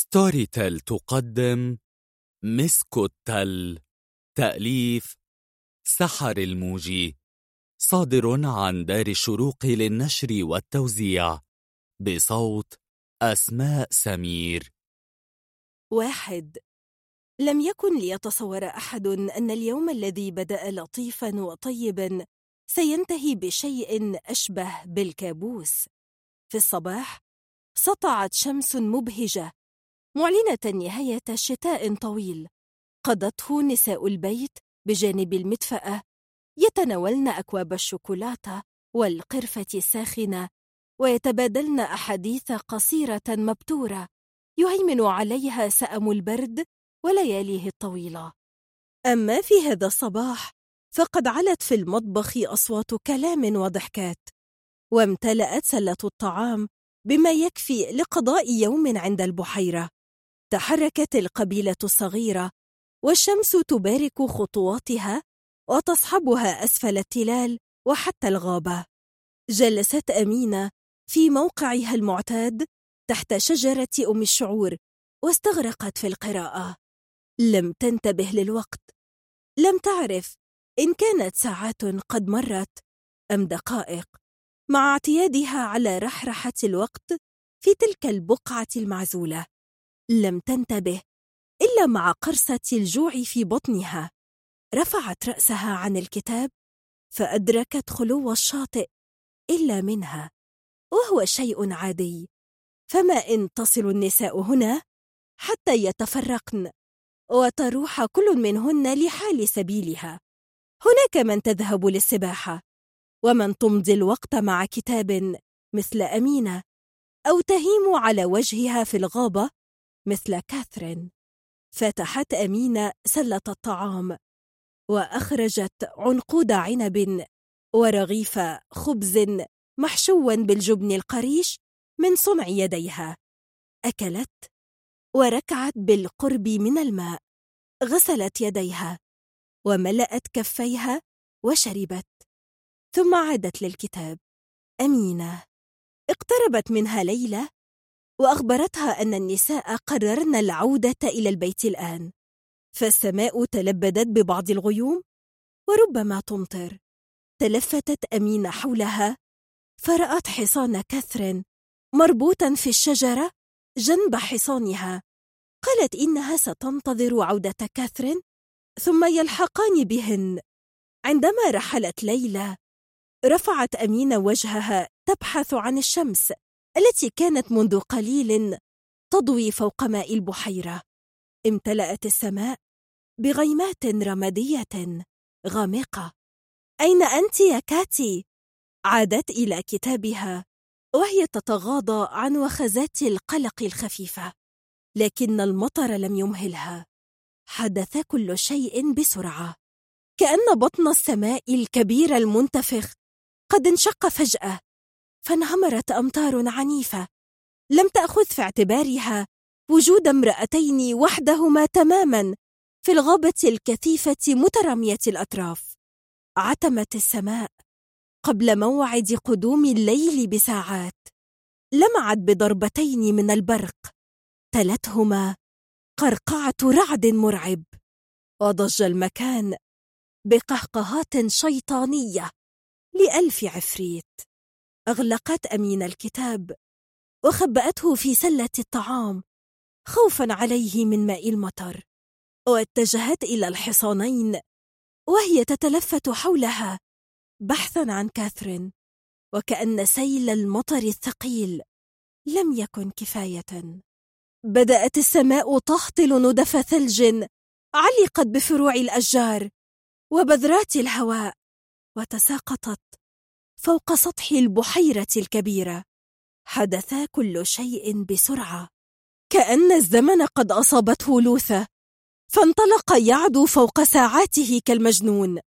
ستوري تيل تقدم مسكو التل تأليف سحر الموجي صادر عن دار الشروق للنشر والتوزيع بصوت أسماء سمير. واحد لم يكن ليتصور أحد أن اليوم الذي بدأ لطيفا وطيبا سينتهي بشيء أشبه بالكابوس. في الصباح سطعت شمس مبهجة معلنة نهاية شتاء طويل. قضته نساء البيت بجانب المدفأة. يتناولن أكواب الشوكولاتة والقرفة الساخنة ويتبادلن أحاديث قصيرة مبتورة. يهيمن عليها سأم البرد ولياليه الطويلة. أما في هذا الصباح فقد علت في المطبخ أصوات كلام وضحكات وامتلأت سلة الطعام بما يكفي لقضاء يوم عند البحيرة. تحركت القبيلة الصغيرة والشمس تبارك خطواتها وتصحبها أسفل التلال وحتى الغابة. جلست أمينة في موقعها المعتاد تحت شجرة أم الشعور واستغرقت في القراءة. لم تنتبه للوقت. لم تعرف إن كانت ساعات قد مرت أم دقائق. مع اعتيادها على رحرحة الوقت في تلك البقعة المعزولة. لم تنتبه إلا مع قرصة الجوع في بطنها. رفعت رأسها عن الكتاب فأدركت خلو الشاطئ إلا منها وهو شيء عادي. فما إن تصل النساء هنا حتى يتفرقن وتروح كل منهن لحال سبيلها. هناك من تذهب للسباحة ومن تمضي الوقت مع كتاب مثل أمينة أو تهيم على وجهها في الغابة مثل كاثرين. فتحت أمينة سلة الطعام وأخرجت عنقود عنب ورغيف خبز محشوا بالجبن القريش من صنع يديها. أكلت وركعت بالقرب من الماء غسلت يديها وملأت كفيها وشربت ثم عادت للكتاب. أمينة اقتربت منها ليلى وأخبرتها أن النساء قررن العودة إلى البيت الآن. فالسماء تلبدت ببعض الغيوم وربما تمطر. تلفتت أمينة حولها فرأت حصان كثر مربوطا في الشجرة جنب حصانها. قالت إنها ستنتظر عودة كاثرين ثم يلحقان بهن. عندما رحلت ليلى رفعت أمينة وجهها تبحث عن الشمس. التي كانت منذ قليل تضوي فوق ماء البحيرة. امتلأت السماء بغيمات رمادية غامقة. أين أنت يا كاتي؟ عادت إلى كتابها وهي تتغاضى عن وخزات القلق الخفيفة لكن المطر لم يمهلها. حدث كل شيء بسرعة. كأن بطن السماء الكبير المنتفخ قد انشق فجأة. فانهمرت أمطار عنيفة. لم تأخذ في اعتبارها وجود امرأتين وحدهما تماما في الغابة الكثيفة مترامية الأطراف. عتمت السماء قبل موعد قدوم الليل بساعات. لمعت بضربتين من البرق. تلتهما قرقعة رعد مرعب. وضج المكان بقهقهات شيطانية لألف عفريت. أغلقت أمين الكتاب وخبأته في سلة الطعام خوفا عليه من ماء المطر. واتجهت إلى الحصانين وهي تتلفت حولها بحثا عن كاثرين وكأن سيل المطر الثقيل لم يكن كفاية. بدأت السماء تهطل ندف ثلج علقت بفروع الأشجار وبذرات الهواء وتساقطت فوق سطح البحيرة الكبيرة. حدث كل شيء بسرعة. كأن الزمن قد أصابته لوثة. فانطلق يعدو فوق ساعاته كالمجنون.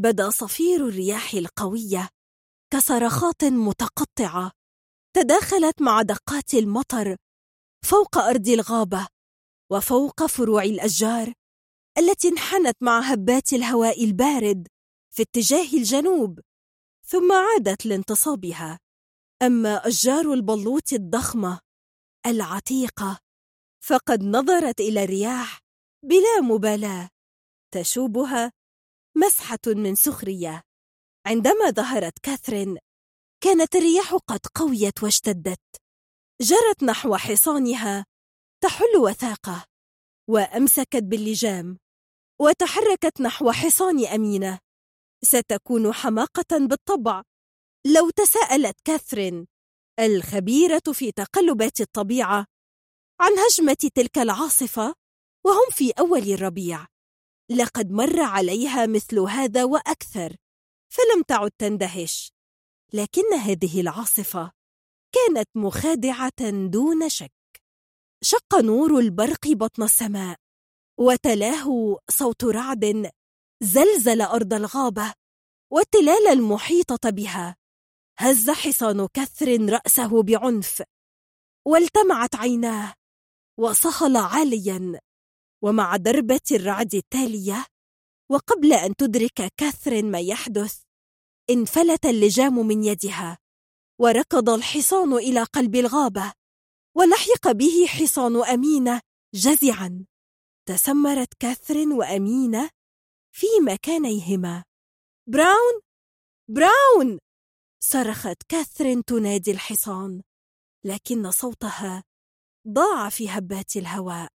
بدا صفير الرياح القوية. كصرخات متقطعة. تداخلت مع دقات المطر. فوق أرض الغابة. وفوق فروع الأشجار. التي انحنت مع هبات الهواء البارد. في اتجاه الجنوب. ثم عادت لانتصابها. أما أشجار البلوط الضخمة العتيقة فقد نظرت إلى الرياح بلا مبالاة. تشوبها مسحة من سخرية. عندما ظهرت كاثرين كانت الرياح قد قويت واشتدت. جرت نحو حصانها تحل وثاقة وأمسكت باللجام وتحركت نحو حصان أمينة. ستكون حماقة بالطبع. لو تساءلت كاثرين الخبيرة في تقلبات الطبيعة عن هجمة تلك العاصفة وهم في أول الربيع. لقد مر عليها مثل هذا وأكثر فلم تعد تندهش. لكن هذه العاصفة كانت مخادعة دون شك. شق نور البرق بطن السماء وتلاه صوت رعد زلزل أرض الغابة والتلال المحيطه بها. هز حصان كثر رأسه بعنف والتمعت عيناه وصهل عاليا ومع دربة الرعد التالية وقبل أن تدرك كاثرين ما يحدث انفلت اللجام من يدها وركض الحصان إلى قلب الغابة ولحق به حصان أمينة جزعا. تسمرت كاثرين وأمينة في مكانيهما. براون! براون! صرخت كاثرين تنادي الحصان لكن صوتها ضاع في هبات الهواء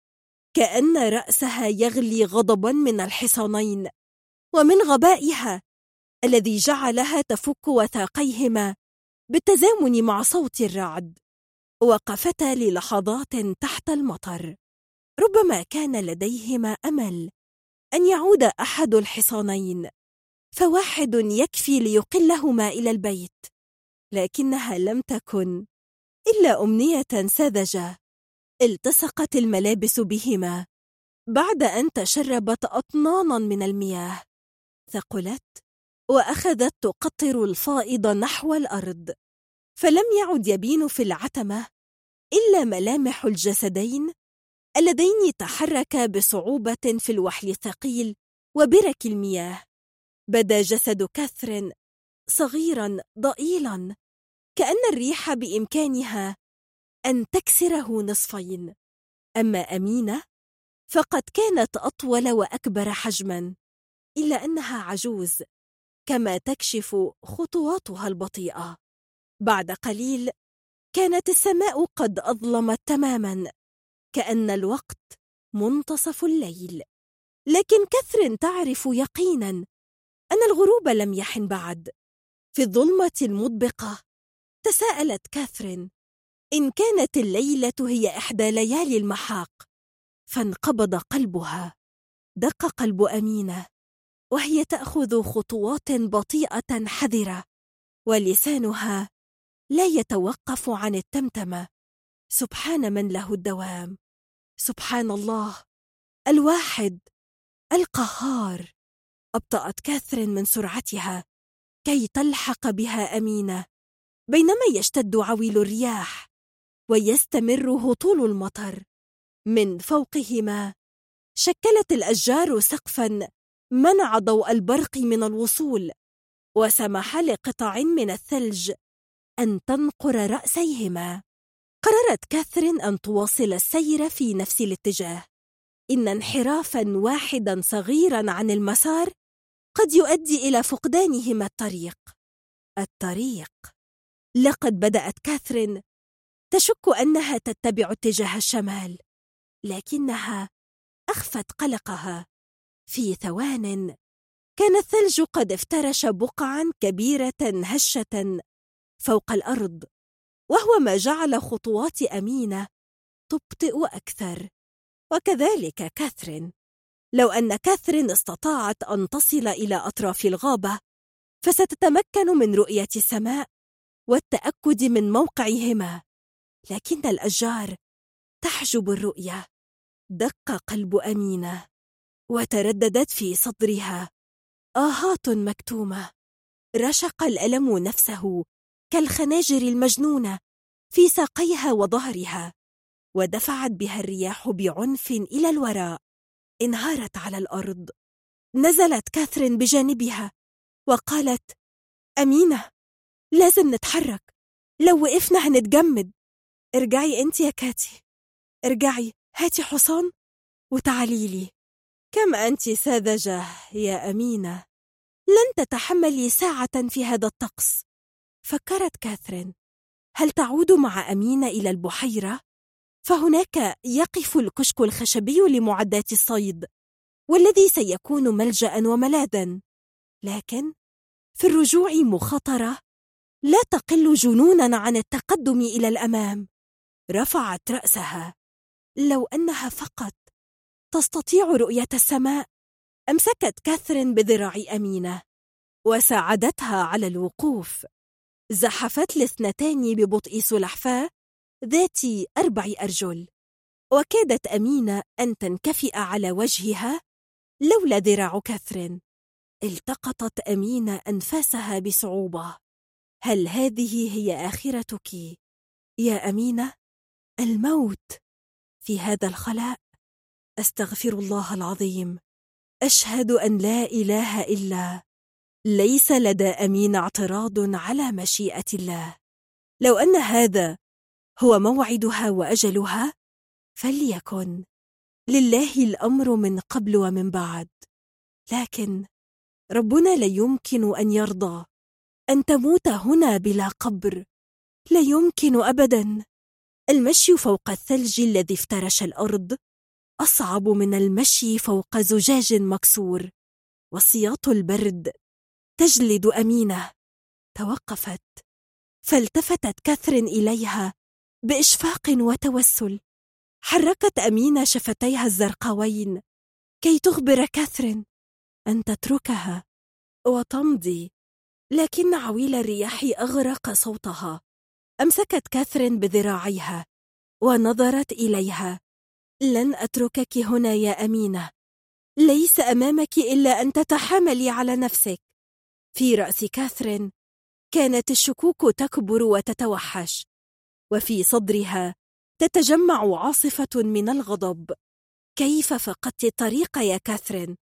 كأن رأسها يغلي غضبا من الحصانين ومن غبائها الذي جعلها تفك وثاقيهما بالتزامن مع صوت الرعد وقفتا للحظات تحت المطر. ربما كان لديهما أمل أن يعود أحد الحصانين فواحد يكفي ليقلهما إلى البيت لكنها لم تكن إلا أمنية ساذجه التصقت الملابس بهما بعد أن تشربت أطنانا من المياه ثقلت وأخذت تقطر الفائض نحو الأرض فلم يعد يبين في العتمة إلا ملامح الجسدين اللذين تحركا بصعوبة في الوحل الثقيل وبرك المياه. بدا جسد كاثرين صغيرا ضئيلا كأن الريح بإمكانها أن تكسره نصفين. أما أمينة فقد كانت أطول وأكبر حجما إلا أنها عجوز كما تكشف خطواتها البطيئة. بعد قليل كانت السماء قد أظلمت تماما. كأن الوقت منتصف الليل. لكن كثر تعرف يقينا أن الغروب لم يحن بعد. في الظلمة المطبقة تساءلت كاثرين إن كانت الليلة هي إحدى ليالي المحاق. فانقبض قلبها. دق قلب أمينة. وهي تأخذ خطوات بطيئة حذرة. ولسانها لا يتوقف عن التمتمة. سبحان من له الدوام. سبحان الله. الواحد. القهار. أبطأت كاثرين من سرعتها. كي تلحق بها أمينة. بينما يشتد عويل الرياح. ويستمر هطول المطر. من فوقهما. شكلت الأشجار سقفا. منع ضوء البرق من الوصول. وسمح لقطع من الثلج. أن تنقر رأسيهما. قررت كاثرين أن تواصل السير في نفس الاتجاه. إن انحرافا واحدا صغيرا عن المسار قد يؤدي إلى فقدانهما الطريق. الطريق. لقد بدأت كاثرين تشك أنها تتبع اتجاه الشمال لكنها أخفت قلقها. في ثوان كان الثلج قد افترش بقعا كبيرة هشة فوق الأرض. وهو ما جعل خطوات أمينة تبطئ أكثر. وكذلك كاثرين. لو أن كاثرين استطاعت أن تصل إلى أطراف الغابة فستتمكن من رؤية السماء والتأكد من موقعهما. لكن الأشجار تحجب الرؤية. دق قلب أمينة وترددت في صدرها. آهات مكتومة. رشق الألم نفسه. كالخناجر المجنونة في ساقيها وظهرها ودفعت بها الرياح بعنف إلى الوراء. انهارت على الأرض. نزلت كاثرين بجانبها وقالت أمينة لازم نتحرك. لو وقفنا هنتجمد. ارجعي أنت يا كاتي. ارجعي. هاتي حصان وتعالي لي. كم أنت ساذجة يا أمينة؟ لن تتحملي ساعة في هذا الطقس. فكرت كاثرين هل تعود مع أمينة إلى البحيرة؟ فهناك يقف الكشك الخشبي لمعدات الصيد والذي سيكون ملجأ وملاذا. لكن في الرجوع مخاطرة لا تقل جنونا عن التقدم إلى الأمام. رفعت رأسها. لو أنها فقط تستطيع رؤية السماء أمسكت كاثرين بذراع أمينة وساعدتها على الوقوف. زحفت الاثنتان ببطء سلحفاة ذات أربع أرجل. وكادت أمينة أن تنكفئ على وجهها لولا ذراع كاثرين التقطت أمينة أنفاسها بصعوبة. هل هذه هي آخرتك؟ يا أمينة؟ الموت. في هذا الخلاء أستغفر الله العظيم. أشهد أن لا إله إلا ليس لدى أمين اعتراض على مشيئة الله. لو أن هذا هو موعدها وأجلها فليكن. لله الأمر من قبل ومن بعد. لكن ربنا لا يمكن أن يرضى. أن تموت هنا بلا قبر. لا يمكن أبدا. المشي فوق الثلج الذي افترش الأرض أصعب من المشي فوق زجاج مكسور. وسياط البرد تجلد أمينة. توقفت. فالتفتت كاثرين إليها بإشفاق وتوسل. حركت أمينة شفتيها الزرقاوين. كي تخبر كاثرين أن تتركها. وتمضي. لكن عويل الرياح أغرق صوتها. أمسكت كاثرين بذراعيها. ونظرت إليها. لن أتركك هنا يا أمينة. ليس أمامك إلا أن تتحاملي على نفسك. في رأس كاثرين كانت الشكوك تكبر وتتوحش وفي صدرها تتجمع عاصفة من الغضب كيف فقدت الطريق يا كاثرين؟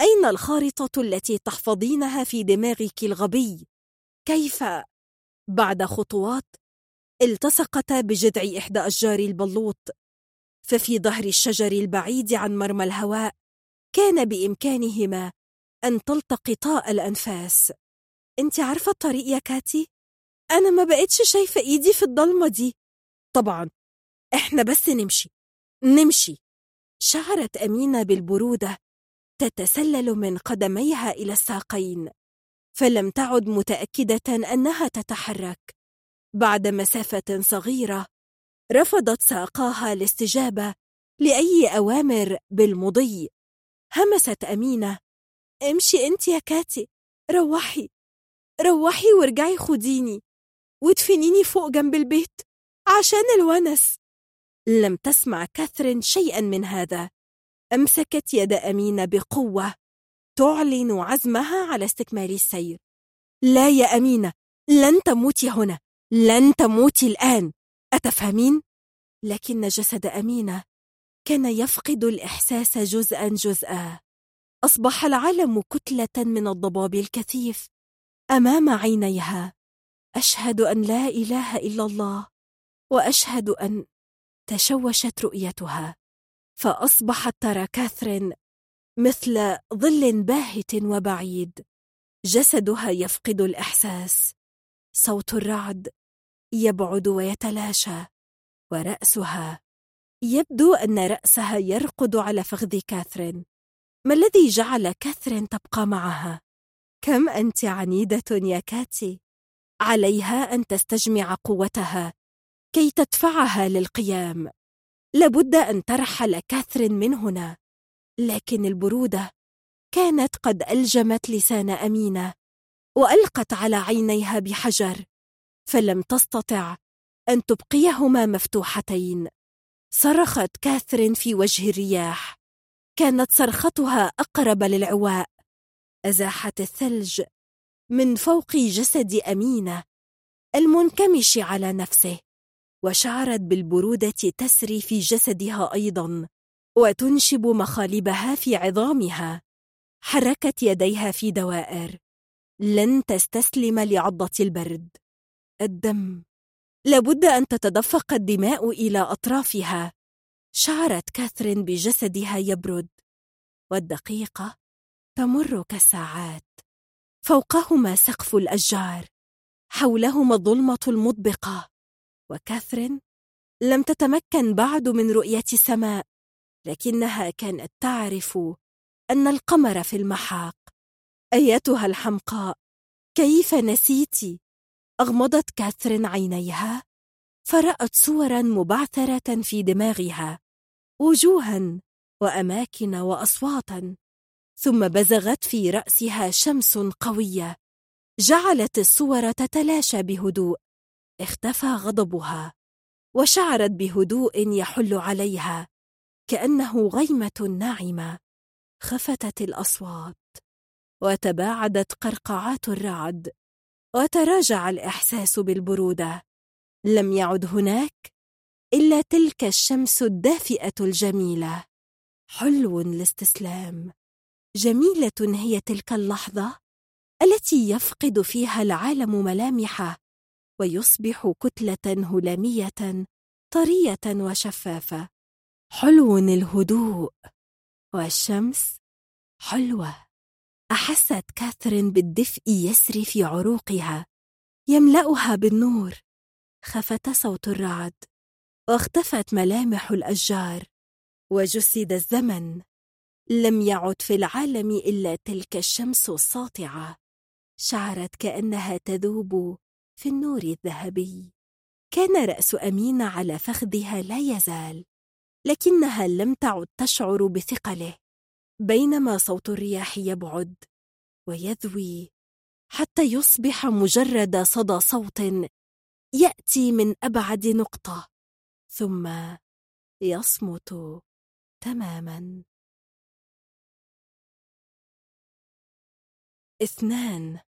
أين الخارطة التي تحفظينها في دماغك الغبي؟ كيف؟ بعد خطوات التصقتا بجذع إحدى أشجار البلوط ففي ظهر الشجر البعيد عن مرمى الهواء كان بإمكانهما أن تلتقطا الأنفاس. أنت عارفة الطريق يا كاتي؟ أنا ما بقتش شايفة إيدي في الضلمة دي. طبعا إحنا بس نمشي. نمشي. شعرت أمينة بالبرودة تتسلل من قدميها إلى الساقين. فلم تعد متأكدة أنها تتحرك. بعد مسافة صغيرة رفضت ساقاها الاستجابة لأي أوامر بالمضي. همست أمينة امشي انت يا كاتي. روحي. روحي وارجعي خديني. وادفنيني فوق جنب البيت عشان الونس. لم تسمع كاثرين شيئا من هذا. أمسكت يد أمينة بقوة تعلن عزمها على استكمال السير. لا يا أمينة لن تموتي هنا. لن تموتي الآن. أتفهمين؟ لكن جسد أمينة كان يفقد الإحساس جزءا جزءا. أصبح العالم كتلة من الضباب الكثيف أمام عينيها. أشهد أن لا إله إلا الله وأشهد أن تشوشت رؤيتها. فأصبحت ترى كاثرين مثل ظل باهت وبعيد. جسدها يفقد الإحساس. صوت الرعد يبعد ويتلاشى ورأسها. يبدو أن رأسها يرقد على فخذ كاثرين. ما الذي جعل كاثرين تبقى معها؟ كم أنت عنيدة يا كاتي؟ عليها أن تستجمع قوتها كي تدفعها للقيام. لابد أن ترحل كاثرين من هنا. لكن البرودة كانت قد ألجمت لسان أمينة وألقت على عينيها بحجر فلم تستطع أن تبقيهما مفتوحتين. صرخت كاثرين في وجه الرياح. كانت صرختها أقرب للعواء. أزاحت الثلج من فوق جسد أمينة المنكمش على نفسه وشعرت بالبرودة تسري في جسدها أيضا وتنشب مخالبها في عظامها. حركت يديها في دوائر. لن تستسلم لعضة البرد. الدم. لابد أن تتدفق الدماء إلى أطرافها. شعرت كاثرين بجسدها يبرد والدقيقة تمر كالساعات فوقهما سقف الأشجار حولهما الظلمة المطبقة وكاثرين لم تتمكن بعد من رؤية السماء لكنها كانت تعرف أن القمر في المحاق. أيتها الحمقاء كيف نسيت أغمضت كاثرين عينيها. فرأت صورا مبعثرة في دماغها وجوها وأماكن وأصواتا ثم بزغت في رأسها شمس قوية جعلت الصور تتلاشى بهدوء اختفى غضبها وشعرت بهدوء يحل عليها كأنه غيمة ناعمة خفتت الأصوات وتباعدت قرقعات الرعد وتراجع الإحساس بالبرودة. لم يعد هناك إلا تلك الشمس الدافئة الجميلة. حلو الاستسلام. جميلة هي تلك اللحظة التي يفقد فيها العالم ملامحه ويصبح كتلة هلامية طرية وشفافة. حلو الهدوء. والشمس حلوة. أحست كاثرين بالدفء يسري في عروقها. يملأها بالنور. خفت صوت الرعد. واختفت ملامح الأشجار. وجسد الزمن. لم يعد في العالم إلا تلك الشمس الساطعة. شعرت كأنها تذوب في النور الذهبي. كان رأس أمينة على فخذها لا يزال. لكنها لم تعد تشعر بثقله. بينما صوت الرياح يبعد. ويذوي. حتى يصبح مجرد صدى صوت يأتي من أبعد نقطة ثم يصمت تماما. اثنان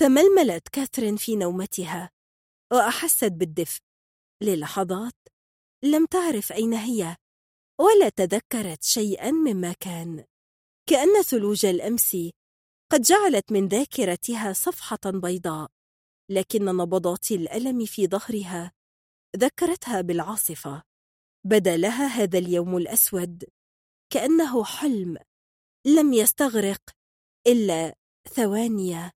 تململت كاثرين في نومتها وأحست بالدفء. للحظات لم تعرف أين هي ولا تذكرت شيئا مما كان. كأن ثلوج الأمس قد جعلت من ذاكرتها صفحة بيضاء. لكن نبضات الألم في ظهرها ذكرتها بالعاصفة. بدا لها هذا اليوم الأسود كأنه حلم لم يستغرق إلا ثواني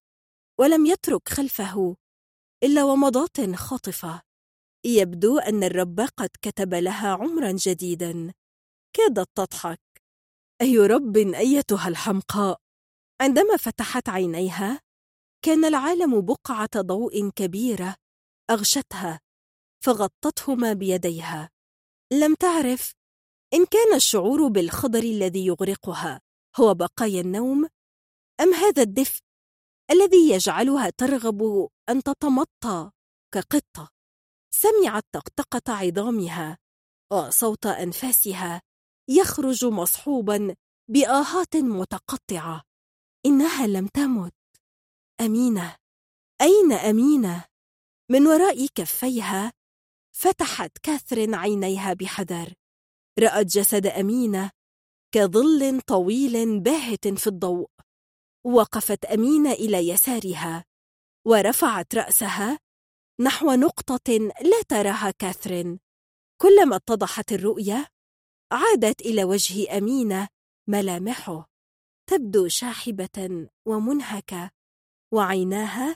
ولم يترك خلفه إلا ومضات خاطفة. يبدو أن الرب قد كتب لها عمرا جديدا. كادت تضحك. أي رب أيتها الحمقاء؟ عندما فتحت عينيها كان العالم بقعة ضوء كبيرة أغشتها فغطتهما بيديها. لم تعرف إن كان الشعور بالخضر الذي يغرقها هو بقايا النوم أم هذا الدفء الذي يجعلها ترغب أن تتمطى كقطة؟ سمعت طقطقة عظامها وصوت أنفاسها يخرج مصحوبا بآهات متقطعة. إنها لم تمت. أمينة؟ أين أمينة؟ من وراء كفيها فتحت كاثرين عينيها بحذر. رأت جسد أمينة كظل طويل باهت في الضوء. وقفت أمينة إلى يسارها ورفعت رأسها نحو نقطة لا تراها كاثرين. كلما اتضحت الرؤية عادت إلى وجه أمينة ملامحه تبدو شاحبة ومنهكة. وعيناها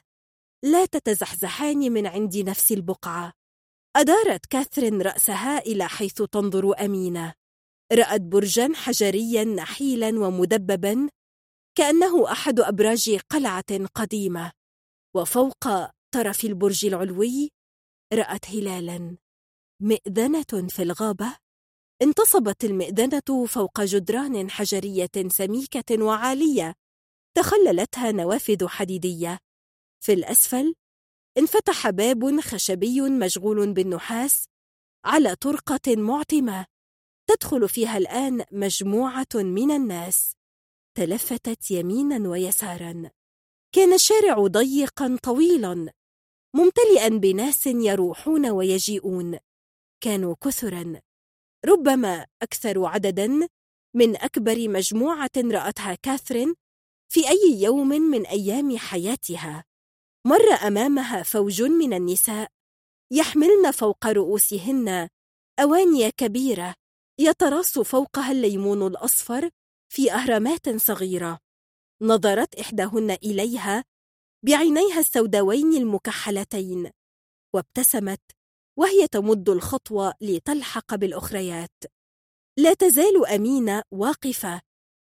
لا تتزحزحان من عند نفس البقعة. أدارت كاثرين رأسها إلى حيث تنظر أمينة. رأت برجا حجريا نحيلا ومدببا كأنه أحد أبراج قلعة قديمة. وفوق طرف البرج العلوي رأت هلالا. مئذنة في الغابة. انتصبت المئذنة فوق جدران حجرية سميكة وعالية. تخللتها نوافذ حديدية. في الأسفل انفتح باب خشبي مشغول بالنحاس على طرقة معتمة. تدخل فيها الآن مجموعة من الناس. تلفتت يمينا ويسارا. كان الشارع ضيقا طويلا. ممتلئا بناس يروحون ويجيئون. كانوا كثرا. ربما أكثر عددا من أكبر مجموعة رأتها كاثرين في أي يوم من أيام حياتها مر أمامها فوج من النساء يحملن فوق رؤوسهن أواني كبيرة يتراص فوقها الليمون الأصفر في أهرامات صغيرة. نظرت إحداهن إليها بعينيها السوداوين المكحلتين وابتسمت وهي تمد الخطوة لتلحق بالأخريات. لا تزال أمينة واقفة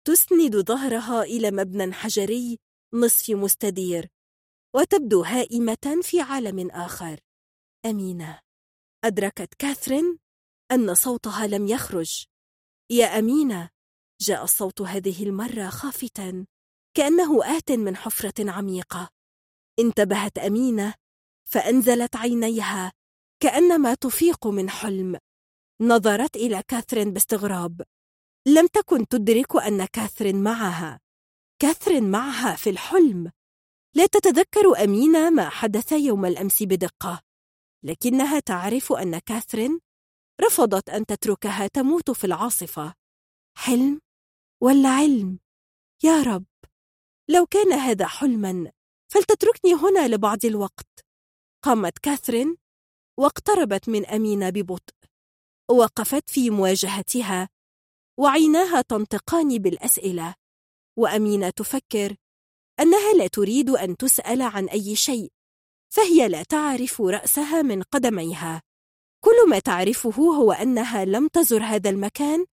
تسند ظهرها إلى مبنى حجري نصف مستدير وتبدو هائمة في عالم آخر. أمينة. أدركت كاثرين أن صوتها لم يخرج. يا أمينة جاء الصوت هذه المرة خافتا كأنه آت من حفرة عميقة. انتبهت أمينة فأنزلت عينيها كأنما تفيق من حلم. نظرت إلى كاثرين باستغراب. لم تكن تدرك أن كاثرين معها. كاثرين معها في الحلم. لا تتذكر أمينة ما حدث يوم الأمس بدقة. لكنها تعرف أن كاثرين رفضت أن تتركها تموت في العاصفة. حلم ولا علم؟ يا رب. لو كان هذا حلما فلتتركني هنا لبعض الوقت. قامت كاثرين واقتربت من أمينة ببطء. وقفت في مواجهتها. وعيناها تنطقان بالأسئلة. وأمينة تفكر أنها لا تريد أن تسأل عن أي شيء فهي لا تعرف رأسها من قدميها. كل ما تعرفه هو أنها لم تزر هذا المكان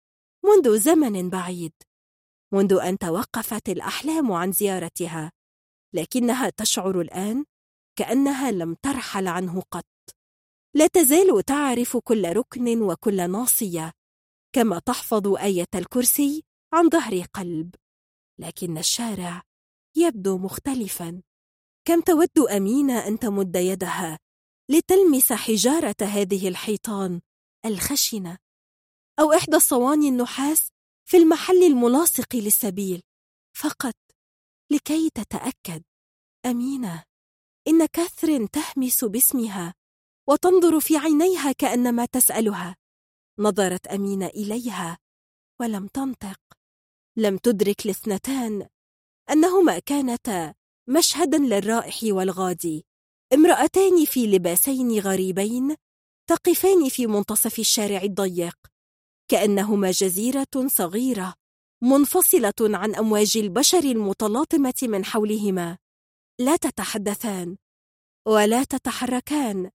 منذ زمن بعيد منذ أن توقفت الأحلام عن زيارتها. لكنها تشعر الآن كأنها لم ترحل عنه قط. لا تزال تعرف كل ركن وكل ناصية. كما تحفظ آية الكرسي عن ظهر قلب لكن الشارع يبدو مختلفا. كم تود أمينة أن تمد يدها لتلمس حجارة هذه الحيطان الخشنة؟ أو إحدى الصواني النحاس في المحل الملاصق للسبيل فقط لكي تتأكد. أمينة إن كاثرين تهمس باسمها وتنظر في عينيها كأنما تسألها. نظرت أمينة إليها ولم تنطق. لم تدرك الاثنتان أنهما كانتا مشهدا للرائح والغادي. امرأتان في لباسين غريبين تقفان في منتصف الشارع الضيق. كأنهما جزيرة صغيرة منفصلة عن أمواج البشر المتلاطمة من حولهما. لا تتحدثان ولا تتحركان.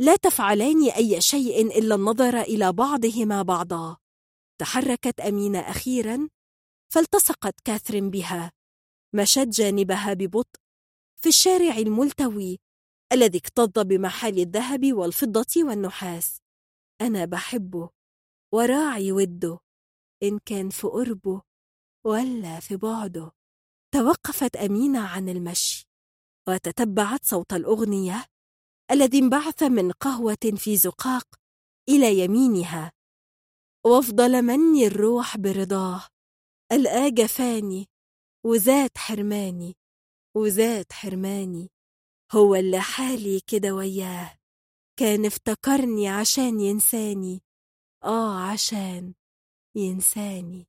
لا تفعلان أي شيء إلا النظر إلى بعضهما بعضا. تحركت أمينة أخيرا فالتصقت كاثرين بها. مشت جانبها ببطء في الشارع الملتوي الذي اكتظ بمحال الذهب والفضة والنحاس. أنا بحبه وراعي وده إن كان في قربه ولا في بعده. توقفت أمينة عن المشي وتتبعت صوت الأغنية الذي انبعث من قهوة في زقاق إلى يمينها. وأفضل مني الروح برضاه. الآ جفاني وزاد حرماني وزاد حرماني. هو اللي حالي كده وياه. كان افتكرني عشان ينساني. آه عشان ينساني.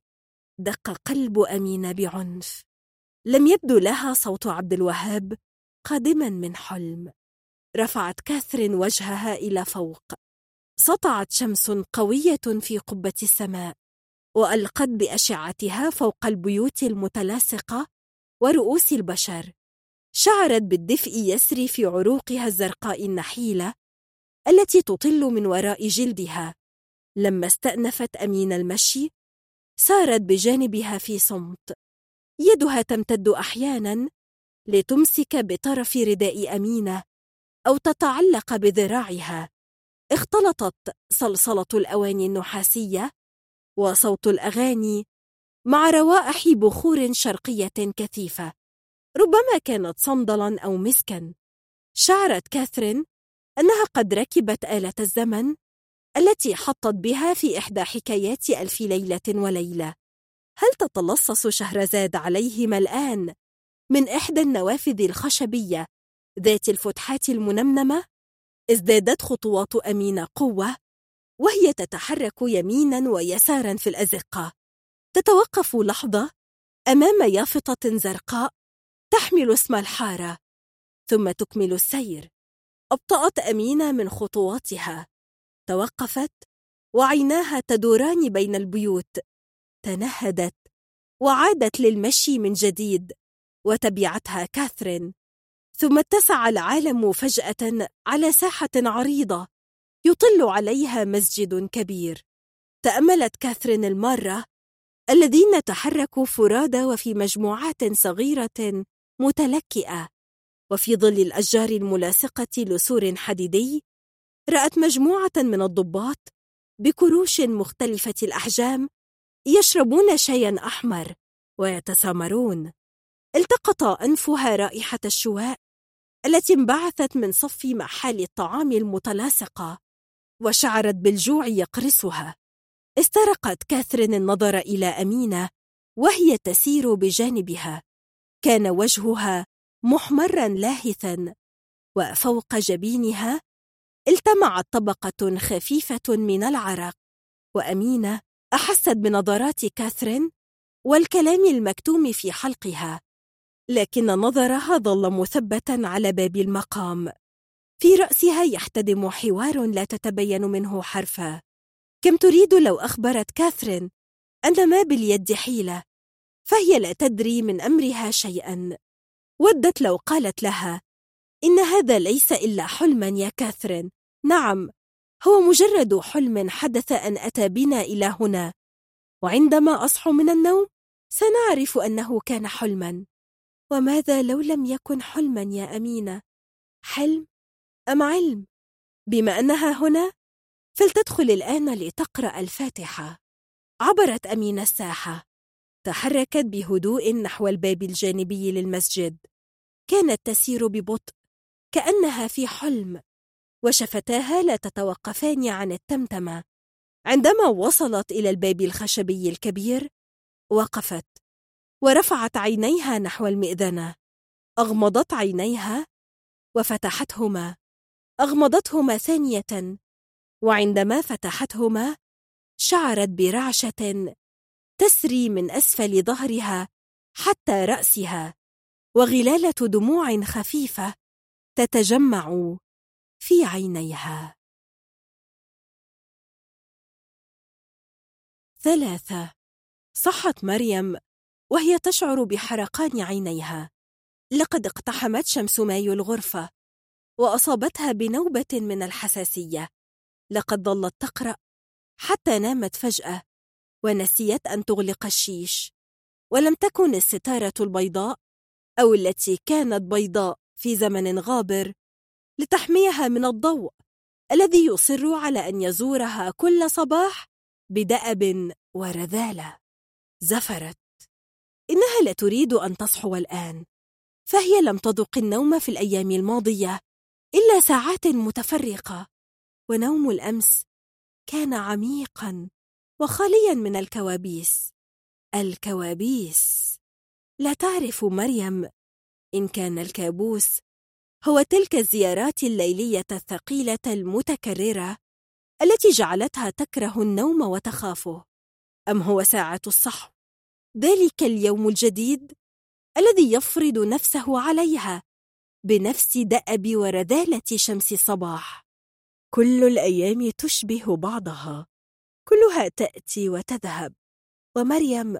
دق قلب أمينة بعنف. لم يبدو لها صوت عبد الوهاب قادما من حلم. رفعت كاثرين وجهها إلى فوق. سطعت شمس قوية في قبة السماء وألقت بأشعتها فوق البيوت المتلاصقة ورؤوس البشر. شعرت بالدفء يسري في عروقها الزرقاء النحيلة التي تطل من وراء جلدها. لما استأنفت أمين المشي سارت بجانبها في صمت. يدها تمتد أحيانا لتمسك بطرف رداء أمينة أو تتعلق بذراعها. اختلطت صلصلة الأواني النحاسية وصوت الأغاني مع روائح بخور شرقية كثيفة. ربما كانت صندلا أو مسكا. شعرت كاثرين أنها قد ركبت آلة الزمن التي حطت بها في إحدى حكايات ألف ليلة وليلة. هل تتلصص شهرزاد عليهما الآن من إحدى النوافذ الخشبية ذات الفتحات المنمنمة ازدادت خطوات أمينة قوة وهي تتحرك يمينا ويسارا في الأزقة. تتوقف لحظة أمام يافطة زرقاء تحمل اسم الحارة ثم تكمل السير. أبطأت أمينة من خطواتها. توقفت وعيناها تدوران بين البيوت. تنهدت وعادت للمشي من جديد وتبعتها كاثرين. ثم اتسع العالم فجأة على ساحة عريضة يطل عليها مسجد كبير. تأملت كاثرين المارة الذين تحركوا فرادى وفي مجموعات صغيرة متلكئة. وفي ظل الأشجار الملاصقة لسور حديدي رأت مجموعة من الضباط بكروش مختلفة الأحجام يشربون شايا أحمر ويتسامرون. التقط أنفها رائحة الشواء التي انبعثت من صف محال الطعام المتلاصقة وشعرت بالجوع يقرصها. استرقت كاثرين النظر إلى أمينة وهي تسير بجانبها. كان وجهها محمرا لاهثا وفوق جبينها التمعت طبقة خفيفة من العرق. وأمينة أحست بنظرات كاثرين والكلام المكتوم في حلقها. لكن نظرها ظل مثبتا على باب المقام. في رأسها يحتدم حوار لا تتبين منه حرفا. كم تريد لو أخبرت كاثرين؟ أن ما باليد حيلة. فهي لا تدري من أمرها شيئا. ودت لو قالت لها إن هذا ليس إلا حلما يا كاثرين. نعم هو مجرد حلم حدث أن أتى بنا إلى هنا. وعندما أصحو من النوم سنعرف أنه كان حلما. وماذا لو لم يكن حلما يا أمينة؟ حلم أم علم؟ بما أنها هنا فلتدخل الآن لتقرأ الفاتحة. عبرت أمينة الساحة. تحركت بهدوء نحو الباب الجانبي للمسجد. كانت تسير ببطء كأنها في حلم وشفتاها لا تتوقفان عن التمتمة. عندما وصلت إلى الباب الخشبي الكبير وقفت. ورفعت عينيها نحو المئذنة. أغمضت عينيها وفتحتهما. أغمضتهما ثانية وعندما فتحتهما شعرت برعشة تسري من أسفل ظهرها حتى رأسها. وغلالة دموع خفيفة تتجمع في عينيها. ثلاثة. صحت مريم وهي تشعر بحرقان عينيها. لقد اقتحمت شمس مايو الغرفة وأصابتها بنوبة من الحساسية. لقد ظلت تقرأ حتى نامت فجأة ونسيت أن تغلق الشيش. ولم تكن الستارة البيضاء أو التي كانت بيضاء في زمن غابر لتحميها من الضوء الذي يصر على أن يزورها كل صباح بدأب ورذالة. زفرت. إنها لا تريد أن تصحو الآن. فهي لم تذق النوم في الأيام الماضية إلا ساعات متفرقة. ونوم الأمس كان عميقا وخاليا من الكوابيس. الكوابيس. لا تعرف مريم إن كان الكابوس هو تلك الزيارات الليلية الثقيلة المتكررة التي جعلتها تكره النوم وتخافه. أم هو ساعة الصحو؟ ذلك اليوم الجديد الذي يفرض نفسه عليها بنفس دأب ورذالة شمس الصباح كل الأيام تشبه بعضها كلها تأتي وتذهب. ومريم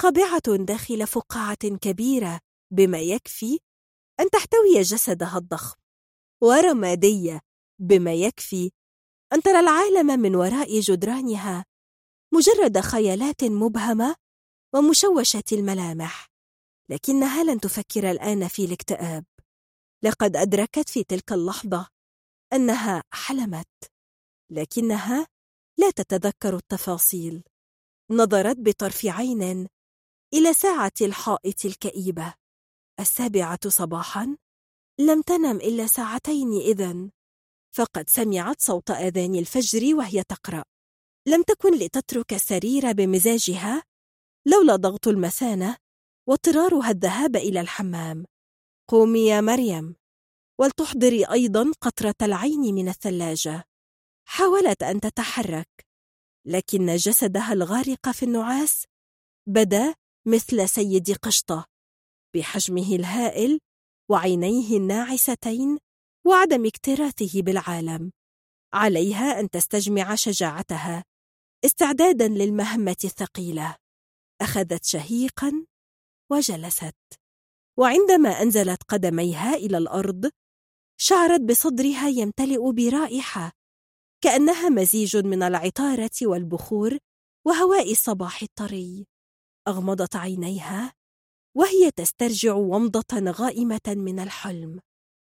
قابعة داخل فقاعة كبيرة بما يكفي أن تحتوي جسدها الضخم ورمادية بما يكفي أن ترى العالم من وراء جدرانها مجرد خيالات مبهمة ومشوشة الملامح. لكنها لن تفكر الآن في الاكتئاب. لقد أدركت في تلك اللحظة أنها حلمت لكنها لا تتذكر التفاصيل. نظرت بطرف عين إلى ساعة الحائط الكئيبة. السابعة صباحا لم تنم إلا ساعتين إذن فقد سمعت صوت آذان الفجر وهي تقرأ. لم تكن لتترك السرير بمزاجها لولا ضغط المثانة واضطرارها الذهاب إلى الحمام. قومي يا مريم. ولتحضري أيضا قطرة العين من الثلاجة. حاولت أن تتحرك لكن جسدها الغارق في النعاس بدا مثل سيد قشطة بحجمه الهائل وعينيه الناعستين وعدم اكتراثه بالعالم. عليها أن تستجمع شجاعتها استعدادا للمهمة الثقيلة. أخذت شهيقا وجلست وعندما أنزلت قدميها إلى الأرض شعرت بصدرها يمتلئ برائحة كأنها مزيج من العطارة والبخور وهواء الصباح الطري. أغمضت عينيها وهي تسترجع ومضة غائمة من الحلم.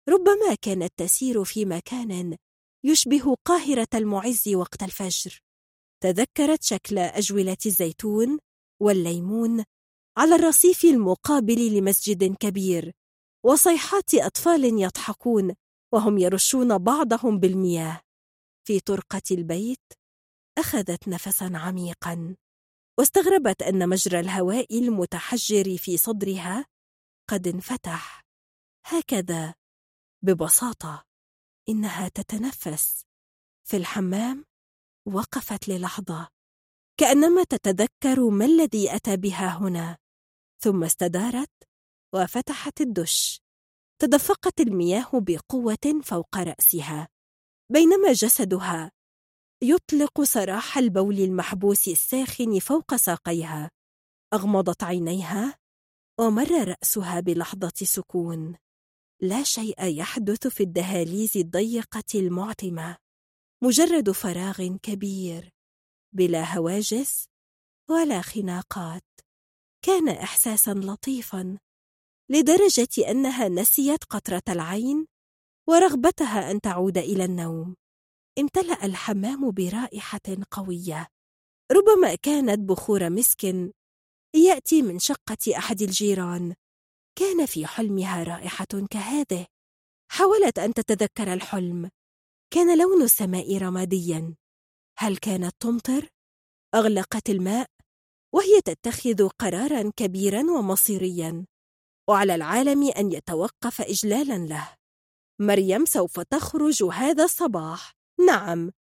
ربما كانت تسير في مكان يشبه قاهرة المعز وقت الفجر. تذكرت شكل أجولة الزيتون والليمون على الرصيف المقابل لمسجد كبير وصيحات أطفال يضحكون وهم يرشون بعضهم بالمياه. في طرقة البيت أخذت نفسا عميقا واستغربت أن مجرى الهواء المتحجر في صدرها قد انفتح. هكذا ببساطة إنها تتنفس في الحمام وقفت للحظة. كأنما تتذكر ما الذي أتى بها هنا. ثم استدارت وفتحت الدش. تدفقت المياه بقوة فوق رأسها. بينما جسدها يطلق سراح البول المحبوس الساخن فوق ساقيها. أغمضت عينيها ومر رأسها بلحظة سكون. لا شيء يحدث في الدهاليز الضيقة المعتمة. مجرد فراغ كبير. بلا هواجس ولا خناقات. كان إحساسا لطيفا لدرجة أنها نسيت قطرة العين ورغبتها أن تعود إلى النوم. امتلأ الحمام برائحة قوية. ربما كانت بخور مسك يأتي من شقة أحد الجيران. كان في حلمها رائحة كهذه. حاولت أن تتذكر الحلم. كان لون السماء رماديا. هل كانت تمطر؟ أغلقت الماء وهي تتخذ قرارا كبيرا ومصيريا. وعلى العالم أن يتوقف إجلالا له. مريم سوف تخرج هذا الصباح. نعم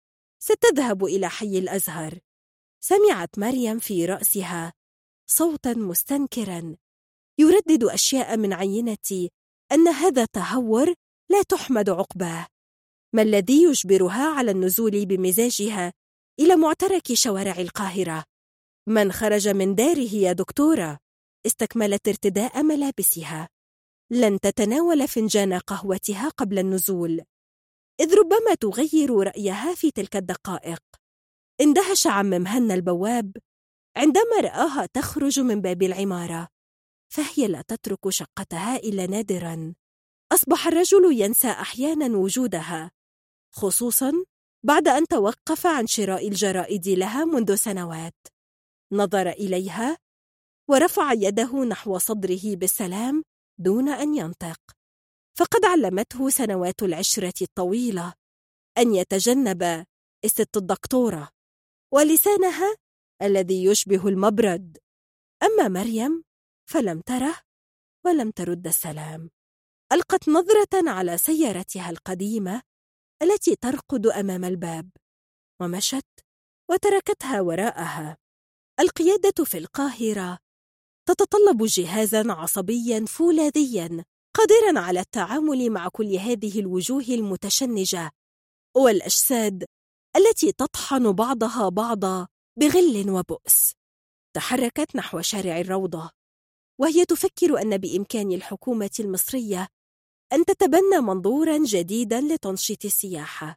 ستذهب إلى حي الأزهر. سمعت مريم في رأسها صوتا مستنكرا. يردد أشياء من عينة أن هذا تهور لا تحمد عقباه. ما الذي يجبرها على النزول بمزاجها إلى معترك شوارع القاهرة. من خرج من داره يا دكتورة. استكملت ارتداء ملابسها. لن تتناول فنجان قهوتها قبل النزول. إذ ربما تغير رأيها في تلك الدقائق. اندهش عم مهنا البواب. عندما رآها تخرج من باب العمارة. فهي لا تترك شقتها إلا نادرا. أصبح الرجل ينسى أحيانا وجودها. خصوصا بعد أن توقف عن شراء الجرائد لها منذ سنوات. نظر إليها ورفع يده نحو صدره بالسلام دون أن ينطق. فقد علمته سنوات العشرة الطويلة أن يتجنب الست الدكتورة ولسانها الذي يشبه المبرد. أما مريم فلم تره ولم ترد السلام. ألقت نظرة على سيارتها القديمة التي ترقد أمام الباب ومشت وتركتها وراءها. القيادة في القاهرة تتطلب جهازا عصبيا فولاذيا قادرا على التعامل مع كل هذه الوجوه المتشنجة. والأجساد التي تطحن بعضها بعضا بغل وبؤس تحركت نحو شارع الروضة وهي تفكر أن بإمكان الحكومة المصرية أن تتبنى منظورا جديدا لتنشيط السياحة.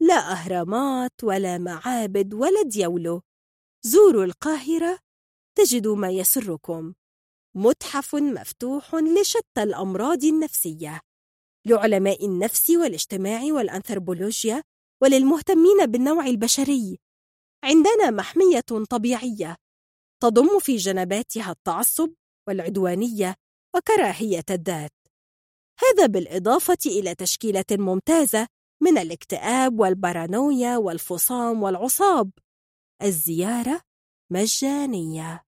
لا أهرامات ولا معابد ولا ديولو. زوروا القاهرة تجدوا ما يسركم. متحف مفتوح لشتى الأمراض النفسية. لعلماء النفس والاجتماع والأنثروبولوجيا وللمهتمين بالنوع البشري. عندنا محمية طبيعية تضم في جنباتها التعصب والعدوانية وكراهية الذات. هذا بالإضافة إلى تشكيلة ممتازة من الاكتئاب والبارانويا والفصام والعصاب. الزيارة مجانية.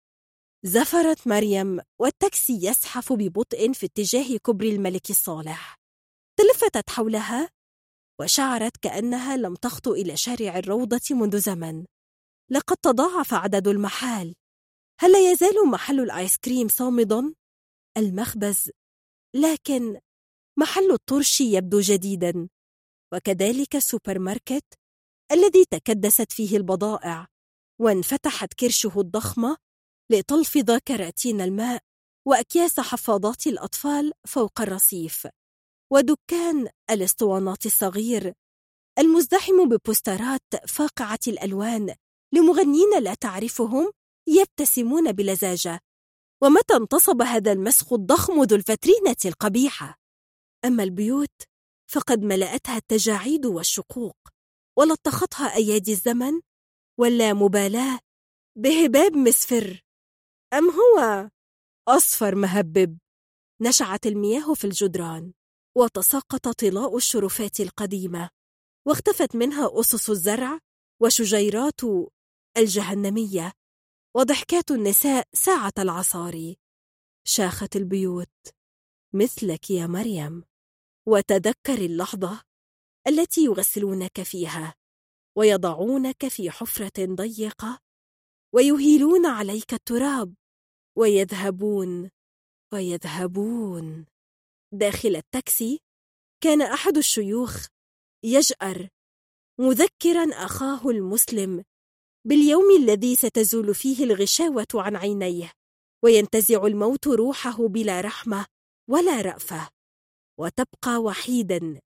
زفرت مريم والتاكسي يزحف ببطء في اتجاه كبري الملك الصالح. تلفتت حولها وشعرت كأنها لم تخطو إلى شارع الروضة منذ زمن. لقد تضاعف عدد المحال. هل لا يزال محل الآيس كريم صامدا؟ المخبز. لكن محل الطرش يبدو جديدا. وكذلك السوبر ماركت الذي تكدست فيه البضائع وانفتحت كرشه الضخمة لتلفظ كراتين الماء وأكياس حفاضات الأطفال فوق الرصيف. ودكان الاسطوانات الصغير المزدحم ببوسترات فاقعة الألوان لمغنين لا تعرفهم يبتسمون بلزاجة. ومتى انتصب هذا المسخ الضخم ذو الفترينة القبيحة؟ أما البيوت فقد ملأتها التجاعيد والشقوق ولطختها أيادي الزمن واللامبالاة بهباب مسفر. أم هو أصفر مهبب؟ نشعت المياه في الجدران وتساقط طلاء الشرفات القديمة واختفت منها أسس الزرع وشجيرات الجهنمية وضحكات النساء ساعة العصار. شاخت البيوت مثلك يا مريم. وتذكر اللحظة التي يغسلونك فيها ويضعونك في حفرة ضيقة ويهيلون عليك التراب ويذهبون ويذهبون. داخل التاكسي كان أحد الشيوخ يجأر مذكرا أخاه المسلم باليوم الذي ستزول فيه الغشاوة عن عينيه وينتزع الموت روحه بلا رحمة ولا رأفة. وتبقى وحيدا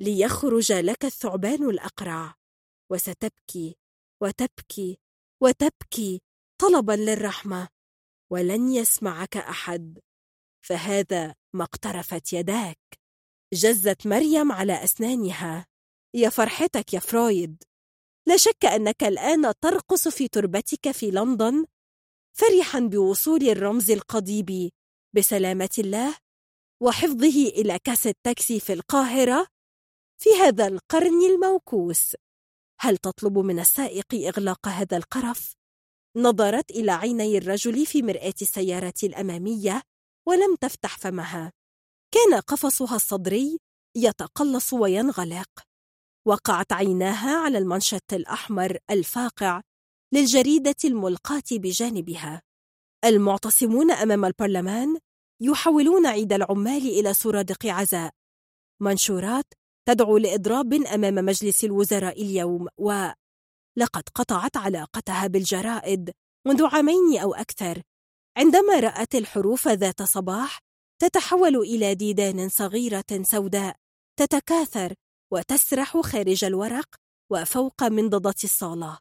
ليخرج لك الثعبان الأقرع. وستبكي وتبكي وتبكي طلبا للرحمة. ولن يسمعك أحد. فهذا ما اقترفت يداك. جزت مريم على أسنانها. يا فرحتك يا فرويد. لا شك أنك الآن ترقص في تربتك في لندن. فرحا بوصول الرمز القضيب بسلامة الله. وحفظه إلى كاس التاكسي في القاهرة في هذا القرن الموكوس. هل تطلب من السائق إغلاق هذا القرف؟ نظرت إلى عيني الرجل في مرآة السيارة الأمامية ولم تفتح فمها. كان قفصها الصدري يتقلص وينغلق. وقعت عيناها على المنشط الأحمر الفاقع للجريدة الملقاة بجانبها. المعتصمون أمام البرلمان يحولون عيد العمال إلى سرادق عزاء. منشورات تدعو لإضراب أمام مجلس الوزراء اليوم و لقد قطعت علاقتها بالجرائد منذ عامين أو أكثر. عندما رأت الحروف ذات صباح تتحول إلى ديدان صغيرة سوداء تتكاثر وتسرح خارج الورق وفوق منضدة الصالة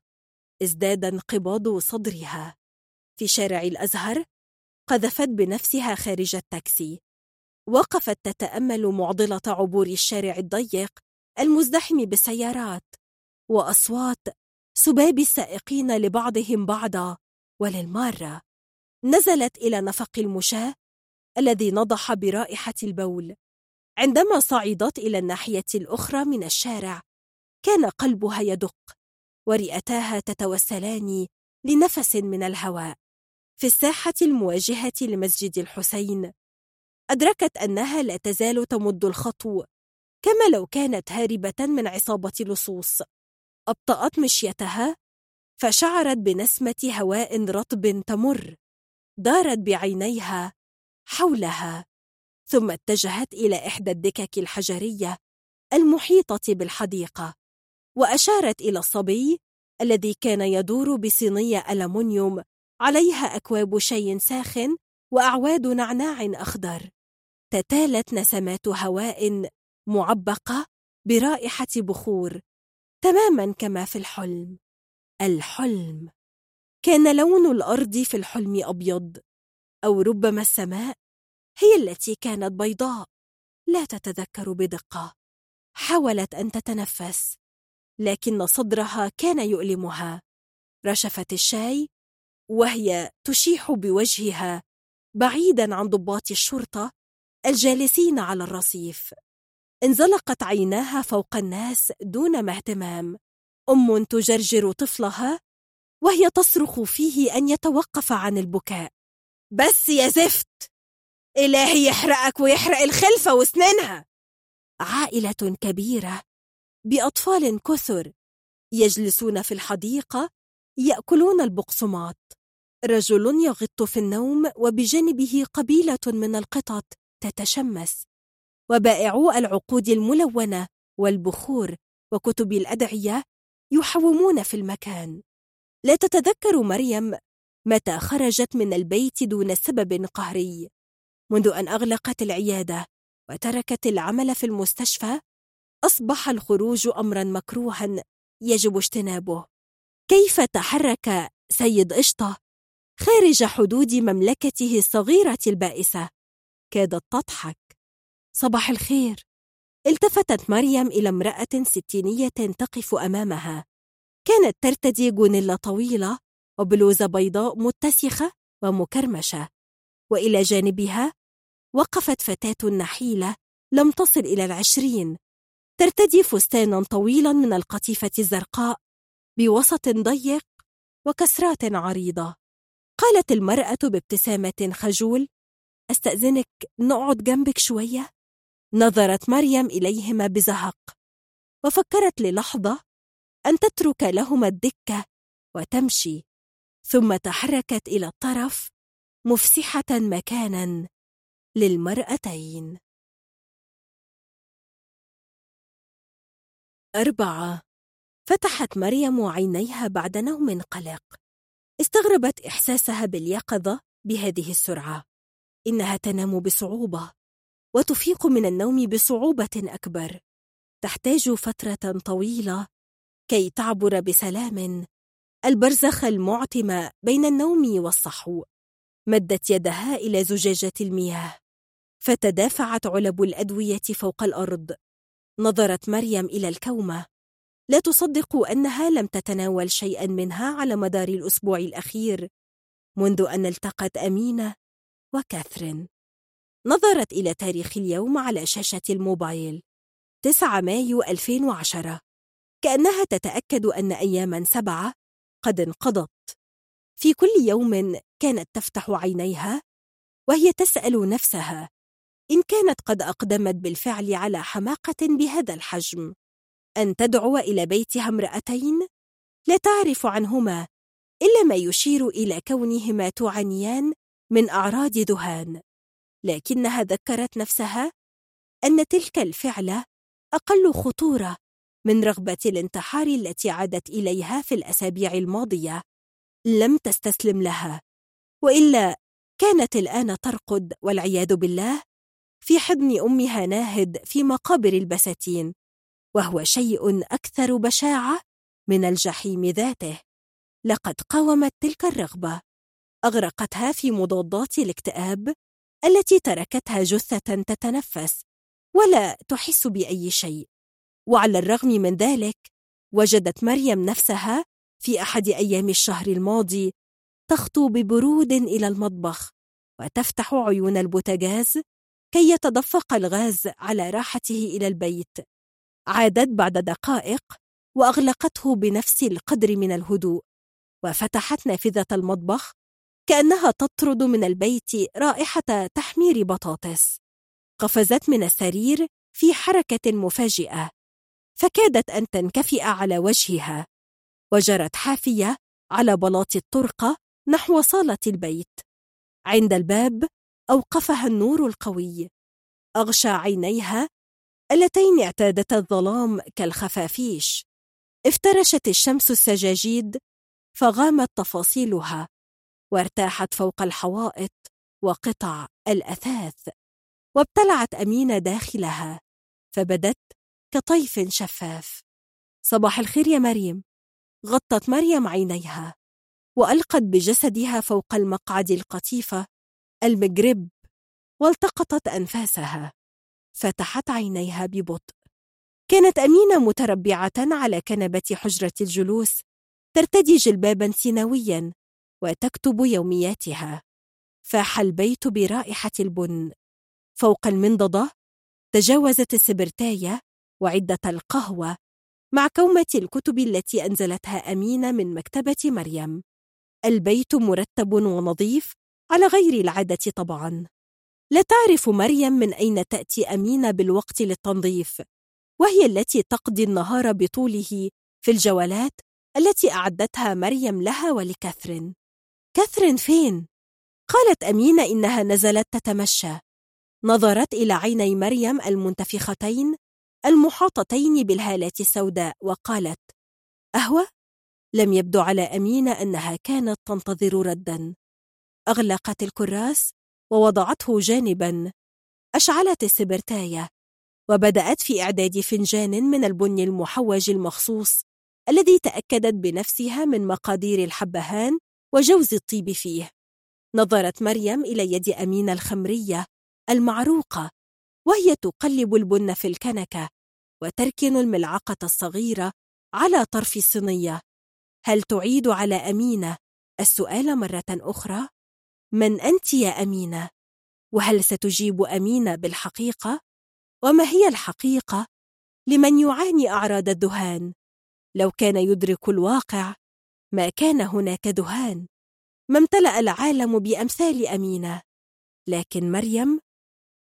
ازداد انقباض صدرها. في شارع الأزهر قذفت بنفسها خارج التاكسي. وقفت تتأمل معضلة عبور الشارع الضيق المزدحم بالسيارات وأصوات سباب السائقين لبعضهم بعضا. وللمارة نزلت إلى نفق المشاة الذي نضح برائحة البول. عندما صعدت إلى الناحية الأخرى من الشارع كان قلبها يدق ورئتاها تتوسلان لنفس من الهواء. في الساحة المواجهة لمسجد الحسين. أدركت أنها لا تزال تمد الخطو كما لو كانت هاربة من عصابة لصوص. أبطأت مشيتها فشعرت بنسمة هواء رطب تمر دارت بعينيها حولها ثم اتجهت إلى إحدى الدكك الحجرية المحيطة بالحديقة وأشارت إلى الصبي الذي كان يدور بصينية ألمنيوم عليها أكواب شاي ساخن وأعواد نعناع أخضر. تتالت نسمات هواء معبقة برائحة بخور تماما كما في الحلم. الحلم. كان لون الأرض في الحلم أبيض أو ربما السماء هي التي كانت بيضاء. لا تتذكر بدقة. حاولت أن تتنفس لكن صدرها كان يؤلمها. رشفت الشاي وهي تشيح بوجهها بعيدا عن ضباط الشرطة الجالسين على الرصيف. انزلقت عيناها فوق الناس دون ما اهتمام. أم تجرجر طفلها وهي تصرخ فيه أن يتوقف عن البكاء. بس يا زفت! إلهي يحرقك ويحرق الخلفة وسنانها عائلة كبيرة بأطفال كثر يجلسون في الحديقة يأكلون البقسماط. رجل يغط في النوم وبجانبه قبيلة من القطط تتشمس. وبائعو العقود الملونة والبخور وكتب الأدعية يحومون في المكان. لا تتذكر مريم متى خرجت من البيت دون سبب قهري. منذ أن أغلقت العيادة وتركت العمل في المستشفى أصبح الخروج أمرا مكروها يجب اجتنابه. كيف تحرك سيد قشطة خارج حدود مملكته الصغيرة البائسة؟ كادت تضحك. صباح الخير. التفتت مريم إلى امرأة ستينية تقف أمامها. كانت ترتدي جونيلا طويلة وبلوزة بيضاء متسخة ومكرمشة. وإلى جانبها وقفت فتاة نحيلة لم تصل إلى العشرين. ترتدي فستانا طويلا من القطيفة الزرقاء بوسط ضيق وكسرات عريضة. قالت المرأة بابتسامة خجول أستأذنك نقعد جنبك شوية؟ نظرت مريم إليهما بزهق وفكرت للحظة أن تترك لهما الدكة وتمشي. ثم تحركت إلى الطرف مفسحة مكانا للمرأتين. أربعة فتحت مريم عينيها بعد نوم قلق. استغربت إحساسها باليقظة بهذه السرعة. إنها تنام بصعوبة وتفيق من النوم بصعوبة أكبر. تحتاج فترة طويلة كي تعبر بسلام. البرزخ المعتم بين النوم والصحو. مدت يدها إلى زجاجة المياه. فتدافعت علب الأدوية فوق الأرض. نظرت مريم إلى الكومة. لا تصدق أنها لم تتناول شيئا منها على مدار الأسبوع الأخير منذ أن التقت أمينة وكاثرين. نظرت إلى تاريخ اليوم على شاشة الموبايل 9 مايو 2010 كأنها تتأكد أن أياما سبعة قد انقضت. في كل يوم كانت تفتح عينيها وهي تسأل نفسها إن كانت قد أقدمت بالفعل على حماقة بهذا الحجم. أن تدعو إلى بيتها امرأتين؟ لا تعرف عنهما إلا ما يشير إلى كونهما تعانيان من أعراض ذهان لكنها ذكرت نفسها أن تلك الفعلة أقل خطورة من رغبة الانتحار التي عادت إليها في الأسابيع الماضية لم تستسلم لها. وإلا كانت الآن ترقد والعياذ بالله في حضن أمها ناهد في مقابر البساتين. وهو شيء أكثر بشاعة من الجحيم ذاته. لقد قاومت تلك الرغبة. أغرقتها في مضادات الاكتئاب التي تركتها جثة تتنفس ولا تحس بأي شيء. وعلى الرغم من ذلك وجدت مريم نفسها في أحد أيام الشهر الماضي تخطو ببرود إلى المطبخ وتفتح عيون البوتاجاز كي يتدفق الغاز على راحته إلى البيت. عادت بعد دقائق وأغلقته بنفس القدر من الهدوء وفتحت نافذة المطبخ كأنها تطرد من البيت رائحة تحمير بطاطس. قفزت من السرير في حركة مفاجئة فكادت أن تنكفئ على وجهها. وجرت حافية على بلاط الطرقة نحو صالة البيت. عند الباب أوقفها النور القوي. أغشى عينيها اللتين اعتادتا الظلام كالخفافيش. افترشت الشمس السجاجيد فغامت تفاصيلها وارتاحت فوق الحوائط وقطع الأثاث. وابتلعت أمينة داخلها فبدت كطيف شفاف. صباح الخير يا مريم. غطت مريم عينيها وألقت بجسدها فوق المقعد القطيفة المجرب والتقطت أنفاسها. فتحت عينيها ببطء. كانت أمينة متربعة على كنبة حجرة الجلوس ترتدي جلبابا سيناويا وتكتب يومياتها. فاح البيت برائحة البن. فوق المنضدة تجاوزت السبرتاية وعدة القهوة مع كومة الكتب التي أنزلتها أمينة من مكتبة مريم. البيت مرتب ونظيف على غير العادة طبعا. لا تعرف مريم من أين تأتي أمينة بالوقت للتنظيف وهي التي تقضي النهار بطوله في الجولات التي أعدتها مريم لها ولكاثرين كاثرين فين؟ قالت أمينة إنها نزلت تتمشى نظرت إلى عيني مريم المنتفختين المحاطتين بالهالات السوداء وقالت أهوى؟ لم يبدو على أمينة أنها كانت تنتظر ردا أغلقت الكراس ووضعته جانبا. أشعلت السبرتاية وبدأت في إعداد فنجان من البن المحوج المخصوص الذي تأكدت بنفسها من مقادير الحبهان وجوز الطيب فيه. نظرت مريم إلى يد أمينة الخمرية المعروقة وهي تقلب البن في الكنكة وتركن الملعقة الصغيرة على طرف الصينية هل تعيد على أمينة؟ السؤال مرة أخرى؟ من أنت يا أمينة؟ وهل ستجيب أمينة بالحقيقة؟ وما هي الحقيقة لمن يعاني أعراض الذهان؟ لو كان يدرك الواقع ما كان هناك ذهان ما امتلأ العالم بأمثال أمينة لكن مريم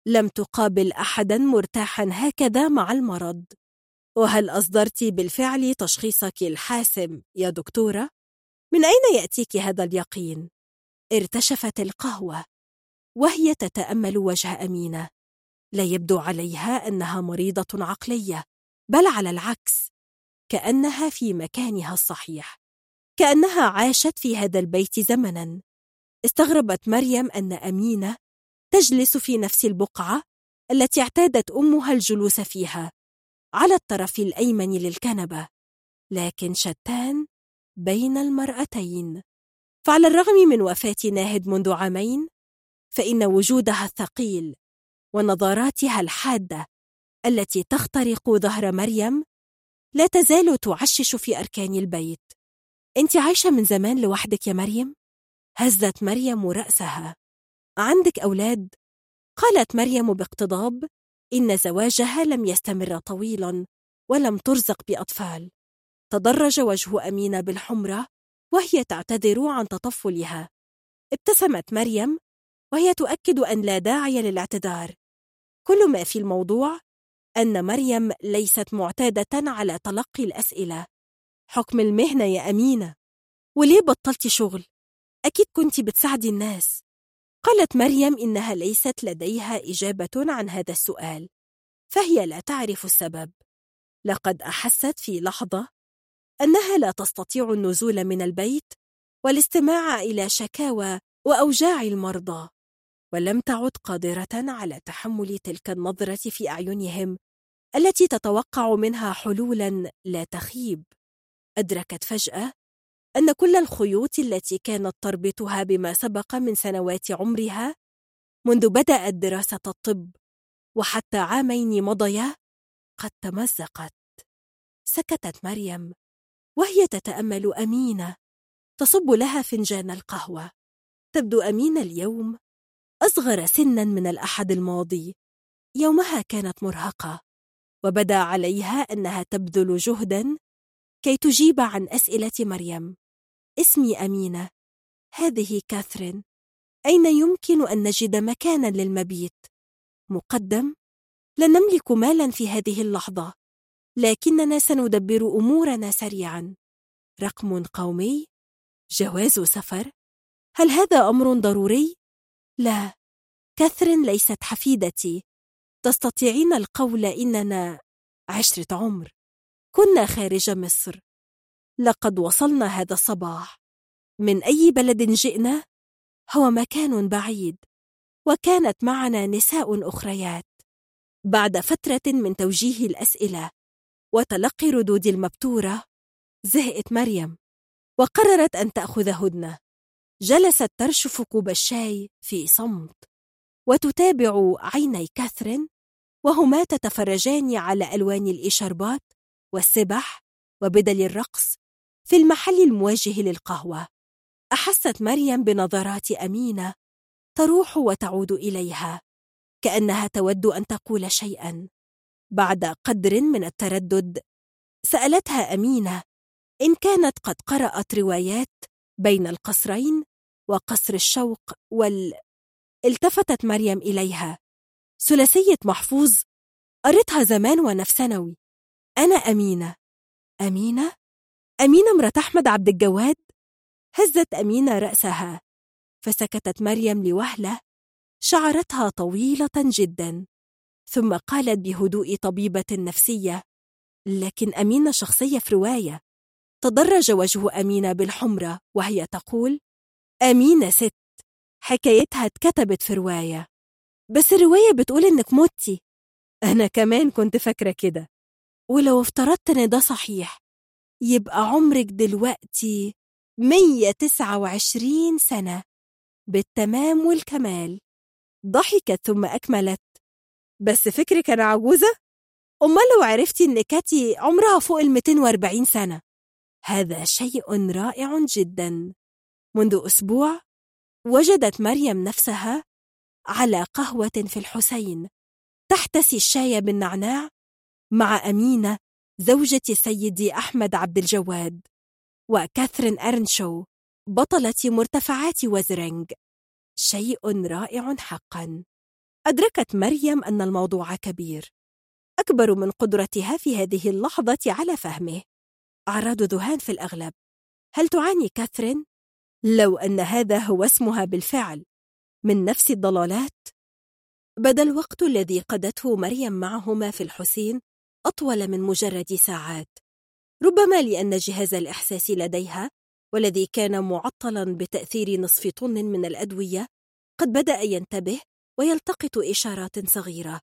لم تقابل أحدا مرتاحا هكذا مع المرض وهل أصدرت بالفعل تشخيصك الحاسم يا دكتورة؟ من أين يأتيك هذا اليقين؟ ارتشفت القهوة وهي تتأمل وجه أمينة. لا يبدو عليها أنها مريضة عقلية بل على العكس كأنها في مكانها الصحيح كأنها عاشت في هذا البيت زمنا. استغربت مريم أن أمينة تجلس في نفس البقعة التي اعتادت أمها الجلوس فيها على الطرف الأيمن للكنبة لكن شتان بين المرأتين. فعلى الرغم من وفاة ناهد منذ عامين فإن وجودها الثقيل ونظراتها الحادة التي تخترق ظهر مريم لا تزال تعشش في أركان البيت أنت عايشة من زمان لوحدك يا مريم؟ هزت مريم رأسها عندك أولاد؟ قالت مريم باقتضاب إن زواجها لم يستمر طويلا ولم ترزق بأطفال تدرج وجه أمينة بالحمرة وهي تعتذر عن تطفلها. ابتسمت مريم وهي تؤكد أن لا داعي للاعتذار. كل ما في الموضوع أن مريم ليست معتادة على تلقي الأسئلة. حكم المهنة يا أمينة. وليه بطلتي شغل؟ أكيد كنت بتساعدي الناس. قالت مريم إنها ليست لديها إجابة عن هذا السؤال فهي لا تعرف السبب. لقد أحست في لحظة أنها لا تستطيع النزول من البيت والاستماع إلى شكاوى وأوجاع المرضى ولم تعد قادرة على تحمل تلك النظرة في أعينهم التي تتوقع منها حلولا لا تخيب. أدركت فجأة أن كل الخيوط التي كانت تربطها بما سبق من سنوات عمرها منذ بدأت دراسة الطب وحتى عامين مضيا قد تمزقت. سكتت مريم. وهي تتأمل أمينة تصب لها فنجان القهوة. تبدو أمينة اليوم. أصغر سنا من الأحد الماضي. يومها كانت مرهقة. وبدا عليها أنها تبذل جهدا كي تجيب عن أسئلة مريم. اسمي أمينة. هذه كاثرين. أين يمكن أن نجد مكانا للمبيت؟ مقدم لا نملك مالا في هذه اللحظة. لكننا سندبر أمورنا سريعا. رقم قومي؟ جواز سفر؟ هل هذا أمر ضروري؟ لا. كاثرين ليست حفيدتي. تستطيعين القول إننا عشرة عمر. كنا خارج مصر. لقد وصلنا هذا الصباح. من أي بلد جئنا؟ هو مكان بعيد. وكانت معنا نساء أخريات. بعد فترة من توجيه الأسئلة. وتلقي ردود المبتورة. زهقت مريم وقررت أن تأخذ هدنة. جلست ترشف كوب الشاي في صمت وتتابع عيني كاثرين وهما تتفرجان على ألوان الإشاربات والسبح وبدل الرقص في المحل المواجه للقهوة. أحست مريم بنظرات أمينة تروح وتعود إليها كأنها تود أن تقول شيئا. بعد قدر من التردد سألتها أمينة إن كانت قد قرأت روايات بين القصرين وقصر الشوق وال التفتت مريم إليها ثلاثية محفوظ قريتها زمان وأنا في ثانوي أنا أمينة أمينة؟ أمينة مرات أحمد عبد الجواد؟ هزت أمينة رأسها فسكتت مريم لوهلة شعرتها طويلة جدا ثم قالت بهدوء طبيبة نفسية لكن أمينة شخصية في رواية. تدرج وجه أمينة بالحمرة وهي تقول أمينة ست حكايتها اتكتبت في رواية. بس الرواية بتقول إنك متي. أنا كمان كنت فاكرة كده. ولو افترضت إن ده صحيح يبقى عمرك دلوقتي 129 سنة بالتمام والكمال. ضحكت ثم أكملت بس فكرك أنا عجوزة؟ أمال لو عرفتي إن كاتي عمرها فوق ال 240 سنة. هذا شيء رائع جدا. منذ أسبوع وجدت مريم نفسها على قهوة في الحسين تحتسي الشاي بالنعناع مع أمينة زوجة سيدي أحمد عبد الجواد وكاثرين أرنشو بطلة مرتفعات وزرينج شيء رائع حقا. أدركت مريم أن الموضوع كبير. أكبر من قدرتها في هذه اللحظة على فهمه. أعراض ذهان في الأغلب. هل تعاني كاثرين؟ لو أن هذا هو اسمها بالفعل. من نفس الضلالات؟ بدا الوقت الذي قضته مريم معهما في الحسين أطول من مجرد ساعات. ربما لأن جهاز الإحساس لديها والذي كان معطلا بتأثير نصف طن من الأدوية قد بدأ ينتبه ويلتقط إشارات صغيرة.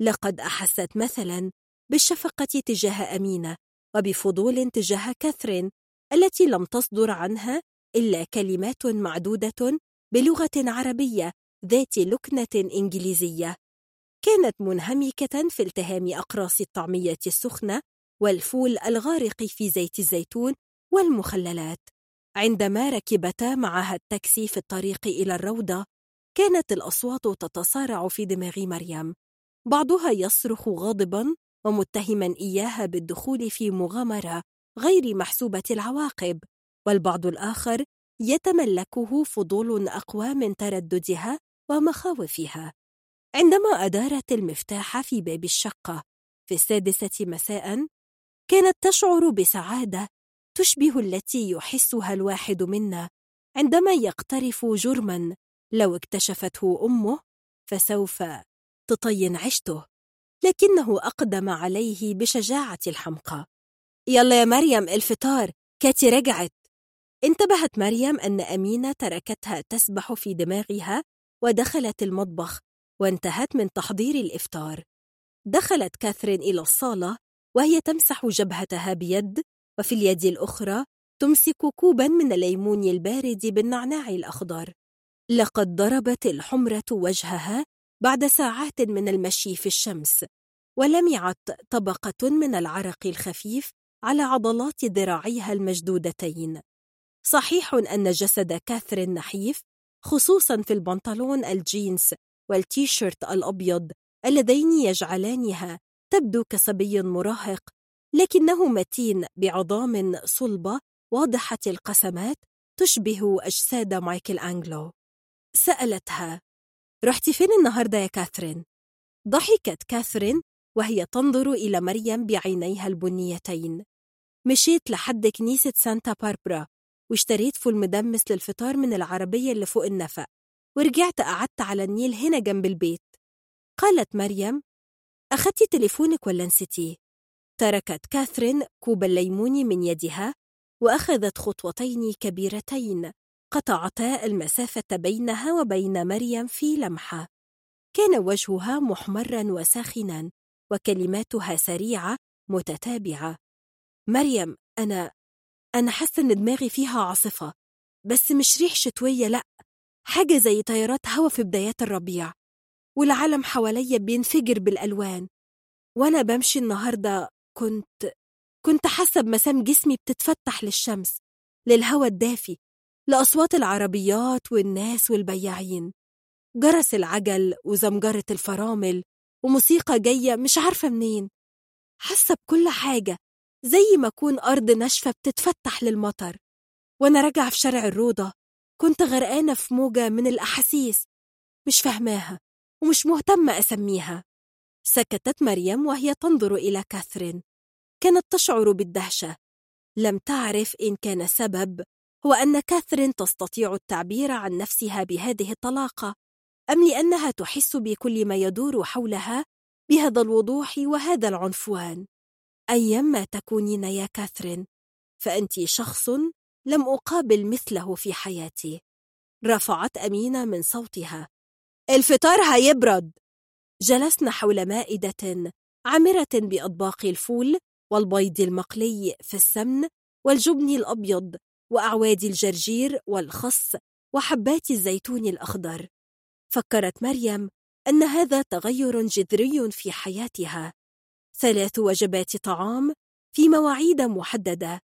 لقد أحست مثلا بالشفقة تجاه أمينة وبفضول تجاه كاثرين التي لم تصدر عنها إلا كلمات معدودة بلغة عربية ذات لكنة إنجليزية. كانت منهمكة في التهام أقراص الطعمية السخنة والفول الغارق في زيت الزيتون والمخللات. عندما ركبتا معها التاكسي في الطريق إلى الروضة كانت الأصوات تتصارع في دماغ مريم. بعضها يصرخ غاضبا ومتهما إياها بالدخول في مغامرة غير محسوبة العواقب والبعض الآخر يتملكه فضول أقوى من ترددها ومخاوفها. عندما أدارت المفتاح في باب الشقة في السادسة مساء كانت تشعر بسعادة تشبه التي يحسها الواحد منا عندما يقترف جرما لو اكتشفته أمه فسوف تطين عشته لكنه أقدم عليه بشجاعة الحمقى. يلا يا مريم الفطار. كاتي رجعت. انتبهت مريم أن أمينة تركتها تسبح في دماغها ودخلت المطبخ وانتهت من تحضير الإفطار. دخلت كاثرين إلى الصالة وهي تمسح جبهتها بيد وفي اليد الأخرى تمسك كوبا من الليمون البارد بالنعناع الأخضر. لقد ضربت الحمرة وجهها بعد ساعات من المشي في الشمس ولمعت طبقة من العرق الخفيف على عضلات ذراعيها المشدودتين صحيح أن جسد كاثرين نحيف خصوصا في البنطلون الجينز والتيشيرت الأبيض اللذين يجعلانها تبدو كصبي مراهق لكنه متين بعظام صلبة واضحة القسمات تشبه أجساد مايكل أنجلو. سألتها رحتي فين النهاردة يا كاثرين؟ ضحكت كاثرين وهي تنظر إلى مريم بعينيها البنيتين مشيت لحد كنيسة سانتا باربرا واشتريت فول مدمس للفطار من العربية اللي فوق النفق ورجعت قعدت على النيل هنا جنب البيت قالت مريم أخدتي تليفونك ولا نسيتيه؟ تركت كاثرين كوب الليمون من يدها وأخذت خطوتين كبيرتين قطعتا المسافة بينها وبين مريم في لمحة. كان وجهها محمرا وساخنا وكلماتها سريعة متتابعة. مريم أنا أنا حاسة إن دماغي فيها عاصفة بس مش ريح شتوية لأ حاجة زي تيارات هوا في بدايات الربيع والعالم حواليا بينفجر بالألوان. وأنا بمشي النهاردة كنت كنت حاسة بمسام جسمي بتتفتح للشمس للهوا الدافي لأصوات العربيات والناس والبياعين. جرس العجل وزمجرة الفرامل وموسيقى جاية مش عارفة منين. حاسة بكل حاجة زي ما أكون أرض ناشفة بتتفتح للمطر. وأنا راجعة في شارع الروضة كنت غرقانة في موجة من الأحاسيس. مش فاهماها ومش مهتمة أسميها. سكتت مريم وهي تنظر إلى كاثرين. كانت تشعر بالدهشة. لم تعرف إن كان السبب هو أن كاثرين تستطيع التعبير عن نفسها بهذه الطلاقة أم لأنها تحس بكل ما يدور حولها بهذا الوضوح وهذا العنفوان؟ أيما تكونين يا كاثرين فأنت شخص لم أقابل مثله في حياتي. رفعت أمينة من صوتها. الفطار هيبرد. جلسنا حول مائدة عامرة بأطباق الفول والبيض المقلي في السمن والجبن الأبيض وأعواد الجرجير والخس وحبات الزيتون الأخضر. فكرت مريم أن هذا تغير جذري في حياتها. ثلاث وجبات طعام في مواعيد محددة.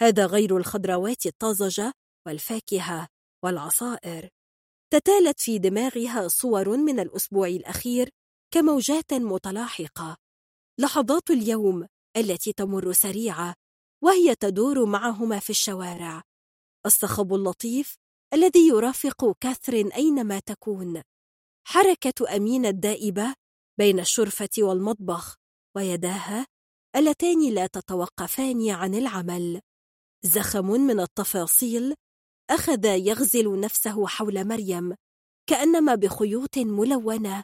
هذا غير الخضروات الطازجة والفاكهة والعصائر. تتالت في دماغها صور من الأسبوع الأخير كموجات متلاحقة. لحظات اليوم التي تمر سريعة وهي تدور معهما في الشوارع. الصخب اللطيف الذي يرافق كاثرين أينما تكون. حركة أمينة الدائبة بين الشرفة والمطبخ ويداها اللتان لا تتوقفان عن العمل. زخم من التفاصيل أخذ يغزل نفسه حول مريم كأنما بخيوط ملونة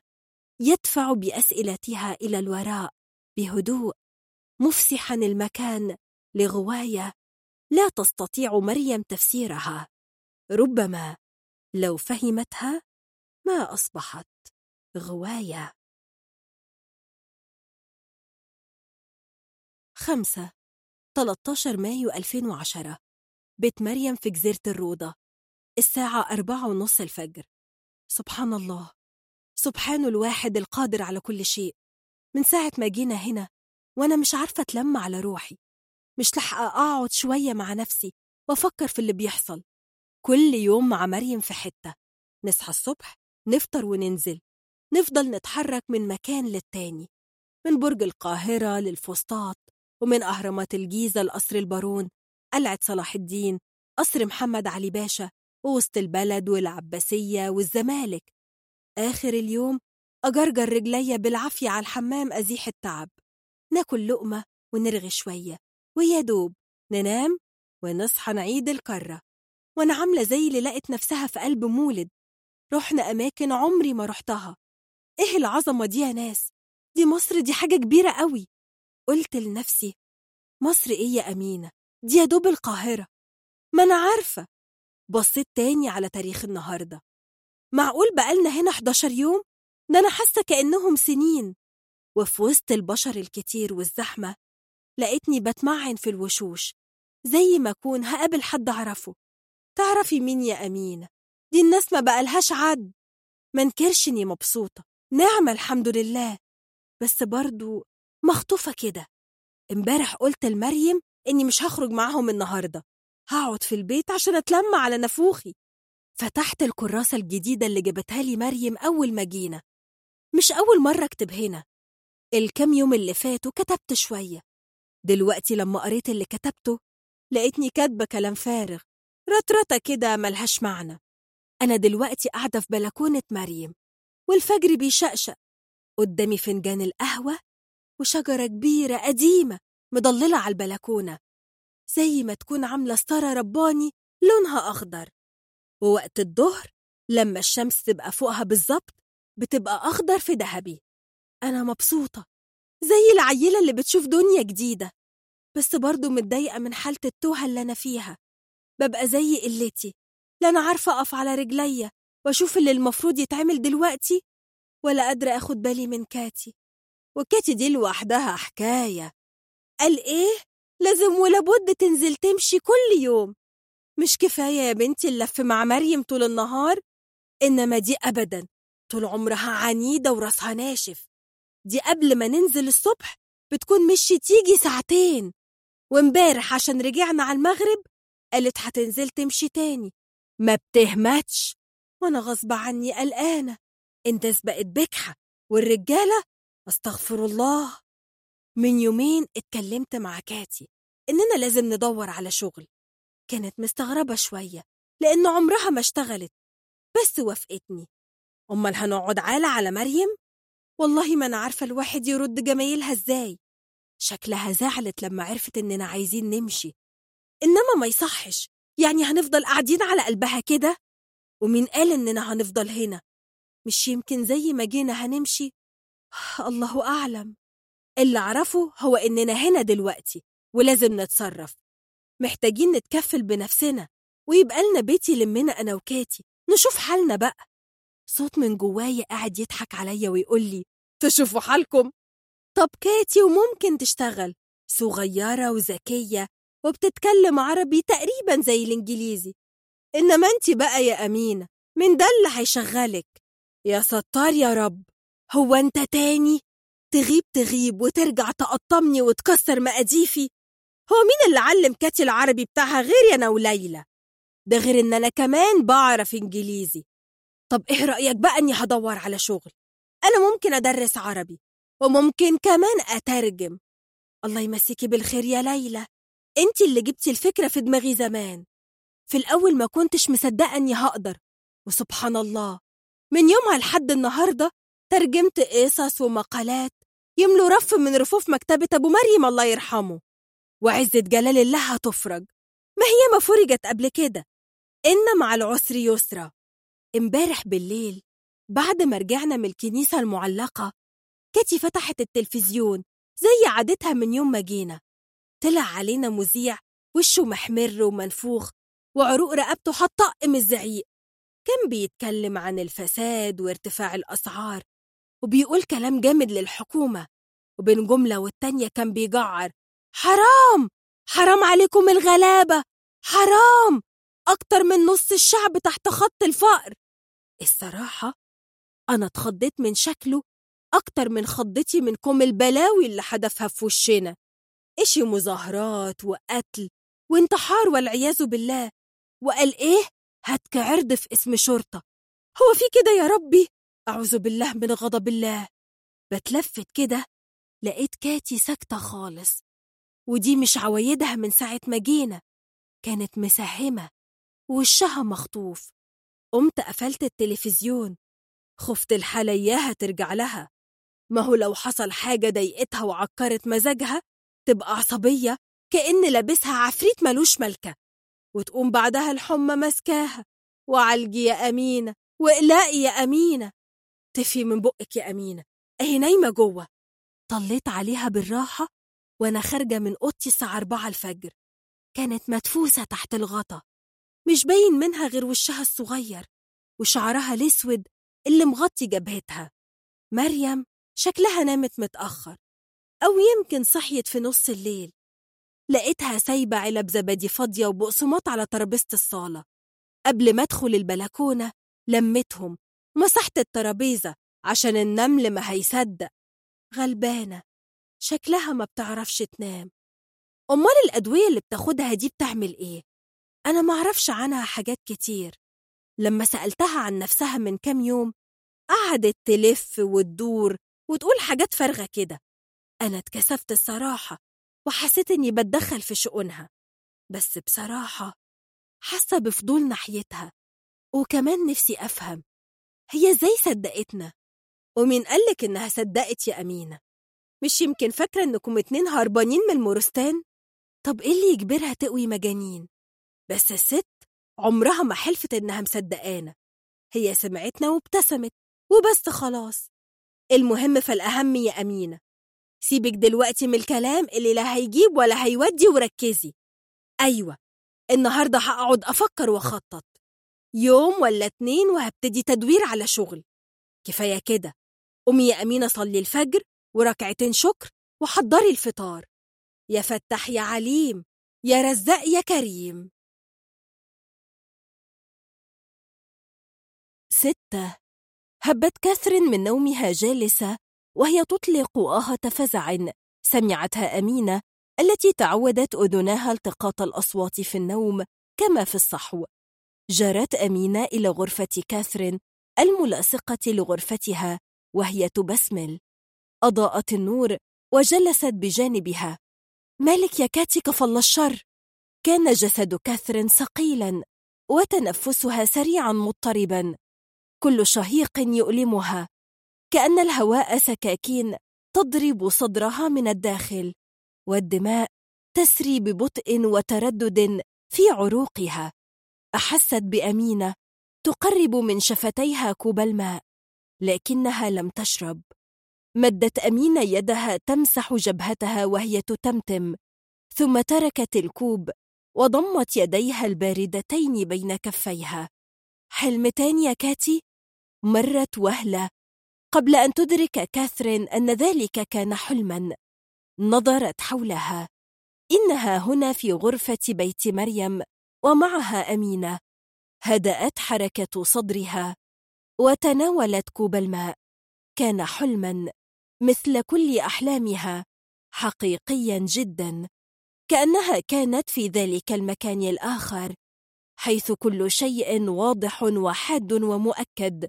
يدفع بأسئلتها إلى الوراء بهدوء مفسحا المكان لغواية لا تستطيع مريم تفسيرها. ربما لو فهمتها ما أصبحت غواية. خمسة 13 مايو 2010 بيت مريم في جزيرة الروضة الساعة أربعة ونص الفجر. سبحان الله. سبحان الواحد القادر على كل شيء. من ساعة ما جينا هنا وأنا مش عارفة أتلم على روحي. مش لحقة أقعد شوية مع نفسي وأفكر في اللي بيحصل. كل يوم مع مريم في حتة. نصحى الصبح نفطر وننزل. نفضل نتحرك من مكان للتاني. من برج القاهرة للفسطاط ومن أهرامات الجيزة لقصر البارون قلعة صلاح الدين قصر محمد علي باشا ووسط البلد والعباسية والزمالك. آخر اليوم أجرجر رجلي بالعافية على الحمام أزيح التعب. ناكل لقمة ونرغي شوية. ويا دوب ننام ونصحى نعيد الكرة وأنا عاملة زي اللي لقت نفسها في قلب مولد. رحنا أماكن عمري ما رحتها. إيه العظمة دي يا ناس؟ دي مصر دي حاجة كبيرة قوي. قلت لنفسي مصر إيه يا أمينة؟ دي يا دوب القاهرة. ما أنا عارفة. بصيت تاني على تاريخ النهاردة. معقول بقالنا هنا 11 يوم؟ ده أنا حاسة كأنهم سنين. وفي وسط البشر الكتير والزحمة لقيتني بتمعن في الوشوش زي ما أكون هقابل حد أعرفه. تعرفي مين يا أمينة دي الناس ما بقالهاش عد منكرش إني مبسوطة. نعمة الحمد لله. بس برضو مخطوفة كده. امبارح قلت لمريم إني مش هخرج معاهم النهاردة. هقعد في البيت عشان أتلم على نفوخي. فتحت الكراسة الجديدة اللي جابتها لي مريم أول ما جينا. مش أول مرة أكتب هنا. الكام يوم اللي فاتوا كتبت شوية. دلوقتي لما قريت اللي كتبته لقيتني كاتبة كلام فارغ رطرطة كده ملهاش معنى. أنا دلوقتي قاعدة في بلكونة مريم والفجر بيشقشق قدامي فنجان القهوة وشجرة كبيرة قديمة مضللة على البلكونة زي ما تكون عاملة ستارة رباني لونها أخضر. ووقت الظهر لما الشمس تبقى فوقها بالظبط بتبقى أخضر في ذهبي. أنا مبسوطة. زي العيلة اللي بتشوف دنيا جديدة بس برضو متضايقة من حالة التوهة اللي أنا فيها. ببقى زي قلتي لا أنا عارفة أقف على رجليا وأشوف اللي المفروض يتعمل دلوقتي ولا قادرة أخد بالي من كاتي. وكاتي دي لوحدها حكاية. قال إيه؟ لازم ولابد تنزل تمشي كل يوم. مش كفاية يا بنتي اللف مع مريم طول النهار إنما دي أبدا. طول عمرها عنيدة وراسها ناشف. دي قبل ما ننزل الصبح بتكون مشي تيجي ساعتين. وامبارح عشان رجعنا على المغرب قالت هتنزل تمشي تاني. ما بتهمتش. وأنا غصب عني قلقانة. الناس بقت بكحة. والرجالة أستغفر الله. من يومين اتكلمت مع كاتي إننا لازم ندور على شغل. كانت مستغربة شوية لأن عمرها ما اشتغلت. بس وافقتني. أمال هنقعد عالة على مريم؟ والله ما أنا عارفة الواحد يرد جمايلها إزاي. شكلها زعلت لما عرفت إننا عايزين نمشي. إنما ما يصحش. يعني هنفضل قاعدين على قلبها كده؟ ومين قال إننا هنفضل هنا؟ مش يمكن زي ما جينا هنمشي؟ الله أعلم. اللي أعرفه هو إننا هنا دلوقتي ولازم نتصرف. محتاجين نتكفل بنفسنا ويبقى لنا بيت يلمنا أنا وكاتي. نشوف حالنا بقى. صوت من جوايا قاعد يضحك عليا ويقول لي تشوفوا حالكم؟ طب كاتي وممكن تشتغل. صغيرة وذكية وبتتكلم عربي تقريبا زي الإنجليزي. إنما أنت بقى يا أمينة من ده اللي هيشغلك. يا ستار يا رب هو أنت تاني؟ تغيب تغيب وترجع تقطمني وتكسر مقاديفي؟ هو مين اللي علم كاتي العربي بتاعها غير أنا وليلى؟ ده غير إن أنا كمان بعرف إنجليزي. طب إيه رأيك بقى إني هدور على شغل؟ أنا ممكن أدرس عربي وممكن كمان أترجم. الله يمسيكي بالخير يا ليلى. انت اللي جبتي الفكرة في دماغي زمان. في الأول ما كنتش مصدقة إني هقدر. وسبحان الله. من يومها لحد النهاردة ترجمت قصص ومقالات يملوا رف من رفوف مكتبة أبو مريم الله يرحمه. وعزة جلال الله هتفرج. ما هي ما فرجت قبل كده. إن مع العسر يسرى امبارح بالليل بعد ما رجعنا من الكنيسة المعلقة كاتي فتحت التلفزيون زي عادتها من يوم ما جينا. طلع علينا مذيع وشه محمر ومنفوخ وعروق رقبته هتطقم الزعيق. كان بيتكلم عن الفساد وارتفاع الأسعار وبيقول كلام جامد للحكومة. وبين جملة والتانية كان بيجعر حرام! حرام عليكم الغلابة! حرام! أكتر من نص الشعب تحت خط الفقر! الصراحة أنا اتخضيت من شكله أكتر من خضتي من كم البلاوي اللي حدفها في وشنا. إشي مظاهرات وقتل وانتحار والعياذ بالله. وقال إيه؟ هتك عرض في اسم شرطة. هو في كده يا ربي؟ أعوذ بالله من غضب الله. بتلفت كده لقيت كاتي ساكتة خالص. ودي مش عوايدها من ساعة ما جينا. كانت مساهمة ووشها مخطوف. قمت قفلت التلفزيون. خفت الحالة إياها ترجع لها. ما هو لو حصل حاجة ضايقتها وعكرت مزاجها تبقى عصبية كأن لابسها عفريت ملوش ملكة. وتقوم بعدها الحمى ماسكاها. وعالجي يا أمينة وإقلقي يا أمينة. تفي من بقك يا أمينة. أهي نايمة جوه. طليت عليها بالراحة وأنا خارجة من أوضتي الساعة أربعة الفجر. كانت مدفوسة تحت الغطا. مش باين منها غير وشها الصغير وشعرها الأسود اللي مغطي جبهتها. مريم شكلها نامت متأخر أو يمكن صحيت في نص الليل. لقيتها سايبة علب زبادي فاضية وبقسماط على ترابيزة الصالة. قبل ما أدخل البلكونة لمتهم مسحت الترابيزة عشان النمل ما هيصدق. غلبانة شكلها ما بتعرفش تنام. أمال الأدوية اللي بتاخدها دي بتعمل إيه؟ أنا معرفش عنها حاجات كتير. لما سألتها عن نفسها من كام يوم قعدت تلف وتدور وتقول حاجات فارغة كده. أنا اتكسفت الصراحة وحسيت إني بتدخل في شؤونها. بس بصراحة حاسة بفضول ناحيتها وكمان نفسي أفهم هي إزاي صدقتنا؟ ومين قالك إنها صدقت يا أمينة؟ مش يمكن فاكرة إنكم اتنين هربانين من المورستان؟ طب إيه اللي يجبرها تقوي مجانين؟ بس الست عمرها ما حلفت إنها مصدقانا. هي سمعتنا وابتسمت وبس خلاص. المهم فالأهم يا أمينة سيبك دلوقتي من الكلام اللي لا هيجيب ولا هيودي وركزي. أيوة النهاردة هقعد أفكر وأخطط. يوم ولا اتنين وهبتدي تدوير على شغل. كفاية كده. قومي يا أمينة صلي الفجر وركعتين شكر وحضري الفطار. يا فتح يا عليم يا رزاق يا كريم. ستة. هبت كاثرين من نومها جالسة وهي تطلق آهة فزع سمعتها أمينة التي تعودت أذناها التقاط الأصوات في النوم كما في الصحو. جرت أمينة إلى غرفة كاثرين الملاصقة لغرفتها وهي تبسمل. أضاءت النور وجلست بجانبها. مالك يا كاتي كفل الشر. كان جسد كاثرين ثقيلا وتنفسها سريعا مضطربا. كل شهيق يؤلمها. كأن الهواء سكاكين تضرب صدرها من الداخل والدماء تسري ببطء وتردد في عروقها. أحست بأمينة تقرب من شفتيها كوب الماء لكنها لم تشرب. مدت أمينة يدها تمسح جبهتها وهي تتمتم ثم تركت الكوب وضمت يديها الباردتين بين كفيها. حلم تاني يا كاتي؟ مرت وهلة. قبل أن تدرك كاثرين أن ذلك كان حلما نظرت حولها. إنها هنا في غرفة بيت مريم ومعها أمينة. هدأت حركة صدرها. وتناولت كوب الماء. كان حلما مثل كل أحلامها حقيقيا جدا. كأنها كانت في ذلك المكان الآخر حيث كل شيء واضح وحاد ومؤكد.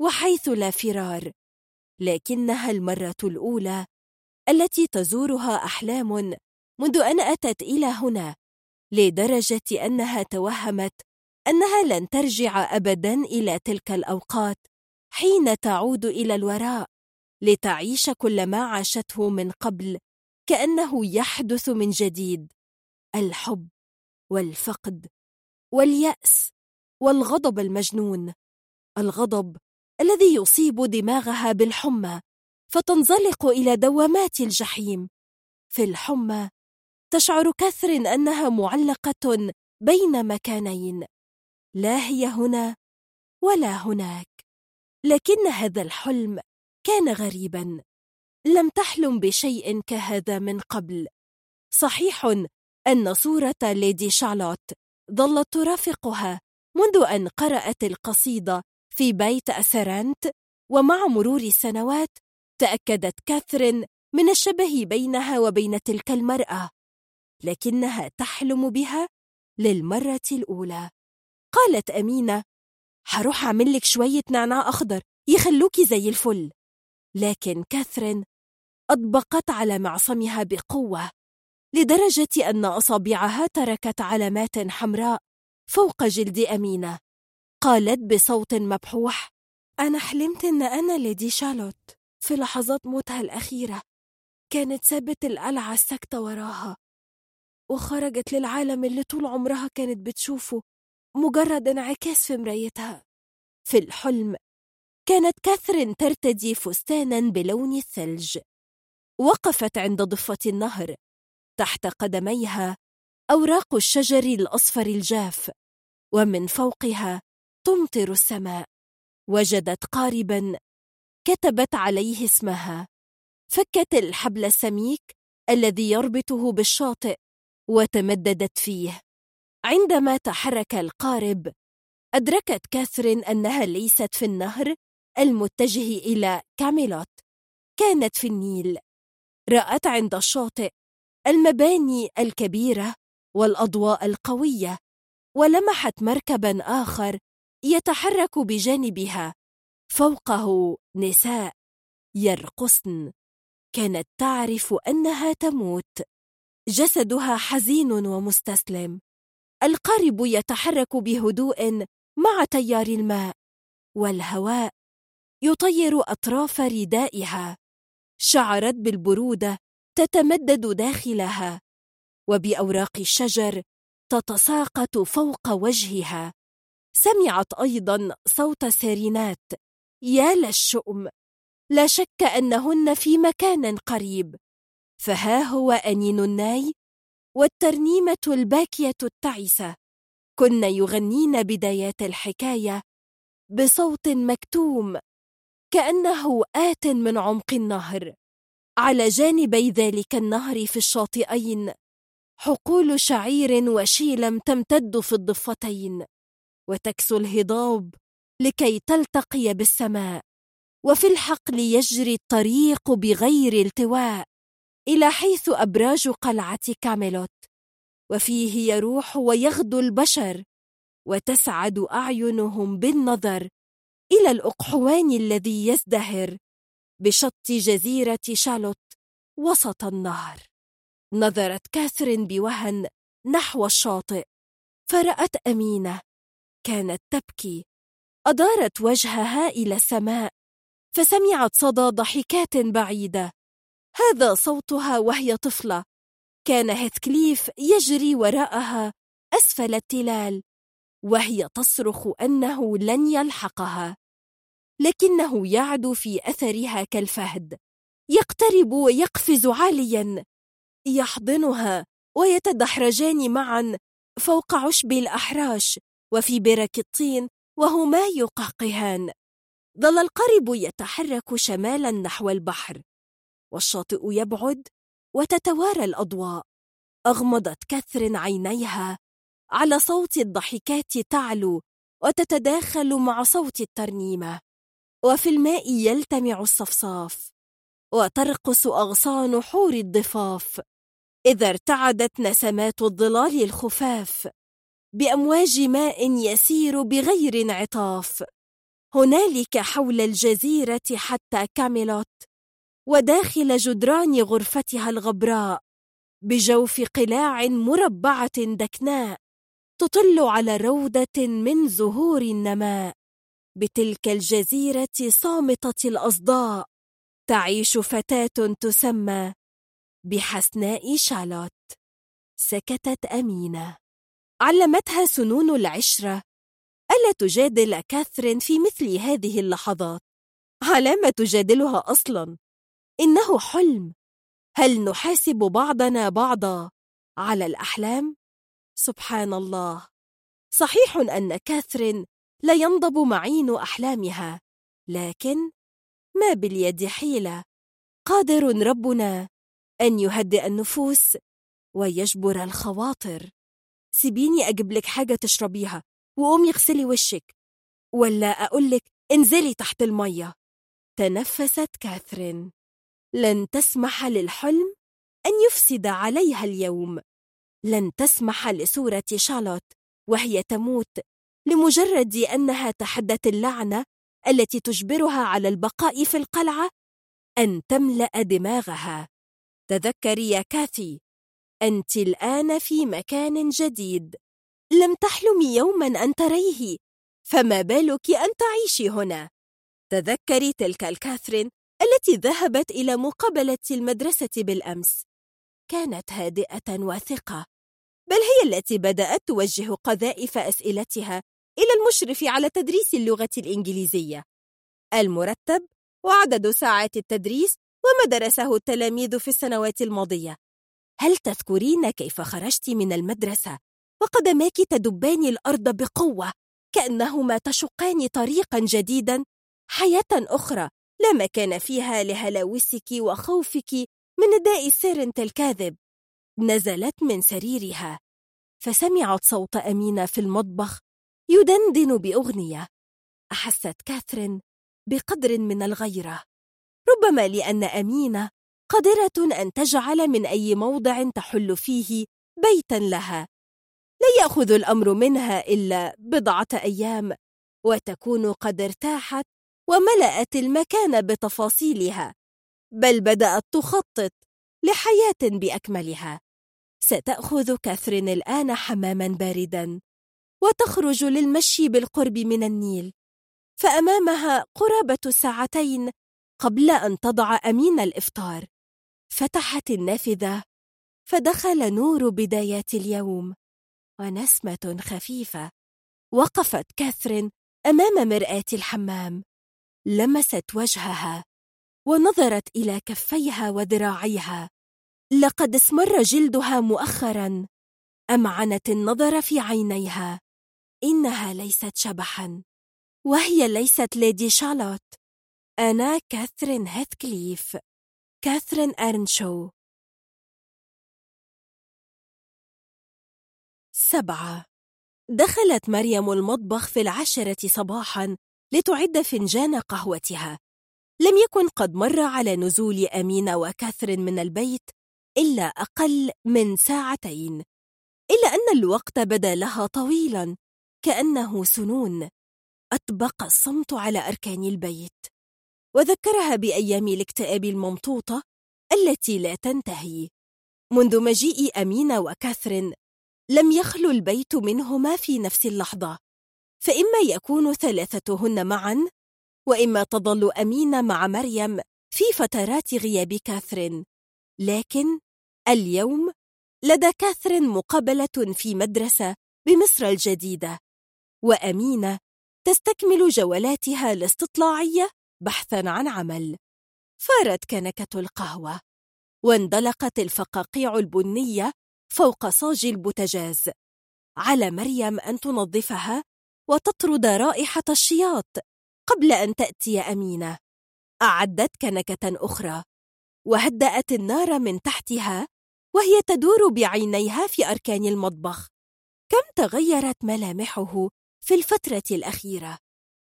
وحيث لا فرار لكنها المرة الأولى التي تزورها أحلام منذ أن أتت إلى هنا لدرجة أنها توهمت أنها لن ترجع أبدا إلى تلك الأوقات حين تعود إلى الوراء لتعيش كل ما عاشته من قبل كأنه يحدث من جديد الحب والفقد واليأس والغضب المجنون الغضب الذي يصيب دماغها بالحمى فتنزلق إلى دوامات الجحيم. في الحمى تشعر كثر أنها معلقة بين مكانين لا هي هنا ولا هناك. لكن هذا الحلم كان غريبا. لم تحلم بشيء كهذا من قبل. صحيح أن صورة ليدي شارلوت ظلت ترافقها منذ أن قرأت القصيدة في بيت أسرانت ومع مرور السنوات تأكدت كاثرين من الشبه بينها وبين تلك المرأة لكنها تحلم بها للمرة الأولى. قالت أمينة هروح أعمل لك شوية نعناع أخضر يخلوكي زي الفل. لكن كاثرين أطبقت على معصمها بقوة لدرجة أن أصابعها تركت علامات حمراء فوق جلد أمينة. قالت بصوت مبحوح أنا حلمت إن أنا ليدي شارلوت في لحظات موتها الأخيرة كانت سابت القلعة الساكتة وراها وخرجت للعالم اللي طول عمرها كانت بتشوفه مجرد انعكاس في مرايتها. في الحلم كانت كاثرين ترتدي فستانا بلون الثلج وقفت عند ضفة النهر تحت قدميها أوراق الشجر الأصفر الجاف ومن فوقها تمطر السماء. وجدت قاربا كتبت عليه اسمها. فكت الحبل السميك الذي يربطه بالشاطئ وتمددت فيه. عندما تحرك القارب أدركت كاثرين أنها ليست في النهر المتجه إلى كاميلوت. كانت في النيل. رأت عند الشاطئ المباني الكبيرة والأضواء القوية ولمحت مركبا آخر يتحرك بجانبها. فوقه نساء يرقصن. كانت تعرف أنها تموت. جسدها حزين ومستسلم. القارب يتحرك بهدوء مع تيار الماء. والهواء يطير أطراف ردائها. شعرت بالبرودة تتمدد داخلها. وبأوراق الشجر تتساقط فوق وجهها. سمعت أيضا صوت سيرينات. يا للشؤم لا شك أنهن في مكان قريب. فها هو أنين الناي والترنيمة الباكية التعسة. كن يغنين بدايات الحكاية بصوت مكتوم كأنه آت من عمق النهر. على جانبي ذلك النهر في الشاطئين. حقول شعير وشيلم تمتد في الضفتين. وتكسو الهضاب لكي تلتقي بالسماء وفي الحقل يجري الطريق بغير التواء إلى حيث أبراج قلعة كاميلوت. وفيه يروح ويغدو البشر وتسعد أعينهم بالنظر إلى الأقحوان الذي يزدهر بشط جزيرة شالوت وسط النهر. نظرت كاثرين بوهن نحو الشاطئ فرأت أمينة كانت تبكي. أدارت وجهها إلى السماء فسمعت صدى ضحكات بعيدة. هذا صوتها وهي طفلة. كان هيثكليف يجري وراءها أسفل التلال وهي تصرخ أنه لن يلحقها. لكنه يعدو في أثرها كالفهد. يقترب ويقفز عاليا. يحضنها ويتدحرجان معا فوق عشب الأحراش. وفي برك الطين وهما يقهقهان. ظل القرب يتحرك شمالا نحو البحر والشاطئ يبعد وتتوارى الأضواء. أغمضت كثر عينيها على صوت الضحكات تعلو وتتداخل مع صوت الترنيمة. وفي الماء يلتمع الصفصاف وترقص أغصان حور الضفاف. إذا ارتعدت نسمات الظلال الخفاف بأمواج ماء يسير بغير انعطاف. هنالك حول الجزيرة حتى كاميلوت وداخل جدران غرفتها الغبراء بجوف قلاع مربعة دكناء تطل على روضة من زهور النماء. بتلك الجزيرة صامتة الأصداء تعيش فتاة تسمى بحسناء شالوت سكتت أمينة. علمتها سنون العشرة. ألا تجادل كاثرين في مثل هذه اللحظات؟ على ما تجادلها أصلا؟ إنه حلم. هل نحاسب بعضنا بعضا على الأحلام؟ سبحان الله. صحيح أن كاثرين لا ينضب معين أحلامها لكن ما باليد حيلة. قادر ربنا أن يهدئ النفوس ويجبر الخواطر. سيبيني أجيب لك حاجة تشربيها وقومي اغسلي وشك. ولا أقول لك انزلي تحت المية. تنفست كاثرين. لن تسمح للحلم أن يفسد عليها اليوم. لن تسمح لصورة شارلوت وهي تموت لمجرد أنها تحدت اللعنة التي تجبرها على البقاء في القلعة أن تملأ دماغها. تذكري يا كاثي أنت الآن في مكان جديد. لم تحلمي يوما أن تريه. فما بالك أن تعيشي هنا؟ تذكري تلك الكاثرين التي ذهبت إلى مقابلة المدرسة بالأمس. كانت هادئة واثقة. بل هي التي بدأت توجه قذائف أسئلتها إلى المشرف على تدريس اللغة الإنجليزية. المرتب وعدد ساعات التدريس وما درسه التلاميذ في السنوات الماضية. هل تذكرين كيف خرجت من المدرسة؟ وقدماك تدبان الأرض بقوة كأنهما تشقان طريقا جديدا. حياة أخرى لا مكان فيها لهلاوسك وخوفك من نداء سيرنت الكاذب. نزلت من سريرها. فسمعت صوت أمينة في المطبخ يدندن بأغنية. أحست كاثرين بقدر من الغيرة. ربما لأن أمينة قادرة أن تجعل من أي موضع تحل فيه بيتا لها. لا يأخذ الأمر منها إلا بضعة أيام وتكون قد ارتاحت وملأت المكان بتفاصيلها بل بدأت تخطط لحياة بأكملها. ستأخذ كاثرين الآن حماما باردا وتخرج للمشي بالقرب من النيل. فأمامها قرابة ساعتين قبل أن تضع أمين الإفطار. فتحت النافذة فدخل نور بدايات اليوم ونسمة خفيفة وقفت كاثرين أمام مرآة الحمام لمست وجهها ونظرت إلى كفيها وذراعيها. لقد اسمر جلدها مؤخرا أمعنت النظر في عينيها؟ إنها ليست شبحا وهي ليست ليدي شارلوت. أنا كاثرين هيثكليف. كاثرين أرنشو سبعة. دخلت مريم المطبخ في العاشرة صباحا لتعد فنجان قهوتها. لم يكن قد مر على نزول أمينة وكاثرين من البيت إلا أقل من ساعتين إلا أن الوقت بدا لها طويلا كأنه سنون. أطبق الصمت على أركان البيت. وذكرها بأيام الاكتئاب الممطوطة التي لا تنتهي. منذ مجيء أمينة وكاثرين لم يخلو البيت منهما في نفس اللحظة. فإما يكون ثلاثتهن معا وإما تظل أمينة مع مريم في فترات غياب كاثرين. لكن اليوم لدى كاثرين مقابلة في مدرسة بمصر الجديدة وأمينة تستكمل جولاتها الاستطلاعية بحثا عن عمل. فارت كنكة القهوة. واندلقت الفقاقيع البنية فوق صاج البوتجاز على مريم أن تنظفها وتطرد رائحة الشياط قبل أن تأتي أمينة. أعدت كنكة أخرى. وهدأت النار من تحتها وهي تدور بعينيها في أركان المطبخ. كم تغيرت ملامحه في الفترة الأخيرة.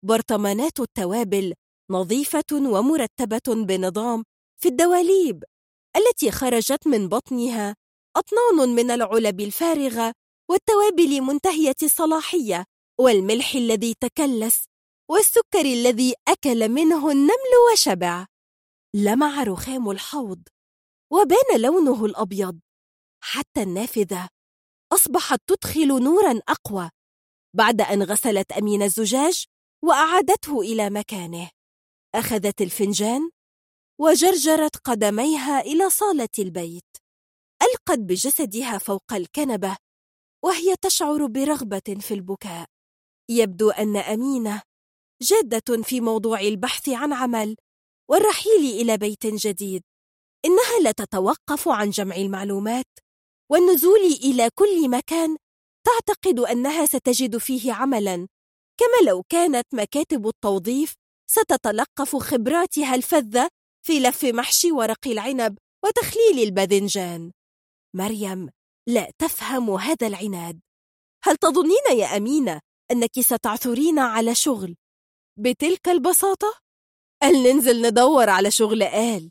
برطمانات التوابل نظيفة ومرتبة بنظام في الدواليب التي خرجت من بطنها أطنان من العلب الفارغة والتوابل منتهية الصلاحية والملح الذي تكلس والسكر الذي أكل منه النمل وشبع. لمع رخام الحوض وبان لونه الأبيض حتى النافذة. أصبحت تدخل نورا أقوى بعد أن غسلت أمين الزجاج وأعادته إلى مكانه. أخذت الفنجان وجرجرت قدميها إلى صالة البيت. ألقت بجسدها فوق الكنبة وهي تشعر برغبة في البكاء. يبدو أن أمينة جادة في موضوع البحث عن عمل والرحيل إلى بيت جديد. إنها لا تتوقف عن جمع المعلومات والنزول إلى كل مكان تعتقد أنها ستجد فيه عملاً كما لو كانت مكاتب التوظيف ستتلقف خبراتها الفذة في لف محشي ورق العنب وتخليل الباذنجان. مريم لا تفهم هذا العناد. هل تظنين يا أمينة أنك ستعثرين على شغل بتلك البساطة؟ قال ننزل ندور على شغل قال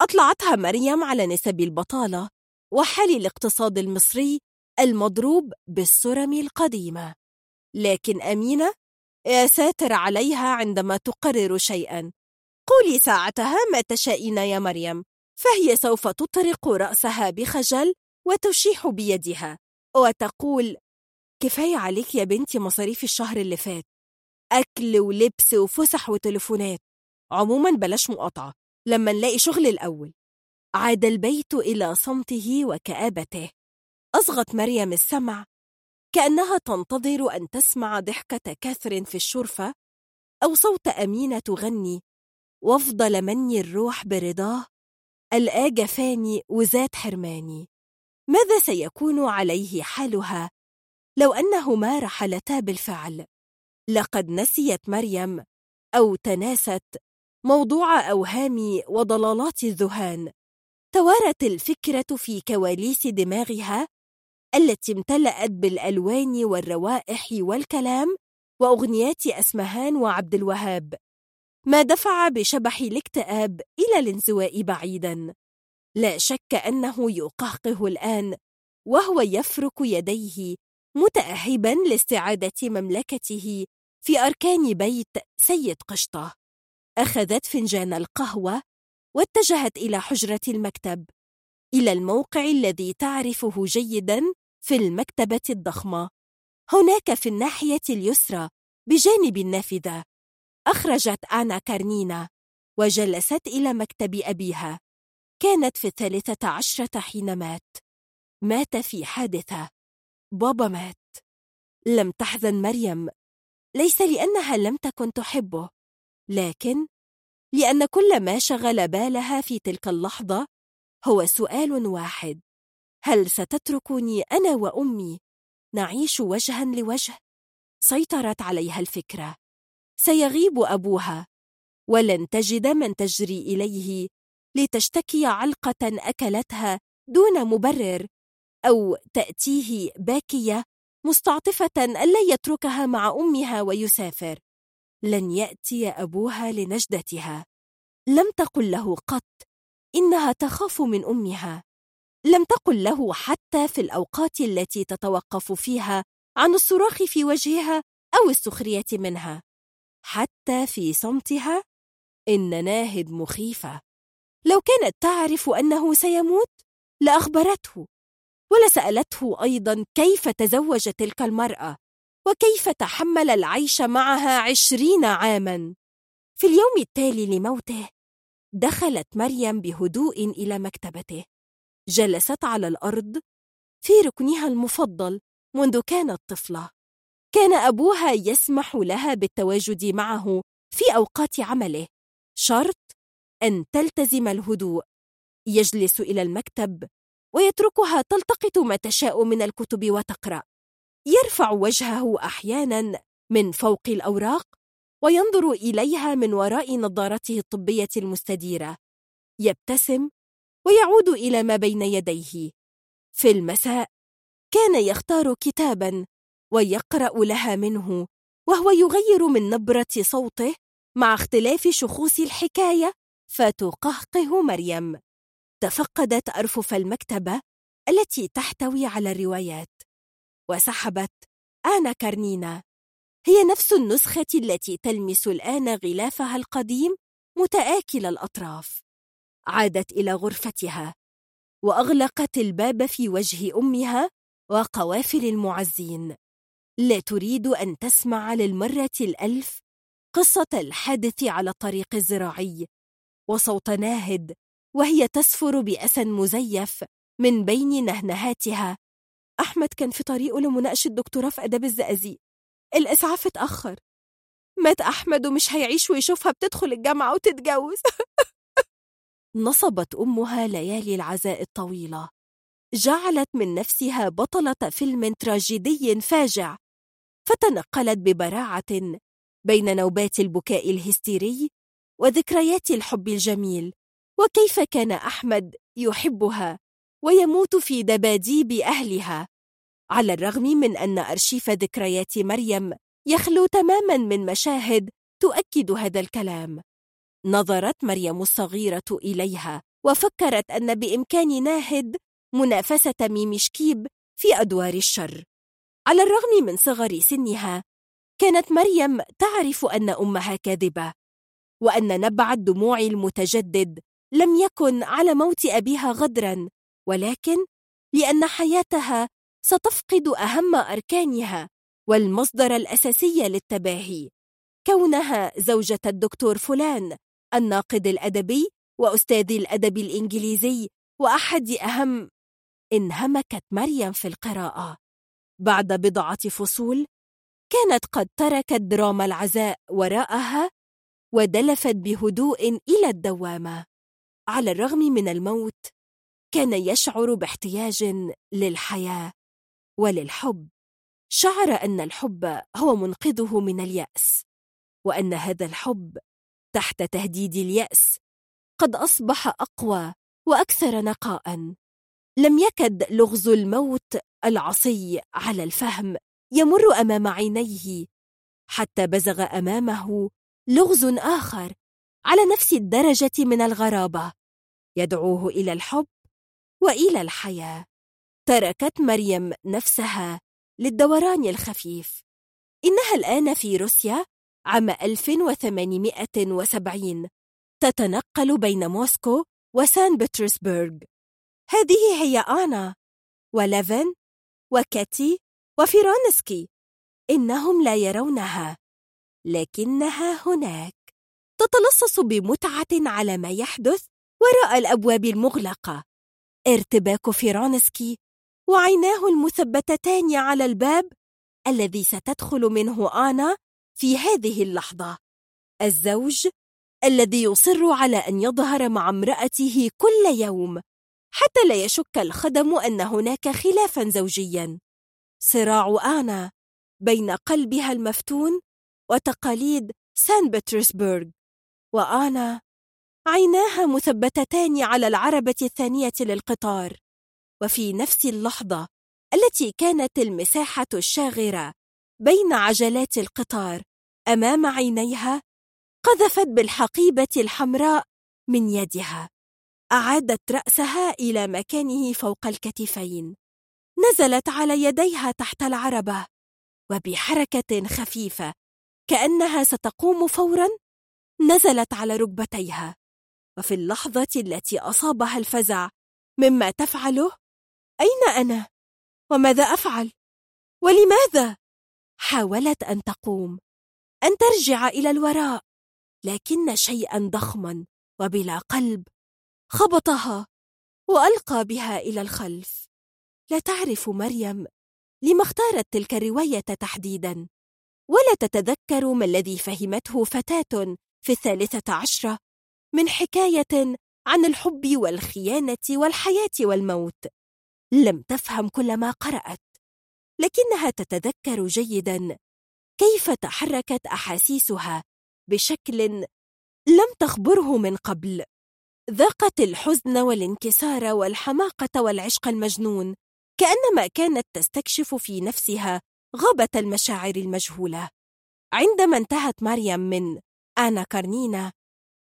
أطلعتها مريم على نسب البطالة وحال الاقتصاد المصري المضروب بالسرم القديمة. لكن أمينة يا ساتر عليها عندما تقرر شيئا. قولي ساعتها ما تشائين يا مريم فهي سوف تطرق رأسها بخجل وتشيح بيدها. وتقول كفاية عليك يا بنتي مصاريف الشهر اللي فات. أكل ولبس وفسح وتليفونات. عموما بلاش مقاطعة لما نلاقي شغل الأول. عاد البيت إلى صمته وكآبته. أصغت مريم السمع كأنها تنتظر أن تسمع ضحكة كاثرين في الشرفة أو صوت أمينة تغني وأفضل مني الروح برضاه. الآ فاني وزاد حرماني. ماذا سيكون عليه حالها؟ لو أنهما رحلتا بالفعل. لقد نسيت مريم أو تناست موضوع أوهام وضلالات الذهان. توارت الفكرة في كواليس دماغها التي امتلأت بالألوان والروائح والكلام وأغنيات أسمهان وعبد الوهاب. ما دفع بشبح الاكتئاب إلى الانزواء بعيدا. لا شك أنه يقهقه الآن وهو يفرك يديه متأهبا لاستعادة مملكته في أركان بيت سيد قشطة. أخذت فنجان القهوة واتجهت إلى حجرة المكتب. إلى الموقع الذي تعرفه جيدا في المكتبة الضخمة. هناك في الناحية اليسرى بجانب النافذة. أخرجت آنا كارنينا وجلست إلى مكتب أبيها. كانت في الثالثة عشرة حين مات. مات في حادثة. بابا مات. لم تحزن مريم. ليس لأنها لم تكن تحبه. لكن لأن كل ما شغل بالها في تلك اللحظة هو سؤال واحد. هل ستتركني أنا وأمي؟ نعيش وجها لوجه؟ سيطرت عليها الفكرة. سيغيب أبوها. ولن تجد من تجري إليه لتشتكي علقة أكلتها دون مبرر أو تأتيه باكية مستعطفة ألا يتركها مع أمها ويسافر. لن يأتي أبوها لنجدتها. لم تقل له قط. إنها تخاف من أمها. لم تقل له حتى في الأوقات التي تتوقف فيها عن الصراخ في وجهها أو السخرية منها حتى في صمتها؟ إن ناهد مخيفة. لو كانت تعرف أنه سيموت لأخبرته ولسألته أيضا كيف تزوج تلك المرأة وكيف تحمل العيش معها عشرين عاما. في اليوم التالي لموته دخلت مريم بهدوء إلى مكتبته. جلست على الأرض في ركنها المفضل منذ كانت طفلة. كان أبوها يسمح لها بالتواجد معه في أوقات عمله. شرط أن تلتزم الهدوء. يجلس إلى المكتب ويتركها تلتقط ما تشاء من الكتب وتقرأ. يرفع وجهه أحيانا من فوق الأوراق وينظر إليها من وراء نظارته الطبية المستديرة. يبتسم ويعود إلى ما بين يديه. في المساء كان يختار كتابا ويقرأ لها منه وهو يغير من نبرة صوته مع اختلاف شخوص الحكاية فتقهقه مريم. تفقدت أرفف المكتبة التي تحتوي على الروايات. وسحبت آنا كارنينا. هي نفس النسخة التي تلمس الآن غلافها القديم متآكل الأطراف. عادت إلى غرفتها وأغلقت الباب في وجه أمها وقوافل المعزين. لا تريد أن تسمع للمرة الألف قصة الحادث على الطريق الزراعي وصوت ناهد وهي تسفر بأسى مزيف من بين نهنهاتها. أحمد كان في طريقه لمناقشة دكتوراه في أداب الزقازيق الإسعاف اتأخر. مات أحمد ومش هيعيش ويشوفها بتدخل الجامعة وتتجوز. نصبت أمها ليالي العزاء الطويلة. جعلت من نفسها بطلة فيلم تراجيدي فاجع. فتنقلت ببراعة بين نوبات البكاء الهستيري وذكريات الحب الجميل. وكيف كان أحمد يحبها ويموت في دباديب أهلها. على الرغم من أن أرشيف ذكريات مريم يخلو تماما من مشاهد تؤكد هذا الكلام. نظرت مريم الصغيرة إليها وفكرت أن بإمكان ناهد منافسة ميمي شكيب في أدوار الشر. على الرغم من صغر سنها كانت مريم تعرف أن أمها كاذبة وأن نبع الدموع المتجدد لم يكن على موت أبيها غدرا ولكن لأن حياتها ستفقد أهم أركانها والمصدر الأساسي للتباهي كونها زوجة الدكتور فلان. الناقد الأدبي وأستاذ الأدب الإنجليزي وأحد أهم انهمكت مريم في القراءة. بعد بضعة فصول كانت قد تركت دراما العزاء وراءها ودلفت بهدوء إلى الدوامة. على الرغم من الموت كان يشعر باحتياج للحياة وللحب. شعر أن الحب هو منقذه من اليأس وأن هذا الحب تحت تهديد اليأس. قد أصبح أقوى وأكثر نقاء. لم يكد لغز الموت العصي على الفهم يمر أمام عينيه. حتى بزغ أمامه لغز آخر على نفس الدرجة من الغرابة. يدعوه إلى الحب وإلى الحياة. تركت مريم نفسها للدوران الخفيف. إنها الآن في روسيا عام 1870 تتنقل بين موسكو وسان بطرسبرغ. هذه هي آنا وليفن وكاتي وفيرونسكي. إنهم لا يرونها لكنها هناك. تتلصص بمتعة على ما يحدث وراء الأبواب المغلقة. ارتباك فيرونسكي وعيناه المثبتتان على الباب الذي ستدخل منه آنا في هذه اللحظة. الزوج الذي يصر على أن يظهر مع امرأته كل يوم حتى لا يشك الخدم أن هناك خلافا زوجيا. صراع آنا بين قلبها المفتون وتقاليد سان بطرسبرغ وآنا عيناها مثبتتان على العربة الثانية للقطار. وفي نفس اللحظة التي كانت المساحة الشاغرة بين عجلات القطار أمام عينيها قذفت بالحقيبة الحمراء من يدها أعادت رأسها إلى مكانه فوق الكتفين نزلت على يديها تحت العربة وبحركة خفيفة كأنها ستقوم فورا نزلت على ركبتيها وفي اللحظة التي أصابها الفزع مما تفعله أين أنا؟ وماذا أفعل؟ ولماذا؟ حاولت أن تقوم أن ترجع إلى الوراء. لكن شيئا ضخما وبلا قلب خبطها وألقى بها إلى الخلف. لا تعرف مريم لما اختارت تلك الرواية تحديدا؟ ولا تتذكر ما الذي فهمته فتاة في الثالثة عشرة من حكاية عن الحب والخيانة والحياة والموت؟ لم تفهم كل ما قرأت. لكنها تتذكر جيدا كيف تحركت أحاسيسها بشكل لم تخبره من قبل؟ ذاقت الحزن والانكسار والحماقة والعشق المجنون كأنما كانت تستكشف في نفسها غابة المشاعر المجهولة. عندما انتهت مريم من آنا كارنينا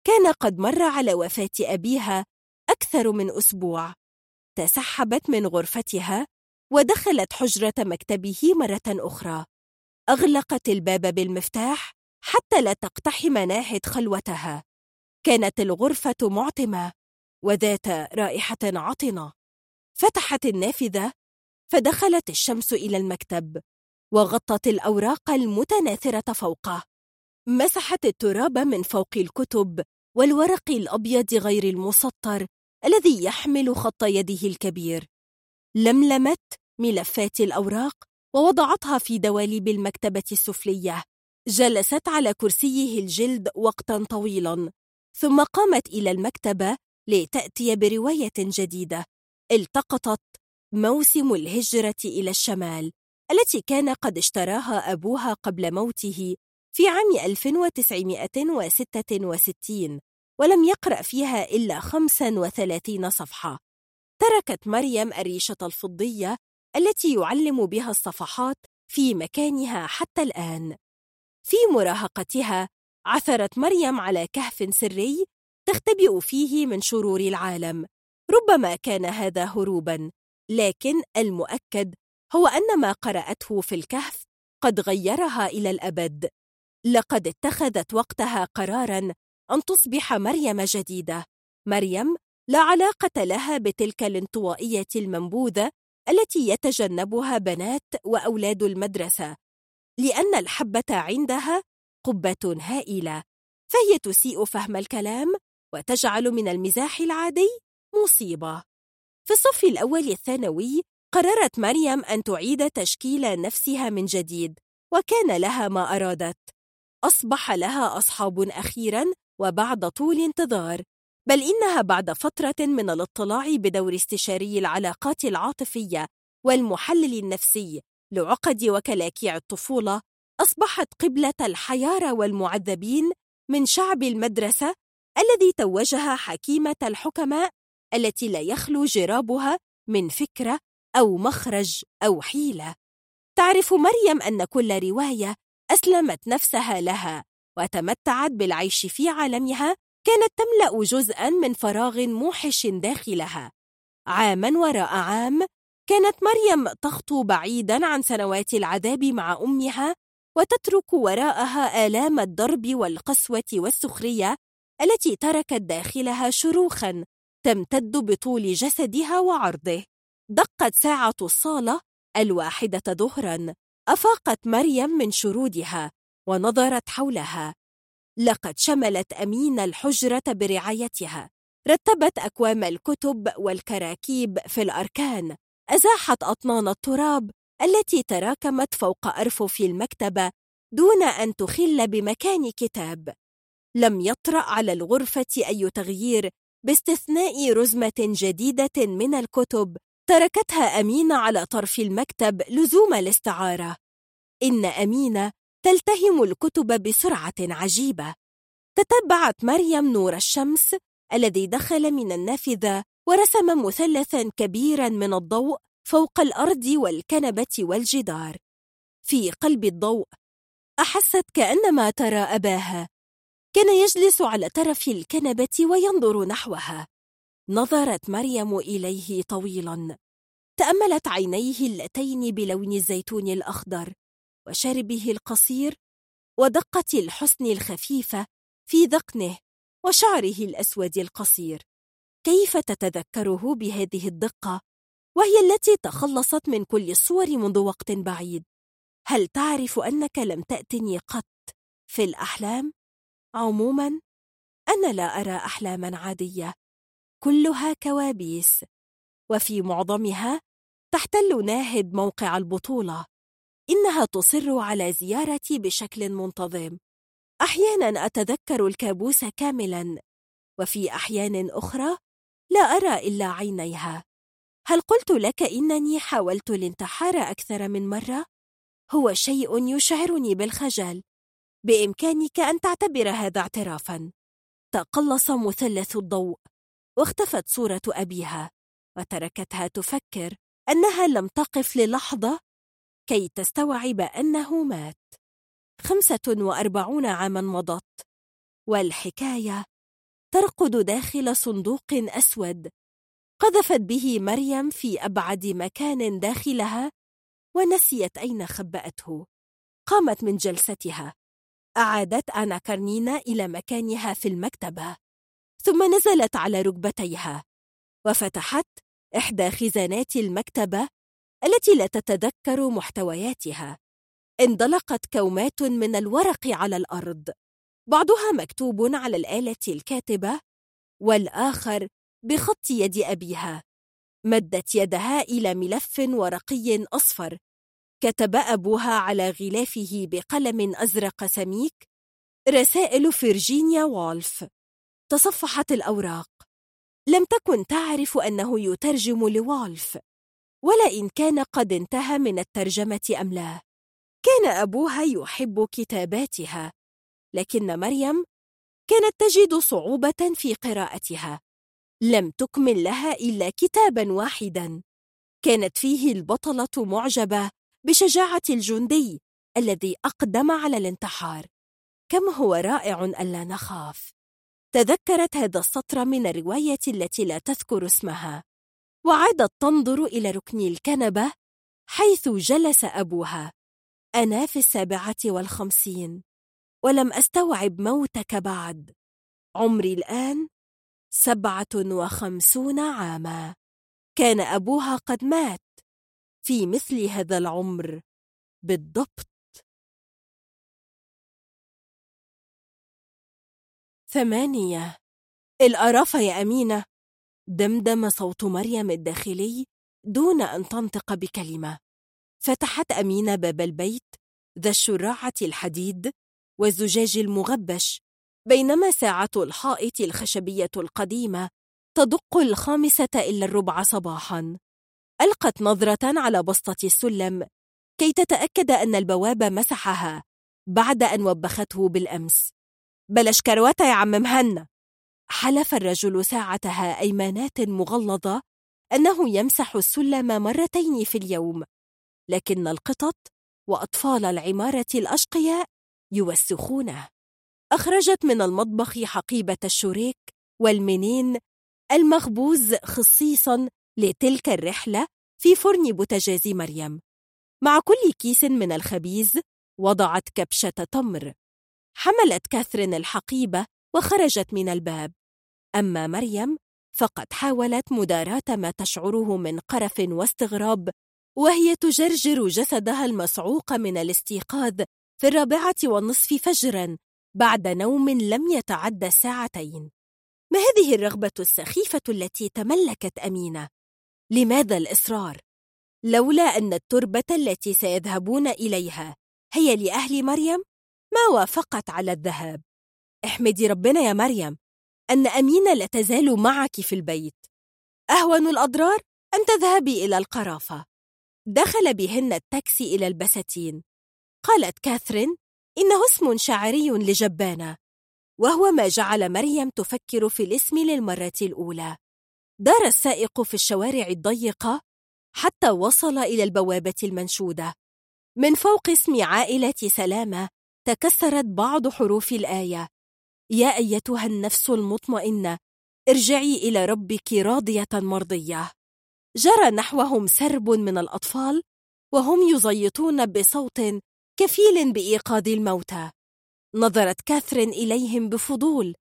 كان قد مر على وفاة أبيها أكثر من أسبوع. تسحبت من غرفتها ودخلت حجرة مكتبه مرة أخرى. أغلقت الباب بالمفتاح حتى لا تقتحم ناهد خلوتها. كانت الغرفة معتمة وذات رائحة عطنة فتحت النافذة فدخلت الشمس إلى المكتب وغطت الأوراق المتناثرة فوقه. مسحت التراب من فوق الكتب والورق الأبيض غير المسطر الذي يحمل خط يده الكبير. لملمت ملفات الأوراق ووضعتها في دواليب المكتبة السفلية. جلست على كرسيه الجلد وقتا طويلا ثم قامت إلى المكتبة لتأتي برواية جديدة. التقطت موسم الهجرة إلى الشمال التي كان قد اشتراها أبوها قبل موته في عام 1966 ولم يقرأ فيها إلا 35 صفحة. تركت مريم الريشة الفضية التي يعلم بها الصفحات في مكانها حتى الآن. في مراهقتها عثرت مريم على كهف سري تختبئ فيه من شرور العالم ربما كان هذا هروبا لكن المؤكد هو أن ما قرأته في الكهف قد غيرها إلى الأبد. لقد اتخذت وقتها قرارا أن تصبح مريم جديدة. مريم لا علاقة لها بتلك الانطوائية المنبوذة التي يتجنبها بنات وأولاد المدرسة لأن الحبة عندها قبة هائلة فهي تسيء فهم الكلام وتجعل من المزاح العادي مصيبة. في الصف الأول الثانوي قررت مريم أن تعيد تشكيل نفسها من جديد وكان لها ما أرادت. أصبح لها أصحاب أخيرا وبعد طول انتظار. بل إنها بعد فترة من الاطلاع بدور استشاري العلاقات العاطفية والمحلل النفسي لعقد وكلاكيع الطفولة أصبحت قبلة الحيارى والمعذبين من شعب المدرسة الذي توجها حكيمة الحكماء التي لا يخلو جرابها من فكرة أو مخرج أو حيلة. تعرف مريم أن كل رواية أسلمت نفسها لها وتمتعت بالعيش في عالمها كانت تملأ جزءا من فراغ موحش داخلها. عاما وراء عام كانت مريم تخطو بعيدا عن سنوات العذاب مع أمها وتترك وراءها آلام الضرب والقسوة والسخرية التي تركت داخلها شروخا تمتد بطول جسدها وعرضه. دقت ساعة الصالة الواحدة ظهرا أفاقت مريم من شرودها ونظرت حولها. لقد شملت أمين الحجرة برعايتها. رتبت أكوام الكتب والكراكيب في الأركان. أزاحت أطنان التراب التي تراكمت فوق أرفف المكتبة دون أن تخل بمكان كتاب. لم يطرأ على الغرفة أي تغيير باستثناء رزمة جديدة من الكتب تركتها أمينة على طرف المكتب لزوم الاستعارة. إن أمينة تلتهم الكتب بسرعة عجيبة. تتبعت مريم نور الشمس الذي دخل من النافذة ورسم مثلثا كبيرا من الضوء فوق الأرض والكنبة والجدار. في قلب الضوء أحست كأنما ترى أباها. كان يجلس على طرف الكنبة وينظر نحوها. نظرت مريم إليه طويلا. تأملت عينيه اللتين بلون الزيتون الأخضر. وشربه القصير ودقة الحسن الخفيفة في ذقنه وشعره الأسود القصير. كيف تتذكره بهذه الدقة؟ وهي التي تخلصت من كل الصور منذ وقت بعيد. هل تعرف أنك لم تأتني قط في الأحلام؟ عموما أنا لا أرى أحلاما عادية. كلها كوابيس. وفي معظمها تحتل ناهد موقع البطولة. إنها تصر على زيارتي بشكل منتظم. أحيانا أتذكر الكابوس كاملا وفي أحيان أخرى لا أرى إلا عينيها. هل قلت لك إنني حاولت الانتحار أكثر من مرة؟ هو شيء يشعرني بالخجل. بإمكانك أن تعتبر هذا اعترافا. تقلص مثلث الضوء. واختفت صورة أبيها وتركتها تفكر أنها لم تقف للحظة كي تستوعب أنه مات. خمسة وأربعون عاما مضت. والحكاية ترقد داخل صندوق أسود. قذفت به مريم في أبعد مكان داخلها ونسيت أين خبأته. قامت من جلستها. أعادت أنا كارنينا إلى مكانها في المكتبة. ثم نزلت على ركبتيها. وفتحت إحدى خزانات المكتبة التي لا تتذكر محتوياتها. اندلقت كومات من الورق على الأرض. بعضها مكتوب على الآلة الكاتبة والآخر بخط يد أبيها. مدت يدها إلى ملف ورقي أصفر. كتب أبوها على غلافه بقلم أزرق سميك رسائل فيرجينيا والف تصفحت الأوراق. لم تكن تعرف أنه يترجم لوالف ولا إن كان قد انتهى من الترجمة أم لا. كان أبوها يحب كتاباتها. لكن مريم كانت تجد صعوبة في قراءتها. لم تكمل لها إلا كتابا واحدا. كانت فيه البطلة معجبة بشجاعة الجندي الذي أقدم على الانتحار. كم هو رائع ألا نخاف. تذكرت هذا السطر من الرواية التي لا تذكر اسمها. وعادت تنظر إلى ركن الكنبة حيث جلس أبوها أنا في السابعة والخمسين ولم أستوعب موتك بعد. عمري الآن سبعة وخمسون عاما. كان أبوها قد مات في مثل هذا العمر بالضبط. ثمانية. القرافة يا أمينة. دمدم صوت مريم الداخلي دون أن تنطق بكلمة. فتحت أمينة باب البيت ذا الشراعة الحديد والزجاج المغبش بينما ساعة الحائط الخشبية القديمة تدق الخامسة إلا الربع صباحاً. ألقت نظرة على بسطة السلم كي تتأكد أن البواب مسحها بعد أن وبخته بالأمس. بلاش كرواتة يا عم مهنا حلف الرجل ساعتها أيمانات مغلظة أنه يمسح السلم مرتين في اليوم لكن القطط وأطفال العمارة الأشقياء يوسخونه. أخرجت من المطبخ حقيبة الشريك والمنين المخبوز خصيصا لتلك الرحلة في فرن بوتجاز مريم. مع كل كيس من الخبيز وضعت كبشة تمر. حملت كاثرين الحقيبة وخرجت من الباب. أما مريم فقد حاولت مداراة ما تشعره من قرف واستغراب وهي تجرجر جسدها المصعوق من الاستيقاظ في الرابعة والنصف فجرا بعد نوم لم يتعدى ساعتين ما هذه الرغبة السخيفة التي تملكت أمينة؟ لماذا الإصرار؟ لولا أن التربة التي سيذهبون إليها هي لأهل مريم ما وافقت على الذهاب احمدي ربنا يا مريم أن أمينة لا تزال معك في البيت. أهون الأضرار أن تذهبي إلى القرافة؟ دخل بهن التاكسي إلى البساتين. قالت كاثرين إنه اسم شعري لجبانة وهو ما جعل مريم تفكر في الاسم للمرة الأولى. دار السائق في الشوارع الضيقة حتى وصل إلى البوابة المنشودة. من فوق اسم عائلة سلامة تكسرت بعض حروف الآية. يا أيتها النفس المطمئنة ارجعي إلى ربك راضية مرضية. جرى نحوهم سرب من الأطفال وهم يزيطون بصوت كفيل بإيقاظ الموتى. نظرت كاثرين إليهم بفضول.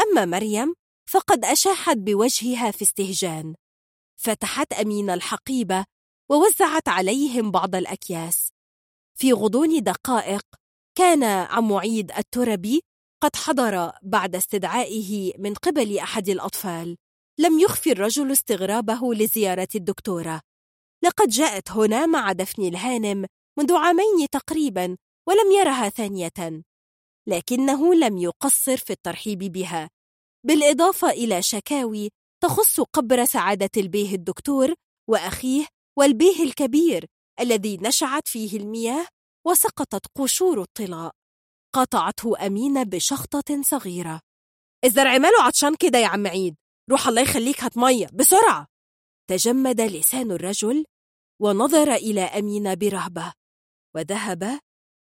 أما مريم فقد أشاحت بوجهها في استهجان. فتحت أمين الحقيبة ووزعت عليهم بعض الأكياس. في غضون دقائق كان عم عيد التربي قد حضر بعد استدعائه من قبل أحد الأطفال. لم يخفي الرجل استغرابه لزيارة الدكتورة. لقد جاءت هنا مع دفن الهانم منذ عامين تقريبا ولم يرها ثانية. لكنه لم يقصر في الترحيب بها. بالإضافة إلى شكاوي تخص قبر سعادة البيه الدكتور وأخيه والبيه الكبير الذي نشعت فيه المياه وسقطت قشور الطلاء. قاطعته أمينة بشخطة صغيرة. الزرع ماله عطشان كده يا عم عيد. روح الله يخليك هات مية. بسرعة! تجمد لسان الرجل ونظر إلى أمينة برهبة. وذهب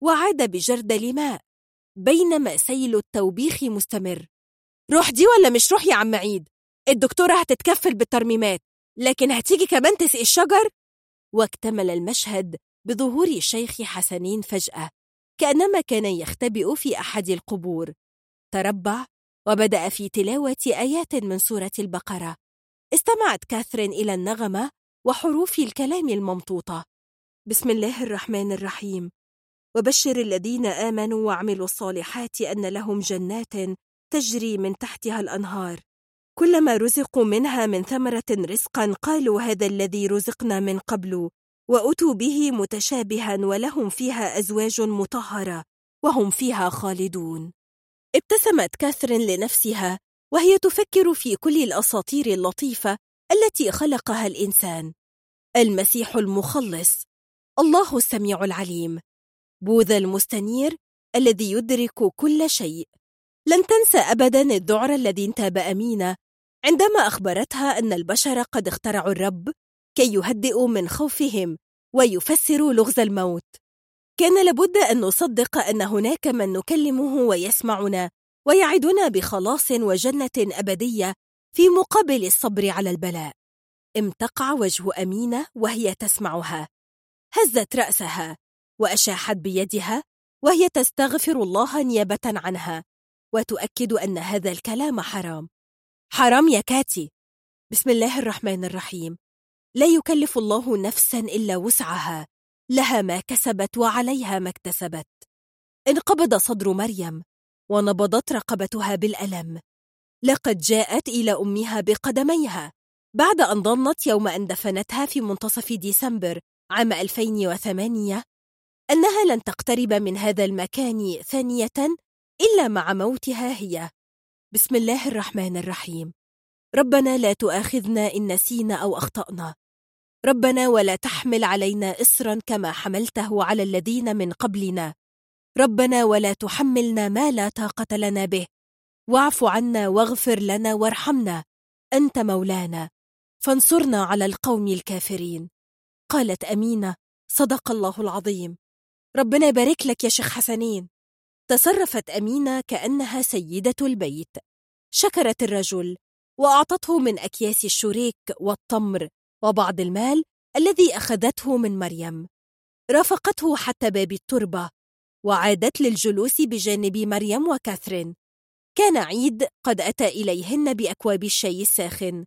وعاد بجردل ماء بينما سيل التوبيخ مستمر. روح دي ولا مش روح يا عم عيد؟ الدكتورة هتتكفل بالترميمات. لكن هتيجي كمان تسقي الشجر؟ واكتمل المشهد بظهور الشيخ حسنين فجأة. كأنما كان يختبئ في أحد القبور. تربع وبدأ في تلاوة آيات من سورة البقرة. استمعت كاثرين إلى النغمة وحروف الكلام الممطوطة. بسم الله الرحمن الرحيم. وبشر الذين آمنوا وعملوا الصالحات أن لهم جنات تجري من تحتها الأنهار. كلما رزقوا منها من ثمرة رزقا قالوا هذا الذي رزقنا من قبل. وأتوا به متشابها ولهم فيها أزواج مطهرة وهم فيها خالدون. ابتسمت كاثرين لنفسها وهي تفكر في كل الأساطير اللطيفة التي خلقها الإنسان. المسيح المخلص. الله السميع العليم. بوذا المستنير الذي يدرك كل شيء. لن تنسى أبدا الذعر الذي انتاب أمينة عندما أخبرتها أن البشر قد اخترعوا الرب كي يهدئوا من خوفهم ويفسروا لغز الموت. كان لابد أن نصدق أن هناك من نكلمه ويسمعنا ويعدنا بخلاص وجنة أبدية في مقابل الصبر على البلاء. امتقع وجه أمينة وهي تسمعها. هزت رأسها وأشاحت بيدها وهي تستغفر الله نيابة عنها وتؤكد أن هذا الكلام حرام. حرام يا كاتي. بسم الله الرحمن الرحيم. لا يكلف الله نفسا إلا وسعها. لها ما كسبت وعليها ما اكتسبت. انقبض صدر مريم ونبضت رقبتها بالألم. لقد جاءت إلى أمها بقدميها. بعد أن ظنت يوم أن دفنتها في منتصف ديسمبر عام 2008 أنها لن تقترب من هذا المكان ثانية إلا مع موتها هي. بسم الله الرحمن الرحيم. ربنا لا تؤاخذنا إن نسينا أو أخطأنا. ربنا ولا تحمل علينا إصرا كما حملته على الذين من قبلنا. ربنا ولا تحملنا ما لا طاقة لنا به. واعف عنا واغفر لنا وارحمنا. أنت مولانا. فانصرنا على القوم الكافرين. قالت أمينة صدق الله العظيم. ربنا يبارك لك يا شيخ حسنين. تصرفت أمينة كأنها سيدة البيت. شكرت الرجل وأعطته من أكياس الشريك والتمر. وبعض المال الذي أخذته من مريم. رافقته حتى باب التربة وعادت للجلوس بجانب مريم وكاثرين. كان عيد قد أتى إليهن بأكواب الشاي الساخن.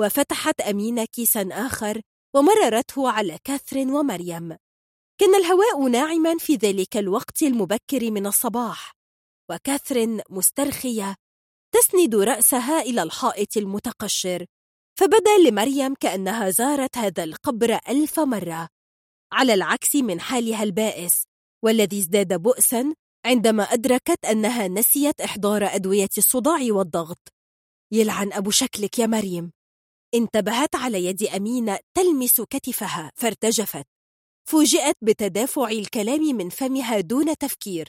وفتحت أمينة كيسا آخر ومررته على كاثرين ومريم. كان الهواء ناعما في ذلك الوقت المبكر من الصباح. وكاثرين مسترخية تسند رأسها إلى الحائط المتقشر. فبدأ لمريم كأنها زارت هذا القبر ألف مرة. على العكس من حالها البائس والذي ازداد بؤسا عندما أدركت أنها نسيت إحضار أدوية الصداع والضغط. يلعن أبو شكلك يا مريم. انتبهت على يد أمينة تلمس كتفها فارتجفت. فوجئت بتدافع الكلام من فمها دون تفكير.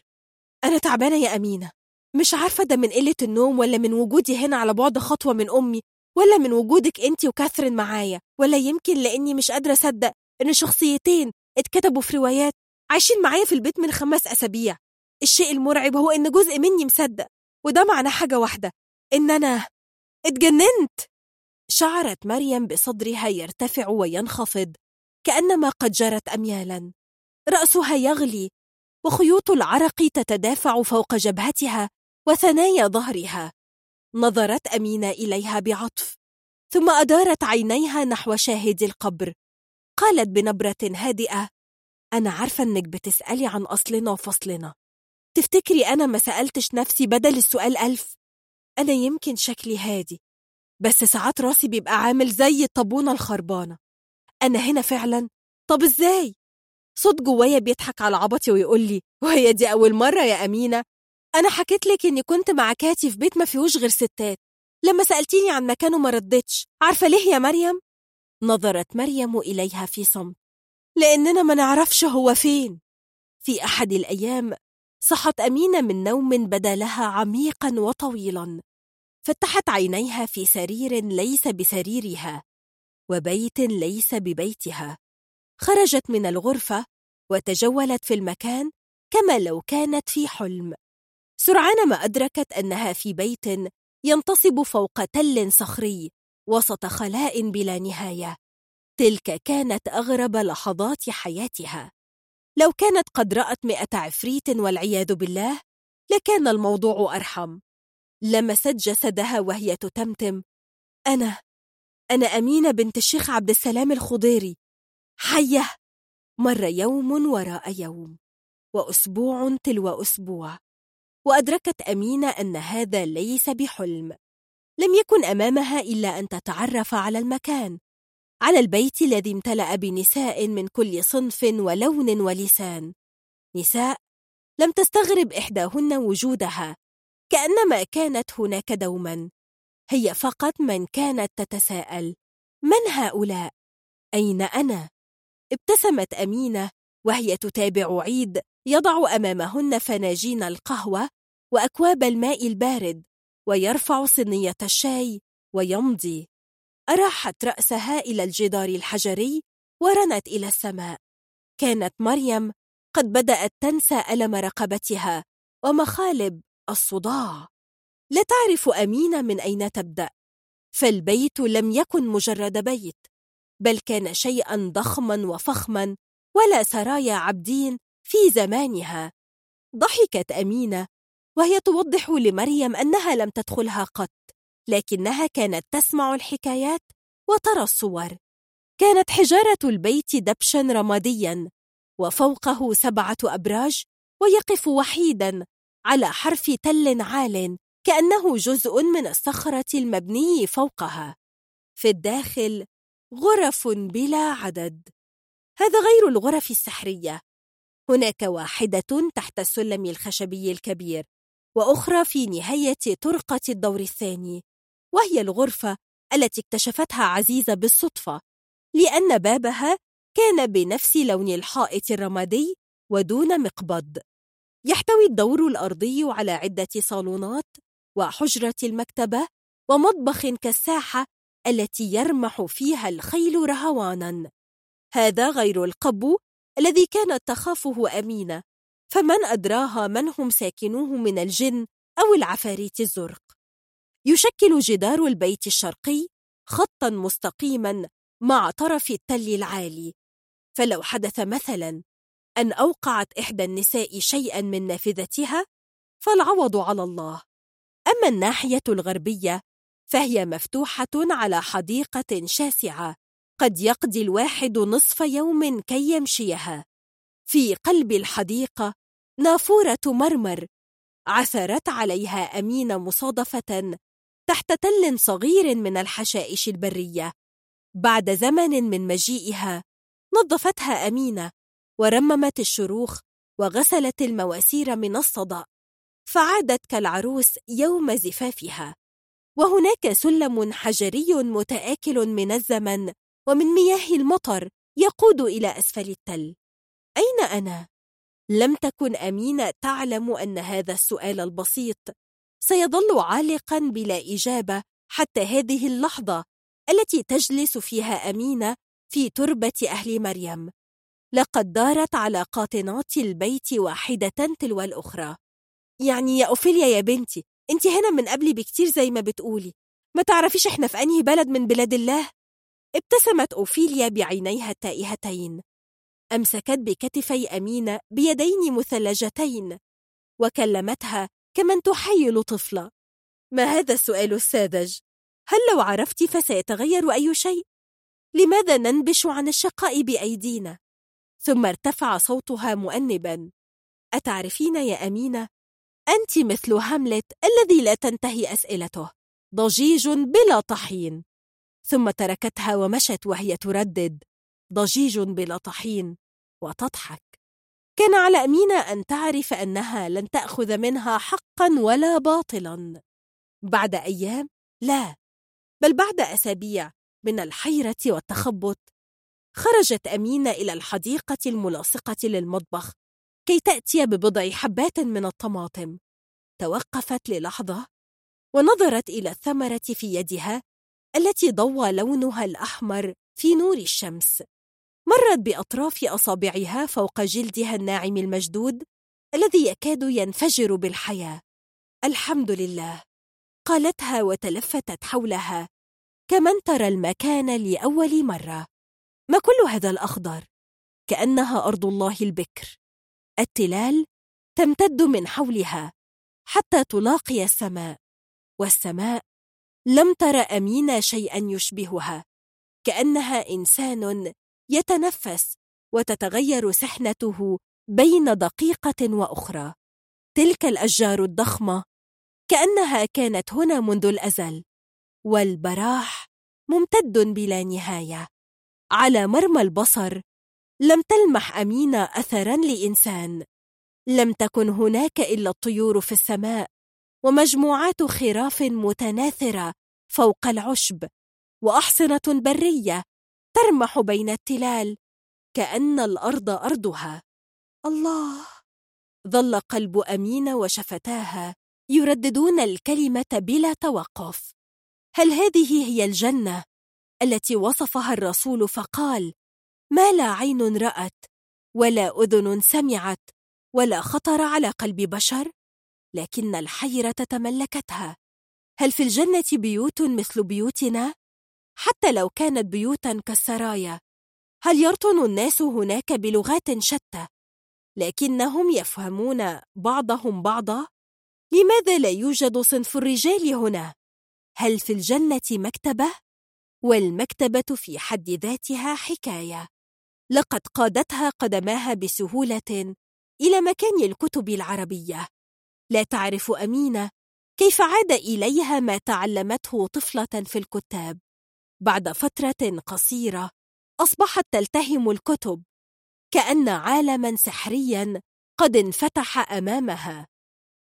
أنا تعبانة يا أمينة. مش عارفة ده من قلة النوم ولا من وجودي هنا على بعد خطوة من أمي. ولا من وجودك أنت وكاثرين معايا ولا يمكن لأني مش قادرة أصدق إن شخصيتين اتكتبوا في روايات عايشين معايا في البيت من خمس أسابيع. الشيء المرعب هو إن جزء مني مصدق وده معناه حاجة واحدة إن أنا اتجننت. شعرت مريم بصدرها يرتفع وينخفض كأنما قد جرت أميالا. رأسها يغلي وخيوط العرق تتدافع فوق جبهتها وثنايا ظهرها. نظرت أمينة إليها بعطف ثم أدارت عينيها نحو شاهد القبر. قالت بنبرة هادئة أنا عارفة إنك بتسألي عن أصلنا وفصلنا. تفتكري أنا ما سألتش نفسي بدل السؤال ألف؟ أنا يمكن شكلي هادي بس ساعات راسي بيبقى عامل زي الطابونة الخربانة. أنا هنا فعلا؟ طب إزاي؟ صوت جوايا بيضحك على عبطي ويقول لي وهي دي أول مرة يا أمينة؟ أنا حكيت لك إني كنت مع كاتي في بيت ما فيهوش غير ستات. لما سألتيني عن مكانه ما ردتش. عارفة ليه يا مريم؟ نظرت مريم إليها في صمت. لأننا ما نعرفش هو فين. في أحد الأيام صحت أمينة من نوم بدا لها عميقا وطويلا. فتحت عينيها في سرير ليس بسريرها وبيت ليس ببيتها. خرجت من الغرفة وتجولت في المكان كما لو كانت في حلم. سرعان ما أدركت أنها في بيت ينتصب فوق تل صخري وسط خلاء بلا نهاية. تلك كانت أغرب لحظات حياتها. لو كانت قد رأت مئة عفريت والعياذ بالله لكان الموضوع أرحم. لمست جسدها وهي تتمتم. أنا أنا أمينة بنت الشيخ عبد السلام الخضيري. حية! مر يوم وراء يوم وأسبوع تلو أسبوع. وأدركت أمينة أن هذا ليس بحلم لم يكن أمامها إلا أن تتعرف على المكان على البيت الذي امتلأ بنساء من كل صنف ولون ولسان نساء لم تستغرب إحداهن وجودها كأنما كانت هناك دوما هي فقط من كانت تتساءل من هؤلاء؟ أين أنا؟ ابتسمت أمينة وهي تتابع عيد يضع أمامهن فناجين القهوة وأكواب الماء البارد ويرفع صينية الشاي ويمضي. أراحت رأسها إلى الجدار الحجري ورنت إلى السماء. كانت مريم قد بدأت تنسى ألم رقبتها ومخالب الصداع. لا تعرف أمينة من أين تبدأ. فالبيت لم يكن مجرد بيت بل كان شيئا ضخما وفخما ولا سرايا عبدين في زمانها. ضحكت أمينة وهي توضح لمريم أنها لم تدخلها قط لكنها كانت تسمع الحكايات وترى الصور. كانت حجارة البيت دبشا رماديا وفوقه سبعة أبراج ويقف وحيدا على حرف تل عال كأنه جزء من الصخرة المبني فوقها. في الداخل غرف بلا عدد. هذا غير الغرف السحرية. هناك واحدة تحت السلم الخشبي الكبير وأخرى في نهاية طرقة الدور الثاني وهي الغرفة التي اكتشفتها عزيزة بالصدفة لأن بابها كان بنفس لون الحائط الرمادي ودون مقبض. يحتوي الدور الأرضي على عدة صالونات وحجرة المكتبة ومطبخ كالساحة التي يرمح فيها الخيل رهوانا. هذا غير القبو الذي كانت تخافه أمينة. فمن أدراها من هم ساكنوه من الجن أو العفاريت الزرق. يشكل جدار البيت الشرقي خطا مستقيما مع طرف التل العالي. فلو حدث مثلا أن أوقعت إحدى النساء شيئا من نافذتها فالعوض على الله. أما الناحية الغربية فهي مفتوحة على حديقة شاسعة قد يقضي الواحد نصف يوم كي يمشيها. في قلب الحديقة نافورة مرمر عثرت عليها أمين مصادفة تحت تل صغير من الحشائش البرية. بعد زمن من مجيئها نظفتها أمينة ورممت الشروخ وغسلت المواسير من الصدأ. فعادت كالعروس يوم زفافها. وهناك سلم حجري متآكل من الزمن ومن مياه المطر يقود إلى أسفل التل. أين أنا؟ لم تكن أمينة تعلم أن هذا السؤال البسيط. سيظل عالقا بلا إجابة حتى هذه اللحظة التي تجلس فيها أمينة في تربة أهل مريم. لقد دارت على قاطنات البيت واحدة تلو الأخرى. يعني يا أوفيليا يا بنتي أنت هنا من قبلي بكتير زي ما بتقولي. ما تعرفيش إحنا في أنهي بلد من بلاد الله؟ ابتسمت أوفيليا بعينيها التائهتين أمسكت بكتفي أمينة بيدين مثلجتين وكلمتها كمن تحيل طفلة ما هذا السؤال الساذج؟ هل لو عرفت فسيتغير أي شيء؟ لماذا ننبش عن الشقاء بأيدينا؟ ثم ارتفع صوتها مؤنبا أتعرفين يا أمينة أنت مثل هاملت الذي لا تنتهي أسئلته ضجيج بلا طحين ثم تركتها ومشت وهي تردد. ضجيج بلا طحين. وتضحك. كان على أمينة أن تعرف أنها لن تأخذ منها حقا ولا باطلا. بعد أيام لا. بل بعد أسابيع من الحيرة والتخبط خرجت أمينة إلى الحديقة الملاصقة للمطبخ كي تأتي ببضع حبات من الطماطم. توقفت للحظة ونظرت إلى الثمرة في يدها التي ضوى لونها الأحمر في نور الشمس. مرت بأطراف أصابعها فوق جلدها الناعم المشدود الذي يكاد ينفجر بالحياة. الحمد لله. قالتها وتلفتت حولها. كمن ترى المكان لأول مرة. ما كل هذا الأخضر؟ كأنها أرض الله البكر. التلال تمتد من حولها حتى تلاقي السماء. والسماء لم تر أمينة شيئا يشبهها. كأنها إنسان يتنفس وتتغير سحنته بين دقيقة وأخرى. تلك الأشجار الضخمة كأنها كانت هنا منذ الأزل والبراح ممتد بلا نهاية. على مرمى البصر لم تلمح أمينة أثرا لإنسان. لم تكن هناك إلا الطيور في السماء ومجموعات خراف متناثرة فوق العشب وأحصنة برية ترمح بين التلال كأن الأرض أرضها. الله! ظل قلب أمين وشفتاها يرددون الكلمة بلا توقف. هل هذه هي الجنة التي وصفها الرسول فقال ما لا عين رأت ولا أذن سمعت ولا خطر على قلب بشر لكن الحيرة تملكتها هل في الجنة بيوت مثل بيوتنا؟ حتى لو كانت بيوتا كالسرايا هل يرطن الناس هناك بلغات شتى؟ لكنهم يفهمون بعضهم بعضا؟ لماذا لا يوجد صنف الرجال هنا؟ هل في الجنة مكتبة؟ والمكتبة في حد ذاتها حكاية. لقد قادتها قدماها بسهولة إلى مكان الكتب العربية. لا تعرف أمينة كيف عاد إليها ما تعلمته طفلة في الكتاب؟ بعد فترة قصيرة أصبحت تلتهم الكتب كأن عالما سحريا قد انفتح أمامها.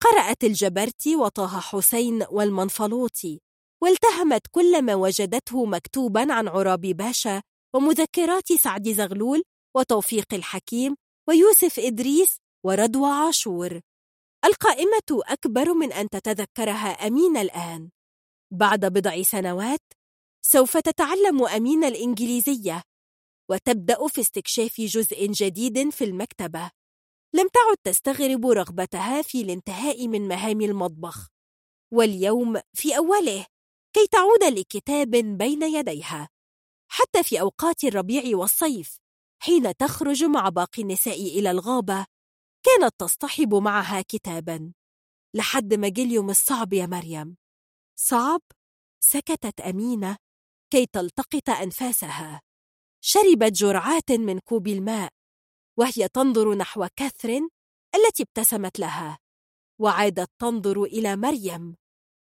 قرأت الجبرتي وطه حسين والمنفلوطي والتهمت كل ما وجدته مكتوبا عن عرابي باشا ومذكرات سعد زغلول وتوفيق الحكيم ويوسف إدريس ورضوى عاشور. القائمة أكبر من أن تتذكرها أمين الآن. بعد بضع سنوات سوف تتعلم أمين الإنجليزية وتبدأ في استكشاف جزء جديد في المكتبة. لم تعد تستغرب رغبتها في الانتهاء من مهام المطبخ. واليوم في أوله كي تعود لكتاب بين يديها. حتى في أوقات الربيع والصيف حين تخرج مع باقي النساء إلى الغابة كانت تصطحب معها كتابا. لحد ما جه اليوم الصعب يا مريم. صعب؟ سكتت أمينة كي تلتقط أنفاسها. شربت جرعات من كوب الماء وهي تنظر نحو كاثرين التي ابتسمت لها. وعادت تنظر إلى مريم.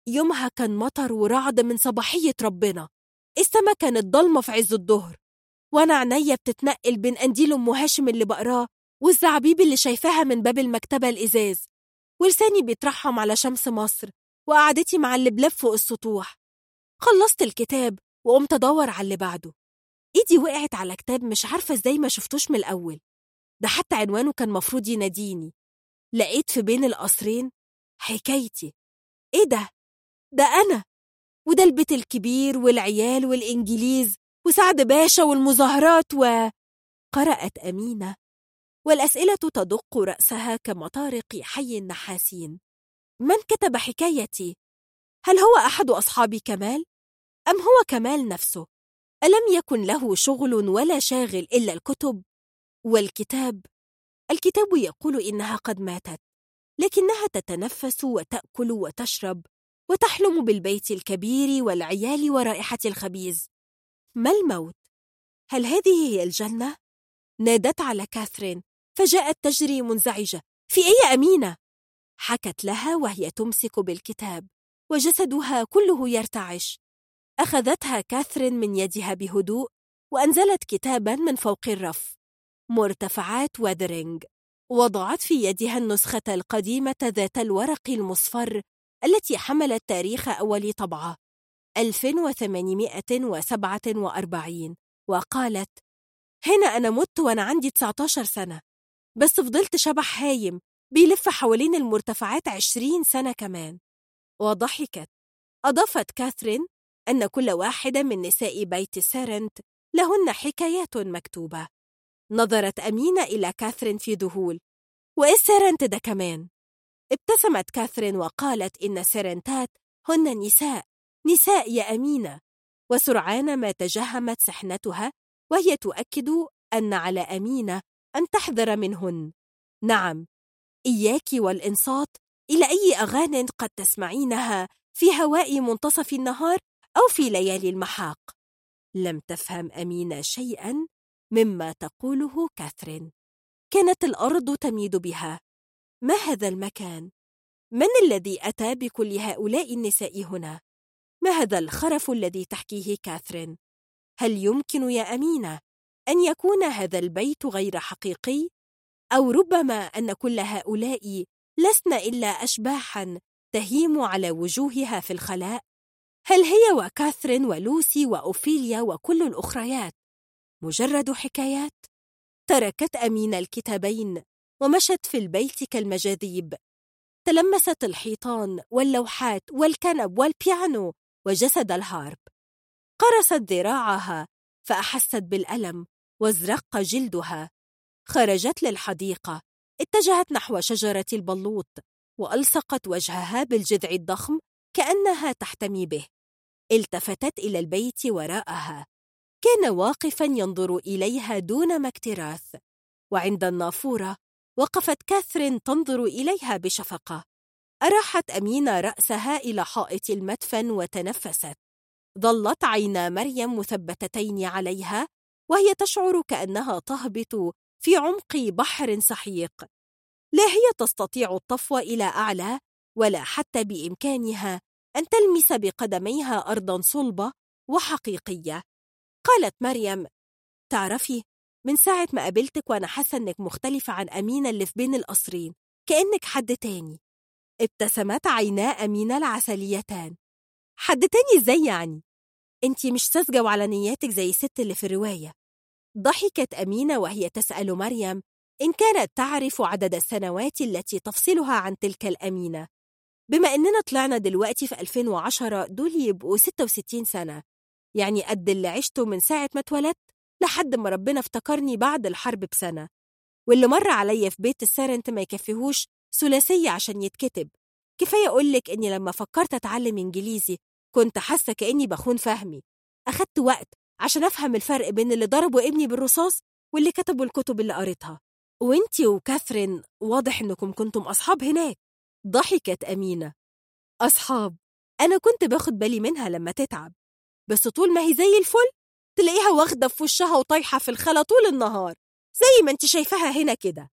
يومها كان مطر ورعد من صباحية ربنا. السما كانت ضلمة في عز الظهر وأنا عينيا بتتنقل بين قنديل أم هاشم اللي بقراه والزعبيب اللي شايفاها من باب المكتبة الإزاز. ولساني بيترحم على شمس مصر وقعدتي مع اللبلب فوق السطوح. خلصت الكتاب وقمت أدور على اللي بعده. إيدي وقعت على كتاب مش عارفة إزاي ما شفتوش من الأول. ده حتى عنوانه كان مفروض يناديني. لقيت في بين القصرين حكايتي. إيه ده؟ ده أنا! وده البيت الكبير والعيال والإنجليز وسعد باشا والمظاهرات و قرأت أمينة والأسئلة تدق رأسها كمطارق حي النحاسين من كتب حكايتي؟ هل هو أحد أصحاب كمال؟ أم هو كمال نفسه؟ ألم يكن له شغل ولا شاغل إلا الكتب؟ والكتاب؟ الكتاب يقول إنها قد ماتت لكنها تتنفس وتأكل وتشرب وتحلم بالبيت الكبير والعيال ورائحة الخبيز ما الموت؟ هل هذه هي الجنة؟ نادت على كاثرين فجاءت تجري منزعجة. في أي أمينة؟ حكت لها وهي تمسك بالكتاب وجسدها كله يرتعش. أخذتها كاثرين من يدها بهدوء وأنزلت كتابا من فوق الرف. مرتفعات وادرينج وضعت في يدها النسخة القديمة ذات الورق المصفر التي حملت تاريخ أول طبعة. 1847 وقالت هنا أنا مت وأنا عندي 19 سنة. بس فضلت شبح هايم بيلف حوالين المرتفعات 20 سنة كمان. وضحكت أضافت كاثرين أن كل واحدة من نساء بيت سيرنت لهن حكايات مكتوبة. نظرت أمينة إلى كاثرين في ذهول وإيه سيرنت ده كمان؟ ابتسمت كاثرين وقالت إن سيرنتات هن نساء نساء يا أمينة. وسرعان ما تجهمت سحنتها وهي تؤكد أن على أمينة أن تحذر منهن نعم إياك والإنصات إلى أي أغان قد تسمعينها في هواء منتصف النهار أو في ليالي المحاق لم تفهم أمينة شيئا مما تقوله كاثرين كانت الأرض تميد بها ما هذا المكان؟ من الذي أتى بكل هؤلاء النساء هنا؟ ما هذا الخرف الذي تحكيه كاثرين؟ هل يمكن يا أمينة أن يكون هذا البيت غير حقيقي؟ أو ربما أن كل هؤلاء لسن إلا أشباحا تهيم على وجوهها في الخلاء؟ هل هي وكاثرين ولوسي وأوفيليا وكل الأخريات مجرد حكايات؟ تركت أمينة الكتابين ومشت في البيت كالمجاذيب تلمست الحيطان واللوحات والكنب والبيانو وجسد الهارب قرصت ذراعها فأحست بالألم وازرق جلدها. خرجت للحديقة. اتجهت نحو شجرة البلوط وألصقت وجهها بالجذع الضخم كأنها تحتمي به. التفتت إلى البيت وراءها. كان واقفا ينظر إليها دون ما اكتراث. وعند النافورة وقفت كاثرين تنظر إليها بشفقة. أراحت أمينة رأسها إلى حائط المدفن وتنفست. ظلت عينا مريم مثبتتين عليها وهي تشعر كأنها تهبط في عمق بحر سحيق. لا هي تستطيع الطفو إلى أعلى ولا حتى بإمكانها أن تلمس بقدميها أرضا صلبة وحقيقية. قالت مريم تعرفي من ساعة ما قابلتك وأنا حاسة إنك مختلفة عن أمينة اللي في بين القصرين كأنك حد تاني. ابتسمت عينا أمينة العسليتان. حد تاني إزاي يعني؟ أنتي مش ساذجة وعلى نياتك زي الست اللي في الرواية. ضحكت أمينة وهي تسأل مريم إن كانت تعرف عدد السنوات التي تفصلها عن تلك الأمينة؟ بما إننا طلعنا دلوقتي في 2010 دول يبقوا 66 سنة. يعني قد اللي عشته من ساعة ما اتولدت لحد ما ربنا افتكرني بعد الحرب بسنة. واللي مر عليا في بيت السارنت ما يكفيهوش ثلاثية عشان يتكتب. كفاية أقولك إني لما فكرت أتعلم إنجليزي كنت حاسة كأني بخون فهمي. أخدت وقت عشان أفهم الفرق بين اللي ضربوا ابني بالرصاص واللي كتبوا الكتب اللي قريتها. وانتي وكاثرين واضح إنكم كنتم أصحاب هناك. ضحكت أمينة. أصحاب. أنا كنت باخد بالي منها لما تتعب. بس طول ما هي زي الفل تلاقيها واخدة في وشها وطايحة في الخلا طول النهار. زي ما أنت شايفاها هنا كده.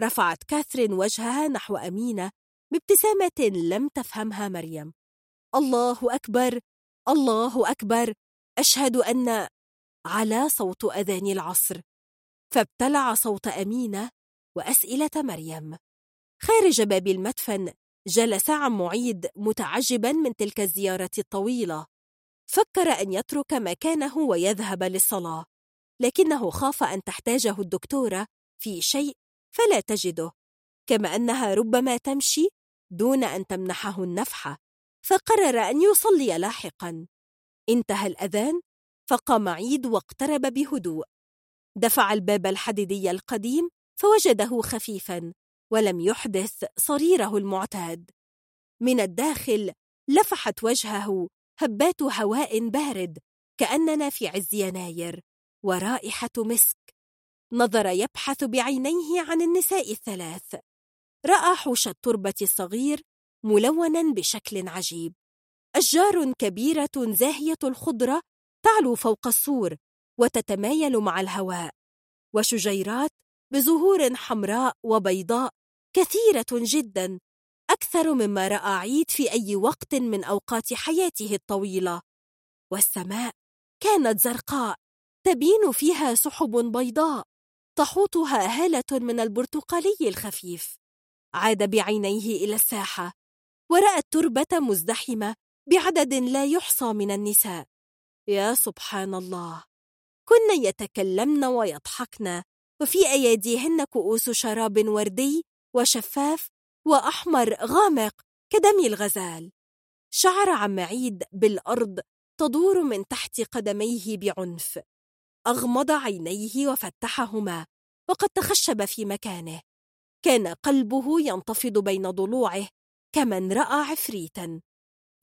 رفعت كاثرين وجهها نحو أمينة بابتسامة لم تفهمها مريم. الله أكبر! الله أكبر! أشهد أن على صوت أذان العصر فابتلع صوت أمينة وأسئلة مريم. خارج باب المدفن جلس عم معيد متعجبا من تلك الزيارة الطويلة. فكر أن يترك مكانه ويذهب للصلاة لكنه خاف أن تحتاجه الدكتورة في شيء فلا تجده كما أنها ربما تمشي دون أن تمنحه النفحة. فقرر أن يصلي لاحقا. انتهى الأذان فقام عيد واقترب بهدوء. دفع الباب الحديدي القديم فوجده خفيفا ولم يحدث صريره المعتاد. من الداخل لفحت وجهه هبات هواء بارد كأننا في عز يناير ورائحة مسك. نظر يبحث بعينيه عن النساء الثلاث. رأى حوش التربة الصغير ملونا بشكل عجيب. أشجار كبيرة زاهية الخضرة تعلو فوق السور وتتمايل مع الهواء وشجيرات بزهور حمراء وبيضاء كثيرة جدا أكثر مما رأى عيد في أي وقت من أوقات حياته الطويلة. والسماء كانت زرقاء تبين فيها سحب بيضاء تحوطها هالة من البرتقالي الخفيف. عاد بعينيه إلى الساحة ورأى التربة مزدحمة بعدد لا يحصى من النساء. يا سبحان الله. كن يتكلمن ويضحكن وفي أيديهن كؤوس شراب وردي وشفاف وأحمر غامق كدم الغزال. شعر عم عيد بالأرض تدور من تحت قدميه بعنف. أغمض عينيه وفتحهما وقد تخشب في مكانه. كان قلبه ينتفض بين ضلوعه كمن رأى عفريتا.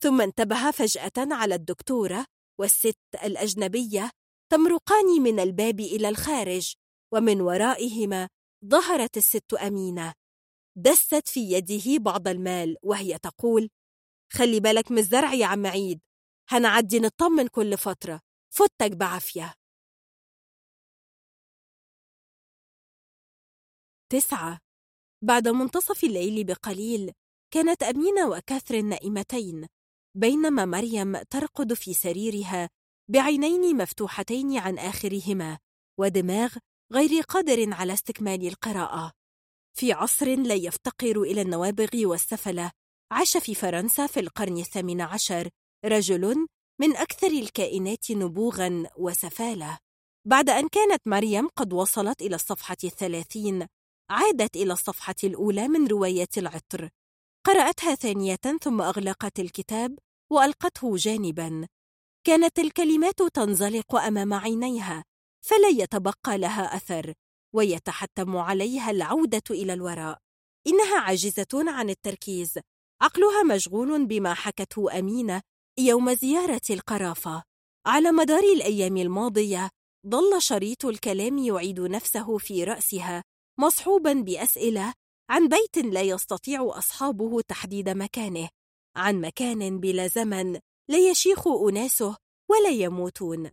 ثم انتبه فجأة على الدكتورة والست الأجنبية تمرقان من الباب إلى الخارج ومن ورائهما ظهرت الست أمينة. دست في يده بعض المال وهي تقول خلي بالك من الزرع يا عم عيد هنعدي نطمن كل فترة فتك بعافية. تسعة. بعد منتصف الليل بقليل كانت أمينة وكاثرين نائمتين. بينما مريم ترقد في سريرها بعينين مفتوحتين عن آخرهما ودماغ غير قادر على استكمال القراءة. في عصر لا يفتقر إلى النوابغ والسفلة عاش في فرنسا في القرن الثامن عشر رجل من أكثر الكائنات نبوغا وسفالة. بعد أن كانت مريم قد وصلت إلى الصفحة الثلاثين عادت إلى الصفحة الأولى من رواية العطر قرأتها ثانية ثم أغلقت الكتاب وألقته جانبا. كانت الكلمات تنزلق أمام عينيها فلا يتبقى لها أثر ويتحتم عليها العودة إلى الوراء. إنها عاجزة عن التركيز. عقلها مشغول بما حكته أمينة يوم زيارة القرافة. على مدار الأيام الماضية ظل شريط الكلام يعيد نفسه في رأسها مصحوبا بأسئلة عن بيت لا يستطيع أصحابه تحديد مكانه عن مكان بلا زمن لا يشيخ أناسه ولا يموتون.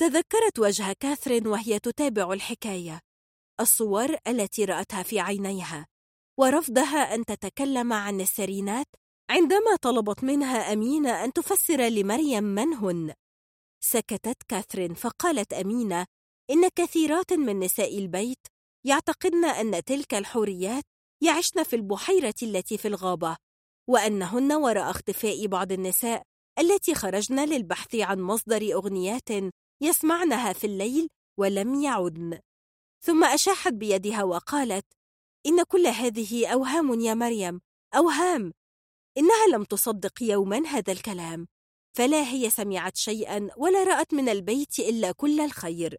تذكرت وجه كاثرين وهي تتابع الحكاية. الصور التي رأتها في عينيها ورفضها أن تتكلم عن السرينات عندما طلبت منها أمينة أن تفسر لمريم من هن. سكتت كاثرين فقالت أمينة إن كثيرات من نساء البيت يعتقدن أن تلك الحوريات يعشن في البحيرة التي في الغابة وأنهن وراء اختفاء بعض النساء التي خرجن للبحث عن مصدر أغنيات يسمعنها في الليل ولم يعدن. ثم أشاحت بيدها وقالت إن كل هذه أوهام يا مريم أوهام! إنها لم تصدق يوما هذا الكلام فلا هي سمعت شيئا ولا رأت من البيت إلا كل الخير.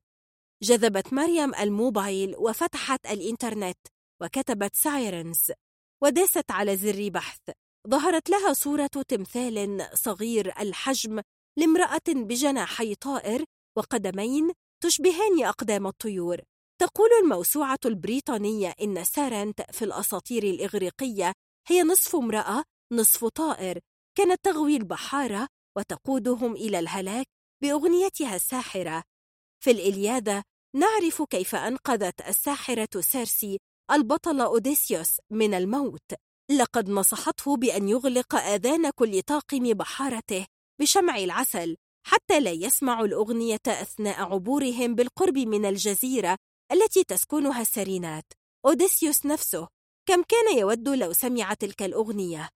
جذبت مريم الموبايل وفتحت الإنترنت. وكتبت سايرنز وداست على زر بحث. ظهرت لها صورة تمثال صغير الحجم لامرأة بجناحي طائر وقدمين تشبهان أقدام الطيور. تقول الموسوعة البريطانية إن سارنت في الأساطير الإغريقية هي نصف امرأة نصف طائر. كانت تغوي البحارة وتقودهم إلى الهلاك بأغنيتها الساحرة. في الإلياذة نعرف كيف أنقذت الساحرة سيرسي البطل أوديسيوس من الموت. لقد نصحته بأن يغلق آذان كل طاقم بحارته بشمع العسل حتى لا يسمعوا الأغنية أثناء عبورهم بالقرب من الجزيرة التي تسكنها السرينات. أوديسيوس نفسه كم كان يود لو سمع تلك الأغنية؟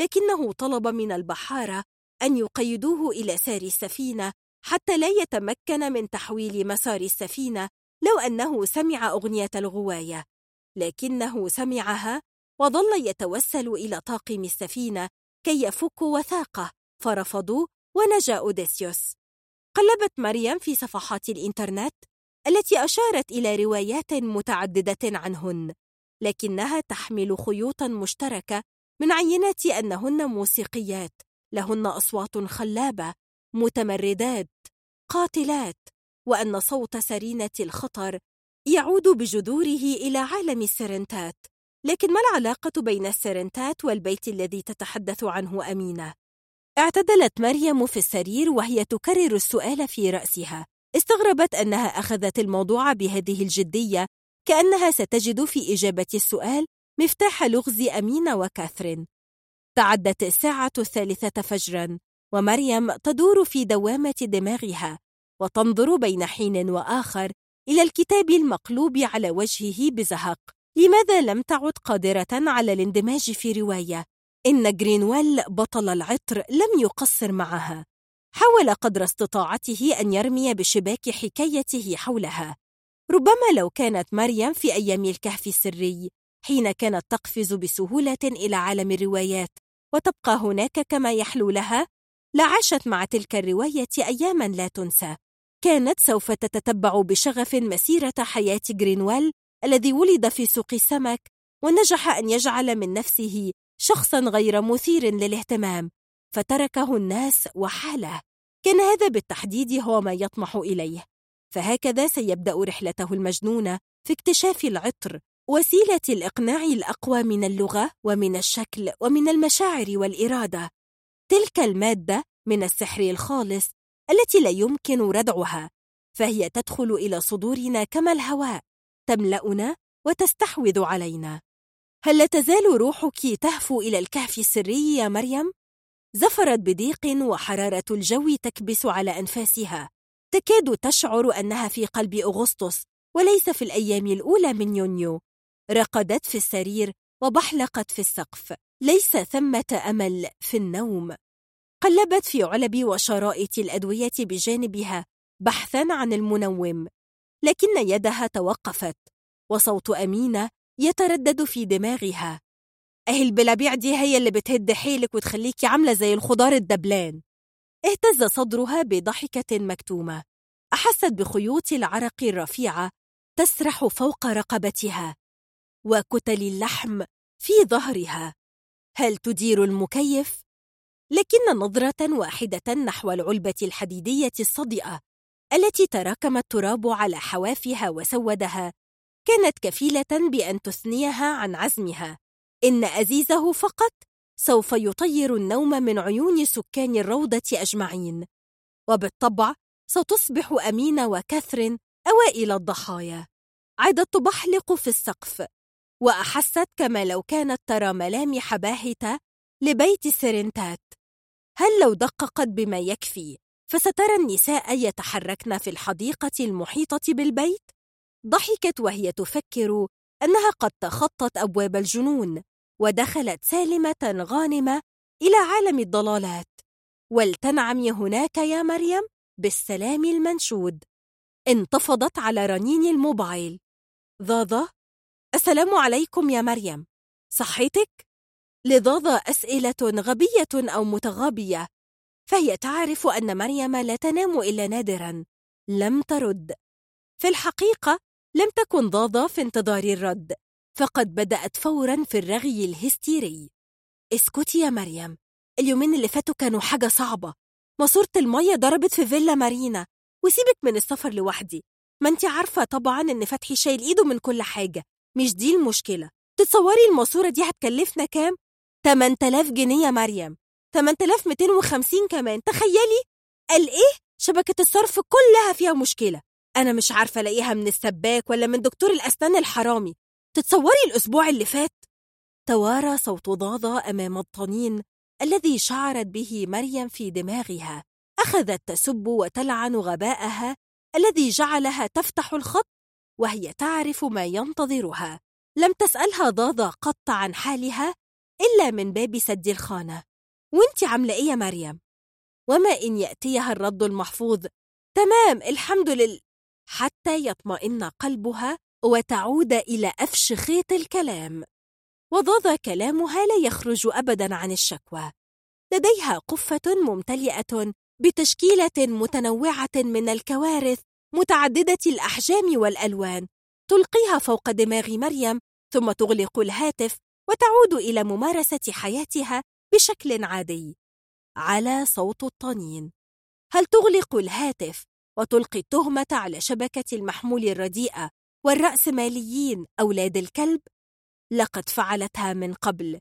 لكنه طلب من البحارة أن يقيدوه إلى سار السفينة حتى لا يتمكن من تحويل مسار السفينة لو أنه سمع أغنية الغواية. لكنه سمعها وظل يتوسل إلى طاقم السفينة كي يفكوا وثاقه فرفضوا ونجا أوديسيوس قلبت مريم في صفحات الإنترنت التي أشارت إلى روايات متعددة عنهن لكنها تحمل خيوطا مشتركة من عينات أنهن موسيقيات لهن أصوات خلابة متمردات قاتلات وأن صوت سرينة الخطر يعود بجذوره إلى عالم السرنتات لكن ما العلاقة بين السرنتات والبيت الذي تتحدث عنه أمينة؟ اعتدلت مريم في السرير وهي تكرر السؤال في رأسها. استغربت أنها أخذت الموضوع بهذه الجدية كأنها ستجد في إجابة السؤال مفتاح لغز أمينة وكاثرين. تعدت الساعة الثالثة فجرا ومريم تدور في دوامة دماغها وتنظر بين حين وآخر إلى الكتاب المقلوب على وجهه بزهق. لماذا لم تعد قادرة على الاندماج في رواية؟ إن جرينويل بطل العطر لم يقصر معها. حاول قدر استطاعته أن يرمي بشباك حكايته حولها. ربما لو كانت مريم في أيام الكهف السري حين كانت تقفز بسهولة إلى عالم الروايات وتبقى هناك كما يحلو لها لعاشت مع تلك الرواية أياما لا تنسى. كانت سوف تتتبع بشغف مسيرة حياة جرينويل الذي ولد في سوق السمك ونجح أن يجعل من نفسه شخصا غير مثير للاهتمام فتركه الناس وحاله. كان هذا بالتحديد هو ما يطمح إليه. فهكذا سيبدأ رحلته المجنونة في اكتشاف العطر وسيلة الإقناع الأقوى من اللغة ومن الشكل ومن المشاعر والإرادة. تلك المادة من السحر الخالص التي لا يمكن ردعها فهي تدخل إلى صدورنا كما الهواء تملأنا وتستحوذ علينا. هل لا تزال روحك تهفو إلى الكهف السري يا مريم؟ زفرت بضيق وحرارة الجو تكبس على أنفاسها. تكاد تشعر أنها في قلب أغسطس وليس في الأيام الأولى من يونيو. رقدت في السرير وبحلقت في السقف. ليس ثمة أمل في النوم. قلبت في علب وشرائط الأدوية بجانبها بحثا عن المنوم لكن يدها توقفت وصوت أمينة يتردد في دماغها. أهي البلابيع دي هي اللي بتهد حيلك وتخليكي عاملة زي الخضار الدبلان. اهتز صدرها بضحكة مكتومة. أحست بخيوط العرق الرفيعة تسرح فوق رقبتها وكتل اللحم في ظهرها. هل تدير المكيف؟ لكن نظرة واحدة نحو العلبة الحديدية الصدئة التي تراكم التراب على حوافها وسودها كانت كفيلة بأن تثنيها عن عزمها. إن أزيزه فقط سوف يطير النوم من عيون سكان الروضة أجمعين وبالطبع ستصبح أمينة وكاثرين أوائل الضحايا. عدت تبحلق في السقف وأحست كما لو كانت ترى ملامح باهتة لبيت سيرنتات. هل لو دققت بما يكفي فسترى النساء يتحركن في الحديقة المحيطة بالبيت؟ ضحكت وهي تفكر أنها قد تخطت أبواب الجنون ودخلت سالمة غانمة إلى عالم الضلالات ولتنعمي هناك يا مريم بالسلام المنشود انتفضت على رنين الموبايل ضاضة السلام عليكم يا مريم صحيتك؟ لضاضة أسئلة غبية أو متغابية فهي تعرف أن مريم لا تنام إلا نادرا لم ترد. في الحقيقة لم تكن ضاضة في انتظار الرد فقد بدأت فورا في الرغي الهستيري. اسكتي يا مريم اليومين اللي فاتوا كانوا حاجة صعبة. ماسورة المية ضربت في فيلا مارينا وسيبك من السفر لوحدي. ما انت عارفة طبعا إن فتحي شايل إيده من كل حاجة مش دي المشكلة. تتصوري الماسورة دي هتكلفنا كام؟ 8000 جنيه يا مريم. 8250 كمان. تخيلي! قال إيه؟ شبكة الصرف كلها فيها مشكلة. أنا مش عارفة ألاقيها من السباك ولا من دكتور الأسنان الحرامي. تتصوري الأسبوع اللي فات؟ توارى صوت ضاضة أمام الطنين الذي شعرت به مريم في دماغها. أخذت تسب وتلعن غباءها الذي جعلها تفتح الخط وهي تعرف ما ينتظرها. لم تسألها ضاضة قط عن حالها إلا من باب سد الخانة. وأنت عاملة إيه يا مريم؟ وما إن يأتيها الرد المحفوظ. تمام الحمد لله حتى يطمئن قلبها وتعود إلى أفش خيط الكلام. وضاض كلامها لا يخرج أبدا عن الشكوى. لديها قفة ممتلئة بتشكيلة متنوعة من الكوارث متعددة الأحجام والألوان. تلقيها فوق دماغ مريم ثم تغلق الهاتف وتعود إلى ممارسة حياتها بشكل عادي. على صوت الطنين. هل تغلق الهاتف وتلقي التهمة على شبكة المحمول الرديئة والرأسماليين أولاد الكلب؟ لقد فعلتها من قبل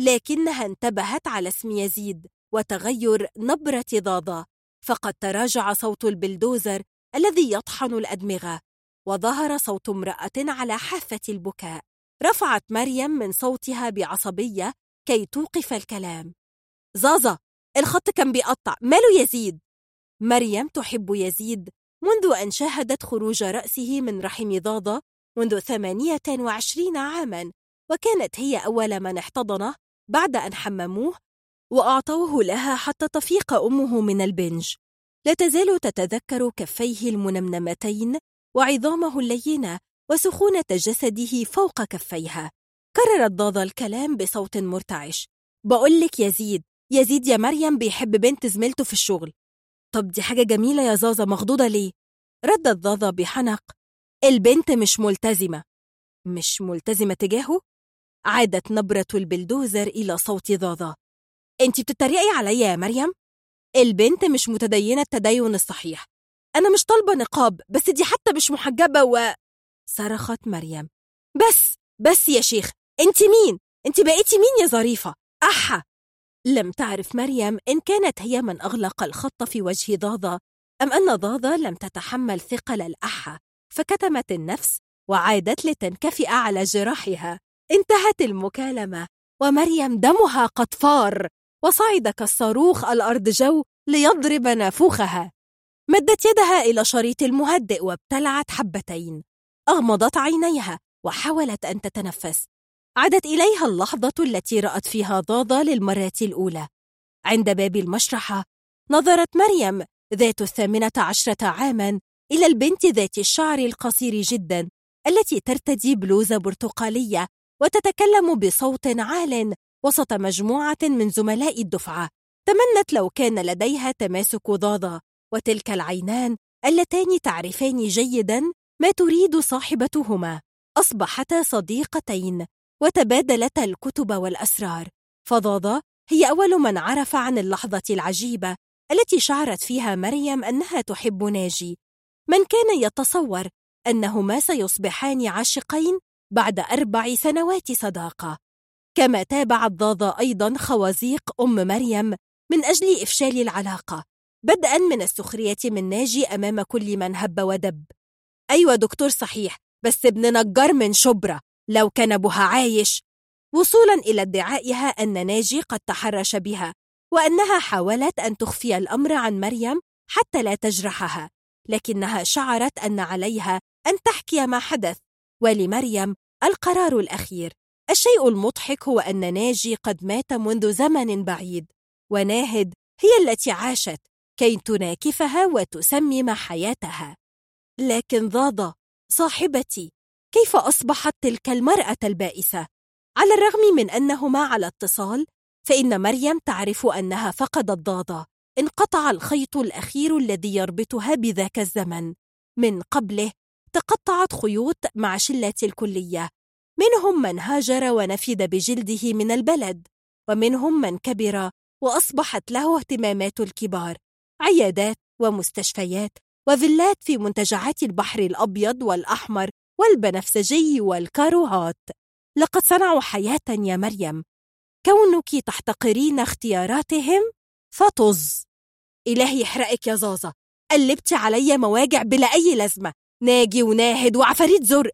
لكنها انتبهت على اسم يزيد وتغير نبرة ضاضة. فقد تراجع صوت البلدوزر الذي يطحن الأدمغة وظهر صوت امرأة على حافة البكاء. رفعت مريم من صوتها بعصبية كي توقف الكلام. زازا الخط كان بيقطع ماله يزيد؟ مريم تحب يزيد منذ أن شاهدت خروج رأسه من رحم ضاضة منذ ثمانية وعشرين عاما وكانت هي أول من احتضنه بعد أن حمموه وأعطوه لها حتى تفيق أمه من البنج. لا تزال تتذكر كفيه المنمنمتين وعظامه اللينة وسخونة جسده فوق كفيها. كررت ضاضة الكلام بصوت مرتعش. بقولك يزيد يزيد يا مريم بيحب بنت زميلته في الشغل. طب دي حاجة جميلة يا زازا مخضوضة ليه؟ ردت ضاضة بحنق. البنت مش ملتزمة. مش ملتزمة تجاهه؟ عادت نبرة البلدوزر إلى صوت ضاضة انت بتتريقي عليا يا مريم؟ البنت مش متدينة التدين الصحيح. أنا مش طالبة نقاب بس دي حتى مش محجبة و صرخت مريم. بس بس يا شيخ انت مين؟ انت بقيتي مين يا ظريفة؟ أحا! لم تعرف مريم إن كانت هي من أغلق الخط في وجه ضاضة أم أن ضاضة لم تتحمل ثقل الأحا فكتمت النفس وعادت لتنكفئ على جراحها. انتهت المكالمة ومريم دمها قد فار وصعد كالصاروخ الأرض جو ليضرب نافوخها. مدت يدها إلى شريط المهدئ وابتلعت حبتين. أغمضت عينيها وحاولت أن تتنفس. عادت إليها اللحظة التي رأت فيها ضاضة للمرة الأولى. عند باب المشرحة نظرت مريم ذات الثامنة عشرة عاماً إلى البنت ذات الشعر القصير جداً التي ترتدي بلوزة برتقالية وتتكلم بصوت عال وسط مجموعة من زملاء الدفعة. تمنت لو كان لديها تماسك ضاضة وتلك العينان اللتان تعرفان جيدا ما تريد صاحبتهما؟ أصبحتا صديقتين وتبادلتا الكتب والأسرار. فضاضة هي أول من عرف عن اللحظة العجيبة التي شعرت فيها مريم أنها تحب ناجي. من كان يتصور أنهما سيصبحان عاشقين بعد أربع سنوات صداقة. كما تابعت ضاضة أيضا خوازيق أم مريم من أجل إفشال العلاقة بدءا من السخرية من ناجي أمام كل من هب ودب. أيوة دكتور صحيح بس ابن نجار من شبرا لو كان أبوها عايش. وصولا إلى ادعائها أن ناجي قد تحرش بها وأنها حاولت أن تخفي الأمر عن مريم حتى لا تجرحها لكنها شعرت أن عليها أن تحكي ما حدث. ولمريم القرار الأخير. الشيء المضحك هو أن ناجي قد مات منذ زمن بعيد وناهد هي التي عاشت كي تناكفها وتسمم حياتها. لكن ضاضة صاحبتي كيف أصبحت تلك المرأة البائسة؟ على الرغم من أنهما على اتصال فإن مريم تعرف أنها فقدت ضاضة انقطع الخيط الأخير الذي يربطها بذاك الزمن من قبله تقطعت خيوط مع شلة الكلية منهم من هاجر ونفد بجلده من البلد ومنهم من كبر وأصبحت له اهتمامات الكبار عيادات ومستشفيات وفيلات في منتجعات البحر الأبيض والأحمر والبنفسجي والكاروهات. لقد صنعوا حياة يا مريم. كونك تحتقرين اختياراتهم؟ فطز. إلهي يحرقك يا زازا. قلبت علي مواجع بلا أي لازمة. ناجي وناهد وعفاريت زرق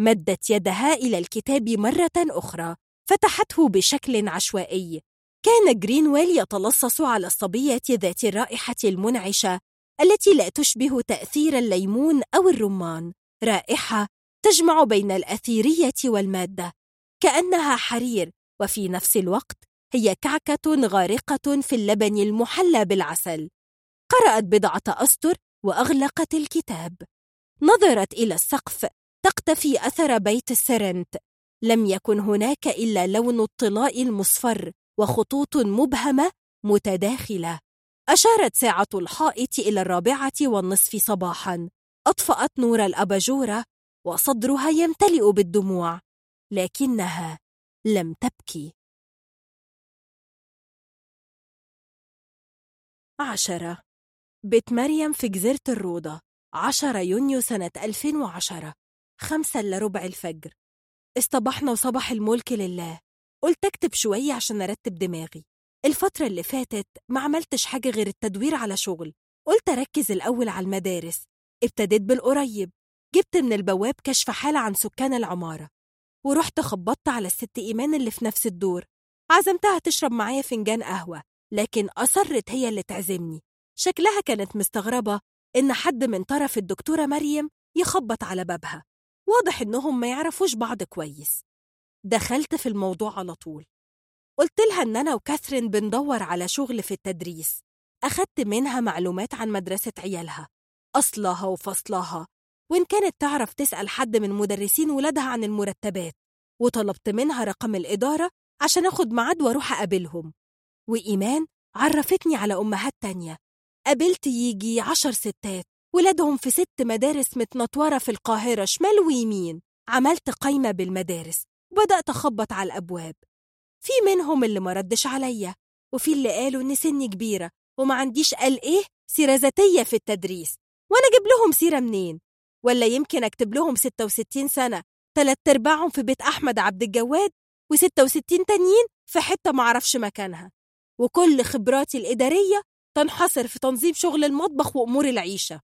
مدت يدها إلى الكتاب مرة أخرى. فتحته بشكل عشوائي. كان جرينويل يتلصص على الصبية ذات الرائحة المنعشة. التي لا تشبه تأثير الليمون أو الرمان رائحة تجمع بين الأثيرية والمادة كأنها حرير وفي نفس الوقت هي كعكة غارقة في اللبن المحلى بالعسل. قرأت بضعة أسطر وأغلقت الكتاب. نظرت إلى السقف تقتفي أثر بيت السرنت. لم يكن هناك إلا لون الطلاء المصفر وخطوط مبهمة متداخلة. أشارت ساعة الحائط إلى الرابعة والنصف صباحاً. أطفأت نور الأباجورة وصدرها يمتلئ بالدموع لكنها لم تبكي. عشرة. بيت مريم في جزيرة الروضة عشرة يونيو سنة 2010 خمسة إلا ربع الفجر. اصطبحنا وصبح الملك لله. قلت أكتب شوية عشان أرتب دماغي. الفترة اللي فاتت ما عملتش حاجة غير التدوير على شغل قلت أركز الأول على المدارس ابتديت بالقريب جبت من البواب كشف حالة عن سكان العمارة ورحت خبطت على الست إيمان اللي في نفس الدور عزمتها تشرب معايا فنجان قهوة لكن أصرت هي اللي تعزمني. شكلها كانت مستغربة إن حد من طرف الدكتورة مريم يخبط على بابها واضح إنهم ما يعرفوش بعض كويس. دخلت في الموضوع على طول. قلت لها إن أنا وكاثرين بندور على شغل في التدريس. أخدت منها معلومات عن مدرسة عيالها أصلها وفصلها وإن كانت تعرف تسأل حد من مدرسين ولادها عن المرتبات وطلبت منها رقم الإدارة عشان أخد ميعاد وأروح أقابلهم. وإيمان عرفتني على أمهات تانية. قابلت يجي عشر ستات ولادهم في ست مدارس متنطورة في القاهرة شمال ويمين. عملت قايمة بالمدارس وبدأت أخبط على الأبواب. في منهم اللي ما ردش عليا وفي اللي قالوا إن سني كبيرة وما عنديش قال إيه سيرة ذاتية في التدريس. وأنا أجيب لهم سيرة منين؟ ولا يمكن أكتب لهم 66 سنة تلات أرباعهم في بيت أحمد عبد الجواد و66 تانيين في حتة معرفش مكانها. وكل خبراتي الإدارية تنحصر في تنظيم شغل المطبخ وأمور العيشة.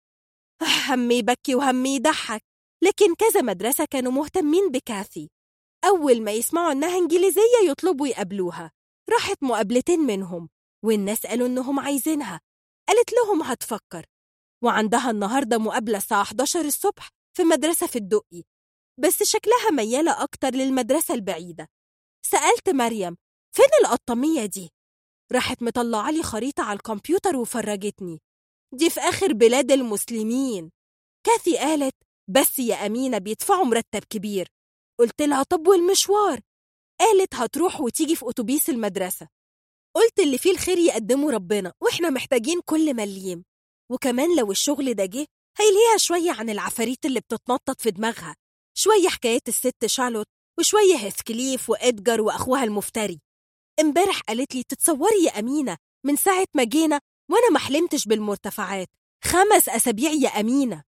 همي يبكي وهمي يضحك لكن كذا مدرسة كانوا مهتمين بكاثي أول ما يسمعوا إنها إنجليزية يطلبوا يقابلوها. راحت مقابلتين منهم والناس قالوا إنهم عايزينها. قالت لهم هتفكر. وعندها النهاردة مقابلة الساعة 11 الصبح في مدرسة في الدقي بس شكلها ميالة أكتر للمدرسة البعيدة. سألت مريم فين القطامية دي؟ راحت مطلعة لي خريطة على الكمبيوتر وفرجتني. دي في آخر بلاد المسلمين. كاثي قالت بس يا أمينة بيدفعوا مرتب كبير. قلت لها طب والمشوار؟ قالت هتروح وتيجي في أتوبيس المدرسة. قلت اللي فيه الخير يقدمه ربنا وإحنا محتاجين كل مليم وكمان لو الشغل ده جه هيلهيها شوية عن العفاريت اللي بتتنطط في دماغها. شوية حكايات الست شارلوت وشوية هيثكليف وإدجار وأخوها المفتري. امبارح قالت لي تتصوري يا أمينة من ساعة ما جينا وأنا ما حلمتش بالمرتفعات. خمس أسابيع يا أمينة.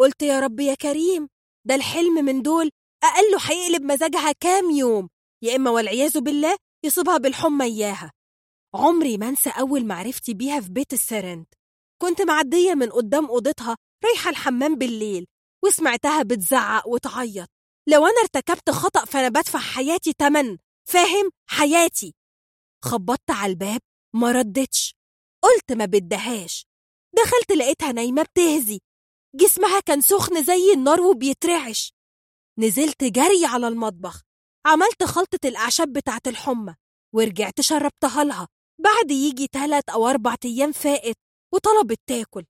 قلت يا رب يا كريم ده الحلم من دول أقله هيقلب مزاجها كام يوم يا إما والعياذ بالله يصيبها بالحمى إياها. عمري ما أنسى أول معرفتي بيها في بيت السرنت كنت معدية من قدام أوضتها رايحة الحمام بالليل وسمعتها بتزعق وتعيط. لو أنا ارتكبت خطأ فأنا بدفع حياتي تمن فاهم؟ حياتي. خبطت على الباب ما ردتش. قلت ما بدهاش. دخلت لقيتها نايمة بتهزي. جسمها كان سخن زي النار وبيترعش. نزلت جري على المطبخ. عملت خلطة الأعشاب بتاعة الحمى ورجعت شربتها لها. بعد يجي تلات أو أربع أيام فائت وطلبت تاكل.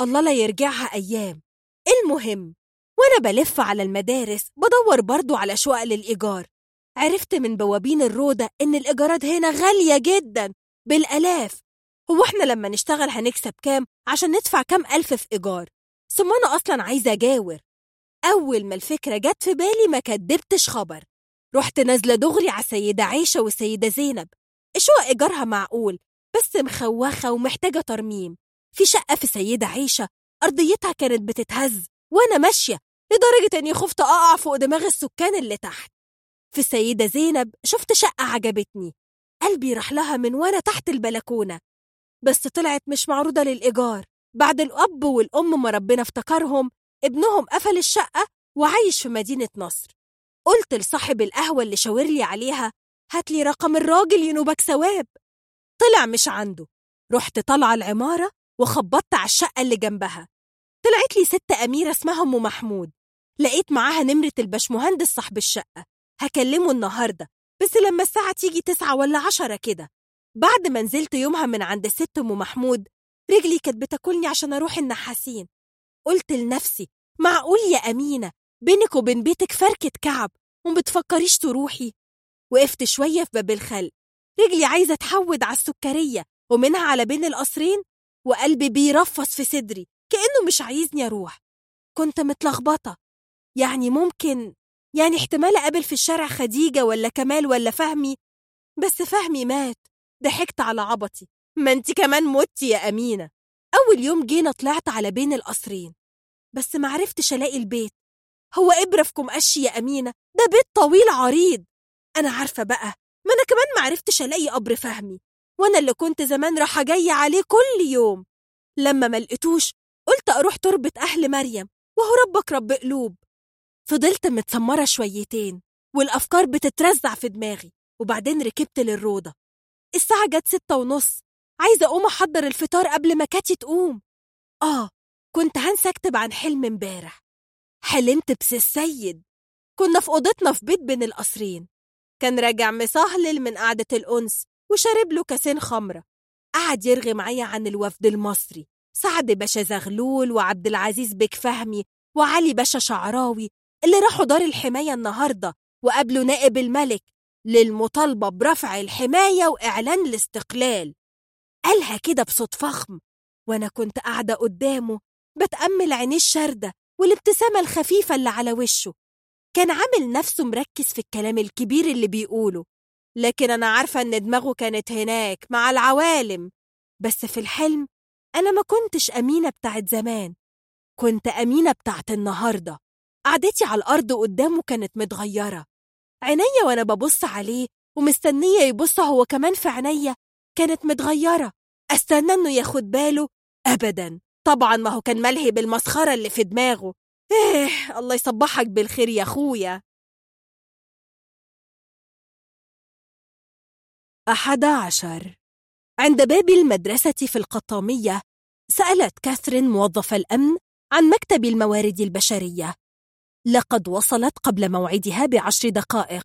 الله لا يرجعها أيام. المهم وأنا بلف على المدارس بدور برضو على شقق للإيجار. عرفت من بوابين الروضة إن الإيجارات هنا غالية جدا بالآلاف. هو إحنا لما نشتغل هنكسب كام؟ عشان ندفع كام ألف في إيجار. ثم أنا أصلا عايزة أجاور. أول ما الفكرة جت في بالي ما كدبتش خبر. رحت نازلة دغري على السيدة عيشة والسيدة زينب. الشقق إيجارها معقول بس مخوخة ومحتاجة ترميم. في شقة في السيدة عيشة أرضيتها كانت بتتهز وأنا ماشية لدرجة إني خفت أقع فوق دماغ السكان اللي تحت. في السيدة زينب شفت شقة عجبتني. قلبي راح لها من وأنا تحت البلكونة. بس طلعت مش معروضة للإيجار. بعد الأب والأم ما ربنا افتكرهم ابنهم قفل الشقة وعايش في مدينة نصر. قلت لصاحب القهوة اللي شاور لي عليها هات لي رقم الراجل ينوبك ثواب. طلع مش عنده. رحت طالعة العمارة وخبطت على الشقة اللي جنبها. طلعت لي ست أميرة اسمها أم محمود. لقيت معاها نمرة البشمهندس صاحب الشقة. هكلمه النهاردة بس لما الساعة تيجي تسعة ولا عشرة كده. بعد ما نزلت يومها من عند الست أم محمود رجلي كانت بتاكلني عشان أروح النحاسين. قلت لنفسي معقول يا أمينة؟ بينك وبين بيتك فركة كعب ومبتفكريش تروحي؟ وقفت شوية في باب الخلق رجلي عايزة تحود على السكرية ومنها على بين القصرين وقلبي بيرفص في صدري كأنه مش عايزني أروح. كنت متلخبطة. يعني ممكن يعني احتمال أقابل في الشارع خديجة ولا كمال ولا فهمي. بس فهمي مات ضحكت على عبطي. ما انت كمان متي يا أمينة. أول يوم جينا طلعت على بين القصرين بس معرفتش ألاقي البيت. هو إبرة في كمقشي يا أمينة ده بيت طويل عريض. أنا عارفة بقى ما أنا كمان معرفتش ألاقي قبر فهمي وأنا اللي كنت زمان رايحة جاية عليه كل يوم. لما ما لقيتوش قلت أروح تربة أهل مريم وهو ربك رب قلوب. فضلت متسمرة شويتين والأفكار بتترزع في دماغي وبعدين ركبت للروضة. الساعة جت ستة ونص عايزة أقوم أحضر الفطار قبل ما كاتي تقوم. آه كنت هنسى أكتب عن حلم امبارح. حلمت بس السيد. كنا في أوضتنا في بيت بين القصرين. كان راجع مصهلل من قعدة الأنس وشرب له كاسين خمرة. قعد يرغي معايا عن الوفد المصري سعد باشا زغلول وعبد العزيز بك فهمي وعلي باشا شعراوي اللي راحوا دار الحماية النهاردة وقابلوا نائب الملك للمطالبة برفع الحماية وإعلان الاستقلال. قالها كده بصوت فخم. وأنا كنت قاعدة قدامه بتأمل عينيه الشاردة والابتسامة الخفيفة اللي على وشه. كان عامل نفسه مركز في الكلام الكبير اللي بيقوله. لكن أنا عارفة إن دماغه كانت هناك مع العوالم. بس في الحلم أنا ما كنتش أمينة بتاعت زمان. كنت أمينة بتاعت النهاردة. قعدتي على الأرض قدامه كانت متغيرة. عينيا وأنا ببص عليه ومستنية يبص هو كمان في عينيا كانت متغيرة. أستنى إنه ياخد باله. أبدا. طبعا ما هو كان ملهي بالمسخرة اللي في دماغه. إيه الله يصبحك بالخير يا أخويا. أحد عشر. عند باب المدرسة في القطامية سألت كاثرين موظف الأمن عن مكتب الموارد البشرية. لقد وصلت قبل موعدها بعشر دقائق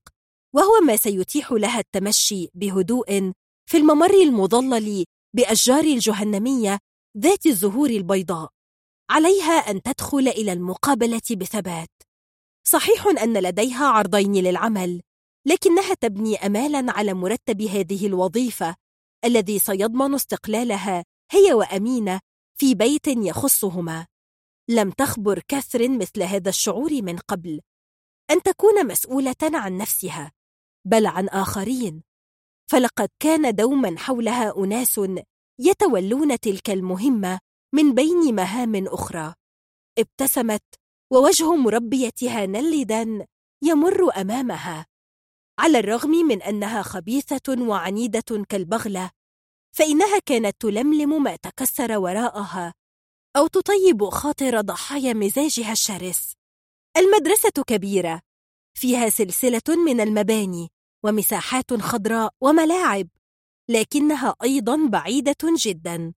وهو ما سيتيح لها التمشي بهدوء في الممر المظلل بأشجار الجهنمية ذات الزهور البيضاء عليها أن تدخل إلى المقابلة بثبات. صحيح أن لديها عرضين للعمل لكنها تبني أمالا على مرتب هذه الوظيفة الذي سيضمن استقلالها هي وأمينة في بيت يخصهما. لم تخبر كاثرين مثل هذا الشعور من قبل أن تكون مسؤولة عن نفسها بل عن آخرين. فلقد كان دوما حولها أناس يتولون تلك المهمة من بين مهام أخرى. ابتسمت ووجه مربيتها نلدا يمر أمامها. على الرغم من أنها خبيثة وعنيدة كالبغلة فإنها كانت تلملم ما تكسر وراءها أو تطيب خاطر ضحايا مزاجها الشرس. المدرسة كبيرة فيها سلسلة من المباني ومساحات خضراء وملاعب لكنها أيضا بعيدة جدا.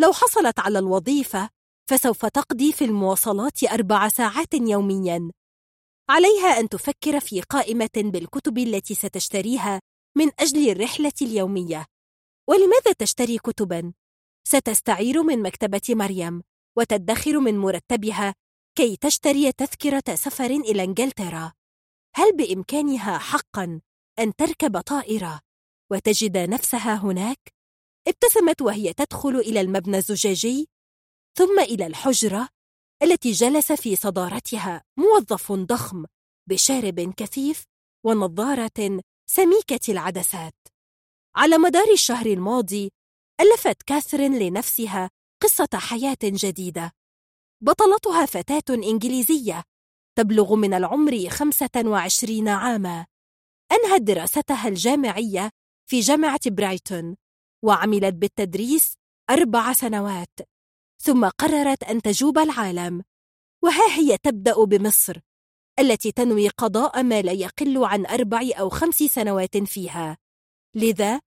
لو حصلت على الوظيفة فسوف تقضي في المواصلات أربع ساعات يوميا. عليها أن تفكر في قائمة بالكتب التي ستشتريها من أجل الرحلة اليومية. ولماذا تشتري كتبا؟ ستستعير من مكتبة مريم وتدخر من مرتبها كي تشتري تذكرة سفر إلى إنجلترا. هل بإمكانها حقا؟ أن تركب طائرة وتجد نفسها هناك؟ ابتسمت وهي تدخل إلى المبنى الزجاجي ثم إلى الحجرة التي جلس في صدارتها موظف ضخم بشارب كثيف ونظارة سميكة العدسات. على مدار الشهر الماضي ألفت كاثرين لنفسها قصة حياة جديدة. بطلتها فتاة إنجليزية تبلغ من العمر 25 عاما. أنهت دراستها الجامعية في جامعة برايتون وعملت بالتدريس أربع سنوات ثم قررت أن تجوب العالم. وها هي تبدأ بمصر التي تنوي قضاء ما لا يقل عن أربع أو خمس سنوات فيها. لذا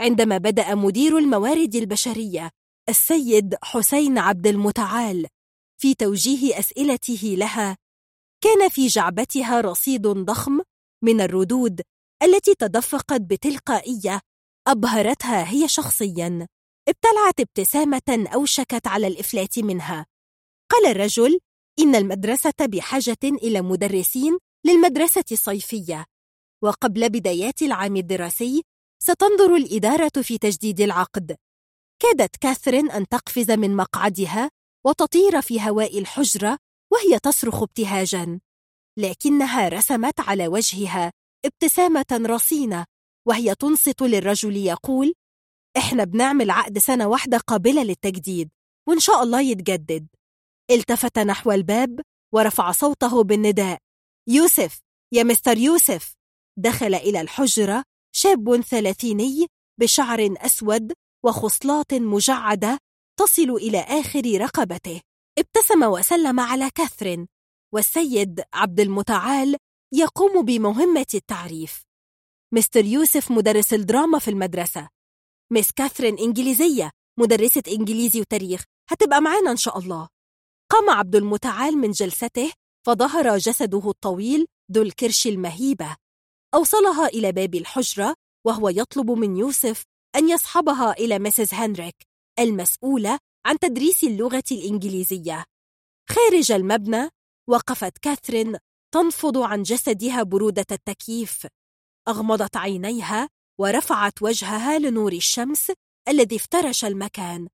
عندما بدأ مدير الموارد البشرية السيد حسين عبد المتعال في توجيه أسئلته لها كان في جعبتها رصيد ضخم من الردود التي تدفقت بتلقائية أبهرتها هي شخصياً ابتلعت ابتسامة أوشكت على الإفلات منها. قال الرجل إن المدرسة بحاجة إلى مدرسين للمدرسة الصيفية وقبل بدايات العام الدراسي ستنظر الإدارة في تجديد العقد. كادت كاثرين أن تقفز من مقعدها وتطير في هواء الحجرة وهي تصرخ ابتهاجا. لكنها رسمت على وجهها ابتسامة رصينة وهي تنصت للرجل يقول إحنا بنعمل عقد سنة واحدة قابلة للتجديد وإن شاء الله يتجدد. التفت نحو الباب ورفع صوته بالنداء يوسف يا مستر يوسف. دخل إلى الحجرة شاب ثلاثيني بشعر أسود وخصلات مجعدة تصل إلى آخر رقبته ابتسم وسلم على كاثرين والسيد عبد المتعال يقوم بمهمة التعريف. مستر يوسف مدرس الدراما في المدرسة. مس كاثرين إنجليزية مدرسة إنجليزي وتاريخ. هتبقى معانا إن شاء الله. قام عبد المتعال من جلسته فظهر جسده الطويل ذو الكرش المهيبة. أوصلها إلى باب الحجرة وهو يطلب من يوسف أن يصحبها إلى مسز هنريك المسؤولة عن تدريس اللغة الإنجليزية. خارج المبنى وقفت كاثرين تنفض عن جسدها برودة التكييف. أغمضت عينيها ورفعت وجهها لنور الشمس الذي افترش المكان.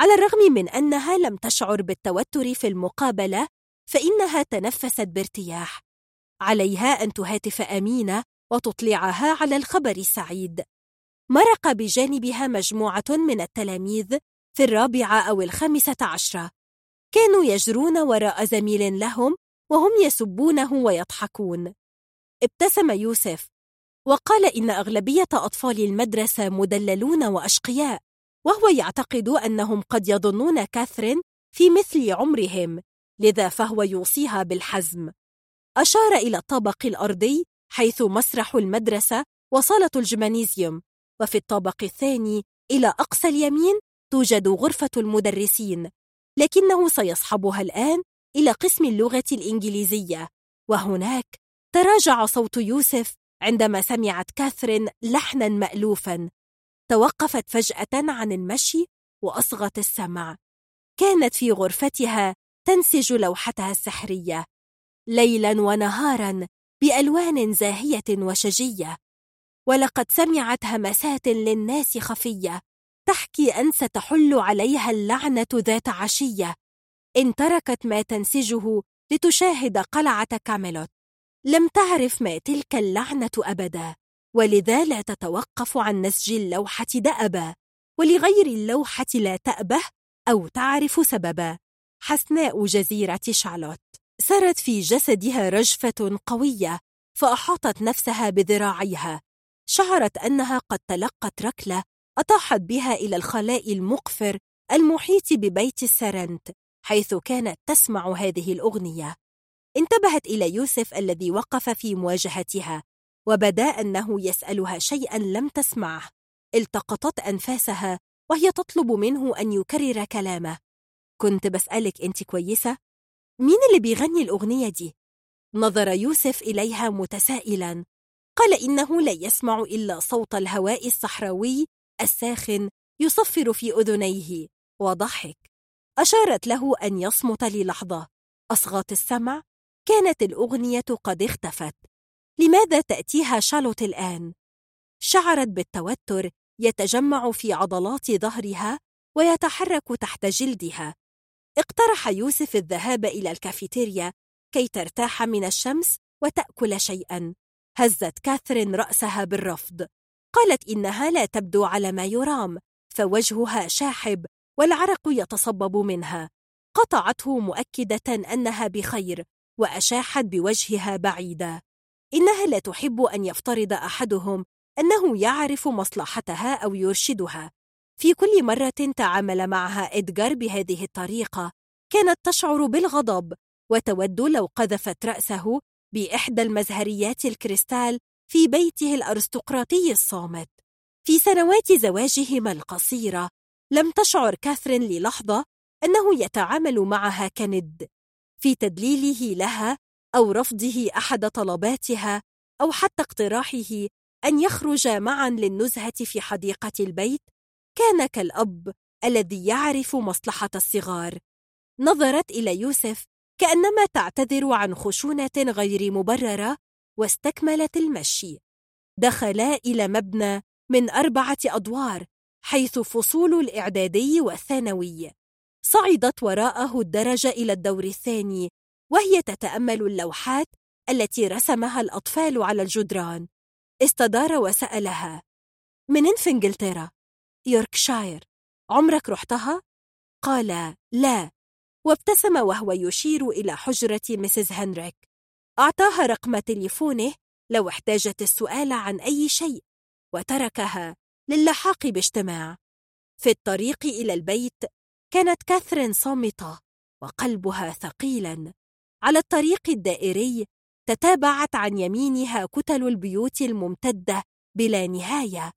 على الرغم من أنها لم تشعر بالتوتر في المقابلة فإنها تنفست بارتياح. عليها أن تهاتف أمينة وتطلعها على الخبر السعيد. مرق بجانبها مجموعة من التلاميذ في الرابعة أو الخامسة عشرة. كانوا يجرون وراء زميل لهم وهم يسبونه ويضحكون. ابتسم يوسف وقال إن أغلبية أطفال المدرسة مدللون وأشقياء وهو يعتقد أنهم قد يظنون كاثرين في مثل عمرهم لذا فهو يوصيها بالحزم. أشار إلى الطابق الأرضي حيث مسرح المدرسة وصالة الجمانيزيوم وفي الطابق الثاني إلى أقصى اليمين توجد غرفة المدرسين. لكنه سيصحبها الآن إلى قسم اللغة الإنجليزية. وهناك تراجع صوت يوسف عندما سمعت كاثرين لحنا مألوفا. توقفت فجأة عن المشي وأصغت السمع. كانت في غرفتها تنسج لوحتها السحرية. ليلا ونهارا بألوان زاهية وشجية. ولقد سمعت همسات للناس خفية. تحكي أن ستحل عليها اللعنة ذات عشية. إن تركت ما تنسجه لتشاهد قلعة كاميلوت. لم تعرف ما تلك اللعنة أبدا ولذا لا تتوقف عن نسج اللوحة دأبا. ولغير اللوحة لا تأبه أو تعرف سببا. حسناء جزيرة شارلوت. سرت في جسدها رجفة قوية فأحاطت نفسها بذراعيها. شعرت أنها قد تلقت ركلة أطاحت بها إلى الخلاء المقفر المحيط ببيت السرنت حيث كانت تسمع هذه الأغنية انتبهت إلى يوسف الذي وقف في مواجهتها وبدا أنه يسألها شيئا لم تسمعه التقطت أنفاسها وهي تطلب منه أن يكرر كلامه كنت بسألك أنت كويسة؟ مين اللي بيغني الأغنية دي؟ نظر يوسف إليها متسائلا قال إنه لا يسمع إلا صوت الهواء الصحراوي الساخن يصفر في أذنيه وضحك. أشارت له أن يصمت للحظة. أصغت السمع. كانت الأغنية قد اختفت. لماذا تأتيها شالوت الآن؟ شعرت بالتوتر يتجمع في عضلات ظهرها ويتحرك تحت جلدها. اقترح يوسف الذهاب إلى الكافيتيريا كي ترتاح من الشمس وتأكل شيئا. هزت كاثرين رأسها بالرفض. قالت إنها لا تبدو على ما يرام فوجهها شاحب والعرق يتصبب منها. قطعته مؤكدة أنها بخير وأشاحت بوجهها بعيدا. إنها لا تحب أن يفترض أحدهم أنه يعرف مصلحتها أو يرشدها. في كل مرة تعامل معها إدغار بهذه الطريقة كانت تشعر بالغضب وتود لو قذفت رأسه بإحدى المزهريات الكريستال في بيته الأرستقراطي الصامت. في سنوات زواجهما القصيرة لم تشعر كاثرين للحظة أنه يتعامل معها كند. في تدليله لها أو رفضه أحد طلباتها أو حتى اقتراحه أن يخرج معا للنزهة في حديقة البيت كان كالأب الذي يعرف مصلحة الصغار. نظرت إلى يوسف كأنما تعتذر عن خشونة غير مبررة واستكملت المشي. دخلا إلى مبنى من أربعة أدوار حيث فصول الإعدادي والثانوي. صعدت وراءه الدرجة إلى الدور الثاني وهي تتأمل اللوحات التي رسمها الأطفال على الجدران. استدار وسألها منين في إنجلترا؟ يوركشاير. عمرك رحتها؟ قال لا. وابتسم وهو يشير إلى حجرة مسز هنريك. أعطاها رقم تليفونه لو احتاجت السؤال عن أي شيء وتركها للحاق باجتماع. في الطريق إلى البيت كانت كاثرين صامتة وقلبها ثقيلا. على الطريق الدائري تتابعت عن يمينها كتل البيوت الممتدة بلا نهاية.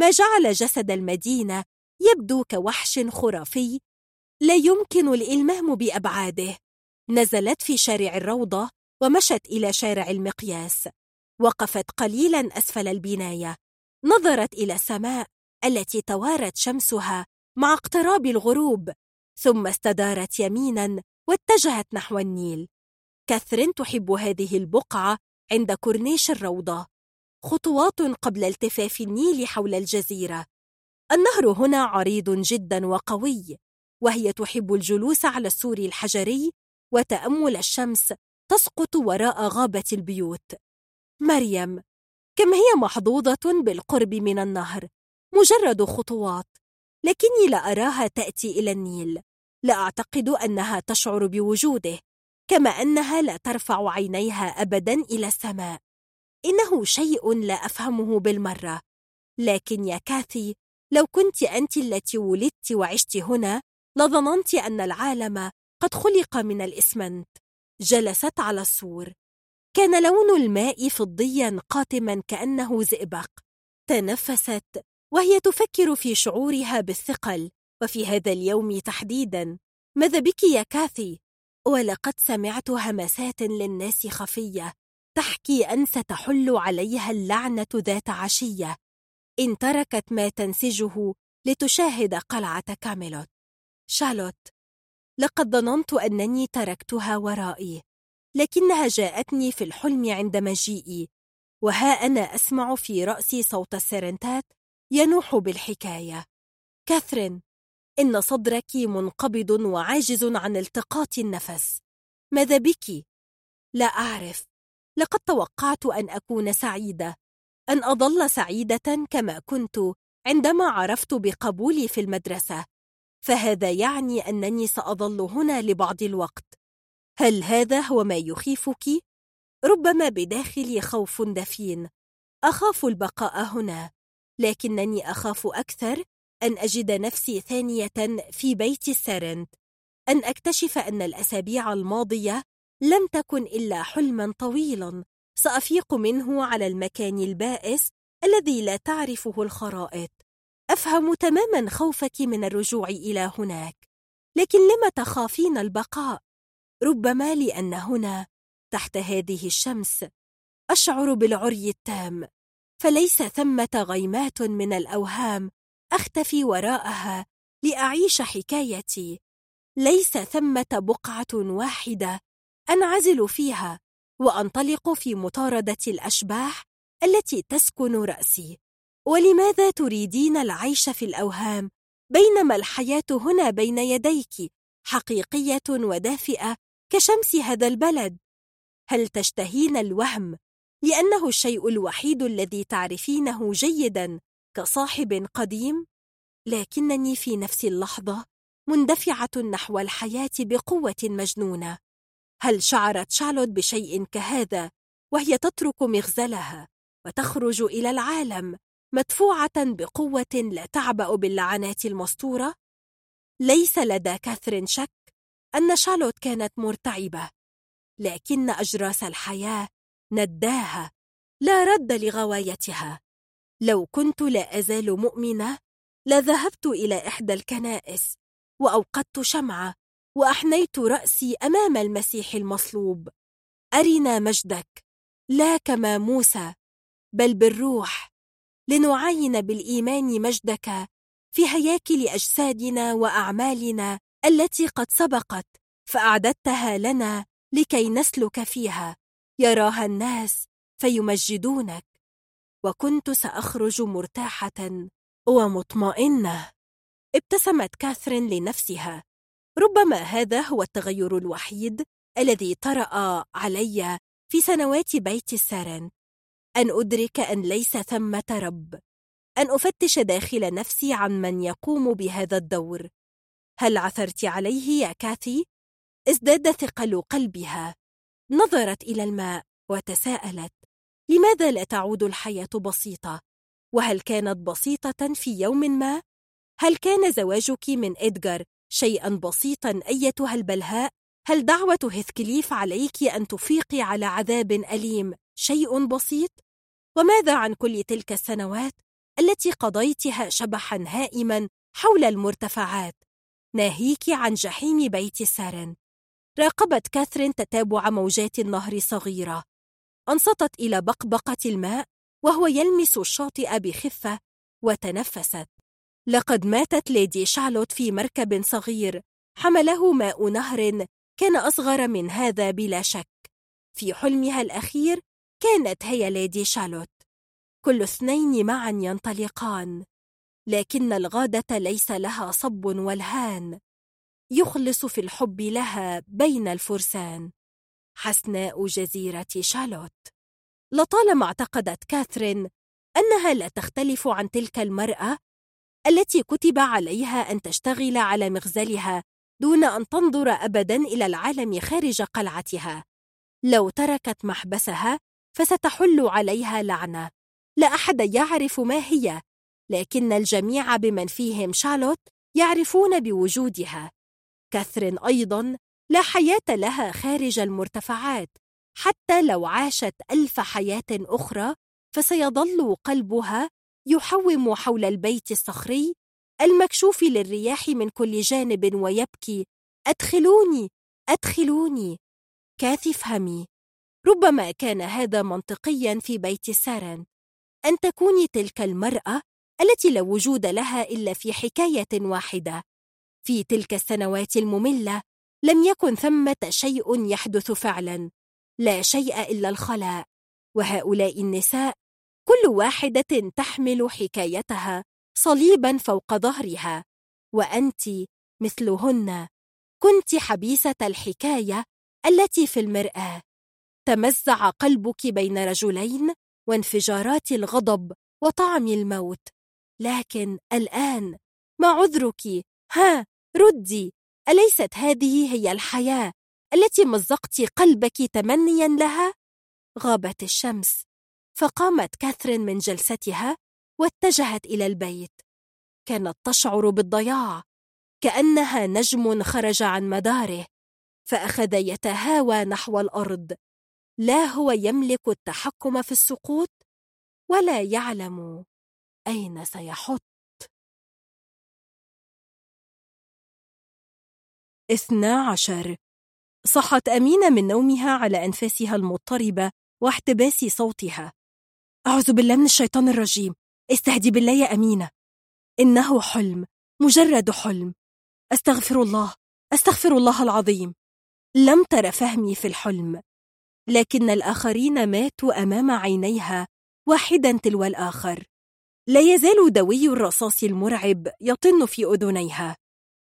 ما جعل جسد المدينة يبدو كوحش خرافي لا يمكن الإلمام بأبعاده. نزلت في شارع الروضة ومشت إلى شارع المقياس. وقفت قليلا أسفل البناية. نظرت إلى السماء التي توارت شمسها مع اقتراب الغروب. ثم استدارت يمينا واتجهت نحو النيل. كاثرين تحب هذه البقعة عند كورنيش الروضة. خطوات قبل التفاف النيل حول الجزيرة. النهر هنا عريض جدا وقوي وهي تحب الجلوس على السور الحجري وتأمل الشمس تسقط وراء غابة البيوت. مريم كم هي محظوظة بالقرب من النهر؟ مجرد خطوات. لكني لا أراها تأتي إلى النيل. لا أعتقد أنها تشعر بوجوده كما أنها لا ترفع عينيها أبدا إلى السماء. إنه شيء لا أفهمه بالمرة. لكن يا كاثي لو كنت أنت التي ولدت وعشت هنا لظننت أن العالم قد خلق من الإسمنت. جلست على السور. كان لون الماء فضيا قاتما كأنه زئبق. تنفست وهي تفكر في شعورها بالثقل وفي هذا اليوم تحديدا. ماذا بك يا كاثي؟ ولقد سمعت همسات للناس خفية. تحكي أن ستحل عليها اللعنة ذات عشية. إن تركت ما تنسجه لتشاهد قلعة كاميلوت. شالوت لقد ظننت أنني تركتها ورائي لكنها جاءتني في الحلم عند مجيئي وها أنا أسمع في رأسي صوت السرنتات ينوح بالحكاية. كاثرين إن صدرك منقبض وعاجز عن التقاط النفس. ماذا بك؟ لا أعرف. لقد توقعت أن أكون سعيدة أن أظل سعيدة كما كنت عندما عرفت بقبولي في المدرسة. فهذا يعني أنني سأظل هنا لبعض الوقت. هل هذا هو ما يخيفك؟ ربما بداخلي خوف دفين. أخاف البقاء هنا لكنني أخاف أكثر أن أجد نفسي ثانية في بيت السرنت. أن أكتشف أن الأسابيع الماضية لم تكن إلا حلما طويلا. سأفيق منه على المكان البائس الذي لا تعرفه الخرائط. أفهم تماما خوفك من الرجوع إلى هناك لكن لم تخافين البقاء؟ ربما لأن هنا تحت هذه الشمس أشعر بالعري التام فليس ثمة غيمات من الأوهام أختفي وراءها لأعيش حكايتي ليس ثمة بقعة واحدة أنعزل فيها وأنطلق في مطاردة الأشباح التي تسكن رأسي ولماذا تريدين العيش في الأوهام؟ بينما الحياة هنا بين يديك حقيقية ودافئة كشمس هذا البلد. هل تشتهين الوهم؟ لأنه الشيء الوحيد الذي تعرفينه جيدا كصاحب قديم؟ لكنني في نفس اللحظة مندفعة نحو الحياة بقوة مجنونة. هل شعرت شارلوت بشيء كهذا وهي تترك مغزلها وتخرج إلى العالم؟ مدفوعة بقوة لا تعبأ باللعنات المسطورة؟ ليس لدى كاثرين شك أن شارلوت كانت مرتعبة لكن أجراس الحياة نداها لا رد لغوايتها لو كنت لا أزال مؤمنة لذهبت إلى إحدى الكنائس وأوقدت شمعة وأحنيت رأسي أمام المسيح المصلوب أرنا مجدك لا كما موسى بل بالروح لنعاين بالإيمان مجدك في هياكل أجسادنا وأعمالنا التي قد سبقت فأعددتها لنا لكي نسلك فيها. يراها الناس فيمجدونك. وكنت سأخرج مرتاحة ومطمئنة. ابتسمت كاثرين لنفسها. ربما هذا هو التغير الوحيد الذي طرأ علي في سنوات بيت السارن أن أدرك أن ليس ثمة رب أن أفتش داخل نفسي عن من يقوم بهذا الدور هل عثرت عليه يا كاثي؟ ازداد ثقل قلبها نظرت إلى الماء وتساءلت لماذا لا تعود الحياة بسيطة؟ وهل كانت بسيطة في يوم ما؟ هل كان زواجك من إدغار شيئا بسيطا أيتها البلهاء؟ هل دعوة هيثكليف عليك أن تفيقي على عذاب أليم شيء بسيط؟ وماذا عن كل تلك السنوات التي قضيتها شبحا هائما حول المرتفعات؟ ناهيك عن جحيم بيت سارن راقبت كاثرين تتابع موجات النهر صغيرة. أنصتت إلى بقبقة الماء وهو يلمس الشاطئ بخفة وتنفست. لقد ماتت ليدي شارلوت في مركب صغير. حمله ماء نهر كان أصغر من هذا بلا شك. في حلمها الأخير كانت هي ليدي شارلوت. كل اثنين معا ينطلقان لكن الغادة ليس لها صب والهان. يخلص في الحب لها بين الفرسان. حسناء جزيرة شارلوت. لطالما اعتقدت كاثرين أنها لا تختلف عن تلك المرأة التي كتب عليها أن تشتغل على مغزلها دون أن تنظر أبدا إلى العالم خارج قلعتها. لو تركت محبسها فستحل عليها لعنة. لا أحد يعرف ما هي لكن الجميع بمن فيهم شارلوت يعرفون بوجودها. كاثرين أيضا لا حياة لها خارج المرتفعات. حتى لو عاشت ألف حياة أخرى فسيظل قلبها يحوم حول البيت الصخري المكشوف للرياح من كل جانب ويبكي أدخلوني أدخلوني. كاثي فهمي ربما كان هذا منطقيا في بيت سارن أن تكوني تلك المرأة التي لا وجود لها إلا في حكاية واحدة. في تلك السنوات المملة لم يكن ثمة شيء يحدث فعلا. لا شيء إلا الخلاء. وهؤلاء النساء كل واحدة تحمل حكايتها صليبا فوق ظهرها. وأنت مثلهن. كنت حبيسة الحكاية التي في المرآة. تمزع قلبك بين رجلين وانفجارات الغضب وطعم الموت. لكن الآن ما عذرك؟ ها ردي أليست هذه هي الحياة التي مزقت قلبك تمنيا لها؟ غابت الشمس فقامت كاثرين من جلستها واتجهت إلى البيت. كانت تشعر بالضياع كأنها نجم خرج عن مداره فأخذ يتهاوى نحو الأرض. لا هو يملك التحكم في السقوط ولا يعلم أين سيحط. اثنا عشر. صحت أمينة من نومها على أنفاسها المضطربة واحتباس صوتها. أعوذ بالله من الشيطان الرجيم. استهدي بالله يا أمينة. إنه حلم مجرد حلم. أستغفر الله أستغفر الله العظيم. لم تر فهمي في الحلم. لكن الآخرين ماتوا أمام عينيها واحدا تلو الآخر. لا يزال دوي الرصاص المرعب يطن في أذنيها.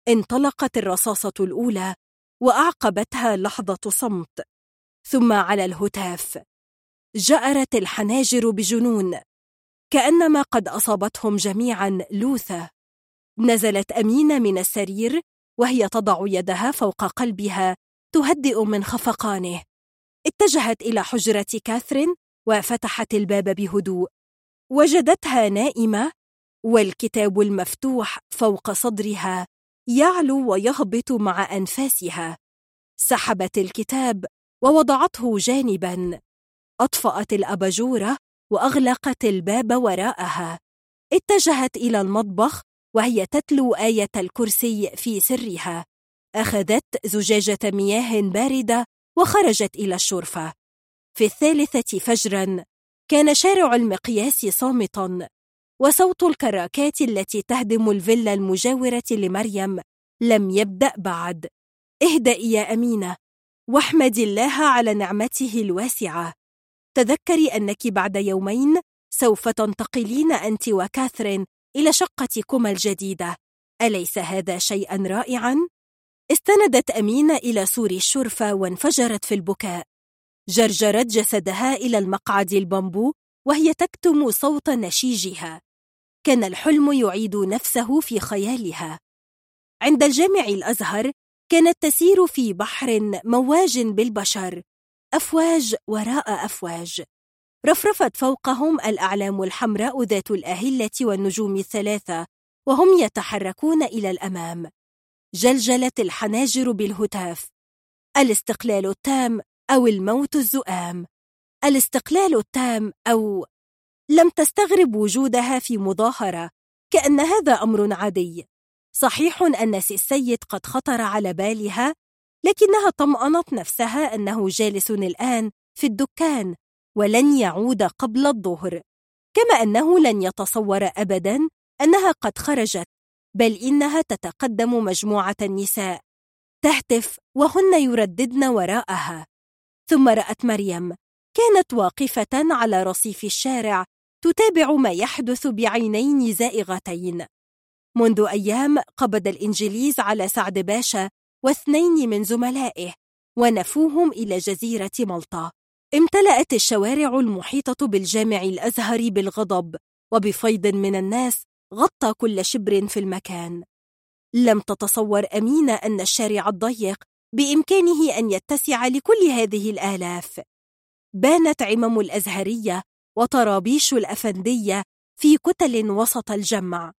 انطلقت الرصاصة الأولى وأعقبتها لحظة صمت. ثم على الهتاف. جأرت الحناجر بجنون. كأنما قد أصابتهم جميعا لوثة. نزلت أمينة من السرير وهي تضع يدها فوق قلبها تهدئ من خفقانه. اتجهت إلى حجرة كاثرين وفتحت الباب بهدوء. وجدتها نائمة والكتاب المفتوح فوق صدرها يعلو ويهبط مع أنفاسها. سحبت الكتاب ووضعته جانبا. أطفأت الأباجورة وأغلقت الباب وراءها. اتجهت إلى المطبخ وهي تتلو آية الكرسي في سرها. أخذت زجاجة مياه باردة وخرجت إلى الشرفة. في الثالثة فجرا كان شارع المقياس صامتا وصوت الكراكات التي تهدم الفيلا المجاورة لمريم لم يبدأ بعد. اهدئي يا أمينة واحمدي الله على نعمته الواسعة. تذكري أنك بعد يومين سوف تنتقلين أنت وكاثرين إلى شقتكما الجديدة. أليس هذا شيئا رائعا؟ استندت أمينة إلى سور الشرفة وانفجرت في البكاء. جرجرت جسدها إلى المقعد البامبو وهي تكتم صوت نشيجها. كان الحلم يعيد نفسه في خيالها. عند الجامع الأزهر كانت تسير في بحر مواج بالبشر. أفواج وراء أفواج. رفرفت فوقهم الأعلام الحمراء ذات الأهلة والنجوم الثلاثة وهم يتحركون إلى الأمام. جلجلت الحناجر بالهتاف. الاستقلال التام أو الموت الزؤام. الاستقلال التام أو لم تستغرب وجودها في مظاهرة كأن هذا أمر عادي. صحيح أن سي السيد قد خطر على بالها لكنها طمأنت نفسها أنه جالس الآن في الدكان ولن يعود قبل الظهر. كما أنه لن يتصور أبدا أنها قد خرجت. بل إنها تتقدم مجموعة النساء. تهتف وهن يرددن وراءها. ثم رأت مريم كانت واقفة على رصيف الشارع تتابع ما يحدث بعينين زائغتين. منذ أيام قبض الإنجليز على سعد باشا واثنين من زملائه ونفوهم إلى جزيرة ملطا امتلأت الشوارع المحيطة بالجامع الأزهر بالغضب وبفيض من الناس غطى كل شبر في المكان. لم تتصور أمينة أن الشارع الضيق بإمكانه أن يتسع لكل هذه الآلاف. بانت عمم الأزهرية وطرابيش الأفندية في كتل وسط الجمع.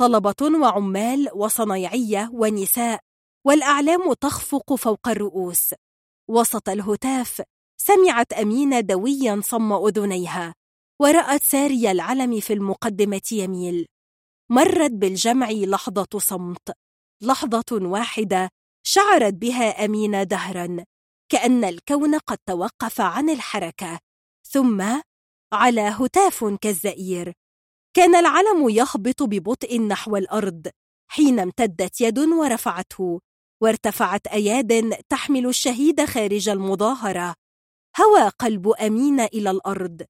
طلبة وعمال وصنايعية ونساء والأعلام تخفق فوق الرؤوس. وسط الهتاف سمعت أمينة دويا صم أذنيها ورأت ساري العلم في المقدمة يميل. مرت بالجمع لحظة صمت. لحظة واحدة شعرت بها أمينة دهرا كأن الكون قد توقف عن الحركة. ثم على هتاف كالزئير. كان العلم يهبط ببطء نحو الأرض حين امتدت يد ورفعته وارتفعت أياد تحمل الشهيد خارج المظاهرة. هوى قلب أمين إلى الأرض.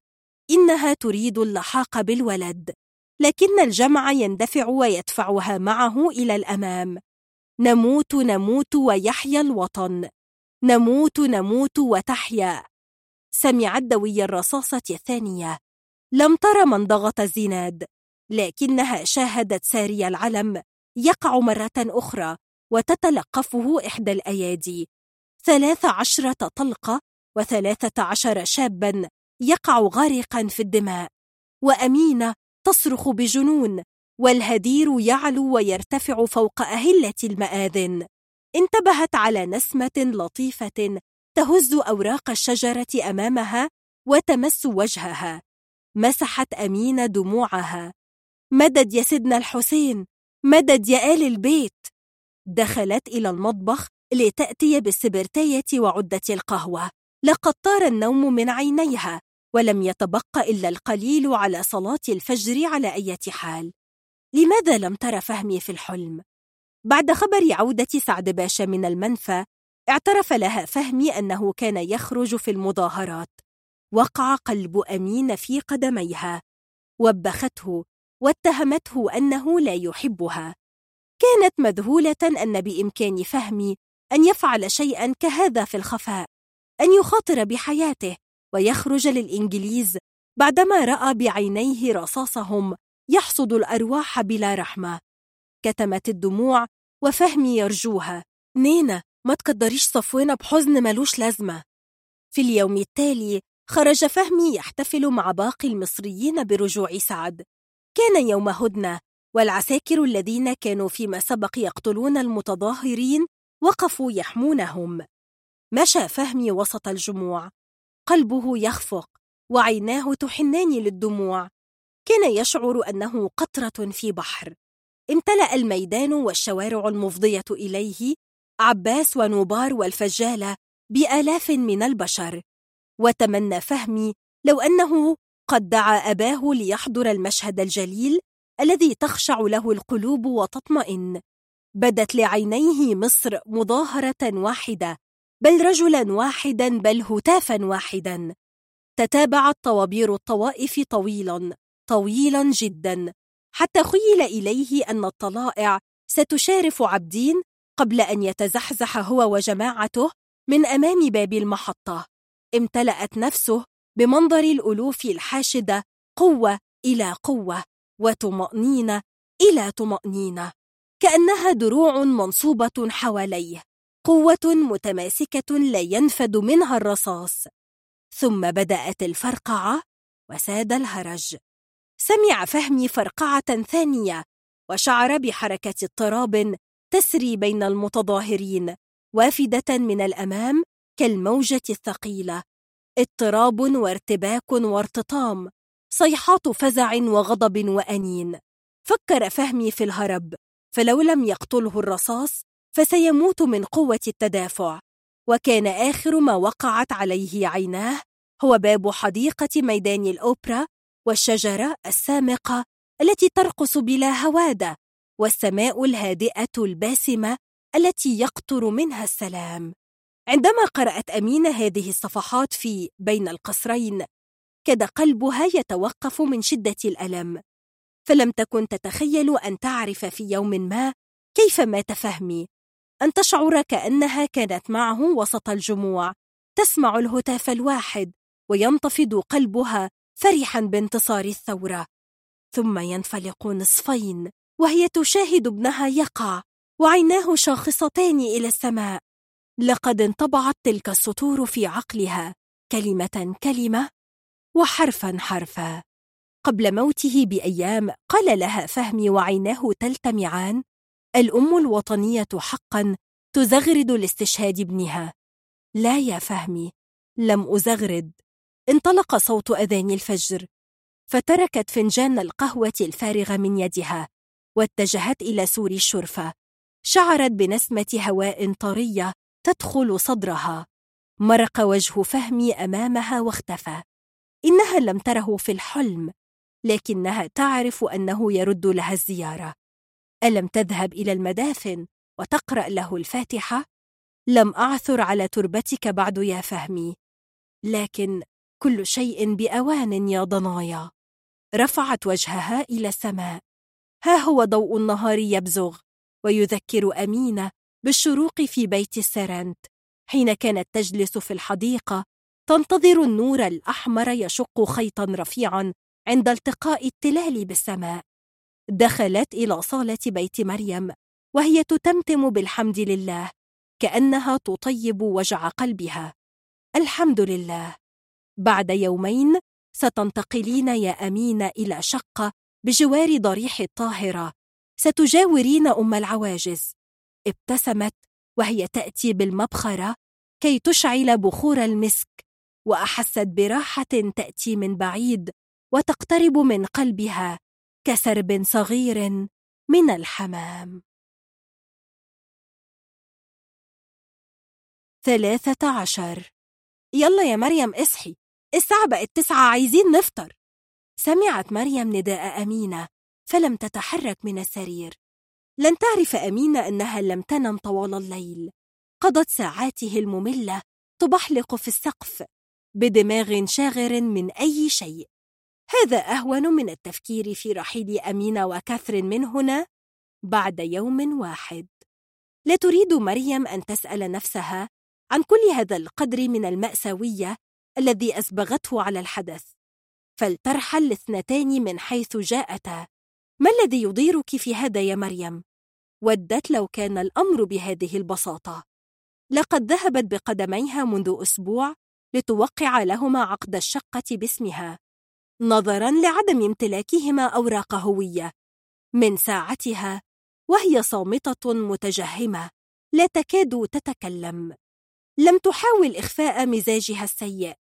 إنها تريد اللحاق بالولد. لكن الجمع يندفع ويدفعها معه إلى الأمام. نموت نموت ويحيا الوطن. نموت نموت وتحيا. سمعت دوي الرصاصة الثانية. لم تر من ضغط الزناد. لكنها شاهدت ساري العلم يقع مرة أخرى وتتلقفه إحدى الأيادي. ثلاث عشرة طلقة وثلاثة عشر شابا يقع غارقا في الدماء. وأمينة تصرخ بجنون والهدير يعلو ويرتفع فوق أهلة المآذن. انتبهت على نسمة لطيفة تهز أوراق الشجرة أمامها وتمس وجهها. مسحت أمينة دموعها. مدد يا سيدنا الحسين مدد يا آل البيت. دخلت إلى المطبخ لتأتي بالسبرتاية وعدة القهوة لقد طار النوم من عينيها. ولم يتبق إلا القليل على صلاة الفجر على أي حال. لماذا لم تر فهمي في الحلم؟ بعد خبر عودة سعد باشا من المنفى اعترف لها فهمي أنه كان يخرج في المظاهرات. وقع قلب أمين في قدميها. وبخته واتهمته أنه لا يحبها. كانت مذهولة أن بإمكان فهمي أن يفعل شيئا كهذا في الخفاء أن يخاطر بحياته. ويخرج للإنجليز بعدما رأى بعينيه رصاصهم يحصد الأرواح بلا رحمة. كتمت الدموع وفهمي يرجوها. نينا ما تقدريش صفونا بحزن ملوش لازمة. في اليوم التالي خرج فهمي يحتفل مع باقي المصريين برجوع سعد. كان يوم هدنة والعساكر الذين كانوا فيما سبق يقتلون المتظاهرين وقفوا يحمونهم. مشى فهمي وسط الجموع. قلبه يخفق وعيناه تحنان للدموع. كان يشعر أنه قطرة في بحر. امتلأ الميدان والشوارع المفضية إليه عباس ونوبار والفجالة بآلاف من البشر. وتمنى فهمي لو أنه قد دعا أباه ليحضر المشهد الجليل الذي تخشع له القلوب وتطمئن. بدت لعينيه مصر مظاهرة واحدة. بل رجلا واحدا بل هتافا واحدا. تتابعت طوابير الطوائف طويلا طويلا جدا. حتى خيل إليه أن الطلائع ستشارف عبدين قبل أن يتزحزح هو وجماعته من أمام باب المحطة. امتلأت نفسه بمنظر الألوف الحاشدة قوة إلى قوة وطمأنينة إلى طمأنينة كأنها دروع منصوبة حواليه. قوة متماسكة لا ينفد منها الرصاص. ثم بدأت الفرقعة وساد الهرج. سمع فهمي فرقعة ثانية وشعر بحركة اضطراب تسري بين المتظاهرين وافدة من الأمام كالموجة الثقيلة. اضطراب وارتباك وارتطام صيحات فزع وغضب وأنين. فكر فهمي في الهرب فلو لم يقتله الرصاص فسيموت من قوة التدافع. وكان آخر ما وقعت عليه عيناه هو باب حديقة ميدان الأوبرا والشجرة السامقة التي ترقص بلا هوادة والسماء الهادئة الباسمة التي يقطر منها السلام. عندما قرأت أمينة هذه الصفحات في بين القصرين كاد قلبها يتوقف من شدة الألم. فلم تكن تتخيل أن تعرف في يوم ما كيف مات فهمي. أن تشعر كأنها كانت معه وسط الجموع. تسمع الهتاف الواحد وينتفض قلبها فرحا بانتصار الثورة. ثم ينفلق نصفين وهي تشاهد ابنها يقع وعيناه شاخصتان إلى السماء. لقد انطبعت تلك السطور في عقلها كلمة كلمة وحرفا حرفا. قبل موته بأيام قال لها فهمي وعيناه تلتمعان الأم الوطنية حقا تزغرد لاستشهاد ابنها. لا يا فهمي لم أزغرد. انطلق صوت أذان الفجر فتركت فنجان القهوة الفارغ من يدها واتجهت إلى سور الشرفة. شعرت بنسمة هواء طرية تدخل صدرها. مرق وجه فهمي أمامها واختفى. إنها لم تره في الحلم لكنها تعرف أنه يرد لها الزيارة. ألم تذهب إلى المدافن وتقرأ له الفاتحة؟ لم أعثر على تربتك بعد يا فهمي. لكن كل شيء بأوان يا ضنايا. رفعت وجهها إلى السماء. ها هو ضوء النهار يبزغ. ويذكر أمينة بالشروق في بيت السرنت. حين كانت تجلس في الحديقة تنتظر النور الأحمر يشق خيطا رفيعا عند التقاء التلال بالسماء. دخلت إلى صالة بيت مريم وهي تتمتم بالحمد لله كأنها تطيب وجع قلبها. الحمد لله. بعد يومين ستنتقلين يا أمين إلى شقة بجوار ضريح الطاهرة ستجاورين أم العواجز. ابتسمت وهي تأتي بالمبخرة كي تشعل بخور المسك وأحست براحة تأتي من بعيد وتقترب من قلبها. كسرب صغير من الحمام؟ ثلاثة عشر. يلا يا مريم اصحي. الساعة بقت تسعة عايزين نفطر. سمعت مريم نداء أمينة فلم تتحرك من السرير. لن تعرف أمينة أنها لم تنم طوال الليل. قضت ساعاته المملة تبحلق في السقف بدماغ شاغر من أي شيء. هذا أهون من التفكير في رحيل أمينة وكاثرين من هنا بعد يوم واحد. لا تريد مريم أن تسأل نفسها عن كل هذا القدر من المأساوية الذي أسبغته على الحدث. فلترحل الاثنتان من حيث جاءتا. ما الذي يضيرك في هذا يا مريم؟ ودت لو كان الأمر بهذه البساطة. لقد ذهبت بقدميها منذ أسبوع لتوقع لهما عقد الشقة باسمها. نظرا لعدم امتلاكهما أوراق هوية. من ساعتها وهي صامتة متجهمة لا تكاد تتكلم. لم تحاول إخفاء مزاجها السيء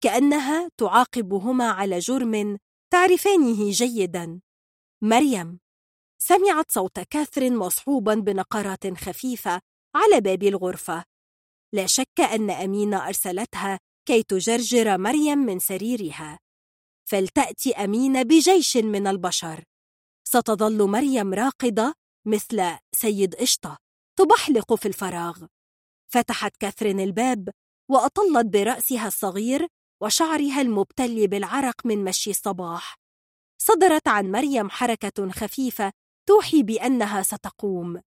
كأنها تعاقبهما على جرم تعرفانه جيدا. مريم سمعت صوت كاثرين مصحوبا بنقرات خفيفة على باب الغرفة. لا شك أن أمينة أرسلتها كي تجرجر مريم من سريرها. فلتأتي أمينة بجيش من البشر. ستظل مريم راقدة مثل سيد قشطة تبحلق في الفراغ. فتحت كاثرين الباب وأطلت برأسها الصغير وشعرها المبتل بالعرق من مشي الصباح. صدرت عن مريم حركة خفيفة توحي بأنها ستقوم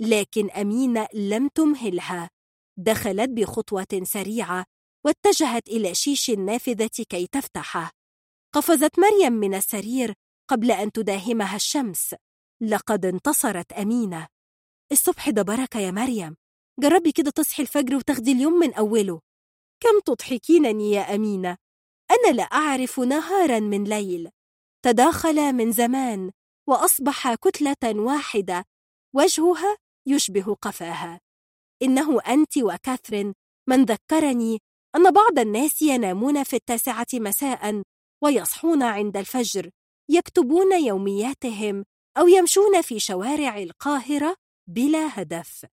لكن أمينة لم تمهلها. دخلت بخطوة سريعة واتجهت إلى شيش النافذة كي تفتحه. قفزت مريم من السرير قبل أن تداهمها الشمس. لقد انتصرت أمينة. الصبح ده بركة يا مريم. جربي كده تصحي الفجر وتاخدي اليوم من أوله. كم تضحكينني يا أمينة. أنا لا أعرف نهارا من ليل. تداخل من زمان وأصبح كتلة واحدة. وجهها يشبه قفاها. إنه أنت وكاثرين من ذكرني أن بعض الناس ينامون في التاسعة مساء ويصحون عند الفجر يكتبون يومياتهم أو يمشون في شوارع القاهرة بلا هدف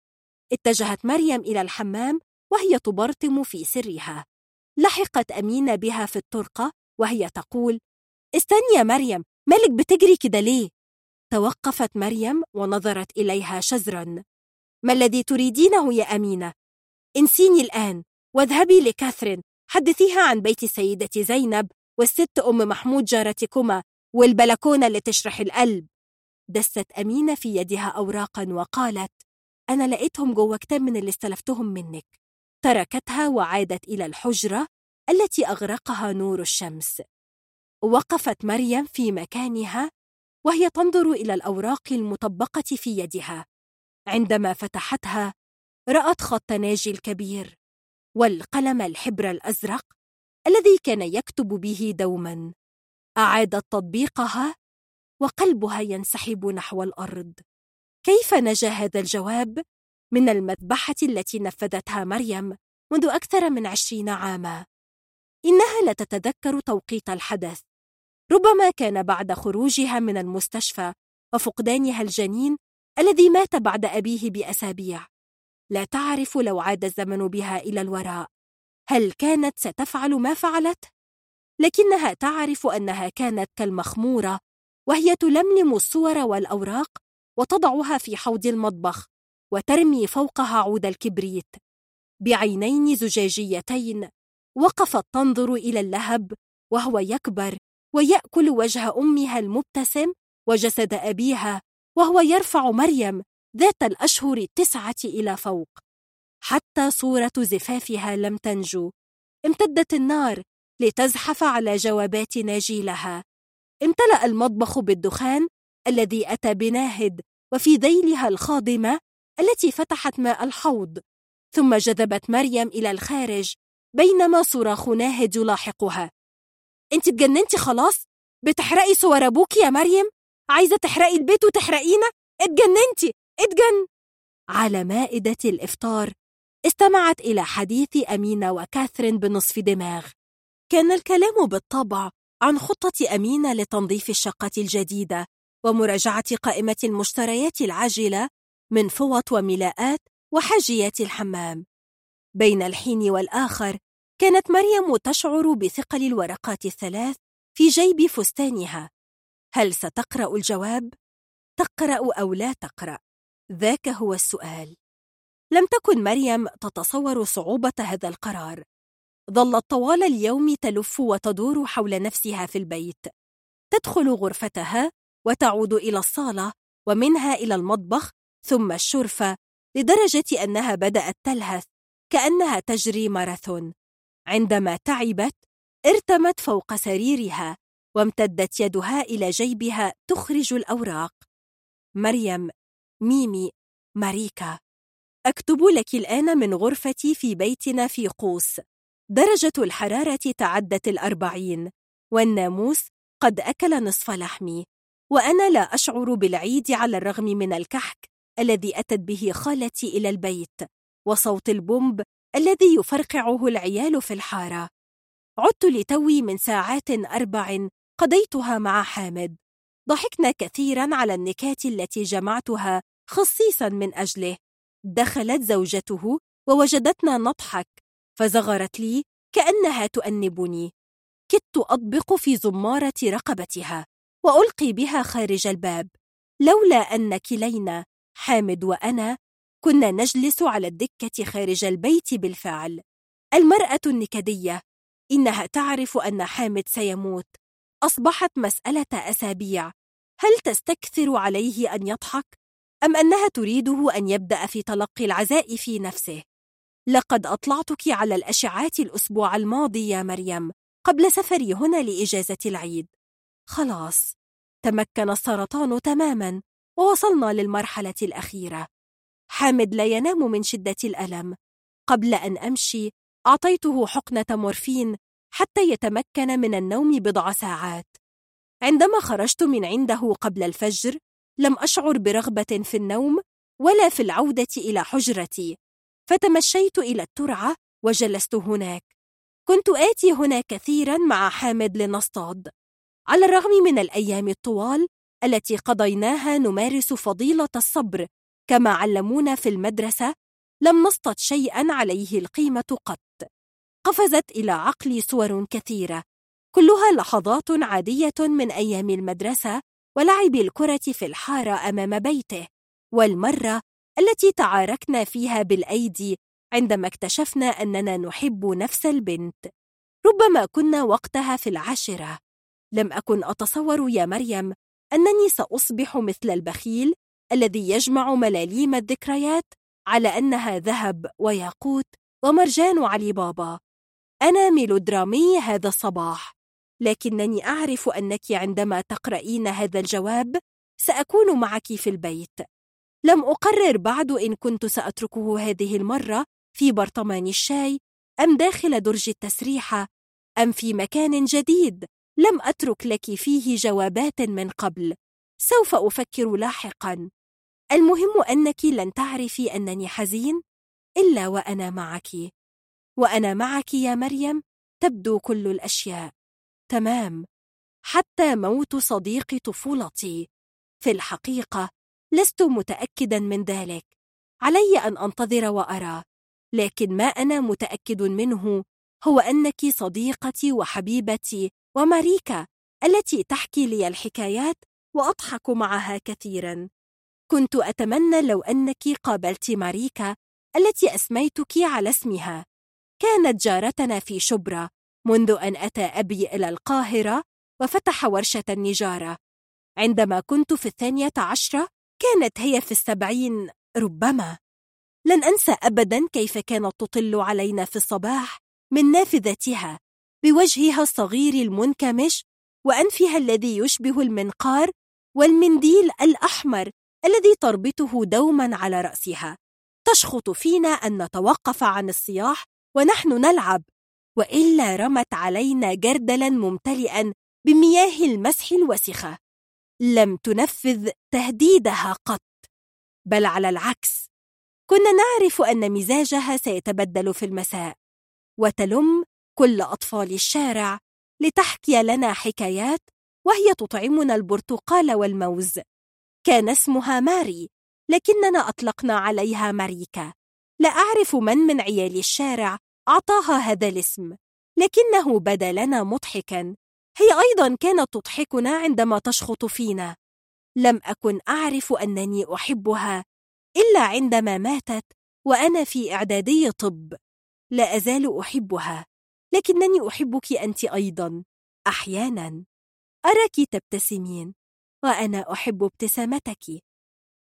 اتجهت مريم إلى الحمام وهي تبرطم في سرها لحقت أمينة بها في الطرقة وهي تقول استني يا مريم مالك بتجري كده ليه؟ توقفت مريم ونظرت إليها شزرا ما الذي تريدينه يا أمينة؟ انسيني الآن واذهبي لكاثرين حدثيها عن بيت السيدة زينب والست أم محمود جارتكما والبلكونة اللي تشرح القلب دست أمينة في يدها أوراقا وقالت أنا لقيتهم جوه كتاب من اللي استلفتهم منك. تركتها وعادت إلى الحجرة التي أغرقها نور الشمس. وقفت مريم في مكانها وهي تنظر إلى الأوراق المطبقة في يدها. عندما فتحتها رأت خط ناجي الكبير والقلم الحبر الأزرق الذي كان يكتب به دوما. أعادت تطبيقها وقلبها ينسحب نحو الأرض. كيف نجا هذا الجواب؟ من المذبحة التي نفذتها مريم منذ أكثر من عشرين عاما. إنها لا تتذكر توقيت الحدث. ربما كان بعد خروجها من المستشفى وفقدانها الجنين الذي مات بعد أبيه بأسابيع. لا تعرف لو عاد الزمن بها إلى الوراء. هل كانت ستفعل ما فعلت؟ لكنها تعرف أنها كانت كالمخمورة وهي تلملم الصور والأوراق وتضعها في حوض المطبخ وترمي فوقها عود الكبريت بعينين زجاجيتين وقفت تنظر إلى اللهب وهو يكبر ويأكل وجه أمها المبتسم وجسد أبيها وهو يرفع مريم ذات الأشهر التسعة إلى فوق حتى صورة زفافها لم تنجو. امتدت النار لتزحف على جوابات ناجيلها امتلأ المطبخ بالدخان الذي أتى بناهد وفي ذيلها الخاضمة التي فتحت ماء الحوض. ثم جذبت مريم إلى الخارج بينما صراخ ناهد يلاحقها. أنت اتجننتي خلاص؟ بتحرقي صور أبوك يا مريم؟ عايزة تحرقي البيت وتحرقينا؟ اتجننتي! اتجن! على مائدة الإفطار استمعت إلى حديث أمينة وكاثرين بنصف دماغ. كان الكلام بالطبع عن خطة أمينة لتنظيف الشقة الجديدة ومراجعة قائمة المشتريات العاجلة من فوط وملاءات وحاجيات الحمام. بين الحين والآخر كانت مريم تشعر بثقل الورقات الثلاث في جيب فستانها. هل ستقرأ الجواب؟ تقرأ أو لا تقرأ؟ ذاك هو السؤال. لم تكن مريم تتصور صعوبة هذا القرار. ظلت طوال اليوم تلف وتدور حول نفسها في البيت. تدخل غرفتها وتعود إلى الصالة ومنها إلى المطبخ ثم الشرفة لدرجة أنها بدأت تلهث كأنها تجري ماراثون. عندما تعبت ارتمت فوق سريرها وامتدت يدها إلى جيبها تخرج الأوراق. مريم ميمي ماريكا. أكتب لك الآن من غرفتي في بيتنا في قوس. درجة الحرارة تعدت الأربعين. والناموس قد أكل نصف لحمي وأنا لا أشعر بالعيد على الرغم من الكحك الذي أتت به خالتي إلى البيت وصوت البومب الذي يفرقعه العيال في الحارة. عدت لتوي من ساعات أربع قضيتها مع حامد. ضحكنا كثيرا على النكات التي جمعتها خصيصا من أجله. دخلت زوجته ووجدتنا نضحك فزغرت لي كأنها تؤنبني. كدت أطبق في زمارة رقبتها وألقي بها خارج الباب. لولا أن كلينا حامد وأنا كنا نجلس على الدكة خارج البيت بالفعل. المرأة النكدية إنها تعرف أن حامد سيموت. أصبحت مسألة أسابيع. هل تستكثر عليه أن يضحك؟ أم أنها تريده أن يبدأ في تلقي العزاء في نفسه؟ لقد أطلعتك على الأشعات الأسبوع الماضي يا مريم قبل سفري هنا لإجازة العيد. خلاص. تمكن السرطان تماما ووصلنا للمرحلة الأخيرة. حامد لا ينام من شدة الألم. قبل أن أمشي أعطيته حقنة مورفين حتى يتمكن من النوم بضع ساعات. عندما خرجت من عنده قبل الفجر لم أشعر برغبة في النوم ولا في العودة إلى حجرتي. فتمشيت إلى الترعة وجلست هناك. كنت آتي هنا كثيرا مع حامد لنصطاد. على الرغم من الأيام الطوال التي قضيناها نمارس فضيلة الصبر كما علمونا في المدرسة لم نصطد شيئا عليه القيمة قط. قفزت إلى عقلي صور كثيرة. كلها لحظات عادية من أيام المدرسة ولعب الكرة في الحارة أمام بيته والمرة التي تعاركنا فيها بالأيدي عندما اكتشفنا أننا نحب نفس البنت. ربما كنا وقتها في العاشرة. لم أكن أتصور يا مريم أنني سأصبح مثل البخيل الذي يجمع ملاليم الذكريات على أنها ذهب وياقوت ومرجان علي بابا. أنا ميلودرامي هذا الصباح. لكنني أعرف أنك عندما تقرأين هذا الجواب سأكون معك في البيت. لم أقرر بعد إن كنت سأتركه هذه المرة في برطمان الشاي أم داخل درج التسريحة أم في مكان جديد. لم أترك لك فيه جوابات من قبل. سوف أفكر لاحقا. المهم أنك لن تعرفي أنني حزين إلا وأنا معك. وأنا معك يا مريم تبدو كل الأشياء. تمام. حتى موت صديق طفولتي. في الحقيقة لست متأكدا من ذلك. علي أن أنتظر وأرى. لكن ما أنا متأكد منه هو أنك صديقتي وحبيبتي وماريكا التي تحكي لي الحكايات وأضحك معها كثيرا. كنت أتمنى لو أنك قابلت ماريكا التي أسميتك على اسمها. كانت جارتنا في شبرا. منذ أن أتى أبي إلى القاهرة وفتح ورشة النجارة. عندما كنت في الثانية عشرة كانت هي في السبعين ربما. لن أنسى أبدا كيف كانت تطل علينا في الصباح من نافذتها بوجهها الصغير المنكمش وأنفها الذي يشبه المنقار والمنديل الأحمر الذي تربطه دوما على رأسها. تشخط فينا أن نتوقف عن الصياح ونحن نلعب. وإلا رمت علينا جردلا ممتلئا بمياه المسح الوسخة. لم تنفذ تهديدها قط. بل على العكس. كنا نعرف أن مزاجها سيتبدل في المساء. وتلم كل أطفال الشارع لتحكي لنا حكايات وهي تطعمنا البرتقال والموز. كان اسمها ماري لكننا أطلقنا عليها ماريكا. لا أعرف من من عيال الشارع أعطاها هذا الاسم. لكنه بدا لنا مضحكا. هي أيضا كانت تضحكنا عندما تشخط فينا. لم أكن أعرف أنني أحبها إلا عندما ماتت وأنا في إعدادي طب. لا أزال أحبها. لكنني أحبك أنت أيضا. أحيانا. أراك تبتسمين. وأنا أحب ابتسامتك.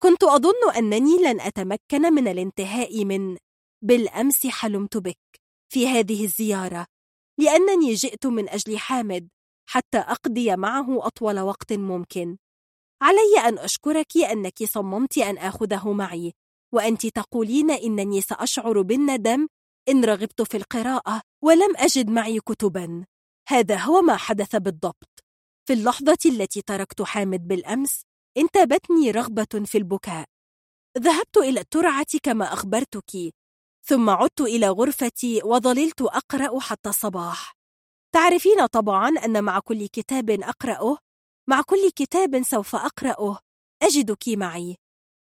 كنت أظن أنني لن أتمكن من الانتهاء من بالأمس حلمت بك في هذه الزيارة لأنني جئت من أجل حامد حتى أقضي معه أطول وقت ممكن. علي أن أشكرك أنك صممت أن آخذه معي وأنت تقولين إنني سأشعر بالندم إن رغبت في القراءة ولم أجد معي كتبا. هذا هو ما حدث بالضبط. في اللحظة التي تركت حامد بالأمس انتابتني رغبة في البكاء. ذهبت إلى الترعة كما أخبرتك ثم عدت إلى غرفتي وظللت أقرأ حتى الصباح. تعرفين طبعا أن مع كل كتاب أقرأه مع كل كتاب سوف أقرأه أجدك معي.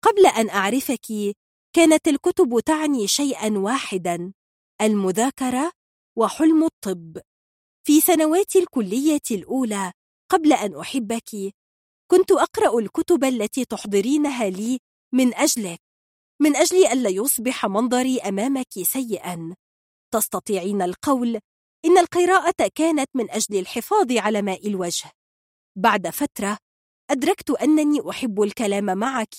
قبل أن أعرفك كانت الكتب تعني شيئا واحدا المذاكرة وحلم الطب. في سنوات الكلية الأولى قبل أن أحبك كنت أقرأ الكتب التي تحضرينها لي من أجلك. من أجل ألا يصبح منظري أمامك سيئا. تستطيعين القول إن القراءة كانت من أجل الحفاظ على ماء الوجه. بعد فترة أدركت أنني أحب الكلام معك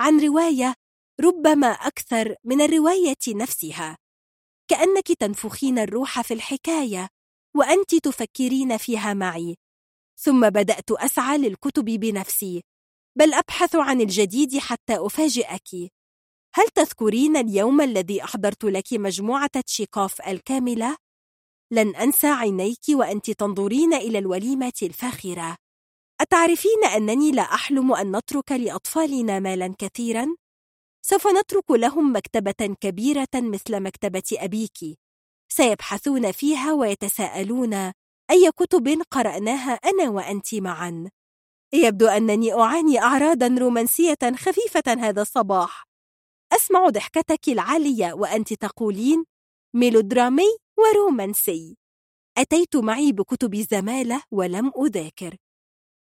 عن رواية ربما أكثر من الرواية نفسها. كأنك تنفخين الروح في الحكاية وأنت تفكرين فيها معي. ثم بدأت أسعى للكتب بنفسي بل أبحث عن الجديد حتى أفاجئك. هل تذكرين اليوم الذي أحضرت لك مجموعة تشيكوف الكاملة؟ لن أنسى عينيك وأنت تنظرين إلى الوليمة الفاخرة أتعرفين أنني لا أحلم أن نترك لأطفالنا مالا كثيرا؟ سوف نترك لهم مكتبة كبيرة مثل مكتبة أبيك سيبحثون فيها ويتساءلون أي كتب قرأناها أنا وأنت معا يبدو أنني أعاني أعراضا رومانسية خفيفة هذا الصباح أسمع ضحكتك العالية وأنت تقولين ميلودرامي ورومانسي. أتيت معي بكتب الزمالة ولم أذاكر.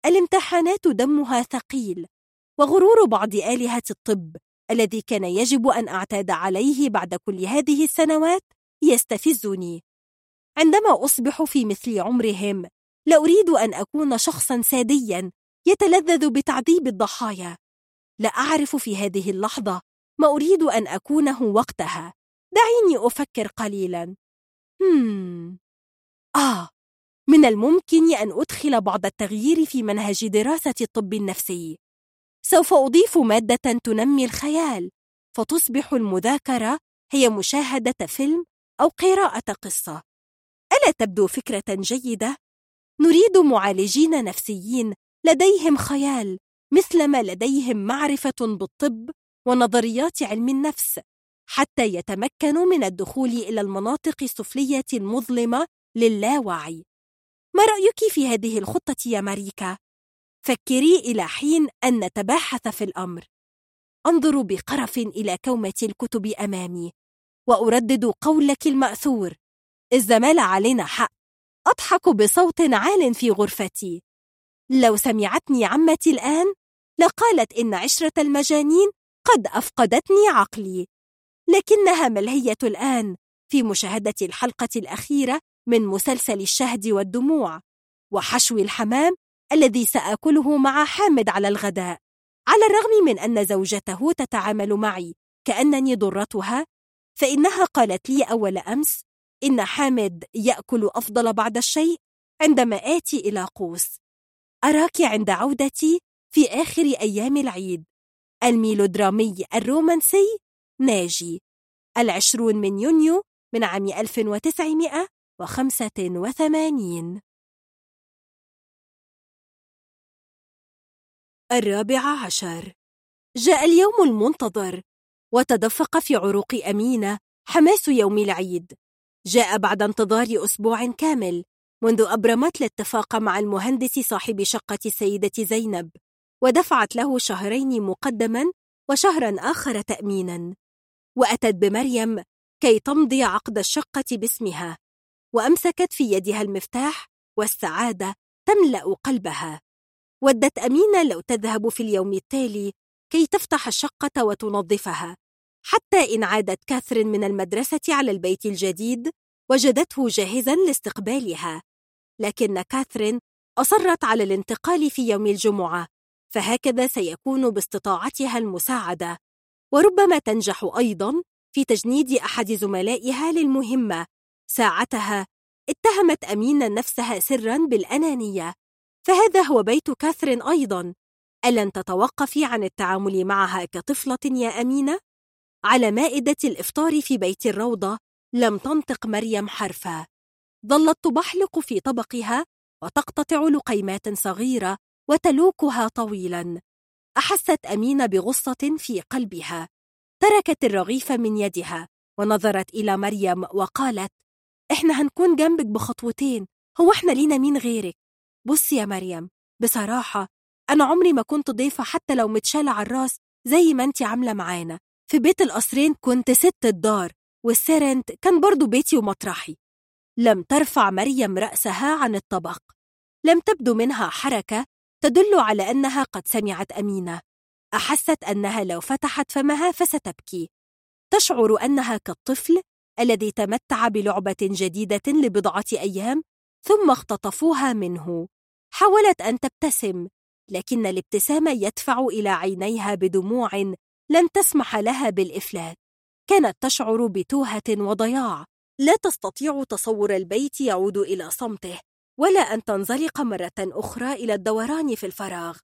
الامتحانات دمها ثقيل وغرور بعض آلهة الطب الذي كان يجب أن أعتاد عليه بعد كل هذه السنوات يستفزني. عندما أصبح في مثل عمرهم لا أريد أن أكون شخصا ساديا يتلذذ بتعذيب الضحايا. لا أعرف في هذه اللحظة ما أريد أن أكونه وقتها. دعيني أفكر قليلا. هم. آه. من الممكن أن أدخل بعض التغيير في منهج دراسة الطب النفسي. سوف أضيف مادة تنمي الخيال. فتصبح المذاكرة هي مشاهدة فيلم أو قراءة قصة. ألا تبدو فكرة جيدة؟ نريد معالجين نفسيين لديهم خيال مثلما لديهم معرفة بالطب ونظريات علم النفس حتى يتمكنوا من الدخول إلى المناطق السفلية المظلمة للاوعي. ما رأيك في هذه الخطة يا ماريكا؟ فكري إلى حين أن نتباحث في الأمر. أنظر بقرف إلى كومة الكتب أمامي وأردد قولك المأثور. الزمالة علينا حق. أضحك بصوت عال في غرفتي. لو سمعتني عمتي الآن لقالت إن عشرة المجانين قد أفقدتني عقلي. لكنها ملهية الآن في مشاهدة الحلقة الأخيرة من مسلسل الشهد والدموع وحشو الحمام الذي سآكله مع حامد على الغداء. على الرغم من أن زوجته تتعامل معي كأنني ضرتها فإنها قالت لي أول أمس إن حامد يأكل أفضل بعد الشيء عندما آتي إلى قوس. أراك عند عودتي في آخر أيام العيد. الميلودرامي الرومانسي ناجي العشرون من يونيو من عام 1985 الرابع عشر. جاء اليوم المنتظر وتدفق في عروق أمينة حماس يوم العيد. جاء بعد انتظار أسبوع كامل منذ أبرمت الاتفاق مع المهندس صاحب شقة السيدة زينب. ودفعت له شهرين مقدما وشهرا آخر تأمينا. وأتت بمريم كي تمضي عقد الشقة باسمها وأمسكت في يدها المفتاح والسعادة تملأ قلبها. ودت أمينة لو تذهب في اليوم التالي كي تفتح الشقة وتنظفها حتى إن عادت كاثرين من المدرسة على البيت الجديد وجدته جاهزا لاستقبالها. لكن كاثرين أصرت على الانتقال في يوم الجمعة فهكذا سيكون باستطاعتها المساعدة. وربما تنجح أيضا في تجنيد أحد زملائها للمهمة. ساعتها اتهمت أمينة نفسها سرا بالأنانية. فهذا هو بيت كاثرين أيضا. ألن تتوقفي عن التعامل معها كطفلة يا أمينة؟ على مائدة الإفطار في بيت الروضة لم تنطق مريم حرفا. ظلت تبحلق في طبقها وتقتطع لقيمات صغيرة وتلوكها طويلا. أحست أمينة بغصة في قلبها. تركت الرغيف من يدها ونظرت إلى مريم وقالت إحنا هنكون جنبك بخطوتين. هو إحنا لينا مين غيرك؟ بصي يا مريم بصراحة أنا عمري ما كنت ضيفة حتى لو متشالة على الراس زي ما أنت عاملة معانا. في بيت القصرين كنت ست الدار والسيرنت كان برضو بيتي ومطرحي. لم ترفع مريم رأسها عن الطبق. لم تبدو منها حركة تدل على أنها قد سمعت أمينة. أحست أنها لو فتحت فمها فستبكي. تشعر أنها كالطفل الذي تمتع بلعبة جديدة لبضعة أيام ثم اختطفوها منه. حاولت أن تبتسم لكن الابتسام يدفع إلى عينيها بدموع لن تسمح لها بالإفلات كانت تشعر بتوهة وضياع. لا تستطيع تصور البيت يعود إلى صمته. ولا أن تنزلق مرة أخرى إلى الدوران في الفراغ.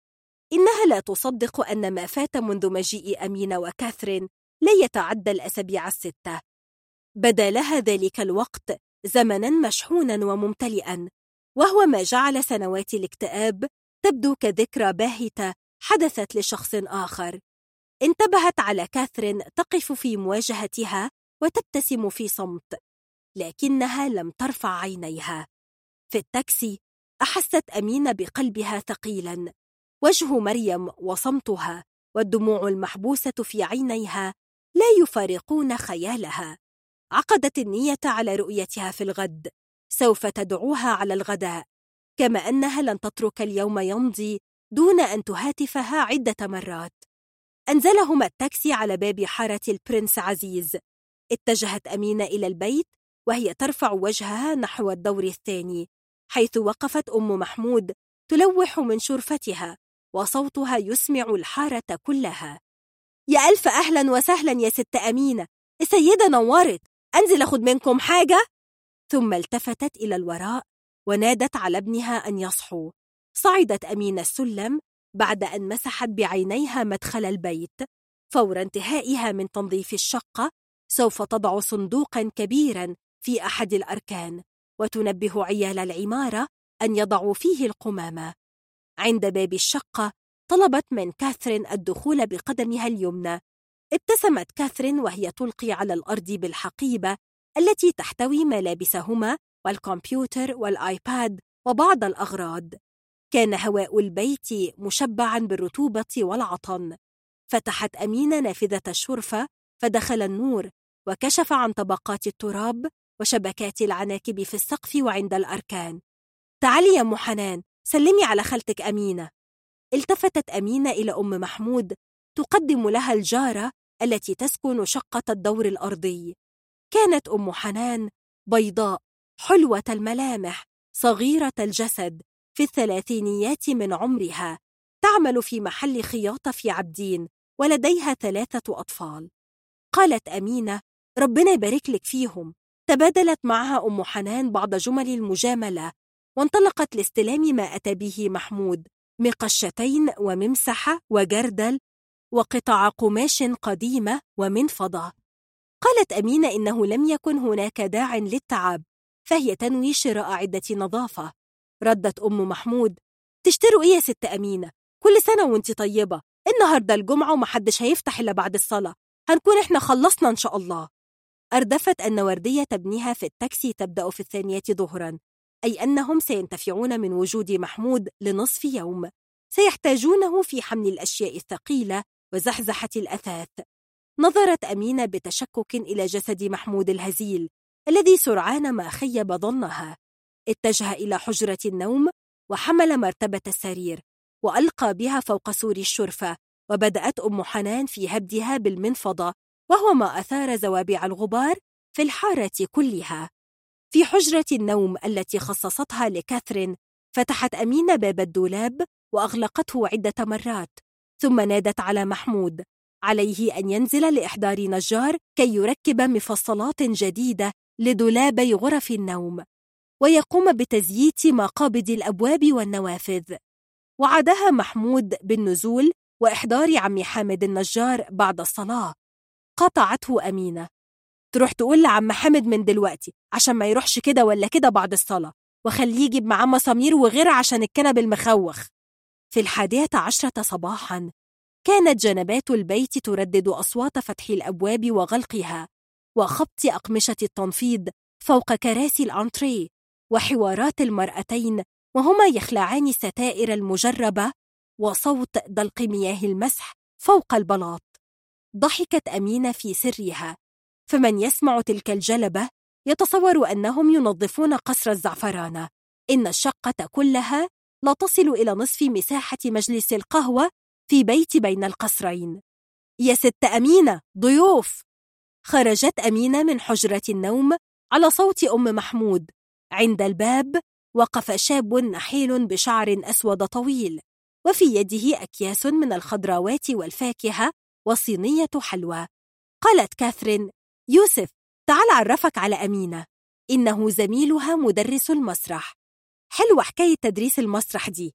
إنها لا تصدق أن ما فات منذ مجيء أمين وكاثرين لا يتعدى الأسابيع الستة. بدا لها ذلك الوقت زمنا مشحونا وممتلئا وهو ما جعل سنوات الاكتئاب تبدو كذكرى باهتة حدثت لشخص آخر. انتبهت على كاثرين تقف في مواجهتها وتبتسم في صمت لكنها لم ترفع عينيها. في التاكسي أحست أمينة بقلبها ثقيلا. وجه مريم وصمتها والدموع المحبوسة في عينيها لا يفارقون خيالها. عقدت النية على رؤيتها في الغد سوف تدعوها على الغداء. كما أنها لن تترك اليوم يمضي دون أن تهاتفها عدة مرات. أنزلهما التاكسي على باب حارة البرنس عزيز. اتجهت أمينة إلى البيت وهي ترفع وجهها نحو الدور الثاني. حيث وقفت أم محمود تلوح من شرفتها وصوتها يسمع الحارة كلها. يا ألف أهلا وسهلا يا ست أمينة السيدة نورت أنزل أخذ منكم حاجة؟ ثم التفتت إلى الوراء ونادت على ابنها أن يصحوا صعدت أمينة السلم بعد أن مسحت بعينيها مدخل البيت فور انتهائها من تنظيف الشقة سوف تضع صندوقا كبيرا في أحد الأركان. وتنبه عيال العمارة أن يضعوا فيه القمامة. عند باب الشقة طلبت من كاثرين الدخول بقدمها اليمنى. ابتسمت كاثرين وهي تلقي على الأرض بالحقيبة التي تحتوي ملابسهما والكمبيوتر والآيباد وبعض الأغراض. كان هواء البيت مشبعا بالرطوبة والعطن. فتحت أمينة نافذة الشرفة فدخل النور وكشف عن طبقات التراب وشبكات العناكب في السقف وعند الأركان. تعالي يا أم حنان سلمي على خالتك أمينة. التفتت أمينة إلى أم محمود تقدم لها الجارة التي تسكن شقة الدور الأرضي. كانت أم حنان بيضاء حلوة الملامح صغيرة الجسد في الثلاثينيات من عمرها. تعمل في محل خياطة في عبدين ولديها ثلاثة أطفال. قالت أمينة ربنا يبارك لك فيهم. تبادلت معها أم حنان بعض جمل المجاملة وانطلقت لاستلام ما أتى به محمود مقشتين وممسحة وجردل وقطع قماش قديمة ومنفضة. قالت أمينة إنه لم يكن هناك داع للتعب فهي تنوي شراء عدة نظافة. ردت أم محمود تشتروا إيه يا ست أمينة؟ كل سنة وأنت طيبة. النهاردة الجمعة ومحدش هيفتح إلا بعد الصلاة. هنكون إحنا خلصنا إن شاء الله. أردفت أن وردية ابنها في التاكسي تبدأ في الثانية ظهرا أي أنهم سينتفعون من وجود محمود لنصف يوم. سيحتاجونه في حمل الأشياء الثقيلة وزحزحة الأثاث. نظرت أمينة بتشكك إلى جسد محمود الهزيل الذي سرعان ما خيب ظنها. اتجه إلى حجرة النوم وحمل مرتبة السرير وألقى بها فوق سور الشرفة وبدأت أم حنان في هبدها بالمنفضة وهو ما أثار زوابع الغبار في الحارة كلها. في حجرة النوم التي خصصتها لكاثرين فتحت أمينة باب الدولاب وأغلقته عدة مرات ثم نادت على محمود عليه أن ينزل لإحضار نجار كي يركب مفصلات جديدة لدولابي غرف النوم ويقوم بتزييت مقابض الأبواب والنوافذ. وعدها محمود بالنزول وإحضار عم حامد النجار بعد الصلاة. قطعته أمينة. تروح تقول لعم حامد من دلوقتي عشان ما يروحش كده ولا كده بعد الصلاة وخليه يجيب معاه مسامير وغير عشان الكنب المخوخ. في الحادية عشرة صباحا كانت جنبات البيت تردد أصوات فتح الأبواب وغلقها وخبط أقمشة التنفيض فوق كراسي الأنتري وحوارات المرأتين وهما يخلعان الستائر المجربة وصوت دلق مياه المسح فوق البلاط. ضحكت أمينة في سرها. فمن يسمع تلك الجلبة يتصور أنهم ينظفون قصر الزعفرانة. إن الشقة كلها لا تصل إلى نصف مساحة مجلس القهوة في بيت بين القصرين. يا ست أمينة ضيوف! خرجت أمينة من حجرة النوم على صوت أم محمود. عند الباب وقف شاب نحيل بشعر أسود طويل وفي يده أكياس من الخضروات والفاكهة وصينية حلوى. قالت كاثرين يوسف تعال عرفك على أمينة. إنه زميلها مدرس المسرح. حلوة حكاية تدريس المسرح دي.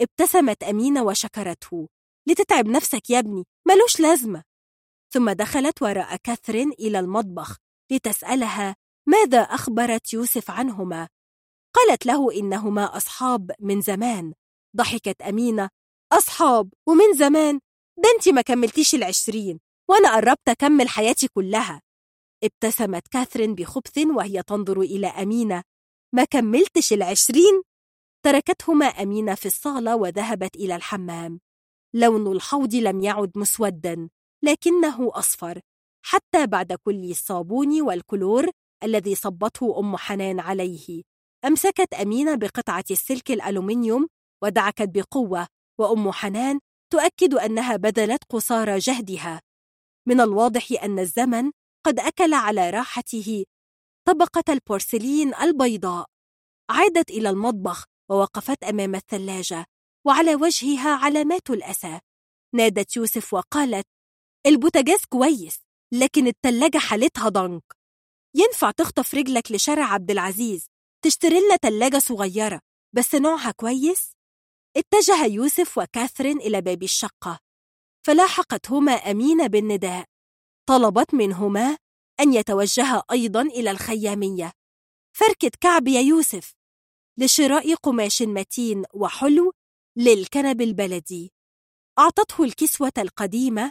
ابتسمت أمينة وشكرته. لتتعب نفسك يا ابني ملوش لازمة. ثم دخلت وراء كاثرين إلى المطبخ لتسألها ماذا أخبرت يوسف عنهما؟ قالت له إنهما أصحاب من زمان. ضحكت أمينة أصحاب ومن زمان. ده أنت ما كملتيش العشرين وأنا قربت أكمل حياتي كلها. ابتسمت كاثرين بخبث وهي تنظر إلى أمينة. ما كملتش العشرين؟ تركتهما أمينة في الصالة وذهبت إلى الحمام. لون الحوض لم يعد مسودا لكنه أصفر. حتى بعد كل الصابون والكلور الذي صبته أم حنان عليه أمسكت أمينة بقطعة السلك الألومنيوم ودعكت بقوة وأم حنان تؤكد أنها بذلت قصارى جهدها. من الواضح أن الزمن قد أكل على راحته طبقة البورسلين البيضاء. عادت إلى المطبخ ووقفت أمام الثلاجة وعلى وجهها علامات الأسى. نادت يوسف وقالت البوتاجاز كويس لكن التلاجة حالتها ضنك. ينفع تخطف رجلك لشارع عبد العزيز تشتري لنا تلاجة صغيرة بس نوعها كويس؟ اتجه يوسف وكاثرين إلى باب الشقة فلاحقتهما أمينة بالنداء. طلبت منهما أن يتوجها أيضا إلى الخيامية. فركة كعب يا يوسف! لشراء قماش متين وحلو للكنب البلدي. أعطته الكسوة القديمة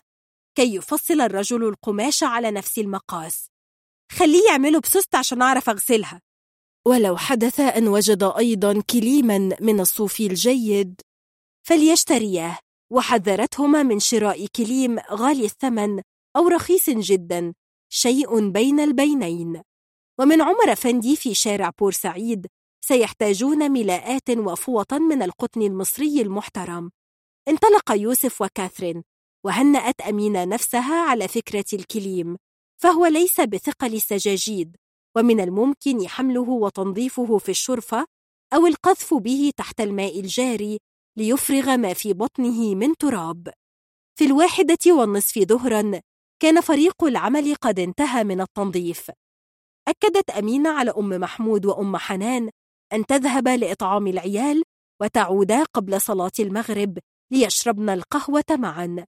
كي يفصل الرجل القماش على نفس المقاس. خليه يعمله بسست عشان أعرف أغسلها. ولو حدث أن وجد أيضا كليما من الصوف الجيد فليشترياه وحذرتهما من شراء كليم غالي الثمن أو رخيص جدا شيء بين البينين. ومن عمر فندي في شارع بورسعيد سيحتاجون ملاءات وفوطا من القطن المصري المحترم. انطلق يوسف وكاثرين وهنأت أمينة نفسها على فكرة الكليم فهو ليس بثقل السجاجيد ومن الممكن حمله وتنظيفه في الشرفة أو القذف به تحت الماء الجاري ليفرغ ما في بطنه من تراب. في الواحدة والنصف ظهرا كان فريق العمل قد انتهى من التنظيف. أكدت أمينة على أم محمود وأم حنان أن تذهب لإطعام العيال وتعودا قبل صلاة المغرب ليشربن القهوة معا.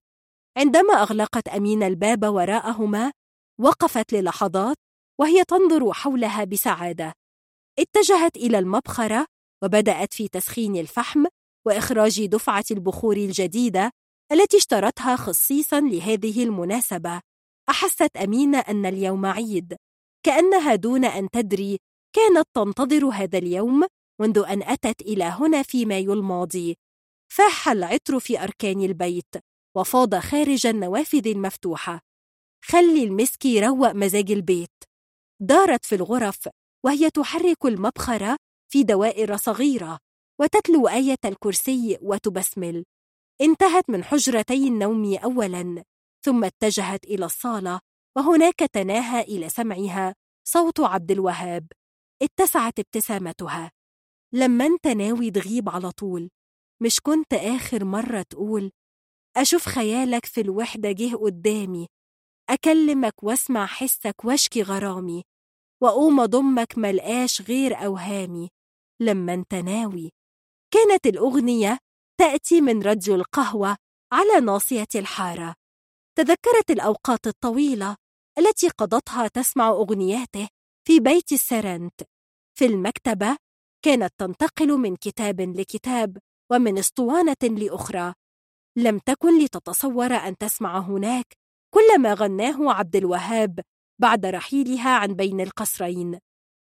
عندما أغلقت أمينة الباب وراءهما وقفت للحظات وهي تنظر حولها بسعادة. اتجهت إلى المبخرة وبدأت في تسخين الفحم وإخراج دفعة البخور الجديدة التي اشترتها خصيصا لهذه المناسبة. أحست أمينة أن اليوم عيد. كأنها دون أن تدري كانت تنتظر هذا اليوم منذ أن أتت إلى هنا في مايو الماضي فاح العطر في أركان البيت وفاض خارج النوافذ المفتوحة. خلي المسك يروق مزاج البيت. دارت في الغرف وهي تحرك المبخرة في دوائر صغيرة وتتلو آية الكرسي وتبسمل. انتهت من حجرتي النوم أولا ثم اتجهت إلى الصالة وهناك تناهى إلى سمعها صوت عبد الوهاب. اتسعت ابتسامتها. لما انت ناوي تغيب على طول. مش كنت آخر مرة تقول أشوف خيالك في الوحدة جه قدامي. أكلمك واسمع حسك واشكي غرامي وأقوم أضمك ملقاش غير أوهامي. لما أنت ناوي. كانت الأغنية تأتي من راديو القهوة على ناصية الحارة. تذكرت الأوقات الطويلة التي قضتها تسمع أغنياته في بيت السرنت. في المكتبة كانت تنتقل من كتاب لكتاب ومن أسطوانة لأخرى. لم تكن لتتصور أن تسمع هناك كل ما غناه عبد الوهاب بعد رحيلها عن بين القصرين.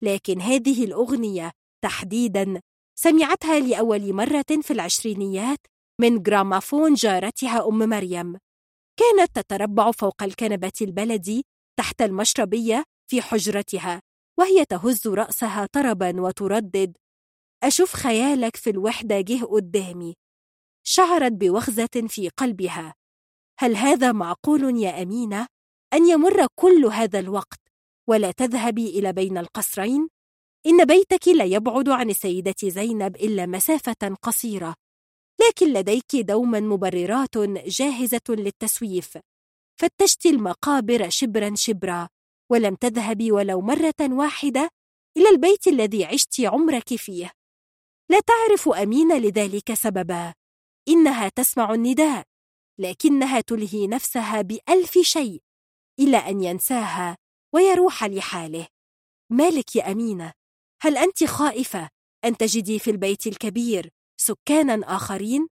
لكن هذه الأغنية تحديداً سمعتها لأول مرة في العشرينيات من جرامافون جارتها أم مريم. كانت تتربع فوق الكنبة البلدي تحت المشربية في حجرتها وهي تهز رأسها طربا وتردد أشوف خيالك في الوحدة جه قدامي. شعرت بوخزة في قلبها. هل هذا معقول يا أمينة أن يمر كل هذا الوقت ولا تذهبي إلى بين القصرين؟ إن بيتك لا يبعد عن السيدة زينب إلا مسافة قصيرة لكن لديك دوما مبررات جاهزة للتسويف فتشت المقابر شبرا شبرا ولم تذهبي ولو مرة واحدة إلى البيت الذي عشت عمرك فيه لا تعرف أمين لذلك سببا إنها تسمع النداء لكنها تلهي نفسها بألف شيء إلى أن ينساها ويروح لحاله مالك يا أمينة هل أنت خائفة أن تجدي في البيت الكبير سكانا آخرين؟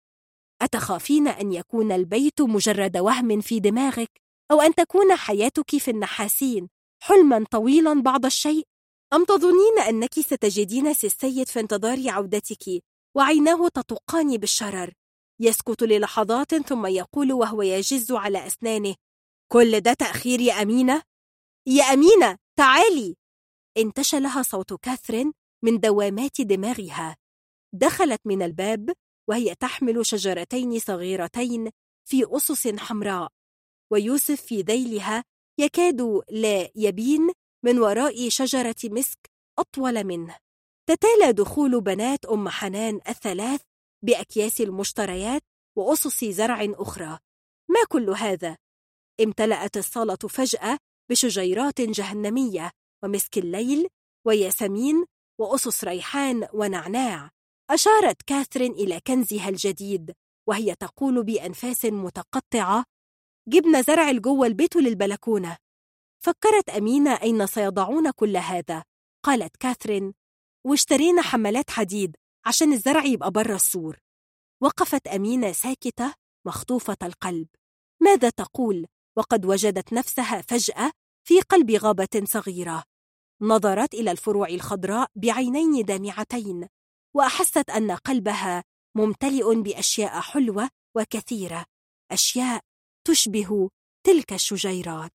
أتخافين أن يكون البيت مجرد وهم في دماغك أو أن تكون حياتك في النحاسين حلما طويلا بعض الشيء؟ أم تظنين أنك ستجدين سي السيد في انتظار عودتك وعيناه تطقان بالشرر يسكت للحظات ثم يقول وهو يجز على أسنانه كل ده تأخير يا أمينة؟ يا أمينة تعالي. انتشلها صوت كاثرين من دوامات دماغها. دخلت من الباب وهي تحمل شجرتين صغيرتين في أسس حمراء ويوسف في ذيلها يكاد لا يبين من وراء شجرة مسك أطول منه. تتالى دخول بنات أم حنان الثلاث بأكياس المشتريات وأسس زرع أخرى. ما كل هذا؟ امتلأت الصالة فجأة بشجيرات جهنمية ومسك الليل وياسمين وأسس ريحان ونعناع. أشارت كاثرين إلى كنزها الجديد وهي تقول بأنفاس متقطعة جبنا زرع جوه البيت للبلكونة. فكرت أمينة أين سيضعون كل هذا. قالت كاثرين واشترينا حملات حديد عشان الزرع يبقى بره السور. وقفت أمينة ساكتة مخطوفة القلب. ماذا تقول؟ وقد وجدت نفسها فجأة في قلب غابة صغيرة. نظرت إلى الفروع الخضراء بعينين دامعتين وأحست أن قلبها ممتلئ بأشياء حلوة وكثيرة أشياء تشبه تلك الشجيرات.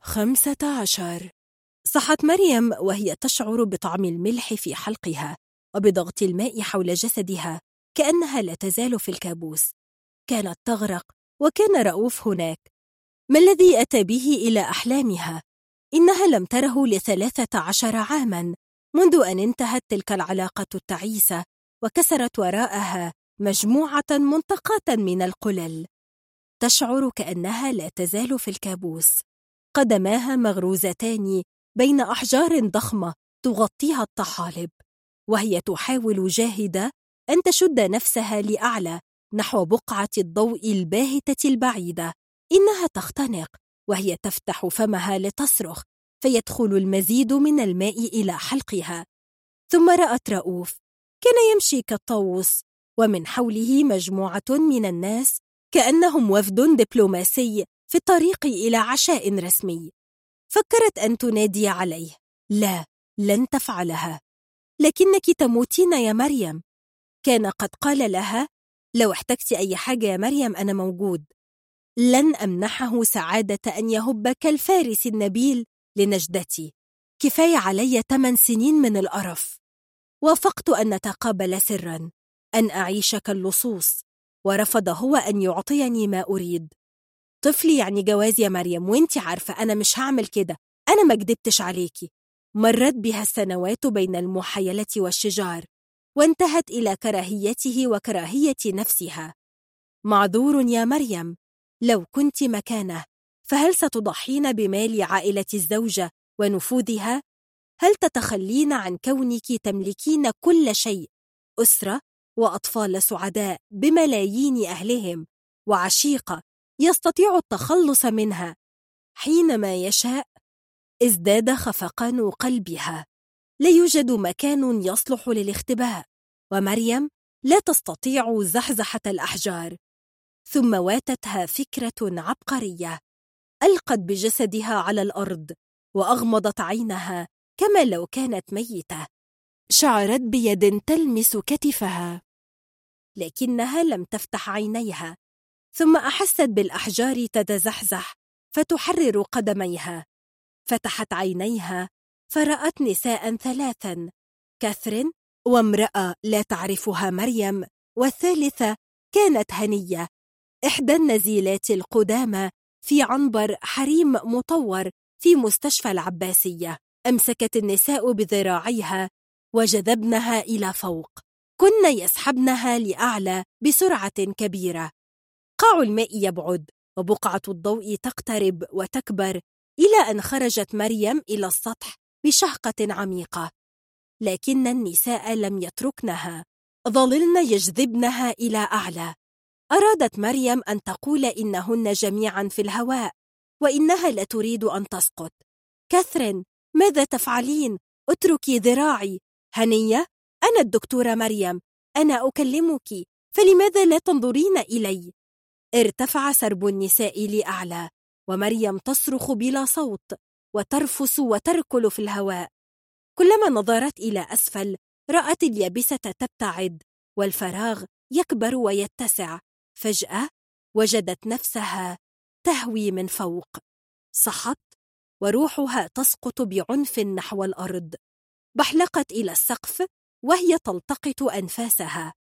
خمسة عشر. صحت مريم وهي تشعر بطعم الملح في حلقها وبضغط الماء حول جسدها كأنها لا تزال في الكابوس. كانت تغرق وكان رؤوف هناك. ما الذي أتى به إلى أحلامها؟ إنها لم تره لثلاثة عشر عاماً منذ أن انتهت تلك العلاقة التعيسة وكسرت وراءها مجموعة منتقاة من القلل. تشعر كأنها لا تزال في الكابوس. قدماها مغروزتان بين أحجار ضخمة تغطيها الطحالب وهي تحاول جاهدة أن تشد نفسها لأعلى نحو بقعة الضوء الباهتة البعيدة. إنها تختنق وهي تفتح فمها لتصرخ فيدخل المزيد من الماء إلى حلقها. ثم رأت رؤوف كان يمشي كالطاووس ومن حوله مجموعة من الناس كأنهم وفد دبلوماسي في الطريق إلى عشاء رسمي. فكرت أن تنادي عليه. لا لن تفعلها. لكنك تموتين يا مريم. كان قد قال لها لو احتجت أي حاجة يا مريم أنا موجود. لن أمنحه سعادة أن يهب كالفارس النبيل لنجدتي. كفاية علي ثمان سنين من القرف. وافقت أن نتقابل سرا أن أعيش كاللصوص. ورفض هو أن يعطيني ما أريد. طفلي يعني جواز يا مريم وانت عارفة أنا مش هعمل كده أنا ما كدبتش عليكي مرت بها السنوات بين المحايلة والشجار وانتهت إلى كراهيته وكراهية نفسها معذور يا مريم لو كنت مكانه فهل ستضحين بمال عائلة الزوجة ونفوذها؟ هل تتخلين عن كونك تملكين كل شيء أسرة وأطفال سعداء بملايين أهلهم وعشيقة يستطيع التخلص منها حينما يشاء ازداد خفقان قلبها. لا يوجد مكان يصلح للاختباء ومريم لا تستطيع زحزحة الأحجار. ثم واتتها فكرة عبقرية. ألقت بجسدها على الأرض وأغمضت عينها كما لو كانت ميتة. شعرت بيد تلمس كتفها. لكنها لم تفتح عينيها. ثم أحست بالأحجار تتزحزح فتحرر قدميها. فتحت عينيها فرأت نساء ثلاثا كاثرين وامرأة لا تعرفها مريم والثالثة كانت هنية. إحدى النزيلات القدامى في عنبر حريم مطور في مستشفى العباسية. أمسكت النساء بذراعيها وجذبنها إلى فوق. كن يسحبنها لأعلى بسرعة كبيرة. قاع الماء يبعد وبقعة الضوء تقترب وتكبر إلى أن خرجت مريم إلى السطح بشهقة عميقة. لكن النساء لم يتركنها. ظللن يجذبنها إلى أعلى. أرادت مريم أن تقول إنهن جميعا في الهواء وإنها لا تريد أن تسقط. كاثرين ماذا تفعلين؟ اتركي ذراعي. هنية أنا الدكتورة مريم. أنا أكلمك. فلماذا لا تنظرين إلي؟ ارتفع سرب النساء لأعلى ومريم تصرخ بلا صوت وترفس وتركل في الهواء. كلما نظرت إلى أسفل رأت اليابسة تبتعد والفراغ يكبر ويتسع. فجأة وجدت نفسها تهوي من فوق. صحت وروحها تسقط بعنف نحو الأرض. بحلقت إلى السقف وهي تلتقط أنفاسها.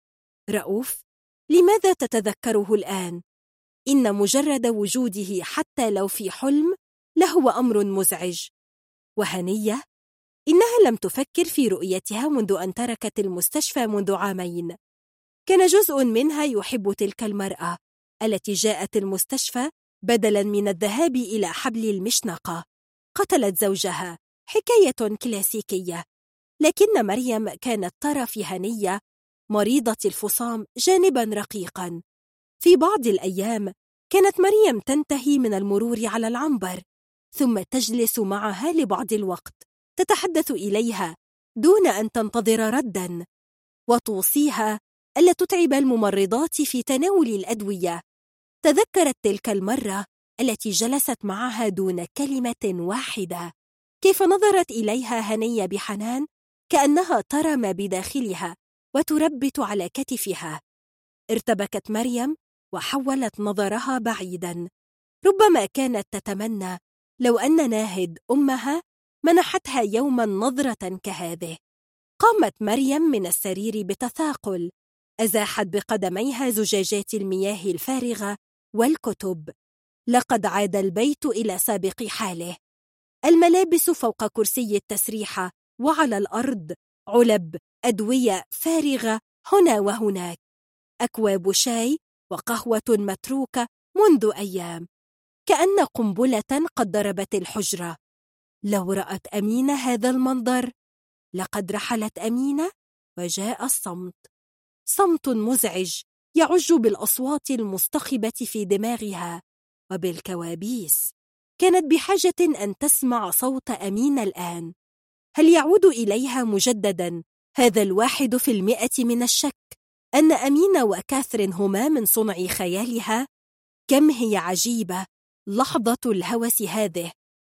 رؤوف لماذا تتذكره الآن؟ إن مجرد وجوده حتى لو في حلم لهو أمر مزعج. وهنية إنها لم تفكر في رؤيتها منذ أن تركت المستشفى منذ عامين. كان جزء منها يحب تلك المرأة التي جاءت المستشفى بدلا من الذهاب إلى حبل المشنقة. قتلت زوجها. حكاية كلاسيكية. لكن مريم كانت ترى في هنية مريضة الفصام جانبا رقيقا. في بعض الأيام كانت مريم تنتهي من المرور على العنبر ثم تجلس معها لبعض الوقت تتحدث إليها دون أن تنتظر ردا وتوصيها ألا تتعب الممرضات في تناول الأدوية. تذكرت تلك المرة التي جلست معها دون كلمة واحدة. كيف نظرت إليها هنية بحنان؟ كأنها ترى ما بداخلها وتربت على كتفها. ارتبكت مريم وحولت نظرها بعيدا. ربما كانت تتمنى لو أن ناهد أمها منحتها يوما نظرة كهذه. قامت مريم من السرير بتثاقل أزاحت بقدميها زجاجات المياه الفارغة والكتب. لقد عاد البيت إلى سابق حاله. الملابس فوق كرسي التسريحة وعلى الأرض علب أدوية فارغة هنا وهناك. أكواب شاي وقهوة متروكة منذ أيام كأن قنبلة قد ضربت الحجرة. لو رأت أمينة هذا المنظر لقد رحلت أمينة وجاء الصمت. صمت مزعج يعج بالأصوات المصطخبة في دماغها وبالكوابيس. كانت بحاجة أن تسمع صوت أمينة الآن. هل يعود إليها مجددا هذا الواحد في المئة من الشك؟ أن أمينة وكاثرين هما من صنع خيالها؟ كم هي عجيبة لحظة الهوس هذه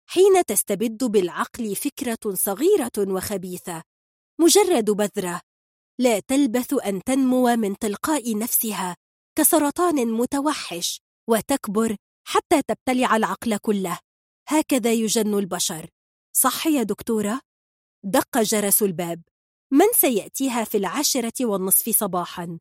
حين تستبد بالعقل فكرة صغيرة وخبيثة مجرد بذرة لا تلبث أن تنمو من تلقاء نفسها كسرطان متوحش وتكبر حتى تبتلع العقل كله هكذا يجن البشر صح يا دكتورة؟ دق جرس الباب من سيأتيها في العاشرة والنصف صباحا؟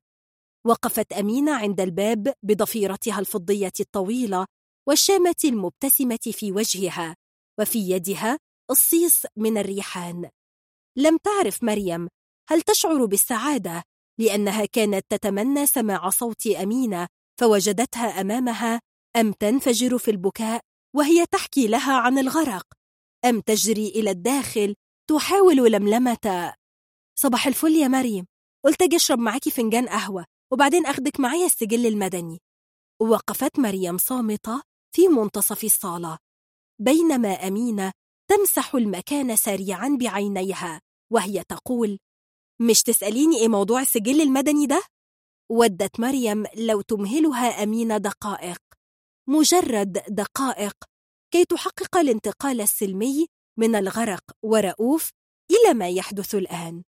وقفت أمينة عند الباب بضفيرتها الفضية الطويلة والشامة المبتسمة في وجهها وفي يدها الصيص من الريحان لم تعرف مريم هل تشعر بالسعادة لأنها كانت تتمنى سماع صوت أمينة فوجدتها أمامها أم تنفجر في البكاء وهي تحكي لها عن الغرق أم تجري إلى الداخل تحاول لملمة صباح الفل يا مريم. قلت أجي أشرب معاكي فنجان قهوة وبعدين أخدك معايا السجل المدني. وقفت مريم صامتة في منتصف الصالة بينما أمينة تمسح المكان سريعا بعينيها وهي تقول مش تسأليني إيه موضوع السجل المدني ده؟ ودت مريم لو تمهلها أمينة دقائق. مجرد دقائق كي تحقق الانتقال السلمي من الغرق ورؤوف إلى ما يحدث الآن.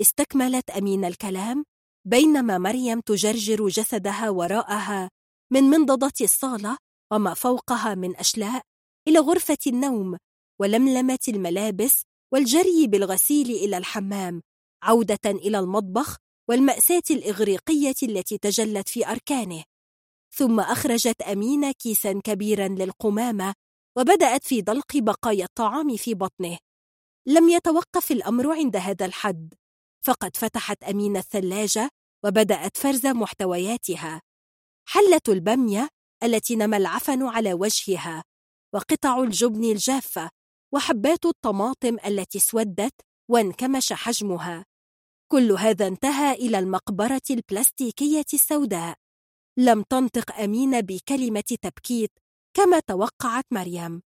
استكملت أمين الكلام بينما مريم تجرجر جسدها وراءها من منضدة الصالة وما فوقها من أشلاء إلى غرفة النوم ولملمة الملابس والجري بالغسيل إلى الحمام عودة إلى المطبخ والمأساة الإغريقية التي تجلت في أركانه. ثم أخرجت أمينة كيسا كبيرا للقمامة وبدأت في دلق بقايا الطعام في بطنه. لم يتوقف الأمر عند هذا الحد. فقد فتحت أمينة الثلاجة وبدأت فرز محتوياتها. حلة البمية التي نمى العفن على وجهها وقطع الجبن الجافة وحبات الطماطم التي اسودت وانكمش حجمها. كل هذا انتهى إلى المقبرة البلاستيكية السوداء. لم تنطق أمينة بكلمة تبكيت كما توقعت مريم.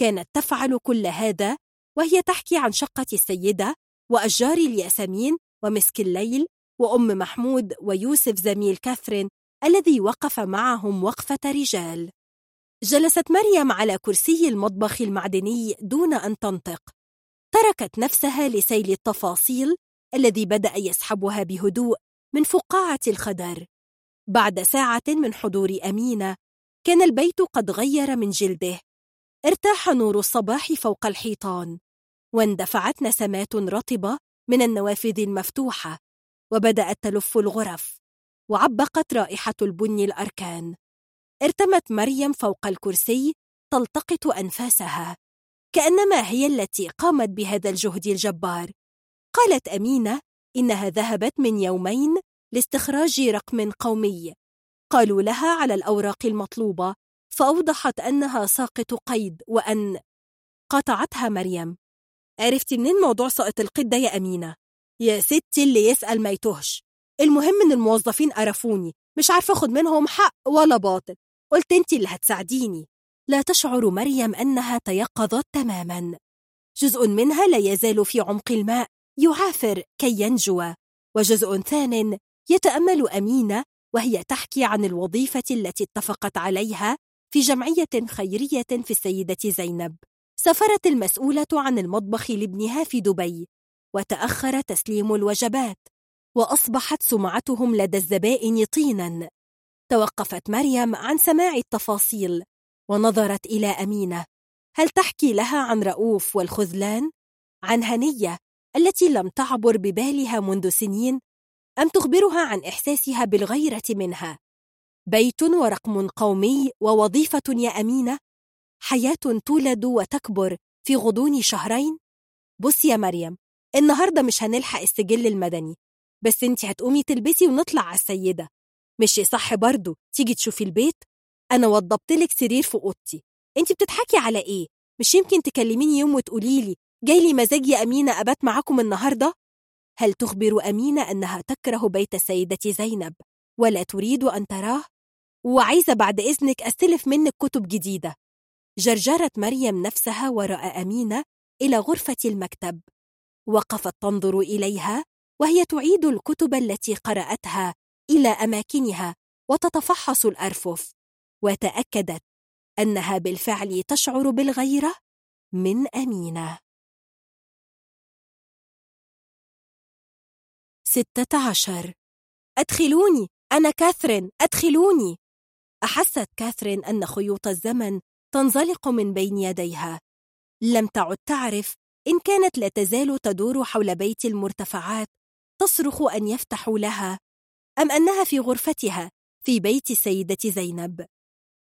كانت تفعل كل هذا وهي تحكي عن شقة السيدة وأشجار الياسمين ومسك الليل وأم محمود ويوسف زميل كاثرين الذي وقف معهم وقفة رجال. جلست مريم على كرسي المطبخ المعدني دون أن تنطق. تركت نفسها لسيل التفاصيل الذي بدأ يسحبها بهدوء من فقاعة الخدر. بعد ساعة من حضور أمينة كان البيت قد غير من جلده. ارتاح نور الصباح فوق الحيطان. واندفعت نسمات رطبة من النوافذ المفتوحة وبدأت تلف الغرف وعبقت رائحة البن الأركان. ارتمت مريم فوق الكرسي تلتقط أنفاسها كأنما هي التي قامت بهذا الجهد الجبار. قالت أمينة إنها ذهبت من يومين لاستخراج رقم قومي. قالوا لها على الأوراق المطلوبة فأوضحت أنها ساقط قيد وأن قاطعتها مريم. عرفتي منين موضوع ساقط القيد ده يا أمينة؟ يا ستي اللي يسأل ما يتهش المهم إن الموظفين قرفوني مش عارفة أخد منهم حق ولا باطل. قلت أنت اللي هتساعديني. لا تشعر مريم أنها تيقظت تماما. جزء منها لا يزال في عمق الماء يعافر كي ينجو. وجزء ثان يتأمل أمينة وهي تحكي عن الوظيفة التي اتفقت عليها في جمعية خيرية في السيدة زينب. سافرت المسؤولة عن المطبخ لابنها في دبي وتأخر تسليم الوجبات وأصبحت سمعتهم لدى الزبائن طينا توقفت مريم عن سماع التفاصيل ونظرت إلى أمينة هل تحكي لها عن رؤوف والخذلان؟ عن هنية التي لم تعبر ببالها منذ سنين؟ أم تخبرها عن إحساسها بالغيرة منها؟ بيت ورقم قومي ووظيفة يا أمينة؟ حياة تولد وتكبر في غضون شهرين؟ بص يا مريم النهاردة مش هنلحق السجل المدني بس انت هتقومي تلبسي ونطلع على السيدة مش صح برضو تيجي تشوفي البيت أنا وضبتلك سرير في أوضتي انت بتضحكي على إيه؟ مش يمكن تكلميني يوم وتقوليلي جاي لي مزاج يا أمينة أبات معاكم النهاردة؟ هل تخبر أمينة أنها تكره بيت السيدة زينب ولا تريد أن تراه؟ وعايزة بعد إذنك أستلف منك كتب جديدة جرجرت مريم نفسها وراء أمينة إلى غرفة المكتب. وقفت تنظر إليها وهي تعيد الكتب التي قرأتها إلى أماكنها وتتفحص الأرفف. وتأكدت أنها بالفعل تشعر بالغيرة من أمينة. ستة عشر. أدخلوني! أنا كاثرين! أدخلوني! أحست كاثرين أن خيوط الزمن تنزلق من بين يديها. لم تعد تعرف إن كانت لا تزال تدور حول بيت المرتفعات تصرخ أن يفتحوا لها أم أنها في غرفتها في بيت السيدة زينب.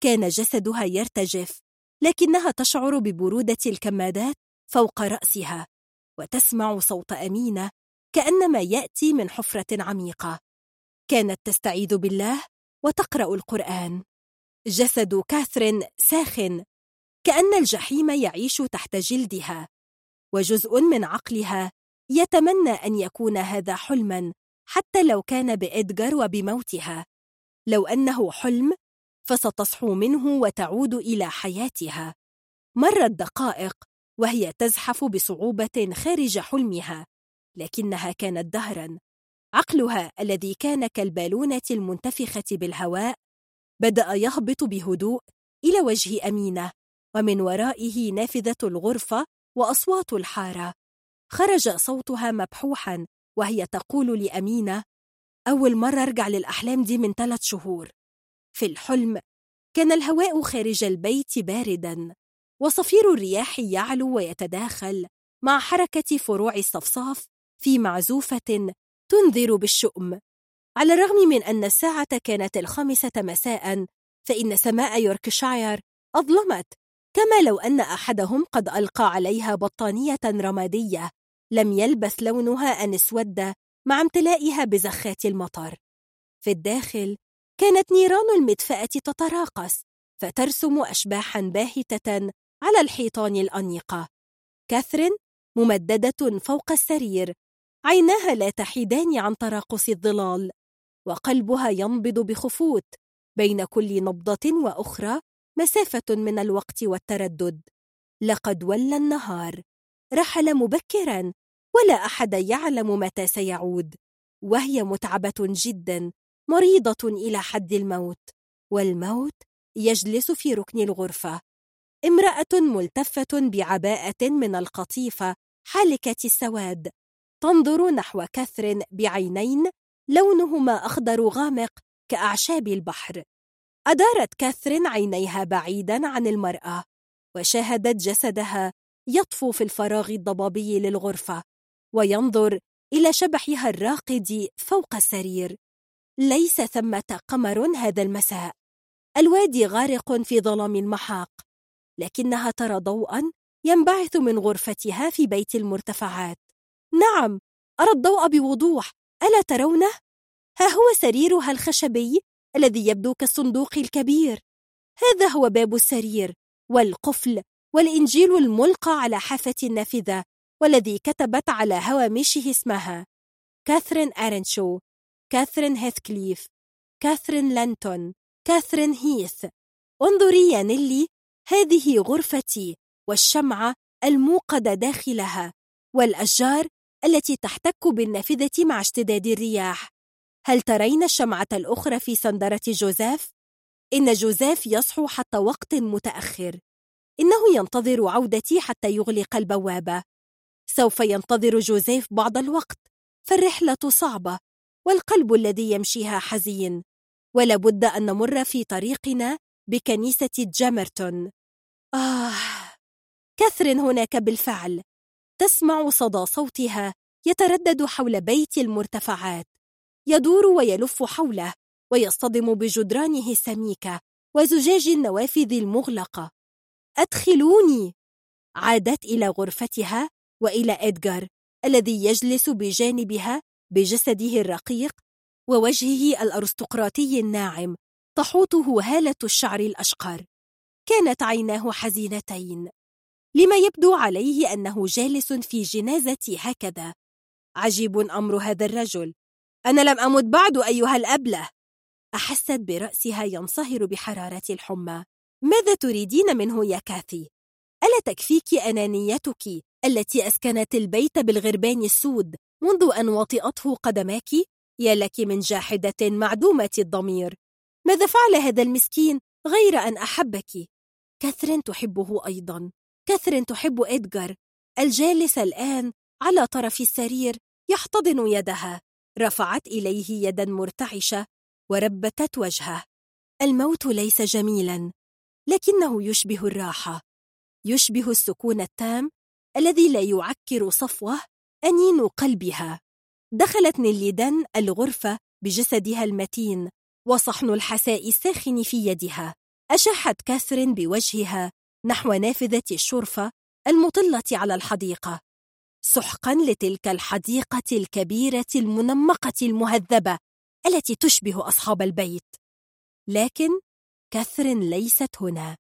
كان جسدها يرتجف لكنها تشعر ببرودة الكمادات فوق رأسها وتسمع صوت أمينة كأنما يأتي من حفرة عميقة. كانت تستعيذ بالله وتقرأ القرآن. جسد كاثرين ساخن كأن الجحيم يعيش تحت جلدها وجزء من عقلها يتمنى أن يكون هذا حلما حتى لو كان بإدغار وبموتها. لو أنه حلم فستصحو منه وتعود إلى حياتها. مرت دقائق وهي تزحف بصعوبة خارج حلمها لكنها كانت دهرا. عقلها الذي كان كالبالونة المنتفخة بالهواء بدأ يهبط بهدوء إلى وجه أمينة ومن ورائه نافذة الغرفة وأصوات الحارة. خرج صوتها مبحوحا وهي تقول لأمينة أول مرة أرجع للأحلام دي من ثلاث شهور. في الحلم كان الهواء خارج البيت باردا وصفير الرياح يعلو ويتداخل مع حركة فروع الصفصاف في معزوفة تنذر بالشؤم. على الرغم من أن الساعة كانت الخامسة مساء فإن سماء يوركشاير أظلمت كما لو أن أحدهم قد ألقى عليها بطانية رمادية لم يلبث لونها أن اسود مع امتلائها بزخات المطر. في الداخل كانت نيران المدفأة تتراقص فترسم أشباحا باهتة على الحيطان الأنيقة. كاثرين ممددة فوق السرير عيناها لا تحيدان عن تراقص الظلال. وقلبها ينبض بخفوت بين كل نبضة وأخرى مسافة من الوقت والتردد. لقد ولى النهار. رحل مبكرا ولا أحد يعلم متى سيعود. وهي متعبة جدا مريضة إلى حد الموت. والموت يجلس في ركن الغرفة. امرأة ملتفة بعباءة من القطيفة حالكة السواد. تنظر نحو كثر بعينين لونهما أخضر غامق كأعشاب البحر. أدارت كاثرين عينيها بعيدا عن المرأة وشاهدت جسدها يطفو في الفراغ الضبابي للغرفة وينظر إلى شبحها الراقد فوق السرير. ليس ثمة قمر هذا المساء. الوادي غارق في ظلام المحاق لكنها ترى ضوءا ينبعث من غرفتها في بيت المرتفعات. نعم أرى الضوء بوضوح ألا ترونه؟ ها هو سريرها الخشبي الذي يبدو كالصندوق الكبير. هذا هو باب السرير والقفل والإنجيل الملقى على حافة النافذة والذي كتبت على هوامشه اسمها. كاثرين أرنشو كاثرين هيثكليف كاثرين لانتون كاثرين هيث. انظري يا نيلي هذه غرفتي والشمعة الموقدة داخلها والأشجار التي تحتك بالنافذة مع اشتداد الرياح. هل ترين الشمعة الأخرى في سندرة جوزيف؟ إن جوزيف يصحو حتى وقت متأخر. إنه ينتظر عودتي حتى يغلق البوابة. سوف ينتظر جوزيف بعض الوقت. فالرحلة صعبة والقلب الذي يمشيها حزين. ولابد أن نمر في طريقنا بكنيسة جامرتون. آه كاثرين هناك بالفعل. تسمع صدى صوتها يتردد حول بيت المرتفعات. يدور ويلف حوله ويصطدم بجدرانه السميكة وزجاج النوافذ المغلقة. أدخلوني! عادت إلى غرفتها وإلى إدغار الذي يجلس بجانبها بجسده الرقيق ووجهه الأرستقراطي الناعم تحوطه هالة الشعر الأشقر. كانت عيناه حزينتين. لما يبدو عليه أنه جالس في جنازة هكذا عجيب أمر هذا الرجل أنا لم أمت بعد أيها الأبلة أحست برأسها ينصهر بحرارة الحمى ماذا تريدين منه يا كاثي؟ ألا تكفيك أنانيتك التي أسكنت البيت بالغربان السود منذ أن وطئته قدماك؟ يا لك من جاحدة معدومة الضمير ماذا فعل هذا المسكين غير أن أحبك؟ كاثرين تحبه أيضا كاثرين تحب إدغار الجالس الآن على طرف السرير يحتضن يدها. رفعت إليه يدا مرتعشة وربتت وجهه. الموت ليس جميلا لكنه يشبه الراحة. يشبه السكون التام الذي لا يعكر صفوة أنين قلبها. دخلت نيليدن الغرفة بجسدها المتين وصحن الحساء الساخن في يدها. أشاحت كاثرين بوجهها نحو نافذة الشرفة المطلة على الحديقة سحقا لتلك الحديقة الكبيرة المنمقة المهذبة التي تشبه أصحاب البيت. لكن كاثرين ليست هنا.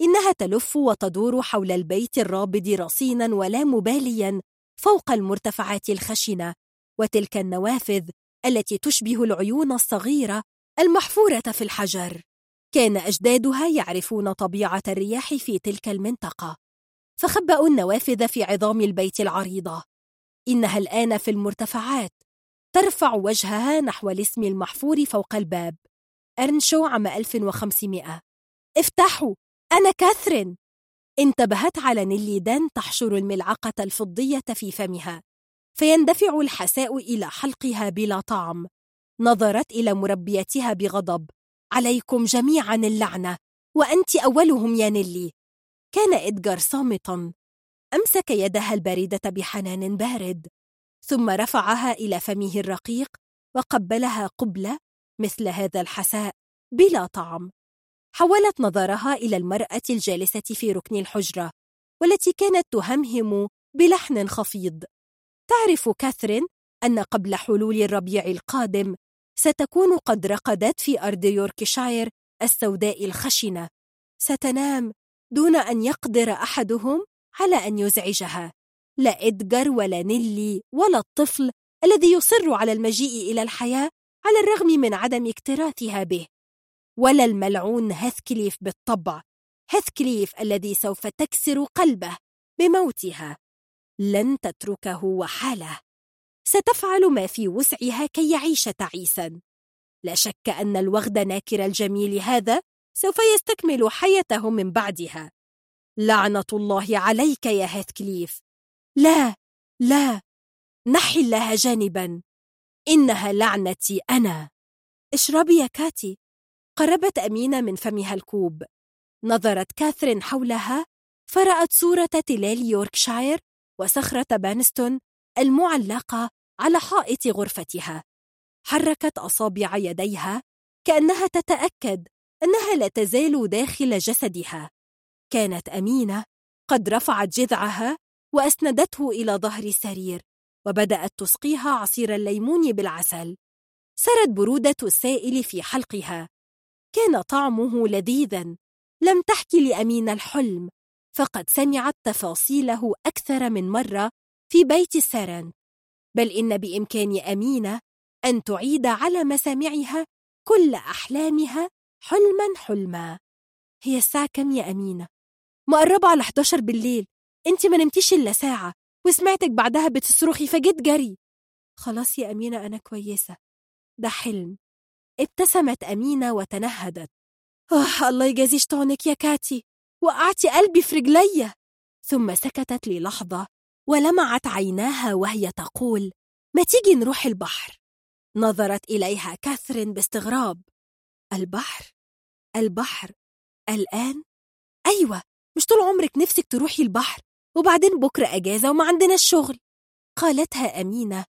إنها تلف وتدور حول البيت الرابض رصينا ولا مباليا فوق المرتفعات الخشنة وتلك النوافذ التي تشبه العيون الصغيرة المحفورة في الحجر. كان أجدادها يعرفون طبيعة الرياح في تلك المنطقة فخبأوا النوافذ في عظام البيت العريضة. إنها الآن في المرتفعات. ترفع وجهها نحو الاسم المحفور فوق الباب. أرنشو عام 1500 افتحوا! أنا كاثرين! انتبهت على نيلي دان تحشر الملعقة الفضية في فمها. فيندفع الحساء إلى حلقها بلا طعم. نظرت إلى مربيتها بغضب. عليكم جميعا اللعنة وأنت أولهم يا نيلي. كان إدغار صامتا. أمسك يدها الباردة بحنان بارد ثم رفعها إلى فمه الرقيق وقبلها قبلة مثل هذا الحساء بلا طعم. حولت نظرها إلى المرأة الجالسة في ركن الحجرة والتي كانت تهمهم بلحن خفيض. تعرف كاثرين أن قبل حلول الربيع القادم ستكون قد رقدت في أرض يوركشاير السوداء الخشنة. ستنام دون أن يقدر أحدهم على أن يزعجها. لا إدغار ولا نيلي ولا الطفل الذي يصر على المجيء إلى الحياة على الرغم من عدم اكتراثها به. ولا الملعون هثكليف بالطبع. هثكليف الذي سوف تكسر قلبه بموتها. لن تتركه وحاله. ستفعل ما في وسعها كي يعيش تعيسا. لا شك أن الوغد ناكر الجميل هذا سوف يستكمل حياته من بعدها. لعنة الله عليك يا هيثكليف. لا لا نحي الله جانبا. إنها لعنتي أنا. اشربي يا كاتي. قربت أمينة من فمها الكوب. نظرت كاثرين حولها فرأت صورة تلال يوركشاير وصخرة بانستون المعلقة على حائط غرفتها. حركت أصابع يديها كأنها تتأكد أنها لا تزال داخل جسدها. كانت أمينة قد رفعت جذعها وأسندته إلى ظهر السرير وبدأت تسقيها عصير الليمون بالعسل. سرت برودة السائل في حلقها. كان طعمه لذيذا. لم تحكي لأمين الحلم فقد سمعت تفاصيله أكثر من مرة في بيت السرن. بل إن بإمكان أمينة أن تعيد على مسامعها كل أحلامها حلما حلما. هي الساعة كم يا أمينة؟ مقربة على 11 بالليل. أنت ما نمتيش إلا ساعة وسمعتك بعدها بتصرخي فجيت جري. خلاص يا أمينة أنا كويسة. ده حلم. ابتسمت أمينة وتنهدت. آه الله يجازي شطانك يا كاتي. وقعتي قلبي في رجليا. ثم سكتت للحظة ولمعت عيناها وهي تقول ما تيجي نروح البحر؟ نظرت إليها كاثرين باستغراب. البحر؟ البحر؟ الآن؟ أيوة مش طول عمرك نفسك تروحي البحر وبعدين بكرة أجازة وما عندنا الشغل. قالتها أمينة.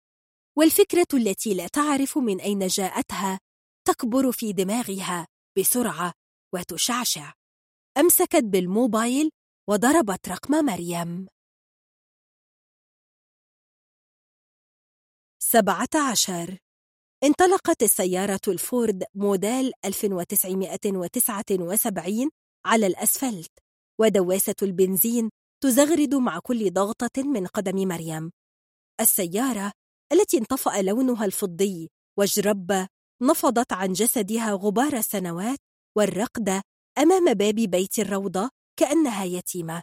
والفكرة التي لا تعرف من أين جاءتها تكبر في دماغها بسرعة وتشعشع. أمسكت بالموبايل وضربت رقم مريم. سبعة عشر. انطلقت السيارة الفورد موديل 1979 على الأسفلت ودواسة البنزين تزغرد مع كل ضغطة من قدم مريم. السيارة التي انطفأ لونها الفضي واجرب نفضت عن جسدها غبار السنوات والرقد أمام باب بيت الروضة كأنها يتيمة.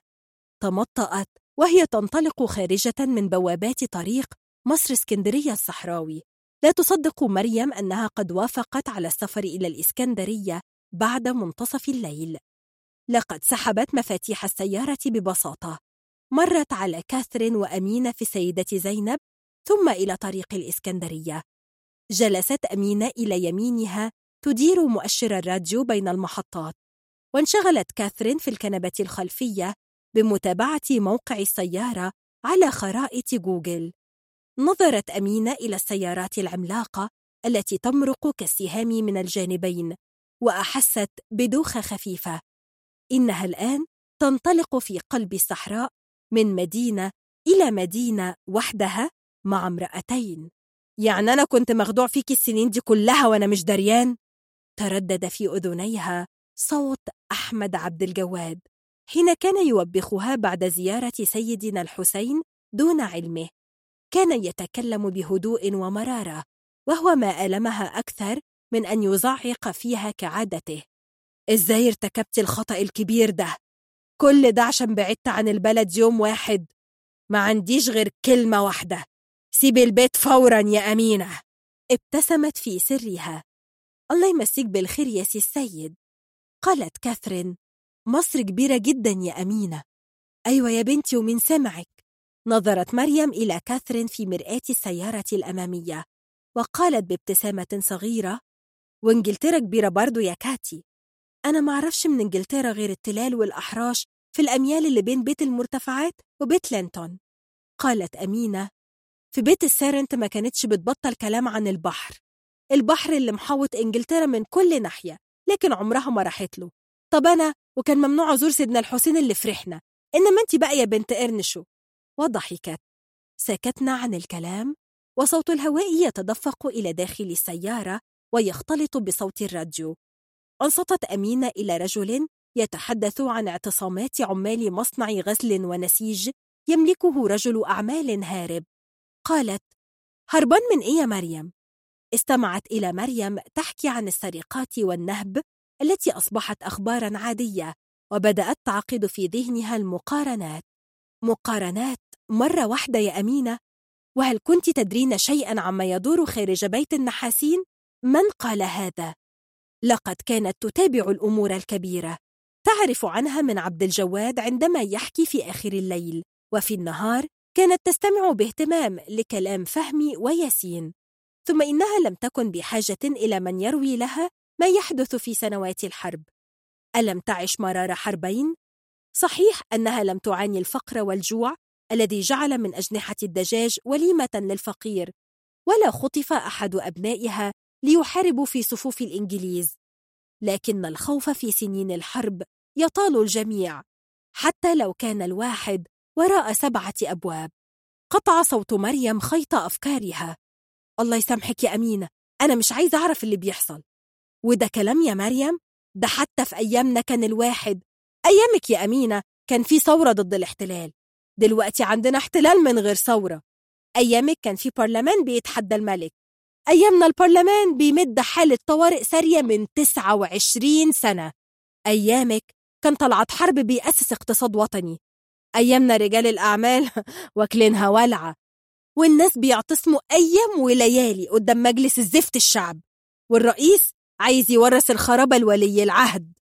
تمطأت وهي تنطلق خارجة من بوابات طريق مصر اسكندرية الصحراوي. لا تصدق مريم أنها قد وافقت على السفر إلى الإسكندرية بعد منتصف الليل. لقد سحبت مفاتيح السيارة ببساطة. مرت على كاثرين وأمينة في السيدة زينب ثم إلى طريق الإسكندرية. جلست أمينة إلى يمينها تدير مؤشر الراديو بين المحطات. وانشغلت كاثرين في الكنبة الخلفية بمتابعة موقع السيارة على خرائط جوجل. نظرت أمينة إلى السيارات العملاقة التي تمرق كالسهام من الجانبين وأحست بدوخة خفيفة. إنها الآن تنطلق في قلب الصحراء من مدينة إلى مدينة وحدها مع امرأتين. يعني أنا كنت مخدوع فيك السنين دي كلها وأنا مش دريان؟ تردد في أذنيها صوت أحمد عبد الجواد حين كان يوبخها بعد زيارة سيدنا الحسين دون علمه. كان يتكلم بهدوء ومرارة وهو ما ألمها أكثر من أن يزعق فيها كعادته. إزاي ارتكبت الخطأ الكبير ده؟ كل ده عشان بعدت عن البلد يوم واحد. ما عنديش غير كلمة واحدة. سيبي البيت فورا يا أمينة. ابتسمت في سرها. الله يمسيك بالخير يا سي السيد. قالت كاثرين. مصر كبيرة جدا يا أمينة. أيوة يا بنتي ومن سمعك. نظرت مريم إلى كاثرين في مرآة السيارة الأمامية وقالت بابتسامة صغيرة وإنجلترا كبيرة برضو يا كاتي. أنا معرفش من إنجلترا غير التلال والأحراش في الأميال اللي بين بيت المرتفعات وبيت لينتون. قالت أمينة في بيت السارنت ما كانتش بتبطل كلام عن البحر. البحر اللي محوط إنجلترا من كل ناحية لكن عمرها ما راحت له. طب أنا وكان ممنوع أزور سيدنا الحسين اللي فرحنا. إنما أنت بقى يا بنت إرنشو وضحكت. سكتنا عن الكلام وصوت الهواء يتدفق إلى داخل السيارة ويختلط بصوت الراديو. أنصتت أمينة إلى رجل يتحدث عن اعتصامات عمال مصنع غزل ونسيج يملكه رجل أعمال هارب. قالت هربان من إيه يا مريم؟ استمعت إلى مريم تحكي عن السرقات والنهب التي أصبحت أخبارا عادية وبدأت تعقد في ذهنها المقارنات. مقارنات مرة واحدة يا أمينة وهل كنت تدرين شيئا عما يدور خارج بيت النحاسين؟ من قال هذا؟ لقد كانت تتابع الأمور الكبيرة تعرف عنها من عبد الجواد عندما يحكي في آخر الليل وفي النهار كانت تستمع باهتمام لكلام فهمي وياسين ثم إنها لم تكن بحاجة إلى من يروي لها ما يحدث في سنوات الحرب ألم تعش مرار حربين؟ صحيح أنها لم تعاني الفقر والجوع الذي جعل من أجنحة الدجاج وليمة للفقير ولا خطف أحد أبنائها ليحاربوا في صفوف الإنجليز. لكن الخوف في سنين الحرب يطال الجميع حتى لو كان الواحد وراء سبعة أبواب. قطع صوت مريم خيط أفكارها. الله يسامحك يا أمينة أنا مش عايزة أعرف اللي بيحصل. وده كلام يا مريم؟ ده حتى في أيامنا كان الواحد. أيامك يا أمينة كان في ثورة ضد الاحتلال. دلوقتي عندنا احتلال من غير ثورة. أيامك كان في برلمان بيتحدى الملك. أيامنا البرلمان بيمد حالة طوارئ سارية من 29 سنة. أيامك كان طلعت حرب بيأسس اقتصاد وطني. أيامنا رجال الأعمال واكلينها ولعة والناس بيعتصموا أيام وليالي قدام مجلس الزفت الشعب. والرئيس عايز يورث الخرابة لولي العهد.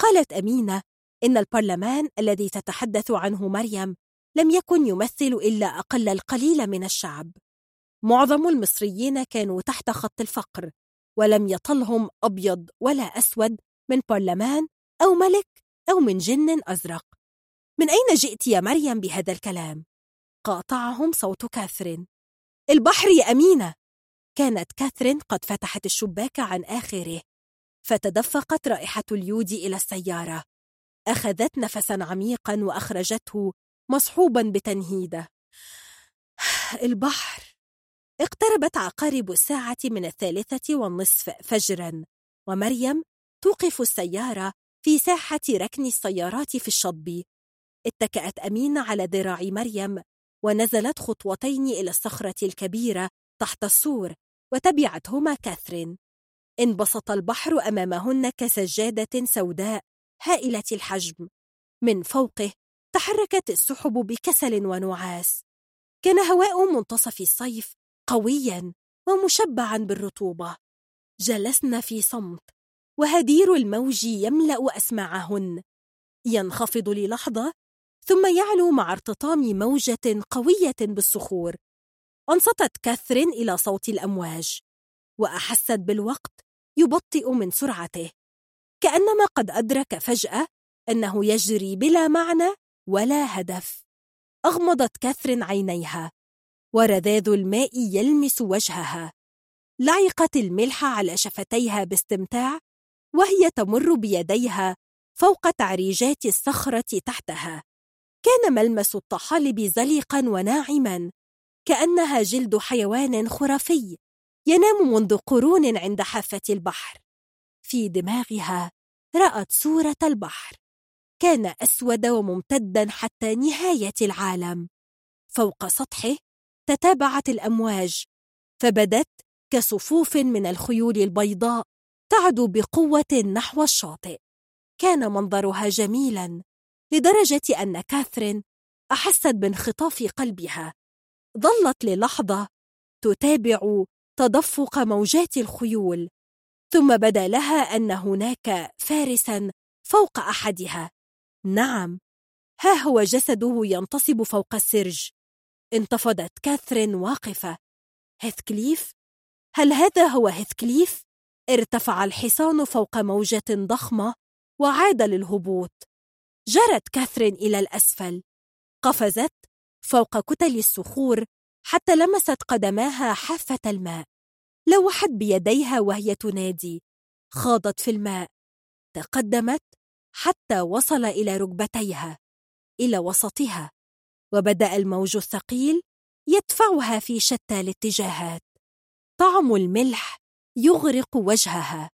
قالت أمينة إن البرلمان الذي تتحدث عنه مريم لم يكن يمثل إلا أقل القليل من الشعب. معظم المصريين كانوا تحت خط الفقر ولم يطلهم أبيض ولا أسود من برلمان أو ملك أو من جن أزرق. من أين جئت يا مريم بهذا الكلام؟ قاطعهم صوت كاثرين. البحر يا أمينة. كانت كاثرين قد فتحت الشباك عن آخره. فتدفقت رائحة اليود إلى السيارة. أخذت نفسا عميقا وأخرجته مصحوبا بتنهيده. البحر. اقتربت عقارب الساعة من الثالثة والنصف فجرا ومريم توقف السيارة في ساحة ركن السيارات في الشطب اتكأت أمين على ذراع مريم ونزلت خطوتين إلى الصخرة الكبيرة تحت السور وتبعتهما كاثرين. انبسط البحر أمامهن كسجادة سوداء هائلة الحجم. من فوقه تحركت السحب بكسل ونعاس. كان هواء منتصف الصيف قويا ومشبعا بالرطوبة. جلسن في صمت وهدير الموج يملأ أسماعهن. ينخفض للحظة ثم يعلو مع ارتطام موجة قوية بالصخور. أنصتت كاثرين إلى صوت الأمواج وأحست بالوقت يبطئ من سرعته. كأنما قد أدرك فجأة أنه يجري بلا معنى ولا هدف. أغمضت كاثرين عينيها ورذاذ الماء يلمس وجهها. لعقت الملح على شفتيها باستمتاع وهي تمر بيديها فوق تعريجات الصخرة تحتها. كان ملمس الطحالب زلقا وناعما كأنها جلد حيوان خرافي ينام منذ قرون عند حافة البحر. في دماغها رأت صورة البحر. كان أسود وممتدا حتى نهاية العالم. فوق سطحه تتابعت الأمواج فبدت كصفوف من الخيول البيضاء تعدو بقوة نحو الشاطئ. كان منظرها جميلا لدرجة أن كاثرين أحست بانخطاف قلبها. ظلت للحظة تتابع تدفق موجات الخيول ثم بدا لها أن هناك فارسا فوق أحدها. نعم. ها هو جسده ينتصب فوق السرج. انتفضت كاثرين واقفة. هيثكليف؟ هل هذا هو هيثكليف؟ ارتفع الحصان فوق موجة ضخمة وعاد للهبوط. جرت كاثرين إلى الأسفل. قفزت فوق كتل الصخور حتى لمست قدماها حافة الماء. لوحت بيديها وهي تنادي. خاضت في الماء. تقدمت حتى وصل إلى ركبتيها إلى وسطها وبدأ الموج الثقيل يدفعها في شتى الاتجاهات. طعم الملح يغرق وجهها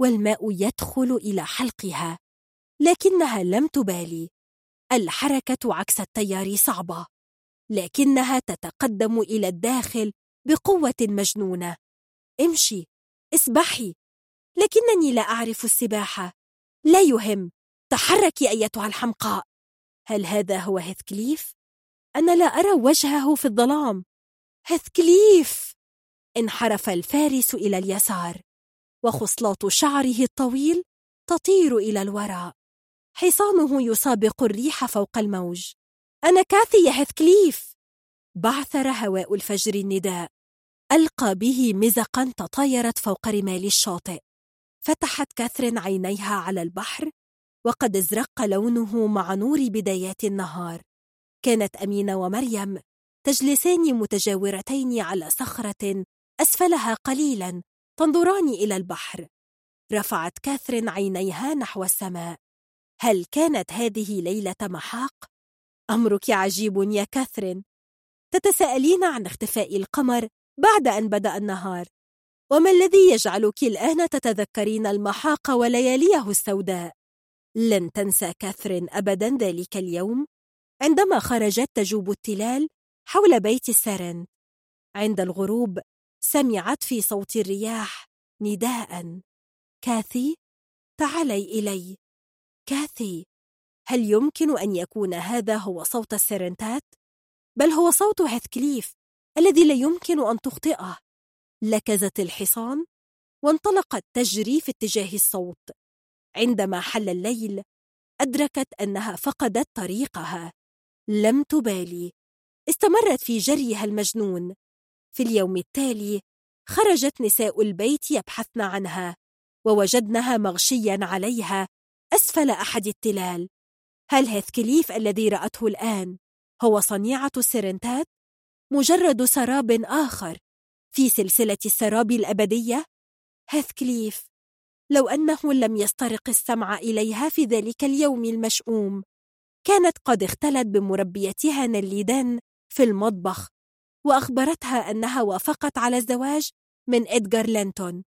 والماء يدخل إلى حلقها لكنها لم تبالي. الحركة عكس التيار صعبة لكنها تتقدم إلى الداخل بقوة مجنونة. امشي اسبحي لكنني لا أعرف السباحة. لا يهم تحركي أيتها الحمقاء. هل هذا هو هيثكليف؟ أنا لا أرى وجهه في الظلام. هيثكليف! انحرف الفارس إلى اليسار وخصلات شعره الطويل تطير إلى الوراء. حصانه يسابق الريح فوق الموج. أنا كاثي يا هيثكليف! بعثر هواء الفجر النداء. ألقى به مزقا تطايرت فوق رمال الشاطئ. فتحت كاثرين عينيها على البحر وقد ازرق لونه مع نور بدايات النهار. كانت أمينة ومريم تجلسان متجاورتين على صخرة أسفلها قليلا تنظران إلى البحر. رفعت كاثرين عينيها نحو السماء. هل كانت هذه ليلة محاق؟ أمرك عجيب يا كاثرين تتساءلين عن اختفاء القمر بعد أن بدأ النهار. وما الذي يجعلك الآن تتذكرين المحاق ولياليه السوداء؟ لن تنسى كاثرين أبدا ذلك اليوم. عندما خرجت تجوب التلال حول بيت السرن. عند الغروب سمعت في صوت الرياح نداء كاثي تعالي إلي. كاثي هل يمكن أن يكون هذا هو صوت السرنتات؟ بل هو صوت هيثكليف الذي لا يمكن أن تخطئه. لكزت الحصان وانطلقت تجري في اتجاه الصوت. عندما حل الليل أدركت أنها فقدت طريقها لم تبالي استمرت في جريها المجنون في اليوم التالي خرجت نساء البيت يبحثن عنها ووجدنها مغشيا عليها أسفل أحد التلال هل هيثكليف الذي رأته الآن هو صنيعة السرنتات؟ مجرد سراب آخر في سلسلة السراب الأبدية؟ هيثكليف لو أنه لم يسترق السمع إليها في ذلك اليوم المشؤوم. كانت قد اختلت بمربيتها نليدان في المطبخ وأخبرتها أنها وافقت على الزواج من إدغار لينتون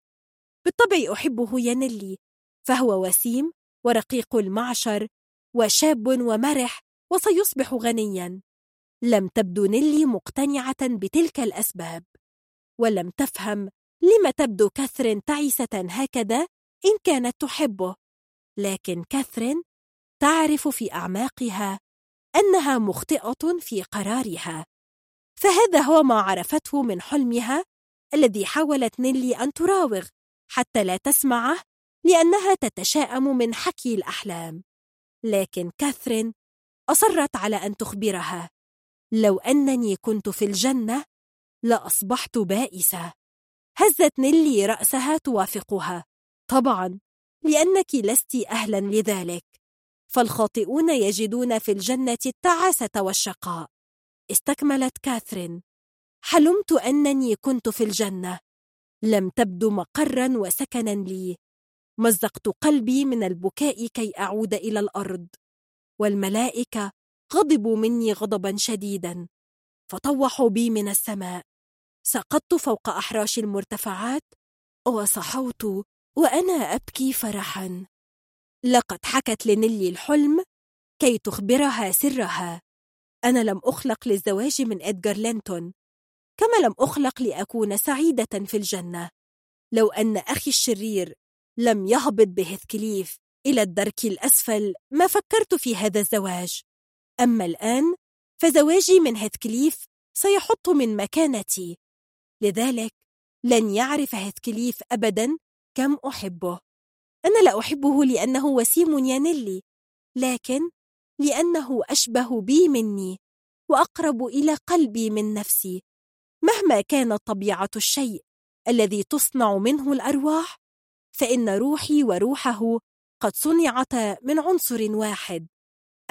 بالطبع أحبه يا نيلي فهو وسيم ورقيق المعشر وشاب ومرح وسيصبح غنيا. لم تبدو نيلي مقتنعة بتلك الأسباب ولم تفهم لم تبدو كاثرين تعيسة هكذا إن كانت تحبه. لكن كاثرين تعرف في أعماقها أنها مخطئة في قرارها. فهذا هو ما عرفته من حلمها الذي حاولت نيلي أن تراوغ حتى لا تسمعه لأنها تتشائم من حكي الأحلام. لكن كاثرين أصرت على أن تخبرها. لو أنني كنت في الجنة لأصبحت بائسة. هزت نيلي رأسها توافقها. طبعا لأنك لست أهلا لذلك. فالخاطئون يجدون في الجنة التعاسة والشقاء. استكملت كاثرين. حلمت أنني كنت في الجنة. لم تبدو مقرا وسكنا لي. مزقت قلبي من البكاء كي أعود إلى الأرض. والملائكة غضبوا مني غضبا شديدا. فطوحوا بي من السماء. سقطت فوق أحراش المرتفعات. وصحوت وأنا أبكي فرحا. لقد حكت لنيلي الحلم كي تخبرها سرها. أنا لم أخلق للزواج من إدغار لينتون كما لم أخلق لأكون سعيدة في الجنة. لو أن أخي الشرير لم يهبط بهثكليف إلى الدرك الأسفل ما فكرت في هذا الزواج. أما الآن فزواجي من هثكليف سيحط من مكانتي. لذلك لن يعرف هثكليف أبدا كم أحبه. أنا لا أحبه لأنه وسيم يا نيلي لكن لأنه أشبه بي مني وأقرب إلى قلبي من نفسي. مهما كانت طبيعة الشيء الذي تصنع منه الأرواح فإن روحي وروحه قد صنعتا من عنصر واحد.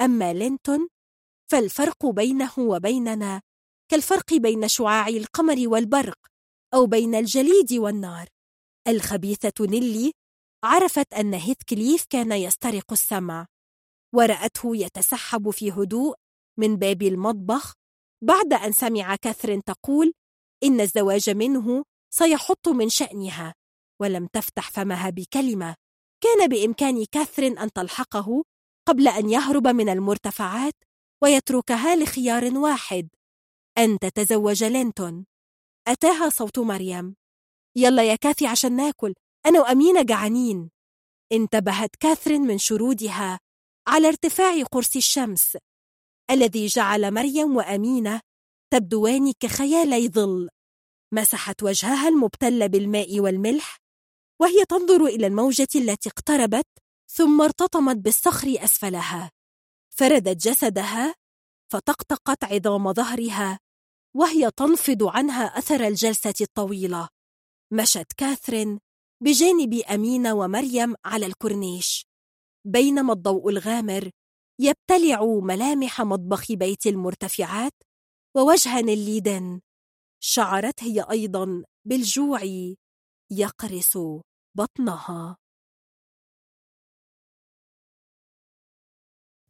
أما لينتون فالفرق بينه وبيننا كالفرق بين شعاع القمر والبرق أو بين الجليد والنار. الخبيثة نيلي عرفت أن هيثكليف كان يسترق السمع ورأته يتسحب في هدوء من باب المطبخ بعد أن سمع كاثرين تقول إن الزواج منه سيحط من شأنها ولم تفتح فمها بكلمة. كان بإمكان كاثرين أن تلحقه قبل أن يهرب من المرتفعات ويتركها لخيار واحد. أن تتزوج لينتون. أتاها صوت مريم. يلا يا كاثي عشان ناكل. أنا وأمينة جعانين. انتبهت كاثرين من شرودها على ارتفاع قرص الشمس الذي جعل مريم وأمينة تبدوان كخيالي ظل مسحت وجهها المبتل بالماء والملح وهي تنظر إلى الموجة التي اقتربت ثم ارتطمت بالصخر أسفلها. فردت جسدها فطقطقت عظام ظهرها وهي تنفض عنها أثر الجلسة الطويلة. مشت كاثرين بجانب أمينة ومريم على الكورنيش. بينما الضوء الغامر يبتلع ملامح مطبخ بيت المرتفعات ووجه الليدن شعرت هي أيضا بالجوع يقرص بطنها.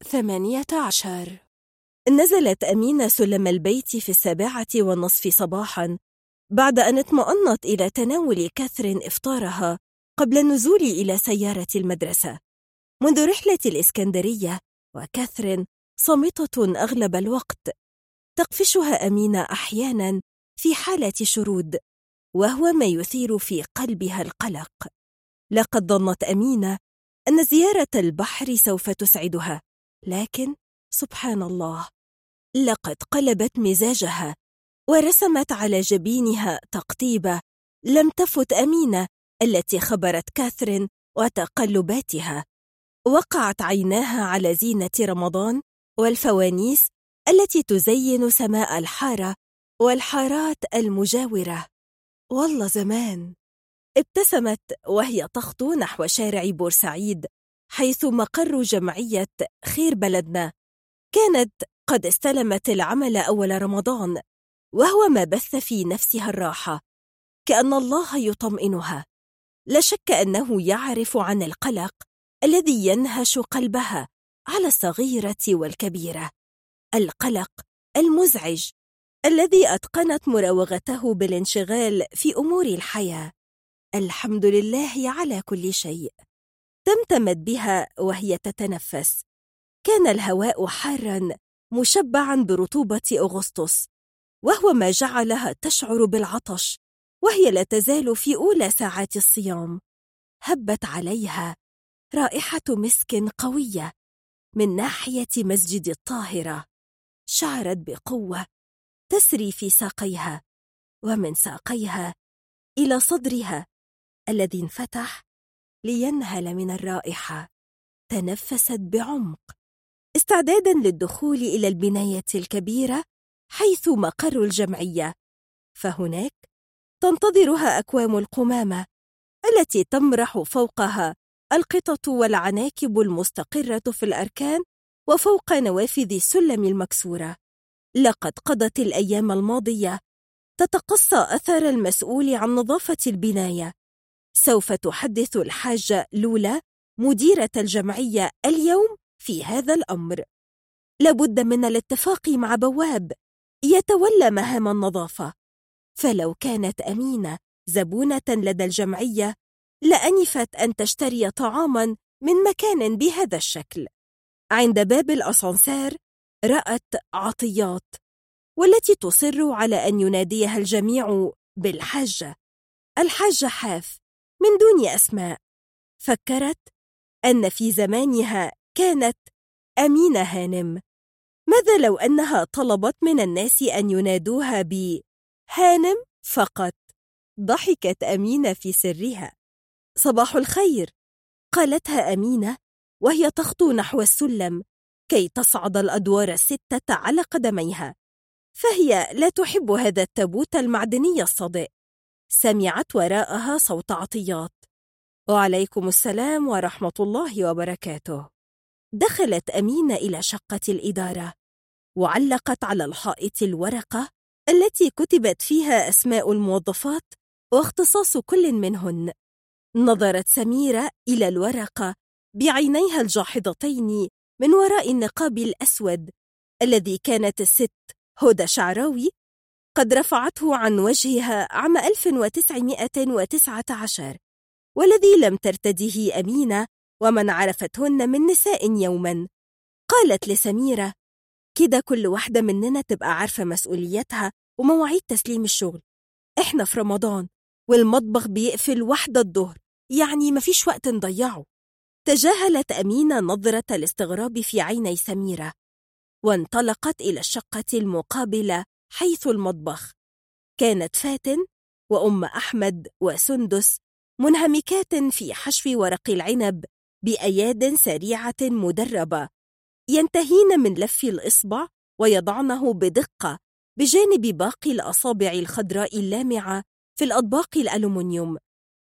ثمانية عشر. نزلت أمينة سلم البيت في السابعة والنصف صباحا بعد أن اطمأنت إلى تناول كاثرين إفطارها قبل النزول إلى سيارة المدرسة. منذ رحلة الإسكندرية وكاثرين صامتة أغلب الوقت تقفشها أمينة أحيانا في حالة شرود وهو ما يثير في قلبها القلق. لقد ظنت أمينة أن زيارة البحر سوف تسعدها لكن سبحان الله لقد قلبت مزاجها ورسمت على جبينها تقطيبة لم تفت أمينة التي خبرت كاثرين وتقلباتها. وقعت عيناها على زينة رمضان والفوانيس التي تزين سماء الحارة والحارات المجاورة. والله زمان. ابتسمت وهي تخطو نحو شارع بورسعيد حيث مقر جمعية خير بلدنا. كانت قد استلمت العمل أول رمضان وهو ما بث في نفسها الراحة. كأن الله يطمئنها. لا شك أنه يعرف عن القلق الذي ينهش قلبها على الصغيرة والكبيرة. القلق المزعج الذي أتقنت مراوغته بالانشغال في أمور الحياة. الحمد لله على كل شيء. تمتمت بها وهي تتنفس. كان الهواء حارا مشبعا برطوبة أغسطس. وهو ما جعلها تشعر بالعطش وهي لا تزال في أولى ساعات الصيام. هبت عليها رائحة مسك قوية من ناحية مسجد الطاهرة شعرت بقوة تسري في ساقيها ومن ساقيها إلى صدرها الذي انفتح لينهل من الرائحة. تنفست بعمق استعدادا للدخول إلى البناية الكبيرة حيث مقر الجمعية. فهناك تنتظرها أكوام القمامة التي تمرح فوقها القطط والعناكب المستقرة في الأركان وفوق نوافذ السلم المكسورة. لقد قضت الأيام الماضية تتقصى أثر المسؤول عن نظافة البناية. سوف تحدث الحاجة لولا مديرة الجمعية اليوم في هذا الأمر. لابد من الاتفاق مع بواب يتولى مهام النظافة. فلو كانت أمينة زبونة لدى الجمعية لأنفت أن تشتري طعاما من مكان بهذا الشكل. عند باب الأسانسير رأت عطيات والتي تصر على أن يناديها الجميع بالحاجة. الحاجة حاف من دون أسماء. فكرت أن في زمانها كانت أمينة هانم. ماذا لو أنها طلبت من الناس أن ينادوها ب هانم فقط؟ ضحكت أمينة في سرها. صباح الخير قالتها أمينة وهي تخطو نحو السلم كي تصعد الأدوار الستة على قدميها. فهي لا تحب هذا التابوت المعدني الصدئ سمعت وراءها صوت عطيات. وعليكم السلام ورحمة الله وبركاته. دخلت أمينة إلى شقة الإدارة. وعلقت على الحائط الورقة التي كتبت فيها أسماء الموظفات واختصاص كل منهن. نظرت سميرة إلى الورقة بعينيها الجاحظتين من وراء النقاب الأسود الذي كانت الست هدى شعراوي قد رفعته عن وجهها عام 1919 والذي لم ترتديه أمينة ومن عرفتهن من نساء يوما. قالت لسميرة كده كل واحدة مننا تبقى عارفة مسؤوليتها ومواعيد تسليم الشغل. إحنا في رمضان والمطبخ بيقفل واحدة الظهر يعني مفيش وقت نضيعه. تجاهلت أمينة نظرة الاستغراب في عيني سميرة وانطلقت إلى الشقة المقابلة حيث المطبخ. كانت فاتن وأم أحمد وسندس منهمكات في حشو ورق العنب بأياد سريعة مدربة. ينتهين من لف الإصبع ويضعنه بدقة بجانب باقي الأصابع الخضراء اللامعة في الأطباق الألومنيوم.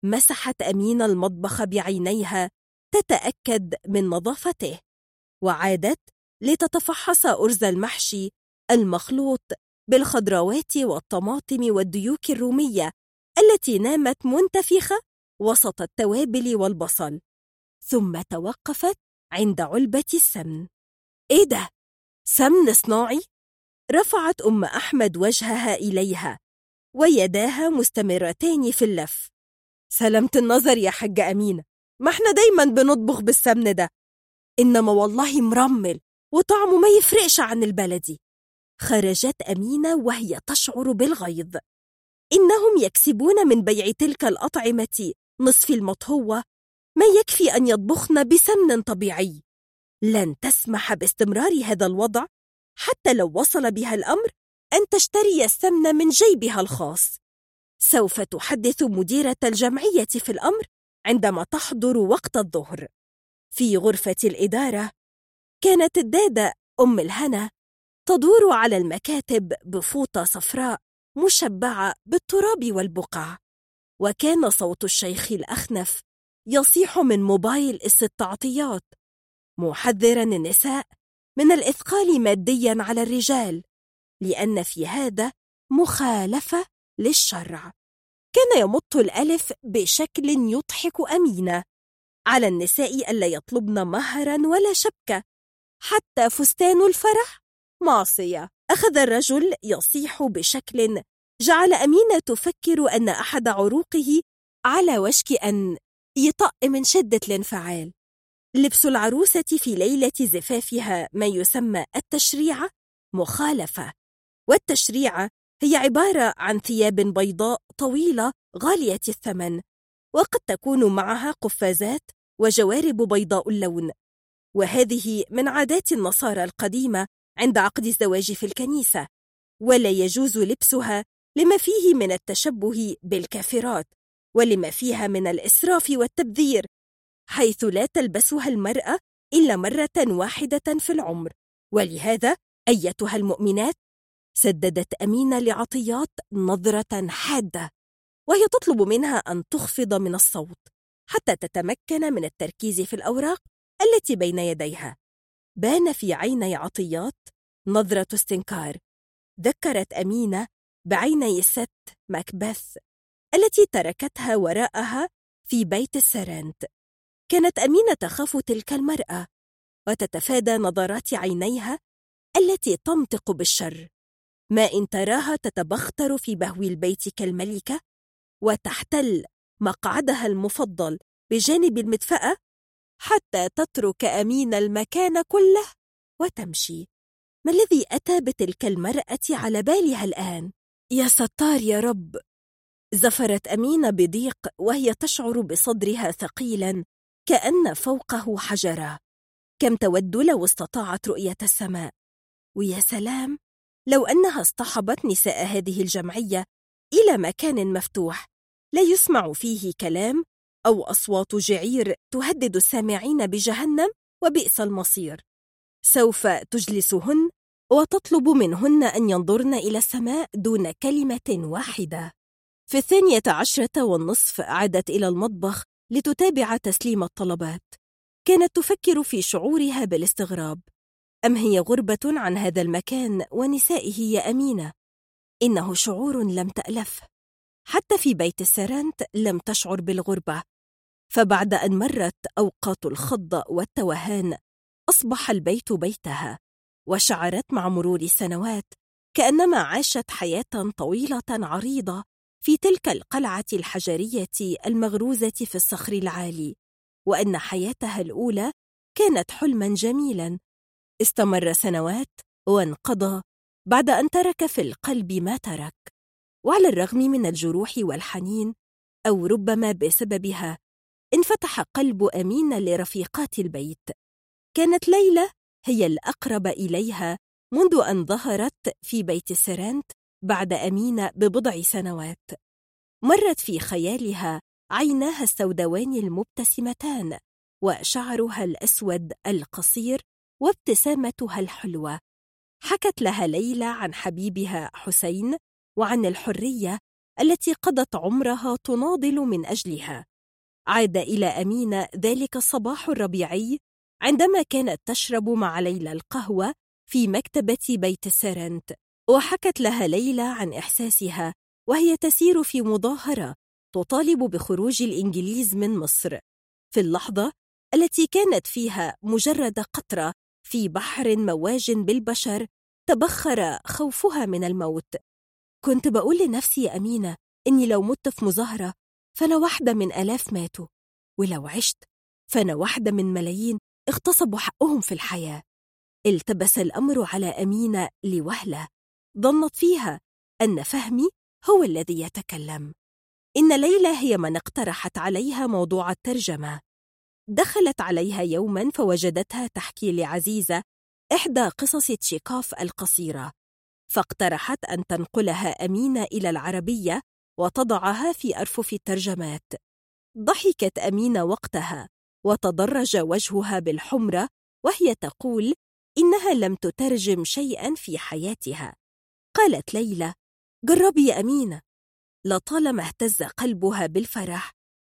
مسحت أمينة المطبخ بعينيها تتأكد من نظافته. وعادت لتتفحص أرز المحشي المخلوط بالخضروات والطماطم والديوك الرومية التي نامت منتفخة وسط التوابل والبصل. ثم توقفت عند علبة السمن. إيه ده؟ سمن صناعي؟ رفعت أم أحمد وجهها إليها ويداها مستمرتان في اللف. سلامة النظر يا حاجة أمينة ما إحنا دايما بنطبخ بالسمن ده. إنما والله مرمل وطعمه ما يفرقش عن البلدي. خرجت أمينة وهي تشعر بالغيظ. إنهم يكسبون من بيع تلك الأطعمة نصف المطهوة ما يكفي أن يطبخن بسمن طبيعي. لن تسمح باستمرار هذا الوضع حتى لو وصل بها الأمر أن تشتري السمن من جيبها الخاص. سوف تحدث مديرة الجمعية في الأمر عندما تحضر وقت الظهر. في غرفة الإدارة كانت الدادة أم الهنا تدور على المكاتب بفوطة صفراء مشبعة بالتراب والبقع وكان صوت الشيخ الأخنف يصيح من موبايل استعطيات محذرا النساء من الإثقال ماديا على الرجال لأن في هذا مخالفة للشرع. كان يمط الألف بشكل يضحك أمينة على النساء ألا يطلبن مهرا ولا شبكة حتى فستان الفرح معصية. أخذ الرجل يصيح بشكل جعل أمينة تفكر أن أحد عروقه على وشك أن يطأ من شدة الانفعال. لبس العروسة في ليلة زفافها ما يسمى التشريعة مخالفة. والتشريعة هي عبارة عن ثياب بيضاء طويلة غالية الثمن وقد تكون معها قفازات وجوارب بيضاء اللون. وهذه من عادات النصارى القديمة عند عقد الزواج في الكنيسة ولا يجوز لبسها لما فيه من التشبه بالكافرات ولما فيها من الإسراف والتبذير حيث لا تلبسها المرأة إلا مرة واحدة في العمر. ولهذا أيتها المؤمنات سددت أمينة لعطيات نظرة حادة وهي تطلب منها أن تخفض من الصوت حتى تتمكن من التركيز في الأوراق التي بين يديها. بان في عيني عطيات نظرة استنكار. ذكرت أمينة بعيني الست ماكبث التي تركتها وراءها في بيت السرنت. كانت أمينة تخاف تلك المرأة وتتفادى نظرات عينيها التي تنطق بالشر. ما إن تراها تتبختر في بهو البيت كالملكة وتحتل مقعدها المفضل بجانب المدفأة حتى تترك أمين المكان كله وتمشي. ما الذي أتى بتلك المرأة على بالها الآن؟ يا ستار يا رب! زفرت أمينة بضيق وهي تشعر بصدرها ثقيلا كأن فوقه حجرة كم تود لو استطاعت رؤية السماء. ويا سلام لو أنها اصطحبت نساء هذه الجمعية إلى مكان مفتوح لا يسمع فيه كلام أو أصوات جعير تهدد السامعين بجهنم وبئس المصير. سوف تجلسهن وتطلب منهن أن ينظرن إلى السماء دون كلمة واحدة. في الثانية عشرة والنصف عادت إلى المطبخ لتتابع تسليم الطلبات. كانت تفكر في شعورها بالاستغراب. أم هي غربة عن هذا المكان ونسائه يا أمينة؟ إنه شعور لم تألفه حتى في بيت السرنت لم تشعر بالغربة. فبعد أن مرت أوقات الخض والتوهان أصبح البيت بيتها وشعرت مع مرور السنوات كأنما عاشت حياة طويلة عريضة في تلك القلعة الحجرية المغروزة في الصخر العالي وأن حياتها الأولى كانت حلما جميلا. استمر سنوات وانقضى بعد أن ترك في القلب ما ترك. وعلى الرغم من الجروح والحنين أو ربما بسببها انفتح قلب أمين لرفيقات البيت. كانت ليلى هي الأقرب إليها منذ أن ظهرت في بيت سرانت بعد أمينة ببضع سنوات. مرت في خيالها عيناها السوداوان المبتسمتان وشعرها الأسود القصير وابتسامتها الحلوة. حكت لها ليلى عن حبيبها حسين وعن الحرية التي قضت عمرها تناضل من أجلها. عاد إلى أمينة ذلك الصباح الربيعي عندما كانت تشرب مع ليلى القهوة في مكتبة بيت السرنت وحكت لها ليلى عن إحساسها وهي تسير في مظاهرة تطالب بخروج الإنجليز من مصر. في اللحظة التي كانت فيها مجرد قطرة في بحر مواج بالبشر تبخر خوفها من الموت. كنت بقول لنفسي يا أمينة إني لو مت في مظاهرة فأنا واحدة من آلاف ماتوا ولو عشت فأنا واحدة من ملايين اغتصبوا حقهم في الحياة. التبس الأمر على أمينة لوهلة. ظنت فيها أن فهمي هو الذي يتكلم. إن ليلى هي من اقترحت عليها موضوع الترجمة. دخلت عليها يوما فوجدتها تحكي لعزيزة إحدى قصص تشيكوف القصيرة فاقترحت أن تنقلها أمينة إلى العربية وتضعها في أرفف الترجمات. ضحكت أمينة وقتها وتضرج وجهها بالحمرة وهي تقول إنها لم تترجم شيئا في حياتها. قالت ليلى جربي يا أمينة لطالما اهتز قلبها بالفرح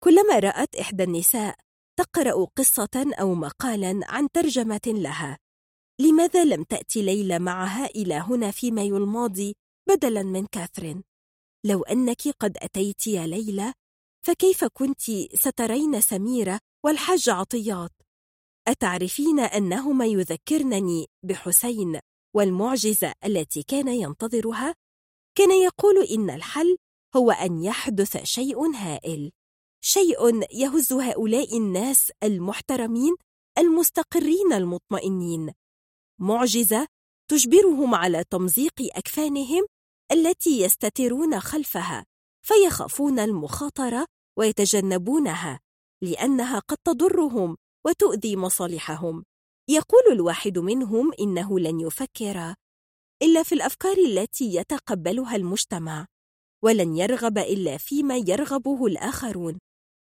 كلما رأت إحدى النساء تقرأ قصة أو مقالا عن ترجمة لها لماذا لم تأتي ليلى معها إلى هنا في مايو الماضي بدلا من كاثرين؟ لو أنك قد أتيت يا ليلى فكيف كنت سترين سميرة والحج عطيات؟ أتعرفين أنهما يذكرنني بحسين والمعجزة التي كان ينتظرها؟ كان يقول إن الحل هو أن يحدث شيء هائل شيء يهز هؤلاء الناس المحترمين المستقرين المطمئنين معجزة تجبرهم على تمزيق أكفانهم التي يستترون خلفها فيخافون المخاطرة ويتجنبونها لأنها قد تضرهم وتؤذي مصالحهم يقول الواحد منهم إنه لن يفكر إلا في الأفكار التي يتقبلها المجتمع ولن يرغب إلا فيما يرغبه الآخرون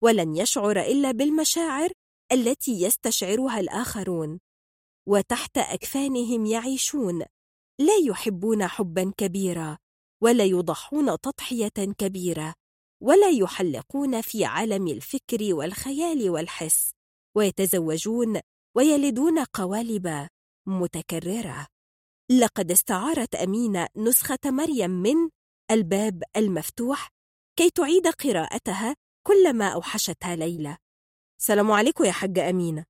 ولن يشعر إلا بالمشاعر التي يستشعرها الآخرون وتحت أكفانهم يعيشون لا يحبون حبا كبيرا ولا يضحون تضحية كبيرة ولا يحلقون في عالم الفكر والخيال والحس ويتزوجون ويلدون قوالب متكررة. لقد استعارت أمينة نسخة مريم من الباب المفتوح كي تعيد قراءتها كلما أوحشتها ليلى. سلام عليكم يا حاجة أمينة.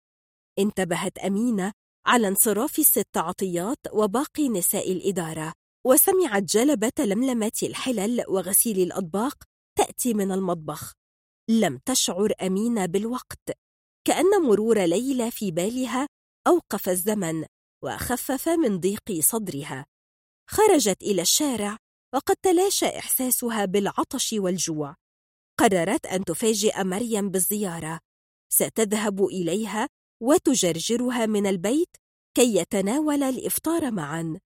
انتبهت أمينة على انصراف الست عطيات وباقي نساء الإدارة وسمعت جلبة لملمة الحلل وغسيل الأطباق تأتي من المطبخ. لم تشعر أمينة بالوقت. كأن مرور ليلى في بالها أوقف الزمن وخفف من ضيق صدرها. خرجت إلى الشارع وقد تلاشى إحساسها بالعطش والجوع. قررت أن تفاجئ مريم بالزيارة. ستذهب إليها وتجرجرها من البيت كي يتناول الإفطار معا.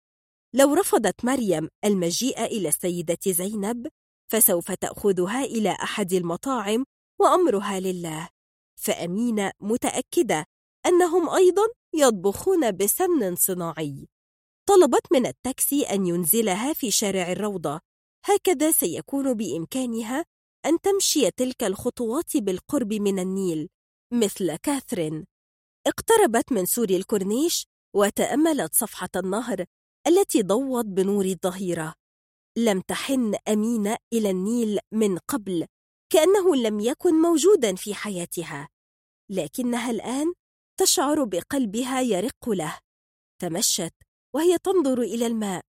لو رفضت مريم المجيء إلى السيدة زينب فسوف تأخذها إلى أحد المطاعم وأمرها لله. فأمينة متأكدة أنهم أيضا يطبخون بسمن صناعي. طلبت من التاكسي أن ينزلها في شارع الروضة. هكذا سيكون بإمكانها أن تمشي تلك الخطوات بالقرب من النيل مثل كاثرين. اقتربت من سور الكورنيش وتأملت صفحة النهر التي ضوت بنور الظهيرة. لم تحن أمينة إلى النيل من قبل. كأنه لم يكن موجودا في حياتها. لكنها الآن تشعر بقلبها يرق له. تمشت وهي تنظر إلى الماء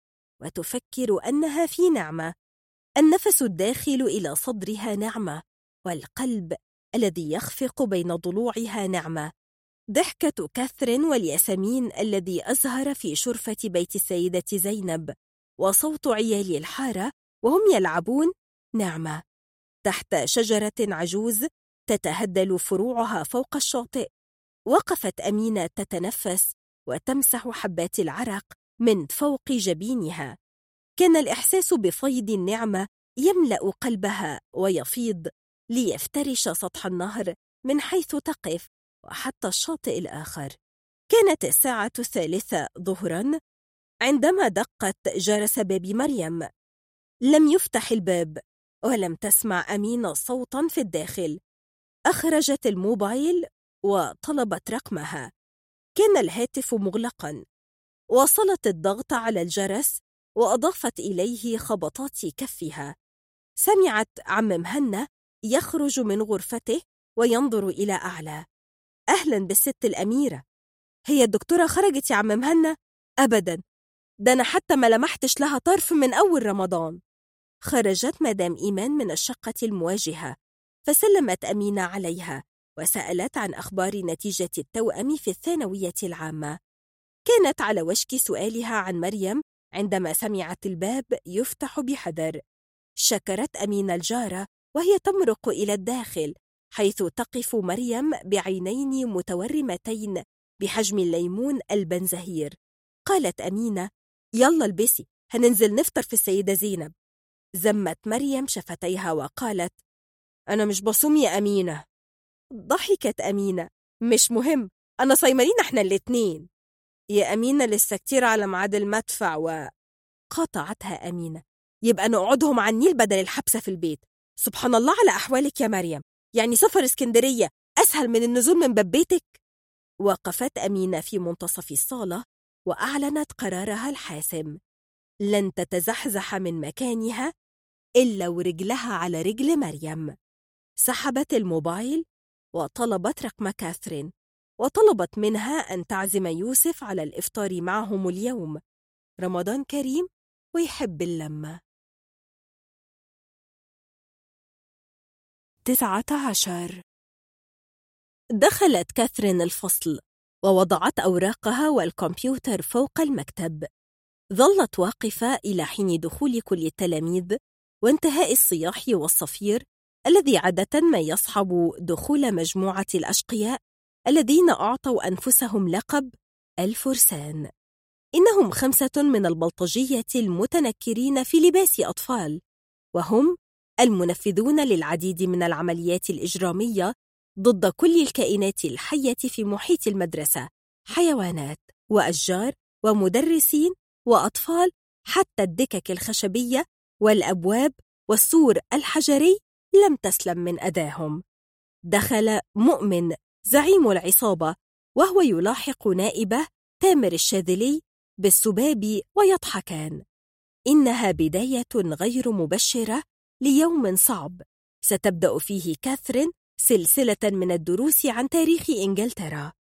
وتفكر أنها في نعمة. النفس الداخل إلى صدرها نعمة والقلب الذي يخفق بين ضلوعها نعمة. ضحكة كاثرين والياسمين الذي أزهر في شرفة بيت السيدة زينب وصوت عيال الحارة وهم يلعبون نعمة. تحت شجرة عجوز تتهدل فروعها فوق الشاطئ. وقفت أمينة تتنفس وتمسح حبات العرق من فوق جبينها. كان الإحساس بفيض النعمة يملأ قلبها ويفيض ليفترش سطح النهر من حيث تقف وحتى الشاطئ الآخر. كانت الساعة الثالثة ظهرا عندما دقت جرس باب مريم. لم يفتح الباب. ولم تسمع أمينة صوتا في الداخل. أخرجت الموبايل وطلبت رقمها. كان الهاتف مغلقا. واصلت الضغط على الجرس وأضافت إليه خبطات كفها. سمعت عم مهنا يخرج من غرفته وينظر إلى أعلى. أهلا بالست الأميرة. هي الدكتورة خرجت يا عم مهنا؟ أبدا. ده أنا حتى ما لمحتش لها طرف من أول رمضان. خرجت مدام إيمان من الشقة المواجهة فسلمت أمينة عليها وسألت عن أخبار نتيجة التوأم في الثانوية العامة. كانت على وشك سؤالها عن مريم عندما سمعت الباب يفتح بحذر. شكرت أمينة الجارة وهي تمرق إلى الداخل حيث تقف مريم بعينين متورمتين بحجم الليمون البنزهير. قالت أمينة يلا البسي هننزل نفطر في السيدة زينب. زمت مريم شفتيها وقالت أنا مش بصوم يا أمينة. ضحكت أمينة مش مهم أنا صيمانين إحنا الاتنين. يا أمينة لسه كتير على ميعاد المدفع. و قاطعتها أمينة يبقى نقعدهم على النيل بدل الحبسة في البيت. سبحان الله على أحوالك يا مريم يعني سفر اسكندرية أسهل من النزول من باب بيتك. وقفت أمينة في منتصف الصالة وأعلنت قرارها الحاسم. لن تتزحزح من مكانها إلا ورجلها على رجل مريم. سحبت الموبايل وطلبت رقم كاثرين وطلبت منها أن تعزم يوسف على الإفطار معهم اليوم. رمضان كريم ويحب اللمة. تسعة عشر. دخلت كاثرين الفصل ووضعت أوراقها والكمبيوتر فوق المكتب. ظلت واقفة إلى حين دخول كل التلاميذ وانتهاء الصياح والصفير الذي عادة ما يصحب دخول مجموعة الأشقياء الذين أعطوا أنفسهم لقب الفرسان. إنهم خمسة من البلطجية المتنكرين في لباس أطفال وهم المنفذون للعديد من العمليات الإجرامية ضد كل الكائنات الحية في محيط المدرسة حيوانات وأشجار ومدرسين وأطفال حتى الدكك الخشبية والأبواب والسور الحجري لم تسلم من أذاهم. دخل مؤمن زعيم العصابة وهو يلاحق نائبه تامر الشاذلي بالسباب ويضحكان. إنها بداية غير مبشرة ليوم صعب. ستبدأ فيه كاثرين سلسلة من الدروس عن تاريخ إنجلترا.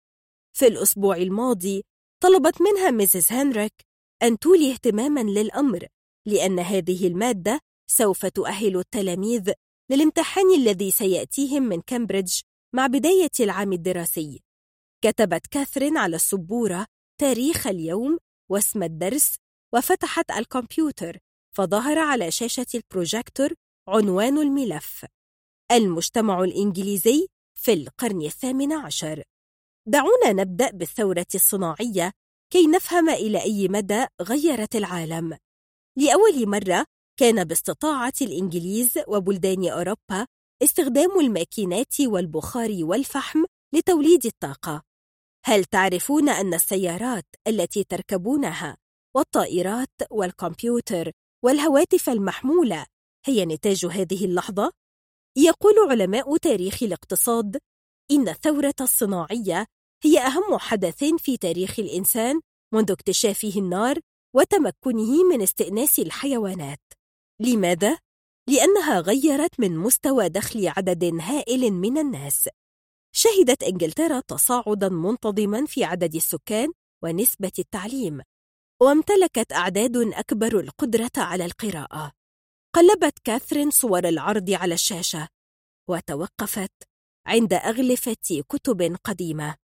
في الأسبوع الماضي طلبت منها ميسيس هنريك أن تولي اهتماما للأمر لأن هذه المادة سوف تؤهل التلاميذ للامتحان الذي سيأتيهم من كامبريدج مع بداية العام الدراسي. كتبت كاثرين على السبورة تاريخ اليوم واسم الدرس وفتحت الكمبيوتر فظهر على شاشة البروجيكتور عنوان الملف. المجتمع الإنجليزي في القرن الثامن عشر. دعونا نبدأ بالثورة الصناعية كي نفهم إلى أي مدى غيرت العالم لأول مرة كان باستطاعة الإنجليز وبلدان أوروبا استخدام الماكينات والبخار والفحم لتوليد الطاقة هل تعرفون أن السيارات التي تركبونها والطائرات والكمبيوتر والهواتف المحمولة هي نتاج هذه اللحظة؟ يقول علماء تاريخ الاقتصاد إن الثورة الصناعية هي أهم حدث في تاريخ الإنسان منذ اكتشافه النار وتمكنه من استئناس الحيوانات. لماذا؟ لأنها غيرت من مستوى دخل عدد هائل من الناس. شهدت إنجلترا تصاعداً منتظماً في عدد السكان ونسبة التعليم، وامتلكت أعداد أكبر القدرة على القراءة. قلبت كاثرين صور العرض على الشاشة، وتوقفت عند أغلفة كتب قديمة.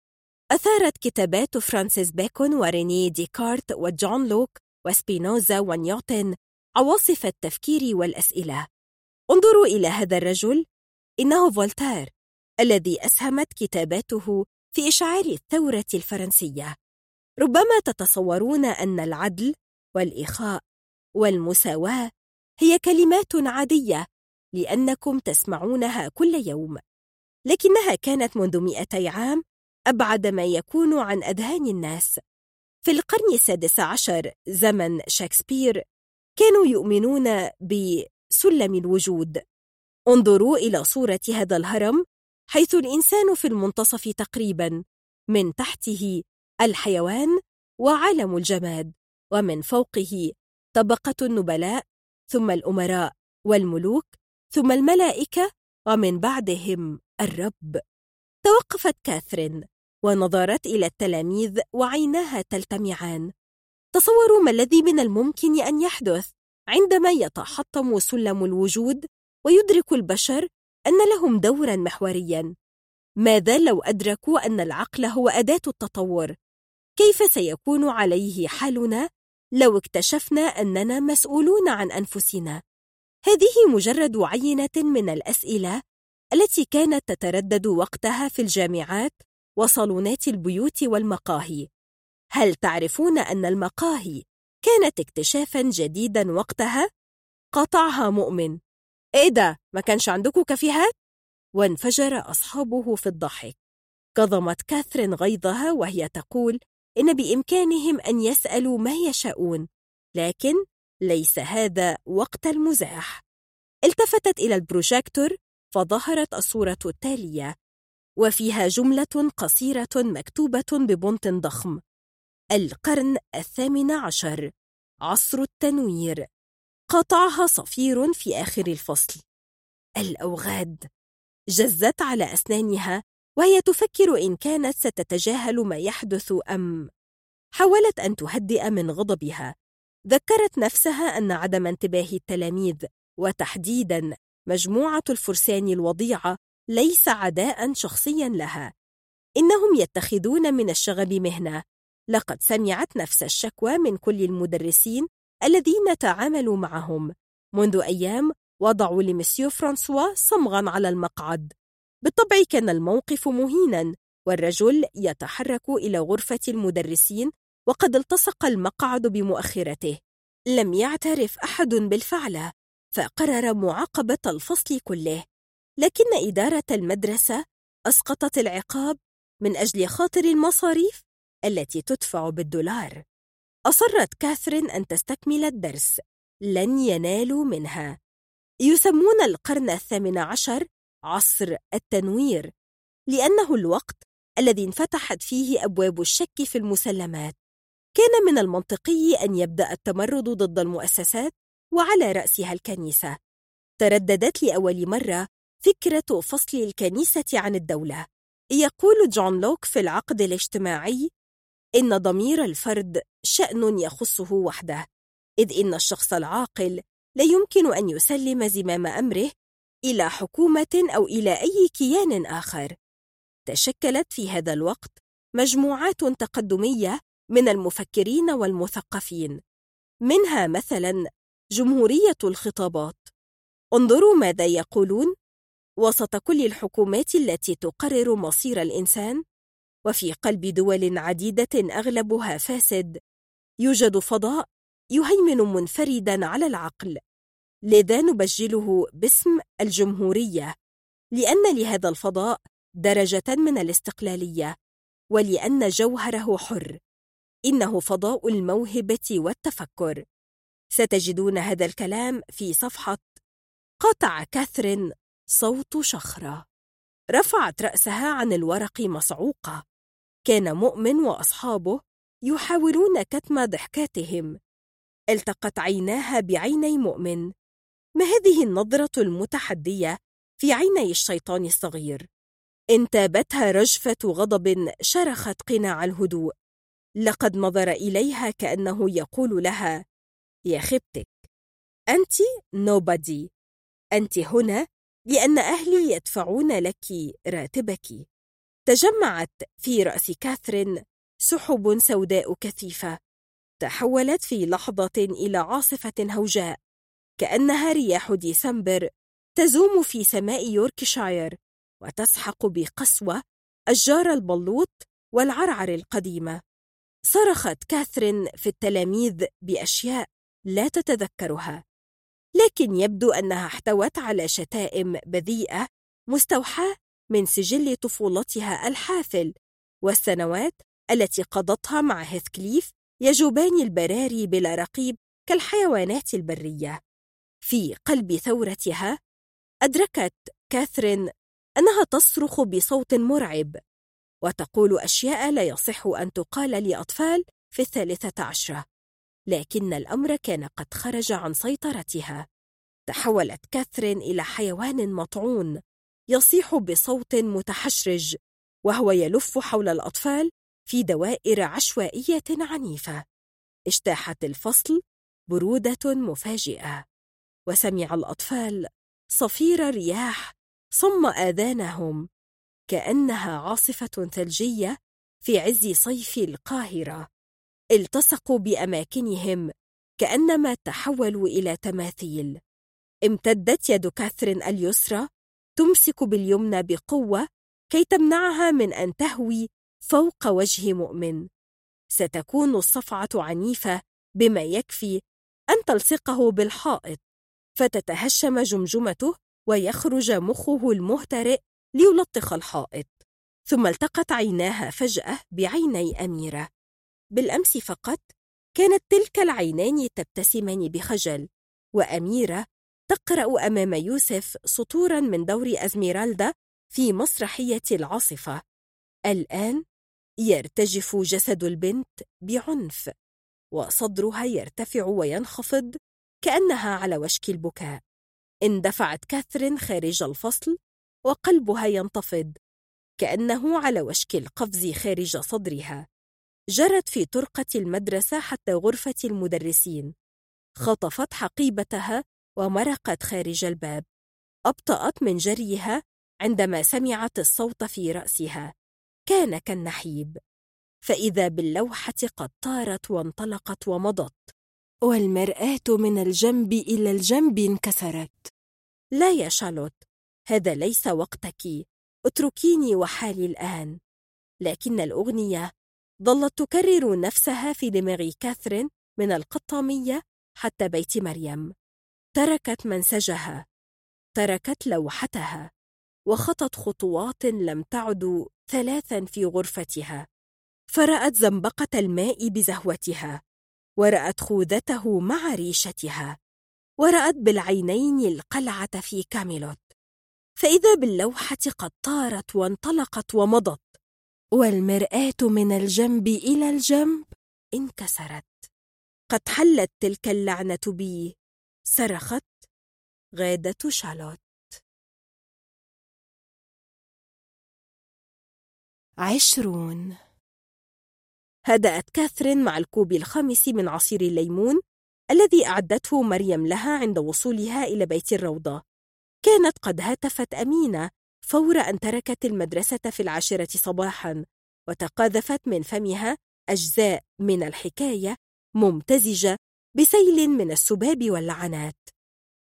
أثارت كتابات فرانسيس بيكون وريني ديكارت وجون لوك وسبينوزا ونيوتن عواصف التفكير والأسئلة. انظروا إلى هذا الرجل. إنه فولتير الذي أسهمت كتاباته في إشعار الثورة الفرنسية. ربما تتصورون أن العدل والإخاء والمساواة هي كلمات عادية لأنكم تسمعونها كل يوم لكنها كانت منذ مئتي عام أبعد ما يكون عن أذهان الناس. في القرن السادس عشر زمن شكسبير كانوا يؤمنون بسلم الوجود. انظروا إلى صورة هذا الهرم حيث الإنسان في المنتصف تقريبا من تحته الحيوان وعالم الجماد ومن فوقه طبقة النبلاء ثم الأمراء والملوك ثم الملائكة ومن بعدهم الرب. توقفت كاثرين. ونظرت إلى التلاميذ وعيناها تلتمعان. تصوروا ما الذي من الممكن أن يحدث عندما يتحطم سلم الوجود ويدرك البشر أن لهم دورا محوريا. ماذا لو أدركوا أن العقل هو أداة التطور؟ كيف سيكون عليه حالنا لو اكتشفنا أننا مسؤولون عن أنفسنا؟ هذه مجرد عينة من الأسئلة التي كانت تتردد وقتها في الجامعات وصالونات البيوت والمقاهي هل تعرفون أن المقاهي كانت اكتشافا جديدا وقتها؟ قطعها مؤمن إيه ده؟ ما كانش عندكم كافيهات؟ وانفجر أصحابه في الضحك كظمت كاثرين غيظها وهي تقول إن بإمكانهم أن يسألوا ما يشاءون لكن ليس هذا وقت المزاح التفتت إلى البروجيكتور فظهرت الصورة التالية وفيها جملة قصيرة مكتوبة ببنط ضخم. القرن الثامن عشر عصر التنوير. قطعها صفير في آخر الفصل. الأوغاد. جزت على أسنانها وهي تفكر إن كانت ستتجاهل ما يحدث أم. حاولت أن تهدئ من غضبها. ذكرت نفسها أن عدم انتباه التلاميذ. وتحديدا مجموعة الفرسان الوضيعة ليس عداء شخصيا لها. إنهم يتخذون من الشغب مهنة. لقد سمعت نفس الشكوى من كل المدرسين الذين تعاملوا معهم. منذ أيام وضعوا لمسيو فرانسوا صمغا على المقعد. بالطبع كان الموقف مهينا والرجل يتحرك إلى غرفة المدرسين وقد التصق المقعد بمؤخرته. لم يعترف أحد بالفعل فقرر معاقبة الفصل كله. لكن إدارة المدرسة أسقطت العقاب من أجل خاطر المصاريف التي تدفع بالدولار. أصرت كاثرين أن تستكمل الدرس. لن ينالوا منها. يسمون القرن الثامن عشر عصر التنوير لأنه الوقت الذي انفتحت فيه أبواب الشك في المسلمات. كان من المنطقي أن يبدأ التمرد ضد المؤسسات وعلى رأسها الكنيسة. ترددت لأول مرة فكرة فصل الكنيسة عن الدولة. يقول جون لوك في العقد الاجتماعي إن ضمير الفرد شأن يخصه وحده إذ إن الشخص العاقل لا يمكن أن يسلم زمام أمره إلى حكومة أو إلى أي كيان آخر. تشكلت في هذا الوقت مجموعات تقدمية من المفكرين والمثقفين منها مثلا جمهورية الخطابات. انظروا ماذا يقولون وسط كل الحكومات التي تقرر مصير الإنسان وفي قلب دول عديدة أغلبها فاسد. يوجد فضاء يهيمن منفردا على العقل. لذا نبجله باسم الجمهورية لأن لهذا الفضاء درجة من الاستقلالية ولأن جوهره حر. إنه فضاء الموهبة والتفكر. ستجدون هذا الكلام في صفحة قطع كاثرين. صوت شخرة. رفعت رأسها عن الورق مصعوقة. كان مؤمن وأصحابه يحاولون كتم ضحكاتهم. التقت عيناها بعيني مؤمن. ما هذه النظرة المتحدية في عيني الشيطان الصغير؟ انتابتها رجفة غضب شرخت قناع الهدوء. لقد نظر إليها كأنه يقول لها يا خبتك أنت نوبادي أنت هنا لأن أهلي يدفعون لك راتبك. تجمعت في رأس كاثرين سحب سوداء كثيفة. تحولت في لحظة إلى عاصفة هوجاء. كأنها رياح ديسمبر تزوم في سماء يوركشاير وتسحق بقسوة أشجار البلوط والعرعر القديمة. صرخت كاثرين في التلاميذ بأشياء لا تتذكرها. لكن يبدو أنها احتوت على شتائم بذيئة مستوحاة من سجل طفولتها الحافل والسنوات التي قضتها مع هيثكليف يجوبان البراري بلا رقيب كالحيوانات البرية. في قلب ثورتها أدركت كاثرين أنها تصرخ بصوت مرعب وتقول أشياء لا يصح أن تقال لأطفال في الثالثة عشرة. لكن الأمر كان قد خرج عن سيطرتها. تحولت كاثرين إلى حيوان مطعون يصيح بصوت متحشرج وهو يلف حول الأطفال في دوائر عشوائية عنيفة. اجتاحت الفصل برودة مفاجئة. وسمع الأطفال صفير رياح صم آذانهم كأنها عاصفة ثلجية في عز صيف القاهرة. التصقوا بأماكنهم كأنما تحولوا إلى تماثيل. امتدت يد كاثرين اليسرى تمسك باليمنى بقوة كي تمنعها من أن تهوي فوق وجه مؤمن. ستكون الصفعة عنيفة بما يكفي أن تلصقه بالحائط فتتهشم جمجمته ويخرج مخه المهترئ ليلطخ الحائط ثم التقت عيناها فجأة بعيني أميرة. بالأمس فقط كانت تلك العينان تبتسمان بخجل وأميرة تقرأ أمام يوسف سطورا من دور أزميرالدا في مسرحية العاصفة. الآن يرتجف جسد البنت بعنف وصدرها يرتفع وينخفض كأنها على وشك البكاء. اندفعت كاثرين خارج الفصل وقلبها ينتفض كأنه على وشك القفز خارج صدرها. جرت في طرقة المدرسة حتى غرفة المدرسين. خطفت حقيبتها ومرقت خارج الباب. أبطأت من جريها عندما سمعت الصوت في رأسها. كان كالنحيب. فإذا باللوحة قد طارت وانطلقت ومضت. والمرآة من الجنب إلى الجنب انكسرت. لا يا شارلوت هذا ليس وقتك. اتركيني وحالي الآن. لكن الأغنية ظلت تكرر نفسها في دماغ كاثرين من القطامية حتى بيت مريم. تركت منسجها. تركت لوحتها. وخطت خطوات لم تعد ثلاثا في غرفتها. فرأت زنبقة الماء بزهوتها. ورأت خوذته مع ريشتها. ورأت بالعينين القلعة في كاميلوت. فإذا باللوحة قد طارت وانطلقت ومضت. والمرآة من الجنب إلى الجنب انكسرت. قد حلت تلك اللعنة بي. صرخت غادة شالوت عشرون. هدأت كاثرين مع الكوب الخامس من عصير الليمون الذي أعدته مريم لها عند وصولها إلى بيت الروضة. كانت قد هتفت أمينة فور أن تركت المدرسة في العاشرة صباحا وتقاذفت من فمها أجزاء من الحكاية ممتزجة بسيل من السباب واللعنات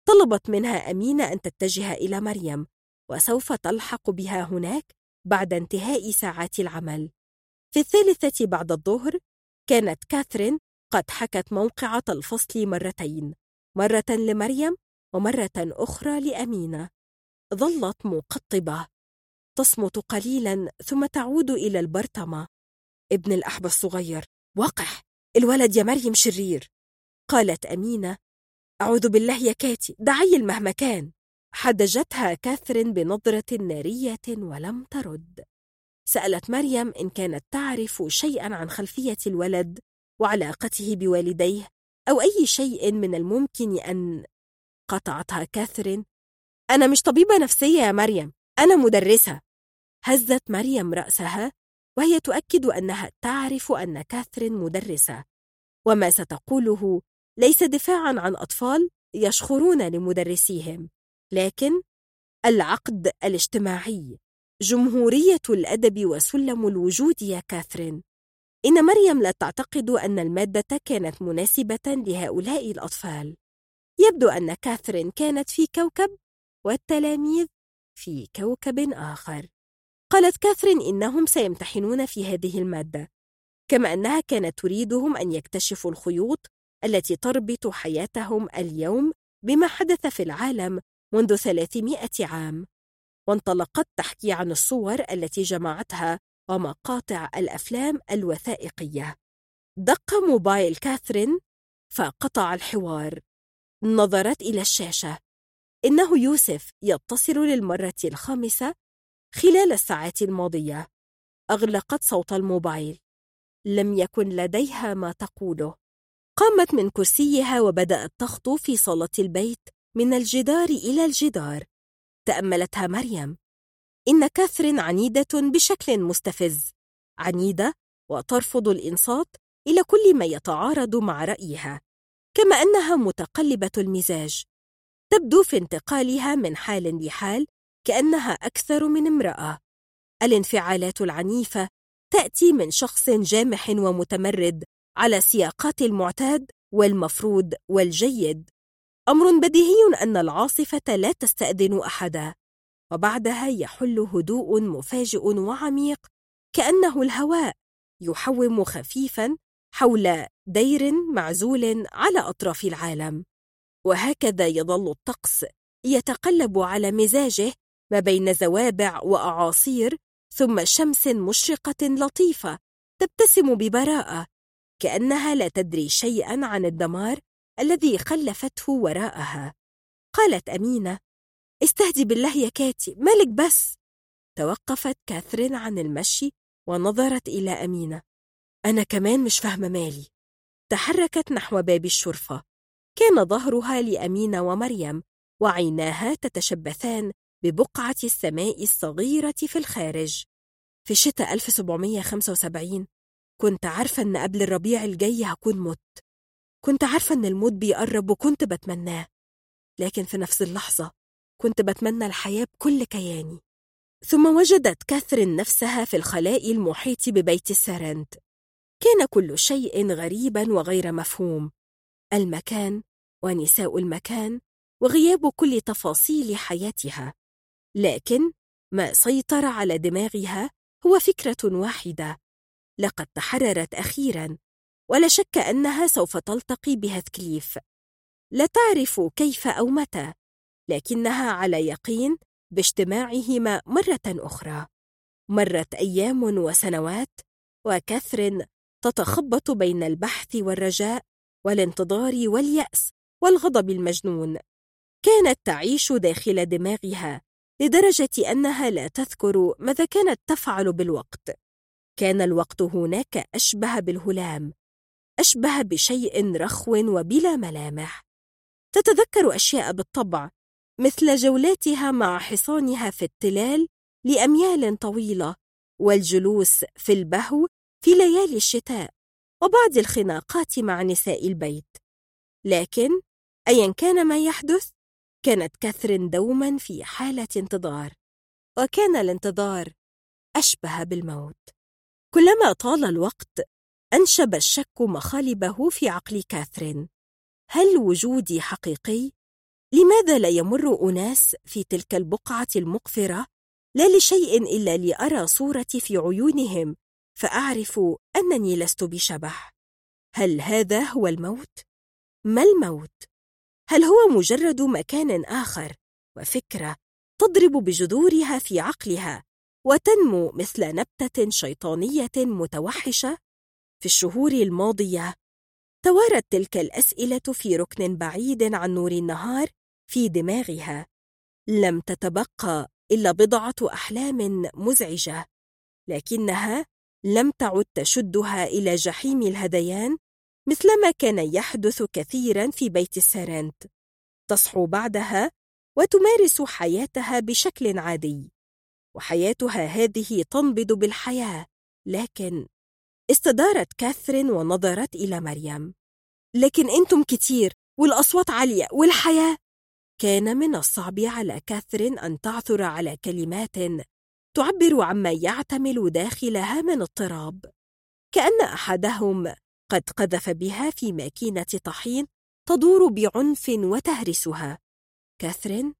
طلبت منها أمينة أن تتجه إلى مريم وسوف تلحق بها هناك بعد انتهاء ساعات العمل. في الثالثة بعد الظهر كانت كاثرين قد حكت موقعة الفصل مرتين مرة لمريم ومرة أخرى لأمينة. ظلت مقطبة. تصمت قليلا ثم تعود إلى البرطمة. ابن الأحبة الصغير وقح الولد يا مريم شرير. قالت أمينة أعوذ بالله يا كاتي دعي مهما كان. حدجتها كاثرين بنظرة نارية ولم ترد. سألت مريم إن كانت تعرف شيئا عن خلفية الولد وعلاقته بوالديه أو أي شيء من الممكن أن قطعتها كاثرين أنا مش طبيبة نفسية يا مريم أنا مدرسة. هزت مريم رأسها وهي تؤكد أنها تعرف أن كاثرين مدرسة. وما ستقوله ليس دفاعا عن أطفال يشخرون لمدرسيهم لكن العقد الاجتماعي جمهورية الأدب وسلم الوجود يا كاثرين. إن مريم لا تعتقد أن المادة كانت مناسبة لهؤلاء الأطفال. يبدو أن كاثرين كانت في كوكب والتلاميذ في كوكب آخر. قالت كاثرين إنهم سيمتحنون في هذه المادة كما أنها كانت تريدهم أن يكتشفوا الخيوط التي تربط حياتهم اليوم بما حدث في العالم منذ 300 عام. وانطلقت تحكي عن الصور التي جمعتها ومقاطع الأفلام الوثائقية. دق موبايل كاثرين فقطع الحوار. نظرت إلى الشاشة. إنه يوسف يتصل للمرة الخامسة خلال الساعات الماضية. أغلقت صوت الموبايل. لم يكن لديها ما تقوله. قامت من كرسيها وبدأت تخطو في صالة البيت من الجدار إلى الجدار. تأملتها مريم. إن كاثرين عنيدة بشكل مستفز. عنيدة وترفض الإنصات إلى كل ما يتعارض مع رأيها. كما أنها متقلبة المزاج. تبدو في انتقالها من حال لحال كأنها أكثر من امرأة. الانفعالات العنيفة تأتي من شخص جامح ومتمرد على سياقات المعتاد والمفروض والجيد. أمر بديهي أن العاصفة لا تستأذن أحدا وبعدها يحل هدوء مفاجئ وعميق كأنه الهواء يحوم خفيفا حول دير معزول على أطراف العالم. وهكذا يظل الطقس يتقلب على مزاجه ما بين زوابع وأعاصير ثم شمس مشرقة لطيفة تبتسم ببراءة كأنها لا تدري شيئا عن الدمار الذي خلفته وراءها. قالت أمينة استهدي بالله يا كاتي مالك بس؟ توقفت كاثرين عن المشي ونظرت إلى أمينة. أنا كمان مش فاهمة مالي. تحركت نحو باب الشرفة. كان ظهرها لأمينة ومريم وعيناها تتشبثان ببقعة السماء الصغيرة في الخارج. في شتاء 1775 كنت عارفة أن قبل الربيع الجاي هكون مت. كنت عارفة أن الموت بيقرب وكنت بتمناه. لكن في نفس اللحظة كنت بتمنى الحياة بكل كياني. ثم وجدت كاثرين نفسها في الخلاء المحيط ببيت السارنت كان كل شيء غريبا وغير مفهوم. المكان ونساء المكان وغياب كل تفاصيل حياتها. لكن ما سيطر على دماغها هو فكرة واحدة. لقد تحررت أخيرا ولا شك أنها سوف تلتقي بهثكليف لا تعرف كيف أو متى لكنها على يقين باجتماعهما مرة أخرى. مرت أيام وسنوات وكثر تتخبط بين البحث والرجاء والانتظار واليأس والغضب المجنون. كانت تعيش داخل دماغها لدرجة أنها لا تذكر ماذا كانت تفعل بالوقت. كان الوقت هناك أشبه بالهلام أشبه بشيء رخو وبلا ملامح. تتذكر أشياء بالطبع مثل جولاتها مع حصانها في التلال لأميال طويلة والجلوس في البهو في ليالي الشتاء. وبعض الخناقات مع نساء البيت. لكن أيا كان ما يحدث كانت كاثرين دوما في حالة انتظار وكان الانتظار أشبه بالموت. كلما طال الوقت أنشب الشك مخالبه في عقل كاثرين هل وجودي حقيقي؟ لماذا لا يمر أناس في تلك البقعة المقفرة؟ لا لشيء إلا لأرى صورتي في عيونهم. فأعرف أنني لست بشبح هل هذا هو الموت؟ ما الموت؟ هل هو مجرد مكان آخر وفكرة تضرب بجذورها في عقلها وتنمو مثل نبتة شيطانية متوحشة؟ في الشهور الماضية توارت تلك الأسئلة في ركن بعيد عن نور النهار في دماغها لم تتبقى إلا بضعة أحلام مزعجة لكنها لم تعد تشدها إلى جحيم الهذيان مثلما كان يحدث كثيرا في بيت السارنت تصحو بعدها وتمارس حياتها بشكل عادي. وحياتها هذه تنبض بالحياة لكن استدارت كاثرين ونظرت إلى مريم. لكن أنتم كتير والأصوات عالية والحياة؟ كان من الصعب على كاثرين أن تعثر على كلمات تعبر عما يعتمل داخلها من اضطراب. كأن أحدهم قد قذف بها في ماكينة طحين تدور بعنف وتهرسها. كاثرين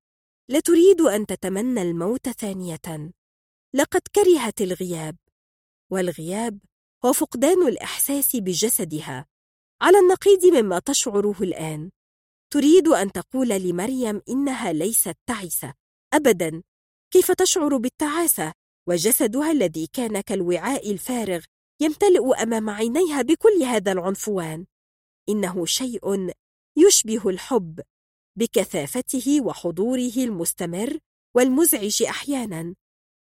لا تريد أن تتمنى الموت ثانية. لقد كرهت الغياب والغياب هو فقدان الإحساس بجسدها. على النقيض مما تشعره الآن. تريد أن تقول لمريم إنها ليست تعسة. أبدا. كيف تشعر بالتعاسة؟ وجسدها الذي كان كالوعاء الفارغ يمتلئ أمام عينيها بكل هذا العنفوان. إنه شيء يشبه الحب بكثافته وحضوره المستمر والمزعج أحيانا.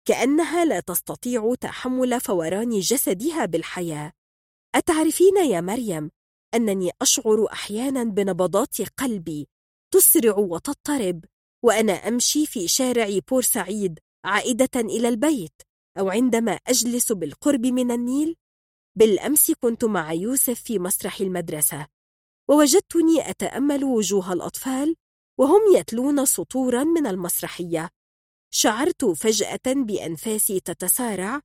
كأنها لا تستطيع تحمل فوران جسدها بالحياة. أتعرفين يا مريم أنني أشعر أحيانا بنبضات قلبي تسرع وتضطرب؟ وأنا أمشي في شارع بورسعيد عائدة إلى البيت أو عندما أجلس بالقرب من النيل؟ بالأمس كنت مع يوسف في مسرح المدرسة ووجدتني أتأمل وجوه الأطفال وهم يتلون سطورا من المسرحية. شعرت فجأة بأنفاسي تتسارع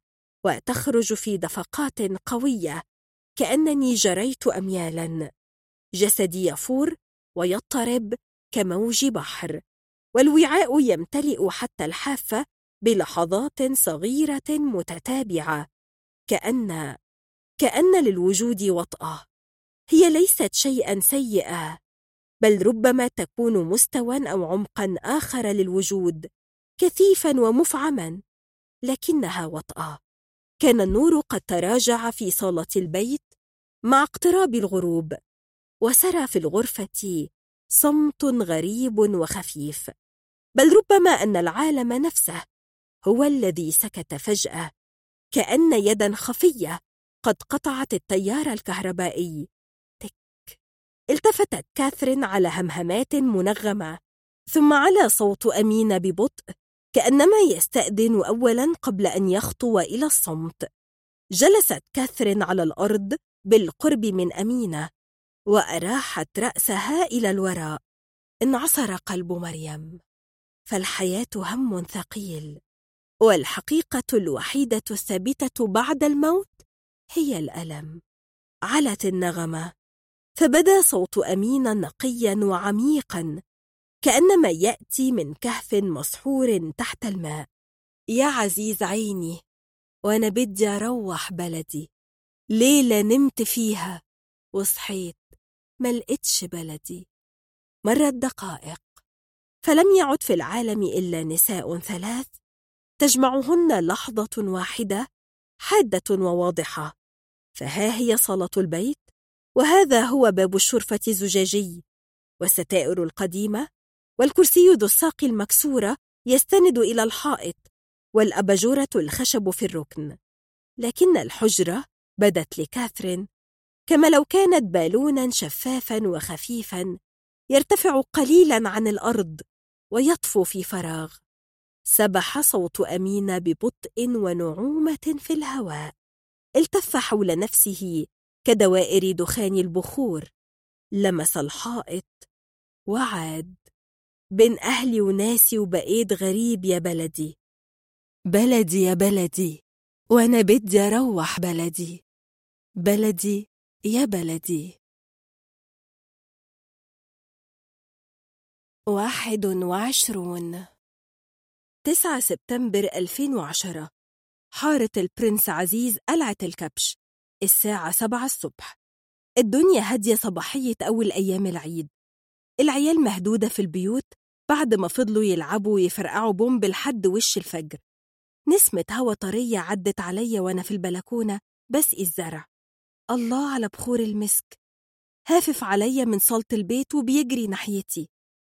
وتخرج في دفقات قوية كأنني جريت أميالا. جسدي يفور ويضطرب كموج بحر. والوعاء يمتلئ حتى الحافة بلحظات صغيرة متتابعة كأن كأن للوجود وطأة. هي ليست شيئا سيئا بل ربما تكون مستوى أو عمقا آخر للوجود كثيفا ومفعما لكنها وطأة. كان النور قد تراجع في صالة البيت مع اقتراب الغروب وسرى في الغرفة صمت غريب وخفيف. بل ربما أن العالم نفسه هو الذي سكت فجأة كأن يدا خفية قد قطعت التيار الكهربائي. تك. التفتت كاثرين على همهمات منغمة ثم على صوت أمين ببطء كأنما يستأذن أولا قبل أن يخطو إلى الصمت. جلست كاثرين على الأرض بالقرب من أمينة وأراحت رأسها إلى الوراء. انعصر قلب مريم. فالحياة هم ثقيل والحقيقة الوحيدة الثابتة بعد الموت هي الألم. علت النغمة. فبدا صوت أمين نقيا وعميقا كأنما يأتي من كهف مسحور تحت الماء. يا عزيز عيني وأنا بدي أروح بلدي. ليلة نمت فيها وصحيت ما لقيتش بلدي. مرت دقائق. فلم يعد في العالم إلا نساء ثلاث تجمعهن لحظة واحدة حادة وواضحة. فها هي صالة البيت وهذا هو باب الشرفة الزجاجي. والستائر القديمة والكرسي ذو الساق المكسورة يستند إلى الحائط والأباجورة الخشب في الركن. لكن الحجرة بدت لكاثرين. كما لو كانت بالونا شفافا وخفيفا يرتفع قليلا عن الأرض. ويطفو في فراغ. سبح صوت أمين ببطء ونعومة في الهواء. التف حول نفسه كدوائر دخان البخور. لمس الحائط وعاد. بين أهلي وناسي وبقيت غريب يا بلدي. بلدي يا بلدي وأنا بدي أروح بلدي. بلدي يا بلدي. واحد وعشرون. تسعة سبتمبر 2010 حارة البرنس عزيز قلعة الكبش. الساعة سبعة الصبح. الدنيا هادية صباحية أول أيام العيد. العيال مهدودة في البيوت بعد ما فضلوا يلعبوا ويفرقعوا بومب لحد وش الفجر. نسمة هوا طرية عدت عليا وأنا في البلكونة بسقي الزرع. الله على بخور المسك. هافف عليا من صالة البيت وبيجري ناحيتي.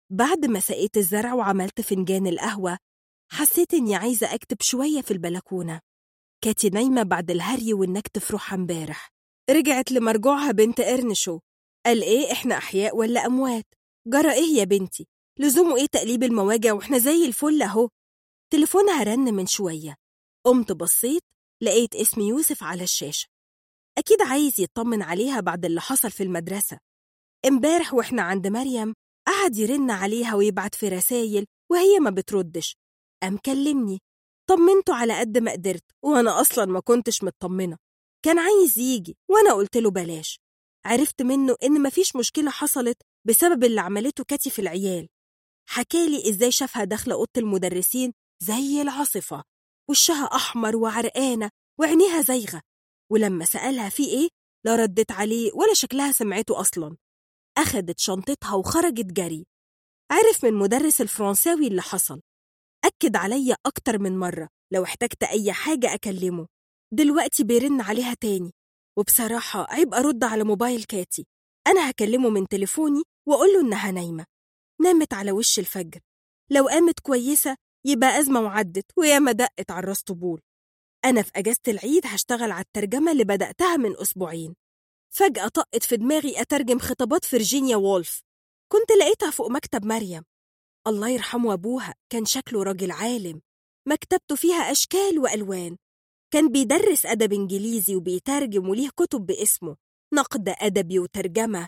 بعد ما سقيت الزرع وعملت فنجان القهوة حسيت إني عايزة أكتب شوية في البلكونة. كاتي نايمة بعد الهري والنكت في روحها امبارح. رجعت لمرجوعها بنت قرنشو قال إيه إحنا أحياء ولا أموات؟ جرى إيه يا بنتي؟ لزومه إيه تقليب المواجع وإحنا زي الفل أهو. تليفونها رن من شوية. قمت بصيت لقيت اسم يوسف على الشاشة. أكيد عايز يطمن عليها بعد اللي حصل في المدرسة. امبارح وإحنا عند مريم قعد يرن عليها ويبعت في رسايل وهي ما بتردش. قام كلمني طمنته على قد ما قدرت وأنا أصلا ما كنتش مطمنة. كان عايز يجي وأنا قلت له بلاش. عرفت منه إن مفيش مشكلة حصلت بسبب اللي عملته كاتي في العيال. حكالي إزاي شافها داخلة أوضة المدرسين زي العاصفة وشها أحمر وعرقانة وعينيها زيغة ولما سألها في إيه لا ردت عليه ولا شكلها سمعته أصلا. أخدت شنطتها وخرجت جري. عرف من مدرس الفرنساوي اللي حصل. أكد عليا أكتر من مرة لو احتجت أي حاجة أكلمه. دلوقتي بيرن عليها تاني. وبصراحة عيب أرد على موبايل كاتي. أنا هكلمه من تليفوني وأقول له إنها نايمة. نامت على وش الفجر. لو قامت كويسة يبقى أزمة وعدت وياما دقت على الراس طبول. أنا في أجازة العيد هشتغل على الترجمة اللي بدأتها من أسبوعين. فجأة طقت في دماغي أترجم خطابات فرجينيا وولف. كنت لقيتها فوق مكتب مريم. الله يرحمه أبوها كان شكله راجل عالم. مكتبته فيها أشكال وألوان. كان بيدرس أدب إنجليزي وبيترجم وليه كتب باسمه. نقد أدبي وترجمة.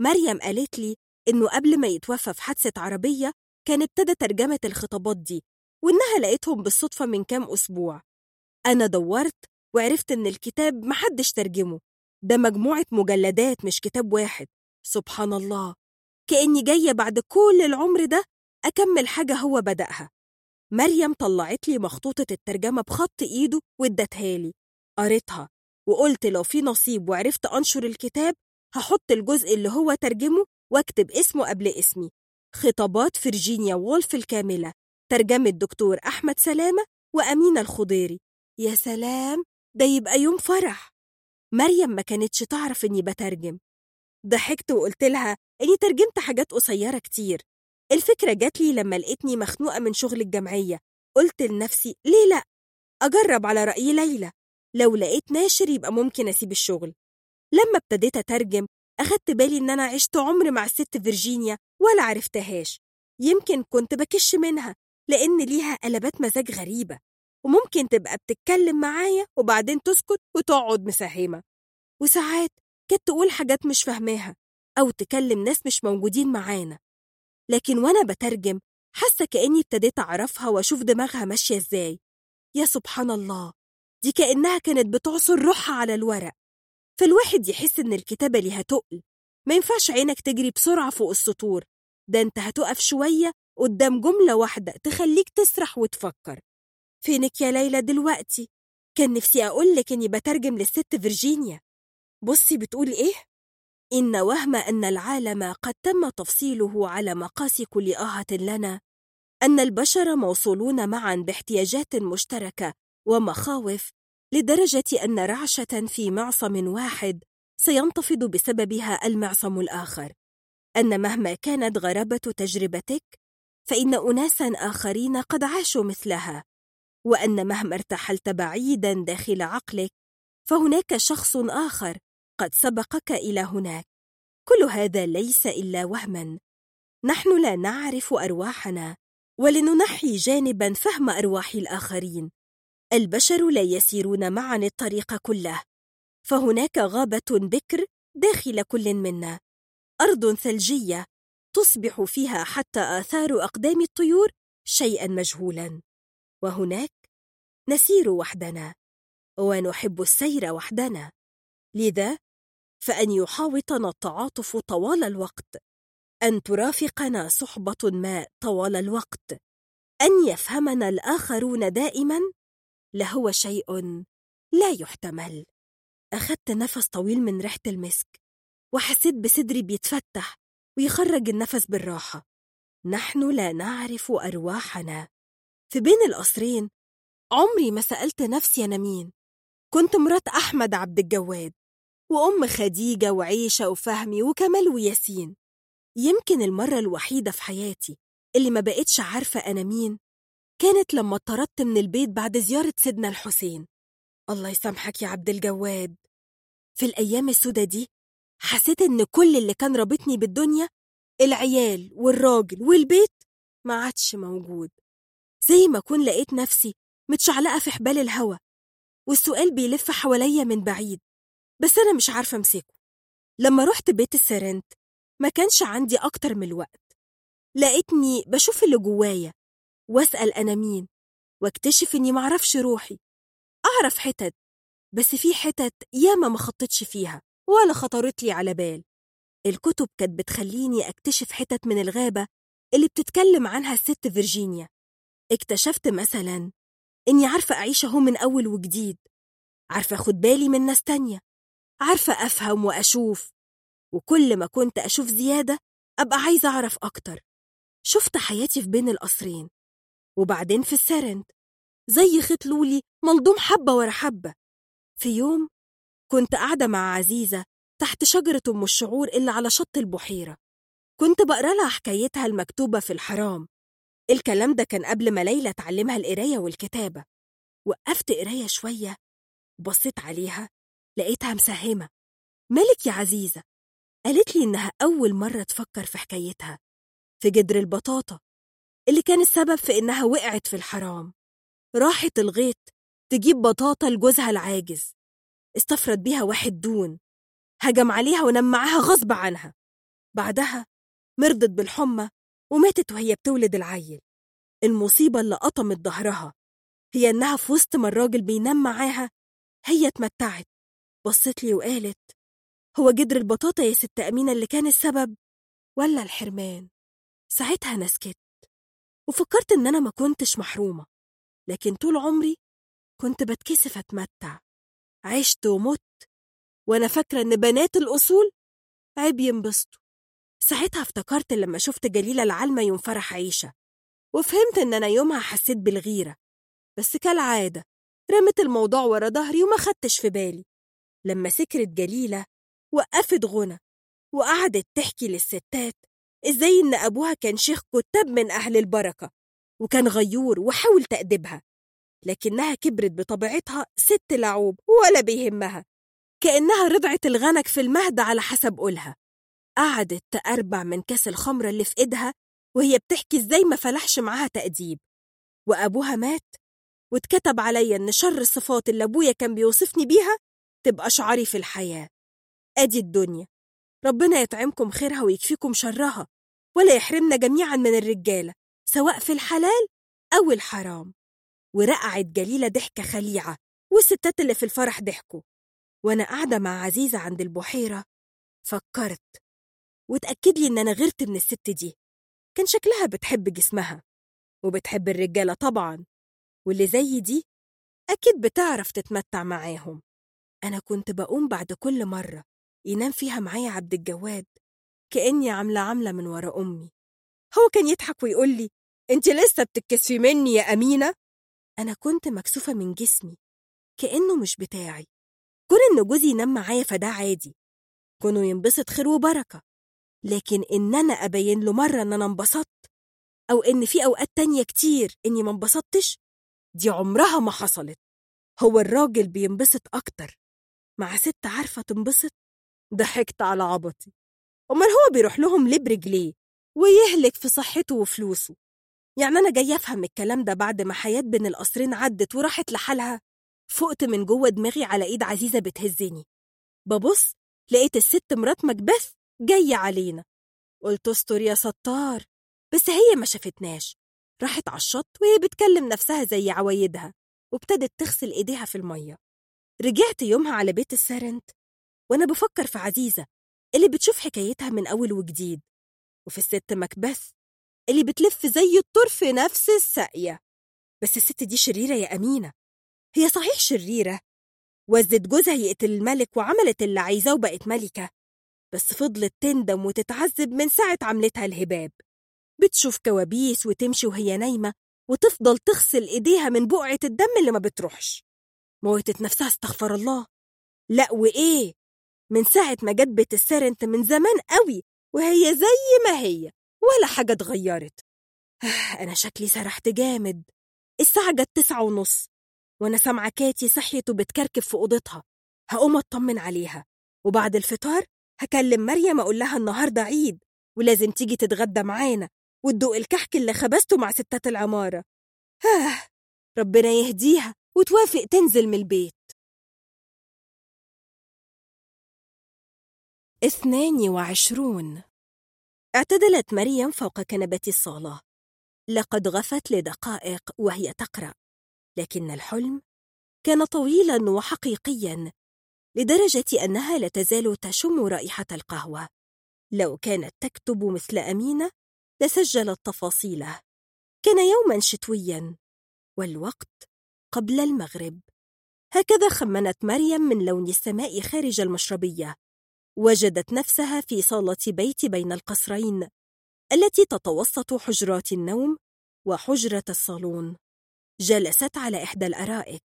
مريم قالت لي إنه قبل ما يتوفى في حادثة عربية كان ابتدى ترجمة الخطابات دي وإنها لقيتهم بالصدفة من كام أسبوع. أنا دورت وعرفت إن الكتاب محدش ترجمه. ده مجموعة مجلدات مش كتاب واحد. سبحان الله كأني جاية بعد كل العمر ده أكمل حاجة هو بدأها. مريم طلعت لي مخطوطة الترجمة بخط إيده وادتها لي. قريتها وقلت لو في نصيب وعرفت أنشر الكتاب هحط الجزء اللي هو ترجمه وأكتب اسمه قبل اسمي. خطابات فرجينيا وولف الكاملة. ترجمة دكتور أحمد سلامة وأمينة الخضيري. يا سلام ده يبقى يوم فرح. مريم ما كانتش تعرف إني بترجم. ضحكت وقلت لها إني ترجمت حاجات قصيرة كتير. الفكرة جات لي لما لقيتني مخنوقة من شغل الجمعية. قلت لنفسي ليه لأ؟ أجرب على رأي ليلى. لو لقيت ناشر يبقى ممكن أسيب الشغل. لما ابتديت أترجم أخدت بالي إن أنا عشت عمر مع الست فيرجينيا ولا عرفتهاش. يمكن كنت بكش منها لأن ليها قلبات مزاج غريبة. وممكن تبقى بتتكلم معايا وبعدين تسكت وتقعد مساهمة. وساعات كانت تقول حاجات مش فاهماها أو تكلم ناس مش موجودين معانا. لكن وأنا بترجم حاسة كأني ابتديت أعرفها وأشوف دماغها ماشية إزاي. يا سبحان الله! دي كأنها كانت بتعصر روحها على الورق. فالواحد يحس إن الكتابة ليها تقل. ما ينفعش عينك تجري بسرعة فوق السطور. ده أنت هتقف شوية قدام جملة واحدة تخليك تسرح وتفكر. فينك يا ليلى دلوقتي؟ كان نفسي أقولك إني بترجم للست فيرجينيا. بصي بتقول إيه؟ إن وهم أن العالم قد تم تفصيله على مقاس كل آهة لنا أن البشر موصولون معا باحتياجات مشتركة ومخاوف لدرجة أن رعشة في معصم واحد سينتفض بسببها المعصم الآخر. أن مهما كانت غرابة تجربتك فإن أناسا آخرين قد عاشوا مثلها. وأن مهما ارتحلت بعيدا داخل عقلك فهناك شخص آخر قد سبقك إلى هناك. كل هذا ليس إلا وهما. نحن لا نعرف أرواحنا ولننحي جانبا فهم أرواح الآخرين. البشر لا يسيرون معا الطريق كله. فهناك غابة بكر داخل كل منا. أرض ثلجية تصبح فيها حتى آثار أقدام الطيور شيئا مجهولا. وهناك نسير وحدنا ونحب السير وحدنا. لذا فأن يحاوطنا التعاطف طوال الوقت أن ترافقنا صحبة ما طوال الوقت أن يفهمنا الآخرون دائما لهو شيء لا يحتمل. أخذت نفس طويل من ريحة المسك وحسيت بصدري بيتفتح ويخرج النفس بالراحة. نحن لا نعرف أرواحنا. في بين القصرين. عمري ما سألت نفسي أنا مين. كنت مرات أحمد عبد الجواد وأم خديجة وعيشة وفهمي وكمال وياسين. يمكن المرة الوحيدة في حياتي اللي ما بقتش عارفة أنا مين كانت لما اتطردت من البيت بعد زيارة سيدنا الحسين. الله يسامحك يا عبد الجواد. في الأيام السودة دي حسيت إن كل اللي كان رابطني بالدنيا العيال والراجل والبيت ما عادش موجود. زي ما أكون لقيت نفسي متشعلقة في حبال الهوا والسؤال بيلف حواليا من بعيد بس أنا مش عارفة أمسكه. لما رحت بيت السرنت ما كانش عندي أكتر من الوقت. لقيتني بشوف اللي جوايا وأسأل أنا مين واكتشف إني معرفش روحي. أعرف حتت بس في حتت ياما ما خطتش فيها ولا خطرت لي على بال. الكتب كانت بتخليني أكتشف حتت من الغابة اللي بتتكلم عنها الست فيرجينيا. اكتشفت مثلا إني عارفة أعيش أهو من أول وجديد. عارفة أخد بالي من ناس تانية. عارفة أفهم وأشوف. وكل ما كنت أشوف زيادة أبقى عايزة أعرف أكتر. شفت حياتي في بين القصرين. وبعدين في السرند زي خيط لولي ملضوم حبة ورا حبة. في يوم كنت قاعدة مع عزيزة تحت شجرة أم الشعور اللي على شط البحيرة. كنت بقرأ لها حكايتها المكتوبة في الحرام. الكلام ده كان قبل ما ليلى تعلمها القراية والكتابة. وقفت قراية شوية بصيت عليها لقيتها مساهمة مالك يا عزيزة؟ قالت لي إنها أول مرة تفكر في حكايتها. في جدر البطاطا اللي كان السبب في إنها وقعت في الحرام. راحت الغيط تجيب بطاطا لجوزها العاجز. استفرد بيها واحد دون. هجم عليها ونام معاها غصب عنها. بعدها مرضت بالحمى وماتت وهي بتولد العيل. المصيبة اللي قطمت ظهرها هي إنها في وسط ما الراجل بينام معاها هي اتمتعت. بصت لي وقالت هو جدر البطاطا يا ست أمينة اللي كان السبب ولا الحرمان؟ ساعتها أنا وفكرت إن أنا ما كنتش محرومة لكن طول عمري كنت بتكسف أتمتع. عشت ومت وأنا فاكرة إن بنات الأصول عيب ينبسطوا. ساعتها افتكرت لما شفت جليلة العلمة يوم فرح عيشة وفهمت إن أنا يومها حسيت بالغيرة. بس كالعادة رمت الموضوع ورا ظهري وما خدتش في بالي. لما سكرت جليلة وقفت غنى وقعدت تحكي للستات إزاي إن أبوها كان شيخ كتاب من أهل البركة وكان غيور وحاول تأدبها لكنها كبرت بطبيعتها ست لعوب ولا بيهمها كأنها رضعت الغنك في المهد على حسب قولها. قعدت تأربع من كاس الخمرة اللي في إيدها وهي بتحكي إزاي ما فلحش معاها تأديب. وأبوها مات واتكتب عليا إن شر الصفات اللي أبويا كان بيوصفني بيها تبقى شعاري في الحياة. أدي الدنيا. ربنا يطعمكم خيرها ويكفيكم شرها ولا يحرمنا جميعا من الرجالة سواء في الحلال أو الحرام. ورقعت جليلة ضحكة خليعة والستات اللي في الفرح ضحكوا. وأنا قاعدة مع عزيزة عند البحيرة فكرت وتأكد لي إن أنا غيرت من الست دي. كان شكلها بتحب جسمها. وبتحب الرجالة طبعا. واللي زي دي أكيد بتعرف تتمتع معاهم. أنا كنت بقوم بعد كل مرة ينام فيها معايا عبد الجواد كأني عاملة عاملة من ورا أمي. هو كان يضحك ويقول لي أنت لسه بتتكسفي مني يا أمينة؟ أنا كنت مكسوفة من جسمي كأنه مش بتاعي. كون إن جوزي ينام معايا فده عادي. كونه ينبسط خير وبركة. لكن إن أنا أبين له مرة إن أنا انبسطت أو إن في أوقات تانية كتير إني ما انبسطتش دي عمرها ما حصلت. هو الراجل بينبسط أكتر. مع ست عارفة تنبسط؟ ضحكت على عبطي. أمال هو بيروح لهم ليه برجليه؟ ويهلك في صحته وفلوسه. يعني أنا جاية أفهم الكلام ده بعد ما حياة بين القصرين عدت وراحت لحالها فقت من جوه دماغي على إيد عزيزة بتهزني. ببص لقيت الست مرات مكبث جاية علينا. قلت استر يا ستار. بس هي ما شافتناش. راحت على الشط وهي بتكلم نفسها زي عوايدها وابتدت تغسل إيديها في المية. رجعت يومها على بيت السرنت وأنا بفكر في عزيزة اللي بتشوف حكايتها من أول وجديد وفي الست مكبث اللي بتلف زي الطور في نفس الساقية. بس الست دي شريرة يا أمينة. هي صحيح شريرة. وزت جوزها يقتل الملك وعملت اللي عايزاه وبقت ملكة. بس فضلت تندم وتتعذب من ساعة عملتها الهباب. بتشوف كوابيس وتمشي وهي نايمة وتفضل تغسل إيديها من بقعة الدم اللي ما بتروحش. موتت نفسها استغفر الله. لا وإيه؟ من ساعة ما جت بيت السرنت من زمان قوي وهي زي ما هي ولا حاجة اتغيرت. أنا شكلي سرحت جامد. الساعة جت تسعة ونص وأنا سامعة كاتي صحيت وبتكركب في أوضتها. هقوم أطمن عليها. وبعد الفطار هكلم مريم أقول لها النهاردة عيد ولازم تيجي تتغدى معانا وتدوق الكحك اللي خبزته مع ستات العمارة. آه ربنا يهديها وتوافق تنزل من البيت. اثنان وعشرون. اعتدلت مريم فوق كنبة الصالة. لقد غفت لدقائق وهي تقرأ لكن الحلم كان طويلا وحقيقيا لدرجة أنها لا تزال تشم رائحة القهوة. لو كانت تكتب مثل أمينة لسجلت تفاصيله كان يوما شتويا. والوقت قبل المغرب. هكذا خمنت مريم من لون السماء خارج المشربية. وجدت نفسها في صالة بيت بين القصرين التي تتوسط حجرات النوم وحجرة الصالون. جلست على إحدى الأرائك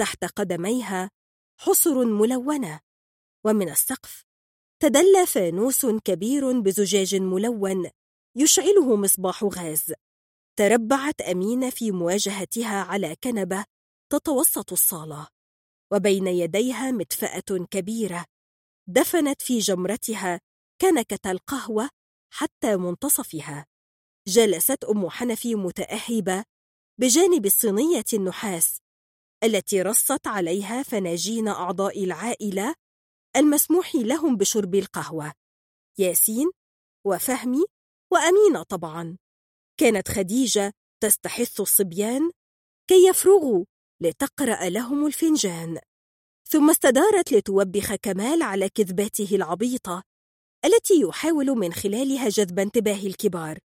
تحت قدميها حصر ملونة. ومن السقف تدلى فانوس كبير بزجاج ملون يشعله مصباح غاز. تربعت أمينة في مواجهتها على كنبة تتوسط الصالة. وبين يديها مدفأة كبيرة. دفنت في جمرتها كنكة القهوة حتى منتصفها. جلست أم حنفي متأهبة بجانب صينية النحاس. التي رصت عليها فناجين أعضاء العائلة المسموح لهم بشرب القهوة ياسين وفهمي وأمينة طبعا. كانت خديجة تستحث الصبيان كي يفرغوا لتقرأ لهم الفنجان. ثم استدارت لتوبخ كمال على كذباته العبيطة التي يحاول من خلالها جذب انتباه الكبار.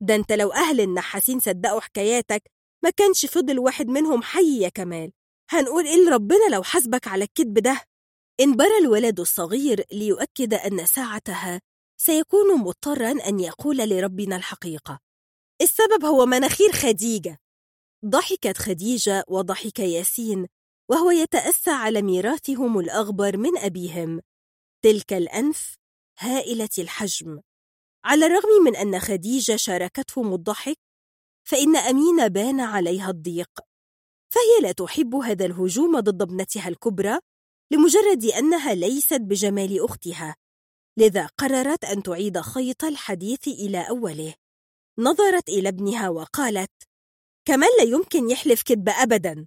ده انت لو أهل النحاسين صدقوا حكاياتك ما كانش فضل واحد منهم حي يا كمال. هنقول إيه ربنا لو حسبك على الكذب ده؟ انبرى الولد الصغير ليؤكد أن ساعتها سيكون مضطرا أن يقول لربنا الحقيقة. السبب هو مناخير خديجة. ضحكت خديجة وضحك ياسين وهو يتأسى على ميراثهم الأغبر من أبيهم. تلك الأنف هائلة الحجم. على الرغم من أن خديجة شاركتهم الضحك فإن أمينة بان عليها الضيق. فهي لا تحب هذا الهجوم ضد ابنتها الكبرى لمجرد أنها ليست بجمال أختها. لذا قررت أن تعيد خيط الحديث إلى أوله. نظرت إلى ابنها وقالت كمال لا يمكن يحلف كذب أبدا.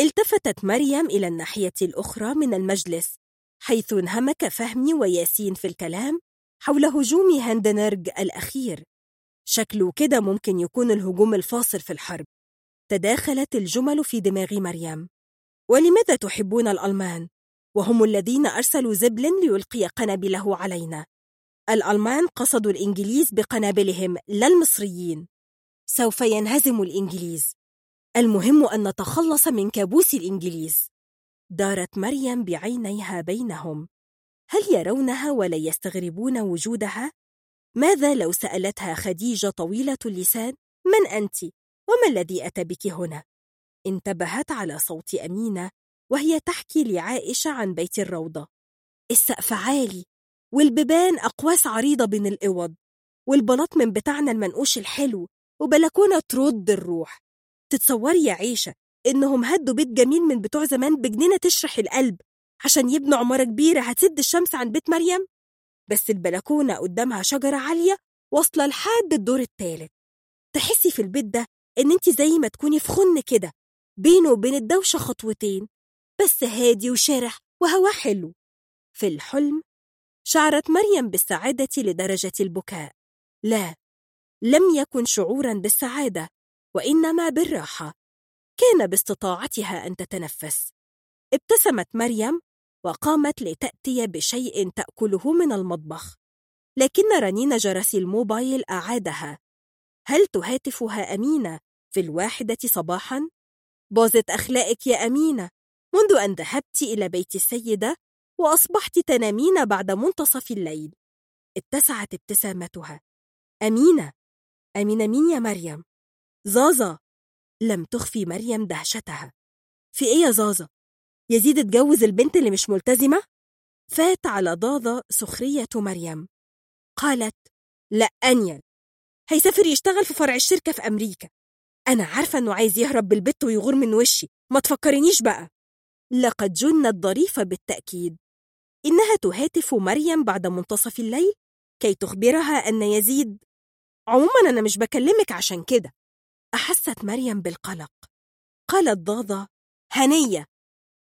التفتت مريم إلى الناحية الأخرى من المجلس حيث انهمك فهمي وياسين في الكلام حول هجوم هاندنرج الأخير. شكله كده ممكن يكون الهجوم الفاصل في الحرب. تداخلت الجمل في دماغ مريم. ولماذا تحبون الألمان؟ وهم الذين أرسلوا زبلن ليلقي قنابله علينا. الألمان قصدوا الإنجليز بقنابلهم لا المصريين. سوف ينهزم الإنجليز. المهم أن نتخلص من كابوس الإنجليز. دارت مريم بعينيها بينهم. هل يرونها ولا يستغربون وجودها؟ ماذا لو سألتها خديجة طويلة اللسان؟ من أنت؟ وما الذي أتى بك هنا؟ انتبهت على صوت أمينة وهي تحكي لعائشة عن بيت الروضة. السقف عالي والبيبان أقواس عريضة بين الأوض. والبلاط من بتاعنا المنقوش الحلو وبلكونة ترد الروح. تتصوري يا عيشة إنهم هدوا بيت جميل من بتوع زمان بجنينة تشرح القلب. عشان يبنوا عمارة كبيرة هتسد الشمس عن بيت مريم؟ بس البلكونة قدامها شجرة عالية واصلة لحد الدور التالت. تحسي في البيت ده إن أنت زي ما تكوني في خن كده بينه وبين الدوشة خطوتين بس هادي وشارح وهواه حلو. في الحلم شعرت مريم بالسعادة لدرجة البكاء. لا لم يكن شعورا بالسعادة وإنما بالراحة. كان باستطاعتها أن تتنفس. ابتسمت مريم وقامت لتأتي بشيء تأكله من المطبخ. لكن رنين جرس الموبايل أعادها. هل تهاتفها أمينة في الواحدة صباحا؟ باظت أخلاقك يا أمينة. منذ أن ذهبت إلى بيت السيدة وأصبحت تنامين بعد منتصف الليل. اتسعت ابتسامتها. أمينة. أمينة مين يا مريم؟ زازا. لم تخفي مريم دهشتها. في إيه يا زازا؟ يزيد اتجوز البنت اللي مش ملتزمة؟ فات على ضاضة سخرية مريم. قالت لا أنيل. هيسافر يشتغل في فرع الشركة في أمريكا. أنا عارفة إنه عايز يهرب بالبت ويغور من وشي. ما تفكرنيش بقى. لقد جنت ظريفة بالتأكيد. إنها تهاتف مريم بعد منتصف الليل كي تخبرها أن يزيد عموما أنا مش بكلمك عشان كده. أحست مريم بالقلق. قالت ضاضة هنية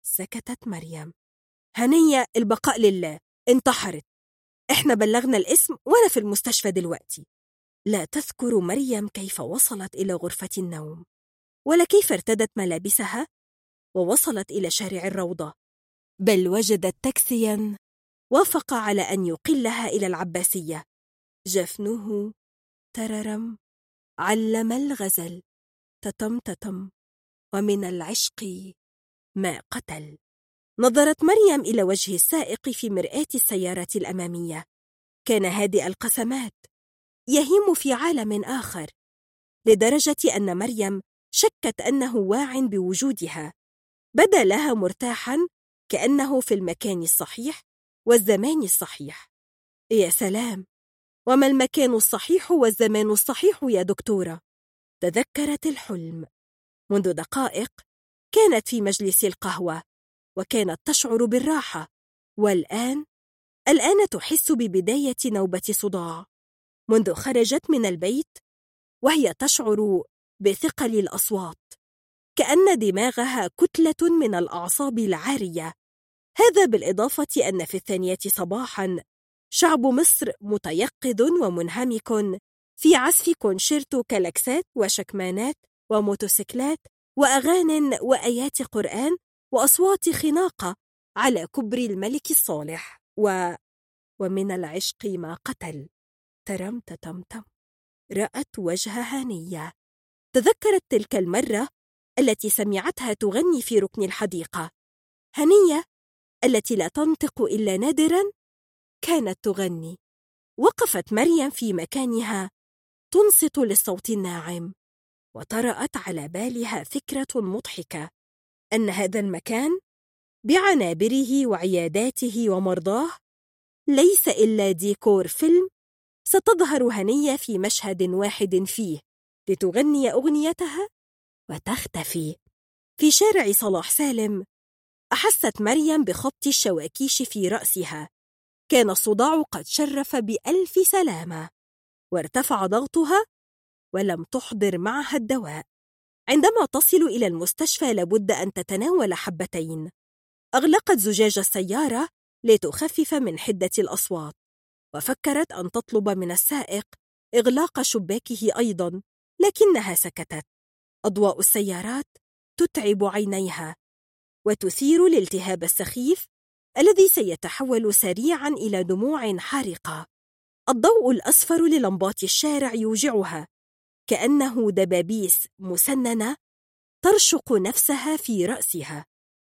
سكتت مريم. هنية البقاء لله. انتحرت. إحنا بلغنا الاسم وأنا في المستشفى دلوقتي. لا تذكر مريم كيف وصلت إلى غرفة النوم. ولا كيف ارتدت ملابسها ووصلت إلى شارع الروضة. بل وجدت تاكسيا وافق على أن يقلها إلى العباسية. جفنه تررم. علم الغزل. تتم تتم. ومن العشق ما قتل. نظرت مريم إلى وجه السائق في مرآة السيارة الأمامية. كان هادئ القسمات. يهيم في عالم آخر. لدرجة أن مريم شكت أنه واع بوجودها. بدا لها مرتاحا كأنه في المكان الصحيح والزمان الصحيح. يا سلام! وما المكان الصحيح والزمان الصحيح يا دكتورة؟ تذكرت الحلم. منذ دقائق كانت في مجلس القهوة وكانت تشعر بالراحة. والآن؟ الآن تحس ببداية نوبة صداع. منذ خرجت من البيت وهي تشعر بثقل الأصوات كأن دماغها كتلة من الأعصاب العارية. هذا بالإضافة أن في الثانية صباحاً شعب مصر متيقظ ومنهمك. في عزف كونشيرتو كلاكسات وشكمانات وموتوسيكلات وأغان وآيات قرآن وأصوات خناقة على كبر الملك الصالح. و... ومن العشق ما قتل. ترم تتمتم رأت وجه هانية. تذكرت تلك المرة التي سمعتها تغني في ركن الحديقة. هنية التي لا تنطق إلا نادرا كانت تغني. وقفت مريم في مكانها تنصت للصوت الناعم. وطرأت على بالها فكرة مضحكة أن هذا المكان بعنابره وعياداته ومرضاه ليس إلا ديكور فيلم ستظهر هنية في مشهد واحد فيه لتغني أغنيتها وتختفي. في شارع صلاح سالم أحست مريم بخبط الشواكيش في رأسها. كان الصداع قد شرف بألف سلامة وارتفع ضغطها ولم تحضر معها الدواء. عندما تصل إلى المستشفى لابد أن تتناول حبتين. أغلقت زجاج السيارة لتخفف من حدة الأصوات وفكرت أن تطلب من السائق إغلاق شباكه أيضا لكنها سكتت. أضواء السيارات تتعب عينيها وتثير الالتهاب السخيف الذي سيتحول سريعا إلى دموع حارقة. الضوء الأصفر للمبات الشارع يوجعها. كأنه دبابيس مسننة ترشق نفسها في رأسها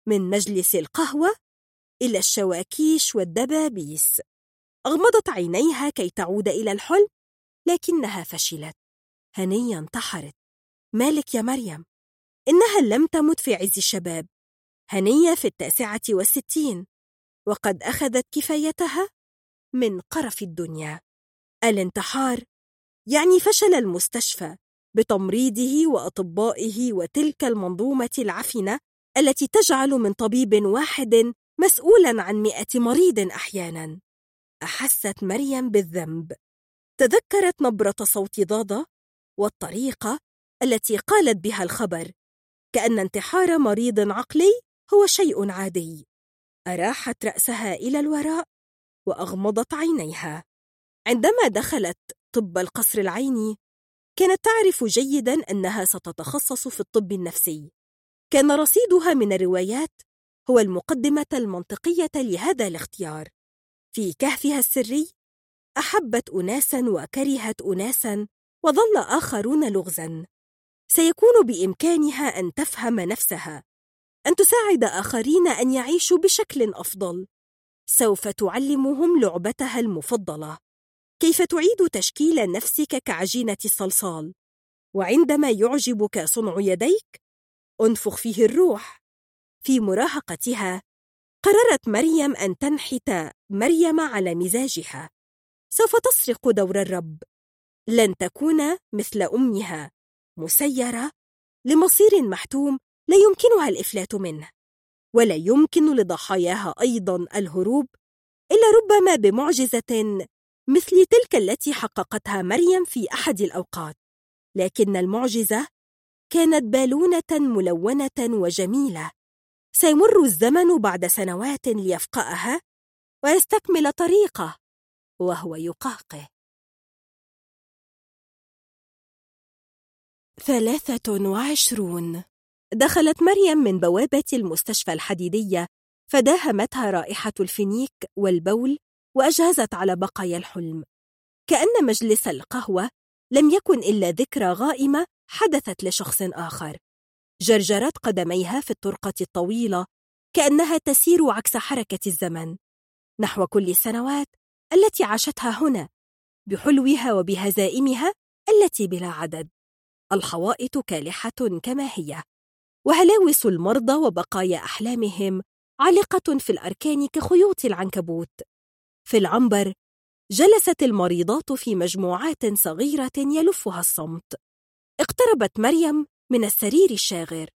من مجلس القهوة إلى الشواكيش والدبابيس. أغمضت عينيها كي تعود إلى الحلم لكنها فشلت. هنيا انتحرت. مالك يا مريم؟ إنها لم تمت في عز الشباب. هنية في التاسعة والستين. وقد أخذت كفايتها من قرف الدنيا. الانتحار يعني فشل المستشفى بتمريضه وأطبائه وتلك المنظومة العفنة التي تجعل من طبيب واحد مسؤولا عن مئة مريض أحيانا. أحست مريم بالذنب. تذكرت نبرة صوت ضاضة والطريقة التي قالت بها الخبر. كأن انتحار مريض عقلي هو شيء عادي. أراحت رأسها إلى الوراء وأغمضت عينيها. عندما دخلت طب القصر العيني؟ كانت تعرف جيدا أنها ستتخصص في الطب النفسي. كان رصيدها من الروايات هو المقدمة المنطقية لهذا الاختيار. في كهفها السري أحبت أناسا وكرهت أناسا وظل آخرون لغزا. سيكون بإمكانها أن تفهم نفسها أن تساعد آخرين أن يعيشوا بشكل أفضل. سوف تعلمهم لعبتها المفضلة. كيف تعيد تشكيل نفسك كعجينة الصلصال؟ وعندما يعجبك صنع يديك انفخ فيه الروح. في مراهقتها قررت مريم أن تنحت مريم على مزاجها. سوف تسرق دور الرب. لن تكون مثل أمها. مسيرة لمصير محتوم لا يمكنها الإفلات منه. ولا يمكن لضحاياها أيضا الهروب إلا ربما بمعجزة مثل تلك التي حققتها مريم في أحد الأوقات. لكن المعجزة كانت بالونة ملونة وجميلة. سيمر الزمن بعد سنوات ليفقأها ويستكمل طريقه وهو يقهقه ثلاثة وعشرون. دخلت مريم من بوابة المستشفى الحديدية فداهمتها رائحة الفينيك والبول وأجهزت على بقايا الحلم. كأن مجلس القهوة لم يكن إلا ذكرى غائمة حدثت لشخص آخر. جرجرت قدميها في الطرقة الطويلة كأنها تسير عكس حركة الزمن. نحو كل السنوات التي عاشتها هنا بحلوها وبهزائمها التي بلا عدد. الحوائط كالحة كما هي. وهلاوس المرضى وبقايا أحلامهم عالقة في الأركان كخيوط العنكبوت. في العنبر جلست المريضات في مجموعات صغيرة يلفها الصمت. اقتربت مريم من السرير الشاغر.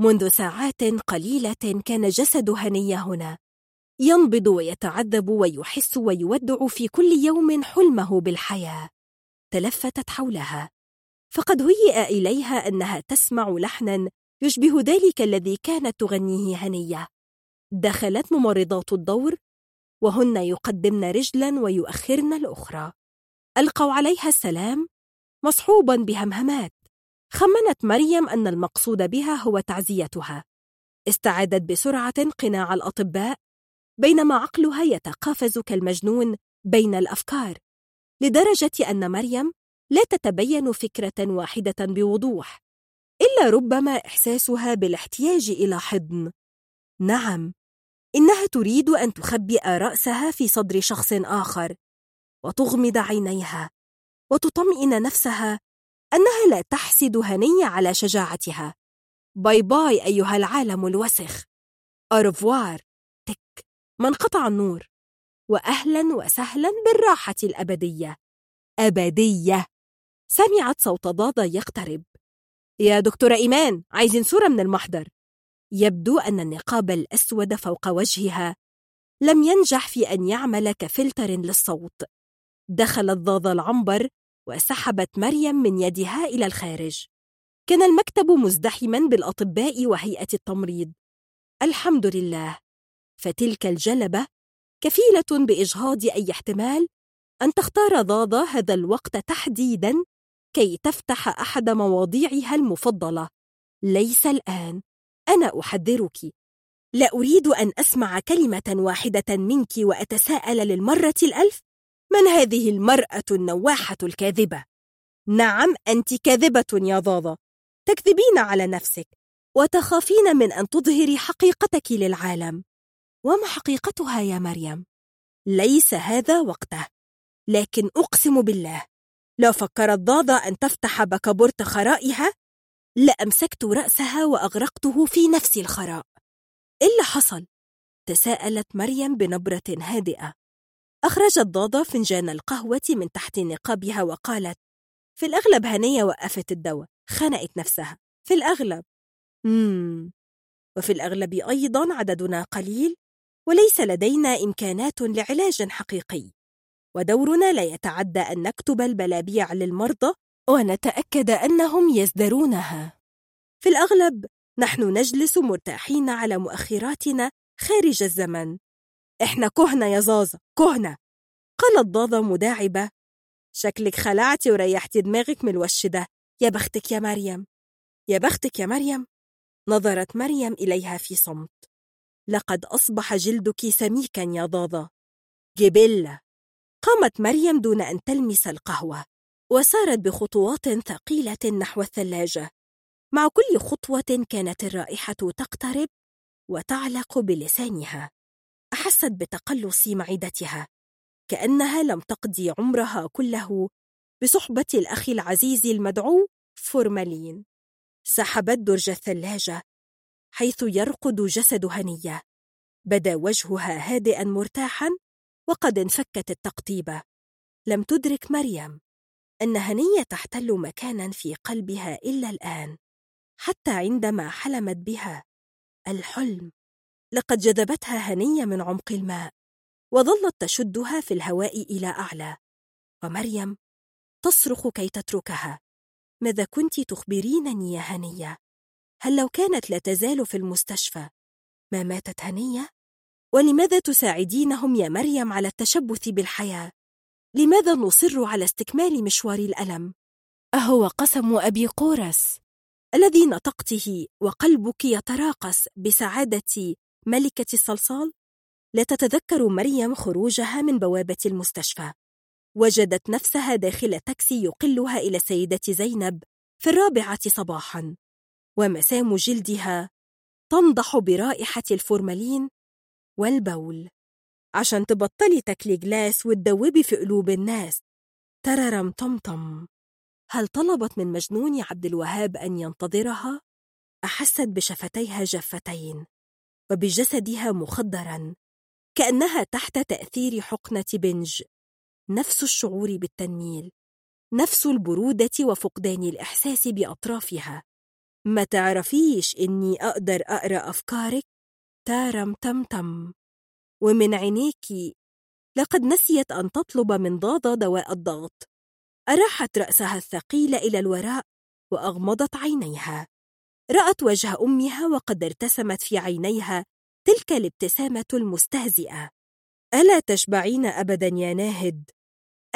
منذ ساعات قليلة كان جسد هنية هنا. ينبض ويتعذب ويحس ويودع في كل يوم حلمه بالحياة. تلفتت حولها. فقد هيئ إليها أنها تسمع لحنا يشبه ذلك الذي كانت تغنيه هنية. دخلت ممرضات الدور وهن يقدمن رجلا ويؤخرن الأخرى. ألقوا عليها السلام. مصحوبا بهمهمات. خمنت مريم أن المقصود بها هو تعزيتها. استعادت بسرعة قناع الأطباء بينما عقلها يتقافز كالمجنون بين الأفكار لدرجة أن مريم لا تتبين فكرة واحدة بوضوح إلا ربما إحساسها بالاحتياج إلى حضن. نعم. إنها تريد أن تخبئ رأسها في صدر شخص آخر وتغمض عينيها وتطمئن نفسها أنها لا تحسد هنية على شجاعتها. باي باي أيها العالم الوسخ. أرفوار تك. ما انقطع النور. وأهلا وسهلا بالراحة الأبدية. أبدية. سمعت صوت ضاضة يقترب. يا دكتورة إيمان عايزين صورة من المحضر. يبدو أن النقاب الأسود فوق وجهها لم ينجح في أن يعمل كفلتر للصوت. دخلت ضاضة العنبر وسحبت مريم من يدها إلى الخارج. كان المكتب مزدحما بالأطباء وهيئة التمريض. الحمد لله. فتلك الجلبة كفيلة بإجهاض أي احتمال أن تختار ضاضة هذا الوقت تحديدا كي تفتح أحد مواضيعها المفضلة. ليس الآن. أنا أحذرك لا أريد أن أسمع كلمة واحدة منك وأتساءل للمرة الألف من هذه المرأة النواحة الكاذبة؟ نعم أنت كاذبة يا ضاضة تكذبين على نفسك وتخافين من أن تظهري حقيقتك للعالم وما حقيقتها يا مريم؟ ليس هذا وقته لكن أقسم بالله لو فكرت ضاضة أن تفتح بكابورت خرائها لأمسكت رأسها وأغرقته في نفس الخراء. إلا حصل؟ تساءلت مريم بنبرة هادئة. أخرجت ضاضة فنجان القهوة من تحت نقابها وقالت في الأغلب هنية وقفت الدواء. خنقت نفسها. في الأغلب. مم. وفي الأغلب أيضا عددنا قليل. وليس لدينا إمكانات لعلاج حقيقي. ودورنا لا يتعدى أن نكتب البلابيع للمرضى ونتأكد أنهم يزدرونها. في الأغلب نحن نجلس مرتاحين على مؤخراتنا خارج الزمن. إحنا كهنة يا زازة كهنة! قالت ضاضة مداعبة. شكلك خلعتي وريحتي دماغك من الوش ده. يا بختك يا مريم! يا بختك يا مريم! نظرت مريم إليها في صمت. لقد أصبح جلدك سميكا يا ضاضة جبلة! قامت مريم دون أن تلمس القهوة. وسارت بخطوات ثقيلة نحو الثلاجة. مع كل خطوة كانت الرائحة تقترب وتعلق بلسانها. أحست بتقلص معدتها. كأنها لم تقضي عمرها كله بصحبة الأخ العزيز المدعو فورمالين. سحبت درج الثلاجة حيث يرقد جسد هنية. بدا وجهها هادئا مرتاحا وقد انفكت التقطيبة لم تدرك مريم. أن هنية تحتل مكانا في قلبها إلا الآن حتى عندما حلمت بها الحلم لقد جذبتها هنية من عمق الماء وظلت تشدها في الهواء إلى أعلى ومريم تصرخ كي تتركها ماذا كنت تخبرينني يا هنية؟ هل لو كانت لا تزال في المستشفى ما ماتت هنية؟ ولماذا تساعدينهم يا مريم على التشبث بالحياة؟ لماذا نصر على استكمال مشوار الألم؟ أهو قسم أبي قورس الذي نطقته وقلبك يتراقص بسعادة ملكة الصلصال؟ لا تتذكر مريم خروجها من بوابة المستشفى وجدت نفسها داخل تاكسي يقلها إلى السيدة زينب في الرابعة صباحا ومسام جلدها تنضح برائحة الفورمالين والبول عشان تبطلي تاكلي جلاس وتدوبي في قلوب الناس. تررم طمطم. هل طلبت من مجنون عبد الوهاب أن ينتظرها؟ أحست بشفتيها جافتين وبجسدها مخدرا كأنها تحت تأثير حقنة بنج. نفس الشعور بالتنميل نفس البرودة وفقدان الإحساس بأطرافها. ما تعرفيش إني أقدر أقرأ أفكارك؟ تارم تم تم ومن عينيكي لقد نسيت أن تطلب من ضاضة دواء الضغط. أراحت رأسها الثقيل إلى الوراء وأغمضت عينيها. رأت وجه أمها وقد ارتسمت في عينيها تلك الابتسامة المستهزئة. ألا تشبعين أبدا يا ناهد؟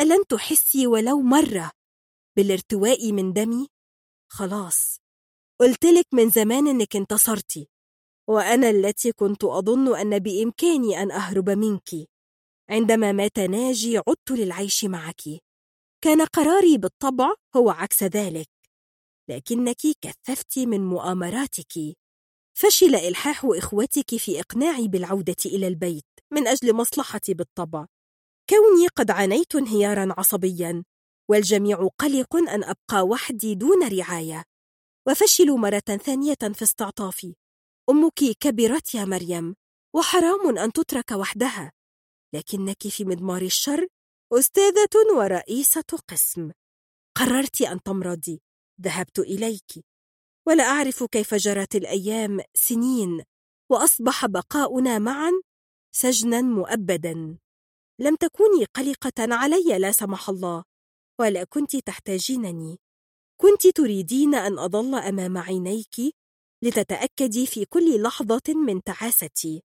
ألن تحسي ولو مرة بالارتواء من دمي؟ خلاص. قلتلك من زمان إنك انتصرتي. وأنا التي كنت أظن أن بإمكاني أن أهرب منك. عندما مات ناجي عدت للعيش معك. كان قراري بالطبع هو عكس ذلك. لكنك كثفت من مؤامراتك. فشل إلحاح إخوتك في إقناعي بالعودة إلى البيت من أجل مصلحتي بالطبع. كوني قد عانيت انهيارا عصبيا والجميع قلق أن أبقى وحدي دون رعاية. وفشلوا مرة ثانية في استعطافي. أمك كبرت يا مريم وحرام أن تترك وحدها. لكنك في مضمار الشر أستاذة ورئيسة قسم. قررت أن تمرضي. ذهبت إليك. ولا أعرف كيف جرت الأيام سنين. وأصبح بقاؤنا معا سجنا مؤبدا. لم تكوني قلقة علي لا سمح الله. ولا كنت تحتاجينني. كنت تريدين أن أظل أمام عينيك لتتأكدي في كل لحظة من تعاستي.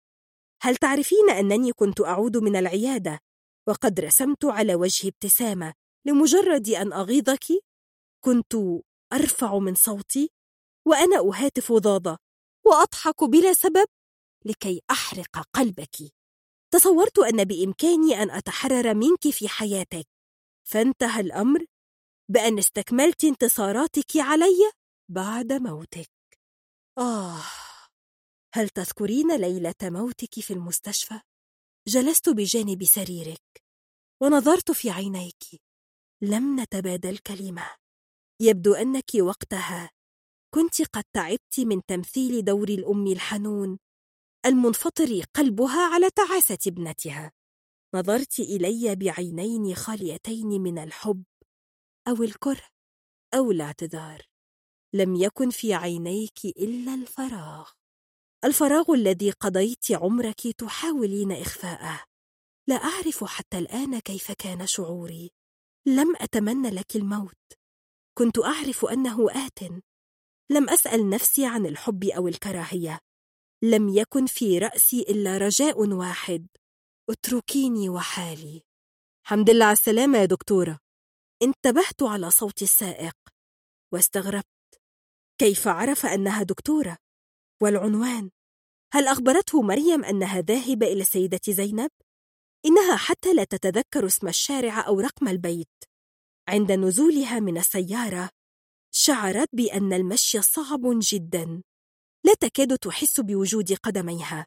هل تعرفين أنني كنت أعود من العيادة؟ وقد رسمت على وجهي ابتسامة لمجرد أن أغيظك؟ كنت أرفع من صوتي وأنا أهاتف ضاضة وأضحك بلا سبب لكي أحرق قلبك. تصورت أن بإمكاني أن أتحرر منك في حياتك. فانتهى الأمر بأن استكملت انتصاراتك علي بعد موتك. آه. هل تذكرين ليلة موتك في المستشفى؟ جلست بجانب سريرك ونظرت في عينيك. لم نتبادل كلمة. يبدو أنك وقتها كنت قد تعبت من تمثيل دور الأم الحنون المنفطر قلبها على تعاسة ابنتها. نظرت إلي بعينين خاليتين من الحب أو الكره أو الاعتذار. لم يكن في عينيك إلا الفراغ. الفراغ الذي قضيت عمرك تحاولين إخفاءه. لا أعرف حتى الآن كيف كان شعوري. لم أتمنى لك الموت. كنت أعرف أنه آت. لم أسأل نفسي عن الحب أو الكراهية. لم يكن في رأسي إلا رجاء واحد. اتركيني وحالي. حمد الله على السلامة يا دكتورة. انتبهت على صوت السائق. واستغربت. كيف عرف أنها دكتورة؟ والعنوان هل أخبرته مريم أنها ذاهبة إلى السيدة زينب؟ إنها حتى لا تتذكر اسم الشارع أو رقم البيت عند نزولها من السيارة شعرت بأن المشي صعب جدا لا تكاد تحس بوجود قدميها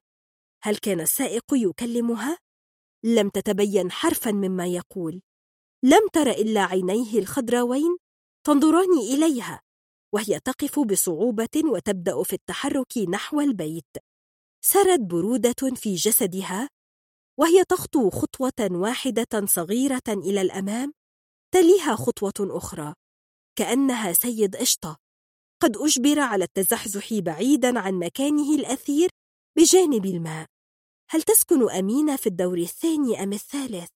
هل كان السائق يكلمها؟ لم تتبين حرفا مما يقول لم تر إلا عينيه الخضراوين تنظران إليها وهي تقف بصعوبة وتبدأ في التحرك نحو البيت. سرت برودة في جسدها وهي تخطو خطوة واحدة صغيرة إلى الأمام تليها خطوة أخرى. كأنها سيد قشطة. قد أجبر على التزحزح بعيدا عن مكانه الأثير بجانب الماء. هل تسكن أمينة في الدور الثاني أم الثالث؟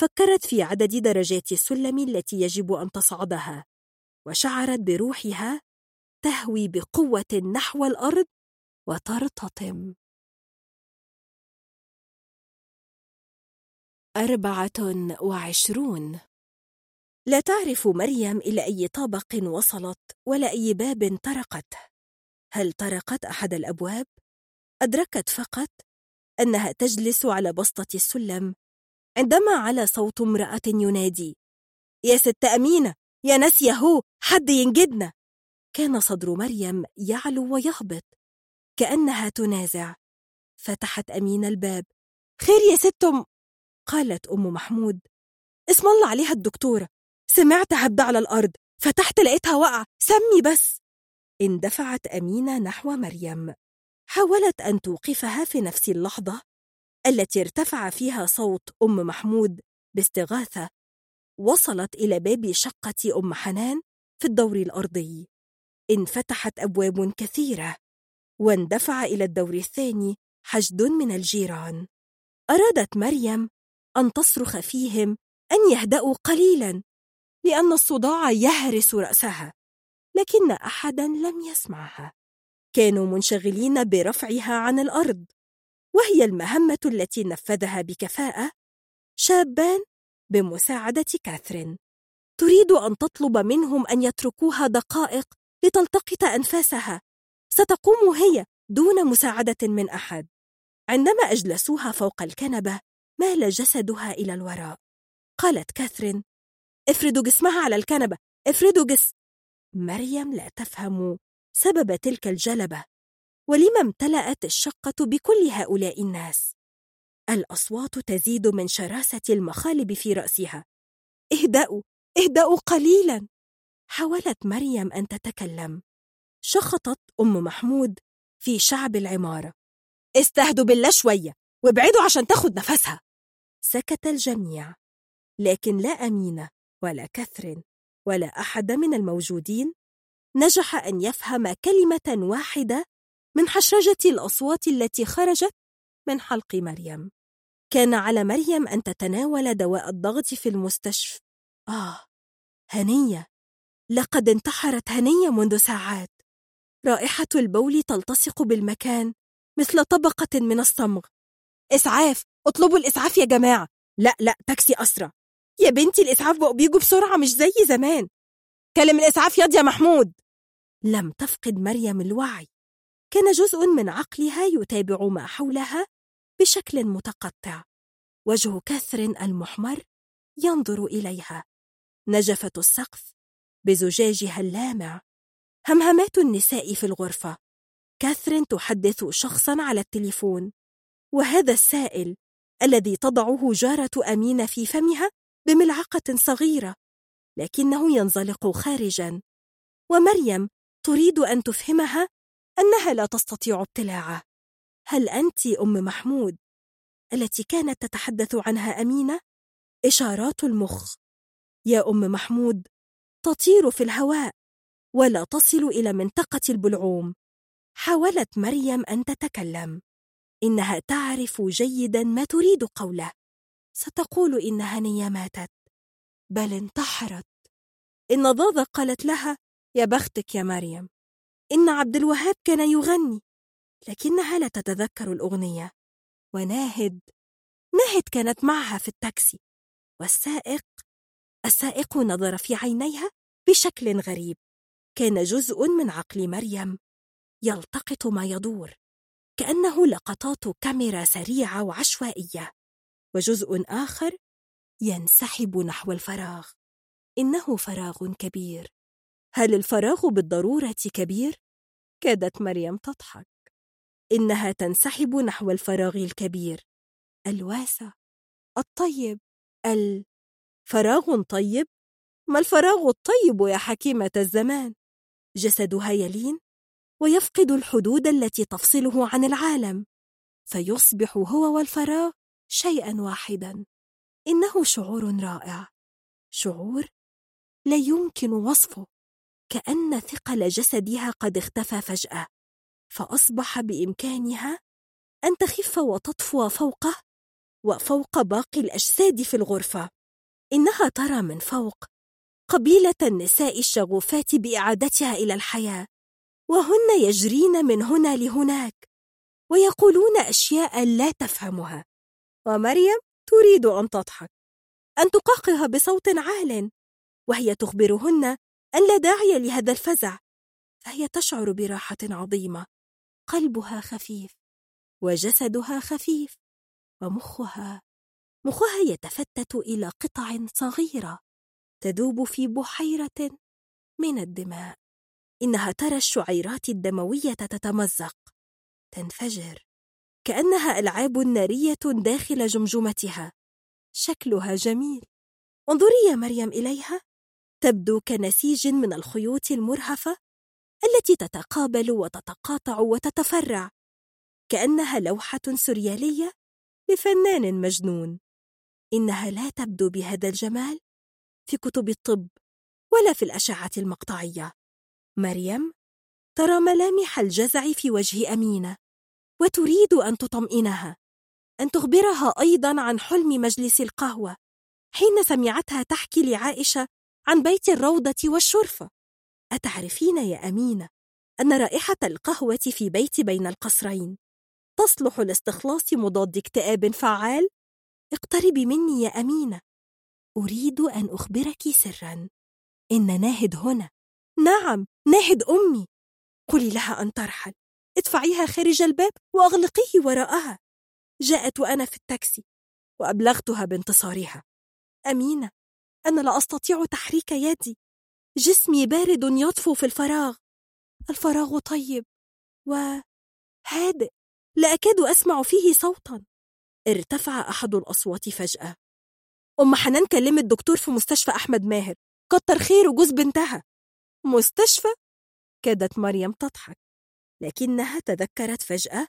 فكرت في عدد درجات السلم التي يجب أن تصعدها. وشعرت بروحها تهوي بقوة نحو الأرض وترتطم. أربعة وعشرون. لا تعرف مريم إلى أي طابق وصلت ولا أي باب طرقته. هل طرقت أحد الأبواب؟ أدركت فقط أنها تجلس على بسطة السلم عندما على صوت امرأة ينادي يا ست أمينة! يا ناس يهو حد ينجدنا. كان صدر مريم يعلو ويهبط كأنها تنازع. فتحت أمينة الباب. خير يا ست أم قالت أم محمود. اسم الله عليها الدكتورة. سمعت هبد على الأرض. فتحت لقيتها وقع سمي بس. اندفعت أمينة نحو مريم. حاولت أن توقفها في نفس اللحظة التي ارتفع فيها صوت أم محمود باستغاثة وصلت إلى باب شقة أم حنان في الدور الأرضي. انفتحت أبواب كثيرة واندفع إلى الدور الثاني حشد من الجيران. أرادت مريم أن تصرخ فيهم أن يهدأوا قليلا لأن الصداع يهرس رأسها لكن أحدا لم يسمعها. كانوا منشغلين برفعها عن الأرض وهي المهمة التي نفذها بكفاءة شابان بمساعدة كاثرين. تريد أن تطلب منهم أن يتركوها دقائق لتلتقط أنفاسها. ستقوم هي دون مساعدة من أحد. عندما أجلسوها فوق الكنبة مال جسدها إلى الوراء. قالت كاثرين افردوا جسمها على الكنبة افردوا جس مريم لا تفهم سبب تلك الجلبة ولما امتلأت الشقة بكل هؤلاء الناس؟ الأصوات تزيد من شراسة المخالب في رأسها. اهدأوا اهدأوا قليلا. حاولت مريم أن تتكلم. شخطت أم محمود في شعب العمارة. استهدوا بالله شوية وابعدوا عشان تاخد نفسها. سكت الجميع. لكن لا أمينة ولا كثر ولا أحد من الموجودين نجح أن يفهم كلمة واحدة من حشرجة الأصوات التي خرجت من حلق مريم. كان على مريم أن تتناول دواء الضغط في المستشفى. آه هنية. لقد انتحرت هنية منذ ساعات. رائحة البول تلتصق بالمكان مثل طبقة من الصمغ. إسعاف اطلبوا الإسعاف يا جماعة. لا لا تاكسي أسرع. يا بنتي الإسعاف بقوا بيجوا بسرعة مش زي زمان. كلم الإسعاف ياض يا محمود. لم تفقد مريم الوعي. كان جزء من عقلها يتابع ما حولها بشكل متقطع. وجه كاثرين المحمر ينظر إليها. نجفة السقف بزجاجها اللامع. همهمات النساء في الغرفة. كاثرين تحدث شخصا على التليفون. وهذا السائل الذي تضعه جارة أمين في فمها بملعقة صغيرة لكنه ينزلق خارجا. ومريم تريد أن تفهمها أنها لا تستطيع ابتلاعه هل أنت أم محمود التي كانت تتحدث عنها أمينة؟ إشارات المخ. يا أم محمود تطير في الهواء ولا تصل إلى منطقة البلعوم. حاولت مريم أن تتكلم. إنها تعرف جيدا ما تريد قوله. ستقول إن هنية ماتت. بل انتحرت. إن ضاضة قالت لها يا بختك يا مريم إن عبد الوهاب كان يغني. لكنها لا تتذكر الأغنية. وناهد ناهد كانت معها في التاكسي. والسائق السائق نظر في عينيها بشكل غريب. كان جزء من عقل مريم يلتقط ما يدور. كأنه لقطات كاميرا سريعة وعشوائية. وجزء آخر ينسحب نحو الفراغ. إنه فراغ كبير. هل الفراغ بالضرورة كبير؟ كادت مريم تضحك. إنها تنسحب نحو الفراغ الكبير. الواسع. الطيب. الفراغ طيب؟ ما الفراغ الطيب يا حكيمة الزمان؟ جسدها يلين ويفقد الحدود التي تفصله عن العالم. فيصبح هو والفراغ شيئا واحدا. إنه شعور رائع. شعور لا يمكن وصفه. كأن ثقل جسدها قد اختفى فجأة. فأصبح بإمكانها أن تخف وتطفو فوقه وفوق باقي الأجساد في الغرفة. إنها ترى من فوق قبيلة النساء الشغوفات بإعادتها إلى الحياة وهن يجرين من هنا لهناك ويقولون أشياء لا تفهمها. ومريم تريد أن تضحك أن تقاقها بصوت عال وهي تخبرهن أن لا داعي لهذا الفزع فهي تشعر براحة عظيمة. قلبها خفيف وجسدها خفيف ومخها مخها يتفتت إلى قطع صغيرة تذوب في بحيرة من الدماء. إنها ترى الشعيرات الدموية تتمزق تنفجر كأنها ألعاب نارية داخل جمجمتها. شكلها جميل. انظري يا مريم إليها. تبدو كنسيج من الخيوط المرهفة. التي تتقابل وتتقاطع وتتفرع. كأنها لوحة سريالية لفنان مجنون. إنها لا تبدو بهذا الجمال في كتب الطب ولا في الأشعة المقطعية. مريم ترى ملامح الجزع في وجه أمينة وتريد أن تطمئنها. أن تخبرها أيضا عن حلم مجلس القهوة حين سمعتها تحكي لعائشة عن بيت الروضة والشرفة. أتعرفين يا أمينة أن رائحة القهوة في بيت بين القصرين؟ تصلح لاستخلاص مضاد اكتئاب فعال؟ اقتربي مني يا أمينة. أريد أن أخبرك سرا. إن ناهد هنا. نعم ناهد أمي. قولي لها أن ترحل. ادفعيها خارج الباب وأغلقيه وراءها. جاءت وأنا في التاكسي وأبلغتها بانتصارها. أمينة أنا لا أستطيع تحريك يدي. جسمي بارد يطفو في الفراغ. الفراغ طيب وهادئ لا أكاد أسمع فيه صوتا. ارتفع أحد الأصوات فجأة. أم حنان كلمت دكتور في مستشفى أحمد ماهر. كتر خيره جوز بنتها. مستشفى؟ كادت مريم تضحك. لكنها تذكرت فجأة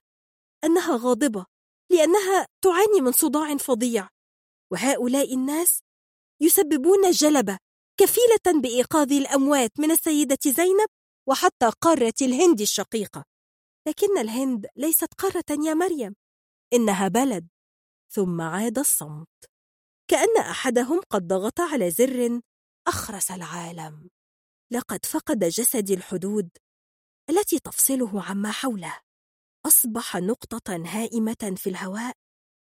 أنها غاضبة لأنها تعاني من صداع فظيع. وهؤلاء الناس يسببون جلبة. كفيلة بإيقاظ الأموات من السيدة زينب وحتى قارة الهند الشقيقة. لكن الهند ليست قارة يا مريم إنها بلد. ثم عاد الصمت. كأن أحدهم قد ضغط على زر أخرس العالم. لقد فقد جسدي الحدود التي تفصله عما حوله. أصبح نقطة هائمة في الهواء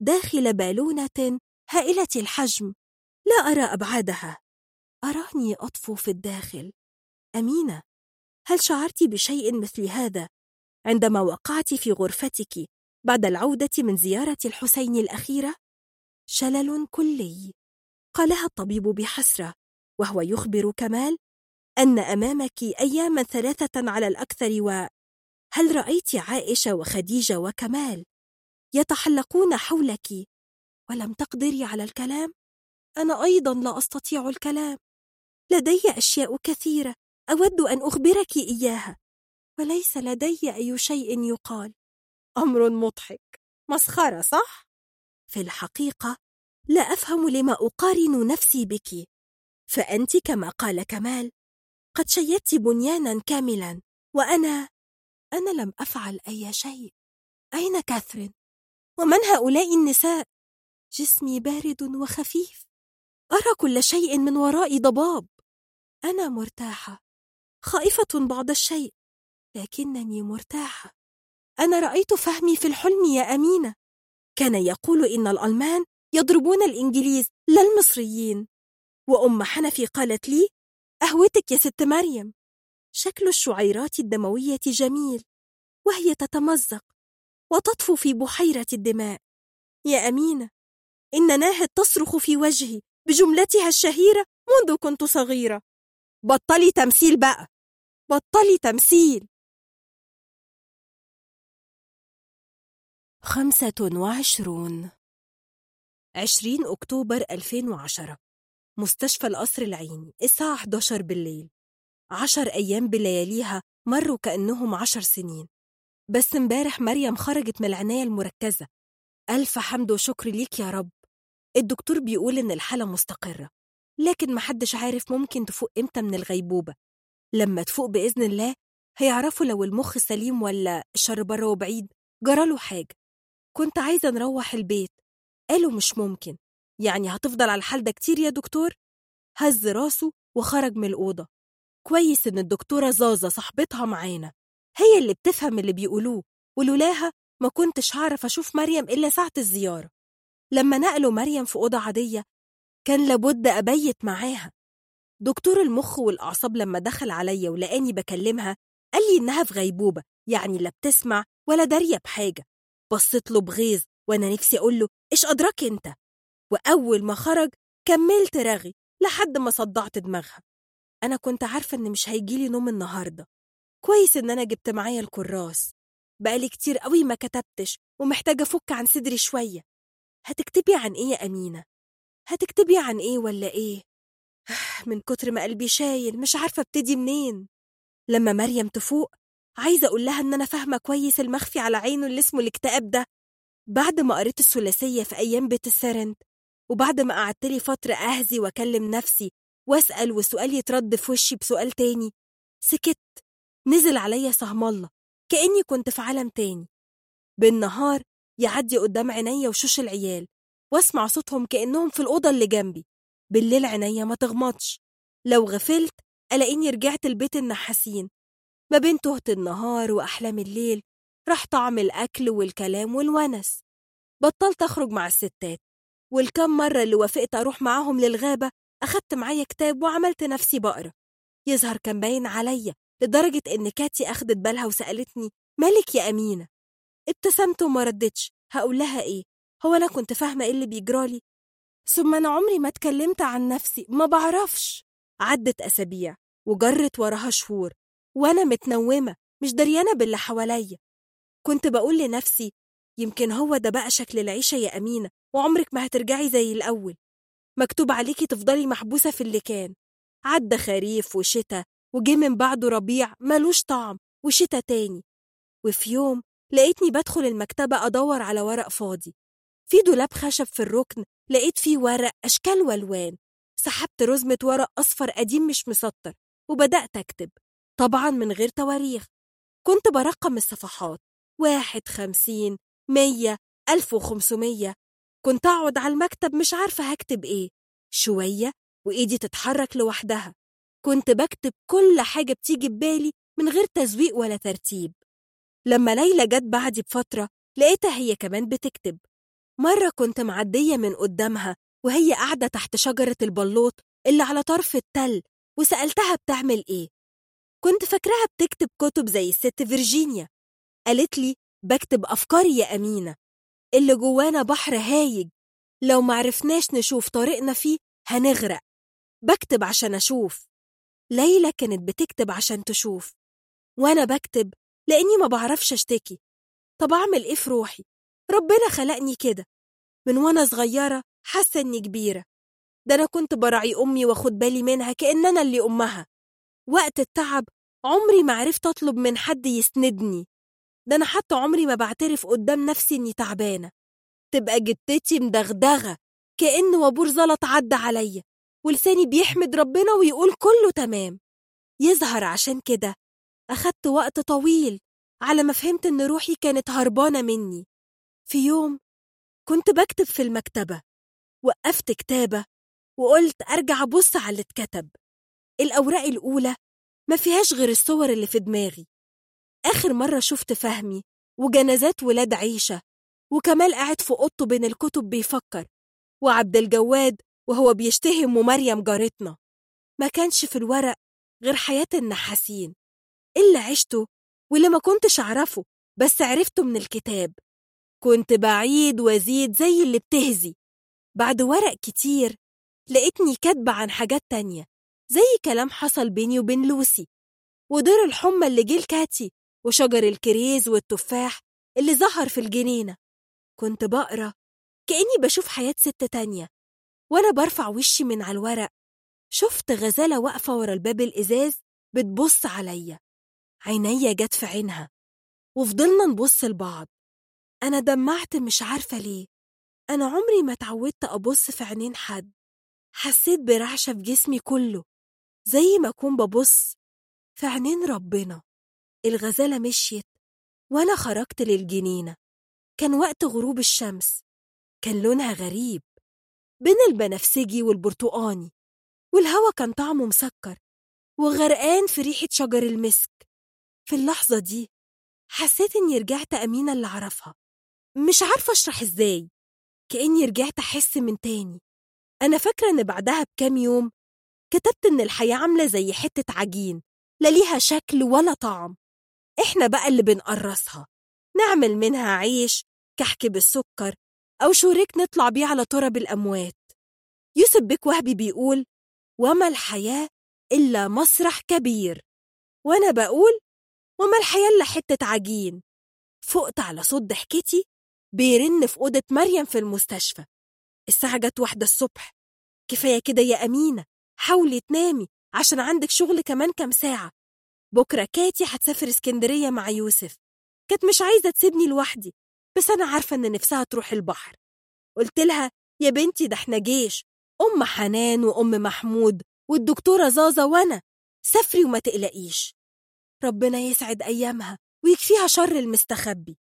داخل بالونة هائلة الحجم. لا أرى أبعادها. أراني أطفو في الداخل. أمينة هل شعرت بشيء مثل هذا؟ عندما وقعت في غرفتك بعد العودة من زيارة الحسين الأخيرة؟ شلل كلي. قالها الطبيب بحسرة وهو يخبر كمال أن أمامك أياما ثلاثة على الأكثر و هل رأيت عائشة وخديجة وكمال يتحلقون حولك؟ ولم تقدري على الكلام؟ أنا أيضا لا أستطيع الكلام. لدي أشياء كثيرة أود أن أخبرك إياها. وليس لدي أي شيء يقال. أمر مضحك. مسخرة صح؟ في الحقيقة لا أفهم لما أقارن نفسي بك. فأنت كما قال كمال قد شيدت بنيانا كاملا وأنا أنا لم أفعل أي شيء. أين كاثرين؟ ومن هؤلاء النساء؟ جسمي بارد وخفيف. أرى كل شيء من وراء ضباب. أنا مرتاحة. خائفة بعض الشيء لكنني مرتاحة. أنا رأيت فهمي في الحلم يا أمينة. كان يقول إن الألمان يضربون الإنجليز لا المصريين. وأم حنفي قالت لي أهوتك يا ست مريم. شكل الشعيرات الدموية جميل وهي تتمزق وتطفو في بحيرة الدماء. يا أمينة إن ناهد تصرخ في وجهي بجملتها الشهيرة منذ كنت صغيرة. بطلي تمثيل بقى. بطلي تمثيل. خمسة وعشرون. عشرين أكتوبر 2010 مستشفى القصر العيني الساعة 11 بالليل. عشر أيام بلياليها مروا كأنهم عشر سنين. بس امبارح مريم خرجت من العناية المركزة. ألف حمد وشكر ليك يا رب. الدكتور بيقول إن الحالة مستقرة. لكن محدش عارف ممكن تفوق إمتى من الغيبوبة. لما تفوق بإذن الله هيعرفوا لو المخ سليم ولا الشر بره وبعيد. جراله حاجة. كنت عايزة نروح البيت. قالوا مش ممكن. يعني هتفضل على الحال ده كتير يا دكتور؟ هز راسه وخرج من الأوضة. كويس إن الدكتورة زازة صاحبتها معانا. هي اللي بتفهم اللي بيقولوه. ولولاها ما كنتش هعرف أشوف مريم إلا ساعة الزيارة. لما نقلوا مريم في أوضة عادية كان لابد أبيت معاها. دكتور المخ والأعصاب لما دخل عليا ولقاني بكلمها قال لي إنها في غيبوبة يعني لا بتسمع ولا دارية بحاجة. بصيت له بغيظ وأنا نفسي أقول له إيش أدراك أنت؟ وأول ما خرج كملت رغي لحد ما صدعت دماغها. أنا كنت عارفة إن مش هيجيلي نوم النهاردة. كويس إن أنا جبت معايا الكراس. بقالي كتير قوي ما كتبتش ومحتاجة أفك عن صدري شوية. هتكتبي عن إيه يا أمينة؟ هتكتبي عن إيه ولا إيه؟ من كتر ما قلبي شايل مش عارفة أبتدي منين. لما مريم تفوق عايزة أقول لها إن أنا فاهمة كويس المخفي على عينه اللي اسمه الاكتئاب ده. بعد ما قريت الثلاثية في أيام بيت السرنت وبعد ما قعدت لي فترة أهزي وأكلم نفسي وأسأل وسؤال يترد في وشي بسؤال تاني سكت. نزل عليا سهم الله كأني كنت في عالم تاني. بالنهار يعدي قدام عينيا وشوش العيال. واسمع صوتهم كأنهم في الأوضة اللي جنبي. بالليل عينيا ما تغمضش. لو غفلت ألاقيني رجعت البيت النحاسين. ما بين تهت النهار وأحلام الليل راح طعم الأكل والكلام والونس. بطلت أخرج مع الستات. والكم مرة اللي وافقت أروح معاهم للغابة أخدت معايا كتاب وعملت نفسي بقرا يظهر كان باين عليا لدرجة إن كاتي أخدت بالها وسألتني مالك يا أمينة؟ ابتسمت وما ردتش. هقول لها إيه؟ هو أنا كنت فاهمة إيه اللي بيجرالي ثم أنا عمري ما اتكلمت عن نفسي ما بعرفش. عدت أسابيع وجرت وراها شهور وأنا متنومة مش دريانة باللي حواليا. كنت بقول لنفسي يمكن هو ده بقى شكل العيشة يا أمينة وعمرك ما هترجعي زي الأول. مكتوب عليكي تفضلي محبوسة في اللي كان. عدى خريف وشتا وجه من بعده ربيع ملوش طعم وشتا تاني. وفي يوم لقيتني بدخل المكتبة أدور على ورق فاضي. في دولاب خشب في الركن لقيت فيه ورق أشكال وألوان. سحبت رزمة ورق أصفر قديم مش مسطر وبدأت أكتب طبعا من غير تواريخ. كنت برقم الصفحات واحد خمسين مية ألف وخمسمية. كنت أقعد على المكتب مش عارفة هكتب إيه. شوية وإيدي تتحرك لوحدها. كنت بكتب كل حاجة بتيجي ببالي من غير تزويق ولا ترتيب. لما ليلى جت بعدي بفترة لقيتها هي كمان بتكتب. مرة كنت معدية من قدامها وهي قاعدة تحت شجرة البلوط اللي على طرف التل وسألتها بتعمل إيه. كنت فاكراها بتكتب كتب زي الست فيرجينيا. قالت لي بكتب أفكاري يا أمينة. اللي جوانا بحر هايج. لو معرفناش نشوف طريقنا فيه هنغرق. بكتب عشان أشوف. ليلى كانت بتكتب عشان تشوف. وأنا بكتب لأني ما بعرفش أشتكي. طب أعمل إيه في روحي؟ ربنا خلقني كده. من وأنا صغيرة حاسة إني كبيرة. ده أنا كنت براعي أمي وأخد بالي منها كأن أنا اللي أمها. وقت التعب عمري ما عرفت أطلب من حد يسندني. ده أنا حتى عمري ما بعترف قدام نفسي إني تعبانة. تبقى جدتي مدغدغة كأن وابور زلط عدى عليا ولساني بيحمد ربنا ويقول كله تمام. يظهر عشان كده أخدت وقت طويل على ما فهمت إن روحي كانت هربانة مني. في يوم كنت بكتب في المكتبة وقفت كتابة وقلت أرجع أبص على اللي اتكتب الأوراق الأولى ما فيهاش غير الصور اللي في دماغي. آخر مرة شفت فهمي وجنازات ولاد عيشة وكمال قاعد في أوضته بين الكتب بيفكر وعبد الجواد وهو بيشتهم ومريم جارتنا. ما كانش في الورق غير حياة النحاسين. اللي عشته واللي ما كنتش أعرفه بس عرفته من الكتاب. كنت بعيد وازيد زي اللي بتهزي. بعد ورق كتير لقيتني كاتبة عن حاجات تانية زي كلام حصل بيني وبين لوسي. ودور الحمى اللي جه لكاتي وشجر الكريز والتفاح اللي ظهر في الجنينة. كنت بقرا كأني بشوف حياة ست تانية وأنا برفع وشي من على الورق. شفت غزالة واقفة ورا الباب الإزاز بتبص عليا. عينيا جت في عينها وفضلنا نبص لبعض. أنا دمعت مش عارفة ليه. أنا عمري ما اتعودت أبص في عينين حد. حسيت برعشة في جسمي كله زي ما أكون ببص في عينين ربنا. الغزالة مشيت وأنا خرجت للجنينة. كان وقت غروب الشمس. كان لونها غريب بين البنفسجي والبرتقاني والهوا كان طعمه مسكر وغرقان في ريحة شجر المسك. في اللحظة دي حسيت إني رجعت أمينة اللي أعرفها مش عارفة أشرح إزاي. كأني رجعت أحس من تاني. أنا فاكرة إن بعدها بكام يوم كتبت إن الحياة عاملة زي حتة عجين لا ليها شكل ولا طعم. إحنا بقى اللي بنقرصها. نعمل منها عيش كحك بالسكر أو شوريك نطلع بيه على تراب الأموات. يوسف بيك وهبي بيقول وما الحياة إلا مسرح كبير. وأنا بقول وما الحياة إلا حتة عجين. فقت على صوت ضحكتي بيرن في أوضة مريم في المستشفى. الساعة جت واحدة الصبح. كفاية كده يا أمينة حاولي تنامي عشان عندك شغل كمان كام ساعة. بكرة كاتي هتسافر اسكندرية مع يوسف. كانت مش عايزة تسيبني لوحدي بس أنا عارفة إن نفسها تروح البحر. قلت لها يا بنتي ده إحنا جيش أم حنان وأم محمود والدكتورة زازا وأنا. سافري وما تقلقيش. ربنا يسعد أيامها ويكفيها شر المستخبي.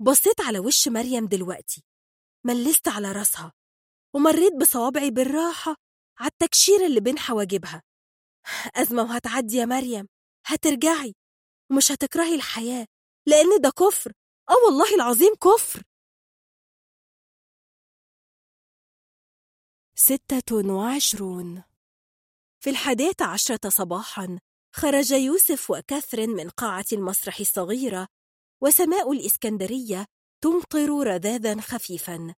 بصيت على وش مريم دلوقتي ملست على راسها ومريت بصوابعي بالراحة على التكشير اللي بين حواجبها. أزمة وهتعدي يا مريم هترجعي ومش هتكرهي الحياة لأن ده كفر آه والله العظيم كفر. ستة وعشرون. في الحادية عشرة صباحا خرج يوسف وكاثرين من قاعة المسرح الصغيرة وسماء الإسكندرية تمطر رذاذا خفيفا.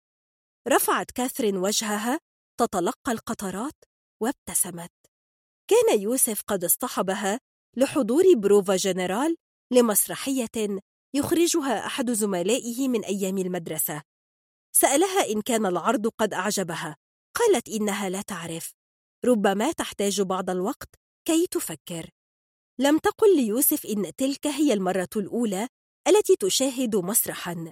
رفعت كاثرين وجهها تتلقى القطرات وابتسمت. كان يوسف قد اصطحبها لحضور بروفا جنرال لمسرحية يخرجها أحد زملائه من أيام المدرسة. سألها إن كان العرض قد أعجبها. قالت إنها لا تعرف. ربما تحتاج بعض الوقت كي تفكر. لم تقل ليوسف إن تلك هي المرة الأولى التي تشاهد مسرحاً.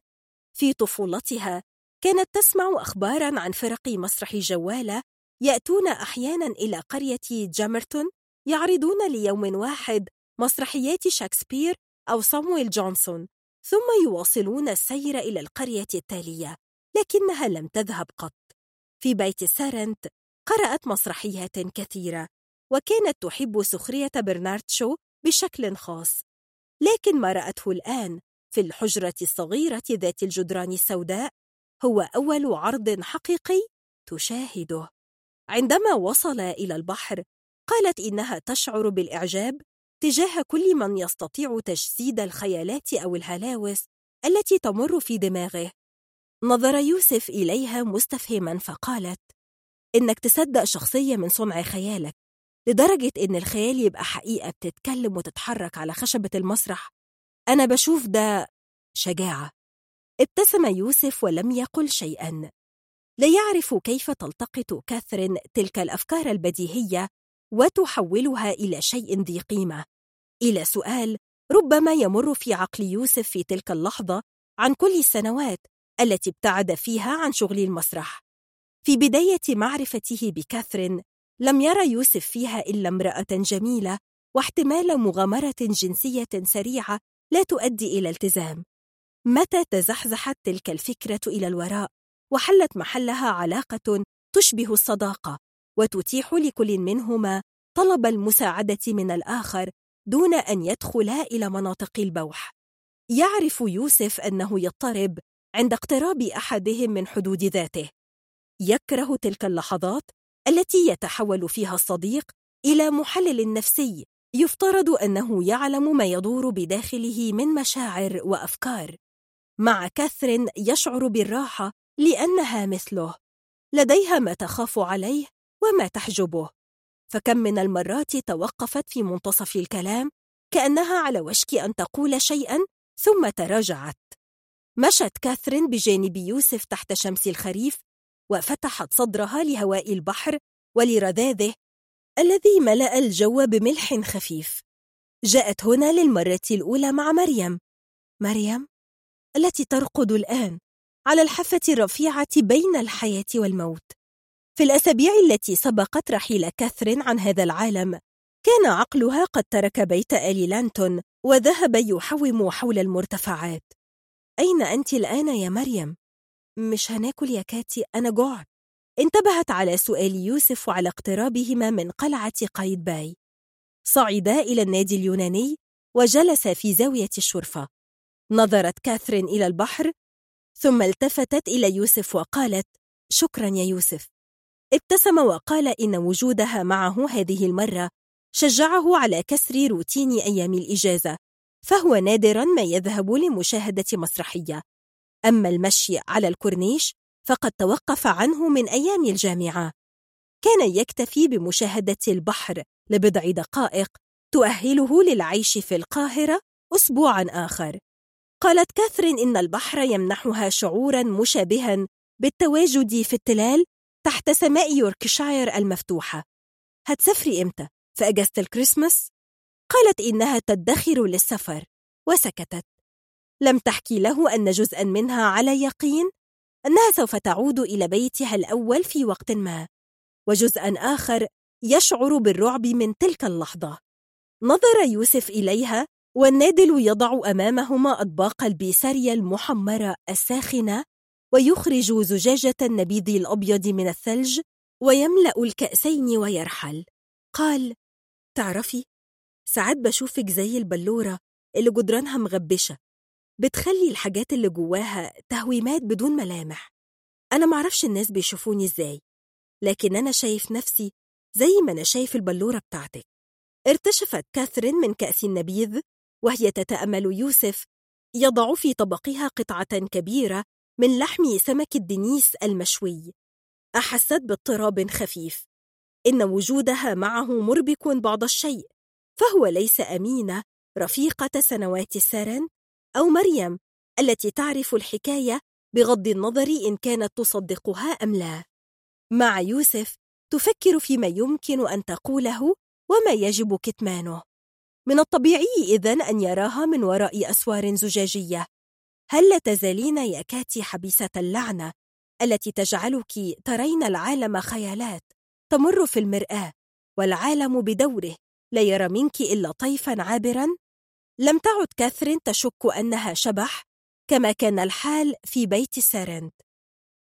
في طفولتها كانت تسمع أخباراً عن فرق مسرح جوالة يأتون أحياناً إلى قرية جامرتون يعرضون ليوم واحد مسرحيات شكسبير أو صامويل جونسون ثم يواصلون السير إلى القرية التالية لكنها لم تذهب قط. في بيت سارنت قرأت مسرحيات كثيرة وكانت تحب سخرية برنارد شو بشكل خاص. لكن ما رأته الآن في الحجرة الصغيرة ذات الجدران السوداء هو أول عرض حقيقي تشاهده. عندما وصل إلى البحر قالت إنها تشعر بالإعجاب تجاه كل من يستطيع تجسيد الخيالات أو الهلاوس التي تمر في دماغه. نظر يوسف إليها مستفهما فقالت إنك تصدق شخصية من صنع خيالك. لدرجة إن الخيال يبقى حقيقة بتتكلم وتتحرك على خشبة المسرح. أنا بشوف ده شجاعة. ابتسم يوسف ولم يقل شيئا. لا يعرف كيف تلتقط كاثرين تلك الأفكار البديهية وتحولها إلى شيء ذي قيمة. إلى سؤال ربما يمر في عقل يوسف في تلك اللحظة عن كل السنوات التي ابتعد فيها عن شغل المسرح. في بداية معرفته بكاثرين لم يرى يوسف فيها إلا امرأة جميلة واحتمال مغامرة جنسية سريعة لا تؤدي إلى التزام. متى تزحزحت تلك الفكرة إلى الوراء؟ وحلت محلها علاقة تشبه الصداقة وتتيح لكل منهما طلب المساعدة من الآخر دون أن يدخلا إلى مناطق البوح. يعرف يوسف أنه يضطرب عند اقتراب أحدهم من حدود ذاته. يكره تلك اللحظات التي يتحول فيها الصديق إلى محلل نفسي يفترض أنه يعلم ما يدور بداخله من مشاعر وأفكار. مع كاثرين يشعر بالراحة لأنها مثله. لديها ما تخاف عليه وما تحجبه. فكم من المرات توقفت في منتصف الكلام كأنها على وشك أن تقول شيئا ثم تراجعت. مشت كاثرين بجانب يوسف تحت شمس الخريف وفتحت صدرها لهواء البحر ولرذاذه الذي ملأ الجو بملح خفيف. جاءت هنا للمرة الأولى مع مريم. مريم التي ترقد الآن على الحافة الرفيعة بين الحياة والموت. في الأسابيع التي سبقت رحيل كاثرين عن هذا العالم كان عقلها قد ترك بيت آل لانتون وذهب يحوم حول المرتفعات. أين أنت الآن يا مريم؟ مش هناكل يا كاتي أنا جوعت انتبهت على سؤال يوسف وعلى اقترابهما من قلعة قايتباي. صعدا إلى النادي اليوناني وجلس في زاوية الشرفة. نظرت كاثرين إلى البحر ثم التفتت إلى يوسف وقالت شكرا يا يوسف. ابتسم وقال إن وجودها معه هذه المرة شجعه على كسر روتين أيام الإجازة فهو نادرا ما يذهب لمشاهدة مسرحية. أما المشي على الكورنيش فقد توقف عنه من أيام الجامعة كان يكتفي بمشاهدة البحر لبضع دقائق تؤهله للعيش في القاهرة أسبوعا آخر قالت كاثرين إن البحر يمنحها شعورا مشابها بالتواجد في التلال تحت سماء يوركشاير المفتوحة هتسافري إمتى؟ في أجازة الكريسماس؟ قالت إنها تدخر للسفر وسكتت لم تحكي له أن جزءا منها على يقين أنها سوف تعود إلى بيتها الأول في وقت ما وجزءا آخر يشعر بالرعب من تلك اللحظة. نظر يوسف إليها والنادل يضع أمامهما أطباق البيسارية المحمرة الساخنة ويخرج زجاجة النبيذ الأبيض من الثلج ويملأ الكأسين ويرحل. قال تعرفي ساعات بشوفك زي البلورة اللي جدرانها مغبشة بتخلي الحاجات اللي جواها تهويمات بدون ملامح. أنا معرفش الناس بيشوفوني إزاي لكن أنا شايف نفسي زي ما أنا شايف البلورة بتاعتك. ارتشفت كاثرين من كأس النبيذ وهي تتأمل يوسف يضع في طبقها قطعة كبيرة من لحم سمك الدنيس المشوي. أحست باضطراب خفيف. إن وجودها معه مربك بعض الشيء فهو ليس أمينة رفيقة سنوات السرن. أو مريم التي تعرف الحكاية بغض النظر إن كانت تصدقها أم لا. مع يوسف تفكر فيما يمكن أن تقوله وما يجب كتمانه. من الطبيعي إذن أن يراها من وراء أسوار زجاجية. هل لا تزالين يا كاتي حبيسة اللعنة التي تجعلك ترين العالم خيالات تمر في المرآة والعالم بدوره لا يرى منك إلا طيفا عابرا؟ لم تعد كاثرين تشك أنها شبح كما كان الحال في بيت سارنت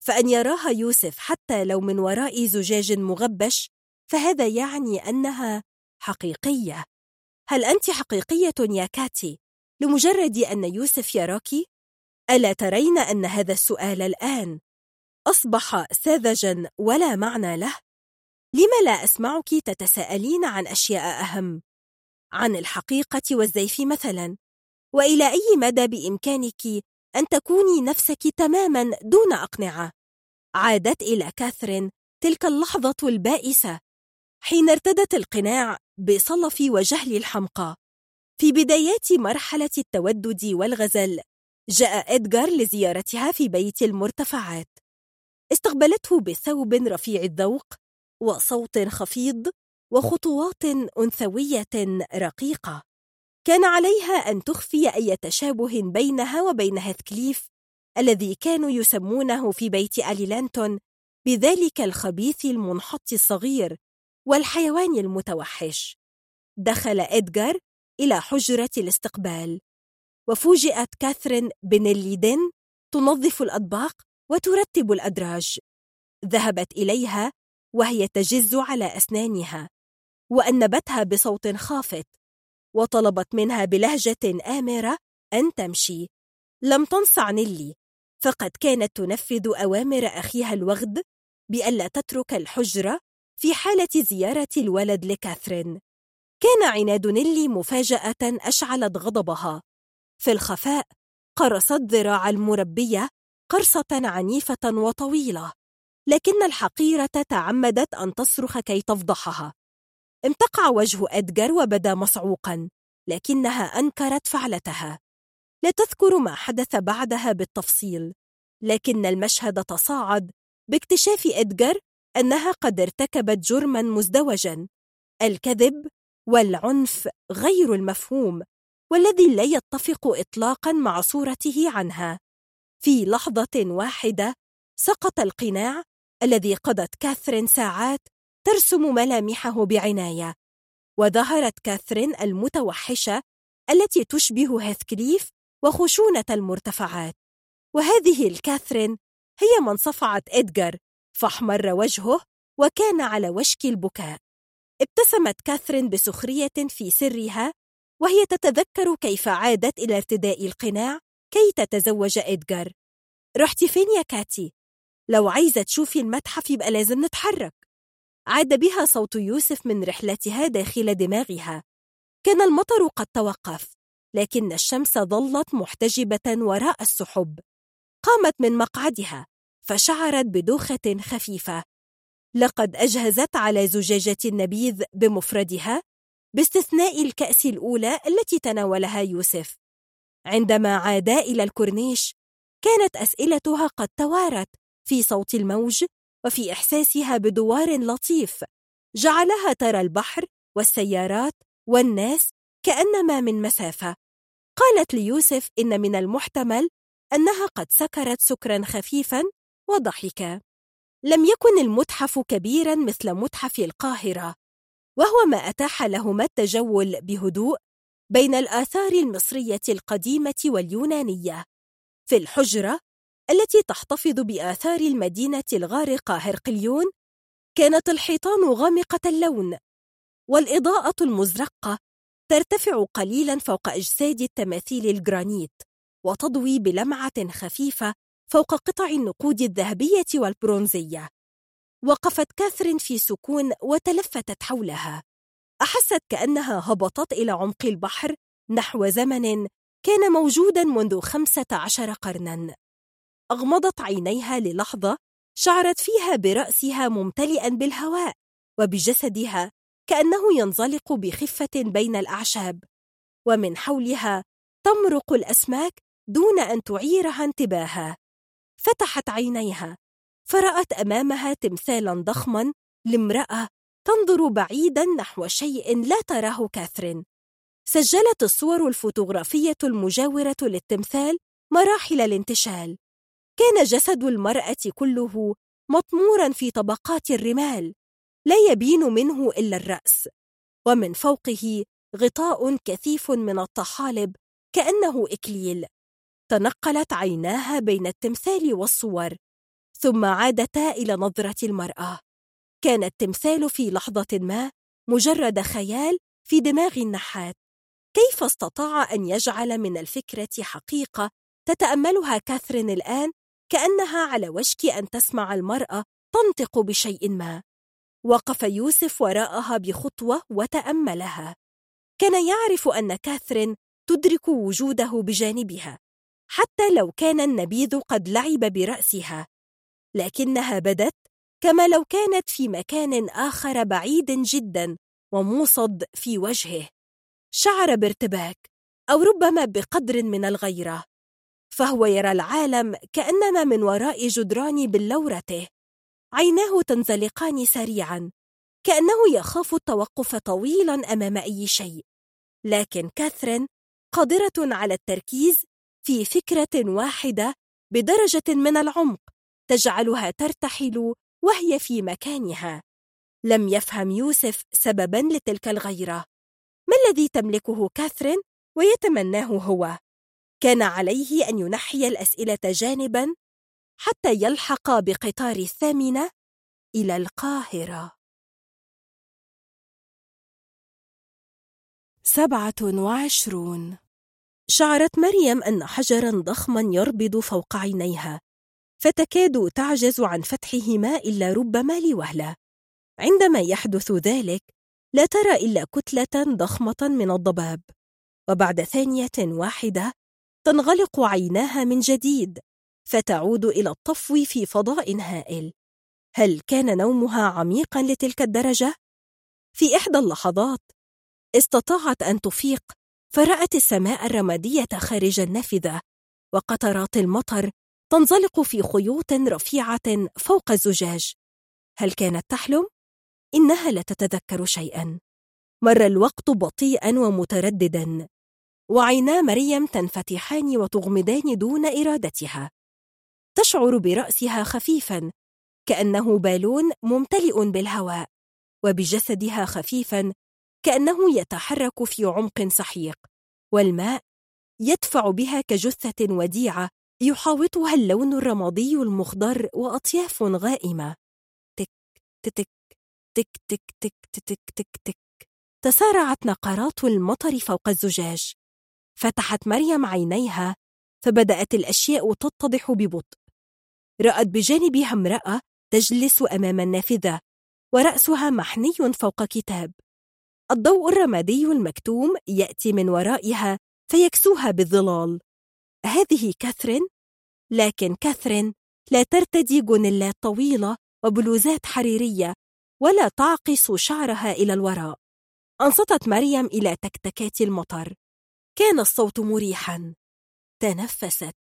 فأن يراها يوسف حتى لو من وراء زجاج مغبش فهذا يعني أنها حقيقية هل أنت حقيقية يا كاتي لمجرد أن يوسف يراك؟ ألا ترين أن هذا السؤال الآن أصبح ساذجا ولا معنى له؟ لم لا أسمعك تتساءلين عن أشياء أهم؟ عن الحقيقة والزيف مثلا. وإلى أي مدى بإمكانك أن تكوني نفسك تماما دون أقنعة؟ عادت إلى كاثرين تلك اللحظة البائسة حين ارتدت القناع بصلف وجهل الحمقى. في بدايات مرحلة التودد والغزل جاء إدغار لزيارتها في بيت المرتفعات. استقبلته بثوب رفيع الذوق وصوت خفيض وخطوات أنثوية رقيقة. كان عليها أن تخفي أي تشابه بينها وبين هيثكليف الذي كانوا يسمونه في بيت ألي لانتون بذلك الخبيث المنحط الصغير والحيوان المتوحش. دخل إدغار إلى حجرة الاستقبال. وفوجئت كاثرين بنيليدين تنظف الأطباق وترتب الأدراج. ذهبت إليها وهي تجز على أسنانها. وأنبتها بصوت خافت وطلبت منها بلهجة آمرة أن تمشي. لم تنصع نيلي فقد كانت تنفذ أوامر أخيها الوغد بألا تترك الحجرة في حالة زيارة الولد لكاثرين. كان عناد نيلي مفاجأة أشعلت غضبها. في الخفاء قرصت ذراع المربية قرصة عنيفة وطويلة لكن الحقيرة تعمدت أن تصرخ كي تفضحها. امتقع وجه أدجر وبدا مصعوقا لكنها أنكرت فعلتها. لا تذكر ما حدث بعدها بالتفصيل لكن المشهد تصاعد باكتشاف إدجر أنها قد ارتكبت جرما مزدوجا. الكذب والعنف غير المفهوم والذي لا يتفق إطلاقا مع صورته عنها. في لحظة واحدة سقط القناع الذي قضت كاثرين ساعات ترسم ملامحه بعناية. وظهرت كاثرين المتوحشة التي تشبه هيثكليف وخشونة المرتفعات. وهذه الكاثرين هي من صفعت إدغار فاحمر وجهه وكان على وشك البكاء. ابتسمت كاثرين بسخرية في سرها وهي تتذكر كيف عادت إلى ارتداء القناع كي تتزوج إدغار. رحتي فين يا كاتي؟ لو عايزة تشوفي المتحف يبقى لازم نتحرك. عاد بها صوت يوسف من رحلتها داخل دماغها. كان المطر قد توقف لكن الشمس ظلت محتجبة وراء السحب. قامت من مقعدها فشعرت بدوخة خفيفة. لقد أجهزت على زجاجة النبيذ بمفردها باستثناء الكأس الأولى التي تناولها يوسف. عندما عادا إلى الكورنيش كانت أسئلتها قد توارت في صوت الموج وفي إحساسها بدوار لطيف. جعلها ترى البحر والسيارات والناس كأنما من مسافة. قالت ليوسف إن من المحتمل أنها قد سكرت سكرا خفيفا وضحك لم يكن المتحف كبيرا مثل متحف القاهرة وهو ما أتاح لهما التجول بهدوء بين الآثار المصرية القديمة واليونانية. في الحجرة التي تحتفظ بآثار المدينة الغارقة هرقليون كانت الحيطان غامقة اللون والإضاءة المزرقة ترتفع قليلا فوق أجساد التماثيل الجرانيت وتضوي بلمعة خفيفة فوق قطع النقود الذهبية والبرونزية. وقفت كاثرين في سكون وتلفتت حولها. أحست كأنها هبطت إلى عمق البحر نحو زمن كان موجودا منذ خمسة عشر قرنا. أغمضت عينيها للحظة شعرت فيها برأسها ممتلئا بالهواء وبجسدها كأنه ينزلق بخفة بين الأعشاب. ومن حولها تمرق الأسماك دون أن تعيرها انتباها فتحت عينيها فرأت أمامها تمثالا ضخما لامرأة تنظر بعيدا نحو شيء لا تراه كاثرين. سجلت الصور الفوتوغرافية المجاورة للتمثال مراحل الانتشال. كان جسد المرأة كله مطمورا في طبقات الرمال لا يبين منه إلا الرأس ومن فوقه غطاء كثيف من الطحالب كأنه إكليل. تنقلت عيناها بين التمثال والصور ثم عادتا إلى نظرة المرأة. كان التمثال في لحظة ما مجرد خيال في دماغ النحات. كيف استطاع أن يجعل من الفكرة حقيقة تتأملها كاثرين الآن؟ كأنها على وشك أن تسمع المرأة تنطق بشيء ما. وقف يوسف وراءها بخطوة وتأملها. كان يعرف أن كاثرين تدرك وجوده بجانبها حتى لو كان النبيذ قد لعب برأسها. لكنها بدت كما لو كانت في مكان آخر بعيد جدا وموصد في وجهه. شعر بارتباك أو ربما بقدر من الغيرة. فهو يرى العالم كأنما من وراء جدران بلورته عيناه تنزلقان سريعا كأنه يخاف التوقف طويلا أمام أي شيء. لكن كاثرين قادرة على التركيز في فكرة واحدة بدرجة من العمق تجعلها ترتحل وهي في مكانها. لم يفهم يوسف سببا لتلك الغيرة. ما الذي تملكه كاثرين ويتمناه هو؟ كان عليه أن ينحي الأسئلة جانبا حتى يلحق بقطار الثامنة إلى القاهرة. سبعة وعشرون. شعرت مريم أن حجرا ضخما يربض فوق عينيها فتكاد تعجز عن فتحهما إلا ربما لوهلة. عندما يحدث ذلك لا ترى إلا كتلة ضخمة من الضباب. وبعد ثانية واحدة تنغلق عيناها من جديد فتعود إلى الطفو في فضاء هائل هل كان نومها عميقا لتلك الدرجة؟ في إحدى اللحظات استطاعت أن تفيق فرأت السماء الرمادية خارج النافذة وقطرات المطر تنزلق في خيوط رفيعة فوق الزجاج هل كانت تحلم؟ إنها لا تتذكر شيئا مر الوقت بطيئا ومترددا وعينا مريم تنفتحان وتغمضان دون إرادتها. تشعر برأسها خفيفاً كأنه بالون ممتلئ بالهواء وبجسدها خفيفاً كأنه يتحرك في عمق سحيق. والماء يدفع بها كجثة وديعة يحاوطها اللون الرمادي المخضر وأطياف غائمة. تك تك تك تك تك تك تك تك. تسارعت نقرات المطر فوق الزجاج. فتحت مريم عينيها فبدأت الأشياء تتضح ببطء. رأت بجانبها امرأة تجلس أمام النافذة ورأسها محني فوق كتاب. الضوء الرمادي المكتوم يأتي من ورائها فيكسوها بالظلال. هذه كاثرين؟ لكن كاثرين لا ترتدي جونيلات طويلة وبلوزات حريرية ولا تعقص شعرها إلى الوراء. أنصتت مريم إلى تكتكات المطر. كان الصوت مريحا. تنفست.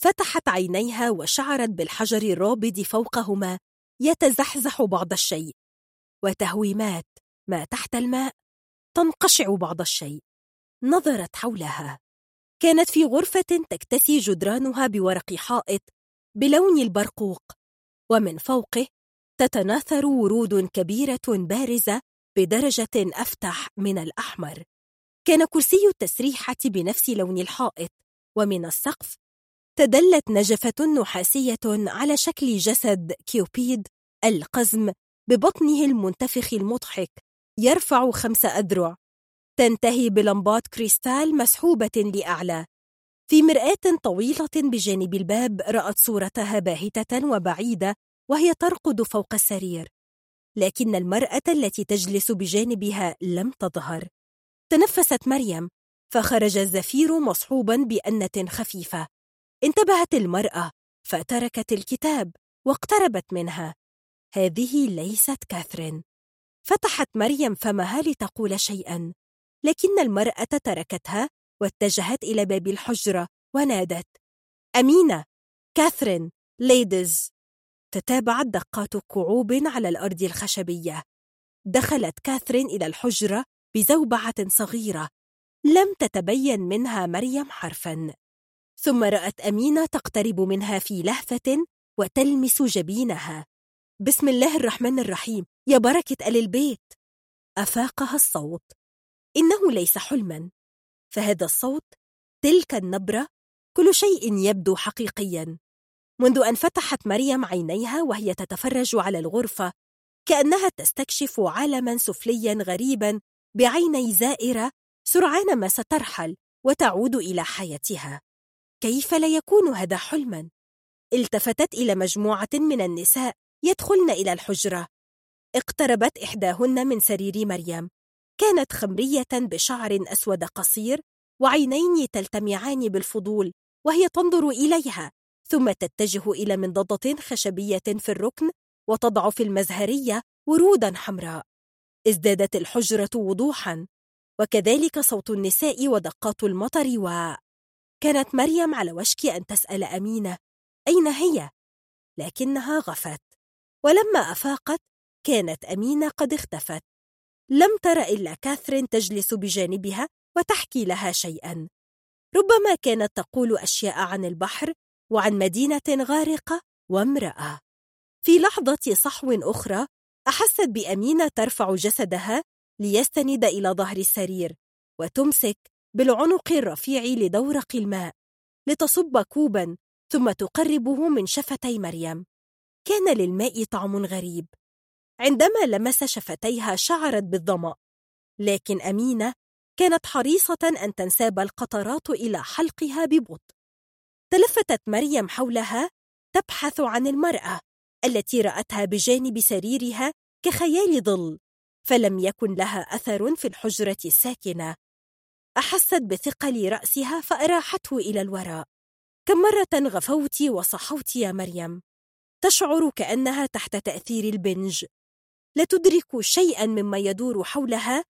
فتحت عينيها وشعرت بالحجر الرابض فوقهما يتزحزح بعض الشيء. وتهويمات ما تحت الماء تنقشع بعض الشيء. نظرت حولها. كانت في غرفة تكتسي جدرانها بورق حائط بلون البرقوق. ومن فوقه تتناثر ورود كبيرة بارزة بدرجة أفتح من الأحمر. كان كرسي التسريحة بنفس لون الحائط ومن السقف تدلت نجفة نحاسية على شكل جسد كيوبيد القزم ببطنه المنتفخ المضحك يرفع خمس أذرع. تنتهي بلمبات كريستال مسحوبة لأعلى. في مرآة طويلة بجانب الباب رأت صورتها باهتة وبعيدة وهي ترقد فوق السرير. لكن المرأة التي تجلس بجانبها لم تظهر. تنفست مريم فخرج الزفير مصحوبا بأنة خفيفة. انتبهت المرأة فتركت الكتاب واقتربت منها. هذه ليست كاثرين. فتحت مريم فمها لتقول شيئا. لكن المرأة تركتها واتجهت إلى باب الحجرة ونادت. أمينة! كاثرين! ليدز تتابعت دقات كعوب على الأرض الخشبية. دخلت كاثرين إلى الحجرة بزوبعة صغيرة لم تتبين منها مريم حرفا. ثم رأت أمينة تقترب منها في لهفة وتلمس جبينها. بسم الله الرحمن الرحيم. يا بركة آل البيت. أفاقها الصوت. إنه ليس حلما. فهذا الصوت تلك النبرة كل شيء يبدو حقيقيا. منذ أن فتحت مريم عينيها وهي تتفرج على الغرفة كأنها تستكشف عالما سفليا غريبا بعيني زائرة سرعان ما سترحل وتعود إلى حياتها. كيف لا يكون هذا حلما؟ التفتت إلى مجموعة من النساء يدخلن إلى الحجرة. اقتربت إحداهن من سرير مريم. كانت خمرية بشعر أسود قصير وعينين تلتمعان بالفضول وهي تنظر إليها ثم تتجه إلى منضدة خشبية في الركن وتضع في المزهرية ورودا حمراء. ازدادت الحجرة وضوحا وكذلك صوت النساء ودقات المطر و كانت مريم على وشك أن تسأل أمينة أين هي؟ لكنها غفت ولما أفاقت كانت أمينة قد اختفت. لم تر إلا كاثرين تجلس بجانبها وتحكي لها شيئا. ربما كانت تقول أشياء عن البحر وعن مدينة غارقة وامرأة. في لحظة صحو أخرى أحست بأمينة ترفع جسدها ليستند إلى ظهر السرير وتمسك بالعنق الرفيع لدورق الماء لتصب كوبا ثم تقربه من شفتي مريم. كان للماء طعم غريب. عندما لمس شفتيها شعرت بالظمأ. لكن أمينة كانت حريصة أن تنساب القطرات إلى حلقها ببطء. تلفتت مريم حولها تبحث عن المرأة. التي رأتها بجانب سريرها كخيال ظل فلم يكن لها أثر في الحجرة الساكنة. أحست بثقل رأسها فأراحته إلى الوراء. كم مرة غفوت وصحوت يا مريم! تشعر كأنها تحت تأثير البنج. لا تدرك شيئا مما يدور حولها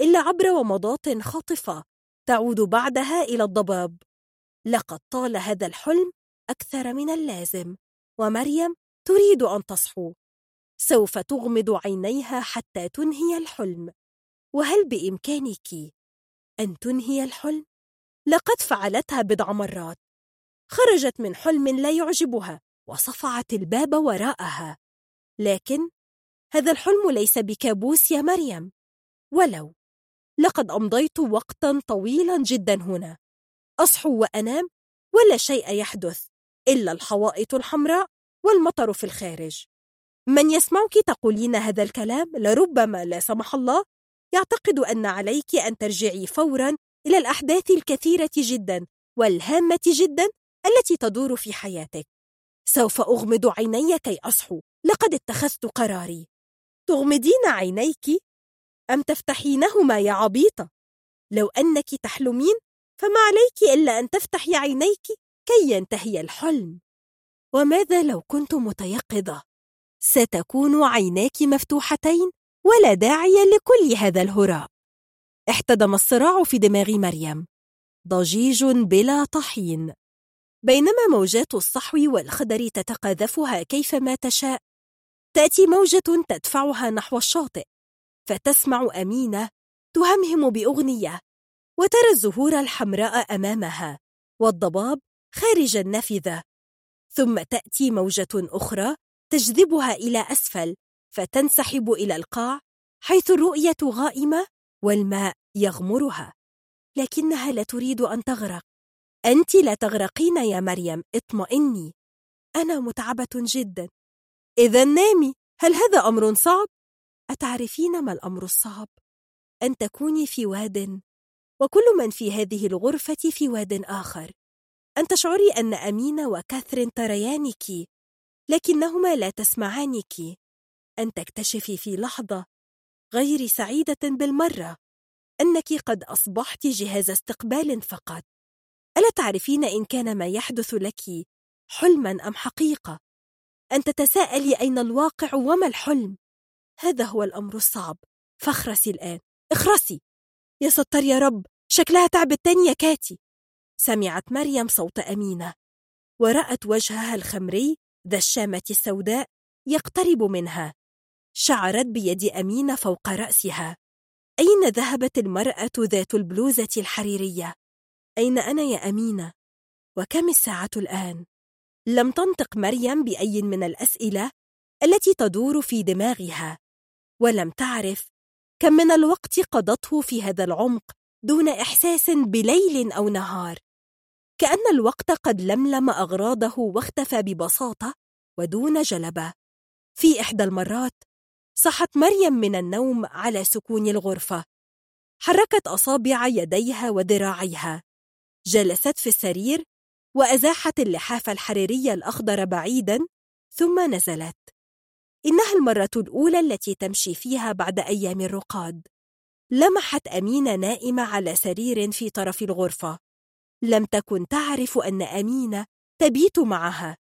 إلا عبر ومضات خاطفة تعود بعدها إلى الضباب. لقد طال هذا الحلم أكثر من اللازم. ومريم تريد أن تصحو. سوف تغمض عينيها حتى تنهي الحلم. وهل بإمكانك أن تنهي الحلم؟ لقد فعلتها بضع مرات. خرجت من حلم لا يعجبها وصفعت الباب وراءها. لكن هذا الحلم ليس بكابوس يا مريم. ولو. لقد أمضيت وقتا طويلا جدا هنا. أصحو وأنام ولا شيء يحدث إلا الحوائط الحمراء والمطر في الخارج. من يسمعك تقولين هذا الكلام لربما لا سمح الله يعتقد أن عليك أن ترجعي فورا إلى الأحداث الكثيرة جدا والهامة جدا التي تدور في حياتك. سوف أغمض عيني كي أصحو. لقد اتخذت قراري. تغمضين عينيك؟ أم تفتحينهما يا عبيطة؟ لو أنك تحلمين فما عليك إلا أن تفتحي عينيك كي ينتهي الحلم. وماذا لو كنت متيقظة؟ ستكون عيناك مفتوحتين ولا داعي لكل هذا الهراء. احتدم الصراع في دماغ مريم. ضجيج بلا طحين. بينما موجات الصحو والخدر تتقاذفها كيفما تشاء تأتي موجة تدفعها نحو الشاطئ فتسمع أمينة تهمهم بأغنية وترى الزهور الحمراء أمامها والضباب خارج النافذة. ثم تأتي موجة أخرى تجذبها إلى أسفل فتنسحب إلى القاع حيث الرؤية غائمة والماء يغمرها. لكنها لا تريد أن تغرق. أنت لا تغرقين يا مريم اطمئني. أنا متعبة جدا. إذا نامي. هل هذا أمر صعب؟ أتعرفين ما الأمر الصعب؟ أن تكوني في واد. وكل من في هذه الغرفة في واد آخر. أن تشعري أن أمينة وكاثرين تريانك لكنهما لا تسمعانك. أن تكتشفي في لحظة غير سعيدة بالمرة أنك قد أصبحت جهاز استقبال فقط. ألا تعرفين إن كان ما يحدث لك حلما أم حقيقة؟ أن تتساءلي أين الواقع وما الحلم؟ هذا هو الأمر الصعب. فاخرسي الآن. اخرسي. يا ستار يا رب شكلها تعبت تاني يا كاتي. سمعت مريم صوت أمينة ورأت وجهها الخمري ذا الشامة السوداء يقترب منها شعرت بيد أمينة فوق رأسها أين ذهبت المرأة ذات البلوزة الحريرية؟ أين أنا يا أمينة؟ وكم الساعة الآن؟ لم تنطق مريم بأي من الأسئلة التي تدور في دماغها ولم تعرف كم من الوقت قضته في هذا العمق دون إحساس بليل أو نهار كأن الوقت قد لملم أغراضه واختفى ببساطة ودون جلبة. في إحدى المرات صحت مريم من النوم على سكون الغرفة. حركت أصابع يديها وذراعيها. جلست في السرير وأزاحت اللحاف الحريري الأخضر بعيدا ثم نزلت. إنها المرة الأولى التي تمشي فيها بعد أيام الرقاد. لمحت أمينة نائمة على سرير في طرف الغرفة. لم تكن تعرف أن أمينة تبيت معها.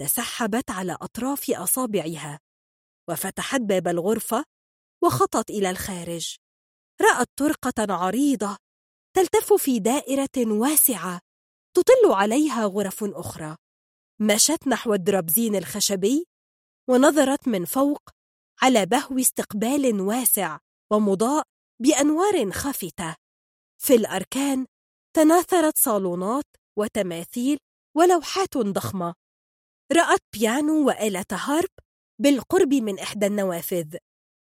تسحبت على أطراف أصابعها. وفتحت باب الغرفة وخطت إلى الخارج. رأت طرقة عريضة تلتف في دائرة واسعة تطل عليها غرف أخرى. مشت نحو الدرابزين الخشبي ونظرت من فوق على بهو استقبال واسع ومضاء بأنوار خافتة. في الأركان تناثرت صالونات وتماثيل ولوحات ضخمة. رأت بيانو وآلة هارب بالقرب من إحدى النوافذ.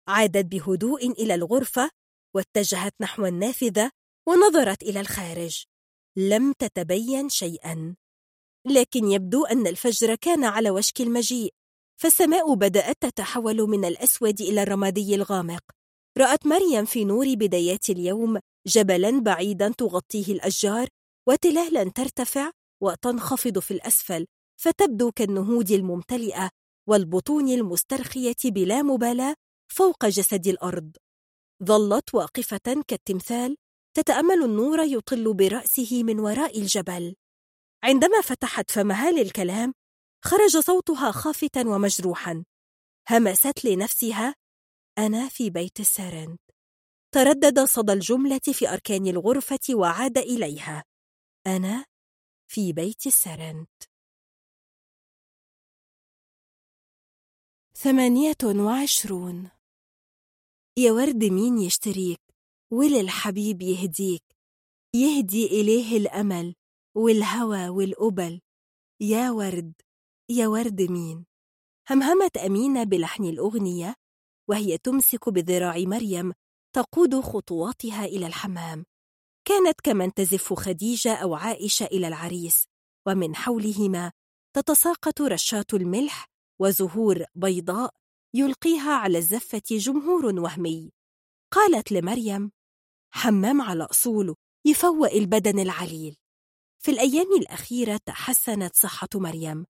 عادت بهدوء إلى الغرفة واتجهت نحو النافذة ونظرت إلى الخارج. لم تتبين شيئا. لكن يبدو أن الفجر كان على وشك المجيء. فالسماء بدأت تتحول من الأسود إلى الرمادي الغامق. رأت مريم في نور بدايات اليوم جبلا بعيدا تغطيه الأشجار وتلالا ترتفع وتنخفض في الأسفل فتبدو كالنهود الممتلئة والبطون المسترخية بلا مبالاة فوق جسد الأرض. ظلت واقفة كالتمثال تتأمل النور يطل برأسه من وراء الجبل. عندما فتحت فمها للكلام خرج صوتها خافتا ومجروحا. همست لنفسها أنا في بيت السارنت تردد صدى الجملة في أركان الغرفة وعاد إليها. أنا في بيت السارنت ثمانية وعشرون. يا ورد مين يشتريك؟ وللحبيب يهديك. يهدي إليه الأمل والهوى والقبل يا ورد يا ورد مين؟ همهمت أمينة بلحن الأغنية وهي تمسك بذراع مريم تقود خطواتها إلى الحمام. كانت كمن تزف خديجة أو عائشة إلى العريس ومن حولهما تتساقط رشات الملح وزهور بيضاء يلقيها على الزفة جمهور وهمي. قالت لمريم حمام على أصوله يفوق البدن العليل. في الأيام الأخيرة تحسنت صحة مريم.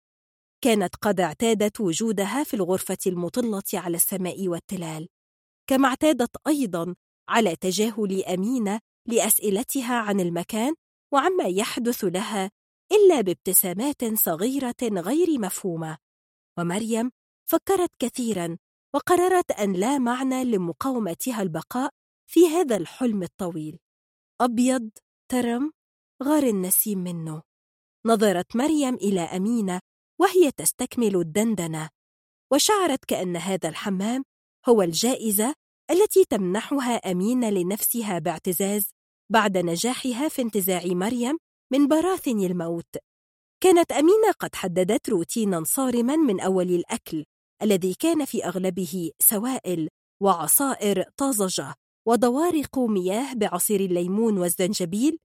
كانت قد اعتادت وجودها في الغرفة المطلة على السماء والتلال. كما اعتادت أيضا على تجاهل أمينة لأسئلتها عن المكان وعما يحدث لها إلا بابتسامات صغيرة غير مفهومة. ومريم فكرت كثيرا وقررت أن لا معنى لمقاومتها البقاء في هذا الحلم الطويل. أبيض ترم غار النسيم منه. نظرت مريم إلى أمينة وهي تستكمل الدندنة وشعرت كأن هذا الحمام هو الجائزة التي تمنحها أمينة لنفسها باعتزاز بعد نجاحها في انتزاع مريم من براثن الموت. كانت أمينة قد حددت روتينا صارما من أول الأكل الذي كان في أغلبه سوائل وعصائر طازجة ودوارق مياه بعصير الليمون والزنجبيل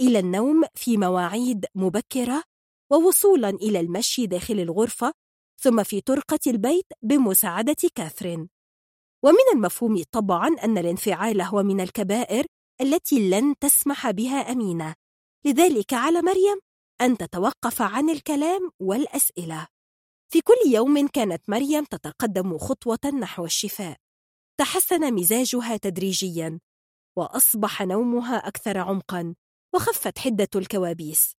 إلى النوم في مواعيد مبكرة ووصولا إلى المشي داخل الغرفة ثم في طرقة البيت بمساعدة كاثرين. ومن المفهوم طبعا أن الانفعال هو من الكبائر التي لن تسمح بها أمينة. لذلك على مريم أن تتوقف عن الكلام والأسئلة. في كل يوم كانت مريم تتقدم خطوة نحو الشفاء. تحسن مزاجها تدريجيا وأصبح نومها أكثر عمقا وخفت حدة الكوابيس.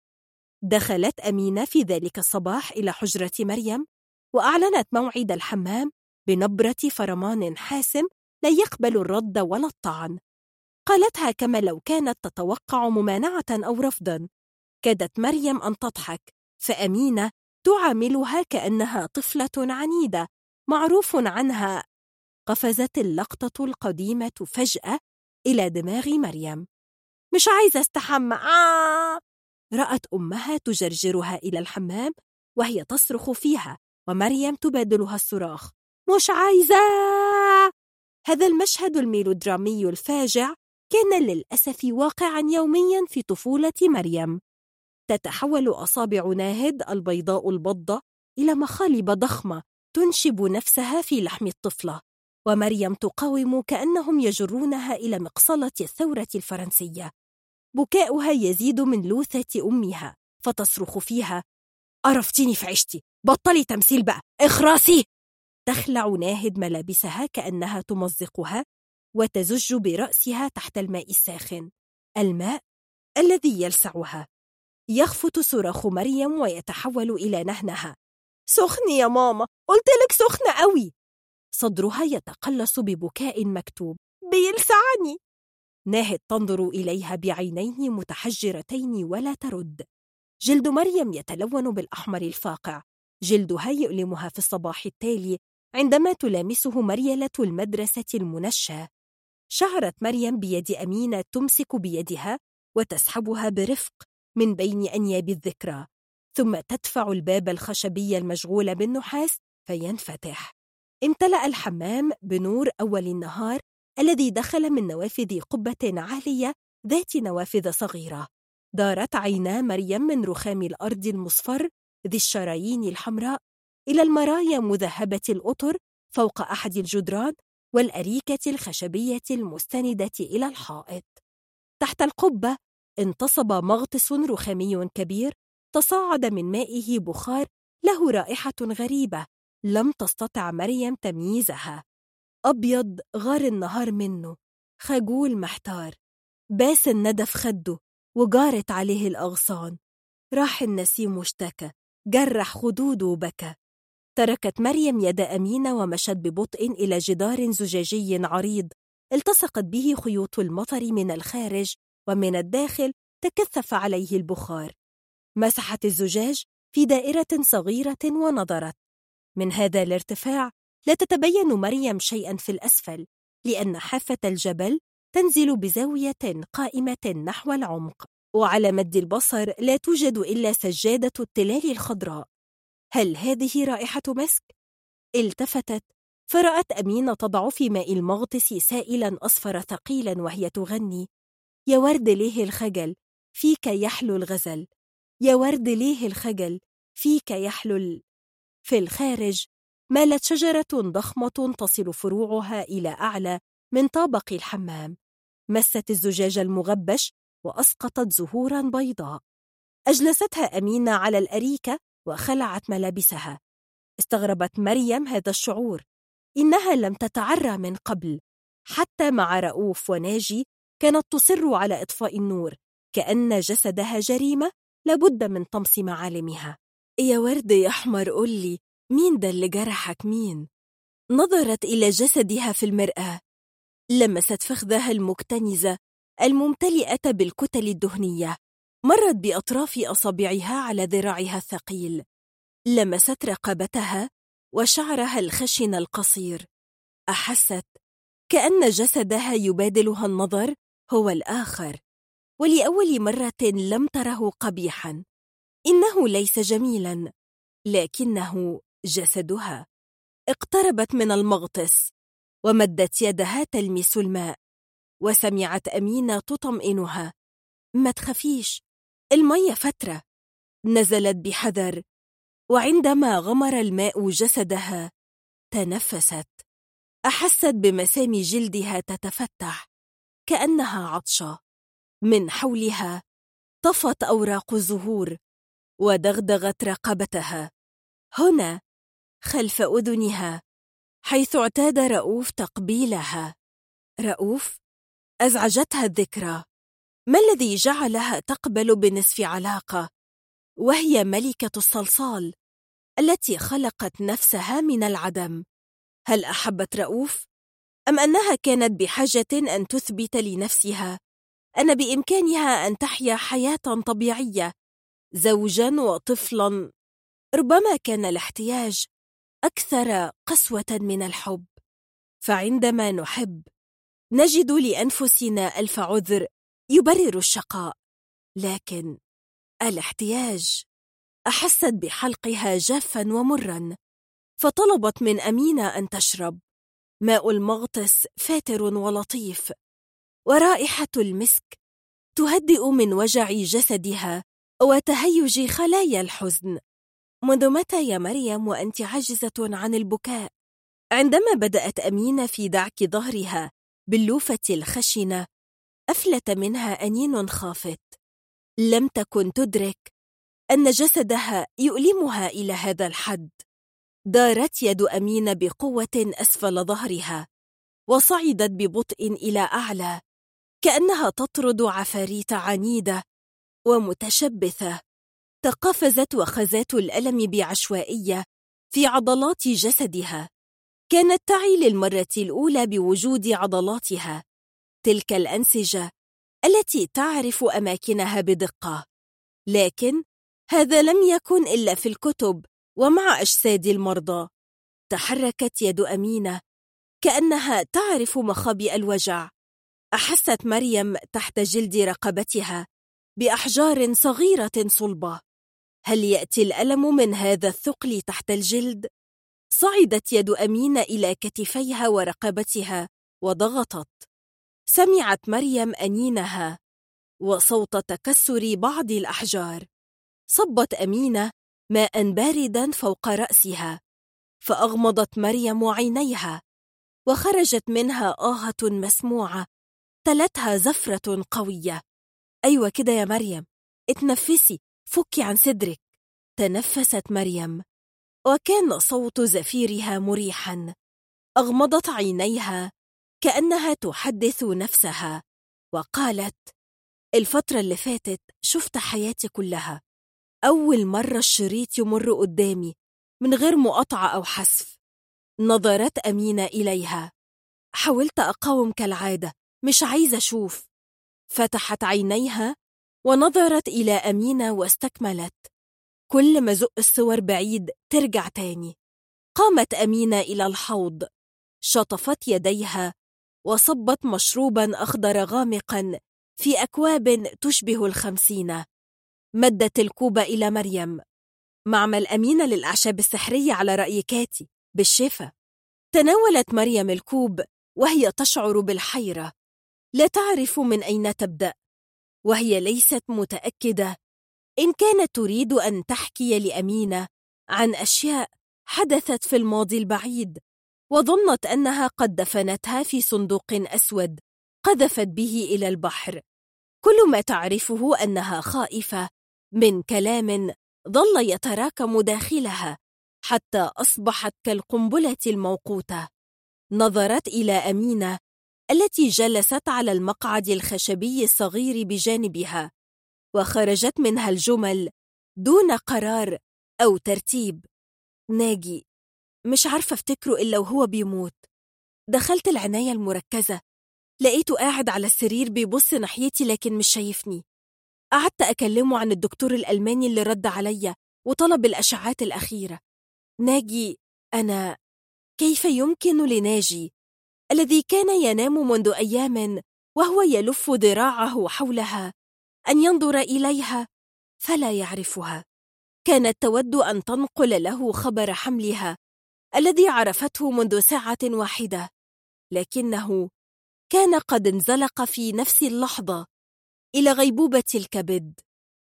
دخلت أمينة في ذلك الصباح إلى حجرة مريم وأعلنت موعد الحمام بنبرة فرمان حاسم لا يقبل الرد ولا الطعن. قالتها كما لو كانت تتوقع ممانعة أو رفضا. كادت مريم أن تضحك. فأمينة تعاملها كأنها طفلة عنيدة معروف عنها. قفزت اللقطة القديمة فجأة إلى دماغ مريم. مش عايزة استحمى آه! رأت أمها تجرجرها إلى الحمام وهي تصرخ فيها ومريم تبادلها الصراخ. مش عايزة. هذا المشهد الميلودرامي الفاجع كان للأسف واقعا يوميا في طفولة مريم. تتحول أصابع ناهد البيضاء البضة إلى مخالب ضخمة تنشب نفسها في لحم الطفلة ومريم تقاوم كأنهم يجرونها إلى مقصلة الثورة الفرنسية. بكاؤها يزيد من لوثة أمها فتصرخ فيها قرفتيني في عشتي بطلي تمثيل بقى اخراسي تخلع ناهد ملابسها كأنها تمزقها وتزج برأسها تحت الماء الساخن. الماء الذي يلسعها. يخفت صراخ مريم ويتحول إلى نهنها. سخن يا ماما قلتلك سخنة قوي صدرها يتقلص ببكاء مكتوب. بيلسعني. ناهد تنظر إليها بعينين متحجرتين ولا ترد. جلد مريم يتلون بالأحمر الفاقع. جلدها يؤلمها في الصباح التالي عندما تلامسه مريلة المدرسة المنشى شعرت مريم بيد أمينة تمسك بيدها وتسحبها برفق من بين أنياب الذكرى ثم تدفع الباب الخشبي المشغول بالنحاس فينفتح. امتلأ الحمام بنور أول النهار الذي دخل من نوافذ قبة عالية ذات نوافذ صغيرة. دارت عينا مريم من رخام الأرض المصفر ذي الشرايين الحمراء إلى المرايا مذهبة الأطر فوق أحد الجدران والأريكة الخشبية المستندة إلى الحائط. تحت القبة انتصب مغطس رخامي كبير تصاعد من مائه بخار له رائحة غريبة لم تستطع مريم تمييزها. أبيض غار النهار منه خجول محتار. باس الندى في خده وجارت عليه الأغصان. راح النسيم واشتكى جرح خدوده وبكى. تركت مريم يد أمينة ومشت ببطء إلى جدار زجاجي عريض. التصقت به خيوط المطر من الخارج ومن الداخل تكثف عليه البخار. مسحت الزجاج في دائرة صغيرة ونظرت من هذا الارتفاع لا تتبين مريم شيئا في الأسفل لأن حافة الجبل تنزل بزاوية قائمة نحو العمق. وعلى مد البصر لا توجد إلا سجادة التلال الخضراء. هل هذه رائحة مسك؟ التفتت. فرأت أمينة تضع في ماء المغطس سائلا أصفر ثقيلا وهي تغني. يا ورد ليه الخجل؟ فيك يحلو الغزل. يا ورد ليه الخجل؟ فيك يحلو ال... في الخارج مالت شجرة ضخمة تصل فروعها إلى أعلى من طابق الحمام. مست الزجاج المغبش وأسقطت زهورا بيضاء. أجلستها أمينة على الأريكة وخلعت ملابسها. استغربت مريم هذا الشعور إنها لم تتعرى من قبل حتى مع رؤوف وناجي كانت تصر على إطفاء النور كأن جسدها جريمة لابد من طمس معالمها. يا ورد يا أحمر قولي مين ده اللي جرحك؟ مين؟ نظرت إلى جسدها في المرآة. لمست فخذها المكتنزة الممتلئة بالكتل الدهنية. مرت بأطراف أصابعها على ذراعها الثقيل. لمست رقبتها وشعرها الخشن القصير. أحست كأن جسدها يبادلها النظر هو الآخر. ولأول مرة لم تره قبيحا. إنه ليس جميلا لكنه جسدها اقتربت من المغطس ومدت يدها تلمس الماء. وسمعت أمينة تطمئنها. ما تخافيش المية فترة. نزلت بحذر وعندما غمر الماء جسدها تنفست. أحست بمسام جلدها تتفتح كأنها عطشة. من حولها طفت أوراق الزهور ودغدغت رقبتها. هنا خلف أذنها حيث اعتاد رؤوف تقبيلها. رؤوف أزعجتها الذكرى. ما الذي جعلها تقبل بنصف علاقة؟ وهي ملكة الصلصال التي خلقت نفسها من العدم. هل أحبت رؤوف؟ أم أنها كانت بحاجة أن تثبت لنفسها؟ أن بإمكانها أن تحيا حياة طبيعية زوجا وطفلا. ربما كان الاحتياج أكثر قسوة من الحب. فعندما نحب نجد لأنفسنا ألف عذر يبرر الشقاء لكن الاحتياج أحست بحلقها جافا ومرا فطلبت من أمينة أن تشرب ماء المغطس فاتر ولطيف ورائحة المسك تهدئ من وجع جسدها وتهيج خلايا الحزن منذ متى يا مريم وأنت عاجزة عن البكاء؟ عندما بدأت أمينة في دعك ظهرها باللوفة الخشنة أفلت منها أنين خافت. لم تكن تدرك أن جسدها يؤلمها إلى هذا الحد. دارت يد أمينة بقوة أسفل ظهرها وصعدت ببطء إلى أعلى كأنها تطرد عفاريت عنيدة ومتشبثة. تقفزت وخزات الألم بعشوائية في عضلات جسدها. كانت تعي للمرة الأولى بوجود عضلاتها. تلك الأنسجة التي تعرف أماكنها بدقة. لكن هذا لم يكن إلا في الكتب ومع أجساد المرضى. تحركت يد أمينة كأنها تعرف مخابئ الوجع. أحست مريم تحت جلد رقبتها بأحجار صغيرة صلبة. هل يأتي الألم من هذا الثقل تحت الجلد؟ صعدت يد أمينة إلى كتفيها ورقبتها وضغطت. سمعت مريم أنينها وصوت تكسر بعض الأحجار. صبت أمينة ماء باردا فوق رأسها فأغمضت مريم عينيها وخرجت منها آهة مسموعة تلتها زفرة قوية. أيوة كده يا مريم اتنفسي فكي عن صدرك. تنفست مريم وكان صوت زفيرها مريحا. أغمضت عينيها كأنها تحدث نفسها. وقالت الفترة اللي فاتت شفت حياتي كلها. أول مرة الشريط يمر قدامي من غير مقاطعة أو حذف. نظرت أمينة إليها. حاولت أقاوم كالعادة مش عايزة أشوف. فتحت عينيها ونظرت إلى أمينة واستكملت. كل ما زق الصور بعيد ترجع تاني. قامت أمينة إلى الحوض. شطفت يديها وصبت مشروبا أخضر غامقا في أكواب تشبه الخمسين. مدت الكوب إلى مريم. معمل أمينة للأعشاب السحرية على رأي كاتي بالشفا. تناولت مريم الكوب وهي تشعر بالحيرة. لا تعرف من أين تبدأ. وهي ليست متأكدة. إن كانت تريد أن تحكي لأمينة عن أشياء حدثت في الماضي البعيد وظنت أنها قد دفنتها في صندوق أسود قذفت به إلى البحر. كل ما تعرفه أنها خائفة من كلام ظل يتراكم داخلها حتى أصبحت كالقنبلة الموقوتة. نظرت إلى أمينة التي جلست على المقعد الخشبي الصغير بجانبها وخرجت منها الجمل دون قرار أو ترتيب. ناجي. مش عارفة أفتكره إلا وهو بيموت. دخلت العناية المركزة. لقيته قاعد على السرير بيبص ناحيتي لكن مش شايفني. قعدت أكلمه عن الدكتور الألماني اللي رد عليا وطلب الأشعات الأخيرة. ناجي أنا كيف يمكن لناجي؟ الذي كان ينام منذ أيام وهو يلف ذراعه حولها أن ينظر إليها فلا يعرفها. كانت تود أن تنقل له خبر حملها. الذي عرفته منذ ساعة واحدة لكنه كان قد انزلق في نفس اللحظة إلى غيبوبة الكبد.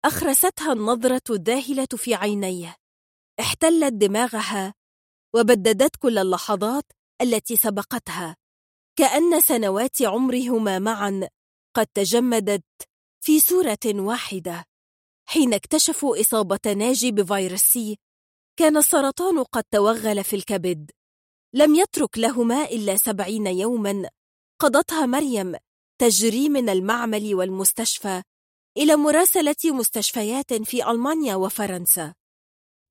أخرستها النظرة الذاهلة في عينيه احتلت دماغها وبددت كل اللحظات التي سبقتها. كأن سنوات عمرهما معا قد تجمدت في صورة واحدة. حين اكتشفوا إصابة ناجي بفيروس سي كان السرطان قد توغل في الكبد. لم يترك لهما إلا سبعين يوما. قضتها مريم تجري من المعمل والمستشفى إلى مراسلة مستشفيات في ألمانيا وفرنسا.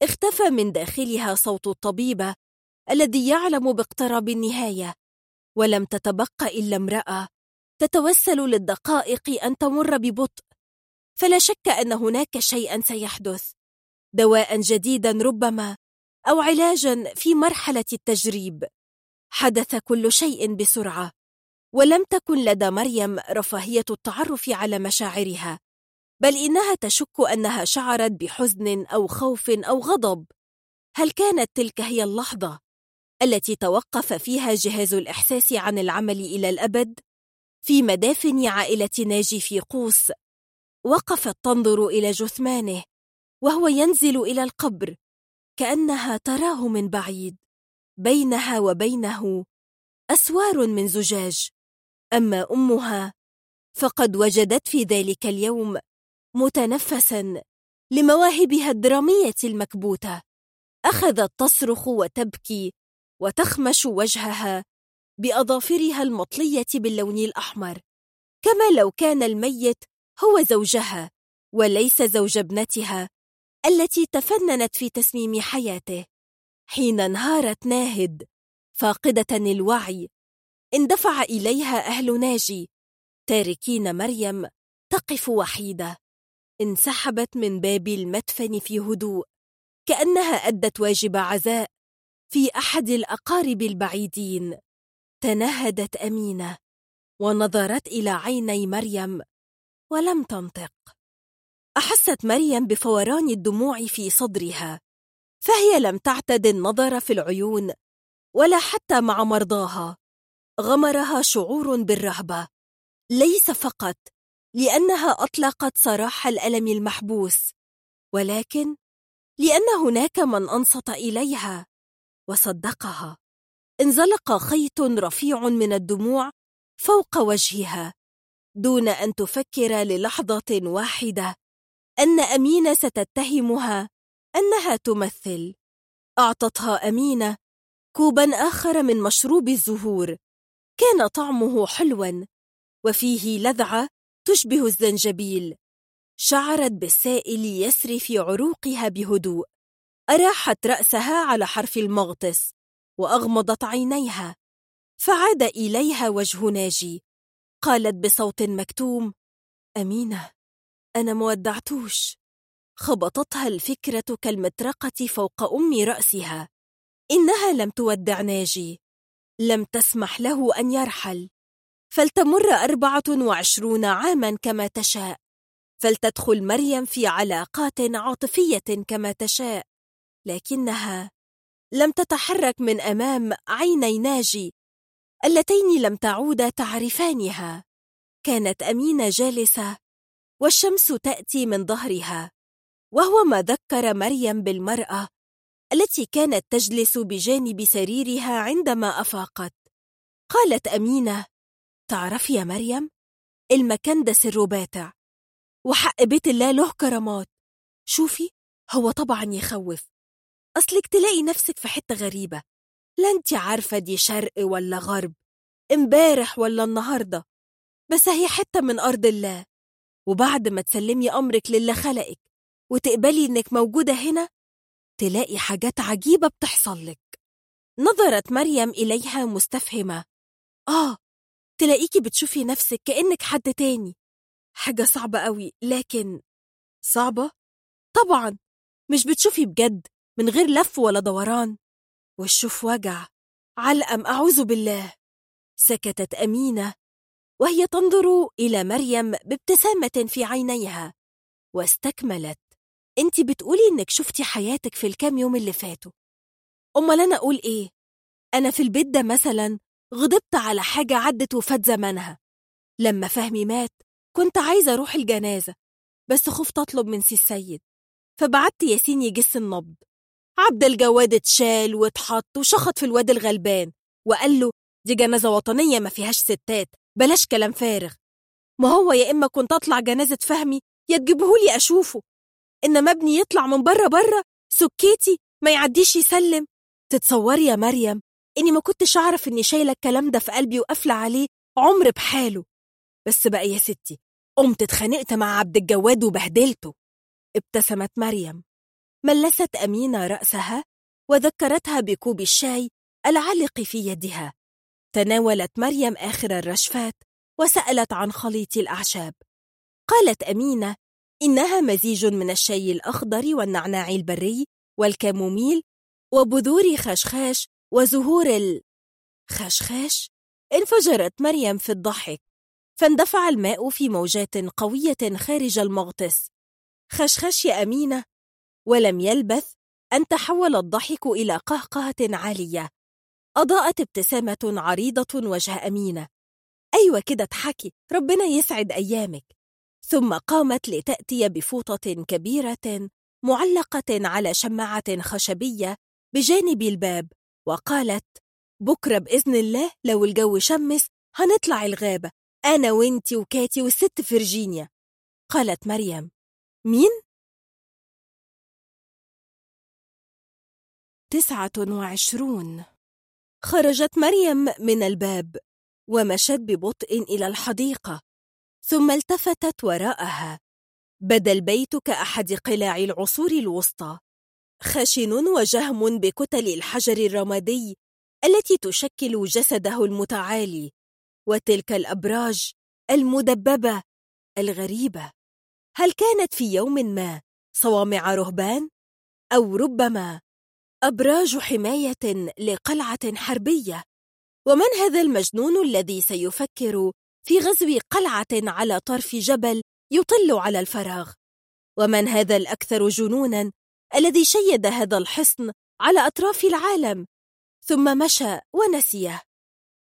اختفى من داخلها صوت الطبيبة الذي يعلم باقتراب النهاية. ولم تتبق إلا امرأة تتوسل للدقائق أن تمر ببطء. فلا شك أن هناك شيئا سيحدث. دواء جديدا ربما أو علاجا في مرحلة التجريب. حدث كل شيء بسرعة ولم تكن لدى مريم رفاهية التعرف على مشاعرها بل إنها تشك أنها شعرت بحزن أو خوف أو غضب. هل كانت تلك هي اللحظة التي توقف فيها جهاز الإحساس عن العمل إلى الأبد؟ في مدافن عائلة ناجي في قوس وقفت تنظر إلى جثمانه. وهو ينزل إلى القبر كأنها تراه من بعيد بينها وبينه أسوار من زجاج. أما أمها فقد وجدت في ذلك اليوم متنفسا لمواهبها الدرامية المكبوتة. أخذت تصرخ وتبكي وتخمش وجهها بأظافرها المطلية باللون الأحمر. كما لو كان الميت هو زوجها وليس زوج ابنتها التي تفننت في تسميم حياته. حين انهارت ناهد فاقدة الوعي اندفع إليها أهل ناجي. تاركين مريم تقف وحيدة. انسحبت من باب المدفن في هدوء. كأنها أدت واجب عزاء في أحد الأقارب البعيدين. تنهدت أمينة ونظرت إلى عيني مريم ولم تنطق. أحست مريم بفوران الدموع في صدرها فهي لم تعتد النظر في العيون ولا حتى مع مرضاها. غمرها شعور بالرهبة. ليس فقط لأنها أطلقت صراح الألم المحبوس ولكن لأن هناك من أنصت إليها وصدقها. انزلق خيط رفيع من الدموع فوق وجهها دون أن تفكر للحظة واحدة. أن أمينة ستتهمها أنها تمثل. أعطتها أمينة كوبا آخر من مشروب الزهور. كان طعمه حلوا وفيه لذعة تشبه الزنجبيل. شعرت بالسائل يسري في عروقها بهدوء. أراحت رأسها على حرف المغطس وأغمضت عينيها. فعاد إليها وجه ناجي. قالت بصوت مكتوم أمينة. أنا مودعتوش خبطتها الفكرة كالمطرقة فوق أم رأسها. إنها لم تودع ناجي. لم تسمح له أن يرحل. فلتمر أربعة وعشرون عاما كما تشاء. فلتدخل مريم في علاقات عاطفية كما تشاء. لكنها لم تتحرك من أمام عيني ناجي. اللتين لم تعودا تعرفانها. كانت أمينة جالسة والشمس تأتي من ظهرها وهو ما ذكر مريم بالمرأة التي كانت تجلس بجانب سريرها عندما أفاقت. قالت أمينة تعرفي يا مريم المكان ده سره باتع وحق بيت الله له كرامات. شوفي هو طبعا يخوف. أصلك تلاقي نفسك في حتة غريبة. لا أنت عارفة دي شرق ولا غرب امبارح ولا النهاردة بس هي حتة من أرض الله. وبعد ما تسلمي أمرك للي خلقك وتقبلي إنك موجودة هنا تلاقي حاجات عجيبة بتحصل لك. نظرت مريم إليها مستفهمة. آه تلاقيكي بتشوفي نفسك كأنك حد تاني. حاجة صعبة قوي لكن صعبة؟ طبعا مش بتشوفي بجد من غير لف ولا دوران. والشوف وجع علقم أعوذ بالله. سكتت أمينة. وهي تنظر إلى مريم بابتسامة في عينيها. واستكملت. أنت بتقولي إنك شفتي حياتك في الكام يوم اللي فاتوا. أمال أنا أقول إيه؟ أنا في البيت ده مثلا غضبت على حاجة عدت وفات زمانها. لما فهمي مات كنت عايزة أروح الجنازة بس خفت أطلب من سي السيد. فبعت ياسين يجس النبض. عبد الجواد اتشال واتحط وشخط في الواد الغلبان وقال له دي جنازة وطنية ما فيهاش ستات. بلاش كلام فارغ. ما هو يا إما كنت أطلع جنازة فهمي يا تجيبهولي أشوفه. إنما ابني يطلع من بره بره سكيتي ما يعديش يسلم. تتصوري يا مريم إني ما كنتش أعرف إني شايلة الكلام ده في قلبي وقافلة عليه عمر بحاله. بس بقى يا ستي قمت اتخانقت مع عبد الجواد وبهدلته. ابتسمت مريم. ملست أمينة رأسها وذكرتها بكوب الشاي العالق في يدها. تناولت مريم آخر الرشفات وسألت عن خليط الأعشاب. قالت أمينة إنها مزيج من الشاي الأخضر والنعناع البري والكاموميل وبذور خشخاش وزهور ال خشخاش؟ انفجرت مريم في الضحك. فاندفع الماء في موجات قوية خارج المغطس. خشخش يا أمينة. ولم يلبث أن تحول الضحك إلى قهقهة عالية. أضاءت ابتسامة عريضة وجه أمينة. أيوة كده اضحكي ربنا يسعد أيامك. ثم قامت لتأتي بفوطة كبيرة معلقة على شماعة خشبية بجانب الباب وقالت بكرة بإذن الله لو الجو شمس هنطلع الغابة أنا وإنتي وكاتي والست فرجينيا قالت مريم مين؟ تسعة وعشرون. خرجت مريم من الباب ومشت ببطء إلى الحديقة ثم التفتت وراءها. بدا البيت كأحد قلاع العصور الوسطى. خشن وجهم بكتل الحجر الرمادي التي تشكل جسده المتعالي وتلك الأبراج المدببة الغريبة. هل كانت في يوم ما صوامع رهبان؟ أو ربما أبراج حماية لقلعة حربية. ومن هذا المجنون الذي سيفكر في غزو قلعة على طرف جبل يطل على الفراغ؟ ومن هذا الأكثر جنونا الذي شيد هذا الحصن على أطراف العالم؟ ثم مشى ونسيه.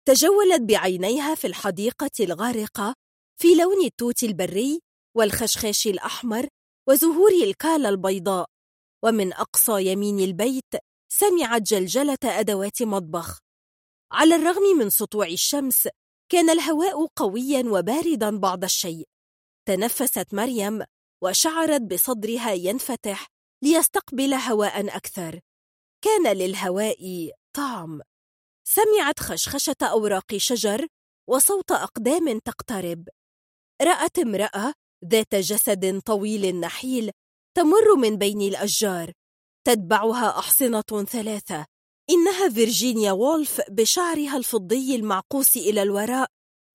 تجولت بعينيها في الحديقة الغارقة في لون التوت البري والخشخاش الأحمر وزهور الكالا البيضاء. ومن أقصى يمين البيت سمعت جلجلة أدوات مطبخ. على الرغم من سطوع الشمس كان الهواء قويا وباردا بعض الشيء. تنفست مريم وشعرت بصدرها ينفتح ليستقبل هواء أكثر. كان للهواء طعم. سمعت خشخشة أوراق شجر وصوت أقدام تقترب. رأت امرأة ذات جسد طويل نحيل تمر من بين الأشجار. تتبعها أحصنة ثلاثة. إنها فيرجينيا وولف بشعرها الفضي المعقوس إلى الوراء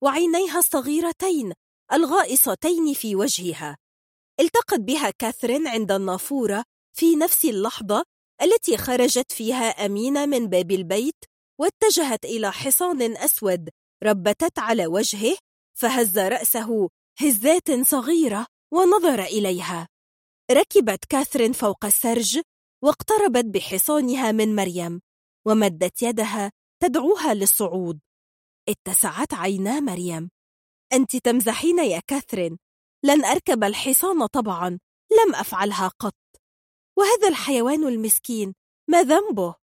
وعينيها الصغيرتين الغائصتين في وجهها. التقت بها كاثرين عند النافورة في نفس اللحظة التي خرجت فيها أمينة من باب البيت واتجهت إلى حصان أسود ربتت على وجهه فهز رأسه هزات صغيرة ونظر إليها. ركبت كاثرين فوق السرج واقتربت بحصانها من مريم ومدت يدها تدعوها للصعود. اتسعت عينا مريم. أنت تمزحين يا كاثرين. لن أركب الحصان طبعا. لم أفعلها قط. وهذا الحيوان المسكين ما ذنبه؟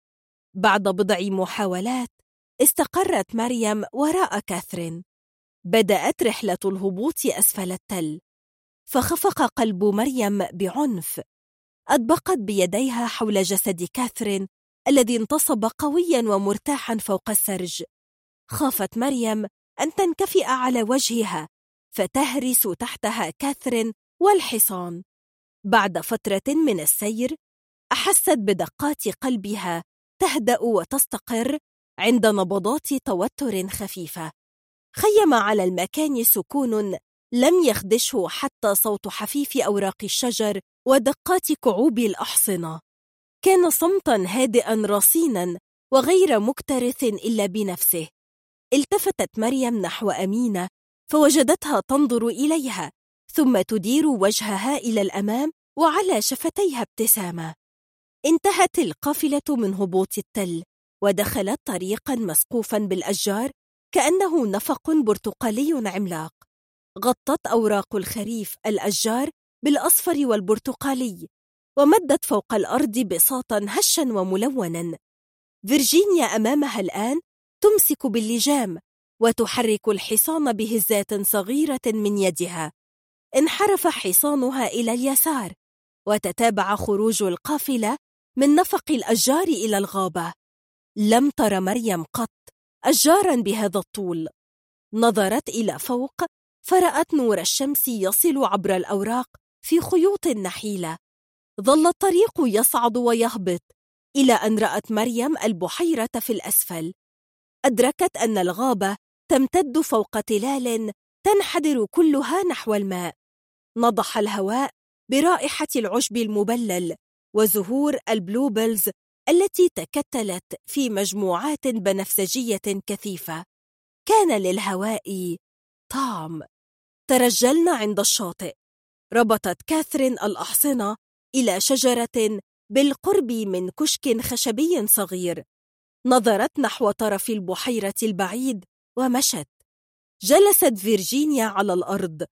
بعد بضع محاولات استقرت مريم وراء كاثرين. بدأت رحلة الهبوط أسفل التل. فخفق قلب مريم بعنف. أطبقت بيديها حول جسد كاثرين الذي انتصب قويا ومرتاحا فوق السرج. خافت مريم أن تنكفئ على وجهها فتهرس تحتها كاثرين والحصان. بعد فترة من السير أحست بدقات قلبها تهدأ وتستقر عند نبضات توتر خفيفة. خيم على المكان سكون لم يخدشه حتى صوت حفيف أوراق الشجر ودقات كعوب الأحصنة. كان صمتا هادئا رصينا وغير مكترث إلا بنفسه. التفتت مريم نحو أمينة فوجدتها تنظر إليها ثم تدير وجهها إلى الأمام وعلى شفتيها ابتسامة. انتهت القافلة من هبوط التل ودخلت طريقا مسقوفا بالأشجار كأنه نفق برتقالي عملاق. غطت أوراق الخريف الأشجار بالأصفر والبرتقالي ومدت فوق الأرض بساطا هشا وملونا. فيرجينيا أمامها الآن تمسك باللجام وتحرك الحصان بهزات صغيرة من يدها. انحرف حصانها إلى اليسار وتتابع خروج القافلة من نفق الأشجار إلى الغابة. لم تر مريم قط أشجارا بهذا الطول. نظرت إلى فوق فرأت نور الشمس يصل عبر الأوراق في خيوط نحيلة. ظل الطريق يصعد ويهبط إلى أن رأت مريم البحيرة في الأسفل. أدركت أن الغابة تمتد فوق تلال تنحدر كلها نحو الماء. نضح الهواء برائحة العشب المبلل وزهور البلوبلز التي تكتلت في مجموعات بنفسجية كثيفة. كان للهواء طعم. ترجلنا عند الشاطئ. ربطت كاثرين الأحصنة إلى شجرة بالقرب من كشك خشبي صغير. نظرت نحو طرف البحيرة البعيد ومشت. جلست فيرجينيا على الأرض.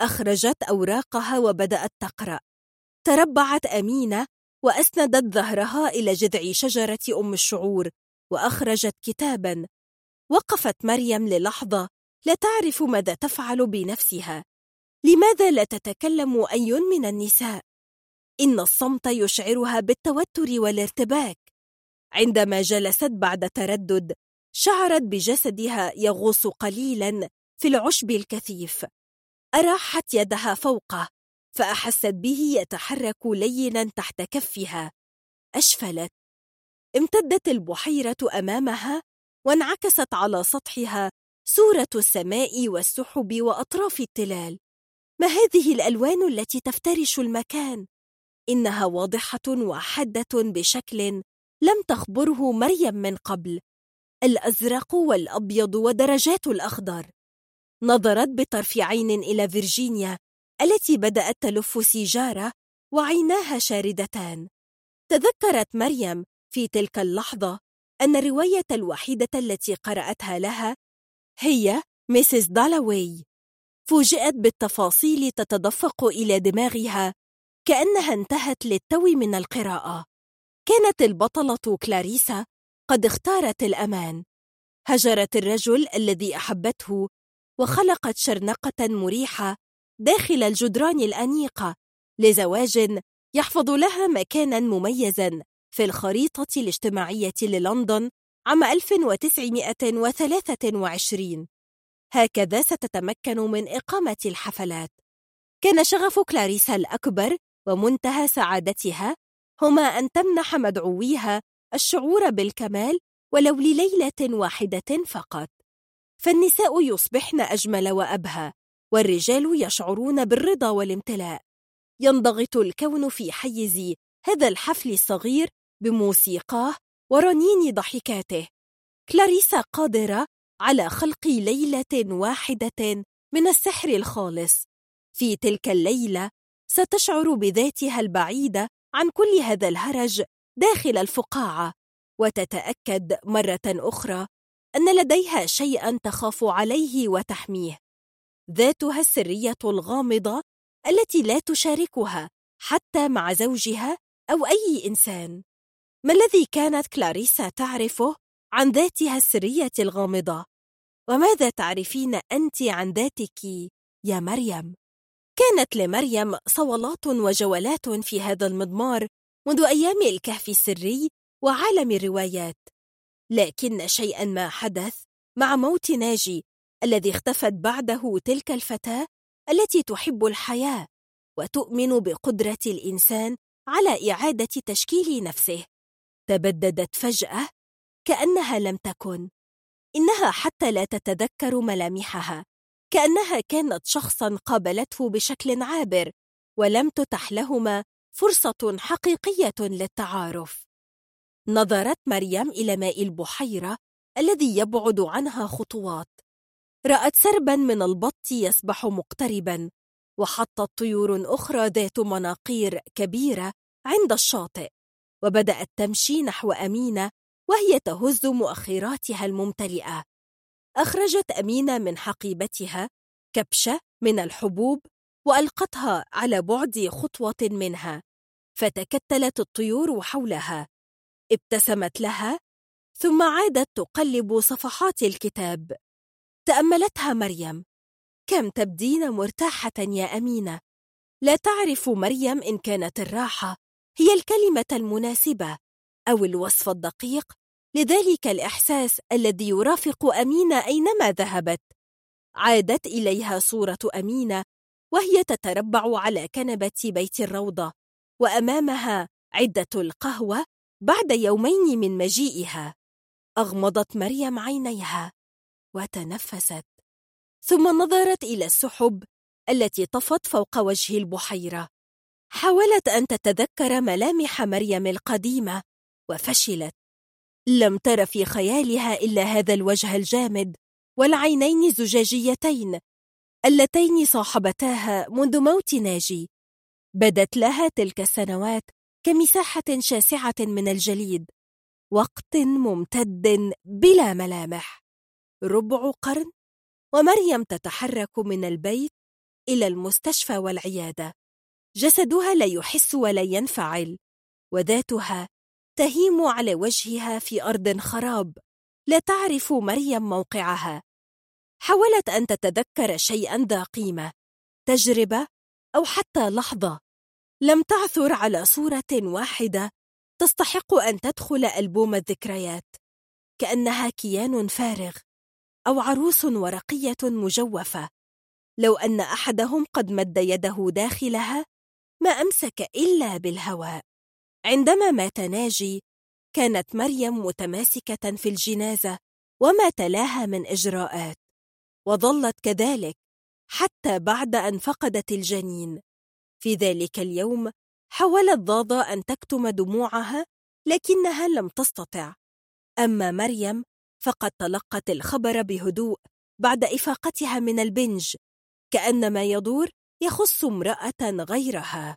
أخرجت أوراقها وبدأت تقرأ. تربعت أمينة وأسندت ظهرها إلى جذع شجرة أم الشعور وأخرجت كتابا. وقفت مريم للحظة لا تعرف ماذا تفعل بنفسها. لماذا لا تتكلم أي من النساء؟ إن الصمت يشعرها بالتوتر والارتباك. عندما جلست بعد تردد شعرت بجسدها يغوص قليلا في العشب الكثيف. أراحت يدها فوقه فأحست به يتحرك لينا تحت كفها. أشفلت. امتدت البحيرة أمامها وانعكست على سطحها صورة السماء والسحب وأطراف التلال. ما هذه الألوان التي تفترش المكان؟ إنها واضحة وحادة بشكل لم تخبره مريم من قبل. الأزرق والأبيض ودرجات الأخضر. نظرت بطرف عين إلى فيرجينيا التي بدأت تلف سيجارة وعيناها شاردتان. تذكرت مريم في تلك اللحظة أن الرواية الوحيدة التي قرأتها لها هي ميسيس دالاوي فوجئت بالتفاصيل تتدفق إلى دماغها كأنها انتهت للتو من القراءة. كانت البطلة كلاريسا قد اختارت الأمان. هجرت الرجل الذي أحبته وخلقت شرنقة مريحة داخل الجدران الأنيقة لزواج يحفظ لها مكانا مميزا في الخريطة الاجتماعية للندن عام 1923 هكذا ستتمكن من إقامة الحفلات. كان شغف كلاريسا الأكبر ومنتهى سعادتها هما أن تمنح مدعويها الشعور بالكمال ولو لليلة واحدة فقط. فالنساء يصبحن أجمل وأبهى والرجال يشعرون بالرضا والامتلاء. ينضغط الكون في حيز هذا الحفل الصغير بموسيقاه ورنين ضحكاته. كلاريسا قادرة على خلق ليلة واحدة من السحر الخالص. في تلك الليلة ستشعر بذاتها البعيدة عن كل هذا الهرج داخل الفقاعة. وتتأكد مرة أخرى أن لديها شيئا تخاف عليه وتحميه. ذاتها السرية الغامضة التي لا تشاركها حتى مع زوجها أو أي إنسان. ما الذي كانت كلاريسا تعرفه عن ذاتها السرية الغامضة؟ وماذا تعرفين أنت عن ذاتك يا مريم؟ كانت لمريم صولات وجولات في هذا المضمار منذ أيام الكهف السري وعالم الروايات لكن شيئا ما حدث مع موت ناجي الذي اختفت بعده تلك الفتاة التي تحب الحياة وتؤمن بقدرة الإنسان على إعادة تشكيل نفسه تبددت فجأة كأنها لم تكن. إنها حتى لا تتذكر ملامحها. كأنها كانت شخصا قابلته بشكل عابر ولم تتح لهما فرصة حقيقية للتعارف. نظرت مريم إلى ماء البحيرة الذي يبعد عنها خطوات. رأت سربا من البط يسبح مقتربا وحطت طيور أخرى ذات مناقير كبيرة عند الشاطئ. وبدأت تمشي نحو أمينة وهي تهز مؤخراتها الممتلئة. أخرجت أمينة من حقيبتها كبشة من الحبوب وألقتها على بعد خطوة منها فتكتلت الطيور حولها. ابتسمت لها ثم عادت تقلب صفحات الكتاب. تأملتها مريم. كم تبدين مرتاحة يا أمينة. لا تعرف مريم إن كانت الراحة هي الكلمة المناسبة أو الوصف الدقيق لذلك الإحساس الذي يرافق أمينة أينما ذهبت. عادت إليها صورة أمينة وهي تتربع على كنبة بيت الروضة وأمامها عدة القهوة بعد يومين من مجيئها. أغمضت مريم عينيها وتنفست ثم نظرت إلى السحب التي طفت فوق وجه البحيرة. حاولت أن تتذكر ملامح مريم القديمة وفشلت. لم تر في خيالها إلا هذا الوجه الجامد والعينين الزجاجيتين اللتين صاحبتاها منذ موت ناجي. بدت لها تلك السنوات كمساحة شاسعة من الجليد وقت ممتد بلا ملامح. ربع قرن ومريم تتحرك من البيت إلى المستشفى والعيادة. جسدها لا يحس ولا ينفعل وذاتها تهيم على وجهها في أرض خراب لا تعرف مريم موقعها. حاولت أن تتذكر شيئا ذا قيمة تجربة أو حتى لحظة. لم تعثر على صورة واحدة تستحق أن تدخل ألبوم الذكريات كأنها كيان فارغ أو عروس ورقية مجوفة. لو أن أحدهم قد مد يده داخلها ما أمسك إلا بالهواء. عندما مات ناجي كانت مريم متماسكة في الجنازة وما تلاها من إجراءات. وظلت كذلك حتى بعد أن فقدت الجنين. في ذلك اليوم حاولت ضاضة أن تكتم دموعها لكنها لم تستطع. أما مريم فقد تلقت الخبر بهدوء بعد إفاقتها من البنج. كأن ما يدور يخص امرأة غيرها.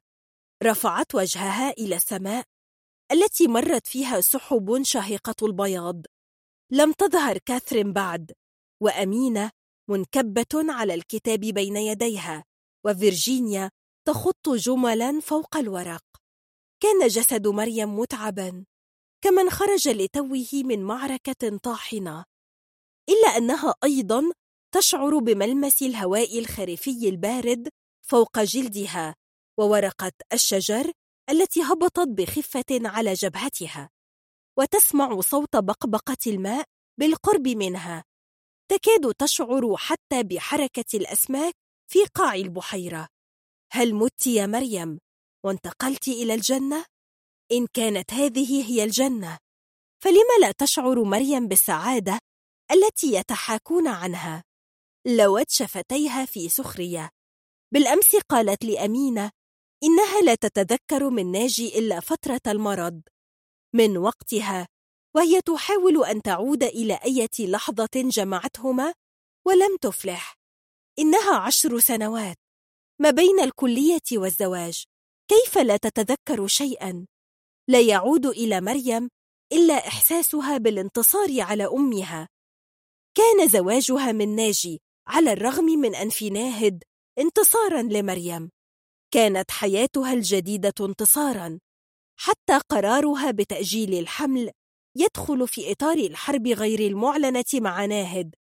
رفعت وجهها إلى السماء التي مرت فيها سحب شاهقة البياض. لم تظهر كاثرين بعد وأمينة منكبة على الكتاب بين يديها وفيرجينيا تخط جملا فوق الورق. كان جسد مريم متعبا كمن خرج لتوه من معركة طاحنة. إلا أنها أيضا تشعر بملمس الهواء الخريفي البارد فوق جلدها وورقة الشجر التي هبطت بخفة على جبهتها وتسمع صوت بقبقة الماء بالقرب منها تكاد تشعر حتى بحركة الأسماك في قاع البحيرة هل مت يا مريم وانتقلت إلى الجنة؟ إن كانت هذه هي الجنة فلم لا تشعر مريم بالسعادة التي يتحاكون عنها؟ لوت شفتيها في سخرية بالأمس قالت لأمينة إنها لا تتذكر من ناجي إلا فترة المرض. من وقتها وهي تحاول أن تعود إلى أية لحظة جمعتهما ولم تفلح. إنها عشر سنوات. ما بين الكلية والزواج. كيف لا تتذكر شيئا؟ لا يعود إلى مريم إلا إحساسها بالانتصار على أمها. كان زواجها من ناجي على الرغم من أنف ناهد انتصارا لمريم. كانت حياتها الجديدة انتصارا. حتى قرارها بتأجيل الحمل يدخل في إطار الحرب غير المعلنة مع ناهد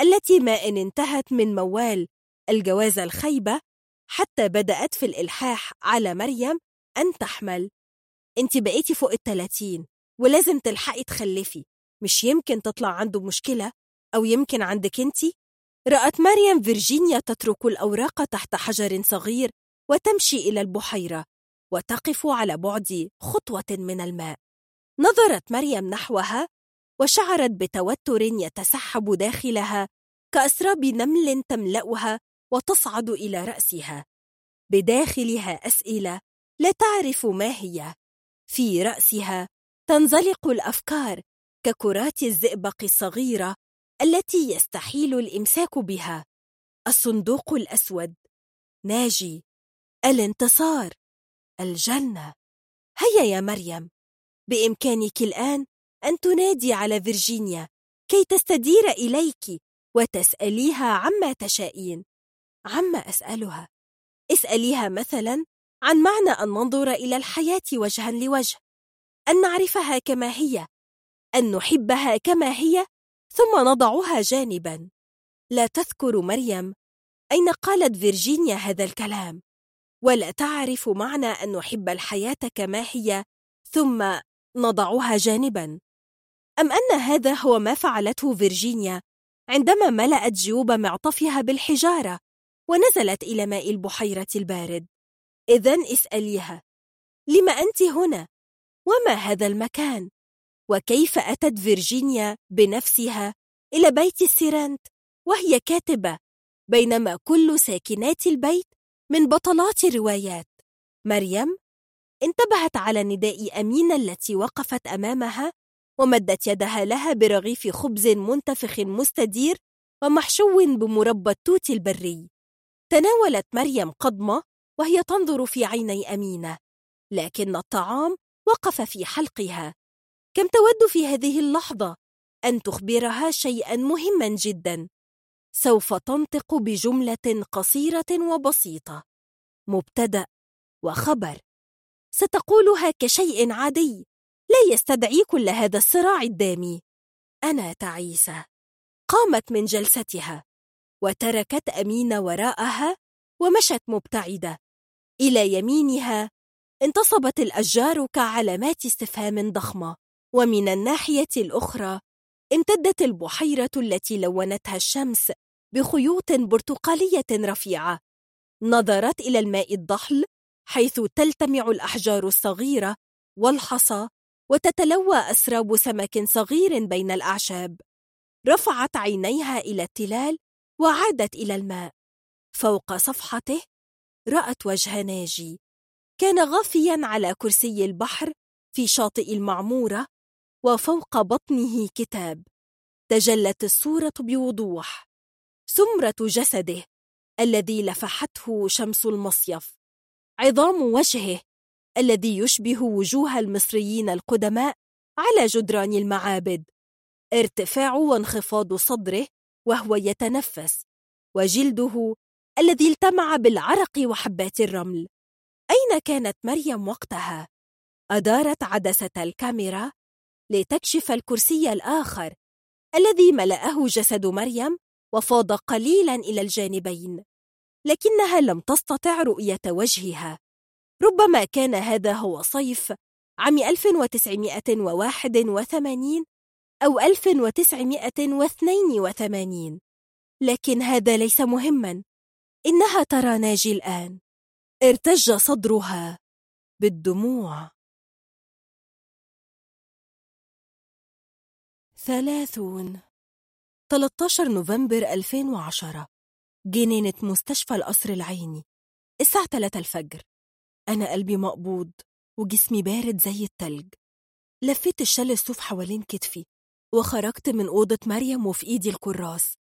التي ما إن انتهت من موال الجواز الخيبة حتى بدأت في الإلحاح على مريم أن تحمل. أنت بقيتي فوق التلاتين ولازم تلحقي تخلفي. مش يمكن تطلع عنده مشكلة أو يمكن عندك أنت رأت مريم فيرجينيا تترك الأوراق تحت حجر صغير وتمشي إلى البحيرة وتقف على بعد خطوة من الماء. نظرت مريم نحوها وشعرت بتوتر يتسحب داخلها كأسراب نمل تملأها وتصعد إلى رأسها. بداخلها أسئلة لا تعرف ما هي. في رأسها تنزلق الأفكار ككرات الزئبق الصغيرة التي يستحيل الإمساك بها. الصندوق الأسود. ناجي. الانتصار. الجنة. هيا يا مريم. بإمكانك الآن أن تنادي على فيرجينيا كي تستدير إليك وتسأليها عما تشائين. عما أسألها. اسأليها مثلا عن معنى أن ننظر إلى الحياة وجها لوجه. أن نعرفها كما هي. أن نحبها كما هي. ثم نضعها جانبا لا تذكر مريم أين قالت فيرجينيا هذا الكلام ولا تعرف معنى أن نحب الحياة كما هي ثم نضعها جانبا أم أن هذا هو ما فعلته فيرجينيا عندما ملأت جيوب معطفها بالحجارة ونزلت إلى ماء البحيرة البارد إذا اسأليها لم أنت هنا؟ وما هذا المكان؟ وكيف أتت فيرجينيا بنفسها إلى بيت السيرانت وهي كاتبة بينما كل ساكنات البيت من بطلات الروايات. مريم انتبهت على نداء أمينة التي وقفت أمامها ومدت يدها لها برغيف خبز منتفخ مستدير ومحشو بمربى التوت البري. تناولت مريم قضمة وهي تنظر في عيني أمينة لكن الطعام وقف في حلقها. كم تود في هذه اللحظة أن تخبرها شيئا مهما جدا سوف تنطق بجملة قصيرة وبسيطة. مبتدأ وخبر. ستقولها كشيء عادي لا يستدعي كل هذا الصراع الدامي. أنا تعيسة. قامت من جلستها وتركت أمين وراءها ومشت مبتعدة. إلى يمينها انتصبت الأشجار كعلامات استفهام ضخمة. ومن الناحية الأخرى امتدت البحيرة التي لونتها الشمس بخيوط برتقالية رفيعة. نظرت إلى الماء الضحل حيث تلتمع الأحجار الصغيرة والحصى وتتلوى أسراب سمك صغير بين الأعشاب. رفعت عينيها إلى التلال وعادت إلى الماء. فوق صفحته رأت وجه ناجي. كان غافيا على كرسي البحر في شاطئ المعمورة وفوق بطنه كتاب تجلت الصورة بوضوح. سمرة جسده الذي لفحته شمس المصيف. عظام وجهه الذي يشبه وجوه المصريين القدماء على جدران المعابد. ارتفاع وانخفاض صدره وهو يتنفس وجلده الذي التمع بالعرق وحبات الرمل. أين كانت مريم وقتها؟ أدارت عدسة الكاميرا لتكشف الكرسي الآخر الذي ملأه جسد مريم وفاض قليلا إلى الجانبين لكنها لم تستطع رؤية وجهها. ربما كان هذا هو صيف عام 1981 أو 1982 لكن هذا ليس مهما. إنها ترى ناجي الآن. ارتج صدرها بالدموع. ثلاثون. 13 نوفمبر 2010 جنينة مستشفى القصر العيني. الساعة 3 الفجر. أنا قلبي مقبوض وجسمي بارد زي التلج. لفيت الشال الصوف حوالين كتفي وخرجت من أوضة مريم وفي إيدي الكراس.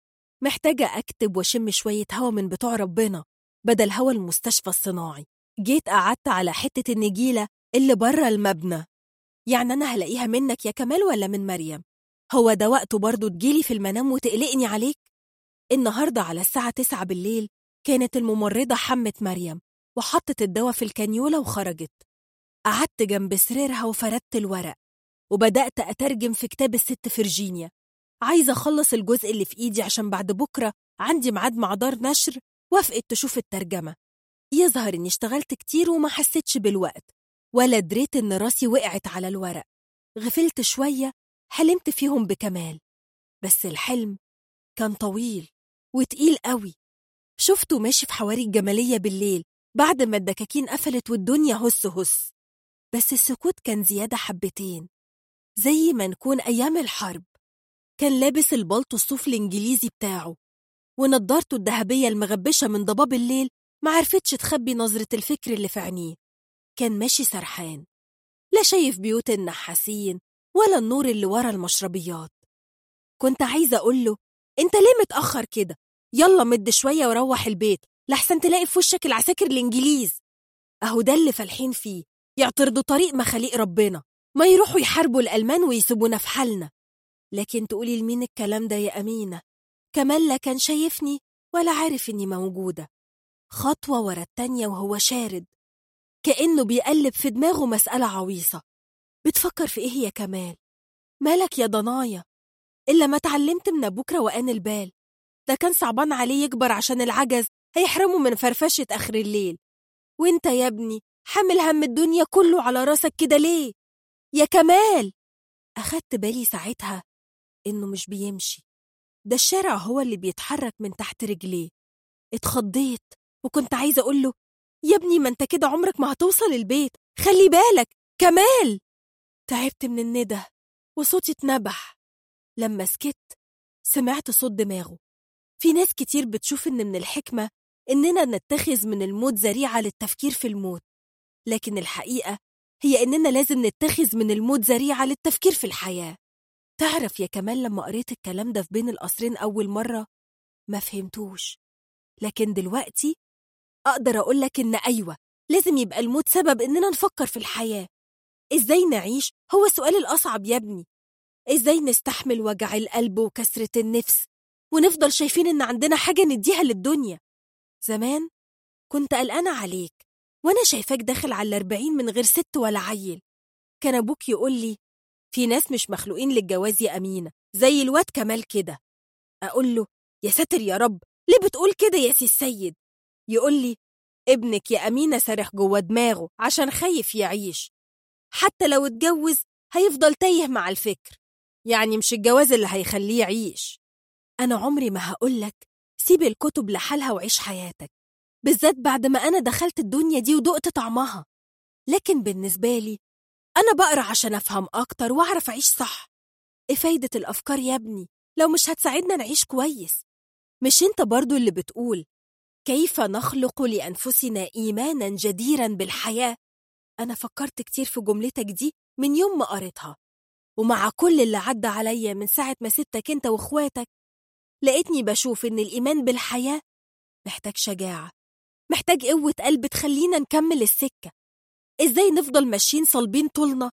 محتاجة أكتب وشم شوية هوا من بتوع ربنا بدل هوا المستشفى الصناعي. جيت قعدت على حتة النجيلة اللي بره المبنى. يعني أنا هلاقيها منك يا كمال ولا من مريم؟ هو ده وقته برضه تجيلي في المنام وتقلقني عليك؟ النهاردة على الساعة تسعة بالليل كانت الممرضة حمت مريم وحطت الدواء في الكانيولا وخرجت. قعدت جنب سريرها وفردت الورق وبدأت أترجم في كتاب الست فرجينيا عايزة أخلص الجزء اللي في إيدي عشان بعد بكرة عندي ميعاد مع دار نشر وافقت تشوف الترجمة. يظهر إني اشتغلت كتير وما حسيتش بالوقت ولا دريت إن راسي وقعت على الورق. غفلت شوية حلمت فيهم بكمال بس الحلم كان طويل وتقيل قوي. شفته ماشي في حواري الجمالية بالليل بعد ما الدكاكين قفلت والدنيا هس هس. بس السكوت كان زيادة حبتين زي ما نكون أيام الحرب. كان لابس البلطو الصوف الإنجليزي بتاعه ونضارته الذهبية المغبشة من ضباب الليل ما عرفتش تخبي نظرة الفكر اللي في عينيه. كان ماشي سرحان لا شايف بيوت النحاسين ولا النور اللي ورا المشربيات. كنت عايزة أقول له أنت ليه متأخر كده؟ يلا مد شوية وروح البيت لحسن تلاقي في وشك العساكر الإنجليز. أهو ده اللي فالحين فيه يعترضوا طريق مخاليق ربنا ما يروحوا يحاربوا الألمان ويسيبونا في حالنا. لكن تقولي لمين الكلام ده يا أمينة؟ كمال لا كان شايفني ولا عارف إني موجودة. خطوة ورا التانية وهو شارد. كأنه بيقلب في دماغه مسألة عويصة. بتفكر في إيه يا كمال مالك يا ضنايا؟ إلا ما اتعلمت من أبوك روقان البال. ده كان صعبان عليه يكبر عشان العجز هيحرمه من فرفشة آخر الليل. وإنت يا ابني حامل هم الدنيا كله على راسك كده ليه؟ يا كمال! أخدت بالي ساعتها إنه مش بيمشي. ده الشارع هو اللي بيتحرك من تحت رجليه. اتخضيت وكنت عايزة أقول له يا ابني ما أنت كده عمرك ما هتوصل البيت. خلي بالك كمال! تعبت من الندى وصوتي اتنبح. لما سكت سمعت صوت دماغه. في ناس كتير بتشوف إن من الحكمة إننا نتخذ من الموت ذريعة للتفكير في الموت لكن الحقيقة هي إننا لازم نتخذ من الموت ذريعة للتفكير في الحياة. تعرف يا كمال لما قريت الكلام ده في بين القصرين أول مرة؟ ما فهمتوش. لكن دلوقتي أقدر أقولك إن أيوة لازم يبقى الموت سبب إننا نفكر في الحياة. إزاي نعيش؟ هو السؤال الأصعب يا ابني. إزاي نستحمل وجع القلب وكسرة النفس؟ ونفضل شايفين إن عندنا حاجة نديها للدنيا. زمان كنت قلقانة عليك وأنا شايفاك داخل على الأربعين من غير ست ولا عيل. كان أبوك يقول لي في ناس مش مخلوقين للجواز يا أمينة زي الواد كمال كده. أقول له يا ساتر يا رب ليه بتقول كده يا سي السيد؟ يقول لي ابنك يا أمينة سارح جوه دماغه عشان خايف يعيش. حتى لو اتجوز هيفضل تايه مع الفكر. يعني مش الجواز اللي هيخليه يعيش. أنا عمري ما هقولك سيب الكتب لحالها وعيش حياتك. بالذات بعد ما أنا دخلت الدنيا دي ودقت طعمها. لكن بالنسبة لي أنا بقرأ عشان أفهم أكتر وأعرف أعيش صح. إيه فايدة الأفكار يا ابني؟ لو مش هتساعدنا نعيش كويس. مش أنت برضو اللي بتقول كيف نخلق لأنفسنا إيمانا جديرا بالحياة؟ أنا فكرت كتير في جملتك دي من يوم ما قريتها ومع كل اللي عدى عليا من ساعة ما سبتك أنت وإخواتك لقيتني بشوف إن الإيمان بالحياة محتاج شجاعة محتاج قوة قلب تخلينا نكمل السكة. إزاي نفضل ماشيين صلبين طولنا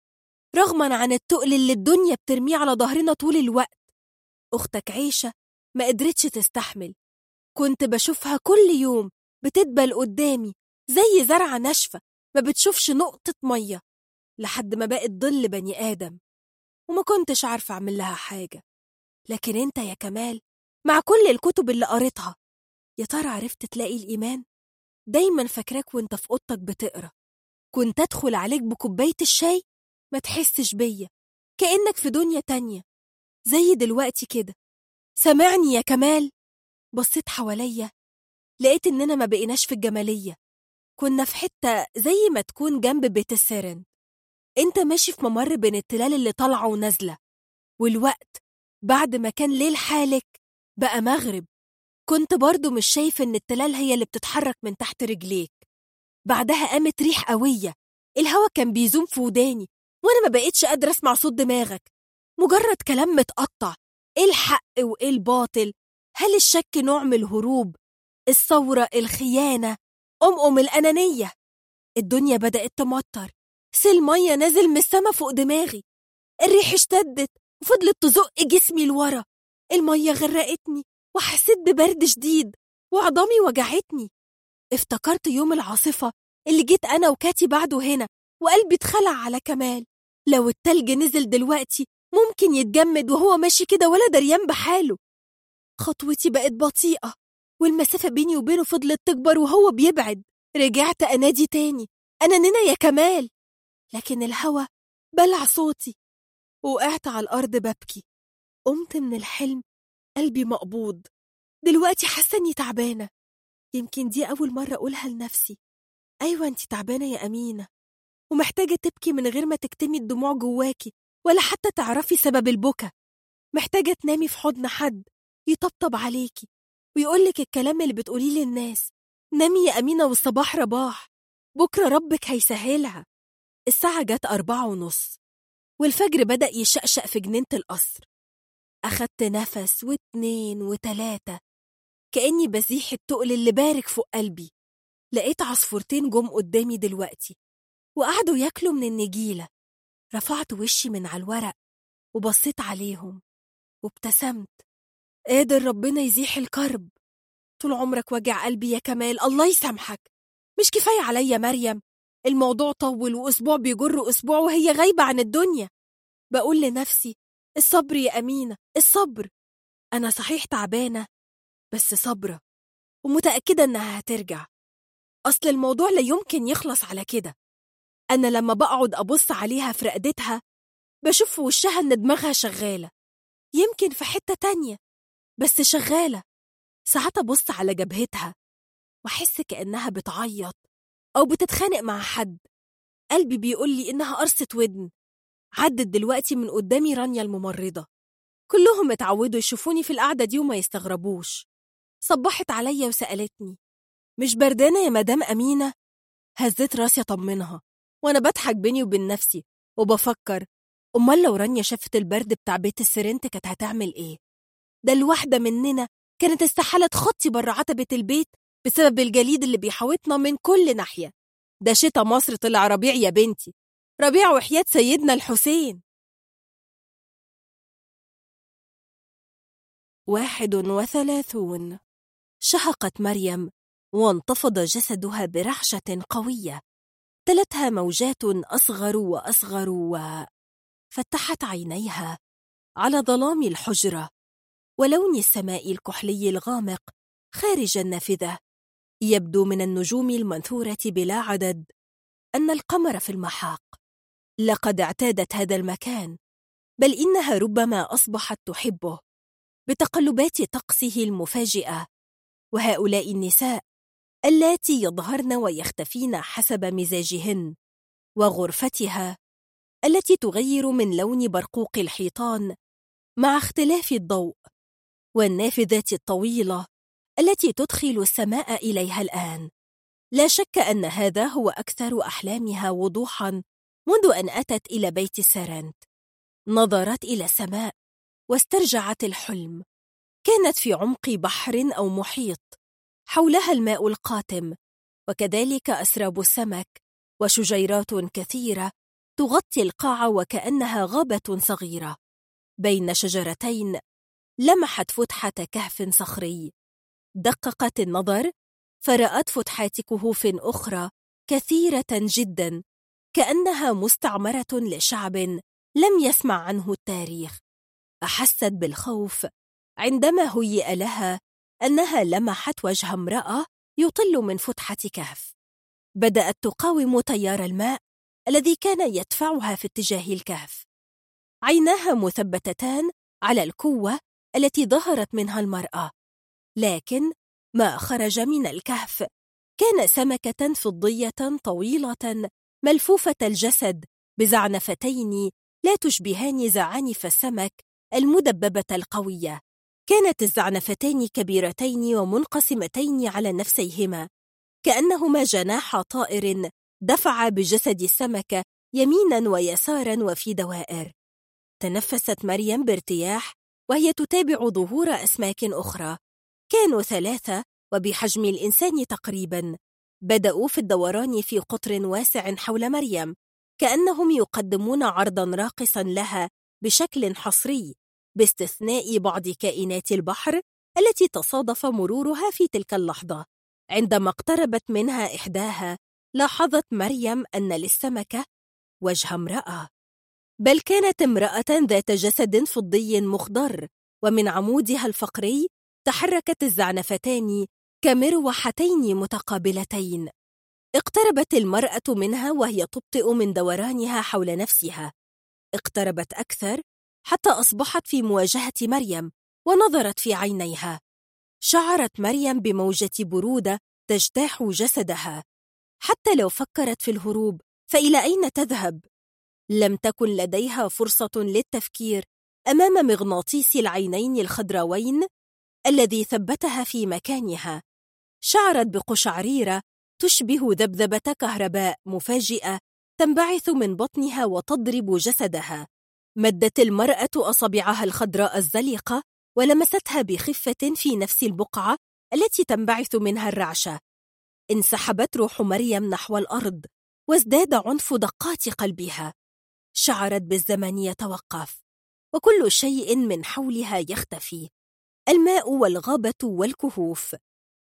رغما عن التقل اللي الدنيا بترميه على ظهرنا طول الوقت. أختك عيشة ما قدرتش تستحمل. كنت بشوفها كل يوم بتدبل قدامي زي زرعة ناشفة. ما بتشوفش نقطة مية لحد ما بقت ظل بني آدم وما كنتش عارفة أعمل لها حاجة. لكن أنت يا كمال مع كل الكتب اللي قريتها يا ترى عرفت تلاقي الإيمان؟ دايما فاكراك وأنت في أوضتك بتقرأ. كنت أدخل عليك بكوباية الشاي ما تحسش بيا كأنك في دنيا تانية. زي دلوقتي كده. سامعني يا كمال؟ بصيت حواليا لقيت إننا ما بقيناش في الجمالية. كنا في حتة زي ما تكون جنب بيت السرن انت ماشي في ممر بين التلال اللي طالعة ونازلة. والوقت بعد ما كان ليل حالك بقى مغرب. كنت برضو مش شايف إن التلال هي اللي بتتحرك من تحت رجليك. بعدها قامت ريح قوية. الهوا كان بيزوم في وداني وأنا ما بقيتش قادرة أسمع صوت دماغك. مجرد كلام متقطع. إيه الحق وإيه الباطل؟ هل الشك نوع من الهروب؟ الثورة الخيانة؟ أم الأنانية. الدنيا بدأت تمطر. سيل مية نازل من السما فوق دماغي. الريح اشتدت وفضلت تزق جسمي لورا. المية غرقتني وحسيت ببرد شديد وعظامي وجعتني. افتكرت يوم العاصفة اللي جيت أنا وكاتي بعده هنا وقلبي اتخلع على كمال. لو التلج نزل دلوقتي ممكن يتجمد وهو ماشي كده ولا دريان بحاله. خطوتي بقت بطيئة. والمسافة بيني وبينه فضلت تكبر وهو بيبعد. رجعت أنادي تاني أنا نينا يا كمال. لكن الهوا بلع صوتي. وقعت على الأرض ببكي. قمت من الحلم قلبي مقبوض. دلوقتي حاسة إني تعبانة. يمكن دي أول مرة أقولها لنفسي. أيوة أنت تعبانة يا أمينة. ومحتاجة تبكي من غير ما تكتمي الدموع جواكي ولا حتى تعرفي سبب البكا. محتاجة تنامي في حضن حد يطبطب عليكي. ويقولك الكلام اللي بتقوليه للناس نامي يا أمينة والصباح رباح بكرة ربك هيسهلها. الساعة جت أربعة ونص والفجر بدأ يشقشق في جنينة القصر. أخدت نفس واتنين وتلاتة كأني بزيح التقل اللي بارك فوق قلبي. لقيت عصفورتين جم قدامي دلوقتي وقعدوا ياكلوا من النجيلة. رفعت وشي من على الورق وبصيت عليهم وابتسمت. قادر ربنا يزيح الكرب. طول عمرك وجع قلبي يا كمال الله يسامحك. مش كفاية عليا مريم. الموضوع طول وأسبوع بيجر أسبوع وهي غايبة عن الدنيا. بقول لنفسي الصبر يا أمينة الصبر. أنا صحيح تعبانة بس صبرة. ومتأكدة إنها هترجع. أصل الموضوع لا يمكن يخلص على كده. أنا لما بقعد أبص عليها في رقدتها بشوف في وشها إن دماغها شغالة. يمكن في حتة تانية. بس شغالة. ساعات أبص على جبهتها وأحس كأنها بتعيط أو بتتخانق مع حد. قلبي بيقول لي إنها قرصة ودن. عدت دلوقتي من قدامي رانيا الممرضة. كلهم اتعودوا يشوفوني في القعدة دي وما يستغربوش. صبحت عليا وسألتني مش بردانة يا مدام أمينة؟ هزيت راسي أطمنها وأنا بضحك بيني وبين نفسي وبفكر أمال لو رانيا شافت البرد بتاع بيت السرنت كانت هتعمل إيه؟ ده الواحدة مننا كانت استحالة تخطي بره عتبة البيت بسبب الجليد اللي بيحاوطنا من كل ناحية. ده شتا مصر طلع ربيع يا بنتي. ربيع وحياة سيدنا الحسين. واحد وثلاثون. شهقت مريم وانتفض جسدها برعشة قوية. تلتها موجات أصغر وأصغر و... فتحت عينيها على ظلام الحجرة. ولون السماء الكحلي الغامق خارج النافذة. يبدو من النجوم المنثورة بلا عدد أن القمر في المحاق. لقد اعتادت هذا المكان بل إنها ربما أصبحت تحبه بتقلبات طقسه المفاجئة. وهؤلاء النساء اللاتي يظهرن ويختفين حسب مزاجهن وغرفتها التي تغير من لون برقوق الحيطان مع اختلاف الضوء والنافذات الطويلة التي تدخل السماء إليها الآن. لا شك أن هذا هو أكثر أحلامها وضوحاً منذ أن أتت إلى بيت سارنت. نظرت إلى السماء واسترجعت الحلم. كانت في عمق بحر أو محيط حولها الماء القاتم وكذلك أسراب السمك وشجيرات كثيرة تغطي القاع وكأنها غابة صغيرة. بين شجرتين لمحت فتحة كهف صخري. دققت النظر فرأت فتحات كهوف أخرى كثيرة جدا كأنها مستعمرة لشعب لم يسمع عنه التاريخ. أحست بالخوف عندما هيئ لها أنها لمحت وجه امرأة يطل من فتحة كهف. بدأت تقاوم تيار الماء الذي كان يدفعها في اتجاه الكهف. عيناها مثبتتان على الكوة التي ظهرت منها المرأة. لكن ما خرج من الكهف. كان سمكة فضية طويلة ملفوفة الجسد بزعنفتين لا تشبهان زعانف السمك المدببة القوية. كانت الزعنفتان كبيرتين ومنقسمتين على نفسيهما. كأنهما جناح طائر دفع بجسد السمكة يمينا ويسارا وفي دوائر. تنفست مريم بارتياح وهي تتابع ظهور أسماك أخرى. كانوا ثلاثة وبحجم الإنسان تقريبا. بدأوا في الدوران في قطر واسع حول مريم كأنهم يقدمون عرضا راقصا لها بشكل حصري باستثناء بعض كائنات البحر التي تصادف مرورها في تلك اللحظة. عندما اقتربت منها إحداها لاحظت مريم أن للسمكة وجه امرأة. بل كانت امرأة ذات جسد فضي مخضر ومن عمودها الفقري تحركت الزعنفتان كمروحتين متقابلتين. اقتربت المرأة منها وهي تبطئ من دورانها حول نفسها. اقتربت أكثر حتى أصبحت في مواجهة مريم ونظرت في عينيها. شعرت مريم بموجة برودة تجتاح جسدها. حتى لو فكرت في الهروب فإلى أين تذهب؟ لم تكن لديها فرصة للتفكير أمام مغناطيس العينين الخضراوين الذي ثبتها في مكانها. شعرت بقشعريرة تشبه ذبذبة كهرباء مفاجئة تنبعث من بطنها وتضرب جسدها. مدت المرأة أصابعها الخضراء الزلقة ولمستها بخفة في نفس البقعة التي تنبعث منها الرعشة. انسحبت روح مريم نحو الأرض وازداد عنف دقات قلبها. شعرت بالزمن يتوقف وكل شيء من حولها يختفي. الماء والغابة والكهوف.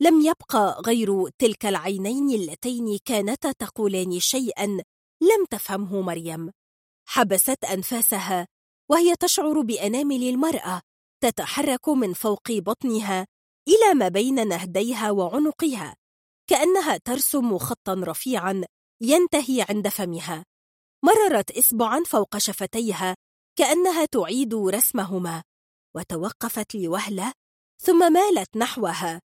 لم يبقى غير تلك العينين اللتين كانتا تقولان شيئا لم تفهمه مريم. حبست أنفاسها وهي تشعر بأنامل المرأة تتحرك من فوق بطنها إلى ما بين نهديها وعنقها كأنها ترسم خطا رفيعا ينتهي عند فمها. مررت إصبعا فوق شفتيها كأنها تعيد رسمهما وتوقفت لوهلة ثم مالت نحوها.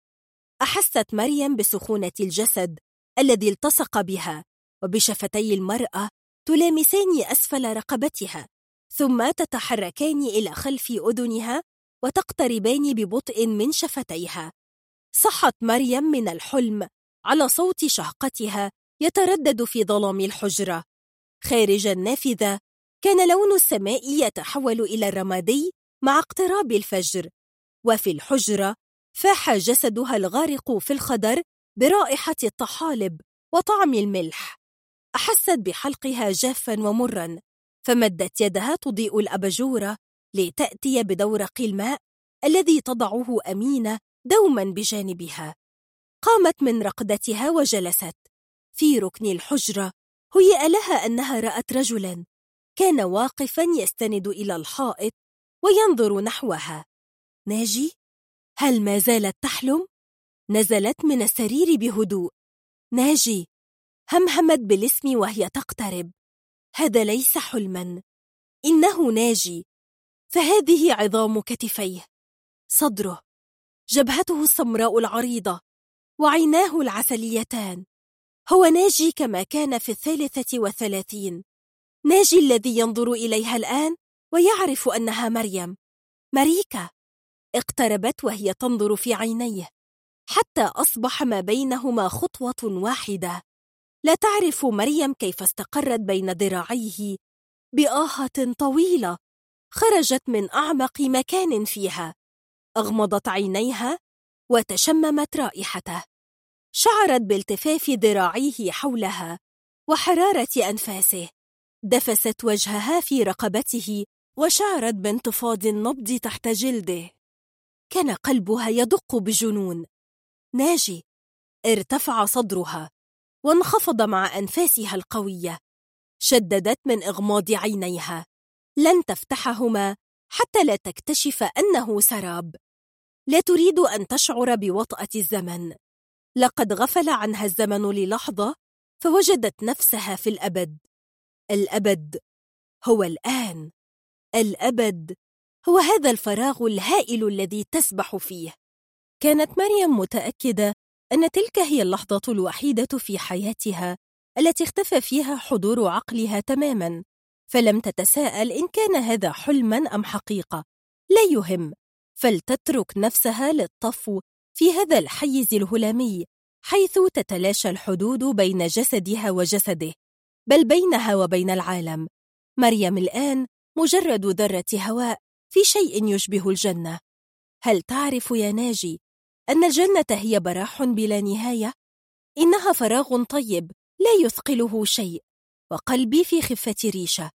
أحست مريم بسخونة الجسد الذي التصق بها وبشفتي المرأة تلامسان أسفل رقبتها ثم تتحركان إلى خلف أذنها وتقتربان ببطء من شفتيها. صحت مريم من الحلم على صوت شهقتها يتردد في ظلام الحجرة. خارج النافذة كان لون السماء يتحول إلى الرمادي مع اقتراب الفجر. وفي الحجرة فاح جسدها الغارق في الخضر برائحة الطحالب وطعم الملح. أحست بحلقها جافا ومرا فمدت يدها تضيء الأبجورة لتأتي بدورق الماء الذي تضعه أمينة دوما بجانبها. قامت من رقدتها وجلست. في ركن الحجرة هيئ لها أنها رأت رجلا. كان واقفا يستند إلى الحائط وينظر نحوها. ناجي؟ هل ما زالت تحلم؟ نزلت من السرير بهدوء. ناجي همهمت بالاسم وهي تقترب. هذا ليس حلما. إنه ناجي. فهذه عظام كتفيه. صدره. جبهته السمراء العريضة. وعيناه العسليتان. هو ناجي كما كان في الثالثة والثلاثين. ناجي الذي ينظر إليها الآن ويعرف أنها مريم. مريكا اقتربت وهي تنظر في عينيه. حتى أصبح ما بينهما خطوة واحدة. لا تعرف مريم كيف استقرت بين ذراعيه بآهة طويلة. خرجت من أعمق مكان فيها. أغمضت عينيها وتشممت رائحته. شعرت بالتفاف ذراعيه حولها وحرارة أنفاسه. دفست وجهها في رقبته وشعرت بانتفاض النبض تحت جلده. كان قلبها يدق بجنون. ناجي ارتفع صدرها وانخفض مع أنفاسها القوية. شددت من إغماض عينيها. لن تفتحهما حتى لا تكتشف أنه سراب. لا تريد أن تشعر بوطأة الزمن. لقد غفل عنها الزمن للحظة فوجدت نفسها في الأبد. الأبد هو الآن. الأبد هو هذا الفراغ الهائل الذي تسبح فيه. كانت مريم متأكدة أن تلك هي اللحظة الوحيدة في حياتها التي اختفى فيها حضور عقلها تماما فلم تتساءل إن كان هذا حلما أم حقيقة. لا يهم. فلتترك نفسها للطفو في هذا الحيز الهلامي حيث تتلاشى الحدود بين جسدها وجسده بل بينها وبين العالم. مريم الآن مجرد ذرة هواء في شيء يشبه الجنة. هل تعرف يا ناجي أن الجنة هي براح بلا نهاية؟ إنها فراغ طيب لا يثقله شيء وقلبي في خفة ريشة.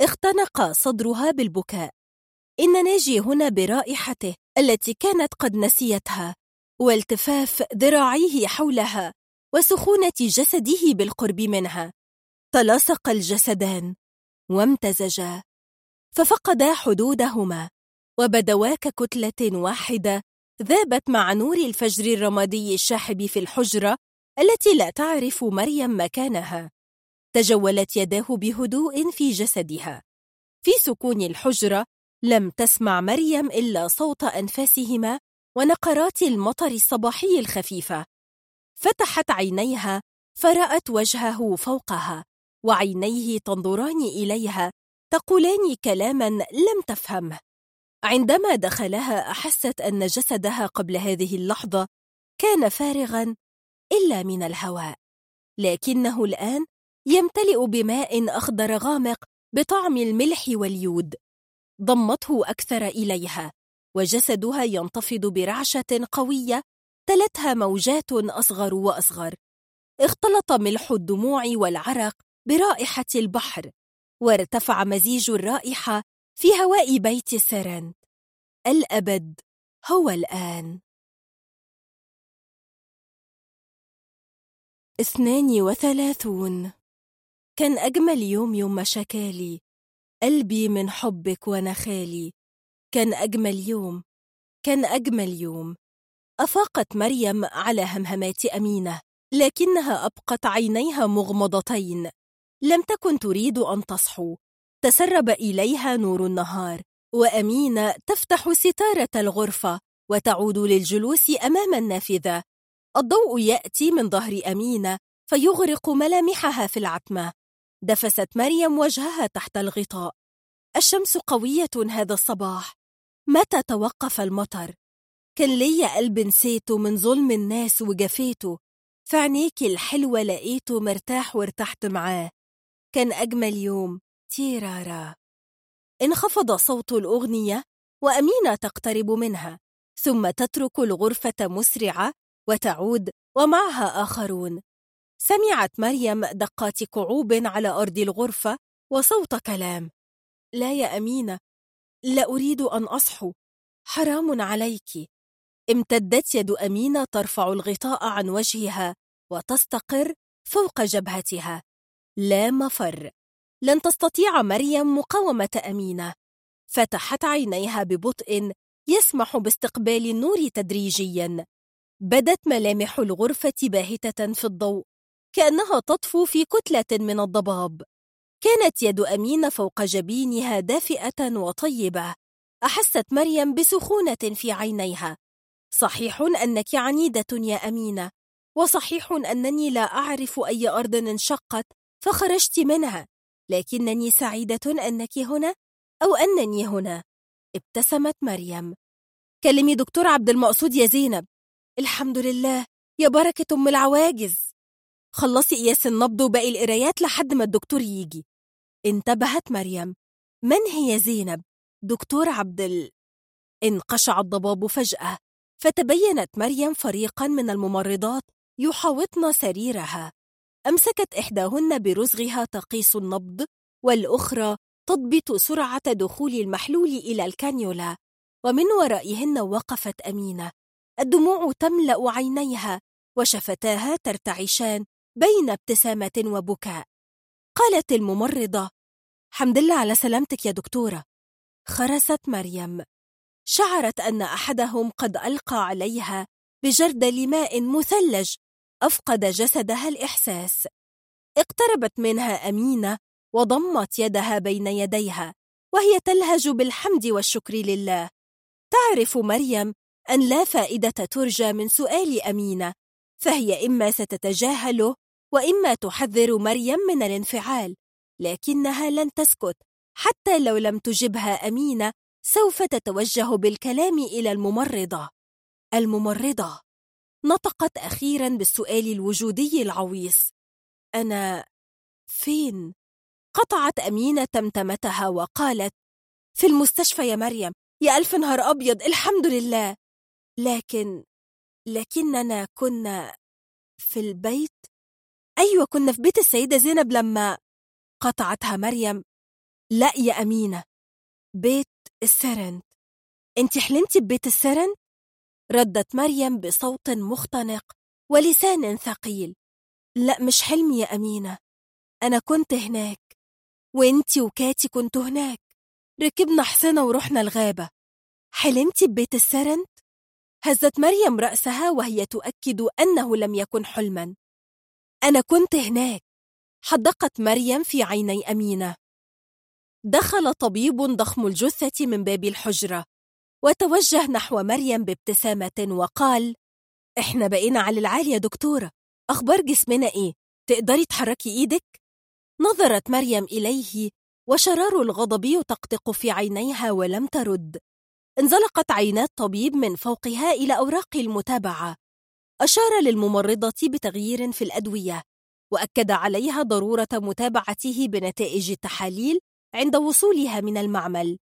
اختنق صدرها بالبكاء. إن ناجي هنا برائحته التي كانت قد نسيتها. والتفاف ذراعيه حولها وسخونة جسده بالقرب منها. تلاصق الجسدان وامتزجا. ففقدا حدودهما. وبدوا ككتلة واحدة ذابت مع نور الفجر الرمادي الشاحب في الحجرة التي لا تعرف مريم مكانها. تجولت يداه بهدوء في جسدها. في سكون الحجرة لم تسمع مريم إلا صوت أنفاسهما ونقرات المطر الصباحي الخفيفة فتحت عينيها فرأت وجهه فوقها وعينيه تنظران إليها تقولان كلاما لم تفهمه. عندما دخلها أحست أن جسدها قبل هذه اللحظة كان فارغا إلا من الهواء. لكنه الآن يمتلئ بماء أخضر غامق بطعم الملح واليود. ضمته أكثر إليها. وجسدها ينتفض برعشة قوية تلتها موجات أصغر وأصغر. اختلط ملح الدموع والعرق برائحة البحر وارتفع مزيج الرائحة في هواء بيت سيرنت الأبد هو الآن. اثنان وثلاثون. كان أجمل يوم يوم شكالي قلبي من حبك ونخالي. كان أجمل يوم كان أجمل يوم. أفاقت مريم على همهمات أمينة لكنها أبقت عينيها مغمضتين. لم تكن تريد أن تصحو. تسرب إليها نور النهار وأمينة تفتح ستارة الغرفة وتعود للجلوس أمام النافذة. الضوء يأتي من ظهر أمينة فيغرق ملامحها في العتمة. دفست مريم وجهها تحت الغطاء. الشمس قوية هذا الصباح. متى توقف المطر؟ كان ليا قلب نسيته من ظلم الناس وجفيته. في عينيكي الحلوة لقيته مرتاح وارتحت معاه. كان أجمل يوم. تيرارا. انخفض صوت الأغنية وأمينة تقترب منها. ثم تترك الغرفة مسرعة وتعود ومعها آخرون. سمعت مريم دقات كعوب على أرض الغرفة وصوت كلام. لا يا أمينة لا أريد أن أصحو. حرام عليك. امتدت يد أمينة ترفع الغطاء عن وجهها وتستقر فوق جبهتها. لا مفر. لن تستطيع مريم مقاومة أمينة. فتحت عينيها ببطء يسمح باستقبال النور تدريجيا. بدت ملامح الغرفة باهتة في الضوء كأنها تطفو في كتلة من الضباب. كانت يد أمين فوق جبينها دافئة وطيبة. أحست مريم بسخونة في عينيها. صحيح أنك عنيدة يا أمينة. وصحيح أنني لا أعرف أي أرض انشقت فخرجت منها. لكنني سعيدة أنك هنا أو أنني هنا. ابتسمت مريم. كلمي دكتور عبد المقصود يا زينب. الحمد لله. يا بركة أم العواجز. خلصي قياس النبض وباقي القرايات لحد ما الدكتور يجي. انتبهت مريم. من هي زينب؟ دكتور عبد ال... انقشع الضباب فجأة. فتبينت مريم فريقا من الممرضات يحاوطن سريرها. أمسكت إحداهن برزغها تقيس النبض والأخرى تضبط سرعة دخول المحلول إلى الكانيولا. ومن ورائهن وقفت أمينة. الدموع تملأ عينيها وشفتاها ترتعشان بين ابتسامة وبكاء. قالت الممرضة حمد الله على سلامتك يا دكتورة. خرست مريم. شعرت أن أحدهم قد ألقى عليها بجردل ماء مثلج أفقد جسدها الإحساس. اقتربت منها أمينة وضمت يدها بين يديها وهي تلهج بالحمد والشكر لله. تعرف مريم أن لا فائدة ترجى من سؤال أمينة فهي إما ستتجاهله وإما تحذر مريم من الانفعال. لكنها لن تسكت حتى لو لم تجبها أمينة سوف تتوجه بالكلام إلى الممرضة. الممرضة. نطقت أخيرا بالسؤال الوجودي العويص. أنا فين؟ قطعت أمينة تمتمتها وقالت في المستشفى يا مريم يا ألف نهار أبيض الحمد لله. لكن لكننا كنا في البيت؟ أيوة كنا في بيت السيدة زينب لما قطعتها مريم. لا يا أمينة. بيت السرنت أنت حلمتي ببيت السرنت؟ ردت مريم بصوت مختنق ولسان ثقيل. لا مش حلمي يا أمينة. أنا كنت هناك. وانتي وكاتي كنتوا هناك. ركبنا حصنة ورحنا الغابة. حلمتي ببيت السرنت؟ هزت مريم رأسها وهي تؤكد أنه لم يكن حلما. أنا كنت هناك. حدقت مريم في عيني أمينة دخل طبيب ضخم الجثة من باب الحجرة وتوجه نحو مريم بابتسامة وقال إحنا بقينا على العالي يا دكتورة أخبار جسمنا إيه؟ تقدري تحركي إيدك؟ نظرت مريم إليه وشرار الغضب يطقطق في عينيها ولم ترد انزلقت عينا الطبيب من فوقها إلى أوراق المتابعة أشار للممرضة بتغيير في الأدوية وأكد عليها ضرورة متابعته بنتائج التحاليل عند وصولها من المعمل.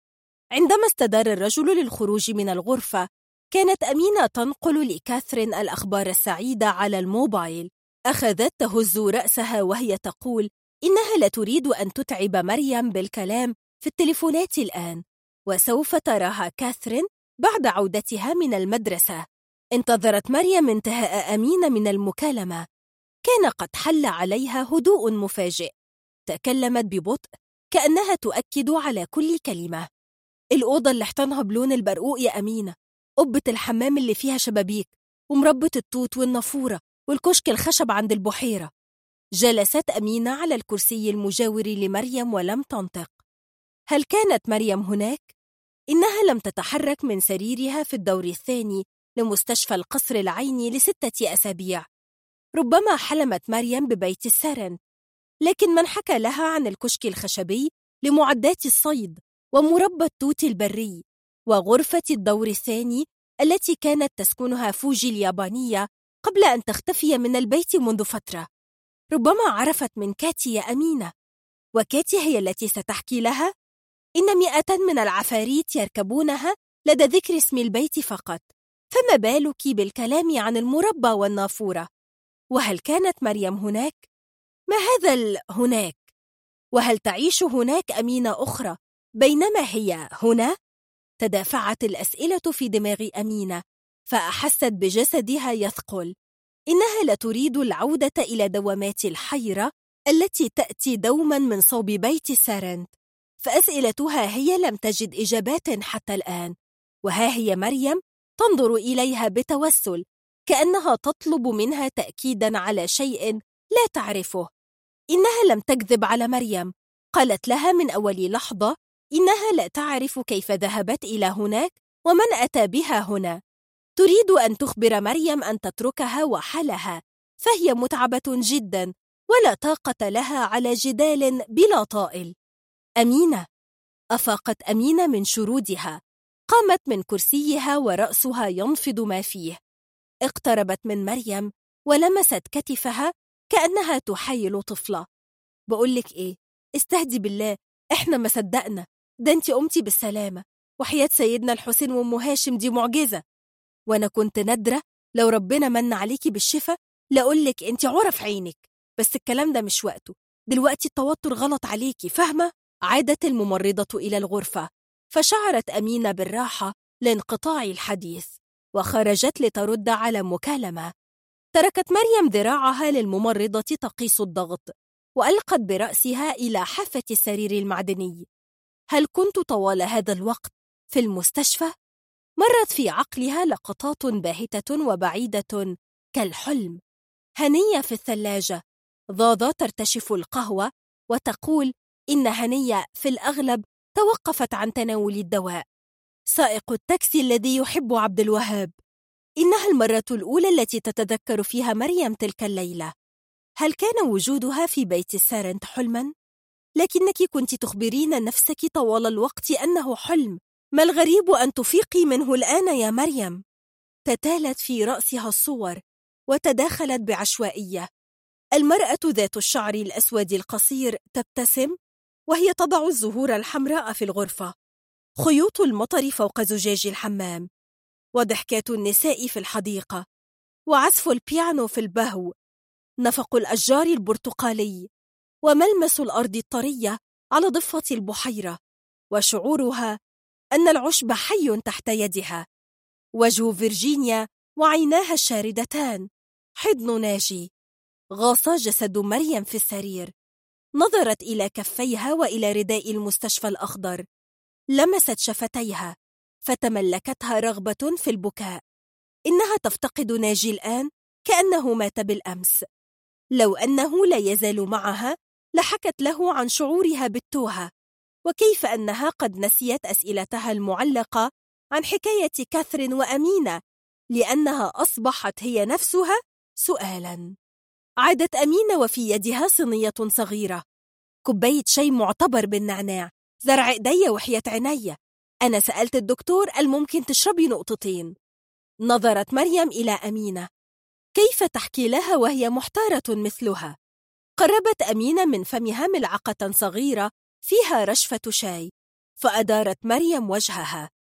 عندما استدار الرجل للخروج من الغرفة كانت أمينة تنقل لكاثرين الأخبار السعيدة على الموبايل. أخذت تهز رأسها وهي تقول إنها لا تريد أن تتعب مريم بالكلام في التليفونات الآن وسوف تراها كاثرين بعد عودتها من المدرسة. انتظرت مريم انتهاء أمينة من المكالمة. كان قد حل عليها هدوء مفاجئ. تكلمت ببطء كأنها تؤكد على كل كلمة. الأوضة اللي احتنها بلون البرقوق يا أمينة قبة الحمام اللي فيها شبابيك ومربة التوت والنافورة والكشك الخشب عند البحيرة. جلست أمينة على الكرسي المجاور لمريم ولم تنطق. هل كانت مريم هناك؟ إنها لم تتحرك من سريرها في الدور الثاني لمستشفى القصر العيني لستة أسابيع. ربما حلمت مريم ببيت السرن لكن من حكى لها عن الكشك الخشبي لمعدات الصيد ومربى التوت البري وغرفة الدور الثاني التي كانت تسكنها فوجي اليابانية قبل أن تختفي من البيت منذ فترة. ربما عرفت من كاتي يا أمينة. وكاتي هي التي ستحكي لها إن مئة من العفاريت يركبونها لدى ذكر اسم البيت فقط فما بالك بالكلام عن المربى والنافورة؟ وهل كانت مريم هناك؟ ما هذا ال هناك؟ وهل تعيش هناك أمينة أخرى بينما هي هنا؟ تدافعت الأسئلة في دماغ أمينة فأحست بجسدها يثقل إنها لا تريد العودة إلى دوامات الحيرة التي تأتي دوما من صوب بيت سارنت فأسئلتها هي لم تجد إجابات حتى الآن وها هي مريم تنظر إليها بتوسل كأنها تطلب منها تأكيدا على شيء لا تعرفه. إنها لم تكذب على مريم. قالت لها من أول لحظة إنها لا تعرف كيف ذهبت إلى هناك ومن أتى بها هنا. تريد أن تخبر مريم أن تتركها وحلها. فهي متعبة جدا ولا طاقة لها على جدال بلا طائل. أمينة. أفاقت أمينة من شرودها. قامت من كرسيها ورأسها ينفض ما فيه. اقتربت من مريم ولمست كتفها كأنها تحايل طفلة. بقولك إيه استهدي بالله إحنا ما صدقنا. ده أنت قمتي بالسلامة. وحياة سيدنا الحسين وأم هاشم دي معجزة. وأنا كنت نادرة لو ربنا من عليكي بالشفا لأقولك أنت عرف عينك. بس الكلام ده مش وقته. دلوقتي التوتر غلط عليكي فاهمة؟ عادت الممرضة إلى الغرفة. فشعرت أمينة بالراحة لانقطاع الحديث. وخرجت لترد على مكالمة. تركت مريم ذراعها للممرضة تقيس الضغط وألقت برأسها إلى حافة السرير المعدني. هل كنت طوال هذا الوقت في المستشفى؟ مرت في عقلها لقطات باهتة وبعيدة كالحلم. هنية في الثلاجة. ضاضة ترتشف القهوة وتقول إن هنية في الأغلب توقفت عن تناول الدواء. سائق التاكسي الذي يحب عبد الوهاب. إنها المرة الأولى التي تتذكر فيها مريم تلك الليلة. هل كان وجودها في بيت سارنت حلما؟ لكنك كنت تخبرين نفسك طوال الوقت أنه حلم. ما الغريب أن تفيقي منه الآن يا مريم؟ تتالت في رأسها الصور وتداخلت بعشوائية. المرأة ذات الشعر الأسود القصير تبتسم وهي تضع الزهور الحمراء في الغرفة. خيوط المطر فوق زجاج الحمام وضحكات النساء في الحديقة وعزف البيانو في البهو نفق الأشجار البرتقالي وملمس الأرض الطرية على ضفة البحيرة وشعورها أن العشب حي تحت يدها. وجه فيرجينيا وعيناها الشاردتان حضن ناجي. غاص جسد مريم في السرير. نظرت إلى كفيها وإلى رداء المستشفى الأخضر. لمست شفتيها فتملكتها رغبة في البكاء. إنها تفتقد ناجي الآن كأنه مات بالأمس. لو أنه لا يزال معها لحكت له عن شعورها بالتوهة. وكيف أنها قد نسيت أسئلتها المعلقة عن حكاية كاثرين وأمينة لأنها أصبحت هي نفسها سؤالاً. عادت أمينة وفي يدها صينية صغيرة كوباية شاي معتبر بالنعناع. زرع إيدي وحياة عيني أنا سألت الدكتور الممكن تشربي نقطتين. نظرت مريم إلى أمينة. كيف تحكي لها وهي محتارة مثلها؟ قربت أمينة من فمها ملعقة صغيرة فيها رشفة شاي فأدارت مريم وجهها.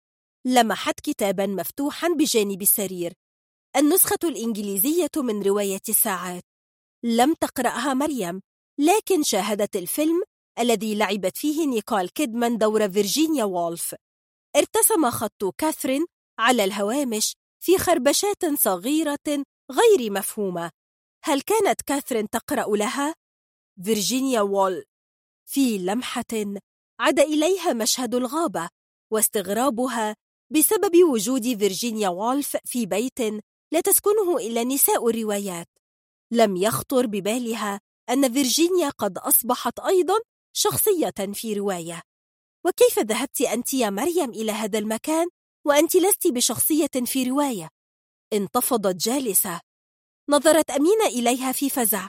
لمحت كتابا مفتوحا بجانب السرير. النسخة الإنجليزية من رواية الساعات لم تقرأها مريم لكن شاهدت الفيلم الذي لعبت فيه نيكول كيدمان دور فيرجينيا وولف. ارتسم خط كاثرين على الهوامش في خربشات صغيرة غير مفهومة. هل كانت كاثرين تقرأ لها؟ فيرجينيا وولف. في لمحة عاد إليها مشهد الغابة واستغرابها بسبب وجود فيرجينيا وولف في بيت لا تسكنه إلا نساء الروايات. لم يخطر ببالها أن فيرجينيا قد أصبحت أيضا شخصية في رواية. وكيف ذهبت أنت يا مريم إلى هذا المكان وأنت لست بشخصية في رواية؟ انتفضت جالسة. نظرت أمينة إليها في فزع.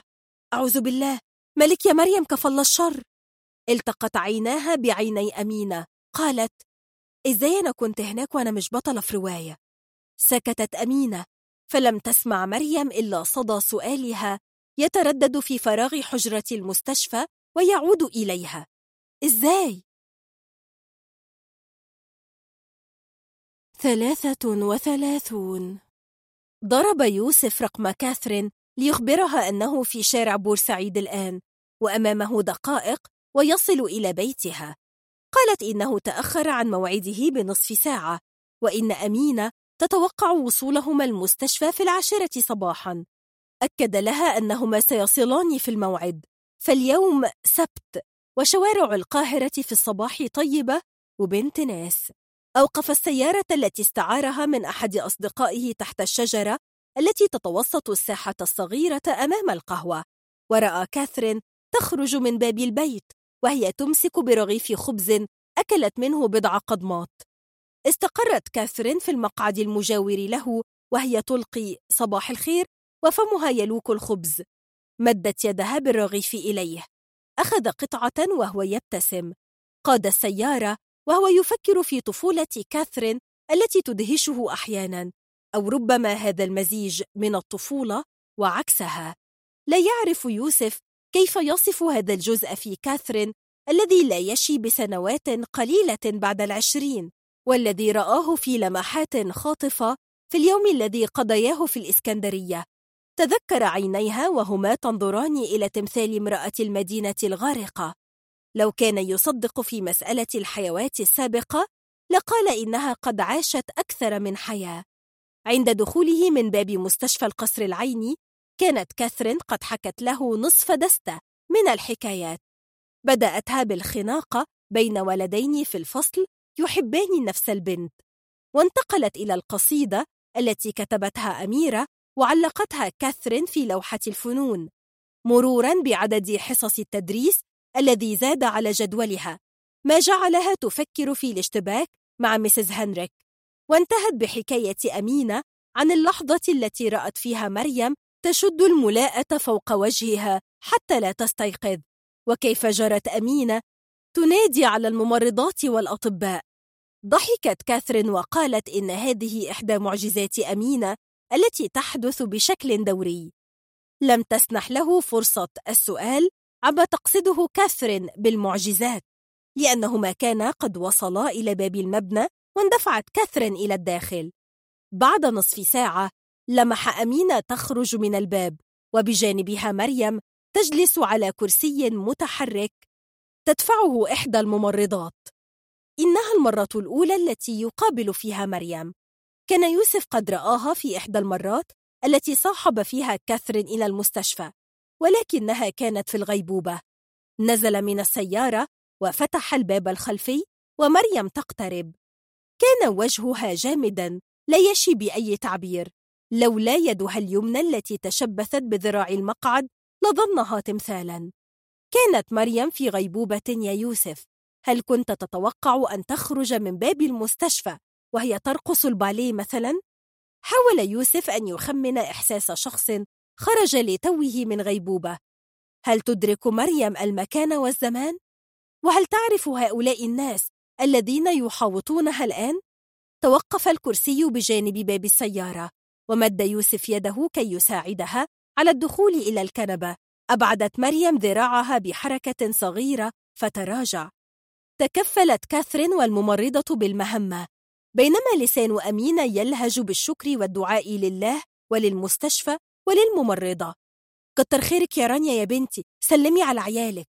أعوذ بالله ملك يا مريم كفل الشر. التقت عيناها بعيني أمينة. قالت إزاي أنا كنت هناك وأنا مش بطلة في رواية؟ سكتت أمينة. فلم تسمع مريم إلا صدى سؤالها يتردد في فراغ حجرة المستشفى ويعود إليها. إزاي؟ ثلاثة وثلاثون. ضرب يوسف رقم كاثرين ليخبرها أنه في شارع بورسعيد الآن وأمامه دقائق ويصل إلى بيتها. قالت إنه تأخر عن موعده بنصف ساعة وإن أمينة تتوقع وصولهما المستشفى في العاشرة صباحاً. أكد لها أنهما سيصلان في الموعد. فاليوم سبت وشوارع القاهرة في الصباح طيبة وبنت ناس. أوقف السيارة التي استعارها من أحد أصدقائه تحت الشجرة التي تتوسط الساحة الصغيرة أمام القهوة. ورأى كاثرين تخرج من باب البيت وهي تمسك برغيف خبز أكلت منه بضع قضمات استقرت كاثرين في المقعد المجاور له وهي تلقي صباح الخير وفمها يلوك الخبز. مدت يدها بالرغيف إليه. أخذ قطعة وهو يبتسم. قاد السيارة وهو يفكر في طفولة كاثرين التي تدهشه أحيانا. أو ربما هذا المزيج من الطفولة وعكسها. لا يعرف يوسف كيف يصف هذا الجزء في كاثرين الذي لا يشي بسنوات قليلة بعد العشرين والذي رآه في لمحات خاطفة في اليوم الذي قضياه في الإسكندرية. تذكر عينيها وهما تنظران إلى تمثال امرأة المدينة الغارقة. لو كان يصدق في مسألة الحيوات السابقة لقال إنها قد عاشت أكثر من حياة. عند دخوله من باب مستشفى القصر العيني كانت كاثرين قد حكت له نصف دستة من الحكايات. بدأتها بالخناقة بين ولدين في الفصل يحبان نفس البنت. وانتقلت إلى القصيدة التي كتبتها أميرة وعلقتها كاثرين في لوحة الفنون مرورا بعدد حصص التدريس الذي زاد على جدولها ما جعلها تفكر في الاشتباك مع مسز هنريك. وانتهت بحكاية أمينة عن اللحظة التي رأت فيها مريم تشد الملاءة فوق وجهها حتى لا تستيقظ. وكيف جرت أمينة تنادي على الممرضات والأطباء. ضحكت كاثرين وقالت إن هذه إحدى معجزات أمينة التي تحدث بشكل دوري. لم تسنح له فرصة السؤال عما تقصده كاثرين بالمعجزات لأنهما كانا قد وصلا إلى باب المبنى واندفعت كاثرين إلى الداخل. بعد نصف ساعة لمح أمينة تخرج من الباب وبجانبها مريم تجلس على كرسي متحرك تدفعه إحدى الممرضات. إنها المرة الأولى التي يقابل فيها مريم. كان يوسف قد رآها في إحدى المرات التي صاحب فيها كاثرين إلى المستشفى ولكنها كانت في الغيبوبة. نزل من السيارة وفتح الباب الخلفي ومريم تقترب. كان وجهها جامدا لا يشي بأي تعبير. لولا يدها اليمنى التي تشبثت بذراع المقعد لظنها تمثالا. كانت مريم في غيبوبة يا يوسف. هل كنت تتوقع أن تخرج من باب المستشفى؟ وهي ترقص الباليه مثلا؟ حاول يوسف أن يخمن إحساس شخص خرج لتوه من غيبوبة هل تدرك مريم المكان والزمان؟ وهل تعرف هؤلاء الناس الذين يحاوطونها الآن؟ توقف الكرسي بجانب باب السيارة ومد يوسف يده كي يساعدها على الدخول إلى الكنبة أبعدت مريم ذراعها بحركة صغيرة فتراجع تكفلت كاثرين والممرضة بالمهمة بينما لسان أمينة يلهج بالشكر والدعاء لله وللمستشفى وللممرضة. كتر خيرك يا رانيا يا بنتي سلمي على عيالك.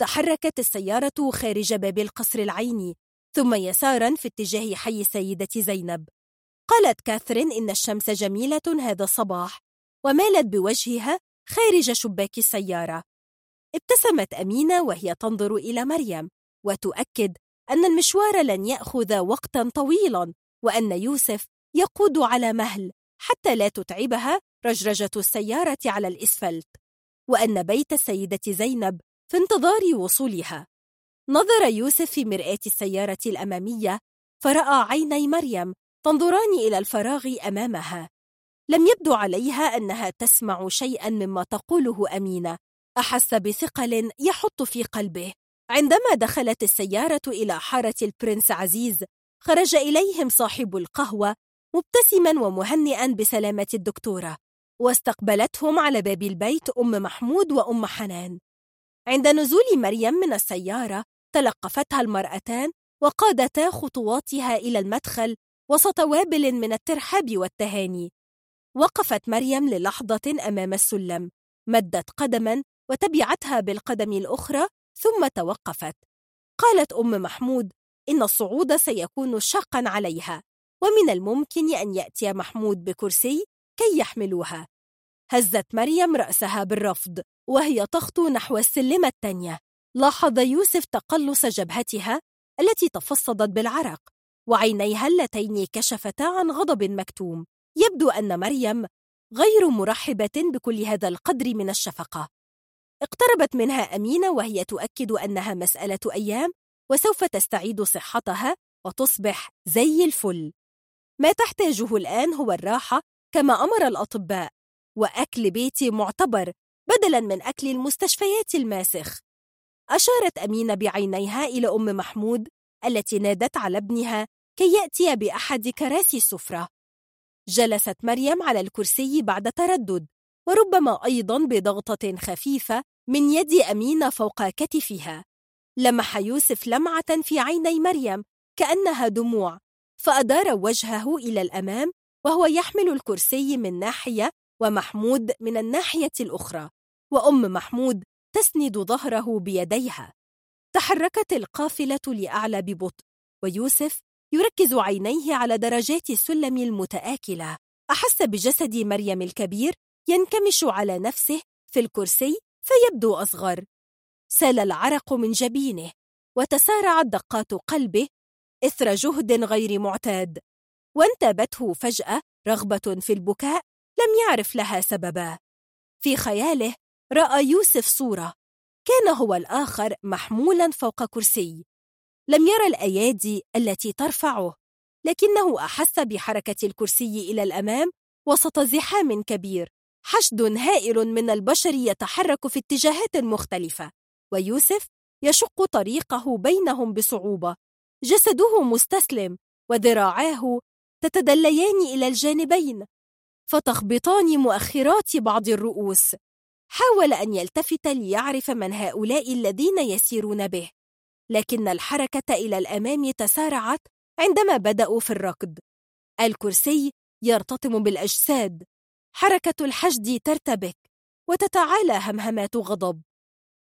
تحركت السيارة خارج باب القصر العيني ثم يسارا في اتجاه حي السيدة زينب. قالت كاثرين إن الشمس جميلة هذا الصباح ومالت بوجهها خارج شباك السيارة. ابتسمت أمينة وهي تنظر إلى مريم وتؤكد أن المشوار لن يأخذ وقتا طويلا وأن يوسف يقود على مهل حتى لا تتعبها رجرجة السيارة على الإسفلت وأن بيت السيدة زينب في انتظار وصولها. نظر يوسف في مرآة السيارة الأمامية فرأى عيني مريم تنظران إلى الفراغ أمامها. لم يبدو عليها أنها تسمع شيئا مما تقوله أمينة أحس بثقل يحط في قلبه. عندما دخلت السيارة إلى حارة البرنس عزيز خرج إليهم صاحب القهوة مبتسما ومهنئا بسلامة الدكتورة واستقبلتهم على باب البيت أم محمود وأم حنان. عند نزول مريم من السيارة تلقفتها المرأتان وقادتا خطواتها إلى المدخل وسط وابل من الترحاب والتهاني. وقفت مريم للحظة أمام السلم مدت قدما وتبعتها بالقدم الأخرى ثم توقفت. قالت أم محمود إن الصعود سيكون شاقا عليها ومن الممكن أن يأتي محمود بكرسي كي يحملوها. هزت مريم رأسها بالرفض وهي تخطو نحو السلمة الثانية لاحظ يوسف تقلص جبهتها التي تفصدت بالعرق وعينيها اللتين كشفتا عن غضب مكتوم. يبدو أن مريم غير مرحبة بكل هذا القدر من الشفقة. اقتربت منها أمينة وهي تؤكد أنها مسألة أيام وسوف تستعيد صحتها وتصبح زي الفل. ما تحتاجه الآن هو الراحة كما أمر الأطباء وأكل بيتي معتبر بدلاً من أكل المستشفيات الماسخ. أشارت أمينة بعينيها إلى أم محمود التي نادت على ابنها كي يأتي بأحد كراسي السفرة. جلست مريم على الكرسي بعد تردد وربما أيضا بضغطة خفيفة من يد أمينة فوق كتفها. لمح يوسف لمعة في عيني مريم كأنها دموع. فأدار وجهه إلى الأمام وهو يحمل الكرسي من ناحية ومحمود من الناحية الأخرى. وأم محمود تسند ظهره بيديها. تحركت القافلة لأعلى ببطء ويوسف يركز عينيه على درجات السلم المتآكلة. أحس بجسد مريم الكبير ينكمش على نفسه في الكرسي فيبدو أصغر. سال العرق من جبينه وتسارعت دقات قلبه إثر جهد غير معتاد. وانتابته فجأة رغبة في البكاء لم يعرف لها سببا. في خياله رأى يوسف صورة. كان هو الآخر محمولا فوق كرسي. لم يرى الأيادي التي ترفعه لكنه أحس بحركة الكرسي إلى الأمام وسط زحام كبير. حشد هائل من البشر يتحرك في اتجاهات مختلفة ويوسف يشق طريقه بينهم بصعوبة. جسده مستسلم وذراعاه تتدليان إلى الجانبين فتخبطان مؤخرات بعض الرؤوس. حاول أن يلتفت ليعرف من هؤلاء الذين يسيرون به. لكن الحركة إلى الأمام تسارعت عندما بدأوا في الركض. الكرسي يرتطم بالأجساد. حركة الحشد ترتبك وتتعالى همهمات غضب.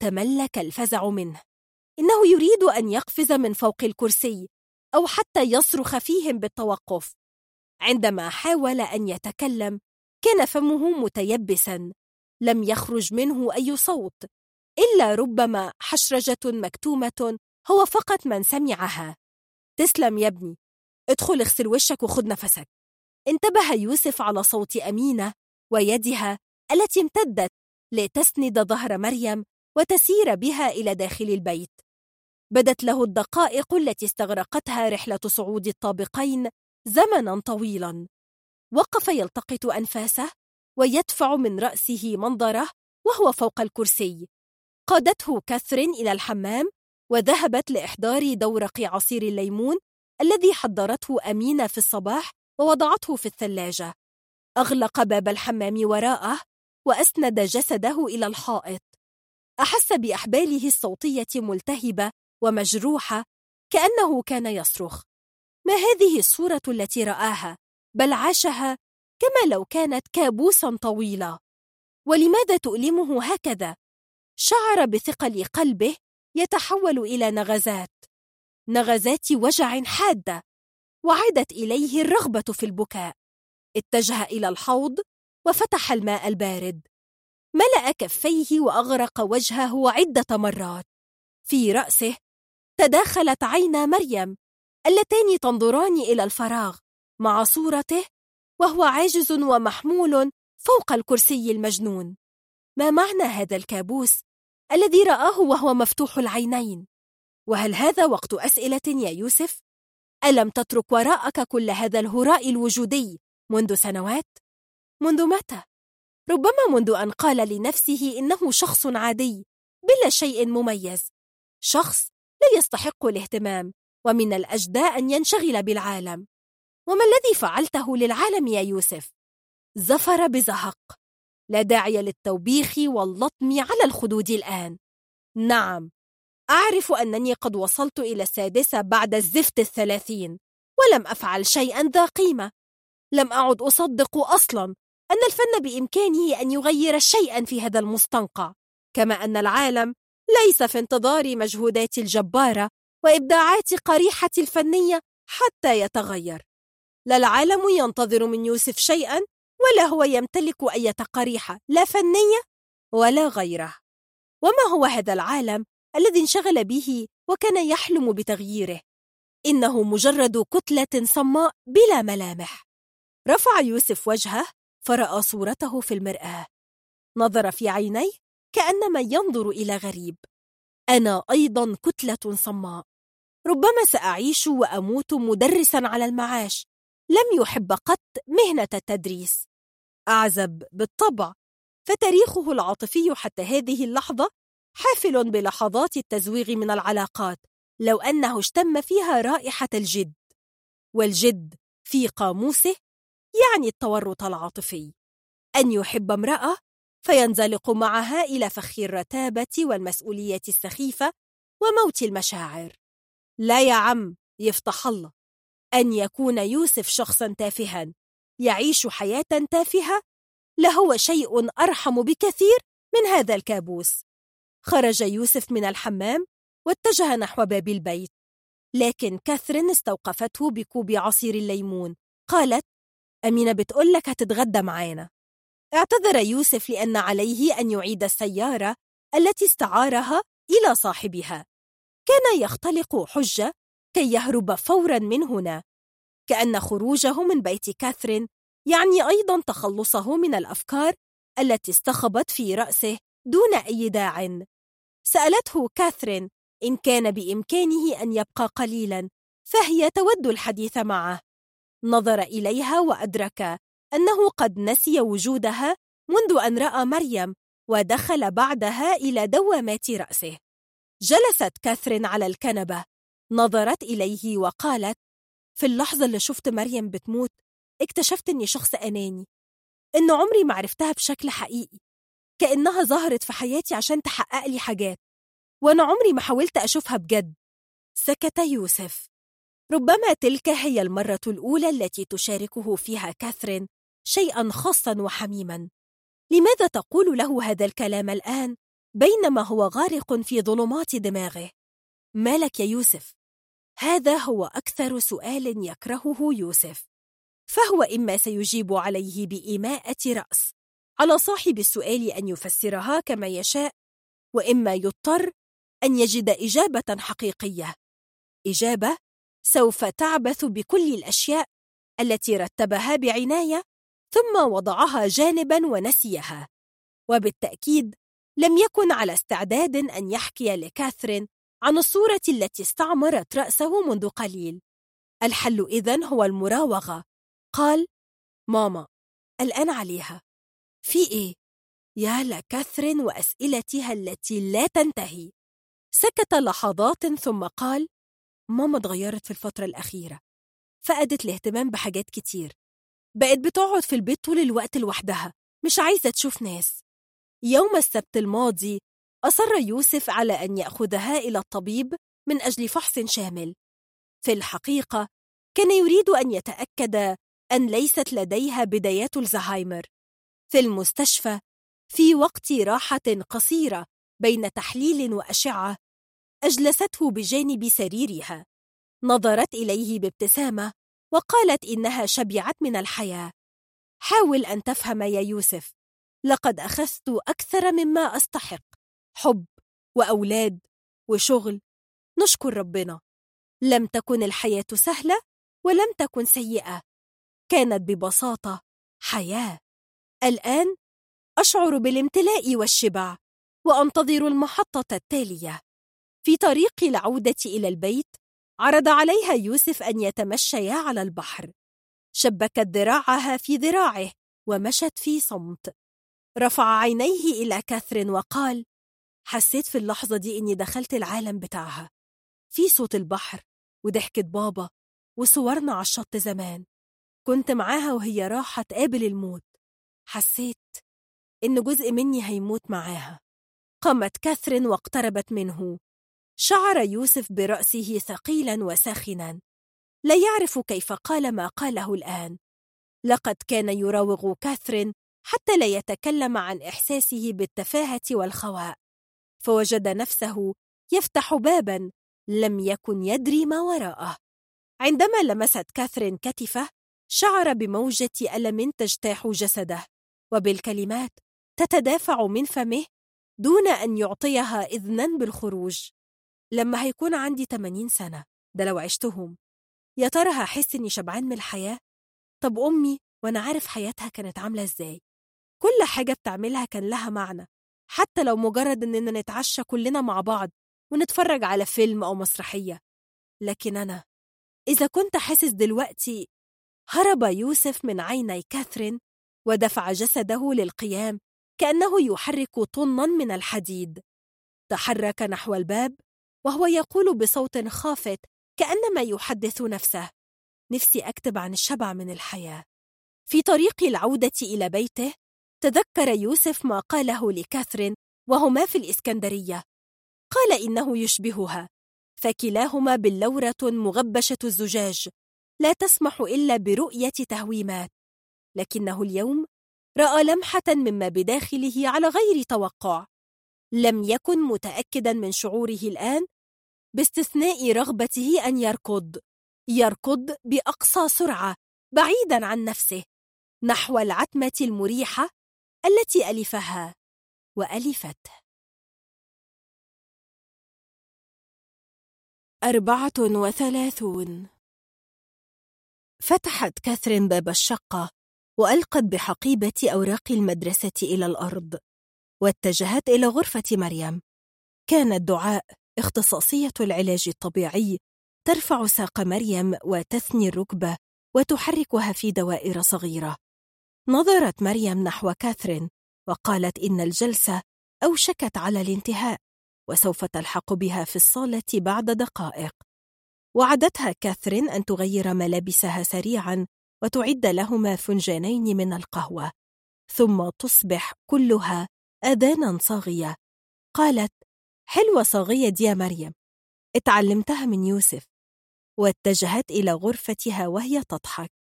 تملك الفزع منه. إنه يريد أن يقفز من فوق الكرسي أو حتى يصرخ فيهم بالتوقف. عندما حاول أن يتكلم كان فمه متيبسا. لم يخرج منه أي صوت إلا ربما حشرجة مكتومة هو فقط من سمعها. تسلم يا ابني. ادخل اغسل وشك وخذ نفسك. انتبه يوسف على صوت أمينة ويدها التي امتدت لتسند ظهر مريم وتسير بها إلى داخل البيت. بدت له الدقائق التي استغرقتها رحلة صعود الطابقين زمنا طويلا. وقف يلتقط أنفاسه ويدفع من رأسه منظره وهو فوق الكرسي. قادته كاثرين إلى الحمام وذهبت لإحضار دورق عصير الليمون الذي حضرته أمينة في الصباح ووضعته في الثلاجة. أغلق باب الحمام وراءه وأسند جسده إلى الحائط. أحس بأحباله الصوتية ملتهبة ومجروحة كأنه كان يصرخ. ما هذه الصورة التي رآها؟ بل عاشها كما لو كانت كابوسا طويلا ولماذا تؤلمه هكذا؟ شعر بثقل قلبه يتحول إلى نغزات. نغزات وجع حادة وعادت إليه الرغبة في البكاء. اتجه إلى الحوض وفتح الماء البارد. ملأ كفيه وأغرق وجهه عدة مرات. في رأسه تداخلت عينا مريم اللتان تنظران إلى الفراغ مع صورته وهو عاجز ومحمول فوق الكرسي المجنون. ما معنى هذا الكابوس الذي رآه وهو مفتوح العينين؟ وهل هذا وقت أسئلة يا يوسف؟ ألم تترك وراءك كل هذا الهراء الوجودي منذ سنوات؟ منذ متى؟ ربما منذ أن قال لنفسه إنه شخص عادي بلا شيء مميز شخص لا يستحق الاهتمام ومن الأجداء أن ينشغل بالعالم وما الذي فعلته للعالم يا يوسف؟ زفر بزهق لا داعي للتوبيخ واللطم على الخدود الآن نعم أعرف أنني قد وصلت إلى السادسة بعد الزفت الثلاثين ولم أفعل شيئا ذا قيمة لم أعد أصدق أصلا أن الفن بإمكانه أن يغير شيئا في هذا المستنقع كما أن العالم ليس في انتظار مجهوداتي الجبارة وإبداعات قريحة الفنية حتى يتغير. لا العالم ينتظر من يوسف شيئا ولا هو يمتلك أي قريحة لا فنية ولا غيرة. وما هو هذا العالم الذي انشغل به وكان يحلم بتغييره؟ إنه مجرد كتلة صماء بلا ملامح. رفع يوسف وجهه فرأى صورته في المرآة. نظر في عينيه كأنما ينظر إلى غريب. أنا أيضا كتلة صماء. ربما سأعيش وأموت مدرسا على المعاش. لم يحب قط مهنة التدريس. أعزب بالطبع. فتاريخه العاطفي حتى هذه اللحظة حافل بلحظات التزويغ من العلاقات لو أنه اشتم فيها رائحة الجد. والجد في قاموسه يعني التورط العاطفي. أن يحب امرأة فينزلق معها إلى فخ الرتابة والمسؤولية السخيفة وموت المشاعر. لا يا عم يفتح الله. أن يكون يوسف شخصا تافها يعيش حياة تافهة لهو شيء أرحم بكثير من هذا الكابوس. خرج يوسف من الحمام واتجه نحو باب البيت. لكن كاثرين استوقفته بكوب عصير الليمون. قالت أمينة بتقول لك هتتغدى معانا. اعتذر يوسف لأن عليه أن يعيد السيارة التي استعارها إلى صاحبها. كان يختلق حجة كي يهرب فورا من هنا. كأن خروجه من بيت كاثرين يعني أيضا تخلصه من الأفكار التي استخبت في رأسه دون أي داع. سألته كاثرين إن كان بإمكانه أن يبقى قليلا فهي تود الحديث معه. نظر إليها وأدرك أنه قد نسي وجودها منذ أن رأى مريم ودخل بعدها إلى دوامات رأسه. جلست كاثرين على الكنبة. نظرت إليه وقالت في اللحظة اللي شفت مريم بتموت اكتشفت إني شخص أناني. إن عمري ما عرفتها بشكل حقيقي. كأنها ظهرت في حياتي عشان تحقق لي حاجات. وأنا عمري ما حاولت أشوفها بجد. سكت يوسف. ربما تلك هي المرة الأولى التي تشاركه فيها كاثرين شيئا خاصا وحميما. لماذا تقول له هذا الكلام الآن؟ بينما هو غارق في ظلمات دماغه. مالك يا يوسف. هذا هو أكثر سؤال يكرهه يوسف. فهو إما سيجيب عليه بإيماءة رأس على صاحب السؤال أن يفسرها كما يشاء وإما يضطر أن يجد إجابة حقيقية. إجابة؟ سوف تعبث بكل الأشياء التي رتبها بعناية ثم وضعها جانبا ونسيها. وبالتأكيد لم يكن على استعداد أن يحكي لكاثرين عن الصورة التي استعمرت رأسه منذ قليل. الحل إذن هو المراوغة. قال ماما الآن عليها. في إيه؟ يا لكاثرين وأسئلتها التي لا تنتهي. سكت لحظات ثم قال ماما اتغيرت في الفترة الأخيرة فقدت الاهتمام بحاجات كتير بقت بتقعد في البيت طول الوقت لوحدها مش عايزة تشوف ناس. يوم السبت الماضي أصر يوسف على أن يأخذها إلى الطبيب من أجل فحص شامل. في الحقيقة كان يريد أن يتأكد أن ليست لديها بدايات الزهايمر. في المستشفى في وقت راحة قصيرة بين تحليل وأشعة أجلسته بجانب سريرها. نظرت إليه بابتسامة وقالت إنها شبعت من الحياة. حاول أن تفهم يا يوسف. لقد أخذت أكثر مما أستحق. حب وأولاد وشغل. نشكر ربنا. لم تكن الحياة سهلة ولم تكن سيئة. كانت ببساطة حياة. الآن أشعر بالامتلاء والشبع وأنتظر المحطة التالية. في طريق العودة إلى البيت عرض عليها يوسف أن يتمشيا على البحر. شبكت ذراعها في ذراعه ومشت في صمت. رفع عينيه إلى كاثرين وقال حسيت في اللحظة دي إني دخلت العالم بتاعها. في صوت البحر وضحكة بابا وصورنا على الشط زمان. كنت معاها وهي راحة تقابل الموت. حسيت إن جزء مني هيموت معاها. قامت كاثرين واقتربت منه. شعر يوسف برأسه ثقيلا وساخنا. لا يعرف كيف قال ما قاله الآن. لقد كان يراوغ كاثرين حتى لا يتكلم عن إحساسه بالتفاهة والخواء. فوجد نفسه يفتح بابا لم يكن يدري ما وراءه. عندما لمست كاثرين كتفه شعر بموجة ألم تجتاح جسده. وبالكلمات تتدافع من فمه دون أن يعطيها إذنا بالخروج. لما هيكون عندي 80 سنة ده لو عشتهم يا ترى هحس إني شبعان من الحياة؟ طب أمي وأنا عارف حياتها كانت عاملة إزاي؟ كل حاجة بتعملها كان لها معنى حتى لو مجرد إننا نتعشى كلنا مع بعض ونتفرج على فيلم أو مسرحية لكن أنا إذا كنت حاسس دلوقتي هرب يوسف من عيني كاثرين ودفع جسده للقيام كأنه يحرك طنا من الحديد تحرك نحو الباب وهو يقول بصوت خافت كأنما يحدث نفسه. نفسي أكتب عن الشبع من الحياة. في طريق العودة إلى بيته تذكر يوسف ما قاله لكاثرين وهما في الإسكندرية. قال إنه يشبهها. فكلاهما باللورة مغبشة الزجاج. لا تسمح إلا برؤية تهويمات. لكنه اليوم رأى لمحة مما بداخله على غير توقع. لم يكن متأكدا من شعوره الآن باستثناء رغبته أن يركض. يركض بأقصى سرعة بعيدا عن نفسه نحو العتمة المريحة التي ألفها. وألفته أربعة وثلاثون. فتحت كاثرين باب الشقة وألقت بحقيبة أوراق المدرسة إلى الأرض. واتجهت إلى غرفة مريم. كانت دعاء اختصاصية العلاج الطبيعي ترفع ساق مريم وتثني الركبة وتحركها في دوائر صغيرة. نظرت مريم نحو كاثرين وقالت إن الجلسة أوشكت على الانتهاء وسوف تلحق بها في الصالة بعد دقائق. وعدتها كاثرين أن تغير ملابسها سريعا وتعد لهما فنجانين من القهوة ثم تصبح كلها أذانا صاغية. قالت حلوة صاغية دي يا مريم. اتعلمتها من يوسف. واتجهت إلى غرفتها وهي تضحك.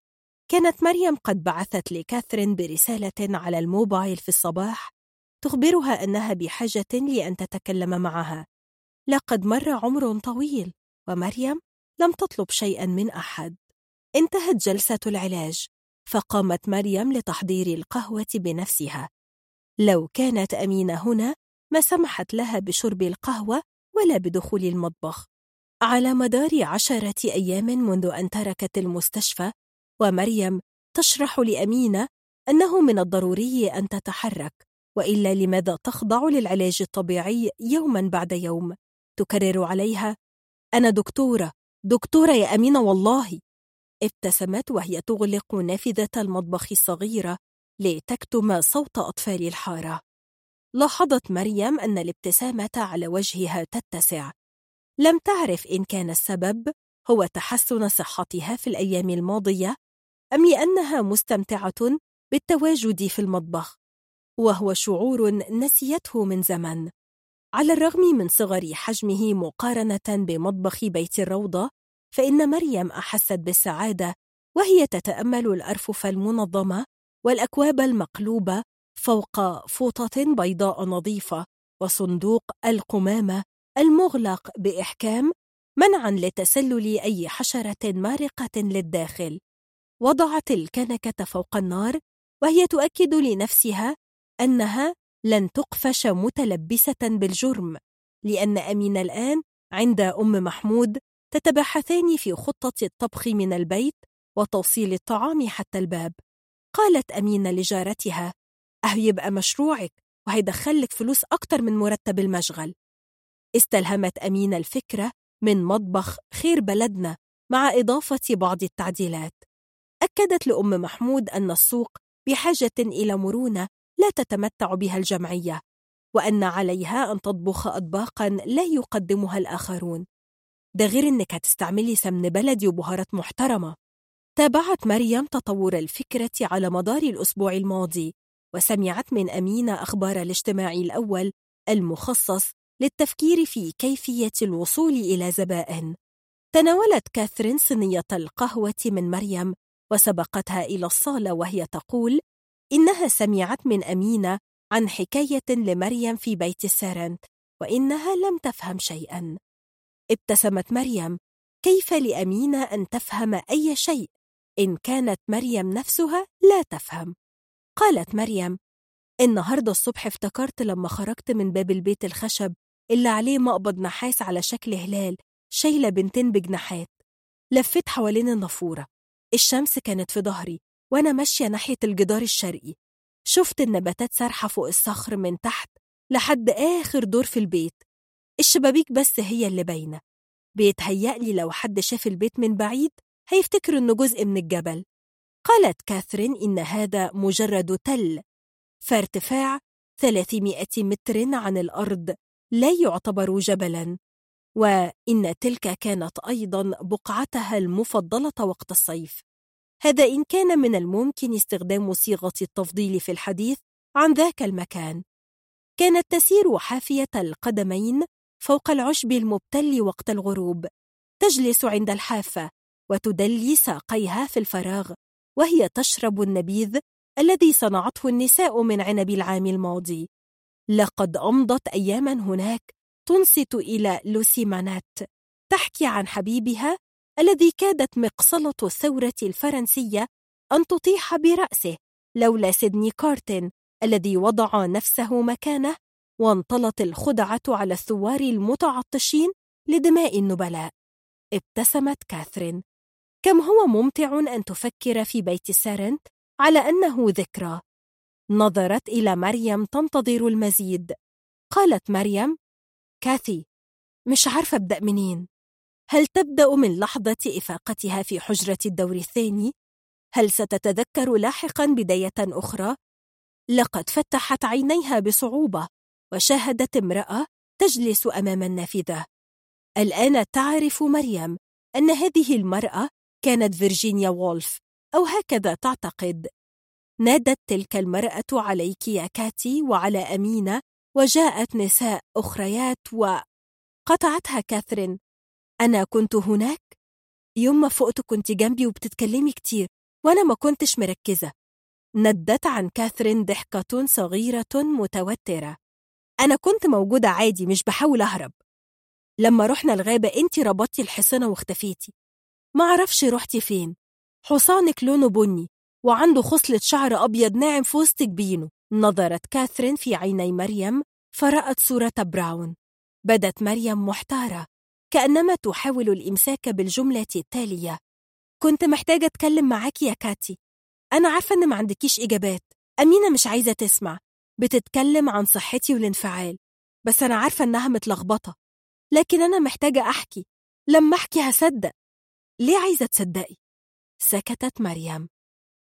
كانت مريم قد بعثت لكاثرين برسالة على الموبايل في الصباح تخبرها أنها بحاجة لأن تتكلم معها. لقد مر عمر طويل ومريم لم تطلب شيئا من أحد. انتهت جلسة العلاج فقامت مريم لتحضير القهوة بنفسها. لو كانت أمينة هنا ما سمحت لها بشرب القهوة ولا بدخول المطبخ. على مدار عشرة أيام منذ أن تركت المستشفى ومريم تشرح لأمينة أنه من الضروري أن تتحرك وإلا لماذا تخضع للعلاج الطبيعي يوما بعد يوم؟ تكرر عليها أنا دكتورة دكتورة يا أمينة والله! ابتسمت وهي تغلق نافذة المطبخ الصغيرة لتكتم صوت أطفال الحارة. لاحظت مريم أن الابتسامة على وجهها تتسع. لم تعرف إن كان السبب هو تحسن صحتها في الأيام الماضية أم لأنها مستمتعة بالتواجد في المطبخ وهو شعور نسيته من زمن. على الرغم من صغر حجمه مقارنة بمطبخ بيت الروضة فإن مريم أحست بالسعادة وهي تتأمل الأرفف المنظمة والأكواب المقلوبة فوق فوطة بيضاء نظيفة وصندوق القمامة المغلق بإحكام منعا لتسلل أي حشرة مارقة للداخل. وضعت الكنكة فوق النار وهي تؤكد لنفسها أنها لن تقفش متلبسة بالجرم لأن أمين الآن عند أم محمود تتباحثان في خطة الطبخ من البيت وتوصيل الطعام حتى الباب. قالت أمينة لجارتها أهو يبقى مشروعك وهيدخلك فلوس أكتر من مرتب المشغل. استلهمت أمينة الفكرة من مطبخ خير بلدنا مع إضافة بعض التعديلات. أكدت لأم محمود أن السوق بحاجة إلى مرونة لا تتمتع بها الجمعية وأن عليها أن تطبخ أطباقا لا يقدمها الآخرون. ده غير إنك هتستعملي سمن بلدي وبهارات محترمة. تابعت مريم تطور الفكرة على مدار الأسبوع الماضي وسمعت من أمينة أخبار الاجتماع الأول المخصص للتفكير في كيفية الوصول إلى زبائن. تناولت كاثرين صينية القهوة من مريم وسبقتها إلى الصالة وهي تقول إنها سمعت من أمينة عن حكاية لمريم في بيت السارنت وإنها لم تفهم شيئا. ابتسمت مريم كيف لأمينة أن تفهم أي شيء؟ إن كانت مريم نفسها لا تفهم. قالت مريم النهاردة الصبح افتكرت لما خرجت من باب البيت الخشب اللي عليه مقبض نحاس على شكل هلال شايلة بنتين بجناحات. لفيت حوالين النافورة. الشمس كانت في ظهري وأنا ماشية ناحية الجدار الشرقي. شفت النباتات سارحة فوق الصخر من تحت لحد آخر دور في البيت. الشبابيك بس هي اللي باينة. بيتهيألي لو حد شاف البيت من بعيد هيفتكر إنه جزء من الجبل. قالت كاثرين إن هذا مجرد تل فارتفاع 300 متر عن الأرض لا يعتبر جبلاً وإن تلك كانت أيضاً بقعتها المفضلة وقت الصيف. هذا إن كان من الممكن استخدام صيغة التفضيل في الحديث عن ذاك المكان. كانت تسير حافية القدمين فوق العشب المبتل وقت الغروب تجلس عند الحافة وتدلي ساقيها في الفراغ وهي تشرب النبيذ الذي صنعته النساء من عنب العام الماضي. لقد أمضت أياما هناك تنصت إلى لوسي مانات تحكي عن حبيبها الذي كادت مقصلة الثورة الفرنسية أن تطيح برأسه لولا سيدني كارتن الذي وضع نفسه مكانه وانطلت الخدعة على الثوار المتعطشين لدماء النبلاء. ابتسمت كاثرين. كم هو ممتع أن تفكر في بيت سارنت على أنه ذكرى نظرت إلى مريم تنتظر المزيد قالت مريم كاثي مش عارفة أبدأ منين هل تبدأ من لحظة إفاقتها في حجرة الدور الثاني؟ هل ستتذكر لاحقا بداية أخرى؟ لقد فتحت عينيها بصعوبة وشاهدت امرأة تجلس أمام النافذة الآن تعرف مريم أن هذه المرأة كانت فيرجينيا وولف أو هكذا تعتقد. نادت تلك المرأة عليك يا كاتي وعلى أمينة وجاءت نساء أخريات وقطعتها كاثرين. أنا كنت هناك؟ يوم ما فقت كنت جنبي وبتتكلمي كتير وأنا ما كنتش مركزة. ندت عن كاثرين ضحكة صغيرة متوترة. أنا كنت موجودة عادي مش بحاول أهرب. لما رحنا الغابة أنت ربطتي الحصنة واختفيتي. ما عرفش رحتي فين. حصانك لونه بني وعنده خصلة شعر أبيض ناعم في وسط جبينه نظرت كاثرين في عيني مريم فرأت صورة براون. بدت مريم محتارة كأنما تحاول الإمساك بالجملة التالية. كنت محتاجة أتكلم معاك يا كاتي. أنا عارفة إن ما عندكيش إجابات. أمينة مش عايزة تسمع. بتتكلم عن صحتي والانفعال. بس أنا عارفة إنها متلخبطة. لكن أنا محتاجة أحكي. لما أحكي هصدق. ليه عايزة تصدقي؟ سكتت مريم.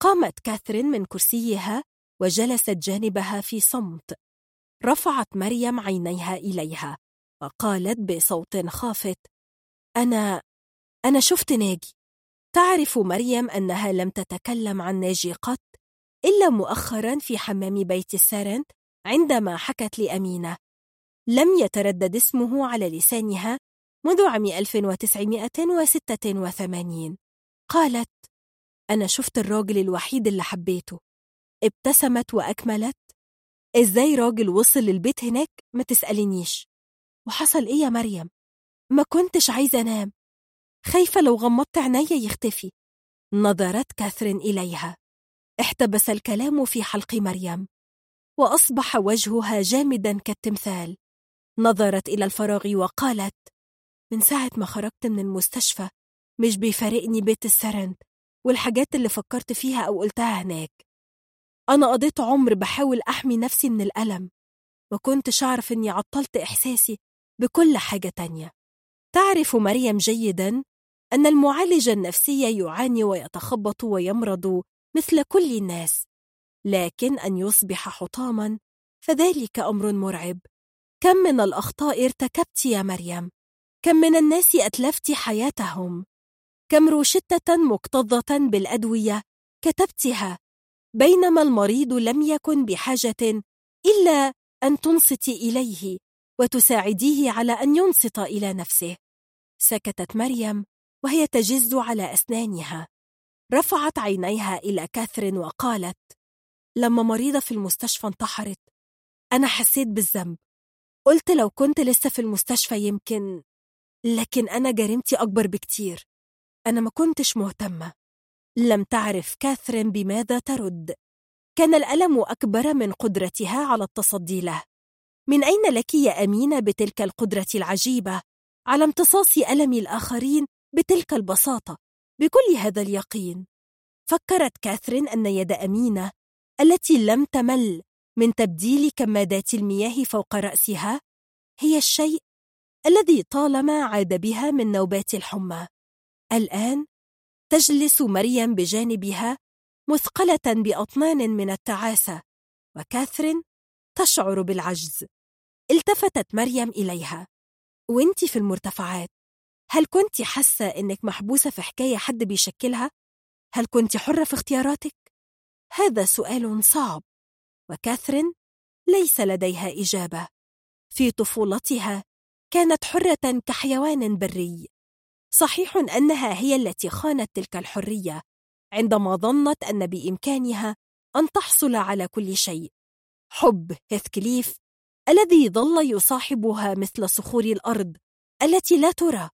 قامت كاثرين من كرسيها وجلست جانبها في صمت. رفعت مريم عينيها إليها وقالت بصوت خافت أنا أنا شفت ناجي. تعرف مريم أنها لم تتكلم عن ناجي قط إلا مؤخرا في حمام بيت السارنت عندما حكت لأمينة. لم يتردد اسمه على لسانها منذ عام 1986 قالت أنا شفت الراجل الوحيد اللي حبيته. ابتسمت وأكملت. إزاي راجل وصل للبيت هناك ما تسألينيش وحصل إيه يا مريم؟ ما كنتش عايزة أنام. خايفة لو غمضت عينيا يختفي. نظرت كاثرين إليها. احتبس الكلام في حلق مريم. وأصبح وجهها جامدا كالتمثال. نظرت إلى الفراغ وقالت من ساعة ما خرجت من المستشفى مش بيفارقني بيت السرند والحاجات اللي فكرت فيها أو قلتها هناك. أنا قضيت عمر بحاول أحمي نفسي من الألم وكنتش أعرف إني عطلت إحساسي بكل حاجة تانية. تعرف مريم جيدا أن المعالج النفسي يعاني ويتخبط ويمرض مثل كل الناس لكن أن يصبح حطاما فذلك أمر مرعب. كم من الأخطاء ارتكبت يا مريم؟ كم من الناس أتلفت حياتهم. كم روشتة مكتظة بالأدوية كتبتها. بينما المريض لم يكن بحاجة إلا أن تنصتي إليه وتساعديه على أن ينصت إلى نفسه. سكتت مريم وهي تجز على أسنانها. رفعت عينيها إلى كاثرين وقالت لما مريضة في المستشفى انتحرت أنا حسيت بالذنب. قلت لو كنت لسه في المستشفى يمكن لكن أنا جريمتي أكبر بكتير. أنا ما كنتش مهتمة. لم تعرف كاثرين بماذا ترد. كان الألم أكبر من قدرتها على التصدي له. من أين لك يا أمينة بتلك القدرة العجيبة؟ على امتصاص ألم الآخرين بتلك البساطة. بكل هذا اليقين. فكرت كاثرين أن يد أمينة التي لم تمل من تبديل كمادات المياه فوق رأسها. هي الشيء الذي طالما عاد بها من نوبات الحمى. الآن تجلس مريم بجانبها مثقلة بأطنان من التعاسة وكاثرين تشعر بالعجز. التفتت مريم إليها. وأنت في المرتفعات. هل كنت حاسة إنك محبوسة في حكاية حد بيشكلها؟ هل كنت حرة في اختياراتك؟ هذا سؤال صعب. وكاثرين ليس لديها إجابة. في طفولتها كانت حرة كحيوان بري. صحيح أنها هي التي خانت تلك الحرية عندما ظنت أن بإمكانها أن تحصل على كل شيء. حب هيثكليف الذي ظل يصاحبها مثل صخور الأرض التي لا ترى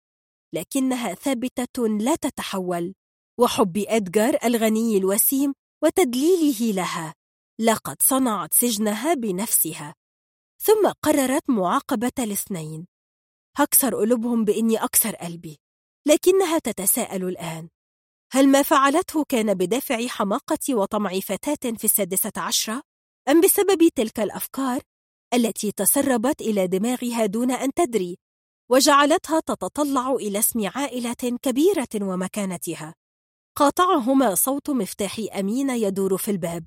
لكنها ثابتة لا تتحول وحب إدغار الغني الوسيم وتدليله لها لقد صنعت سجنها بنفسها ثم قررت معاقبة الاثنين. هكسر قلوبهم بإني أكسر قلبي لكنها تتساءل الآن. هل ما فعلته كان بدافع حماقة وطمع فتاة في السادسة عشرة؟ أم بسبب تلك الأفكار التي تسربت إلى دماغها دون أن تدري وجعلتها تتطلع إلى اسم عائلة كبيرة ومكانتها؟ قاطعهما صوت مفتاح أمين يدور في الباب.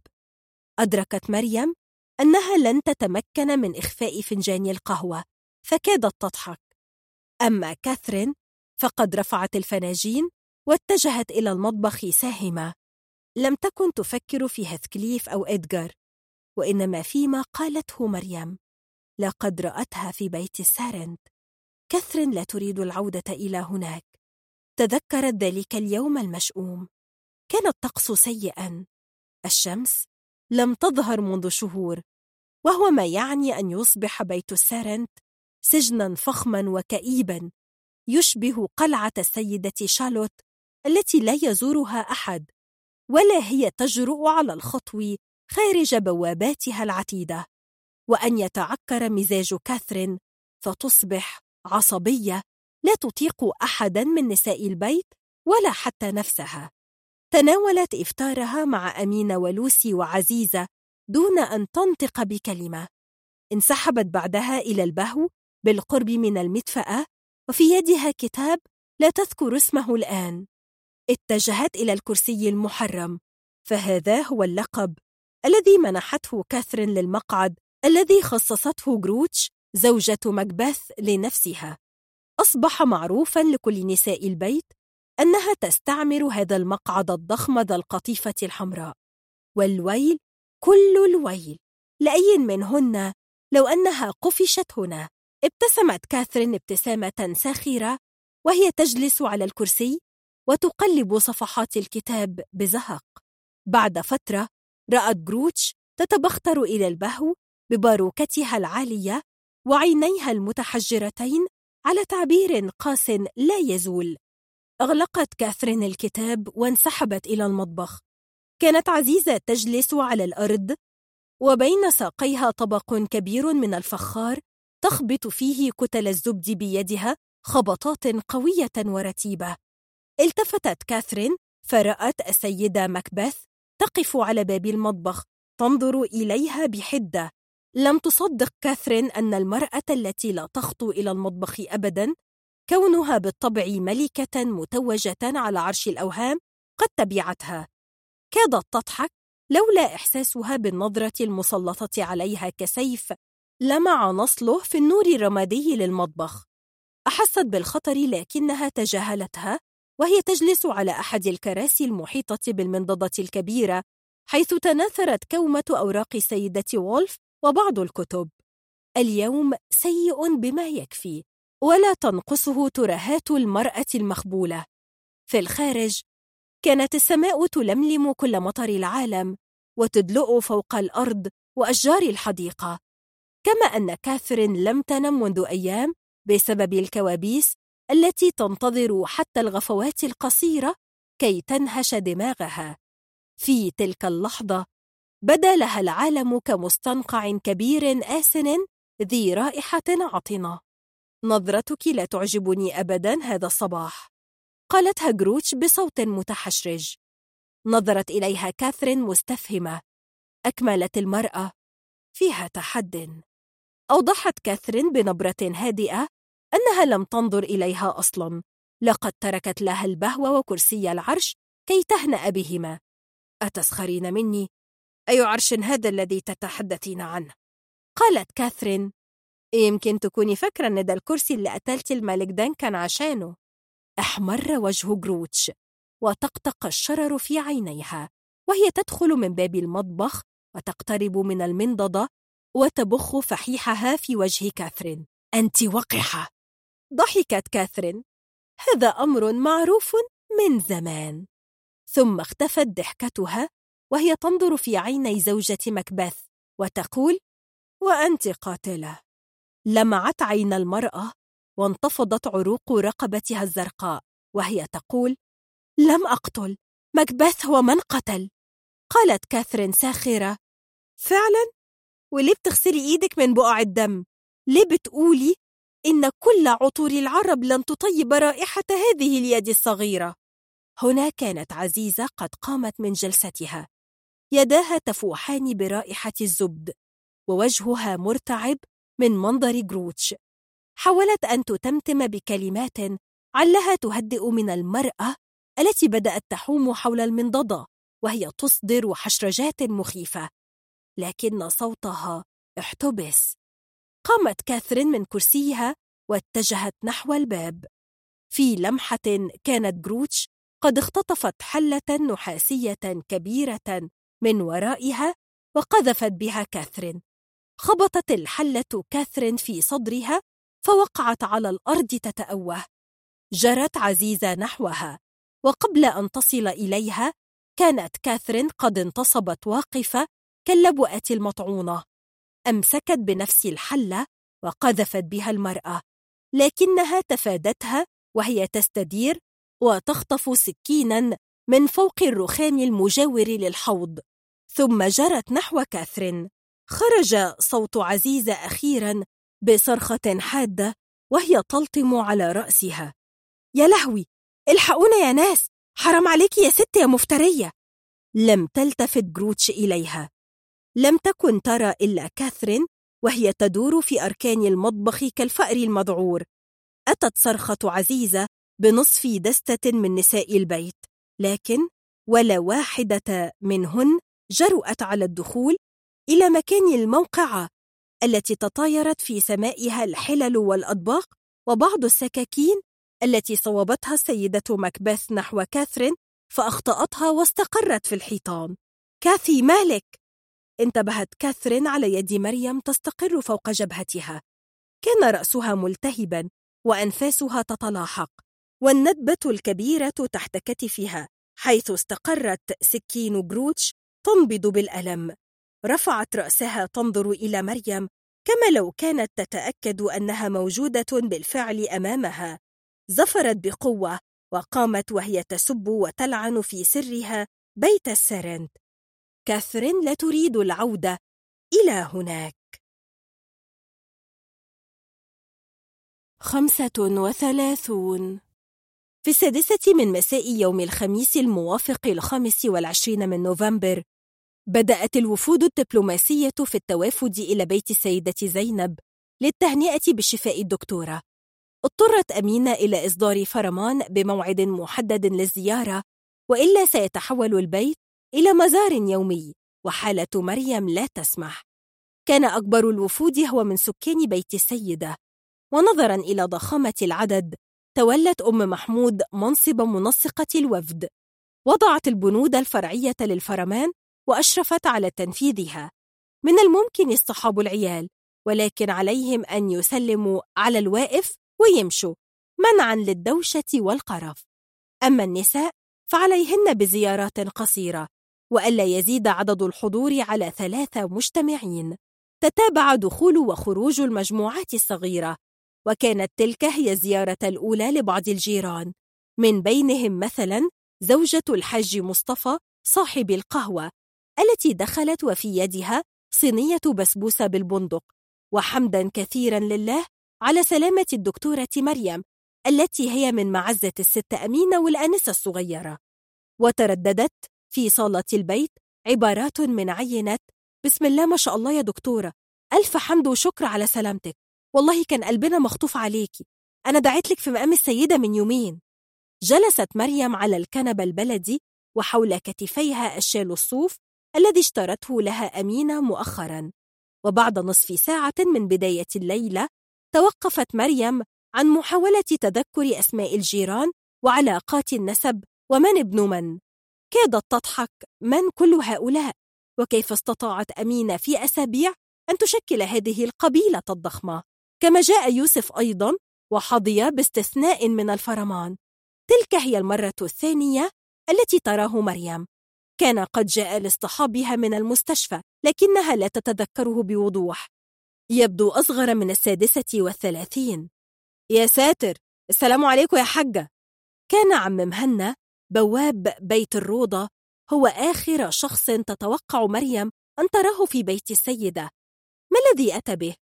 أدركت مريم أنها لن تتمكن من إخفاء فنجان القهوة فكادت تضحك. أما كاثرين فقد رفعت الفناجين واتجهت إلى المطبخ ساهمة. لم تكن تفكر في هثكليف أو إدغار وإنما فيما قالته مريم لقد رأتها في بيت السارند كثرين لا تريد العودة إلى هناك. تذكرت ذلك اليوم المشؤوم. كان الطقس سيئا. الشمس لم تظهر منذ شهور وهو ما يعني أن يصبح بيت السارنت سجنا فخما وكئيبا. يشبه قلعة السيدة شالوت التي لا يزورها أحد ولا هي تجرؤ على الخطو خارج بواباتها العتيدة. وأن يتعكر مزاج كاثرين فتصبح عصبية لا تطيق أحدا من نساء البيت ولا حتى نفسها. تناولت إفطارها مع أمينة ولوسي وعزيزة دون أن تنطق بكلمة. انسحبت بعدها إلى البهو بالقرب من المدفأة وفي يدها كتاب لا تذكر اسمه الآن. اتجهت إلى الكرسي المحرم فهذا هو اللقب الذي منحته كاثرين للمقعد الذي خصصته جروتش زوجة مكبث لنفسها. أصبح معروفا لكل نساء البيت أنها تستعمر هذا المقعد الضخم ذا القطيفة الحمراء. والويل؟ كل الويل. لأي منهن لو أنها قفشت هنا. ابتسمت كاثرين ابتسامة ساخرة وهي تجلس على الكرسي وتقلب صفحات الكتاب بزهق. بعد فترة رأت جروتش تتبختر إلى البهو بباروكتها العالية وعينيها المتحجرتين على تعبير قاس لا يزول. أغلقت كاثرين الكتاب وانسحبت إلى المطبخ. كانت عزيزة تجلس على الأرض وبين ساقيها طبق كبير من الفخار تخبط فيه كتل الزبد بيدها خبطات قوية ورتيبة. التفتت كاثرين فرأت السيدة مكبث تقف على باب المطبخ تنظر إليها بحدة. لم تصدق كاثرين أن المرأة التي لا تخطو إلى المطبخ أبداً كونها بالطبع ملكة متوجة على عرش الأوهام قد تبعتها. كادت تضحك لولا إحساسها بالنظرة المسلطة عليها كسيف لمع نصله في النور الرمادي للمطبخ. أحست بالخطر لكنها تجاهلتها وهي تجلس على أحد الكراسي المحيطة بالمنضدة الكبيرة حيث تناثرت كومة أوراق سيدة وولف وبعض الكتب. اليوم سيء بما يكفي ولا تنقصه ترهات المرأة المخبولة. في الخارج كانت السماء تلملم كل مطر العالم وتدلؤ فوق الأرض وأشجار الحديقة. كما أن كاثرين لم تنم منذ أيام بسبب الكوابيس التي تنتظر حتى الغفوات القصيرة كي تنهش دماغها. في تلك اللحظة بدا لها العالم كمستنقع كبير آسن ذي رائحة عطنة. نظرتك لا تعجبني أبدا هذا الصباح قالتها جروتش بصوت متحشرج. نظرت إليها كاثرين مستفهمة. أكملت المرأة. فيها تحد. أوضحت كاثرين بنبرة هادئة أنها لم تنظر إليها أصلا لقد تركت لها البهو وكرسي العرش كي تهنأ بهما أتسخرين مني؟ أي عرش هذا الذي تتحدثين عنه؟ قالت كاثرين يمكن تكوني فاكرة أن ده الكرسي اللي قتلت الملك دانكن عشانه أحمر وجه جروتش وتقطق الشرر في عينيها وهي تدخل من باب المطبخ وتقترب من المنضدة وتبخ فحيحها في وجه كاثرين. أنت وقحة. ضحكت كاثرين. هذا أمر معروف من زمان. ثم اختفت ضحكتها وهي تنظر في عيني زوجة مكبث وتقول وأنت قاتلة. لمعت عين المرأة وانتفضت عروق رقبتها الزرقاء وهي تقول لم أقتل. مكبث هو من قتل. قالت كاثرين ساخرة فعلا؟ وليه بتغسلي إيدك من بقع الدم؟ ليه بتقولي إن كل عطور العرب لن تطيب رائحة هذه اليد الصغيرة؟ هنا كانت عزيزة قد قامت من جلستها. يداها تفوحان برائحة الزبد ووجهها مرتعب من منظر جروتش. حاولت أن تتمتم بكلمات علها تهدئ من المرأة التي بدأت تحوم حول المنضدة وهي تصدر حشرجات مخيفة. لكن صوتها احتبس. قامت كاثرين من كرسيها واتجهت نحو الباب. في لمحة كانت جروتش قد اختطفت حلة نحاسية كبيرة من ورائها وقذفت بها كاثرين. خبطت الحلة كاثرين في صدرها فوقعت على الأرض تتأوه. جرت عزيزة نحوها وقبل أن تصل إليها كانت كاثرين قد انتصبت واقفة كاللبؤة المطعونة. أمسكت بنفس الحلة وقذفت بها المرأة لكنها تفادتها وهي تستدير وتخطف سكينا من فوق الرخام المجاور للحوض. ثم جرت نحو كاثرين. خرج صوت عزيزة أخيرا بصرخة حادة وهي تلطم على رأسها. يا لهوي! الحقونا يا ناس! حرام عليك يا ست يا مفترية! لم تلتفت جروتش إليها. لم تكن ترى إلا كاثرين وهي تدور في أركان المطبخ كالفأر المذعور. أتت صرخة عزيزة بنصف دستة من نساء البيت. لكن ولا واحدة منهن جرؤت على الدخول إلى مكان الموقعة التي تطايرت في سمائها الحلل والأطباق وبعض السكاكين التي صوبتها السيدة مكبث نحو كاثرين فأخطأتها واستقرت في الحيطان. كاثي مالك! انتبهت كاثرين على يد مريم تستقر فوق جبهتها. كان رأسها ملتهبا وأنفاسها تتلاحق والندبة الكبيرة تحت كتفها حيث استقرت سكين جروتش تنبض بالألم. رفعت رأسها تنظر إلى مريم كما لو كانت تتأكد أنها موجودة بالفعل أمامها. زفرت بقوة وقامت وهي تسب وتلعن في سرها بيت السرنت. كاثرين لا تريد العودة. إلى هناك. خمسة وثلاثون. في السادسة من مساء يوم الخميس الموافق الخامس والعشرين من نوفمبر بدأت الوفود الدبلوماسية في التوافد إلى بيت السيدة زينب للتهنئة بشفاء الدكتورة. اضطرت أمينة إلى إصدار فرمان بموعد محدد للزيارة وإلا سيتحول البيت إلى مزار يومي وحالة مريم لا تسمح. كان أكبر الوفود هو من سكان بيت السيدة. ونظرا إلى ضخامة العدد تولت أم محمود منصب منسقة الوفد. وضعت البنود الفرعية للفرمان وأشرفت على تنفيذها. من الممكن اصطحاب العيال ولكن عليهم أن يسلموا على الواقف ويمشوا منعا للدوشة والقرف. أما النساء فعليهن بزيارات قصيرة. وألا يزيد عدد الحضور على ثلاثة مجتمعين. تتابع دخول وخروج المجموعات الصغيرة. وكانت تلك هي الزيارة الأولى لبعض الجيران. من بينهم مثلا زوجة الحاج مصطفى صاحب القهوة التي دخلت وفي يدها صينية بسبوسة بالبندق. وحمدا كثيرا لله على سلامة الدكتورة مريم التي هي من معزة الست أمينة والأنسة الصغيرة. وترددت في صالة البيت عبارات من عينة بسم الله ما شاء الله يا دكتورة. ألف حمد وشكر على سلامتك. والله كان قلبنا مخطوف عليكي أنا دعيت لك في مقام السيدة من يومين. جلست مريم على الكنبة البلدي وحول كتفيها الشال الصوف الذي اشترته لها أمينة مؤخرا. وبعد نصف ساعة من بداية الليلة توقفت مريم عن محاولة تذكر أسماء الجيران وعلاقات النسب ومن ابن من. كادت تضحك من كل هؤلاء؟ وكيف استطاعت أمينة في أسابيع أن تشكل هذه القبيلة الضخمة؟ كما جاء يوسف أيضا وحظي باستثناء من الفرمان. تلك هي المرة الثانية التي تراه مريم. كان قد جاء لاصطحابها من المستشفى لكنها لا تتذكره بوضوح. يبدو أصغر من السادسة والثلاثين. يا ساتر! السلام عليكم يا حجة كان عم مهنا بواب بيت الروضة هو آخر شخص تتوقع مريم أن تراه في بيت السيدة. ما الذي أتى به؟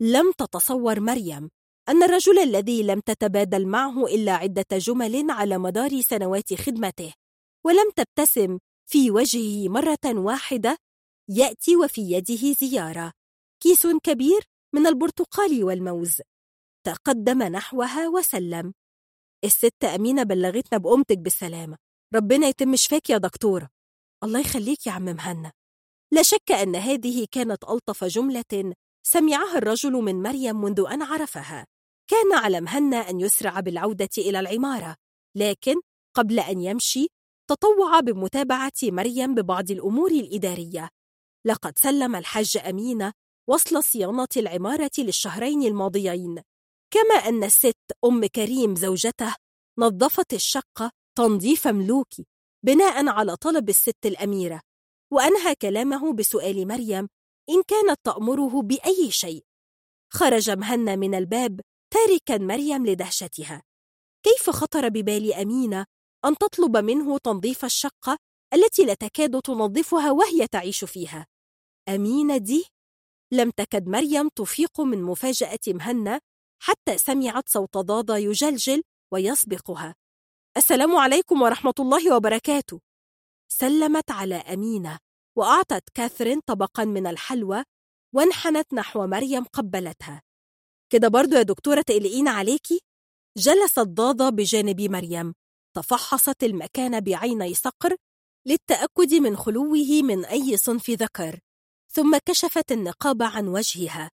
لم تتصور مريم أن الرجل الذي لم تتبادل معه إلا عدة جمل على مدار سنوات خدمته ولم تبتسم في وجهه مرة واحدة يأتي وفي يده زيارة. كيس كبير من البرتقال والموز. تقدم نحوها وسلم. الست أمينة بلغتنا بأمتك بالسلامة. ربنا يتم شفاك يا دكتورة. الله يخليك يا عم مهنا. لا شك أن هذه كانت ألطف جملة سمعها الرجل من مريم منذ أن عرفها. كان على مهنا أن يسرع بالعودة إلى العمارة لكن قبل أن يمشي تطوع بمتابعة مريم ببعض الأمور الإدارية. لقد سلم الحاج أمينة وصل صيانة العمارة للشهرين الماضيين. كما أن الست أم كريم زوجته نظفت الشقة تنظيف ملوكي بناء على طلب الست الأميرة. وأنهى كلامه بسؤال مريم إن كانت تأمره بأي شيء. خرج مهنا من الباب تاركا مريم لدهشتها. كيف خطر ببال أمينة أن تطلب منه تنظيف الشقة التي لا تكاد تنظفها وهي تعيش فيها؟ أمينة دي؟ لم تكد مريم تفيق من مفاجأة مهنا حتى سمعت صوت ضاضة يجلجل ويسبقها. السلام عليكم ورحمة الله وبركاته. سلمت على أمينة وأعطت كاثرين طبقا من الحلوى وانحنت نحو مريم قبلتها. كده برضو يا دكتورة تقلقين عليكي؟ جلست ضاضة بجانب مريم تفحصت المكان بعيني صقر للتأكد من خلوه من أي صنف ذكر ثم كشفت النقاب عن وجهها.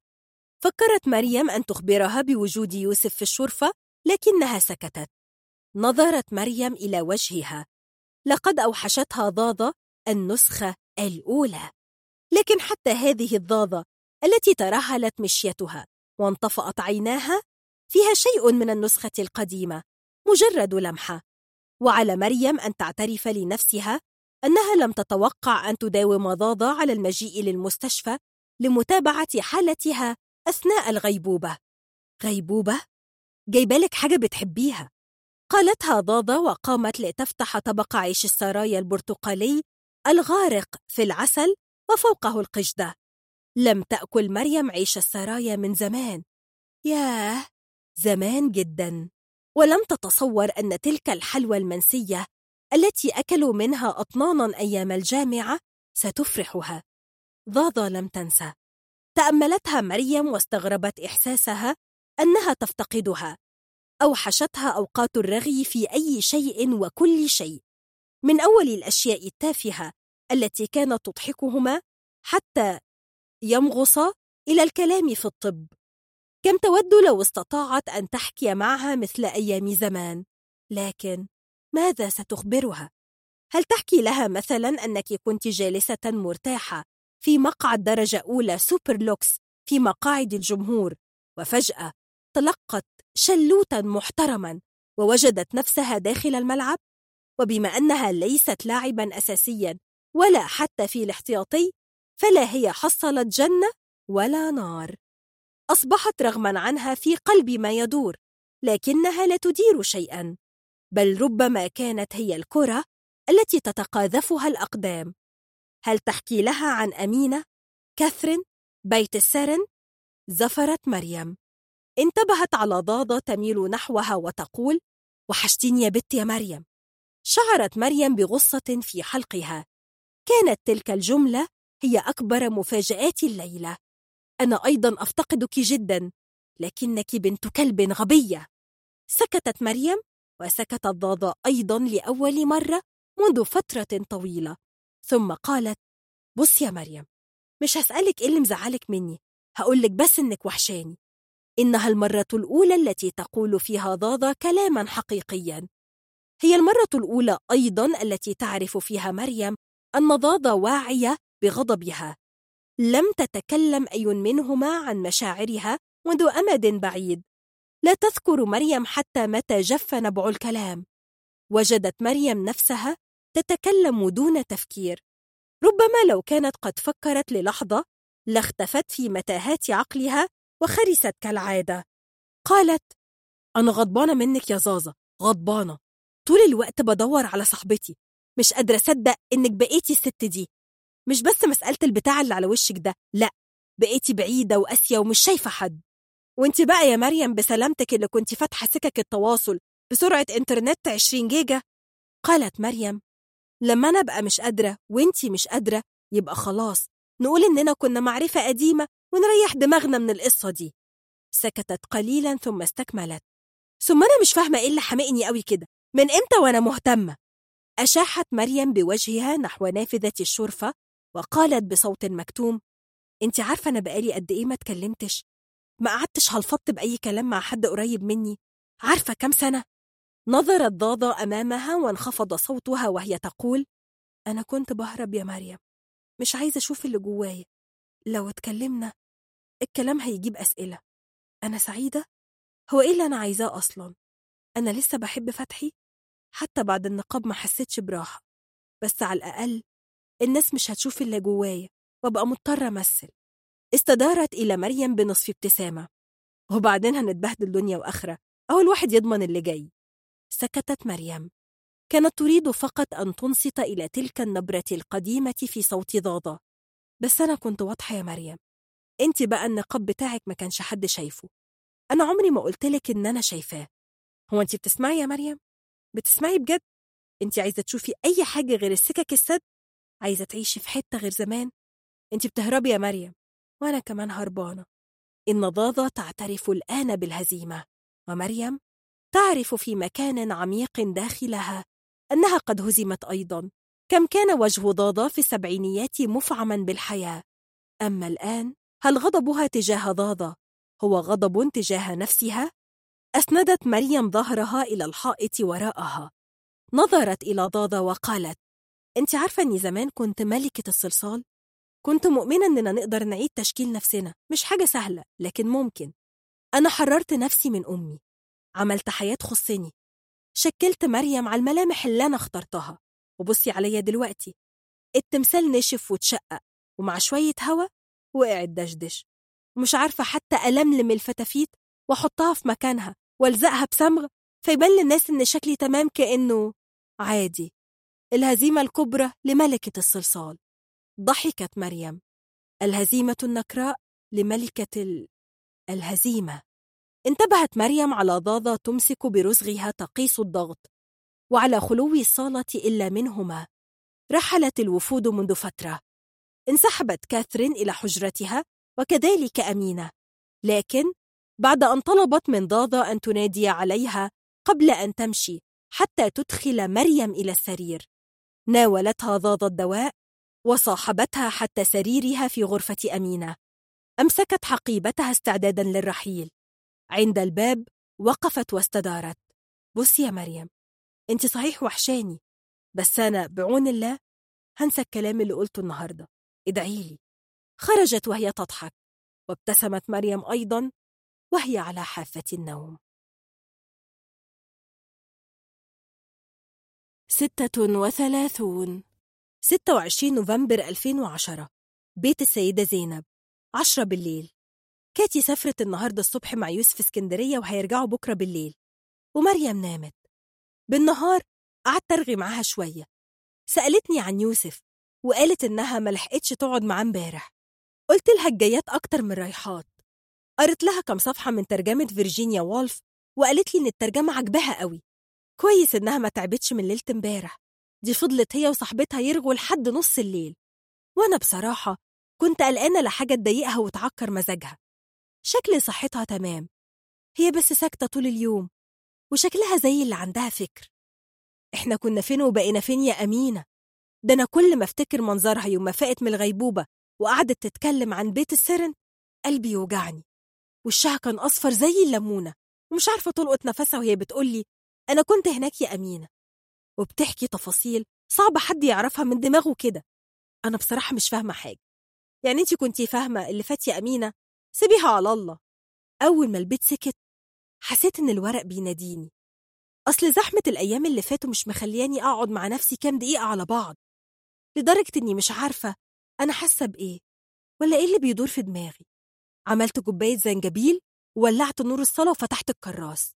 فكرت مريم أن تخبرها بوجود يوسف في الشرفة لكنها سكتت. نظرت مريم إلى وجهها. لقد أوحشتها ضاضة النسخة الأولى. لكن حتى هذه الضاضة التي ترهلت مشيتها وانطفأت عيناها فيها شيء من النسخة القديمة مجرد لمحة. وعلى مريم أن تعترف لنفسها أنها لم تتوقع أن تداوم ضاضة على المجيء للمستشفى لمتابعة حالتها أثناء الغيبوبة. غيبوبة؟ جايبالك حاجة بتحبيها. قالتها ضاضة وقامت لتفتح طبق عيش السرايا البرتقالي الغارق في العسل وفوقه القشدة. لم تأكل مريم عيش السرايا من زمان. ياه! زمان جدا. ولم تتصور أن تلك الحلوى المنسية التي أكلوا منها أطنانا أيام الجامعة ستفرحها. ضاضة لم تنسى. تأملتها مريم واستغربت إحساسها أنها تفتقدها. أوحشتها أوقات الرغي في أي شيء وكل شيء. من أول الأشياء التافهة التي كانت تضحكهما حتى يمغص إلى الكلام في الطب. كم تود لو استطاعت أن تحكي معها مثل أيام زمان. لكن ماذا ستخبرها؟ هل تحكي لها مثلا أنك كنت جالسة مرتاحة في مقعد درجة أولى سوبر لوكس في مقاعد الجمهور وفجأة تلقت شلوتا محترما ووجدت نفسها داخل الملعب. وبما أنها ليست لاعبا أساسيا ولا حتى في الاحتياطي فلا هي حصلت جنة ولا نار. أصبحت رغما عنها في قلب ما يدور لكنها لا تدير شيئا بل ربما كانت هي الكرة التي تتقاذفها الأقدام. هل تحكي لها عن أمينة؟ كاثرين؟ بيت السرن؟ زفرت مريم انتبهت على ضاضة تميل نحوها وتقول وحشتيني يا بت يا مريم شعرت مريم بغصة في حلقها كانت تلك الجملة هي أكبر مفاجآت الليلة أنا أيضا أفتقدك جدا لكنك بنت كلب غبية سكتت مريم وسكتت ضاضة أيضا لأول مرة منذ فترة طويلة ثم قالت بص يا مريم مش هسألك إيه اللي مزعلك مني هقولك بس إنك وحشاني. إنها المرة الأولى التي تقول فيها ضاضة كلاما حقيقيا. هي المرة الأولى أيضا التي تعرف فيها مريم أن ضاضة واعية بغضبها. لم تتكلم أي منهما عن مشاعرها منذ أمد بعيد. لا تذكر مريم حتى متى جف نبع الكلام. وجدت مريم نفسها تتكلم دون تفكير. ربما لو كانت قد فكرت للحظة لاختفت في متاهات عقلها وخرست كالعادة. قالت أنا غضبانة منك يا زازة غضبانة. طول الوقت بدور على صاحبتي. مش قادرة أصدق إنك بقيتي الست دي. مش بس مسألة البتاع اللي على وشك ده لأ بقيتي بعيدة وقاسية ومش شايفة حد. وأنت بقى يا مريم بسلامتك اللي كنت فاتحة سكك التواصل بسرعة إنترنت 20 جيجا؟ قالت مريم لما أنا أبقى مش قادرة وأنتي مش قادرة يبقى خلاص نقول إننا كنا معرفة قديمة ونريح دماغنا من القصة دي. سكتت قليلا ثم استكملت. ثم أنا مش فاهمة إيه اللي حمقني قوي كده. من إمتى وأنا مهتمة؟ أشاحت مريم بوجهها نحو نافذة الشرفة وقالت بصوت مكتوم أنت عارفة أنا بقالي قد إيه ما اتكلمتش؟ ما قعدتش هلفطت بأي كلام مع حد قريب مني؟ عارفة كم سنة؟ نظرت ضاضة أمامها وانخفض صوتها وهي تقول أنا كنت بهرب يا مريم. مش عايزة أشوف اللي جوايا. لو اتكلمنا الكلام هيجيب أسئلة. أنا سعيدة؟ هو إيه اللي أنا عايزاه أصلا؟ أنا لسه بحب فتحي؟ حتى بعد النقاب ما حسيتش براحة. بس على الأقل الناس مش هتشوف اللي جوايا وأبقى مضطرة أمثل. استدارت إلى مريم بنصف ابتسامة. وبعدين هنتبهدل دنيا وآخرة. أو الواحد يضمن اللي جاي. سكتت مريم. كانت تريد فقط أن تنصت إلى تلك النبرة القديمة في صوت ضاضة بس أنا كنت واضحة يا مريم. أنت بقى النقاب بتاعك ما كانش حد شايفه. أنا عمري ما قلتلك إن أنا شايفاه. هو أنت بتسمعي يا مريم؟ بتسمعي بجد؟ أنت عايزة تشوفي أي حاجة غير السكك السد؟ عايزة تعيشي في حتة غير زمان؟ أنت بتهربي يا مريم. وأنا كمان هربانة. إن ضاضة تعترف الآن بالهزيمة. ومريم؟ تعرف في مكان عميق داخلها أنها قد هزمت أيضا كم كان وجه ضاضة في السبعينيات مفعما بالحياة. أما الآن هل غضبها تجاه ضاضة هو غضب تجاه نفسها؟ أسندت مريم ظهرها إلى الحائط وراءها. نظرت إلى ضاضة وقالت أنت عارفة أني زمان كنت ملكة الصلصال؟ كنت مؤمنة أننا نقدر نعيد تشكيل نفسنا مش حاجة سهلة لكن ممكن. أنا حررت نفسي من أمي. عملت حياة تخصني شكلت مريم على الملامح اللي أنا اخترتها. وبصي عليا دلوقتي. التمثال نشف واتشقق ومع شوية هوا وقع الدشدش. ومش عارفة حتى ألملم الفتافيت وأحطها في مكانها وألزقها بصمغ فيبان للناس إن شكلي تمام كأنه عادي. الهزيمة الكبرى لملكة الصلصال. ضحكت مريم. الهزيمة النكراء لملكة ال... الهزيمة. انتبهت مريم على ضاضة تمسك برزغها تقيس الضغط وعلى خلو الصالة إلا منهما. رحلت الوفود منذ فترة. انسحبت كاثرين إلى حجرتها وكذلك أمينة. لكن بعد أن طلبت من ضاضة أن تنادي عليها قبل أن تمشي حتى تدخل مريم إلى السرير. ناولتها ضاضة الدواء وصاحبتها حتى سريرها في غرفة أمينة. أمسكت حقيبتها استعدادا للرحيل. عند الباب وقفت واستدارت. بصي يا مريم أنت صحيح وحشاني بس أنا بعون الله هنسى الكلام اللي قلته النهاردة. ادعيلي خرجت وهي تضحك وابتسمت مريم أيضا وهي على حافة النوم. ستة وثلاثون. ستة وعشرين نوفمبر 2010 بيت السيدة زينب عشرة بالليل. كاتي سافرت النهاردة الصبح مع يوسف اسكندرية وهيرجعوا بكرة بالليل. ومريم نامت. بالنهار قعدت أرغي معاها شوية. سألتني عن يوسف وقالت إنها ملحقتش تقعد معاه امبارح. قلت لها الجايات أكتر من رايحات. قريت لها كم صفحة من ترجمة فيرجينيا وولف وقالت لي إن الترجمة عجبها قوي. كويس إنها ما تعبتش من ليلة امبارح. دي فضلت هي وصاحبتها يرغوا لحد نص الليل. وأنا بصراحة كنت قلقانة لحاجة تضايقها وتعكر مزاجها. شكل صحتها تمام. هي بس ساكتة طول اليوم وشكلها زي اللي عندها فكر. إحنا كنا فين وبقينا فين يا أمينة؟ ده أنا كل ما أفتكر منظرها يوم ما فاقت من الغيبوبة وقعدت تتكلم عن بيت السرن قلبي يوجعني. وشها كان أصفر زي الليمونة ومش عارفة تلقط نفسها وهي بتقولي أنا كنت هناك يا أمينة. وبتحكي تفاصيل صعب حد يعرفها من دماغه كده. أنا بصراحة مش فاهمة حاجة. يعني أنت كنتي فاهمة اللي فات يا أمينة سيبيها على الله. أول ما البيت سكت حسيت إن الورق بيناديني. أصل زحمة الأيام اللي فاتوا مش مخلياني أقعد مع نفسي كام دقيقة على بعض. لدرجة إني مش عارفة أنا حاسة بإيه ولا إيه اللي بيدور في دماغي. عملت كوباية زنجبيل وولعت نور الصالة وفتحت الكراس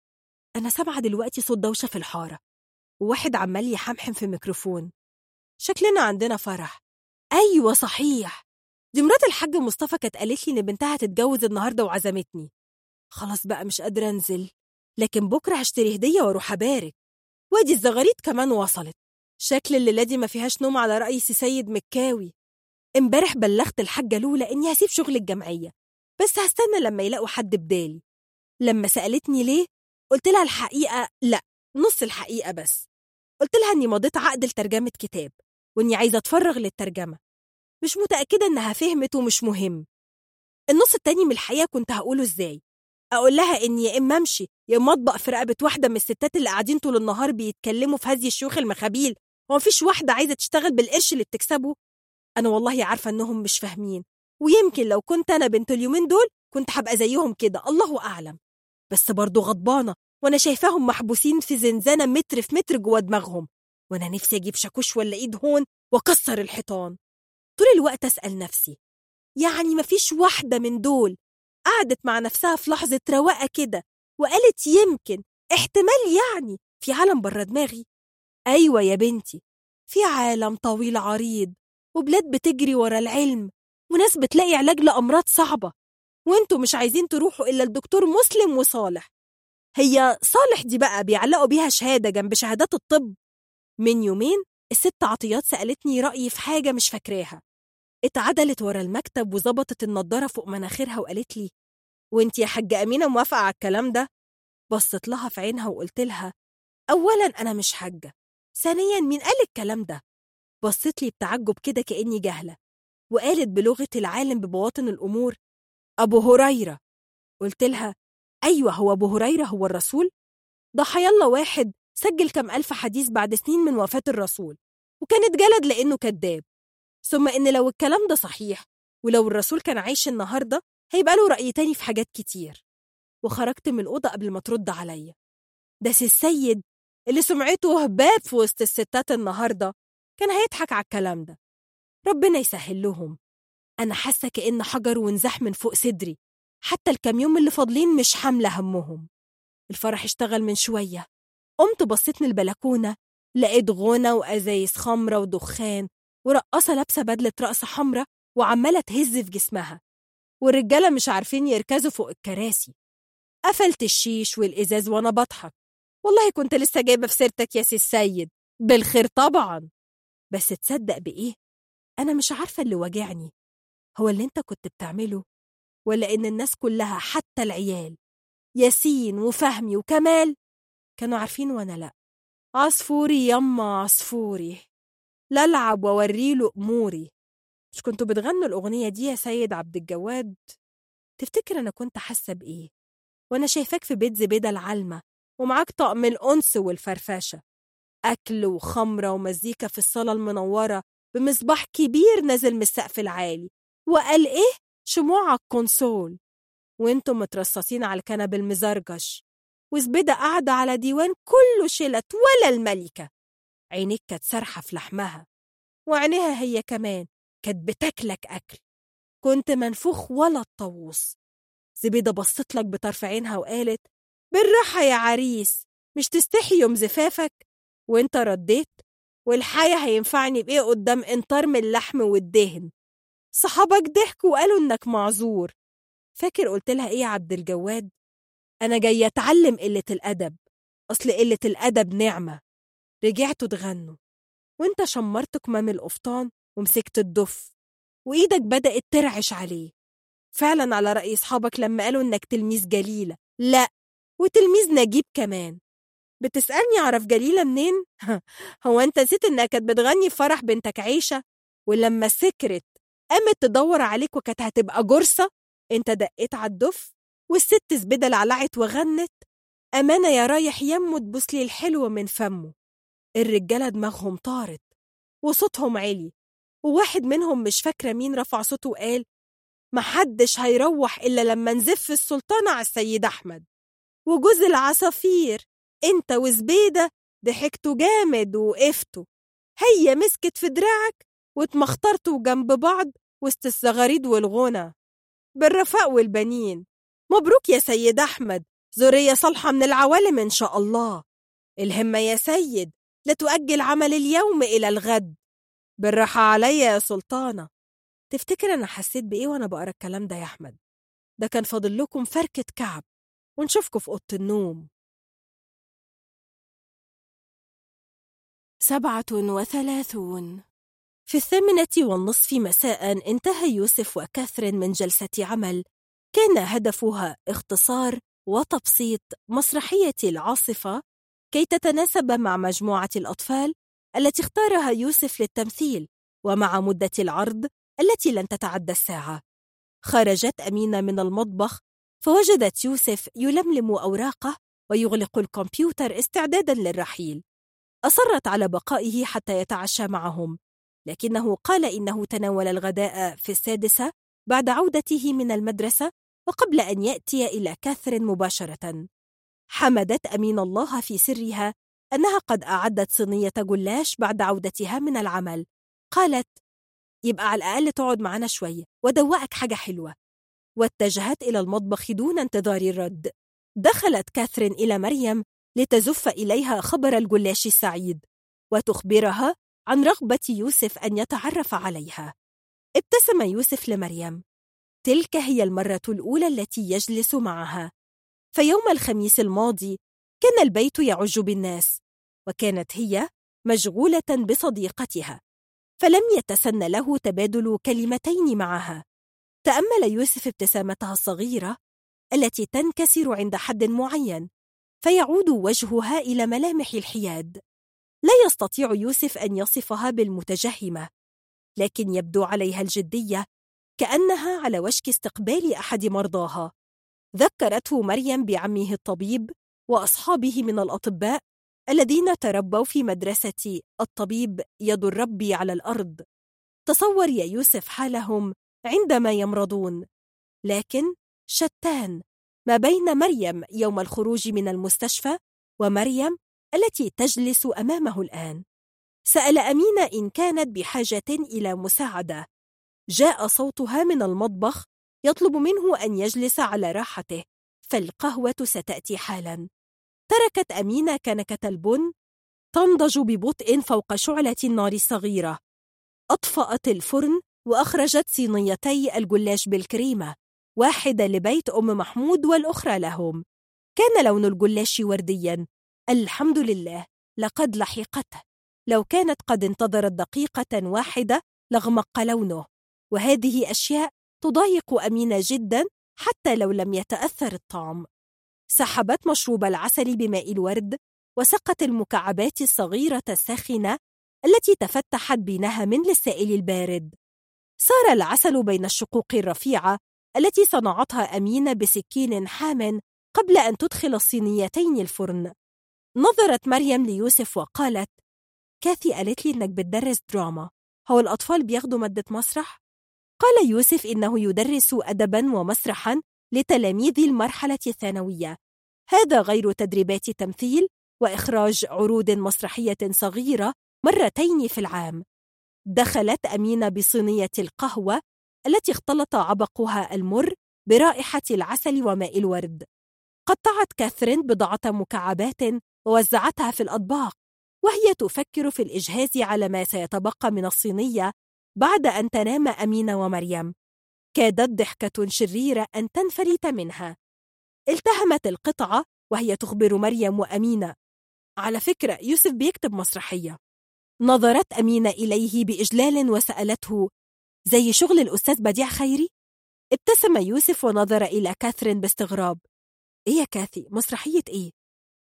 أنا سامعة دلوقتي صوت دوشة في الحارة وواحد عمال يحمحم في ميكروفون. شكلنا عندنا فرح. أيوة صحيح. دي مرات الحاج مصطفى كانت قالت لي إن بنتها هتتجوز النهاردة وعزمتني. خلاص بقى مش قادرة أنزل لكن بكرة هشتري هدية وأروح أبارك. وادي الزغاريت كمان وصلت. شكل الليلة دي ما فيهاش نوم على سي سيد مكاوي. امبارح بلغت الحاجة لولا إني هسيب شغل الجمعية. بس هستنى لما يلاقوا حد بدالي. لما سألتني ليه قلت لها الحقيقة لأ نص الحقيقة بس. قلت لها إني مضيت عقد لترجمة كتاب وإني عايزة أتفرغ للترجمة. مش متأكدة إنها فهمت ومش مهم. النص التاني من الحقيقة كنت هقوله إزاي؟ أقول لها إني يا إما أمشي يا إما أطبق في رقبة واحدة من الستات اللي قاعدين طول النهار بيتكلموا في هذه الشيوخ المخابيل ومفيش واحدة عايزة تشتغل بالقرش اللي بتكسبه؟ أنا والله عارفة إنهم مش فاهمين ويمكن لو كنت أنا بنت اليومين دول كنت هبقى زيهم كده الله أعلم. بس برضه غضبانة وأنا شايفاهم محبوسين في زنزانة متر في متر جوا دماغهم وأنا نفسي أجيب شاكوش ولا إيد هون وأكسر الحيطان. طول الوقت أسأل نفسي يعني مفيش واحدة من دول قعدت مع نفسها في لحظة رواقة كده وقالت يمكن احتمال يعني في عالم بره دماغي؟ أيوة يا بنتي في عالم طويل عريض وبلاد بتجري ورا العلم وناس بتلاقي علاج لأمراض صعبة وأنتوا مش عايزين تروحوا إلا الدكتور مسلم وصالح. هي صالح دي بقى بيعلقوا بيها شهادة جنب شهادات الطب؟ من يومين الست عطيات سألتني رأيي في حاجة مش فاكراها. اتعدلت ورا المكتب وظبطت النضارة فوق مناخيرها وقالت لي وأنت يا حاجة أمينة موافقة على الكلام ده؟ بصت لها في عينها وقلت لها أولا أنا مش حاجة ثانيا مين قال الكلام ده؟ بصت لي بتعجب كده كأني جاهلة وقالت بلغة العالم ببواطن الأمور أبو هريرة قلت لها أيوة هو أبو هريرة هو الرسول؟ ده حيالله واحد سجل كم ألف حديث بعد سنين من وفاة الرسول وكانت جلد لأنه كذاب ثم إن لو الكلام ده صحيح ولو الرسول كان عايش النهاردة هيبقى له رأي تاني في حاجات كتير. وخرجت من الأوضة قبل ما ترد عليا. ده سي السيد اللي سمعته هباب في وسط الستات النهاردة كان هيضحك على الكلام ده. ربنا يسهل لهم. أنا حاسة كأن حجر وانزاح من فوق صدري. حتى الكام يوم اللي فاضلين مش حاملة همهم. الفرح اشتغل من شوية. قمت بصيت من البلكونة لقيت غنى وأزايز خمرة ودخان ورقصة لابسة بدلة رقص حمرة وعمالة تهز في جسمها والرجالة مش عارفين يركزوا فوق الكراسي. قفلت الشيش والإزاز وأنا بضحك. والله كنت لسه جايبة في سيرتك يا سي السيد بالخير طبعا. بس تصدق بإيه؟ أنا مش عارفة اللي واجعني. هو اللي أنت كنت بتعمله؟ ولا إن الناس كلها حتى العيال ياسين وفهمي وكمال كانوا عارفين وأنا لأ؟ عصفوري يما عصفوري. لا ألعب وأوريله أموري. مش كنتوا بتغنوا الأغنية دي يا سيد عبد الجواد؟ تفتكر أنا كنت حاسة بإيه؟ وأنا شايفاك في بيت زبيدة العلمة ومعاك طقم الأنس والفرفشة. أكل وخمرة ومزيكا في الصالة المنورة بمصباح كبير نازل من السقف العالي. وقال إيه؟ شموع على الكونسول. وأنتم مترصصين على الكنب المزرجش. وزبيدة قاعدة على ديوان كله شلت ولا الملكة. عينيك كانت سارحة في لحمها وعينيها هي كمان كانت بتاكلك أكل. كنت منفوخ ولا الطاووس زبيدة بصت لك بطرف عينها وقالت بالراحة يا عريس مش تستحي يوم زفافك؟ وأنت رديت والحياة هينفعني بإيه قدام انطار من اللحم والدهن؟ صحابك ضحكوا وقالوا إنك معذور. فاكر قلت لها إيه يا عبد الجواد؟ أنا جاية أتعلم قلة الأدب أصل قلة الأدب نعمة. رجعتوا تغنوا وانت شمرت كمام القفطان ومسكت الدف وإيدك بدأت ترعش عليه. فعلا على رأي أصحابك لما قالوا إنك تلميذ جليلة. لأ وتلميذ نجيب كمان. بتسألني أعرف جليلة منين؟ هو أنت نسيت إنها كانت بتغني في فرح بنتك عيشة؟ ولما سكرت قامت تدور عليك وكانت هتبقى جرصة أنت دقيت على الدف والست زبدة لعلعت وغنت. أمانة يا رايح يمه تبوس لي الحلو من فمه. الرجالة دماغهم طارت وصوتهم عالي وواحد منهم مش فاكرة مين رفع صوته وقال محدش هيروح إلا لما نزف السلطانة على السيد أحمد. وجوز العصافير أنت وزبيدة ضحكتوا جامد وقفتوا هي مسكت في دراعك واتمخطرتوا جنب بعض وسط الزغاريد والغنى. بالرفاء والبنين مبروك يا سيد أحمد ذرية صالحة من العوالم إن شاء الله. الهمة يا سيد لا تؤجل عمل اليوم إلى الغد. بالراحة عليا يا سلطانة. تفتكر أنا حسيت بإيه وأنا بقرأ الكلام ده يا أحمد؟ ده كان فاضل لكم فركة كعب. ونشوفكم في أوضة النوم. سبعة وثلاثون. في الثامنة والنصف مساء انتهى يوسف وكاثرين من جلسة عمل. كان هدفها اختصار وتبسيط مسرحية العاصفة كي تتناسب مع مجموعة الأطفال التي اختارها يوسف للتمثيل ومع مدة العرض التي لن تتعدى الساعة. خرجت أمينة من المطبخ فوجدت يوسف يلملم أوراقه ويغلق الكمبيوتر استعدادا للرحيل. أصرت على بقائه حتى يتعشى معهم لكنه قال إنه تناول الغداء في السادسة بعد عودته من المدرسة وقبل أن يأتي إلى كاثرين مباشرة. حمدت أمين الله في سرها أنها قد أعدت صينية جلاش بعد عودتها من العمل. قالت يبقى على الأقل تقعد معنا شوية ودوقك حاجة حلوة. واتجهت إلى المطبخ دون انتظار الرد. دخلت كاثرين إلى مريم لتزف إليها خبر الجلاش السعيد وتخبرها عن رغبة يوسف أن يتعرف عليها. ابتسم يوسف لمريم. تلك هي المرة الأولى التي يجلس معها. فيوم الخميس الماضي كان البيت يعج بالناس وكانت هي مشغولة بصديقتها فلم يتسن له تبادل كلمتين معها. تأمل يوسف ابتسامتها الصغيرة التي تنكسر عند حد معين فيعود وجهها إلى ملامح الحياد. لا يستطيع يوسف أن يصفها بالمتجهمة لكن يبدو عليها الجدية كأنها على وشك استقبال أحد مرضاها. ذكرته مريم بعمه الطبيب وأصحابه من الأطباء الذين تربوا في مدرسة الطبيب يد الرب على الأرض. تصور يا يوسف حالهم عندما يمرضون. لكن شتان ما بين مريم يوم الخروج من المستشفى ومريم التي تجلس أمامه الآن. سأل أمينة إن كانت بحاجة إلى مساعدة. جاء صوتها من المطبخ يطلب منه أن يجلس على راحته فالقهوة ستأتي حالا. تركت أمينة كنكة البن تنضج ببطء فوق شعلة النار الصغيرة. أطفأت الفرن وأخرجت صينيتي الجلاش بالكريمة واحدة لبيت أم محمود والأخرى لهم. كان لون الجلاش ورديا. الحمد لله لقد لحقته. لو كانت قد انتظرت دقيقة واحدة لغمق لونه. وهذه أشياء تضايق أمينة جدا حتى لو لم يتأثر الطعم سحبت مشروب العسل بماء الورد وسقت المكعبات الصغيرة الساخنة التي تفتحت بنهم للسائل البارد. سار العسل بين الشقوق الرفيعة التي صنعتها أمينة بسكين حام قبل أن تدخل الصينيتين الفرن. نظرت مريم ليوسف وقالت كاثي قالت لي إنك بتدرس دراما. هو الأطفال بياخدوا مادة مسرح؟ قال يوسف إنه يدرس أدبا ومسرحا لتلاميذ المرحلة الثانوية. هذا غير تدريبات تمثيل وإخراج عروض مسرحية صغيرة مرتين في العام. دخلت أمينة بصينية القهوة التي اختلط عبقها المر برائحة العسل وماء الورد. قطعت كاثرين بضعة مكعبات ووزعتها في الأطباق وهي تفكر في الإجهاز على ما سيتبقى من الصينية بعد أن تنام أمينة ومريم. كادت ضحكة شريرة أن تنفلت منها. التهمت القطعة وهي تخبر مريم وأمينة. على فكرة يوسف بيكتب مسرحية. نظرت أمينة إليه بإجلال وسألته زي شغل الأستاذ بديع خيري؟ ابتسم يوسف ونظر إلى كاثرين باستغراب. إيه يا كاثي مسرحية إيه؟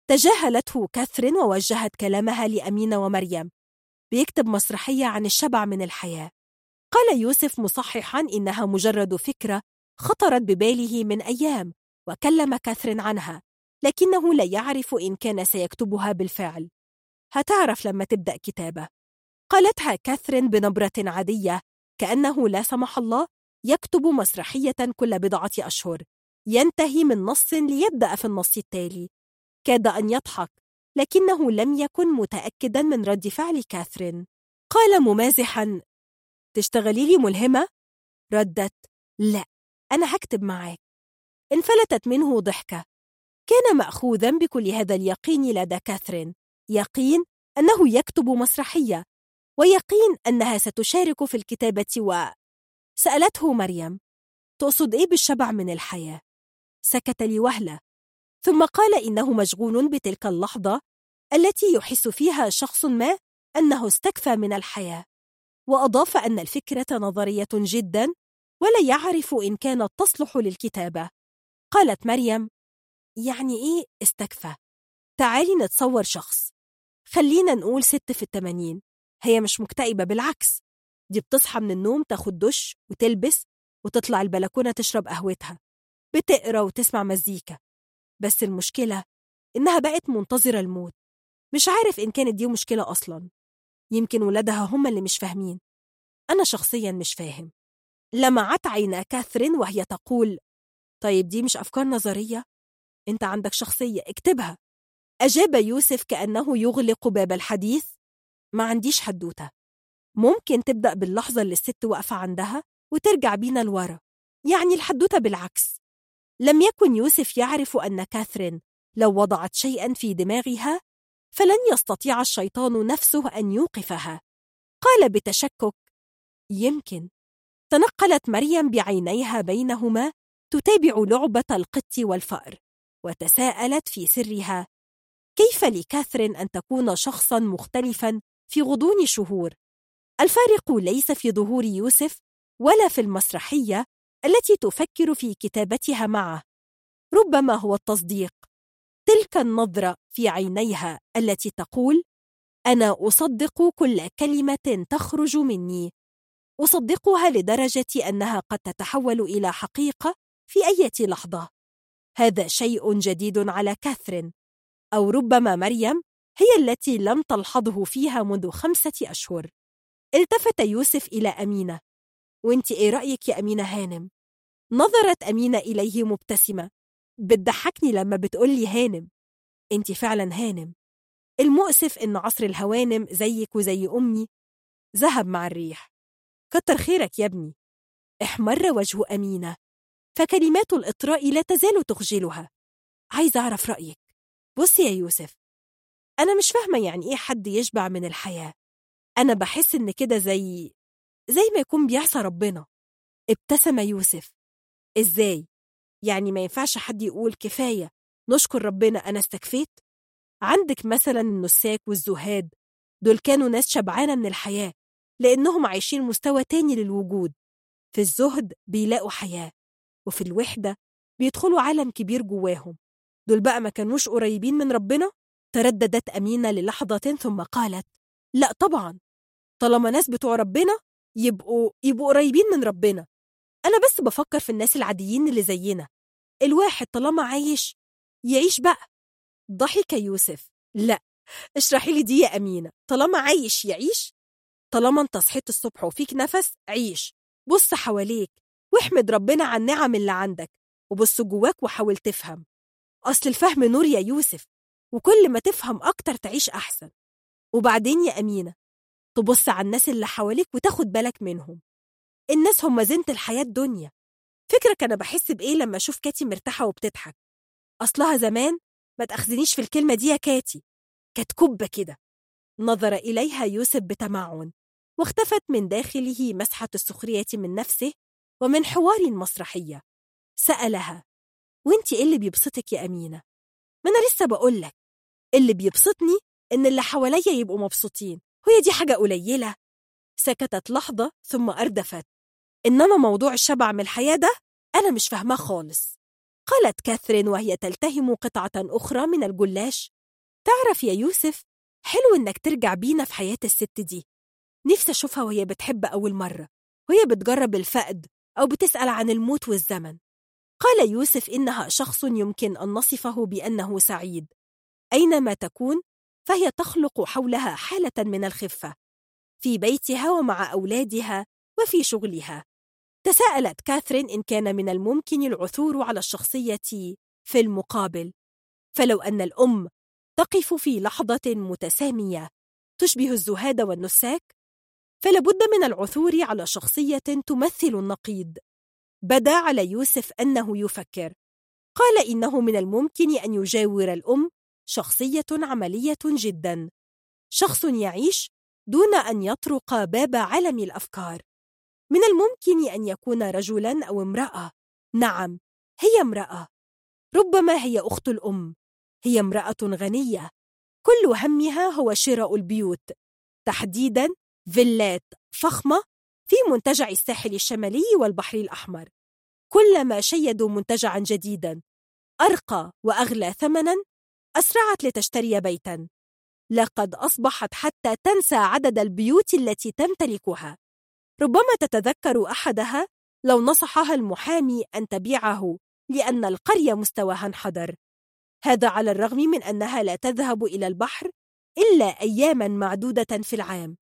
تجاهلته كاثرين ووجهت كلامها لأمينة ومريم. بيكتب مسرحية عن الشبع من الحياة. قال يوسف مصححا إنها مجرد فكرة خطرت بباله من أيام وكلم كاثرين عنها لكنه لا يعرف إن كان سيكتبها بالفعل. هتعرف لما تبدأ كتابة. قالتها كاثرين بنبرة عادية كأنه لا سمح الله يكتب مسرحية كل بضعة أشهر. ينتهي من نص ليبدأ في النص التالي. كاد أن يضحك. لكنه لم يكن متأكدا من رد فعل كاثرين قال ممازحا تشتغلي لي ملهمة؟ ردت لا أنا هكتب معاك انفلتت منه ضحكة كان مأخوذا بكل هذا اليقين لدى كاثرين يقين أنه يكتب مسرحية ويقين أنها ستشارك في الكتابة و... سألته مريم تقصد إيه بالشبع من الحياة؟ سكت لوهلة ثم قال إنه مشغول بتلك اللحظة التي يحس فيها شخص ما أنه استكفى من الحياة. وأضاف أن الفكرة نظرية جدا ولا يعرف إن كانت تصلح للكتابة. قالت مريم يعني إيه استكفى؟ تعالي نتصور شخص. خلينا نقول ست في التمانين. هي مش مكتئبة بالعكس. دي بتصحى من النوم تاخد دش وتلبس وتطلع البلكونة تشرب قهوتها. بتقرأ وتسمع مزيكا. بس المشكلة إنها بقت منتظرة الموت. مش عارف إن كانت دي مشكلة أصلا. يمكن ولادها هم اللي مش فاهمين. أنا شخصيا مش فاهم. لمعت عينا كاثرين وهي تقول طيب دي مش أفكار نظرية؟ أنت عندك شخصية اكتبها. أجاب يوسف كأنه يغلق باب الحديث ما عنديش حدوتة. ممكن تبدأ باللحظة اللي الست واقفة عندها وترجع بينا لورا. يعني الحدوتة بالعكس. لم يكن يوسف يعرف أن كاثرين لو وضعت شيئا في دماغها فلن يستطيع الشيطان نفسه أن يوقفها. قال بتشكك يمكن. تنقلت مريم بعينيها بينهما تتابع لعبة القط والفأر وتساءلت في سرها كيف لكاثرين أن تكون شخصا مختلفا في غضون شهور؟ الفارق ليس في ظهور يوسف ولا في المسرحية التي تفكر في كتابتها معه. ربما هو التصديق. تلك النظرة في عينيها التي تقول أنا أصدق كل كلمة تخرج مني. أصدقها لدرجة أنها قد تتحول إلى حقيقة في أي لحظة. هذا شيء جديد على كاثرين. أو ربما مريم هي التي لم تلحظه فيها منذ خمسة أشهر. التفت يوسف إلى أمينة. وانت إيه رأيك يا أمينة هانم؟ نظرت أمينة إليه مبتسمة. بتضحكني لما بتقولي هانم. انت فعلا هانم. المؤسف إن عصر الهوانم زيك وزي أمي ذهب مع الريح. كتر خيرك يا ابني. احمر وجه أمينة. فكلمات الإطراء لا تزال تخجلها. عايزة أعرف رأيك. بص يا يوسف. أنا مش فاهمة يعني إيه حد يشبع من الحياة. أنا بحس إن كده زي زي ما يكون بيعصى ربنا. ابتسم يوسف. إزاي؟ يعني ما ينفعش حد يقول كفاية نشكر ربنا أنا استكفيت؟ عندك مثلا النساك والزهاد دول كانوا ناس شبعانة من الحياة لأنهم عايشين مستوى تاني للوجود. في الزهد بيلاقوا حياة وفي الوحدة بيدخلوا عالم كبير جواهم. دول بقى ما كانوش قريبين من ربنا؟ ترددت أمينة للحظة ثم قالت لا طبعا طالما ناس بتوع ربنا يبقوا يبقوا قريبين من ربنا. أنا بس بفكر في الناس العاديين اللي زينا. الواحد طالما عايش يعيش بقى. ضحك يوسف. لا اشرحي لي دي يا أمينة. طالما عايش يعيش طالما انت صحيت الصبح وفيك نفس عيش. بص حواليك واحمد ربنا على النعم اللي عندك. وبص جواك وحاول تفهم. أصل الفهم نور يا يوسف وكل ما تفهم أكتر تعيش أحسن. وبعدين يا أمينة تبص على الناس اللي حواليك وتاخد بالك منهم. الناس هم زينة الحياة الدنيا. فكرك أنا بحس بإيه لما أشوف كاتي مرتاحة وبتضحك؟ أصلها زمان ما تأخذنيش في الكلمة دي يا كاتي. كانت كبة كده. نظر إليها يوسف بتمعن. واختفت من داخله مسحة السخرية من نفسه ومن حوار مسرحية. سألها وانت إيه اللي بيبسطك يا أمينة؟ ما أنا لسه بقولك اللي بيبسطني إن اللي حواليا يبقوا مبسوطين. وهي دي حاجة قليلة. سكتت لحظة ثم أردفت. إنما موضوع الشبع من الحياة ده أنا مش فاهماه خالص. قالت كاثرين وهي تلتهم قطعة أخرى من الجلاش. تعرف يا يوسف حلو إنك ترجع بينا في حياة الست دي. نفسي أشوفها وهي بتحب أول مرة وهي بتجرب الفقد أو بتسأل عن الموت والزمن. قال يوسف إنها شخص يمكن أن نصفه بأنه سعيد. أينما تكون فهي تخلق حولها حالة من الخفة في بيتها ومع أولادها وفي شغلها. تساءلت كاثرين إن كان من الممكن العثور على الشخصية في المقابل فلو أن الأم تقف في لحظة متسامية تشبه الزهاد والنساك فلابد من العثور على شخصية تمثل النقيض. بدا على يوسف أنه يفكر قال إنه من الممكن أن يجاور الأم شخصية عملية جدا. شخص يعيش دون أن يطرق باب عالم الأفكار. من الممكن أن يكون رجلا أو امرأة. نعم هي امرأة. ربما هي أخت الأم. هي امرأة غنية. كل همها هو شراء البيوت. تحديدا فيلات فخمة في منتجع الساحل الشمالي والبحر الأحمر. كلما شيدوا منتجعا جديدا. أرقى وأغلى ثمنا أسرعت لتشتري بيتا. لقد أصبحت حتى تنسى عدد البيوت التي تمتلكها. ربما تتذكر أحدها لو نصحها المحامي أن تبيعه لأن القرية مستواها انحدر. هذا على الرغم من أنها لا تذهب إلى البحر إلا أياما معدودة في العام.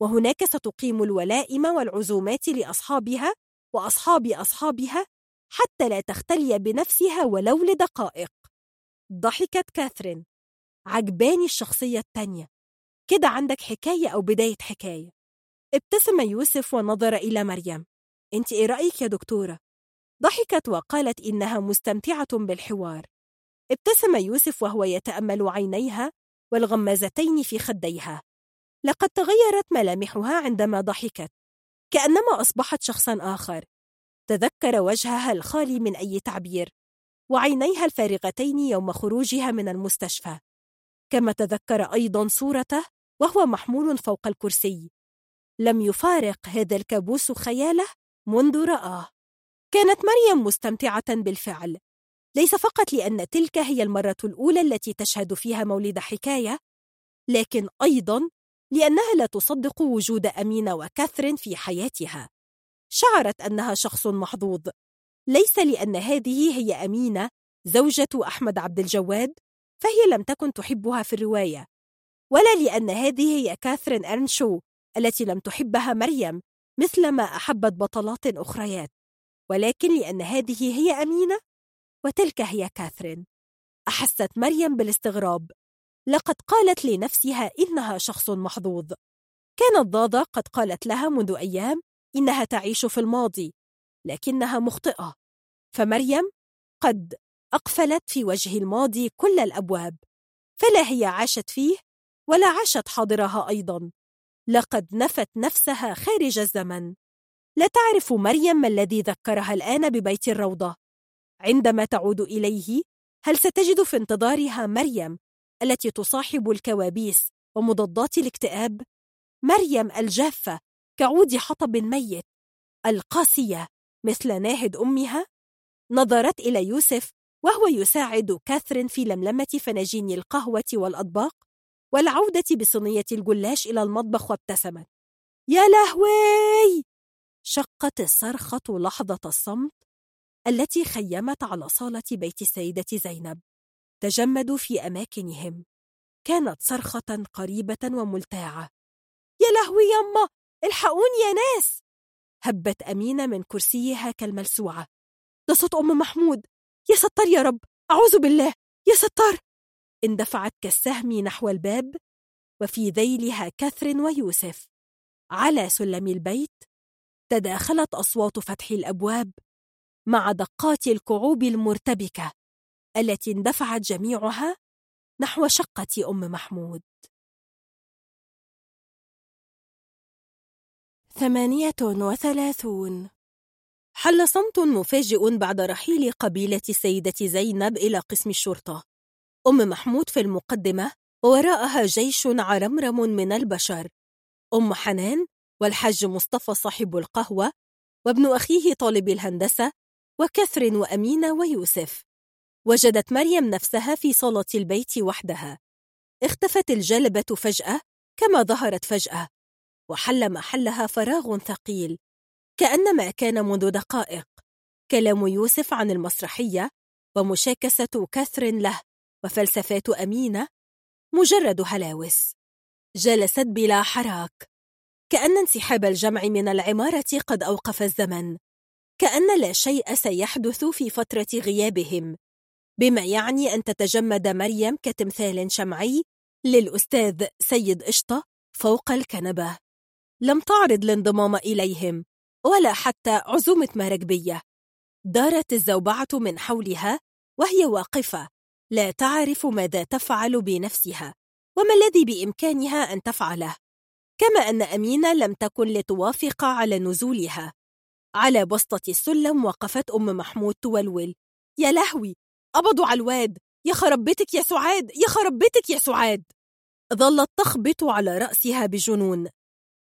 وهناك ستقيم الولائم والعزومات لأصحابها وأصحاب أصحابها حتى لا تختلي بنفسها ولو لدقائق. ضحكت كاثرين عجباني الشخصية التانية. كده عندك حكاية أو بداية حكاية. ابتسم يوسف ونظر إلى مريم. أنت إيه رأيك يا دكتورة؟ ضحكت وقالت إنها مستمتعة بالحوار. ابتسم يوسف وهو يتأمل عينيها والغمازتين في خديها. لقد تغيرت ملامحها عندما ضحكت. كأنما أصبحت شخصا آخر. تذكر وجهها الخالي من أي تعبير. وعينيها الفارغتين يوم خروجها من المستشفى. كما تذكر أيضا صورته وهو محمول فوق الكرسي. لم يفارق هذا الكابوس خياله منذ رآه. كانت مريم مستمتعة بالفعل. ليس فقط لأن تلك هي المرة الأولى التي تشهد فيها مولد حكاية لكن أيضا لأنها لا تصدق وجود أمينة وكاثرين في حياتها. شعرت أنها شخص محظوظ. ليس لأن هذه هي أمينة زوجة أحمد عبد الجواد فهي لم تكن تحبها في الرواية ولا لأن هذه هي كاثرين أرنشو التي لم تحبها مريم مثلما أحبت بطلات أخريات. ولكن لأن هذه هي أمينة وتلك هي كاثرين. أحست مريم بالاستغراب. لقد قالت لنفسها إنها شخص محظوظ. كانت ضاضة قد قالت لها منذ أيام إنها تعيش في الماضي. لكنها مخطئة. فمريم قد أقفلت في وجه الماضي كل الأبواب فلا هي عاشت فيه ولا عاشت حاضرها أيضا. لقد نفت نفسها خارج الزمن. لا تعرف مريم ما الذي ذكرها الآن ببيت الروضة. عندما تعود إليه هل ستجد في انتظارها مريم التي تصاحب الكوابيس ومضادات الاكتئاب؟ مريم الجافة كعود حطب ميت القاسية. مثل ناهد أمها نظرت إلى يوسف وهو يساعد كاثرين في لملمة فناجين القهوة والأطباق والعودة بصينية الجلاش إلى المطبخ وابتسمت. يا لهوي! شقت الصرخة لحظة الصمت التي خيمت على صالة بيت السيدة زينب. تجمدوا في أماكنهم. كانت صرخة قريبة وملتاعة. يا لهوي يما الحقوني يا ناس! هبت أمينة من كرسيها كالملسوعة. ده صوت أم محمود! يا ستار يا رب! أعوذ بالله! يا ستار اندفعت كالسهم نحو الباب وفي ذيلها كاثرين ويوسف. على سلم البيت تداخلت أصوات فتح الأبواب مع دقات الكعوب المرتبكة التي اندفعت جميعها نحو شقة أم محمود. ثمانية وثلاثون. حل صمت مفاجئ بعد رحيل قبيلة السيدة زينب إلى قسم الشرطة. أم محمود في المقدمة ووراءها جيش عرمرم من البشر. أم حنان والحج مصطفى صاحب القهوة وابن أخيه طالب الهندسة وكثر وأمينة ويوسف. وجدت مريم نفسها في صالة البيت وحدها. اختفت الجلبة فجأة كما ظهرت فجأة. وحل محلها فراغ ثقيل كأنما كان منذ دقائق. كلام يوسف عن المسرحية ومشاكسة كاثرين له وفلسفات أمينة مجرد هلاوس. جلست بلا حراك. كأن انسحاب الجمع من العمارة قد أوقف الزمن. كأن لا شيء سيحدث في فترة غيابهم. بما يعني أن تتجمد مريم كتمثال شمعي للأستاذ سيد قشطة فوق الكنبة. لم تعرض الانضمام إليهم ولا حتى عزومة مراكبية دارت الزوبعة من حولها وهي واقفة لا تعرف ماذا تفعل بنفسها وما الذي بإمكانها أن تفعله. كما أن أمينة لم تكن لتوافق على نزولها. على بسطة السلم وقفت أم محمود تولول. يا لهوي! قبضوا على الواد! يا خربتك يا سعاد! يا خربتك يا سعاد! ظلت تخبط على رأسها بجنون.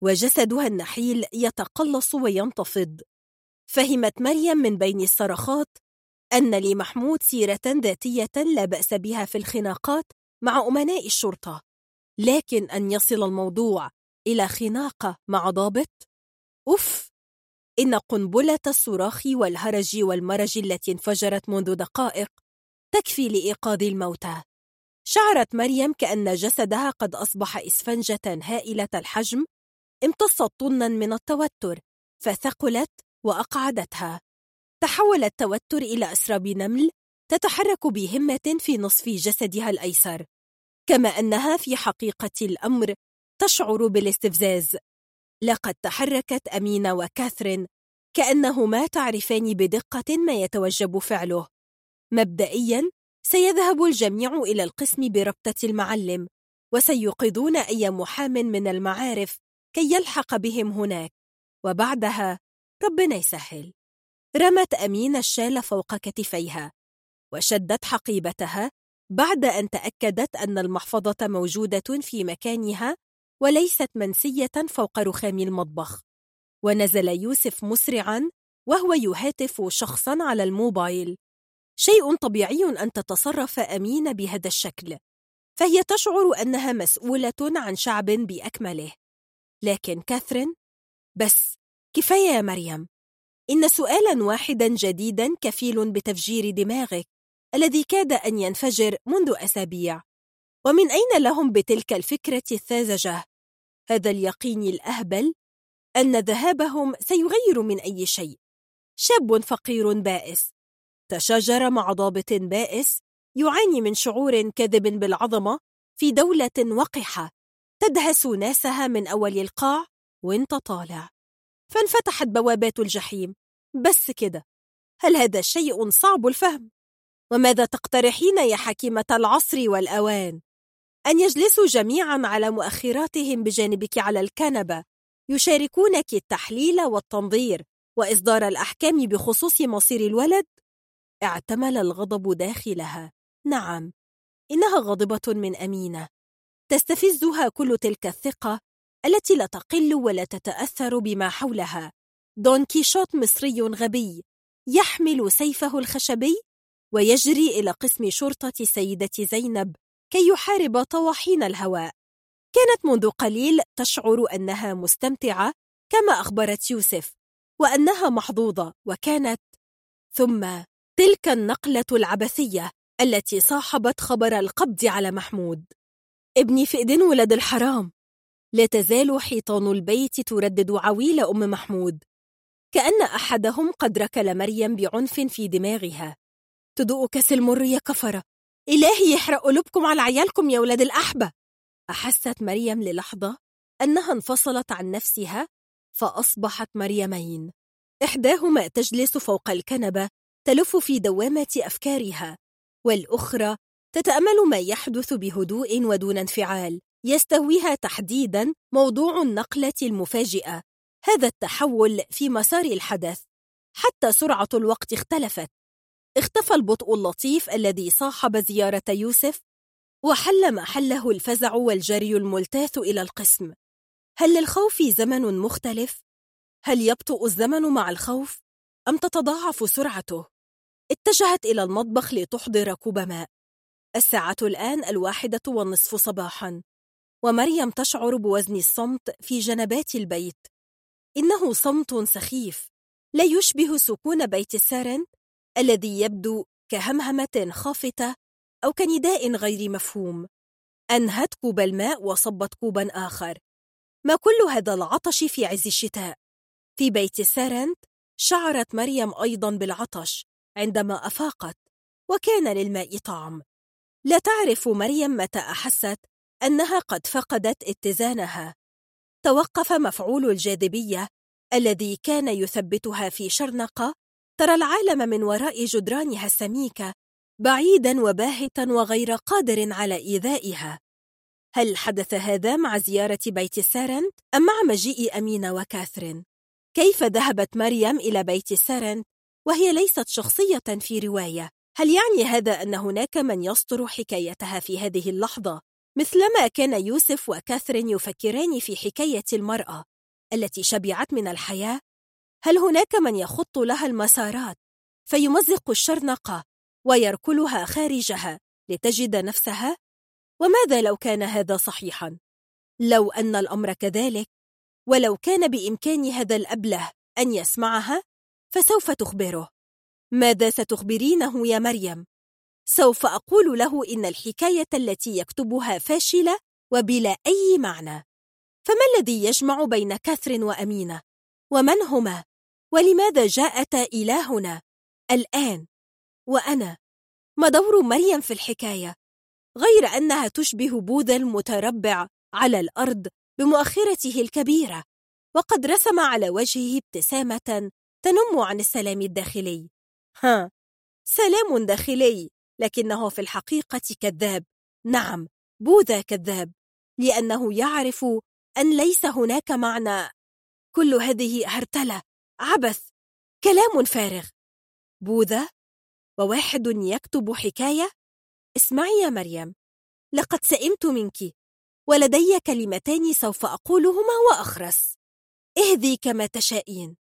وجسدها النحيل يتقلص وينتفض فهمت مريم من بين الصرخات أن لمحمود سيرة ذاتية لا بأس بها في الخناقات مع أمناء الشرطة لكن أن يصل الموضوع إلى خناقة مع ضابط؟ أف! إن قنبلة الصراخ والهرج والمرج التي انفجرت منذ دقائق تكفي لإيقاظ الموتى شعرت مريم كأن جسدها قد أصبح إسفنجة هائلة الحجم امتصت طنا من التوتر فثقلت وأقعدتها. تحول التوتر إلى أسراب نمل تتحرك بهمة في نصف جسدها الأيسر كما أنها في حقيقة الأمر تشعر بالاستفزاز. لقد تحركت أمينة وكاثرين كأنهما تعرفان بدقة ما يتوجب فعله. مبدئيا سيذهب الجميع إلى القسم بربطة المعلم وسيوقظون أي محام من المعارف كي يلحق بهم هناك. وبعدها ربنا يسهل. رمت أمين الشال فوق كتفيها وشدت حقيبتها بعد أن تأكدت أن المحفظة موجودة في مكانها وليست منسية فوق رخام المطبخ. ونزل يوسف مسرعا وهو يهاتف شخصا على الموبايل. شيء طبيعي أن تتصرف أمين بهذا الشكل فهي تشعر أنها مسؤولة عن شعب بأكمله. لكن كاثرين بس كفاية يا مريم. إن سؤالا واحدا جديدا كفيل بتفجير دماغك الذي كاد أن ينفجر منذ أسابيع. ومن أين لهم بتلك الفكرة الثازجة؟ هذا اليقين الأهبل أن ذهابهم سيغير من أي شيء. شاب فقير بائس. تشاجر مع ضابط بائس يعاني من شعور كذب بالعظمة في دولة وقحة. تدهس ناسها من أول القاع وانت طالع. فانفتحت بوابات الجحيم. بس كده. هل هذا شيء صعب الفهم؟ وماذا تقترحين يا حكيمة العصر والأوان؟ أن يجلسوا جميعا على مؤخراتهم بجانبك على الكنبة. يشاركونك التحليل والتنظير وإصدار الأحكام بخصوص مصير الولد؟ اعتمل الغضب داخلها. نعم. إنها غاضبة من أمينة. تستفزها كل تلك الثقة التي لا تقل ولا تتأثر بما حولها. دون كيشوت مصري غبي يحمل سيفه الخشبي ويجري إلى قسم شرطة سيدة زينب كي يحارب طواحين الهواء. كانت منذ قليل تشعر أنها مستمتعة كما أخبرت يوسف وأنها محظوظة وكانت. ثم تلك النقلة العبثية التي صاحبت خبر القبض على محمود. ابني فئدن ولد الحرام. لا تزال حيطان البيت تردد عويل أم محمود. كأن أحدهم قد ركل مريم بعنف في دماغها. تدوء كاس المر يا كفرة إلهي يحرق قلوبكم على عيالكم يا ولاد الأحبة. أحست مريم للحظة أنها انفصلت عن نفسها فأصبحت مريمين. إحداهما تجلس فوق الكنبة تلف في دوامة أفكارها والأخرى تتأمل ما يحدث بهدوء ودون انفعال يستهويها تحديدا موضوع النقلة المفاجئة هذا التحول في مسار الحدث حتى سرعة الوقت اختلفت اختفى البطء اللطيف الذي صاحب زيارة يوسف وحل محله الفزع والجري الملتاث إلى القسم هل للخوف زمن مختلف؟ هل يبطئ الزمن مع الخوف؟ أم تتضاعف سرعته؟ اتجهت إلى المطبخ لتحضر كوب ماء الساعة الآن الواحدة والنصف صباحا. ومريم تشعر بوزن الصمت في جنبات البيت. إنه صمت سخيف. لا يشبه سكون بيت السارن الذي يبدو كهمهمة خافتة أو كنداء غير مفهوم. أنهت كوب الماء وصبت كوبا آخر. ما كل هذا العطش في عز الشتاء. في بيت سارنت شعرت مريم أيضا بالعطش عندما أفاقت وكان للماء طعم. لا تعرف مريم متى أحست أنها قد فقدت اتزانها توقف مفعول الجاذبية الذي كان يثبتها في شرنقة ترى العالم من وراء جدرانها السميكة بعيدا وباهتا وغير قادر على إيذائها هل حدث هذا مع زيارة بيت سارنت أم مع مجيء أمينة وكاثرين؟ كيف ذهبت مريم إلى بيت سارنت وهي ليست شخصية في رواية؟ هل يعني هذا أن هناك من يسطر حكايتها في هذه اللحظة مثلما كان يوسف وكاثرين يفكران في حكاية المرأة التي شبعت من الحياة؟ هل هناك من يخط لها المسارات فيمزق الشرنقة ويركلها خارجها لتجد نفسها؟ وماذا لو كان هذا صحيحا؟ لو أن الأمر كذلك ولو كان بإمكان هذا الأبله أن يسمعها فسوف تخبره ماذا ستخبرينه يا مريم؟ سوف أقول له إن الحكاية التي يكتبها فاشلة وبلا أي معنى فما الذي يجمع بين كاثرين وأمينة؟ ومن هما؟ ولماذا جاءتا إلى هنا؟ الآن وأنا ما دور مريم في الحكاية؟ غير أنها تشبه بوذا المتربع على الأرض بمؤخرته الكبيرة وقد رسم على وجهه ابتسامة تنم عن السلام الداخلي ها سلام داخلي لكنه في الحقيقة كذاب. نعم بوذا كذاب لأنه يعرف أن ليس هناك معنى. كل هذه هرتلة عبث كلام فارغ. بوذا وواحد يكتب حكاية؟ اسمعي يا مريم لقد سئمت منك ولدي كلمتان سوف أقولهما وأخرس. اهذي كما تشائين.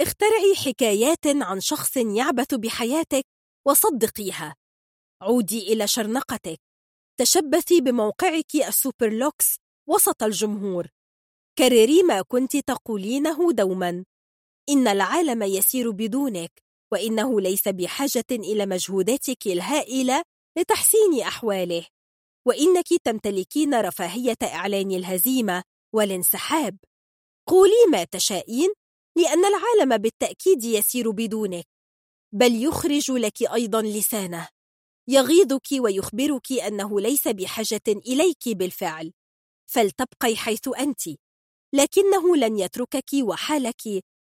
اخترعي حكايات عن شخص يعبث بحياتك وصدقيها. عودي إلى شرنقتك. تشبثي بموقعك السوبرلوكس وسط الجمهور. كرري ما كنت تقولينه دوما. إن العالم يسير بدونك وإنه ليس بحاجة إلى مجهوداتك الهائلة لتحسين أحواله. وإنك تمتلكين رفاهية إعلان الهزيمة والانسحاب. قولي ما تشائين لأن العالم بالتأكيد يسير بدونك بل يخرج لك أيضا لسانه يغيظك ويخبرك أنه ليس بحاجة إليك بالفعل فلتبقي حيث أنت لكنه لن يتركك وحالك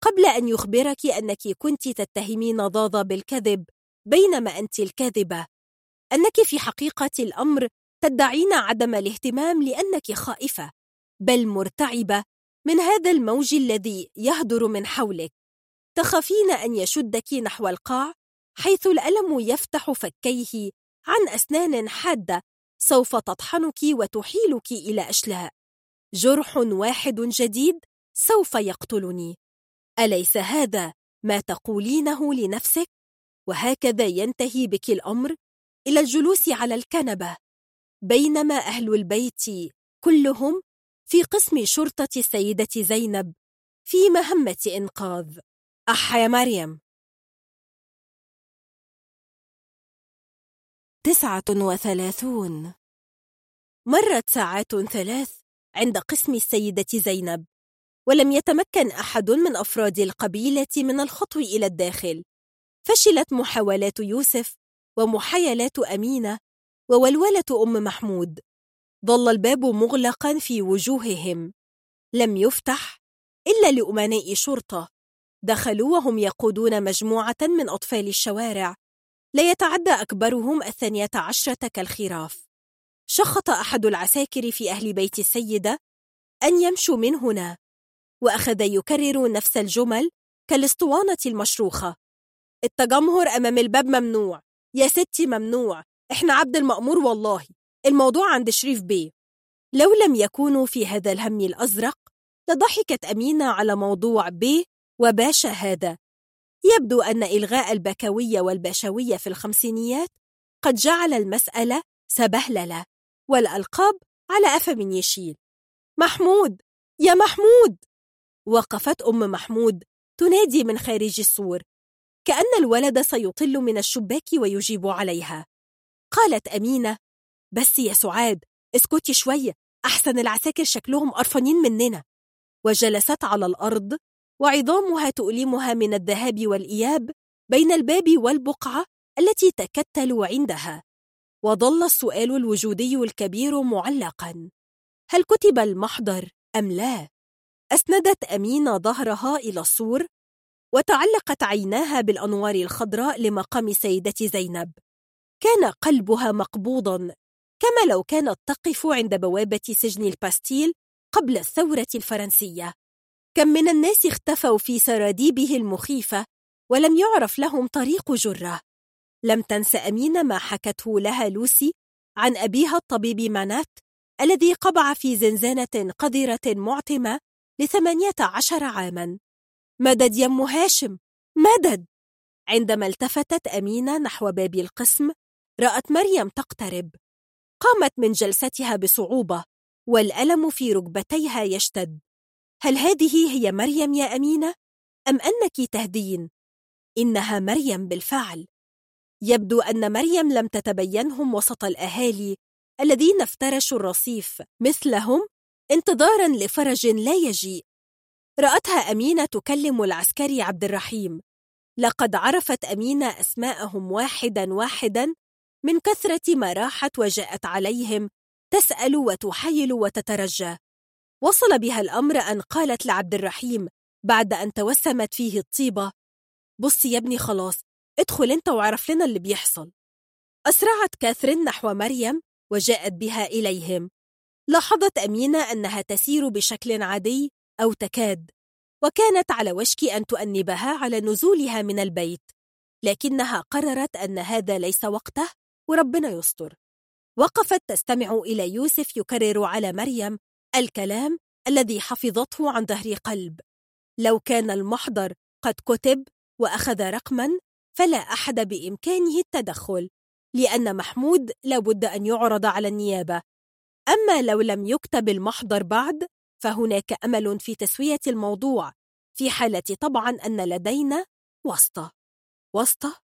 قبل أن يخبرك أنك كنت تتهمين ضاضة بالكذب بينما أنت الكاذبة. أنك في حقيقة الأمر تدعين عدم الاهتمام لأنك خائفة بل مرتعبة من هذا الموج الذي يهدر من حولك. تخافين أن يشدك نحو القاع حيث الألم يفتح فكيه عن أسنان حادة سوف تطحنك وتحيلك إلى أشلاء. جرح واحد جديد سوف يقتلني. أليس هذا ما تقولينه لنفسك؟ وهكذا ينتهي بك الأمر إلى الجلوس على الكنبة. بينما أهل البيت كلهم في قسم شرطة السيدة زينب في مهمة إنقاذ. أح يا مريم. تسعة وثلاثون. مرت ساعات ثلاث عند قسم السيدة زينب ولم يتمكن أحد من أفراد القبيلة من الخطو إلى الداخل. فشلت محاولات يوسف ومحايلات أمينة وولولة أم محمود. ظل الباب مغلقا في وجوههم. لم يفتح إلا لأمناء شرطة. دخلوا وهم يقودون مجموعة من أطفال الشوارع. لا يتعدى أكبرهم الثانية عشرة كالخراف. شخط أحد العساكر في أهل بيت السيدة أن يمشوا من هنا. وأخذ يكرر نفس الجمل كالاسطوانة المشروخة. التجمهر أمام الباب ممنوع. يا ستي ممنوع. إحنا عبد المأمور والله. الموضوع عند شريف بيه لو لم يكونوا في هذا الهم الأزرق لضحكت أمينة على موضوع بيه وباشا هذا. يبدو أن إلغاء البكوية والباشوية في الخمسينيات قد جعل المسألة سبهللة والألقاب على أف من يشيل. محمود! يا محمود! وقفت أم محمود تنادي من خارج السور. كأن الولد سيطل من الشباك ويجيب عليها. قالت أمينة بس يا سعاد اسكتي شوية أحسن العساكر شكلهم قرفانين مننا. وجلست على الأرض وعظامها تؤلمها من الذهاب والإياب بين الباب والبقعة التي تكتل عندها. وظل السؤال الوجودي الكبير معلقا. هل كتب المحضر أم لا؟ أسندت أمينة ظهرها إلى السور وتعلقت عيناها بالأنوار الخضراء لمقام سيدة زينب. كان قلبها مقبوضا. كما لو كانت تقف عند بوابة سجن الباستيل قبل الثورة الفرنسية. كم من الناس اختفوا في سراديبه المخيفة ولم يعرف لهم طريق جرة. لم تنس أمين ما حكته لها لوسي عن أبيها الطبيب مانات الذي قبع في زنزانة قذرة معتمة لثمانية عشر عاماً. مدد يم هاشم مدد! عندما التفتت أمينة نحو باب القسم رأت مريم تقترب. قامت من جلستها بصعوبة والألم في ركبتيها يشتد هل هذه هي مريم يا أمينة؟ أم أنك تهدين؟ إنها مريم بالفعل يبدو أن مريم لم تتبينهم وسط الأهالي الذين افترشوا الرصيف مثلهم انتظارا لفرج لا يجيء رأتها أمينة تكلم العسكري عبد الرحيم لقد عرفت أمينة أسماءهم واحدا واحدا من كثرة ما راحت وجاءت عليهم تسأل وتحيل وتترجى. وصل بها الأمر أن قالت لعبد الرحيم بعد أن توسمت فيه الطيبة بص يا ابني خلاص ادخل أنت وعرف لنا اللي بيحصل. أسرعت كاثرين نحو مريم وجاءت بها إليهم. لاحظت أمينة أنها تسير بشكل عادي أو تكاد وكانت على وشك أن تؤنبها على نزولها من البيت لكنها قررت أن هذا ليس وقته وربنا يستر. وقفت تستمع إلى يوسف يكرر على مريم الكلام الذي حفظته عن ظهر قلب. لو كان المحضر قد كتب وأخذ رقما فلا أحد بإمكانه التدخل لأن محمود لابد أن يعرض على النيابة. أما لو لم يكتب المحضر بعد فهناك أمل في تسوية الموضوع في حالة طبعا أن لدينا واسطة. واسطة؟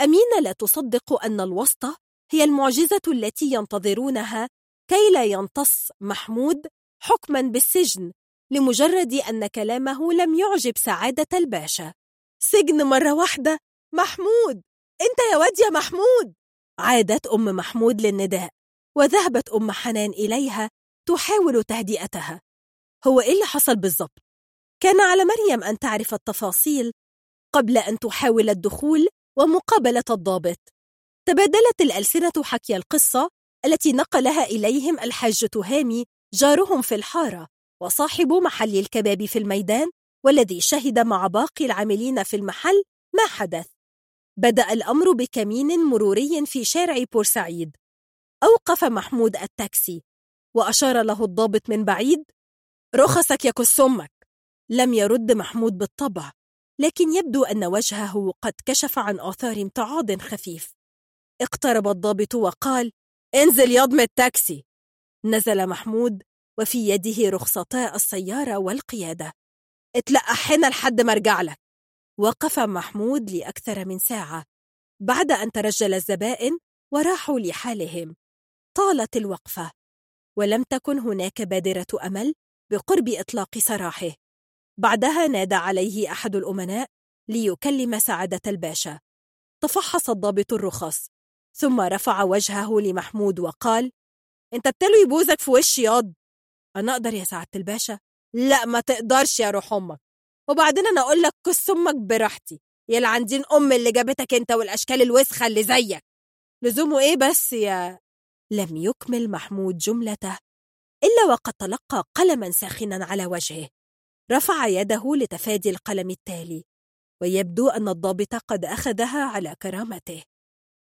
أمينة لا تصدق أن الواسطة هي المعجزة التي ينتظرونها كي لا ينتص محمود حكما بالسجن لمجرد أن كلامه لم يعجب سعادة الباشا. سجن مرة واحدة. محمود! أنت يا واد يا محمود! عادت أم محمود للنداء وذهبت أم حنان إليها تحاول تهدئتها. هو إيه اللي حصل بالضبط؟ كان على مريم أن تعرف التفاصيل قبل أن تحاول الدخول ومقابلة الضابط. تبادلت الألسنة حكي القصة التي نقلها إليهم الحاج تهامي جارهم في الحارة وصاحب محل الكباب في الميدان والذي شهد مع باقي العاملين في المحل ما حدث. بدأ الأمر بكمين مروري في شارع بورسعيد. أوقف محمود التاكسي وأشار له الضابط من بعيد رخصك يا كسمك لم يرد محمود بالطبع. لكن يبدو أن وجهه قد كشف عن آثار امتعاض خفيف. اقترب الضابط وقال انزل يضم التاكسي. نزل محمود وفي يده رخصتا السيارة والقيادة. اتلقح هنا لحد ما ارجع لك. وقف محمود لأكثر من ساعة. بعد أن ترجل الزبائن وراحوا لحالهم. طالت الوقفة. ولم تكن هناك بادرة أمل بقرب إطلاق سراحه. بعدها نادى عليه أحد الأمناء ليكلم سعادة الباشا. تفحص الضابط الرخص ثم رفع وجهه لمحمود وقال أنت بتلو يبوزك في وشي ياض؟ أنا أقدر يا سعادة الباشا. لا ما تقدرش يا روح أمك. وبعدين أنا أقول لك كس أمك براحتي. يلعن دين أم اللي جابتك أنت والأشكال الوسخة اللي زيك. لزومه إيه بس يا لم يكمل محمود جملته إلا وقد تلقى قلما ساخنا على وجهه. رفع يده لتفادي القلم التالي ويبدو أن الضابط قد أخذها على كرامته.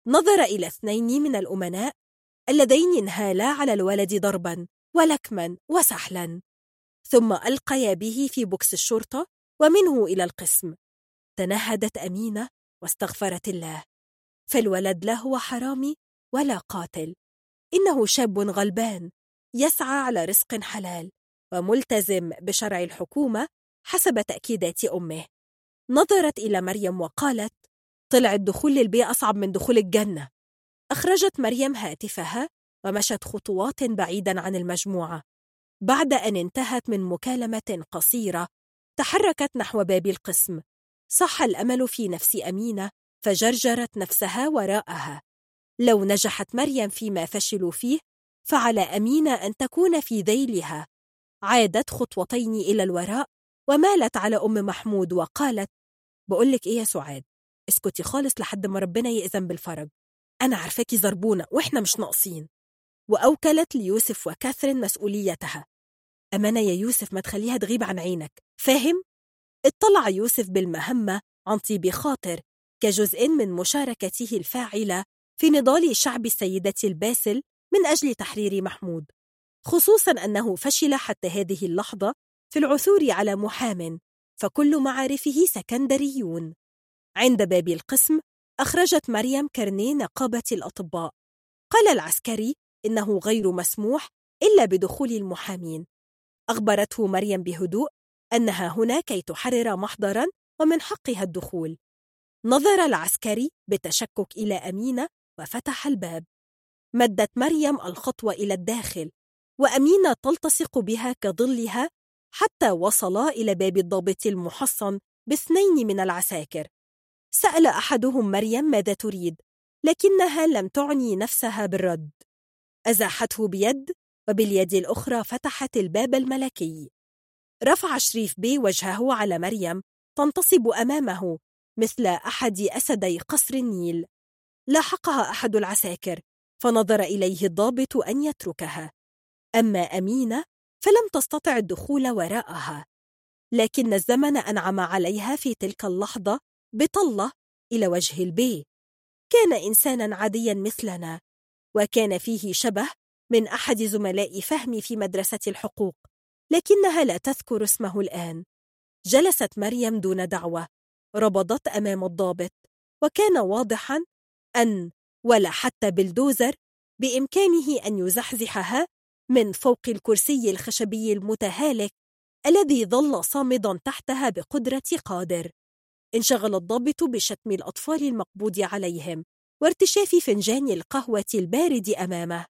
نظر إلى اثنين من الأمناء اللذين انهالا على الولد ضربا ولكما وسحلا. ثم ألقيا به في بوكس الشرطة ومنه إلى القسم. تنهدت أمينة واستغفرت الله. فالولد لا هو حرامي ولا قاتل. إنه شاب غلبان يسعى على رزق حلال. وملتزم بشرع الحكومة حسب تأكيدات أمه. نظرت إلى مريم وقالت طلع الدخول للبيئة أصعب من دخول الجنة. أخرجت مريم هاتفها ومشت خطوات بعيدا عن المجموعة. بعد أن انتهت من مكالمة قصيرة تحركت نحو باب القسم. صح الأمل في نفس أمينة فجرجرت نفسها وراءها. لو نجحت مريم فيما فشلوا فيه فعلى أمينة أن تكون في ذيلها. عادت خطوتين إلى الوراء ومالت على أم محمود وقالت بقولك إيه يا سعاد اسكتي خالص لحد ما ربنا يأذن بالفرج. أنا عارفاكي زربونة وإحنا مش ناقصين. وأوكلت ليوسف وكاثرين مسؤوليتها. أمانة يا يوسف ما تخليها تغيب عن عينك فاهم؟ اطلع يوسف بالمهمة عن طيب خاطر كجزء من مشاركته الفاعلة في نضال شعب السيدة الباسل من أجل تحرير محمود. خصوصا أنه فشل حتى هذه اللحظة في العثور على محام فكل معارفه سكندريون. عند باب القسم أخرجت مريم كرني نقابة الأطباء. قال العسكري إنه غير مسموح إلا بدخول المحامين. أخبرته مريم بهدوء أنها هنا كي تحرر محضرا ومن حقها الدخول. نظر العسكري بتشكك إلى أمينة وفتح الباب. مدت مريم الخطوة إلى الداخل. وأمينة تلتصق بها كظلها حتى وصلا إلى باب الضابط المحصن باثنين من العساكر. سأل أحدهم مريم ماذا تريد لكنها لم تعني نفسها بالرد. أزاحته بيد وباليد الأخرى فتحت الباب الملكي. رفع شريف بي وجهه على مريم تنتصب أمامه مثل أحد أسدي قصر النيل. لاحقها أحد العساكر فنظر إليه الضابط أن يتركها. أما أمينة فلم تستطع الدخول وراءها لكن الزمن أنعم عليها في تلك اللحظة بطلة إلى وجه البي كان إنسانا عاديا مثلنا وكان فيه شبه من أحد زملاء فهمي في مدرسة الحقوق لكنها لا تذكر اسمه الآن. جلست مريم دون دعوة ربضت أمام الضابط وكان واضحا أن ولا حتى بالدوزر بإمكانه أن يزحزحها من فوق الكرسي الخشبي المتهالك الذي ظل صامدا تحتها بقدرة قادر. انشغل الضابط بشتم الأطفال المقبوض عليهم وارتشاف فنجان القهوة البارد أمامه.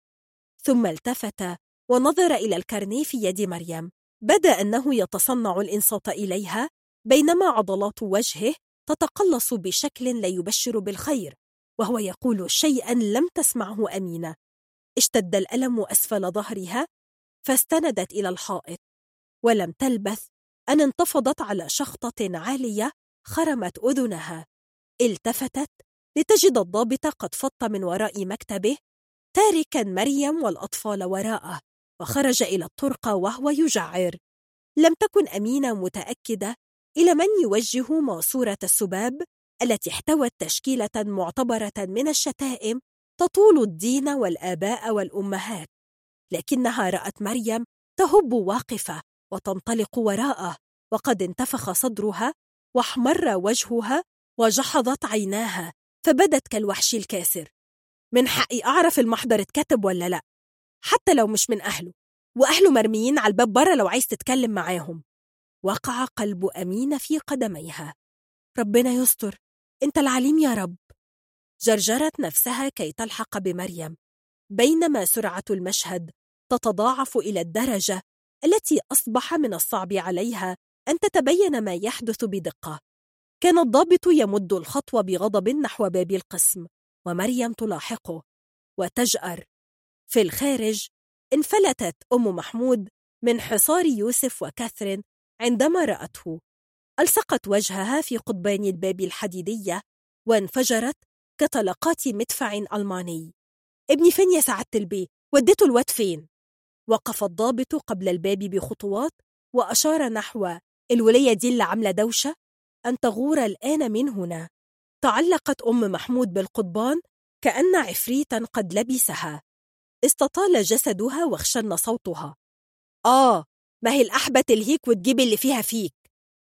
ثم التفت ونظر إلى الكرني في يد مريم. بدأ أنه يتصنع الإنصات إليها بينما عضلات وجهه تتقلص بشكل لا يبشر بالخير وهو يقول شيئا لم تسمعه أمينة. اشتد الألم أسفل ظهرها فاستندت إلى الحائط. ولم تلبث أن انتفضت على شخطة عالية خرمت أذنها. التفتت لتجد الضابط قد فط من وراء مكتبه تاركا مريم والأطفال وراءه وخرج إلى الطرقة وهو يجعر. لم تكن أمينة متأكدة إلى من يوجه ماسورة السباب التي احتوت تشكيلة معتبرة من الشتائم تطول الدين والآباء والأمهات لكنها رأت مريم تهب واقفة وتنطلق وراءه وقد انتفخ صدرها واحمر وجهها وجحظت عيناها فبدت كالوحش الكاسر. من حقي أعرف المحضر اتكتب ولا لأ حتى لو مش من أهله وأهله مرميين على الباب بره لو عايز تتكلم معاهم. وقع قلب أمينة في قدميها. ربنا يستر أنت العليم يا رب. جرجرت نفسها كي تلحق بمريم. بينما سرعة المشهد تتضاعف إلى الدرجة التي أصبح من الصعب عليها أن تتبين ما يحدث بدقة. كان الضابط يمد الخطوة بغضب نحو باب القسم ومريم تلاحقه وتجأر. في الخارج انفلتت أم محمود من حصار يوسف وكاثرين عندما رأته. ألصقت وجهها في قضبان الباب الحديدية وانفجرت كطلقات مدفع ألماني. ابني فين يا سعادة البي؟ وديته الواد فين؟ وقف الضابط قبل الباب بخطوات وأشار نحو الولية دي اللي عاملة دوشة؟ أن تغور الآن من هنا. تعلقت أم محمود بالقضبان كأن عفريتا قد لبسها. استطال جسدها واخشن صوتها. آه ما هي الأحبة تلهيك وتجيب اللي فيها فيك؟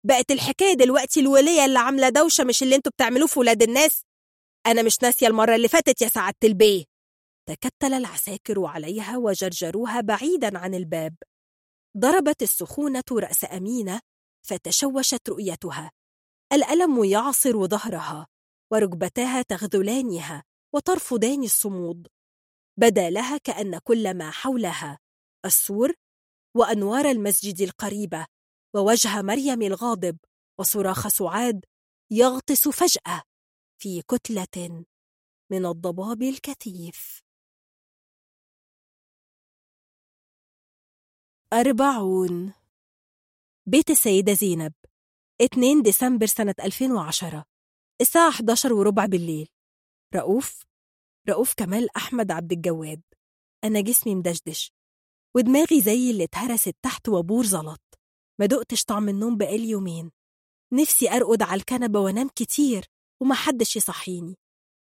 بقت الحكاية دلوقتي الولية اللي عاملة دوشة مش اللي أنتوا بتعملوه في ولاد الناس؟ أنا مش ناسية المرة اللي فاتت يا سعادة البيه. تكتل العساكر عليها وجرجروها بعيدا عن الباب. ضربت السخونة رأس أمينة فتشوشت رؤيتها. الألم يعصر ظهرها وركبتاها تغذلانها وترفضان الصمود. بدا لها كأن كل ما حولها السور وأنوار المسجد القريبة ووجه مريم الغاضب وصراخ سعاد يغطس فجأة. في كتلة من الضباب الكثيف. أربعون. بيت السيدة زينب 2 ديسمبر سنة 2010 الساعة 11 وربع بالليل. رؤوف رؤوف كمال أحمد عبد الجواد. أنا جسمي مدشدش ودماغي زي اللي اتهرست تحت وبور زلط. ما دقتش طعم النوم بقالي يومين. نفسي أرقد على الكنبة وأنام كتير. ومحدش يصحيني.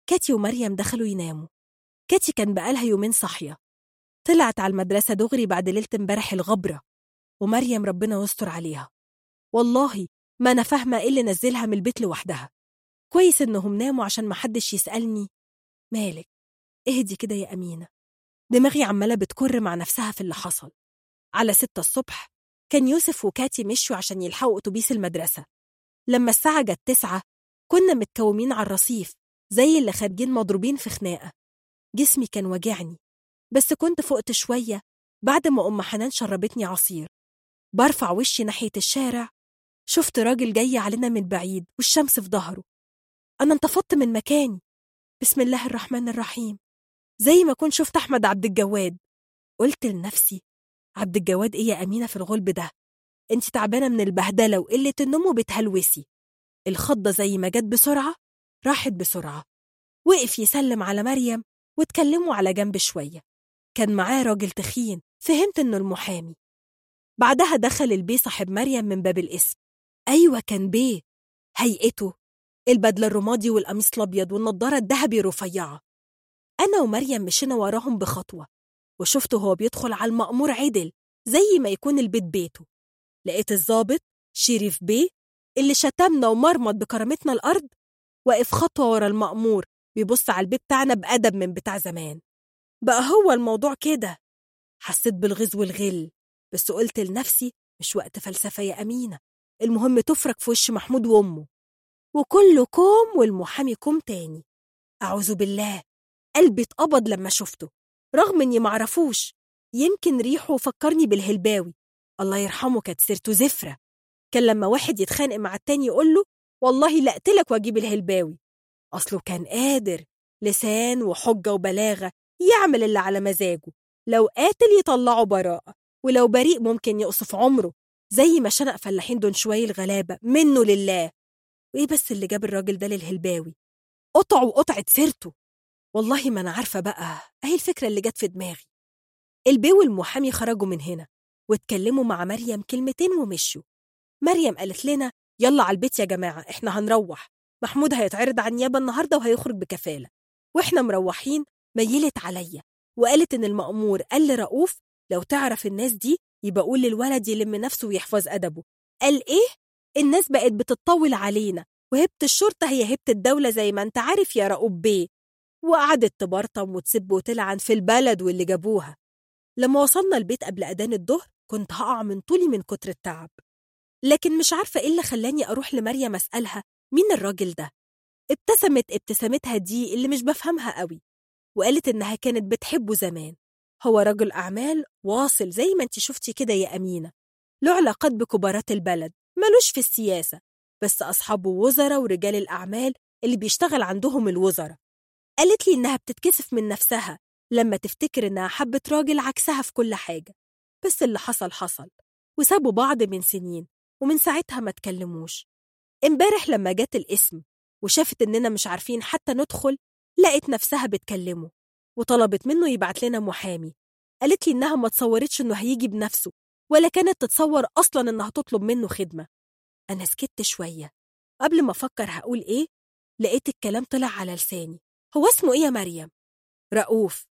كاتي ومريم دخلوا يناموا. كاتي كان بقالها يومين صاحية. طلعت على المدرسة دغري بعد ليلة امبارح الغبرة. ومريم ربنا يستر عليها. والله ما أنا فاهمة إيه اللي نزلها من البيت لوحدها. كويس إنهم ناموا عشان محدش يسألني. مالك؟ اهدي كده يا أمينة. دماغي عمالة بتكر مع نفسها في اللي حصل. على ستة الصبح كان يوسف وكاتي مشوا عشان يلحقوا أتوبيس المدرسة. لما الساعة جت تسعة كنا متكومين على الرصيف زي اللي خارجين مضروبين في خناقة. جسمي كان واجعني بس كنت فقت شوية بعد ما أم حنان شربتني عصير. برفع وشي ناحية الشارع شفت راجل جاي علينا من بعيد والشمس في ظهره. أنا انتفضت من مكاني. بسم الله الرحمن الرحيم. زي ما كنت شفت أحمد عبد الجواد. قلت لنفسي عبد الجواد إيه يا أمينة في الغلب ده؟ أنت تعبانة من البهدلة وقلة النوم وبتهلوسي. الخضة زي ما جت بسرعة راحت بسرعة. وقف يسلم على مريم واتكلموا على جنب شوية. كان معاه راجل تخين فهمت إنه المحامي. بعدها دخل البيه صاحب مريم من باب الاسم. أيوة كان بيه. هيئته. البدلة الرمادي والقميص الأبيض والنضارة الذهبي الرفيعة أنا ومريم مشينا وراهم بخطوة. وشفته هو بيدخل على المأمور عدل زي ما يكون البيت بيته. لقيت الظابط شريف بيه اللي شتمنا ومرمط بكرامتنا الأرض واقف خطوة ورا المأمور بيبص على البيت بتاعنا بأدب من بتاع زمان. بقى هو الموضوع كده. حسيت بالغيظ والغل بس قلت لنفسي مش وقت فلسفة يا أمينة المهم تفرك في وش محمود وأمه. وكله كوم والمحامي كوم تاني. أعوذ بالله قلبي اتقبض لما شفته رغم إني معرفوش. يمكن ريحه فكرني بالهلباوي. الله يرحمه كانت سيرته زفرة. كان لما واحد يتخانق مع التاني يقول له والله لا أقتلك وأجيب الهلباوي. أصله كان قادر لسان وحجة وبلاغة يعمل اللي على مزاجه لو قاتل يطلعه براءة ولو بريء ممكن يقصف عمره زي ما شنق فلاحين دون شوي الغلابة منه لله. وإيه بس اللي جاب الراجل ده للهلباوي؟ قطع وقطعة سيرته. والله ما أنا عارفة بقى أهي الفكرة اللي جت في دماغي. البي والمحامي خرجوا من هنا واتكلموا مع مريم كلمتين ومشوا. مريم قالت لنا يلا على البيت يا جماعة إحنا هنروح. محمود هيتعرض على النيابة النهاردة وهيخرج بكفالة. وإحنا مروحين ميلت عليا وقالت إن المأمور قال لرؤوف لو تعرف الناس دي يبقى قول للولد يلم نفسه ويحفظ أدبه. قال إيه؟ الناس بقت بتطول علينا وهبة الشرطة هي هبة الدولة زي ما أنت عارف يا رؤوف بيه. وقعدت تبرطم وتسب وتلعن في البلد واللي جابوها. لما وصلنا البيت قبل أذان الظهر كنت هقع من طولي من كتر التعب. لكن مش عارفة إيه اللي خلاني أروح لمريم أسألها مين الراجل ده؟ ابتسمت ابتسامتها دي اللي مش بفهمها قوي وقالت إنها كانت بتحبه زمان. هو رجل أعمال واصل زي ما انت شفتي كده يا أمينة له علاقات بكبارات البلد ملوش في السياسة بس أصحابه وزراء ورجال الأعمال اللي بيشتغل عندهم الوزراء. قالت لي إنها بتتكسف من نفسها لما تفتكر إنها حبت راجل عكسها في كل حاجة بس اللي حصل حصل وسابوا بعض من سنين. ومن ساعتها ما تكلموش امبارح لما جت الاسم وشافت إننا مش عارفين حتى ندخل لقت نفسها بتكلمه وطلبت منه يبعت لنا محامي. قالت لي إنها ما تصورتش إنه هيجي بنفسه ولا كانت تتصور أصلا إنها تطلب منه خدمة. أنا سكت شوية. قبل ما أفكر هقول إيه لقيت الكلام طلع على لساني. هو اسمه إيه يا مريم؟ رؤوف.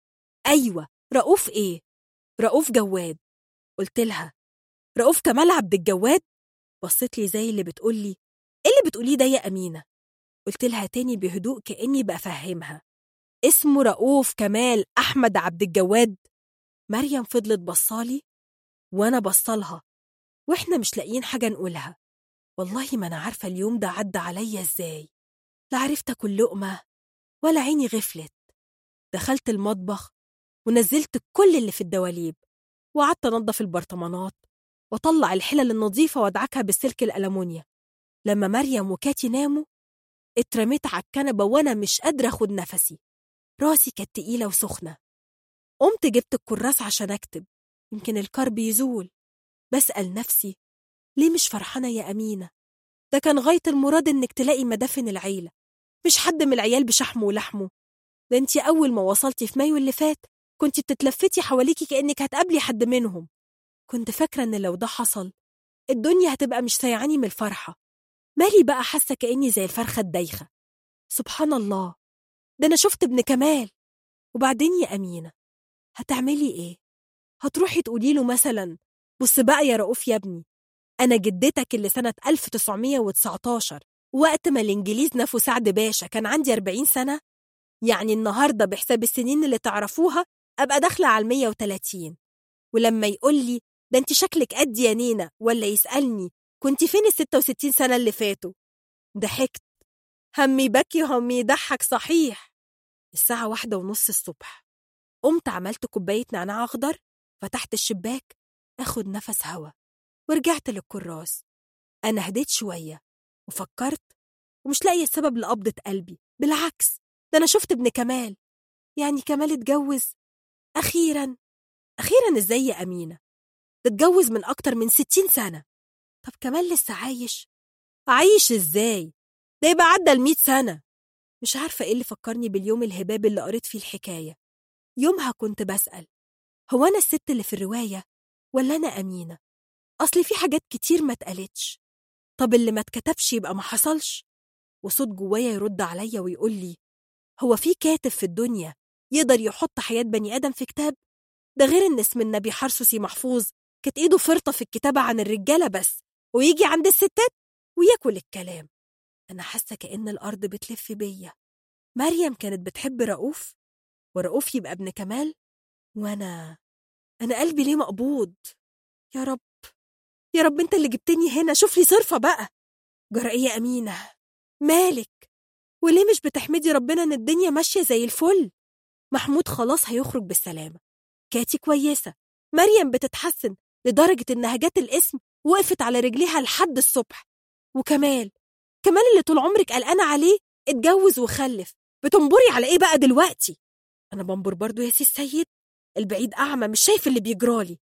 أيوة. رؤوف إيه؟ رؤوف جواد. قلت لها. رؤوف كمال عبد الجواد؟ بصت لي زي اللي بتقول لي إيه اللي بتقوليه ده يا أمينة؟ قلت لها تاني بهدوء كأني بفهمها اسمه رؤوف كمال أحمد عبد الجواد. مريم فضلت بصالي وأنا بصلها وإحنا مش لاقيين حاجة نقولها. والله ما أنا عارفة اليوم ده عدى عليا إزاي لا عرفت أكل لقمة ولا عيني غفلت. دخلت المطبخ ونزلت كل اللي في الدواليب وقعدت أنظف البرطمانات وأطلع الحلل النظيفة وأدعكها بالسلك الألمونيا. لما مريم وكاتي ناموا اترميت على الكنبة وأنا مش قادرة أخد نفسي. راسي كانت تقيلة وسخنة. قمت جبت الكراس عشان أكتب. يمكن الكرب يزول. بسأل نفسي ليه مش فرحانة يا أمينة؟ ده كان غاية المراد إنك تلاقي مدافن العيلة. مش حد من العيال بشحمه ولحمه. ده أنتي أول ما وصلتي في مايو اللي فات كنتي بتتلفتي حواليكي كأنك هتقابلي حد منهم. كنت فاكرة إن لو ده حصل الدنيا هتبقى مش سايعاني من الفرحة. مالي بقى حاسة كأني زي الفرخة الدايخة. سبحان الله. ده أنا شفت ابن كمال. وبعدين يا أمينة هتعملي إيه؟ هتروحي تقولي له مثلا بص بقى يا رؤوف يا ابني أنا جدتك اللي سنة 1919 وقت ما الإنجليز نفوا سعد باشا كان عندي 40 سنة يعني النهاردة بحساب السنين اللي تعرفوها أبقى داخلة على 130 ولما يقول لي ده انت شكلك قد يا نينا ولا يسألني كنت فين ال 66 سنة اللي فاتوا؟ ضحكت. همي بكي وهمي يضحك صحيح. الساعة واحدة ونص الصبح. قمت عملت كوباية نعناع أخضر فتحت الشباك أخد نفس هوا ورجعت للكراس. أنا هديت شوية وفكرت ومش لاقية السبب لقبضة قلبي. بالعكس ده أنا شفت ابن كمال. يعني كمال اتجوز. أخيرا أخيرا إزاي يا أمينة؟ ده اتجوز من أكتر من ستين سنة. طب كمال لسه عايش؟ عايش إزاي؟ ده يبقى عدى المية سنة. مش عارفة إيه اللي فكرني باليوم الهباب اللي قريت فيه الحكاية. يومها كنت بسأل هو أنا الست اللي في الرواية ولا أنا أمينة؟ أصل في حاجات كتير ما اتقالتش. طب اللي ما اتكتبش يبقى ما حصلش. وصوت جوايا يرد عليا ويقول لي هو في كاتب في الدنيا يقدر يحط حياة بني آدم في كتاب؟ ده غير إن اسم النبي حرسوسي محفوظ كانت إيده فرطة في الكتابة عن الرجالة بس ويجي عند الستات وياكل الكلام. أنا حاسة كأن الأرض بتلف بيا. مريم كانت بتحب رؤوف ورؤوف يبقى ابن كمال وأنا أنا قلبي ليه مقبوض. يا رب يا رب أنت اللي جبتني هنا شوف لي صرفة بقى. جرأية أمينة. مالك؟ وليه مش بتحمدي ربنا إن الدنيا ماشية زي الفل؟ محمود خلاص هيخرج بالسلامة. كاتي كويسة. مريم بتتحسن. لدرجة إنها جت الاسم وقفت على رجليها لحد الصبح. وكمال كمال اللي طول عمرك قلقانة عليه اتجوز وخلف. بتنبري على إيه بقى دلوقتي؟ أنا بنبر برضو يا سي السيد البعيد أعمى مش شايف اللي بيجرالي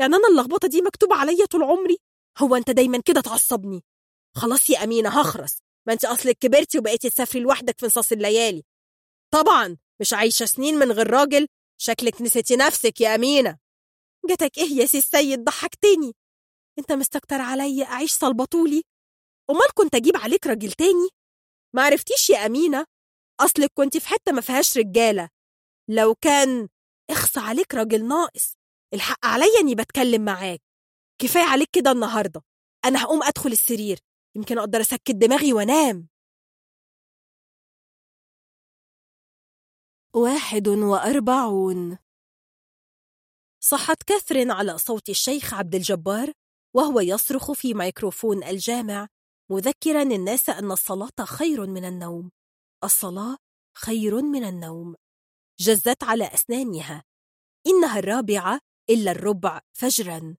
يعني أنا اللخبطة دي مكتوبة عليا طول عمري؟ هو أنت دايما كده تعصبني؟ خلاص يا أمينة هخرس. ما أنت أصلك كبرتي وبقيتي تسافري لوحدك في نصاص الليالي طبعا مش عايشة سنين من غير راجل. شكلك نسيتي نفسك يا أمينة. جاتك إيه يا سي السيد؟ ضحكتني. أنت مستكتر عليا أعيش صلبطولي. امال كنت أجيب عليك راجل تاني؟ ما عرفتيش يا أمينة؟ أصلك كنت في حتة ما فيهاش رجالة. لو كان اخص عليك راجل ناقص الحق عليا إني بتكلم معاك. كفاية عليك كده النهارده. أنا هقوم أدخل السرير. يمكن أقدر أسكت دماغي وأنام. واحد وأربعون. صحت كاثرين على صوت الشيخ عبد الجبار وهو يصرخ في ميكروفون الجامع مذكرا الناس أن الصلاة خير من النوم. الصلاة خير من النوم. جزت على أسنانها. إنها الرابعة إلا الربع فجرا.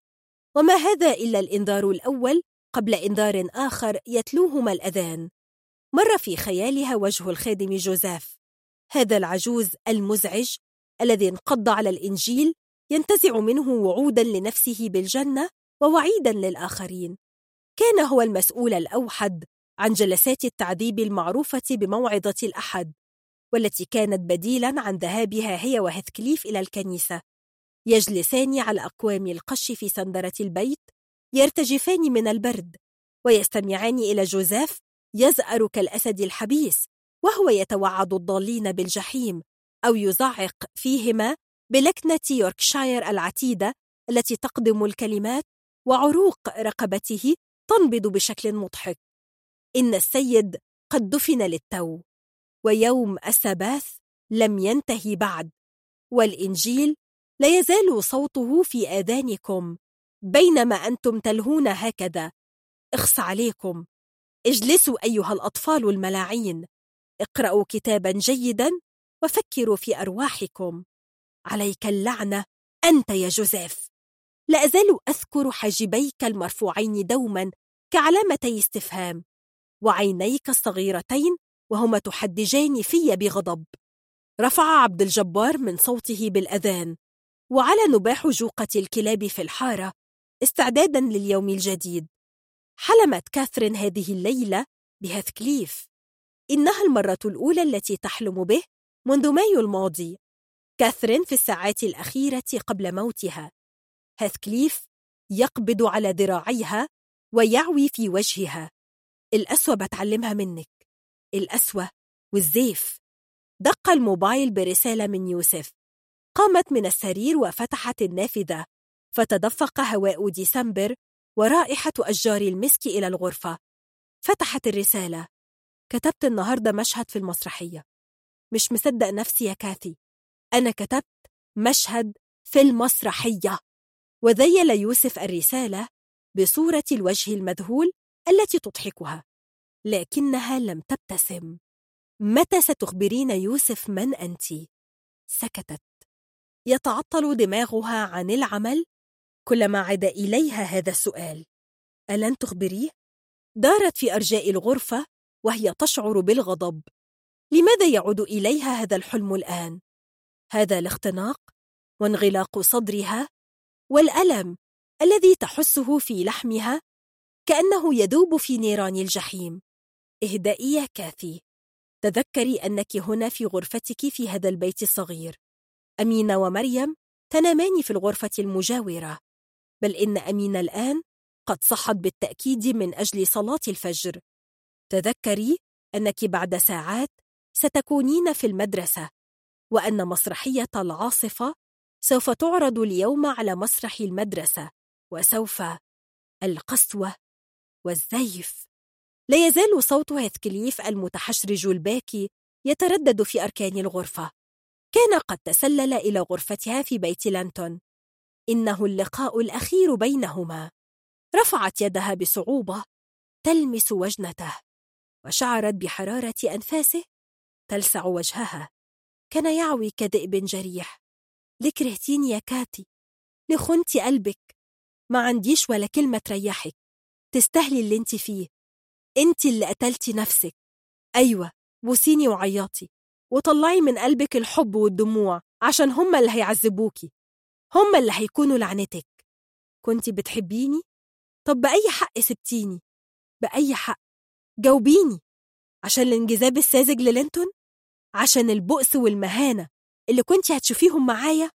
وما هذا إلا الإنذار الأول قبل إنذار آخر يتلوهما الأذان. مر في خيالها وجه الخادم جوزيف هذا العجوز المزعج الذي انقض على الإنجيل ينتزع منه وعودا لنفسه بالجنة ووعيدا للآخرين. كان هو المسؤول الأوحد عن جلسات التعذيب المعروفة بموعظة الأحد والتي كانت بديلا عن ذهابها هي وهثكليف إلى الكنيسة. يجلسان على أقوام القش في سندرة البيت يرتجفان من البرد ويستمعان إلى جوزيف يزأر كالأسد الحبيس وهو يتوعد الضالين بالجحيم أو يزعق فيهما بلكنة يوركشاير العتيدة التي تقدم الكلمات وعروق رقبته تنبض بشكل مضحك. إن السيد قد دفن للتو ويوم السباث لم ينتهي بعد والإنجيل لا يزال صوته في آذانكم بينما أنتم تلهون هكذا. اخص عليكم. اجلسوا أيها الأطفال الملاعين. اقرأوا كتابا جيدا وفكروا في أرواحكم. عليك اللعنة. أنت يا جوزيف. لا أزال أذكر حاجبيك المرفوعين دوما كعلامتي استفهام وعينيك الصغيرتين وهما تحدجان في بغضب. رفع عبد الجبار من صوته بالأذان وعلى نباح جوقة الكلاب في الحارة استعدادا لليوم الجديد. حلمت كاثرين هذه الليلة بهثكليف إنها المرة الأولى التي تحلم به منذ مايو الماضي. كاثرين في الساعات الأخيرة قبل موتها. هاثكليف يقبض على ذراعيها ويعوي في وجهها. الأسوة بتعلمها منك. الأسوة والزيف. دق الموبايل برسالة من يوسف. قامت من السرير وفتحت النافذة. فتدفق هواء ديسمبر ورائحة أشجار المسك إلى الغرفة. فتحت الرسالة. كتبت النهاردة مشهد في المسرحية. مش مصدق نفسي يا كاثي. أنا كتبت مشهد في المسرحية وذيل يوسف الرسالة بصورة الوجه المذهول التي تضحكها لكنها لم تبتسم متى ستخبرين يوسف من أنت؟ سكتت يتعطل دماغها عن العمل كلما عاد إليها هذا السؤال ألن تخبريه؟ دارت في أرجاء الغرفة وهي تشعر بالغضب لماذا يعود إليها هذا الحلم الآن؟ هذا الاختناق وانغلاق صدرها والألم الذي تحسه في لحمها كأنه يذوب في نيران الجحيم. اهدئي يا كاثي تذكري أنك هنا في غرفتك في هذا البيت الصغير. أمينة ومريم تنامان في الغرفة المجاورة. بل إن أمينة الآن قد صحت بالتأكيد من أجل صلاة الفجر. تذكري أنك بعد ساعات ستكونين في المدرسة. وأن مسرحية العاصفة سوف تعرض اليوم على مسرح المدرسة وسوف القسوة والزيف. لا يزال صوت هيثكليف المتحشرج الباكي يتردد في أركان الغرفة. كان قد تسلل إلى غرفتها في بيت لانتون. إنه اللقاء الأخير بينهما. رفعت يدها بصعوبة تلمس وجنته وشعرت بحرارة أنفاسه تلسع وجهها. كان يعوي كذئب جريح. لكرهتيني يا كاتي لخنتي قلبك. ما عنديش ولا كلمة تريحك. تستاهلي اللي انت فيه. أنت اللي قتلتي نفسك. أيوة بوسيني وعيطي. وطلعي من قلبك الحب والدموع عشان هما اللي هيعذبوكي. هما اللي هيكونوا لعنتك. كنت بتحبيني؟ طب بأي حق سبتيني؟ بأي حق؟ جاوبيني. عشان الانجذاب الساذج للينتون؟ عشان البؤس والمهانة اللي كنت هتشوفيهم معايا؟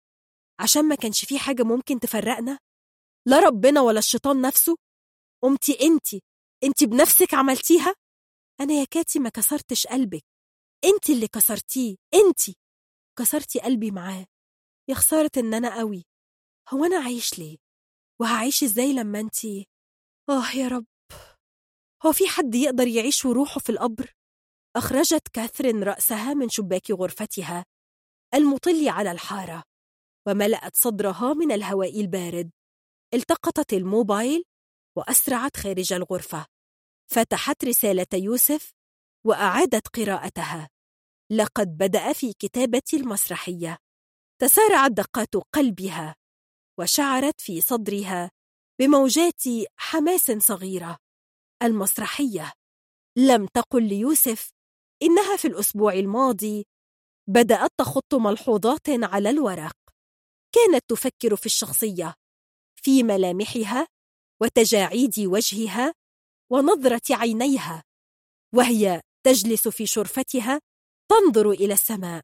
عشان ما كانش فيه حاجة ممكن تفرقنا؟ لا ربنا ولا الشيطان نفسه؟ قمتي انتي انتي بنفسك عملتيها؟ أنا يا كاتي ما كسرتش قلبك انتي اللي كسرتيه انتي كسرتي قلبي معاه يا خسارة إن أنا قوي هو أنا عايش ليه؟ وهعيش إزاي لما أنتي آه يا رب هو في حد يقدر يعيش وروحه في القبر؟ أخرجت كاثرين رأسها من شباك غرفتها المطل على الحارة وملأت صدرها من الهواء البارد. التقطت الموبايل وأسرعت خارج الغرفة. فتحت رسالة يوسف وأعادت قراءتها. لقد بدأ في كتابة المسرحية. تسارعت دقات قلبها وشعرت في صدرها بموجات حماس صغيرة. المسرحية لم تقل ليوسف إنها في الأسبوع الماضي بدأت تخط ملحوظات على الورق. كانت تفكر في الشخصية في ملامحها وتجاعيد وجهها ونظرة عينيها وهي تجلس في شرفتها تنظر إلى السماء.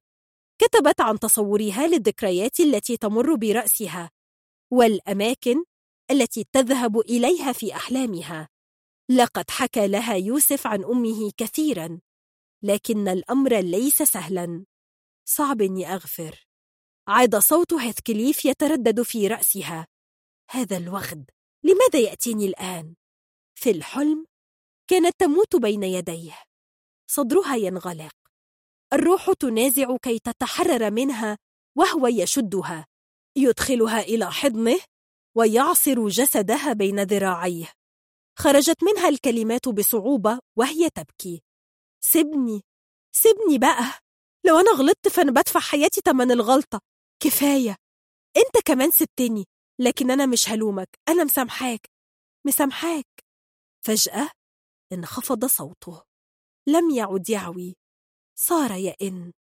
كتبت عن تصورها للذكريات التي تمر برأسها والأماكن التي تذهب إليها في أحلامها. لقد حكى لها يوسف عن أمه كثيرا. لكن الأمر ليس سهلا. صعب أني أغفر. عاد صوت هيثكليف يتردد في رأسها. هذا الوغد. لماذا يأتيني الآن؟ في الحلم كانت تموت بين يديه. صدرها ينغلق. الروح تنازع كي تتحرر منها وهو يشدها. يدخلها إلى حضنه ويعصر جسدها بين ذراعيه. خرجت منها الكلمات بصعوبة وهي تبكي. سيبني سيبني بقى. لو أنا غلطت فأنا بدفع حياتي تمن الغلطة. كفاية. أنت كمان سبتني لكن أنا مش هلومك أنا مسامحاك. مسامحاك. فجأة انخفض صوته. لم يعد يعوي. صار يئن.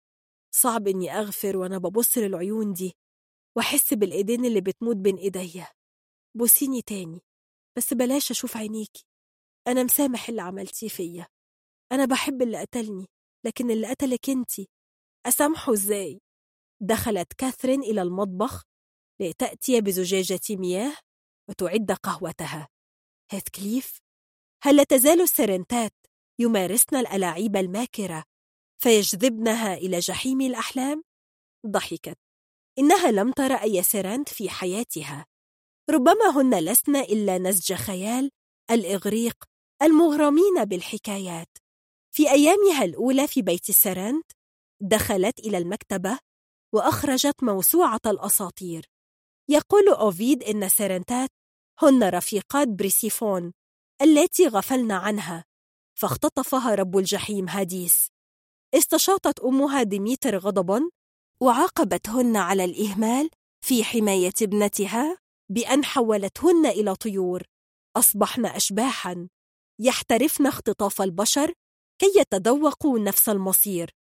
صعب إني أغفر وأنا ببص للعيون دي وأحس بالإيدين اللي بتموت بين إيديا. بوسيني تاني بس بلاش أشوف عينيكي. أنا مسامح اللي عملتيه فيا. أنا بحب اللي قتلني لكن اللي قتلك أنتي أسامحه إزاي؟ دخلت كاثرين إلى المطبخ لتأتي بزجاجة مياه وتعد قهوتها هيثكليف هل لا تزال السرنتات يمارسن الألاعيب الماكرة فيجذبنها إلى جحيم الأحلام؟ ضحكت إنها لم تر أي سرنت في حياتها ربما هن لسن إلا نسج خيال الإغريق المغرمين بالحكايات في أيامها الأولى في بيت السيرينات دخلت إلى المكتبة وأخرجت موسوعة الأساطير. يقول أوفيد إن السيرينات هن رفيقات بريسيفون التي غفلنا عنها فاختطفها رب الجحيم هاديس. استشاطت أمها ديميتر غضبا وعاقبتهن على الإهمال في حماية ابنتها بأن حولتهن إلى طيور. أصبحن أشباحا. يحترفن اختطاف البشر كي يتذوقوا نفس المصير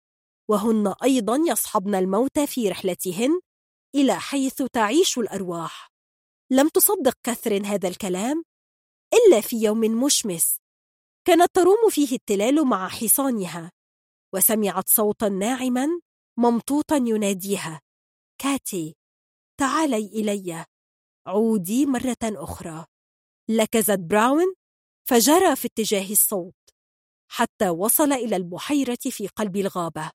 وهن أيضا يصحبن الموت في رحلتهن إلى حيث تعيش الأرواح. لم تصدق كاثرين هذا الكلام إلا في يوم مشمس كانت تروم فيه التلال مع حصانها وسمعت صوتا ناعما ممطوطا يناديها كاتي تعالي إلي عودي مرة أخرى. لكزت براون فجرى في اتجاه الصوت. حتى وصل إلى البحيرة في قلب الغابة.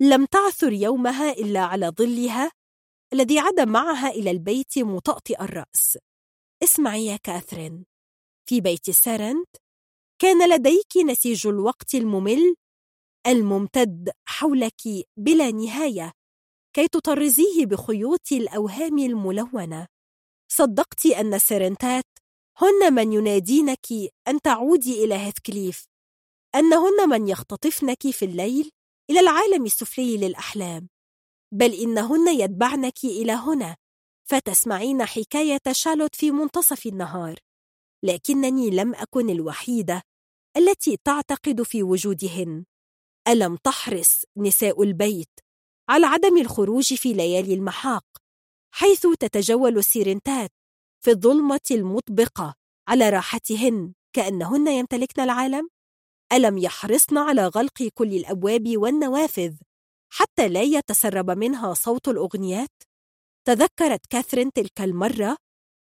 لم تعثر يومها إلا على ظلها الذي عاد معها إلى البيت مطأطئ الرأس. اسمعي يا كاثرين في بيت سارنت كان لديك نسيج الوقت الممل الممتد حولك بلا نهاية كي تطرزيه بخيوط الأوهام الملونة. صدقت أن السرنتات هن من ينادينك أن تعودي إلى هيثكليف. أنهن من يختطفنك في الليل إلى العالم السفلي للأحلام بل إنهن يتبعنك إلى هنا فتسمعين حكاية شالوت في منتصف النهار لكنني لم أكن الوحيدة التي تعتقد في وجودهن ألم تحرص نساء البيت على عدم الخروج في ليالي المحاق حيث تتجول السيرنتات في الظلمة المطبقة على راحتهن كأنهن يمتلكن العالم؟ ألم يحرصن على غلق كل الأبواب والنوافذ حتى لا يتسرب منها صوت الأغنيات؟ تذكرت كاثرين تلك المرة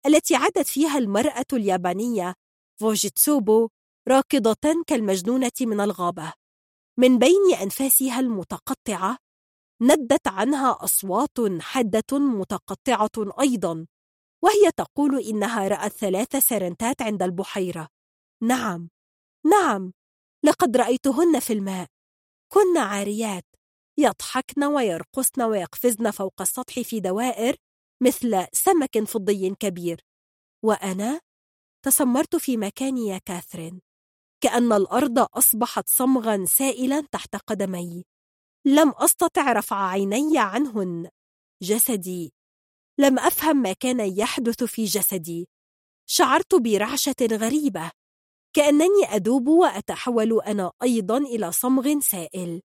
التي عادت فيها المرأة اليابانية فوجيتسوبو راكضة كالمجنونة من الغابة من بين أنفاسها المتقطعة ندت عنها أصوات حادة متقطعة أيضا وهي تقول إنها رأت ثلاث سرنتات عند البحيرة نعم نعم لقد رأيتهن في الماء. كن عاريات. يضحكن ويرقصن ويقفزن فوق السطح في دوائر مثل سمك فضي كبير. وأنا تسمرت في مكاني يا كاثرين. كأن الأرض أصبحت صمغا سائلا تحت قدمي. لم أستطع رفع عيني عنهن. جسدي. لم أفهم ما كان يحدث في جسدي. شعرت برعشة غريبة. كأنني أذوب وأتحول أنا أيضا إلى صمغ سائل.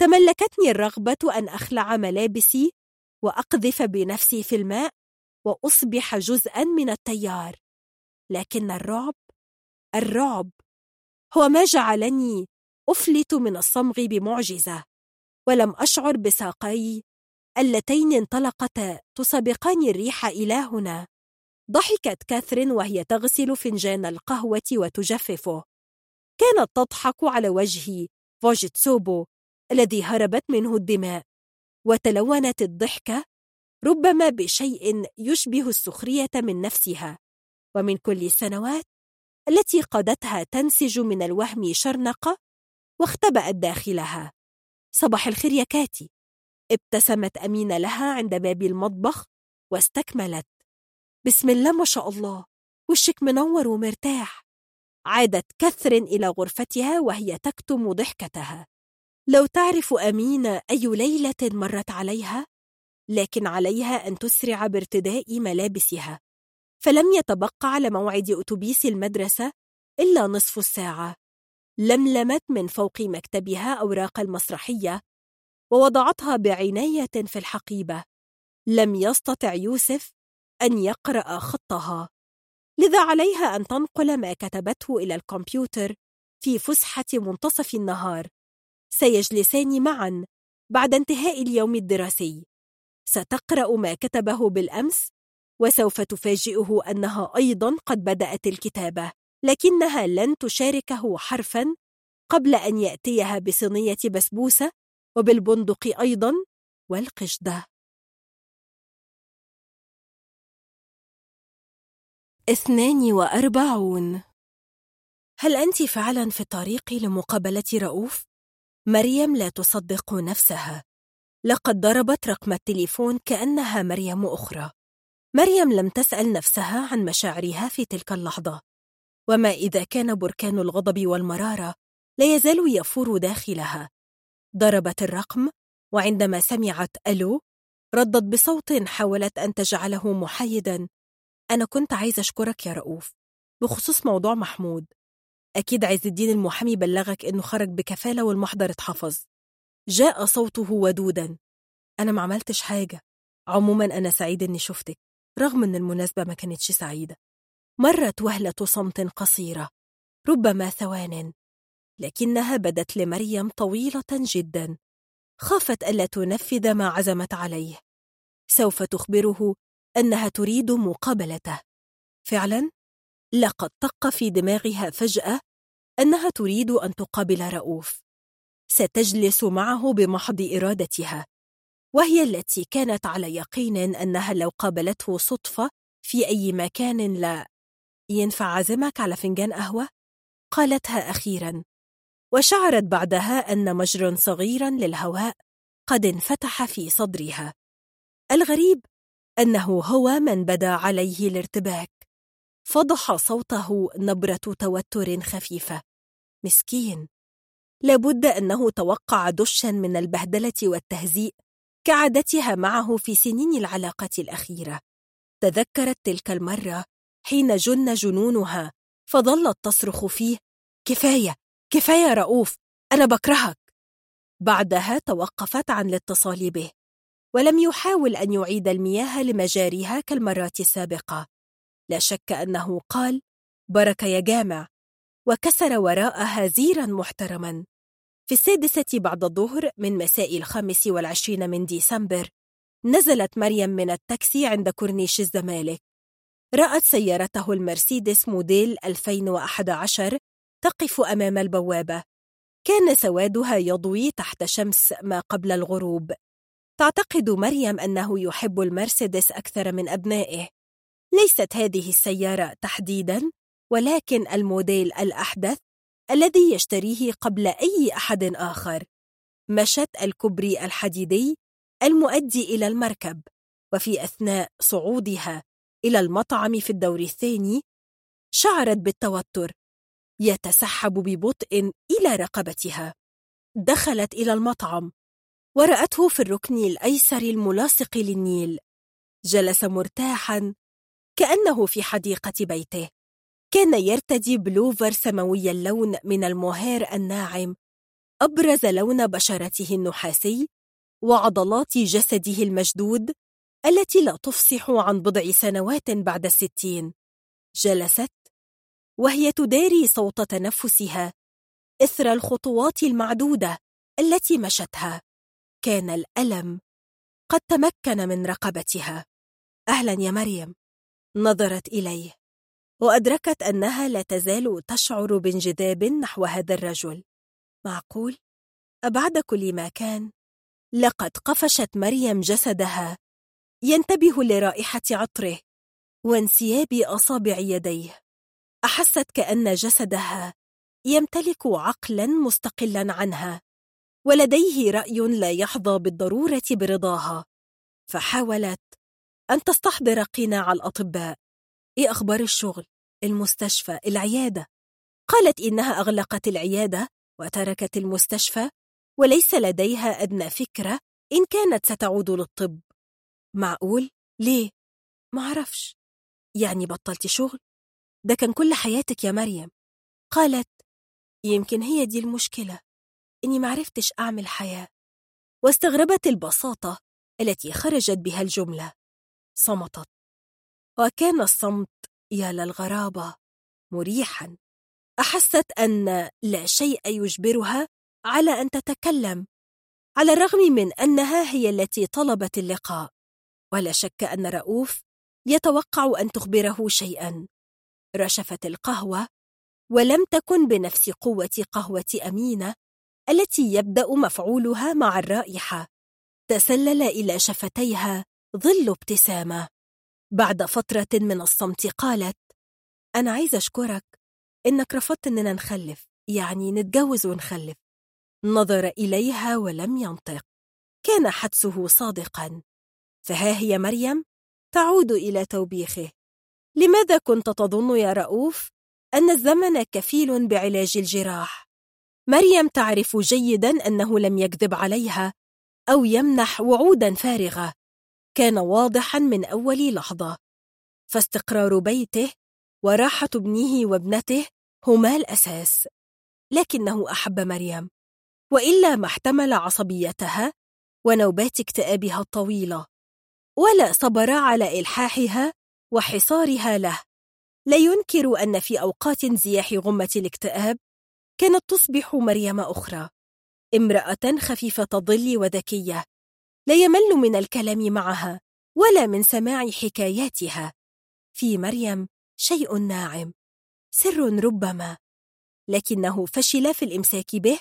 تملكتني الرغبة أن أخلع ملابسي وأقذف بنفسي في الماء وأصبح جزءا من التيار. لكن الرعب الرعب هو ما جعلني أفلت من الصمغ بمعجزة ولم أشعر بساقي اللتين انطلقتا تسابقان الريح إلى هنا. ضحكت كاثرين وهي تغسل فنجان القهوة وتجففه. كانت تضحك على وجه فوجيتسوبو الذي هربت منه الدماء. وتلونت الضحكة ربما بشيء يشبه السخرية من نفسها. ومن كل السنوات التي قضتها تنسج من الوهم شرنقة واختبأت داخلها. صباح الخير يا كاتي. ابتسمت أمينة لها عند باب المطبخ واستكملت. بسم الله ما شاء الله. وشك منور ومرتاح. عادت كثر إلى غرفتها وهي تكتم ضحكتها. لو تعرف أمينة أي ليلة مرت عليها؟ لكن عليها أن تسرع بارتداء ملابسها. فلم يتبقى على موعد أتوبيس المدرسة إلا نصف الساعة. لملمت من فوق مكتبها أوراق المسرحية ووضعتها بعناية في الحقيبة. لم يستطع يوسف أن يقرأ خطها. لذا عليها أن تنقل ما كتبته إلى الكمبيوتر في فسحة منتصف النهار. سيجلسان معا بعد انتهاء اليوم الدراسي. ستقرأ ما كتبه بالأمس وسوف تفاجئه أنها أيضا قد بدأت الكتابة لكنها لن تشاركه حرفا قبل أن يأتيها بصينية بسبوسة وبالبندق أيضا والقشدة. اثنان وأربعون. هل أنت فعلا في الطريق لمقابلة رؤوف؟ مريم لا تصدق نفسها. لقد ضربت رقم التليفون كأنها مريم أخرى. مريم لم تسأل نفسها عن مشاعرها في تلك اللحظة. وما إذا كان بركان الغضب والمرارة لا يزال يفور داخلها. ضربت الرقم وعندما سمعت ألو ردت بصوت حاولت أن تجعله محايدا. أنا كنت عايزة أشكرك يا رؤوف بخصوص موضوع محمود. أكيد عز الدين المحامي بلغك إنه خرج بكفالة والمحضر اتحفظ. جاء صوته ودودا. أنا ما عملتش حاجة. عموما أنا سعيد إني شفتك رغم أن المناسبة ما كانتش سعيدة. مرت وهلة صمت قصيرة ربما ثوان. لكنها بدت لمريم طويلة جدا. خافت ألا تنفذ ما عزمت عليه. سوف تخبره أنها تريد مقابلته. فعلا؟ لقد طق في دماغها فجأة أنها تريد أن تقابل رؤوف. ستجلس معه بمحض إرادتها وهي التي كانت على يقين أنها لو قابلته صدفة في أي مكان لا. ينفع عزمك على فنجان قهوة؟ قالتها أخيرا وشعرت بعدها أن مجرى صغيرا للهواء قد انفتح في صدرها. الغريب أنه هو من بدا عليه الارتباك. فضح صوته نبرة توتر خفيفة. مسكين. لابد أنه توقع دشا من البهدلة والتهزيء كعادتها معه في سنين العلاقة الأخيرة. تذكرت تلك المرة حين جن جنونها فظلت تصرخ فيه كفاية كفاية رؤوف أنا بكرهك. بعدها توقفت عن الاتصال به. ولم يحاول أن يعيد المياه لمجاريها كالمرات السابقة. لا شك أنه قال بركة يا جامع. وكسر وراءها زيرا محترما. في السادسة بعد الظهر من مساء الخامس والعشرين من ديسمبر نزلت مريم من التاكسي عند كورنيش الزمالك. رأت سيارته المرسيدس موديل 2011 تقف أمام البوابة. كان سوادها يضوي تحت شمس ما قبل الغروب. تعتقد مريم أنه يحب المرسيدس أكثر من أبنائه. ليست هذه السيارة تحديداً ولكن الموديل الأحدث الذي يشتريه قبل أي أحد آخر. مشت الكبري الحديدي المؤدي إلى المركب وفي أثناء صعودها إلى المطعم في الدور الثاني شعرت بالتوتر يتسحب ببطء إلى رقبتها. دخلت إلى المطعم. ورأته في الركن الأيسر الملاصق للنيل. جلس مرتاحا كأنه في حديقة بيته. كان يرتدي بلوفر سماوي اللون من المهير الناعم أبرز لون بشرته النحاسي وعضلات جسده المشدود التي لا تفصح عن بضع سنوات بعد الستين. جلست وهي تداري صوت تنفسها إثر الخطوات المعدودة التي مشتها. كان الألم قد تمكن من رقبتها. أهلا يا مريم. نظرت إليه. وأدركت أنها لا تزال تشعر بانجذاب نحو هذا الرجل. معقول؟ أبعد كل ما كان. لقد قفشت مريم جسدها. ينتبه لرائحة عطره وانسياب أصابع يديه. أحست كأن جسدها يمتلك عقلا مستقلا عنها. ولديه رأي لا يحظى بالضرورة برضاها فحاولت أن تستحضر قناع الأطباء إيه أخبار الشغل؟ المستشفى؟ العيادة؟ قالت إنها أغلقت العيادة وتركت المستشفى وليس لديها أدنى فكرة إن كانت ستعود للطب معقول؟ ليه؟ معرفش يعني بطلت شغل؟ ده كان كل حياتك يا مريم قالت يمكن هي دي المشكلة إني معرفتش أعمل حياة واستغربت البساطة التي خرجت بها الجملة. صمتت. وكان الصمت يا للغرابة مريحا. أحست أن لا شيء يجبرها على أن تتكلم على الرغم من أنها هي التي طلبت اللقاء. ولا شك أن رؤوف يتوقع أن تخبره شيئا. رشفت القهوة ولم تكن بنفس قوة قهوة أمينة التي يبدأ مفعولها مع الرائحة. تسلل إلى شفتيها ظل ابتسامة. بعد فترة من الصمت قالت أنا عايزة أشكرك. إنك رفضت إننا نخلف. يعني نتجوز ونخلف. نظر إليها ولم ينطق. كان حدسه صادقا. فها هي مريم؟ تعود إلى توبيخه. لماذا كنت تظن يا رؤوف أن الزمن كفيل بعلاج الجراح؟ مريم تعرف جيدا أنه لم يكذب عليها أو يمنح وعودا فارغة. كان واضحا من أول لحظة. فاستقرار بيته وراحة ابنه وابنته هما الأساس. لكنه أحب مريم. وإلا ما احتمل عصبيتها ونوبات اكتئابها الطويلة. ولا صبر على إلحاحها وحصارها له. لا ينكر أن في أوقات زياح غمة الاكتئاب كانت تصبح مريم أخرى. امرأة خفيفة الظل وذكية. لا يمل من الكلام معها ولا من سماع حكاياتها. في مريم شيء ناعم سر ربما. لكنه فشل في الإمساك به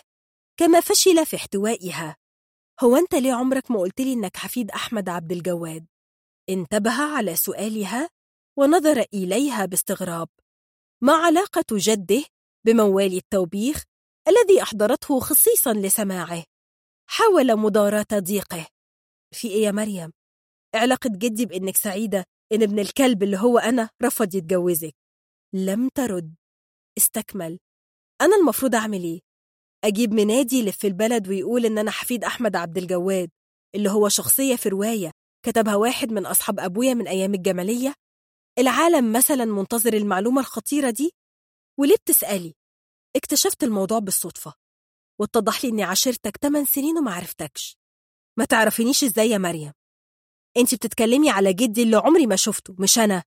كما فشل في احتوائها. هو أنت ليه عمرك ما قلت لي إنك حفيد أحمد عبد الجواد؟ انتبه على سؤالها ونظر إليها باستغراب. ما علاقة جده بموال التوبيخ الذي أحضرته خصيصا لسماعه؟ حاول مداراة ضيقه في إيه يا مريم؟ علاقة جدي بإنك سعيدة إن ابن الكلب اللي هو أنا رفض يتجوزك لم ترد استكمل أنا المفروض أعمل إيه؟ أجيب منادي يلف البلد ويقول إن أنا حفيد أحمد عبد الجواد اللي هو شخصية في رواية كتبها واحد من أصحاب أبويا من أيام الجمالية العالم مثلا منتظر المعلومة الخطيرة دي وليه بتسألي؟ اكتشفت الموضوع بالصدفة واتضح لي إني عاشرتك 8 سنين وما عرفتكش. ما تعرفينيش إزاي يا مريم؟ أنت بتتكلمي على جدي اللي عمري ما شفته مش أنا.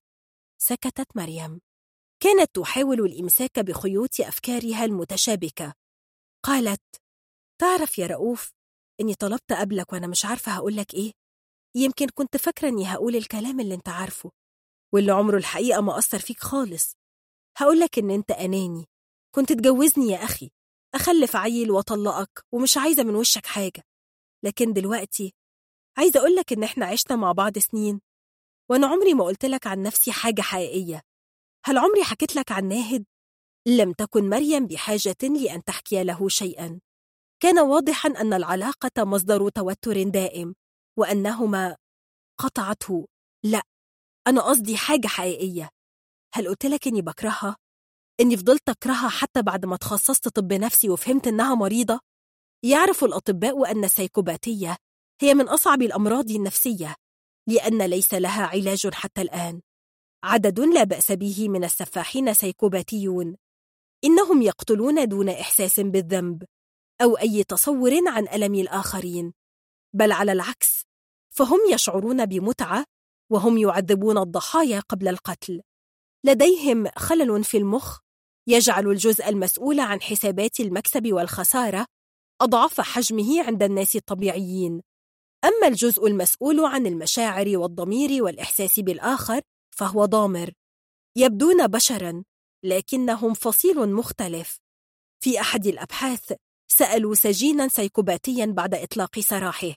سكتت مريم. كانت تحاول الإمساك بخيوط أفكارها المتشابكة. قالت تعرف يا رؤوف إني طلبت قبلك وأنا مش عارفة هقولك إيه؟ يمكن كنت فاكرة إني هقول الكلام اللي أنت عارفه واللي عمره الحقيقة ما أثر فيك خالص. هقولك إن أنت أناني. كنت تجوزني يا أخي. أخلف عيل وأطلقك ومش عايزة من وشك حاجة. لكن دلوقتي عايزة أقولك إن إحنا عشنا مع بعض سنين. وأنا عمري ما قلتلك عن نفسي حاجة حقيقية. هل عمري حكيت لك عن ناهد؟ لم تكن مريم بحاجة لأن تحكي له شيئا. كان واضحا أن العلاقة مصدر توتر دائم وأنهما قطعته. لا أنا قصدي حاجة حقيقية. هل قلت لك إني بكرهها؟ إني فضلت أكرهها حتى بعد ما تخصصت طب نفسي وفهمت إنها مريضة؟ يعرف الأطباء أن السيكوباتية هي من أصعب الأمراض النفسية لأن ليس لها علاج حتى الآن عدد لا بأس به من السفاحين سيكوباتيون إنهم يقتلون دون إحساس بالذنب أو أي تصور عن ألم الآخرين بل على العكس فهم يشعرون بمتعة وهم يعذبون الضحايا قبل القتل لديهم خلل في المخ يجعل الجزء المسؤول عن حسابات المكسب والخسارة أضعاف حجمه عند الناس الطبيعيين. أما الجزء المسؤول عن المشاعر والضمير والإحساس بالآخر فهو ضامر. يبدون بشرا لكنهم فصيل مختلف. في أحد الأبحاث سألوا سجينا سيكوباتيا بعد إطلاق سراحه.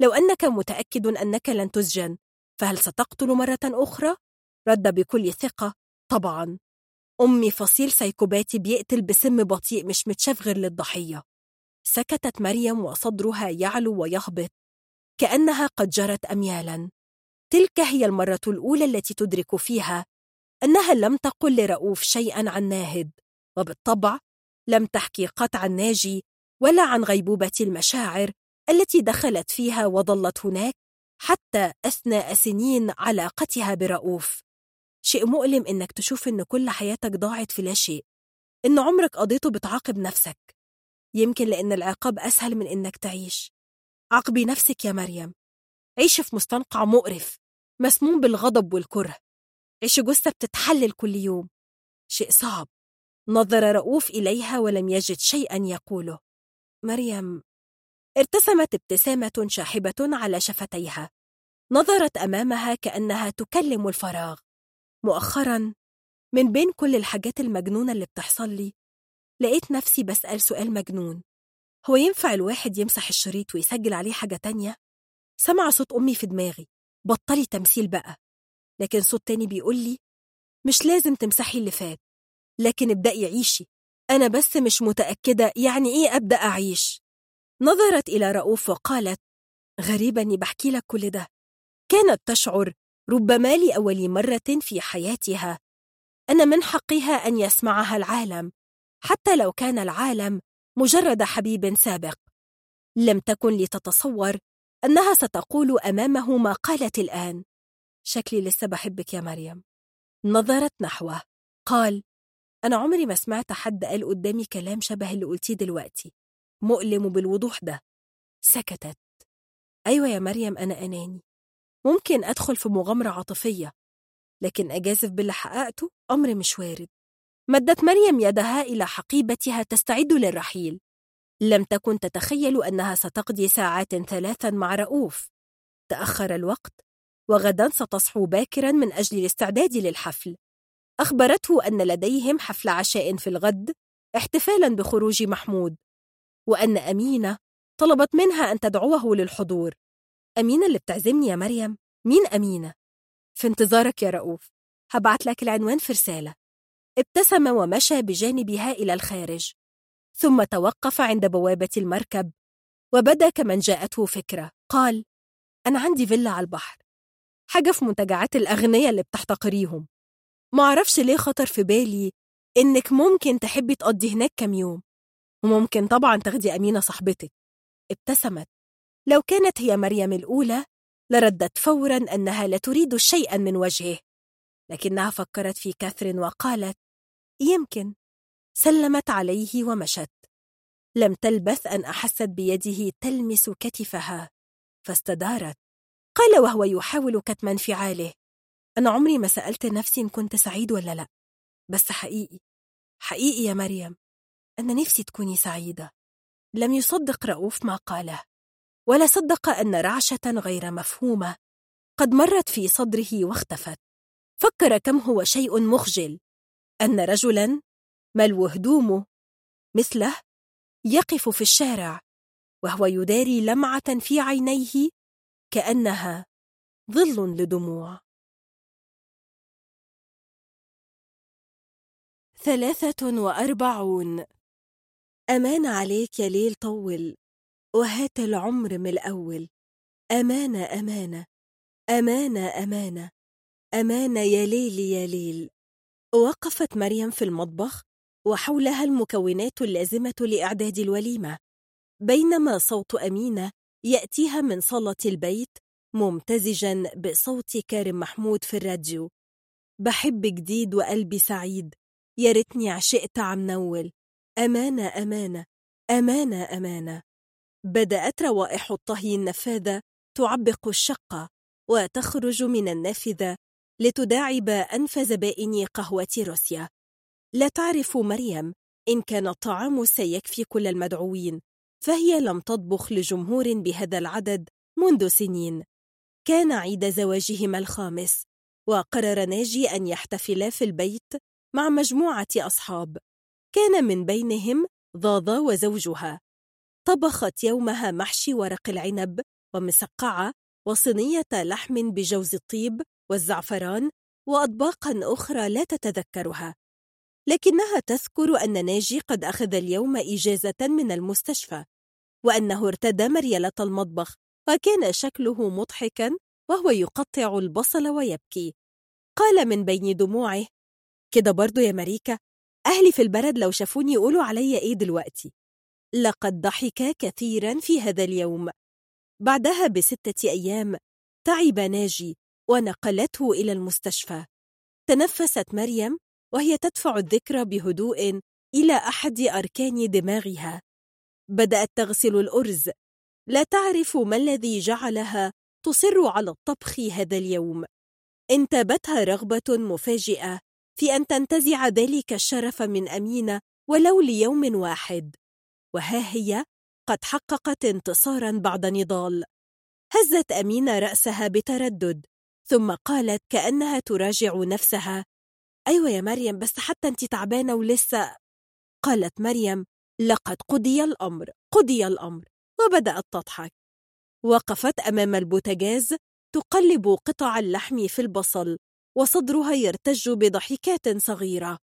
لو أنك متأكد أنك لن تسجن فهل ستقتل مرة أخرى؟ رد بكل ثقة. طبعا. أمي فصيل سيكوباتي بيقتل بسم بطيء مش متشاف غير للضحية. سكتت مريم وصدرها يعلو ويهبط. كأنها قد جرت أميالا. تلك هي المرة الأولى التي تدرك فيها أنها لم تقل لرؤوف شيئا عن ناهد وبالطبع لم تحكي قط عن ناجي ولا عن غيبوبة المشاعر التي دخلت فيها وظلت هناك حتى أثناء سنين علاقتها برؤوف. شيء مؤلم إنك تشوف إن كل حياتك ضاعت في لا شيء إن عمرك قضيته بتعاقب نفسك يمكن لأن العقاب أسهل من إنك تعيش. عاقبي نفسك يا مريم. عيشي في مستنقع مقرف مسموم بالغضب والكره. عيشي جثة بتتحلل كل يوم. شيء صعب. نظر رؤوف إليها ولم يجد شيئا يقوله. مريم ارتسمت ابتسامة شاحبة على شفتيها. نظرت أمامها كأنها تكلم الفراغ. مؤخرا من بين كل الحاجات المجنونة اللي بتحصل لي لقيت نفسي بسأل سؤال مجنون. هو ينفع الواحد يمسح الشريط ويسجل عليه حاجة تانية؟ سمع صوت أمي في دماغي. بطلي تمثيل بقى. لكن صوت تاني بيقول لي مش لازم تمسحي اللي فات لكن ابدأي عيشي. أنا بس مش متأكدة يعني إيه أبدأ أعيش. نظرت إلى رؤوف وقالت غريبة إني بحكي لك كل ده. كانت تشعر ربما لأول مرة في حياتها. أن من حقها أن يسمعها العالم حتى لو كان العالم مجرد حبيب سابق. لم تكن لتتصور أنها ستقول أمامه ما قالت الآن. شكلي لسه بحبك يا مريم. نظرت نحوه. قال أنا عمري ما سمعت حد قال قدامي كلام شبه اللي قلتيه دلوقتي. مؤلم بالوضوح ده. سكتت. أيوة يا مريم أنا أناني. ممكن أدخل في مغامرة عاطفية لكن أجازف باللي حققته أمر مش وارد. مدت مريم يدها إلى حقيبتها تستعد للرحيل. لم تكن تتخيل أنها ستقضي ساعات ثلاثا مع رؤوف. تأخر الوقت وغدا ستصحو باكرا من أجل الاستعداد للحفل. أخبرته أن لديهم حفل عشاء في الغد احتفالا بخروج محمود وأن أمينة طلبت منها أن تدعوه للحضور. أمينة اللي بتعزمني يا مريم؟ مين أمينة؟ في انتظارك يا رؤوف. هبعت لك العنوان في رسالة. ابتسم ومشى بجانبها إلى الخارج. ثم توقف عند بوابة المركب وبدأ كمن جاءته فكرة. قال أنا عندي فيلا على البحر. حاجة في منتجعات الأغنياء اللي بتحتقريهم. معرفش ليه خطر في بالي إنك ممكن تحبي تقضي هناك كام يوم. وممكن طبعا تاخدي أمينة صاحبتك. ابتسمت. لو كانت هي مريم الأولى لردت فورا أنها لا تريد شيئا من وجهه. لكنها فكرت في كاثرين وقالت يمكن. سلمت عليه ومشت. لم تلبث أن أحست بيده تلمس كتفها. فاستدارت. قال وهو يحاول كتم انفعاله. أنا عمري ما سألت نفسي إن كنت سعيد ولا لا. بس حقيقي. حقيقي يا مريم. أنا نفسي تكوني سعيدة. لم يصدق رؤوف ما قاله. ولا صدق أن رعشة غير مفهومة. قد مرت في صدره واختفت. فكر كم هو شيء مخجل. أن رجلا ملو هدومه مثله يقف في الشارع وهو يداري لمعة في عينيه كأنها ظل لدموع. ثلاثة وأربعون. أمان عليك يا ليل طول وهات العمر من الأول. أمانة أمانة أمانة أمانة أمانة يا ليل يا ليل. وقفت مريم في المطبخ وحولها المكونات اللازمة لإعداد الوليمة. بينما صوت أمينة يأتيها من صالة البيت ممتزجا بصوت كارم محمود في الراديو. بحب جديد وقلبي سعيد يا ريتني عشقت عم نول. أمانة أمانة أمانة أمانة. بدأت روائح الطهي النفاذة تعبق الشقة وتخرج من النافذة لتداعب أنف زبائن قهوة روسيا. لا تعرف مريم إن كان الطعام سيكفي كل المدعوين فهي لم تطبخ لجمهور بهذا العدد منذ سنين. كان عيد زواجهما الخامس وقرر ناجي أن يحتفلا في البيت مع مجموعة أصحاب. كان من بينهم ضاضة وزوجها. طبخت يومها محشي ورق العنب ومسقعة وصينية لحم بجوز الطيب والزعفران وأطباقا أخرى لا تتذكرها. لكنها تذكر أن ناجي قد أخذ اليوم إجازة من المستشفى وأنه ارتدى مريلة المطبخ وكان شكله مضحكا وهو يقطع البصل ويبكي. قال من بين دموعه كده برضو يا مريكا أهلي في البلد لو شافوني يقولوا علي إيه دلوقتي؟ لقد ضحك كثيرا في هذا اليوم. بعدها بستة أيام تعب ناجي ونقلته إلى المستشفى. تنفست مريم وهي تدفع الذكرى بهدوء إلى أحد أركان دماغها. بدأت تغسل الأرز. لا تعرف ما الذي جعلها تصر على الطبخ هذا اليوم. انتابتها رغبة مفاجئة في أن تنتزع ذلك الشرف من أمينة ولو ليوم واحد. وها هي؟ قد حققت انتصارا بعد نضال. هزت أمينة رأسها بتردد ثم قالت كأنها تراجع نفسها. أيوة يا مريم بس حتى أنت تعبانة ولسه. قالت مريم لقد قضي الأمر قضي الأمر وبدأت تضحك. وقفت أمام البوتاجاز تقلب قطع اللحم في البصل وصدرها يرتج بضحكات صغيرة.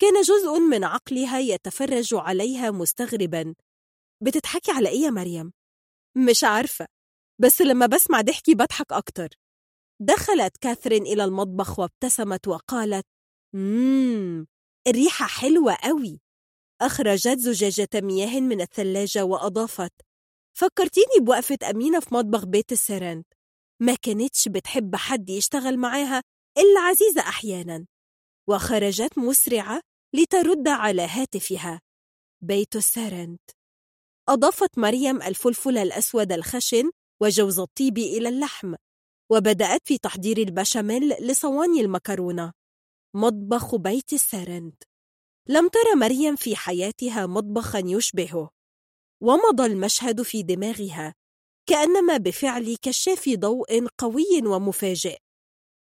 كان جزء من عقلها يتفرج عليها مستغربا. بتضحكي على إيه يا مريم؟ مش عارفة بس لما بسمع ضحكي بضحك أكتر. دخلت كاثرين إلى المطبخ وابتسمت وقالت مم الريحة حلوة قوي أخرجت زجاجة مياه من الثلاجة وأضافت فكرتيني بوقفة أمينة في مطبخ بيت السرنت ما كانتش بتحب حد يشتغل معاها إلا عزيزة أحيانا. وخرجت مسرعة لترد على هاتفها. بيت السرنت أضافت مريم الفلفل الأسود الخشن وجوز الطيب إلى اللحم وبدأت في تحضير البشاميل لصواني المكرونة. مطبخ بيت السرنت لم تر مريم في حياتها مطبخا يشبهه. ومضى المشهد في دماغها كأنما بفعل كشاف ضوء قوي ومفاجئ.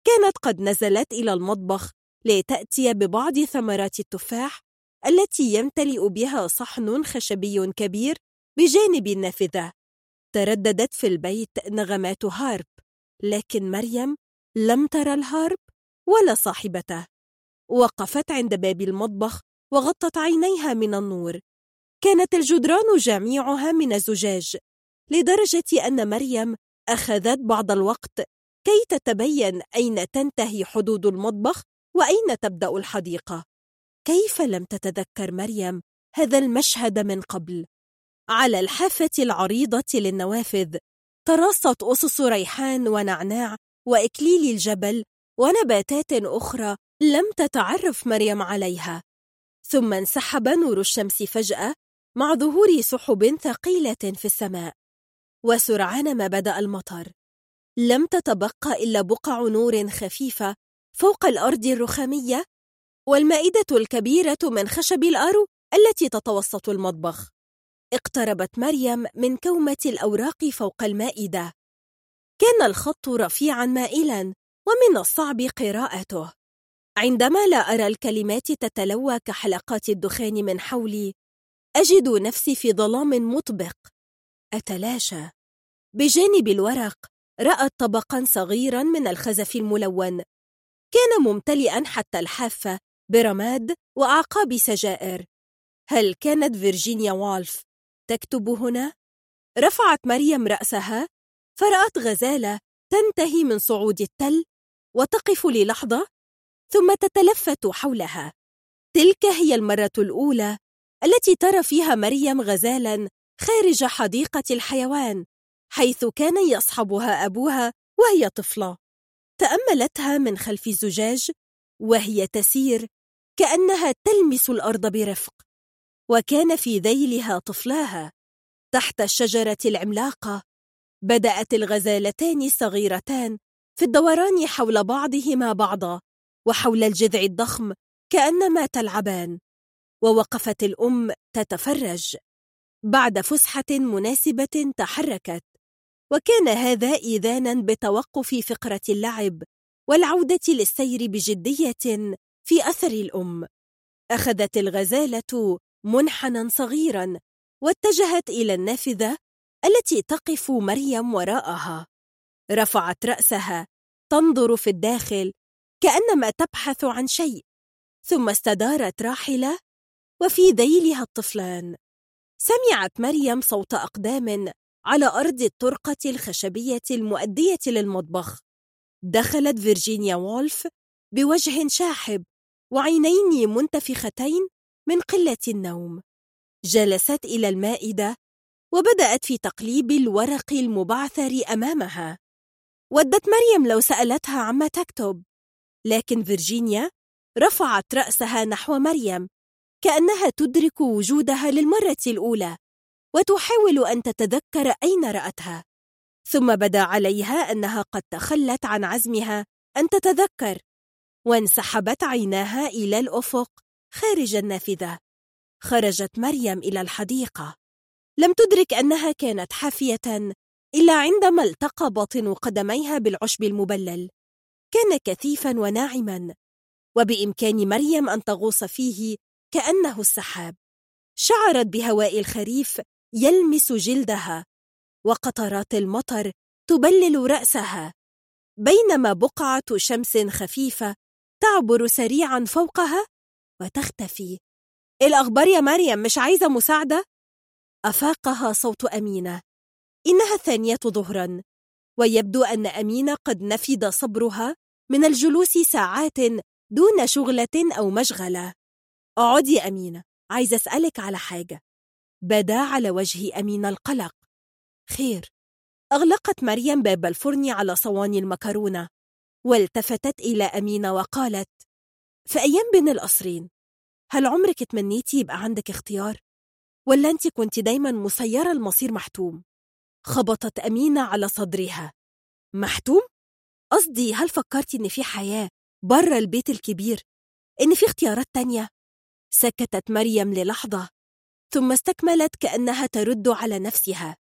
كانت قد نزلت إلى المطبخ لتأتي ببعض ثمرات التفاح التي يمتلئ بها صحن خشبي كبير بجانب النافذة. ترددت في البيت نغمات هارب لكن مريم لم ترى الهارب ولا صاحبته. وقفت عند باب المطبخ وغطت عينيها من النور. كانت الجدران جميعها من الزجاج لدرجة أن مريم أخذت بعض الوقت كي تتبين أين تنتهي حدود المطبخ وأين تبدأ الحديقة؟ كيف لم تتذكر مريم هذا المشهد من قبل؟ على الحافة العريضة للنوافذ تراصت أسس ريحان ونعناع وإكليل الجبل ونباتات أخرى لم تتعرف مريم عليها. ثم انسحب نور الشمس فجأة مع ظهور سحب ثقيلة في السماء. وسرعان ما بدأ المطر. لم تتبقى إلا بقع نور خفيفة فوق الأرض الرخامية والمائدة الكبيرة من خشب الأرو التي تتوسط المطبخ. اقتربت مريم من كومة الأوراق فوق المائدة. كان الخط رفيعا مائلا ومن الصعب قراءته. عندما لا أرى الكلمات تتلوى كحلقات الدخان من حولي أجد نفسي في ظلام مطبق. أتلاشى. بجانب الورق رأت طبقا صغيرا من الخزف الملون. كان ممتلئا حتى الحافة برماد وأعقاب سجائر. هل كانت فيرجينيا والف تكتب هنا؟ رفعت مريم رأسها فرأت غزالة تنتهي من صعود التل وتقف للحظة ثم تتلفت حولها. تلك هي المرة الأولى التي ترى فيها مريم غزالا خارج حديقة الحيوان حيث كان يصحبها أبوها وهي طفلة. تأملتها من خلف الزجاج وهي تسير كأنها تلمس الأرض برفق وكان في ذيلها طفلاها تحت الشجرة العملاقة. بدأت الغزالتان الصغيرتان في الدوران حول بعضهما بعضا وحول الجذع الضخم كأنما تلعبان ووقفت الأم تتفرج. بعد فسحة مناسبة تحركت. وكان هذا إذانا بتوقف فقرة اللعب والعودة للسير بجدية في أثر الأم. أخذت الغزالة منحنى صغيرا واتجهت إلى النافذة التي تقف مريم وراءها. رفعت رأسها تنظر في الداخل كأنما تبحث عن شيء ثم استدارت راحلة وفي ذيلها الطفلان. سمعت مريم صوت أقدام على أرض الطرقة الخشبية المؤدية للمطبخ. دخلت فيرجينيا وولف بوجه شاحب وعينين منتفختين من قلة النوم. جلست إلى المائدة وبدأت في تقليب الورق المبعثر أمامها. ودت مريم لو سألتها عما تكتب لكن فيرجينيا رفعت رأسها نحو مريم كأنها تدرك وجودها للمرة الأولى. وتحاول أن تتذكر أين رأتها. ثم بدا عليها أنها قد تخلت عن عزمها أن تتذكر وانسحبت عيناها إلى الأفق خارج النافذة. خرجت مريم إلى الحديقة. لم تدرك أنها كانت حافية إلا عندما التقى باطن قدميها بالعشب المبلل. كان كثيفا وناعما وبإمكان مريم أن تغوص فيه كأنه السحاب. شعرت بهواء الخريف يلمس جلدها وقطرات المطر تبلل رأسها. بينما بقعة شمس خفيفة تعبر سريعا فوقها وتختفي. الأخبار يا مريم مش عايزة مساعدة؟ أفاقها صوت أمينة. إنها الثانية ظهرا. ويبدو أن أمينة قد نفد صبرها من الجلوس ساعات دون شغلة أو مشغلة. اقعدي يا أمينة عايزة أسألك على حاجة. بدا على وجه أمينة القلق خير أغلقت مريم باب الفرن على صواني المكرونة والتفتت إلى أمينة وقالت في أيام بين القصرين هل عمرك تمنيتي يبقى عندك اختيار؟ ولا أنت كنت دايما مسيرة المصير محتوم؟ خبطت أمينة على صدرها محتوم؟ قصدي هل فكرتي إن في حياة بره البيت الكبير؟ إن في اختيارات تانية؟ سكتت مريم للحظة ثم استكملت كأنها ترد على نفسها.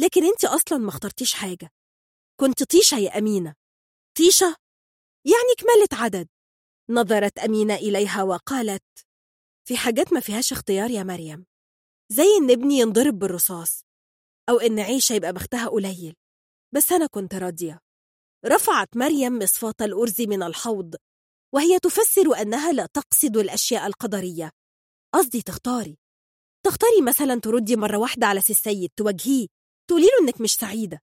لكن أنت أصلا ما اخترتيش حاجة. كنت طيشة يا أمينة. طيشة؟ يعني كملت عدد. نظرت أمينة إليها وقالت في حاجات ما فيهاش اختيار يا مريم. زي إن ابني ينضرب بالرصاص أو إن عيشة يبقى بختها قليل. بس أنا كنت راضية. رفعت مريم مصفاة الأرز من الحوض وهي تفسر أنها لا تقصد الأشياء القدرية. قصدي تختاري. تختاري مثلا تردي مرة واحدة على سي السيد تواجهيه تقولي له إنك مش سعيدة.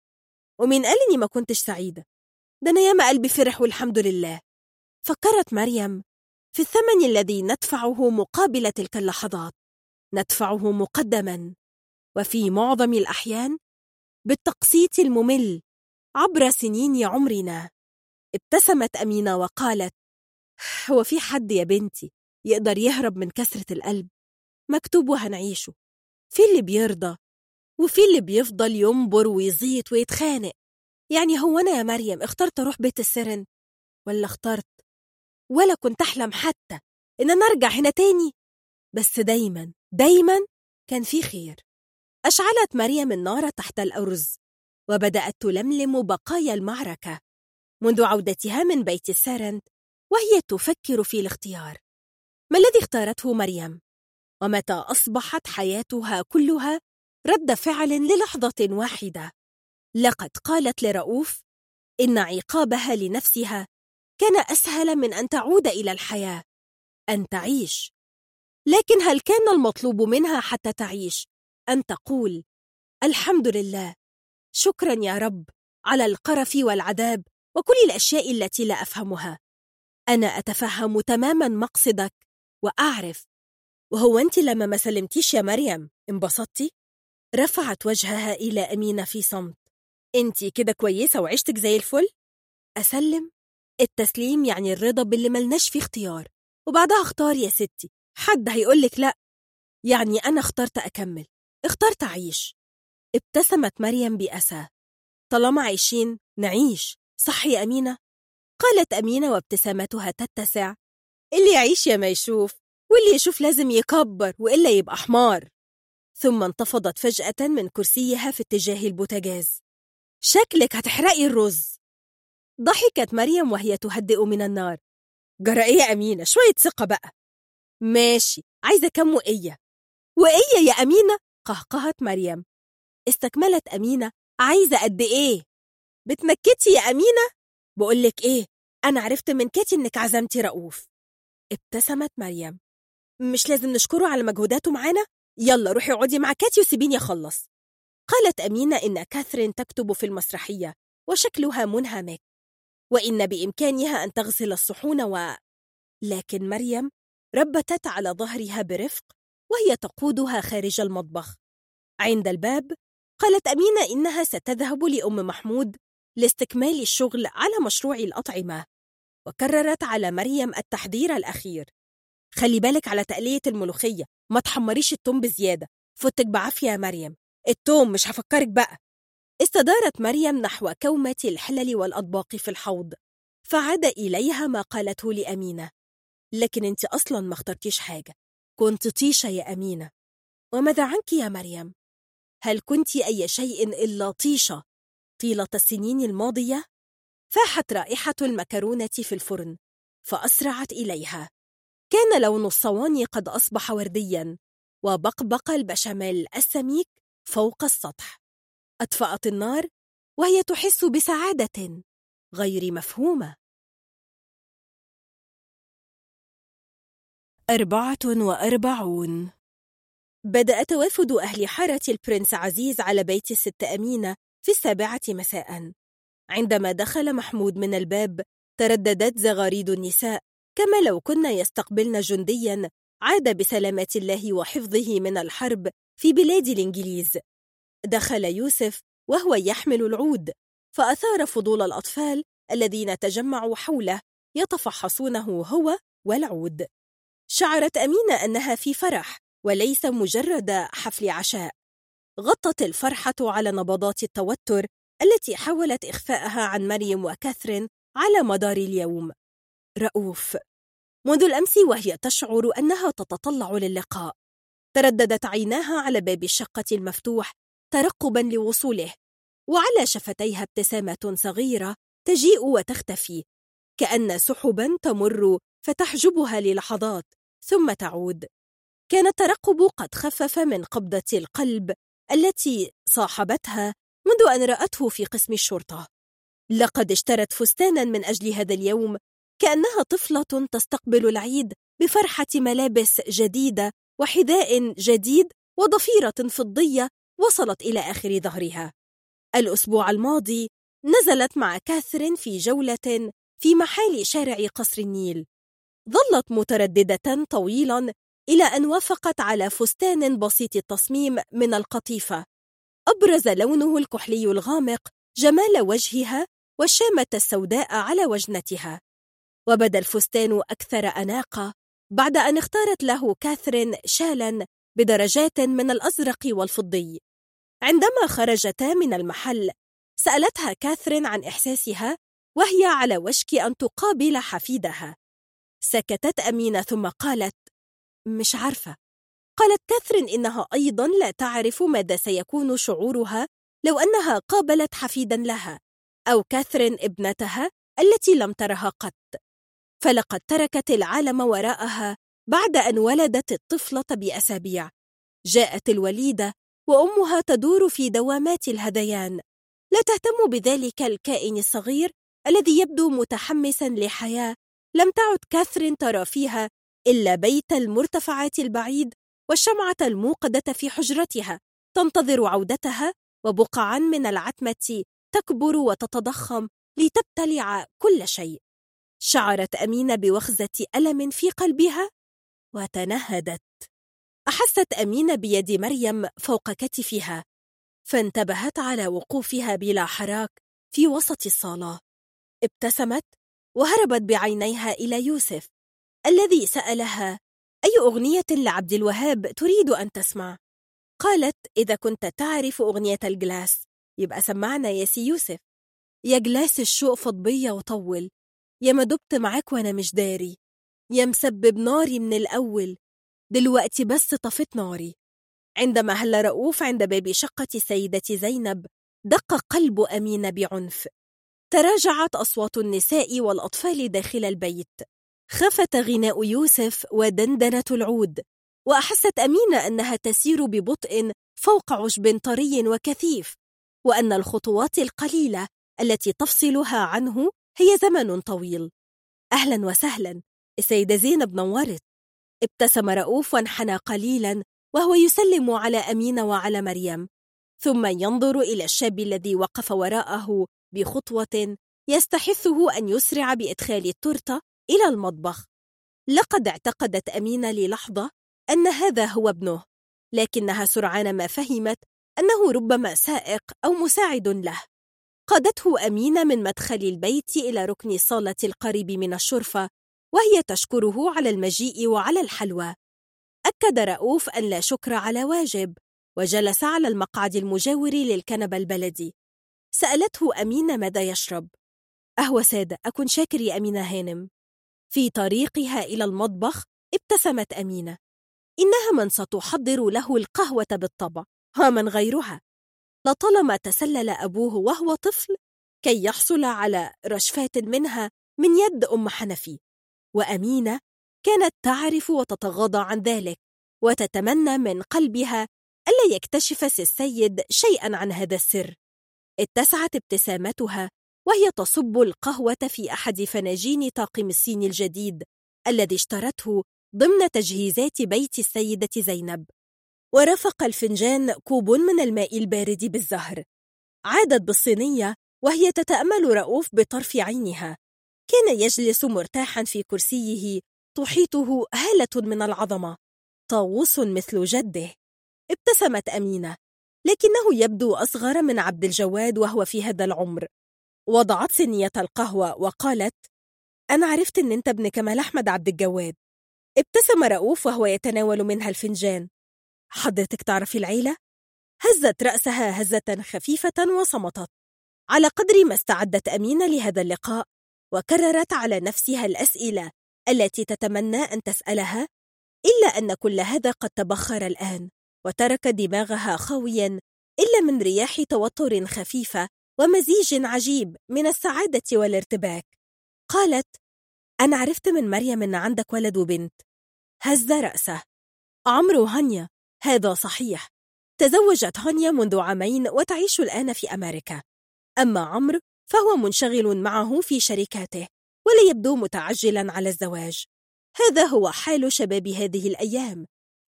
ومين قال إني ما كنتش سعيدة. ده أنا ياما قلبي فرح والحمد لله. فكرت مريم في الثمن الذي ندفعه مقابل تلك اللحظات. ندفعه مقدما. وفي معظم الأحيان بالتقسيط الممل عبر سنين عمرنا. ابتسمت أمينة وقالت هو في حد يا بنتي يقدر يهرب من كسرة القلب؟ مكتوب وهنعيشه. في اللي بيرضى وفي اللي بيفضل ينبر ويزيط ويتخانق. يعني هو أنا يا مريم اخترت أروح بيت السرن ولا اخترت ولا كنت أحلم حتى إن أنا أرجع هنا تاني؟ بس دايما دايما كان في خير. أشعلت مريم النار تحت الأرز وبدأت تلملم بقايا المعركة منذ عودتها من بيت السرند وهي تفكر في الاختيار. ما الذي اختارته مريم؟ ومتى أصبحت حياتها كلها رد فعل للحظة واحدة. لقد قالت لرؤوف إن عقابها لنفسها كان أسهل من أن تعود إلى الحياة أن تعيش. لكن هل كان المطلوب منها حتى تعيش؟ أن تقول الحمد لله شكرا يا رب على القرف والعذاب وكل الأشياء التي لا أفهمها. أنا أتفهم تماما مقصدك وأعرف وهو أنت لما ما سلمتيش يا مريم؟ انبسطتي؟ رفعت وجهها إلى أمينة في صمت. أنت كده كويسة وعشتك زي الفل؟ أسلم؟ التسليم يعني الرضا باللي ملناش فيه اختيار. وبعدها اختار يا ستي. حد هيقولك لأ. يعني أنا اخترت أكمل. اخترت أعيش. ابتسمت مريم بأسى. طالما عايشين نعيش. صح يا أمينة؟ قالت أمينة وابتسامتها تتسع. اللي يعيش يا ما يشوف واللي يشوف لازم يكبر وإلا يبقى حمار. ثم انتفضت فجأة من كرسيها في اتجاه البوتاجاز. شكلك هتحرقي الرز. ضحكت مريم وهي تهدئ من النار. جرى إيه يا أمينة؟ شوية ثقة بقى. ماشي عايزة كم وقية وقية يا أمينة؟ قهقهت مريم. استكملت أمينة. عايزة قد إيه؟ بتنكتي يا أمينة؟ بقولك إيه أنا عرفت من كاتي إنك عزمتي رؤوف. ابتسمت مريم. مش لازم نشكره على مجهوداته معانا؟ يلا روحي اقعدي مع كاتي وسيبيني أخلص قالت أمينة إن كاثرين تكتب في المسرحية وشكلها منهمك. وإن بإمكانها أن تغسل الصحون و... لكن مريم ربتت على ظهرها برفق وهي تقودها خارج المطبخ. عند الباب قالت أمينة إنها ستذهب لأم محمود لاستكمال الشغل على مشروع الأطعمة وكررت على مريم التحذير الأخير. خلي بالك على تقلية الملوخية ما تحمريش التوم بزيادة. فتك بعافية يا مريم. التوم مش هفكرك بقى. استدارت مريم نحو كومة الحلل والأطباق في الحوض فعاد إليها ما قالته لأمينة. لكن أنت أصلا ما اخترتيش حاجة. كنت طيشة يا أمينة. وماذا عنك يا مريم؟ هل كنت أي شيء إلا طيشة طيلة السنين الماضية؟ فاحت رائحة المكرونة في الفرن فأسرعت إليها. كان لون الصواني قد أصبح وردياً وبقبق البشاميل السميك فوق السطح. أطفأت النار وهي تحس بسعادة غير مفهومة. أربعة وأربعون. بدأ توافد أهل حارة البرنس عزيز على بيت الست أمينة في السابعة مساء. عندما دخل محمود من الباب ترددت زغاريد النساء كما لو كن يستقبلن جنديا عاد بسلامة الله وحفظه من الحرب في بلاد الإنجليز. دخل يوسف وهو يحمل العود فأثار فضول الأطفال الذين تجمعوا حوله يتفحصونه هو والعود. شعرت أمينة أنها في فرح وليس مجرد حفل عشاء. غطت الفرحة على نبضات التوتر التي حاولت إخفاءها عن مريم وكاثرين على مدار اليوم. رؤوف. منذ الأمس وهي تشعر أنها تتطلع للقاء. ترددت عيناها على باب الشقة المفتوح ترقبا لوصوله وعلى شفتيها ابتسامة صغيرة تجيء وتختفي. كأن سحبا تمر فتحجبها للحظات ثم تعود. كان الترقب قد خفف من قبضة القلب التي صاحبتها منذ أن رأته في قسم الشرطة. لقد اشترت فستانا من أجل هذا اليوم كأنها طفلة تستقبل العيد بفرحة ملابس جديدة وحذاء جديد وضفيرة فضية وصلت إلى آخر ظهرها. الأسبوع الماضي نزلت مع كاثرين في جولة في محال شارع قصر النيل. ظلت مترددة طويلا إلى أن وافقت على فستان بسيط التصميم من القطيفة. أبرز لونه الكحلي الغامق جمال وجهها والشامة السوداء على وجنتها. وبدأ الفستان أكثر أناقة بعد أن اختارت له كاثرين شالا بدرجات من الأزرق والفضي. عندما خرجتا من المحل سألتها كاثرين عن إحساسها وهي على وشك أن تقابل حفيدها. سكتت أمينة ثم قالت مش عارفة. قالت كاثرين إنها أيضا لا تعرف ماذا سيكون شعورها لو أنها قابلت حفيدا لها أو كاثرين ابنتها التي لم ترها قط. فلقد تركت العالم وراءها بعد أن ولدت الطفلة بأسابيع. جاءت الوليدة وأمها تدور في دوامات الهذيان لا تهتم بذلك الكائن الصغير الذي يبدو متحمسا لحياة. لم تعد كاثرين ترى فيها إلا بيت المرتفعات البعيد والشمعة الموقدة في حجرتها. تنتظر عودتها وبقعا من العتمة تكبر وتتضخم لتبتلع كل شيء. شعرت أمينة بوخزة ألم في قلبها وتنهدت. أحست أمينة بيد مريم فوق كتفها فانتبهت على وقوفها بلا حراك في وسط الصالة. ابتسمت وهربت بعينيها إلى يوسف الذي سألها أي أغنية لعبد الوهاب تريد أن تسمع؟ قالت إذا كنت تعرف أغنية الجلاس يبقى سمعنا يا سي يوسف. يا جلاس الشوق فضبية وطول يا ما دبت معاك وأنا مش داري. يا مسبب ناري من الأول. دلوقتي بس طفت ناري. عندما هل رؤوف عند باب شقة السيدة زينب دق قلب أمين بعنف. تراجعت أصوات النساء والأطفال داخل البيت. خفت غناء يوسف ودندنة العود. وأحست أمينة أنها تسير ببطء فوق عشب طري وكثيف. وأن الخطوات القليلة التي تفصلها عنه هي زمن طويل. أهلا وسهلا. السيدة زينب نورت. ابتسم رؤوف وانحنى قليلا وهو يسلم على أمينة وعلى مريم. ثم ينظر إلى الشاب الذي وقف وراءه بخطوة يستحثه أن يسرع بإدخال التورتة إلى المطبخ. لقد اعتقدت أمينة للحظة أن هذا هو ابنه لكنها سرعان ما فهمت أنه ربما سائق أو مساعد له. قادته أمينة من مدخل البيت إلى ركن الصالة القريب من الشرفة وهي تشكره على المجيء وعلى الحلوى. أكد رؤوف أن لا شكر على واجب وجلس على المقعد المجاور للكنبة البلدي. سألته أمينة ماذا يشرب. أهوى سادة أكن شاكر يا أمينة هانم. في طريقها إلى المطبخ ابتسمت أمينة. إنها من ستحضر له القهوة بالطبع. ها من غيرها. لطالما تسلل أبوه وهو طفل كي يحصل على رشفات منها من يد أم حنفي. وأمينة كانت تعرف وتتغاضى عن ذلك وتتمنى من قلبها ألا يكتشف سي السيد شيئا عن هذا السر. اتسعت ابتسامتها وهي تصب القهوة في أحد فناجين طاقم الصين الجديد الذي اشترته ضمن تجهيزات بيت السيدة زينب. ورافق الفنجان كوب من الماء البارد بالزهر. عادت بالصينية وهي تتأمل رؤوف بطرف عينها. كان يجلس مرتاحا في كرسيه تحيطه هالة من العظمة. طاووس مثل جده. ابتسمت أمينة. لكنه يبدو أصغر من عبد الجواد وهو في هذا العمر. وضعت سنية القهوة وقالت أنا عرفت إن أنت ابن كمال أحمد عبد الجواد. ابتسم رؤوف وهو يتناول منها الفنجان. حضرتك تعرفي العيلة؟ هزت رأسها هزة خفيفة وصمتت. على قدر ما استعدت أمينة لهذا اللقاء وكررت على نفسها الأسئلة التي تتمنى أن تسألها إلا أن كل هذا قد تبخر الآن وترك دماغها خاويا إلا من رياح توتر خفيفة ومزيج عجيب من السعادة والارتباك. قالت أنا عرفت من مريم أن عندك ولد وبنت. هز رأسه. عمرو هانيا هذا صحيح. تزوجت هانيا منذ عامين وتعيش الآن في أمريكا. أما عمرو فهو منشغل معه في شركاته ولا يبدو متعجلا على الزواج. هذا هو حال شباب هذه الأيام.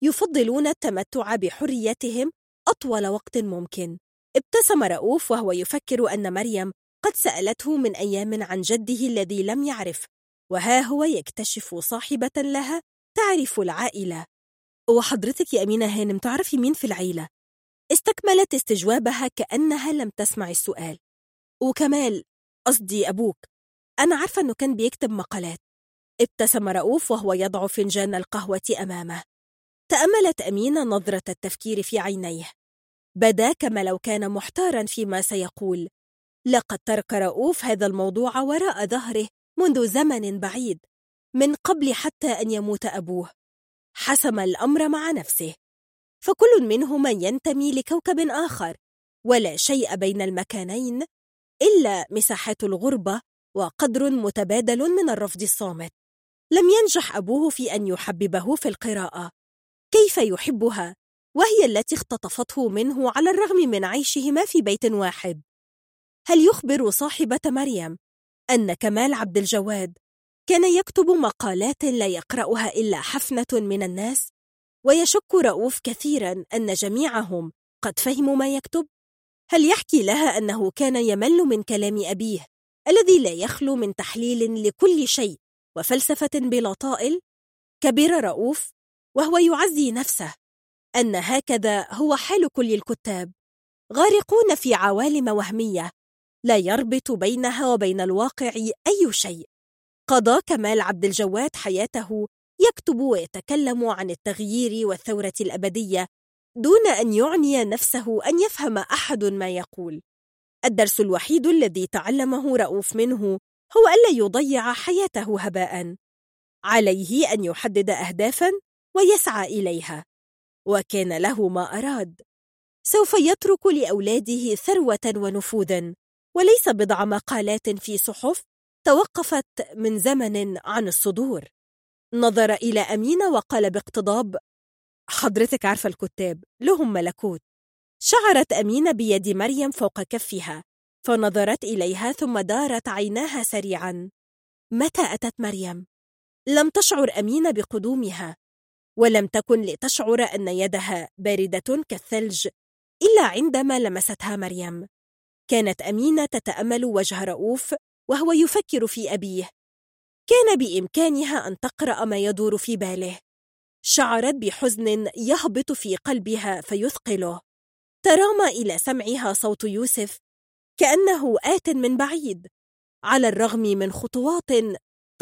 يفضلون التمتع بحريتهم أطول وقت ممكن. ابتسم رؤوف وهو يفكر أن مريم قد سألته من أيام عن جده الذي لم يعرف وها هو يكتشف صاحبة لها تعرف العائلة. وحضرتك يا أمينة هانم تعرفي مين في العيلة؟ استكملت استجوابها كأنها لم تسمع السؤال. وكمال قصدي أبوك أنا عارفة أنه كان بيكتب مقالات. ابتسم رؤوف وهو يضع فنجان القهوة أمامه. تأملت أمينة نظرة التفكير في عينيه. بدا كما لو كان محتارا فيما سيقول. لقد ترك رؤوف هذا الموضوع وراء ظهره منذ زمن بعيد من قبل حتى أن يموت أبوه. حسم الأمر مع نفسه. فكل منهما ينتمي لكوكب آخر ولا شيء بين المكانين إلا مساحات الغربة وقدر متبادل من الرفض الصامت. لم ينجح أبوه في أن يحببه في القراءة. كيف يحبها؟ وهي التي اختطفته منه على الرغم من عيشهما في بيت واحد. هل يخبر صاحبة مريم أن كمال عبد الجواد كان يكتب مقالات لا يقرأها إلا حفنة من الناس ويشك رؤوف كثيرا أن جميعهم قد فهموا ما يكتب. هل يحكي لها أنه كان يمل من كلام أبيه الذي لا يخلو من تحليل لكل شيء وفلسفة بلا طائل؟ كبر رؤوف وهو يعزي نفسه أن هكذا هو حال كل الكتاب. غارقون في عوالم وهمية لا يربط بينها وبين الواقع أي شيء. قضى كمال عبد الجواد حياته يكتب ويتكلم عن التغيير والثورة الأبدية دون أن يعني نفسه أن يفهم أحد ما يقول. الدرس الوحيد الذي تعلمه رؤوف منه هو ألا يضيع حياته هباء. عليه أن يحدد أهدافا ويسعى إليها. وكان له ما أراد. سوف يترك لأولاده ثروة ونفوذا وليس بضع مقالات في صحف توقفت من زمن عن الصدور. نظر إلى أمينة وقال باقتضاب حضرتك عارفة الكتاب لهم ملكوت. شعرت أمينة بيد مريم فوق كفها فنظرت إليها ثم دارت عيناها سريعا. متى أتت مريم؟ لم تشعر أمينة بقدومها ولم تكن لتشعر أن يدها باردة كالثلج إلا عندما لمستها مريم. كانت أمينة تتأمل وجه رؤوف وهو يفكر في أبيه. كان بإمكانها أن تقرأ ما يدور في باله. شعرت بحزن يهبط في قلبها فيثقله. ترامى إلى سمعها صوت يوسف كأنه آت من بعيد على الرغم من خطوات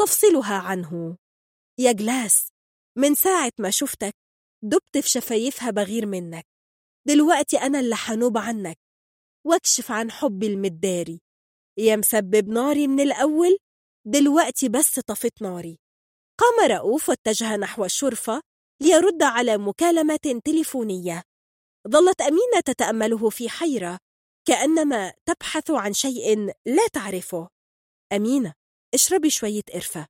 تفصلها عنه. يا جلاس من ساعة ما شفتك دبت في شفايفها بغير منك. دلوقتي أنا اللي حنوب عنك. واكشف عن حبي المداري. يا مسبب ناري من الأول دلوقتي بس طفت ناري. قام رؤوف واتجه نحو الشرفة ليرد على مكالمة تليفونية. ظلت أمينة تتأمله في حيرة كأنما تبحث عن شيء لا تعرفه. أمينة اشربي شوية قرفة.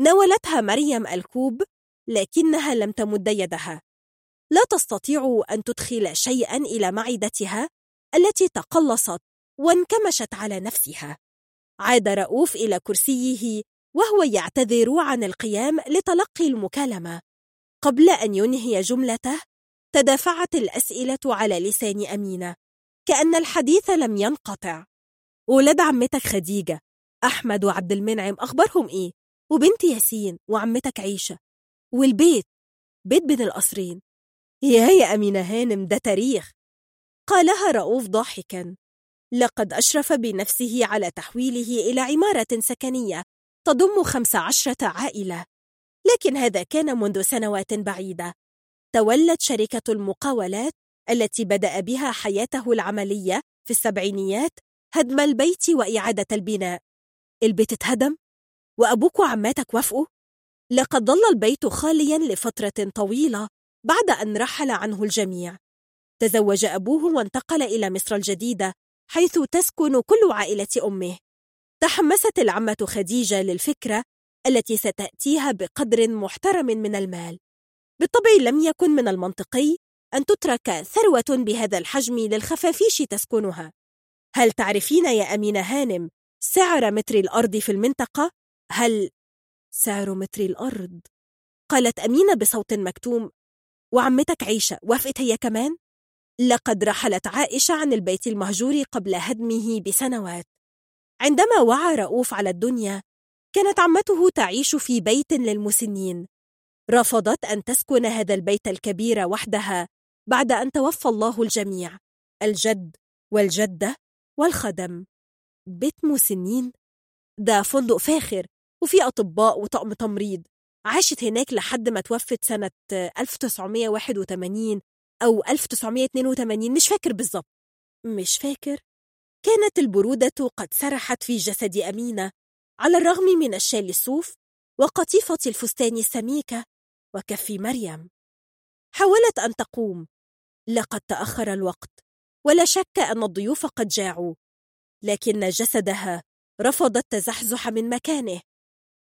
ناولتها مريم الكوب لكنها لم تمد يدها. لا تستطيع أن تدخل شيئا إلى معدتها التي تقلصت وانكمشت على نفسها. عاد رؤوف إلى كرسيه وهو يعتذر عن القيام لتلقي المكالمة. قبل أن ينهي جملته تدافعت الأسئلة على لسان أمينة كأن الحديث لم ينقطع. ولاد عمتك خديجة أحمد وعبد المنعم أخبارهم إيه؟ وبنت ياسين وعمتك عيشة. والبيت؟ بيت بين القصرين. يا يا أمينة هانم ده تاريخ. قالها رؤوف ضاحكا. لقد أشرف بنفسه على تحويله إلى عمارة سكنية تضم خمس عشرة عائلة لكن هذا كان منذ سنوات بعيدة تولت شركة المقاولات التي بدأ بها حياته العملية في السبعينيات هدم البيت وإعادة البناء البيت اتهدم؟ وأبوك وعماتك وافقوا؟ لقد ظل البيت خاليا لفترة طويلة بعد أن رحل عنه الجميع تزوج أبوه وانتقل إلى مصر الجديدة حيث تسكن كل عائلة أمه تحمست العمة خديجة للفكرة التي ستأتيها بقدر محترم من المال بالطبع لم يكن من المنطقي أن تترك ثروة بهذا الحجم للخفافيش تسكنها هل تعرفين يا أمينة هانم سعر متر الأرض في المنطقة؟ هل سعر متر الأرض؟ قالت أمينة بصوت مكتوم وعمتك عيشة وافقت هي كمان؟ لقد رحلت عائشة عن البيت المهجور قبل هدمه بسنوات. عندما وعى رؤوف على الدنيا كانت عمته تعيش في بيت للمسنين. رفضت أن تسكن هذا البيت الكبير وحدها بعد أن توفى الله الجميع الجد والجدة والخدم. بيت مسنين؟ ده فندق فاخر وفي أطباء وطقم تمريض. عاشت هناك لحد ما توفت سنة 1981 أو 1982 مش فاكر بالظبط مش فاكر. كانت البرودة قد سرحت في جسد أمينة على الرغم من الشال الصوف وقطيفة الفستان السميكة وكف مريم. حاولت أن تقوم. لقد تأخر الوقت. ولا شك أن الضيوف قد جاعوا. لكن جسدها رفض التزحزح من مكانه.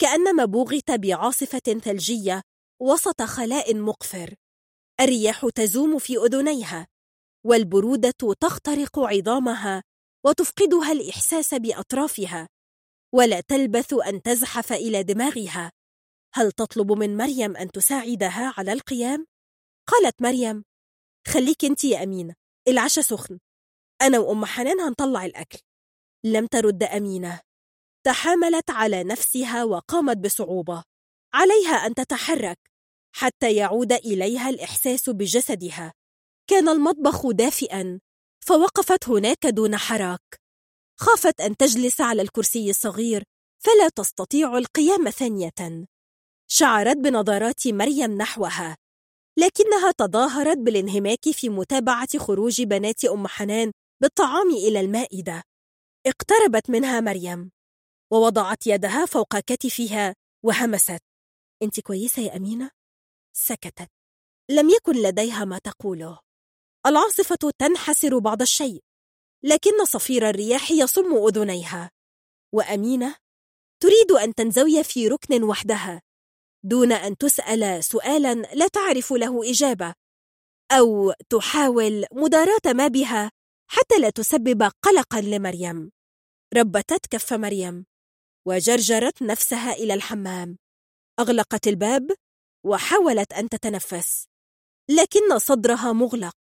كأنما بوغت بعاصفة ثلجية وسط خلاء مقفر. الرياح تزوم في أذنيها والبرودة تخترق عظامها وتفقدها الإحساس بأطرافها ولا تلبث أن تزحف إلى دماغها. هل تطلب من مريم أن تساعدها على القيام؟ قالت مريم خليك أنت يا أمينة العشاء سخن أنا وأم حنان هنطلع الأكل. لم ترد أمينة. تحاملت على نفسها وقامت بصعوبة عليها أن تتحرك. حتى يعود إليها الإحساس بجسدها. كان المطبخ دافئا فوقفت هناك دون حراك. خافت أن تجلس على الكرسي الصغير فلا تستطيع القيام ثانية. شعرت بنظرات مريم نحوها لكنها تظاهرت بالانهماك في متابعة خروج بنات أم حنان بالطعام إلى المائدة. اقتربت منها مريم ووضعت يدها فوق كتفها وهمست. أنت كويسة يا أمينة؟ سكتت. لم يكن لديها ما تقوله. العاصفة تنحسر بعض الشيء لكن صفير الرياح يصم أذنيها. وأمينة تريد أن تنزوي في ركن وحدها دون أن تسأل سؤالا لا تعرف له إجابة أو تحاول مداراة ما بها حتى لا تسبب قلقا لمريم. ربتت كف مريم وجرجرت نفسها إلى الحمام. أغلقت الباب وحاولت أن تتنفس لكن صدرها مغلق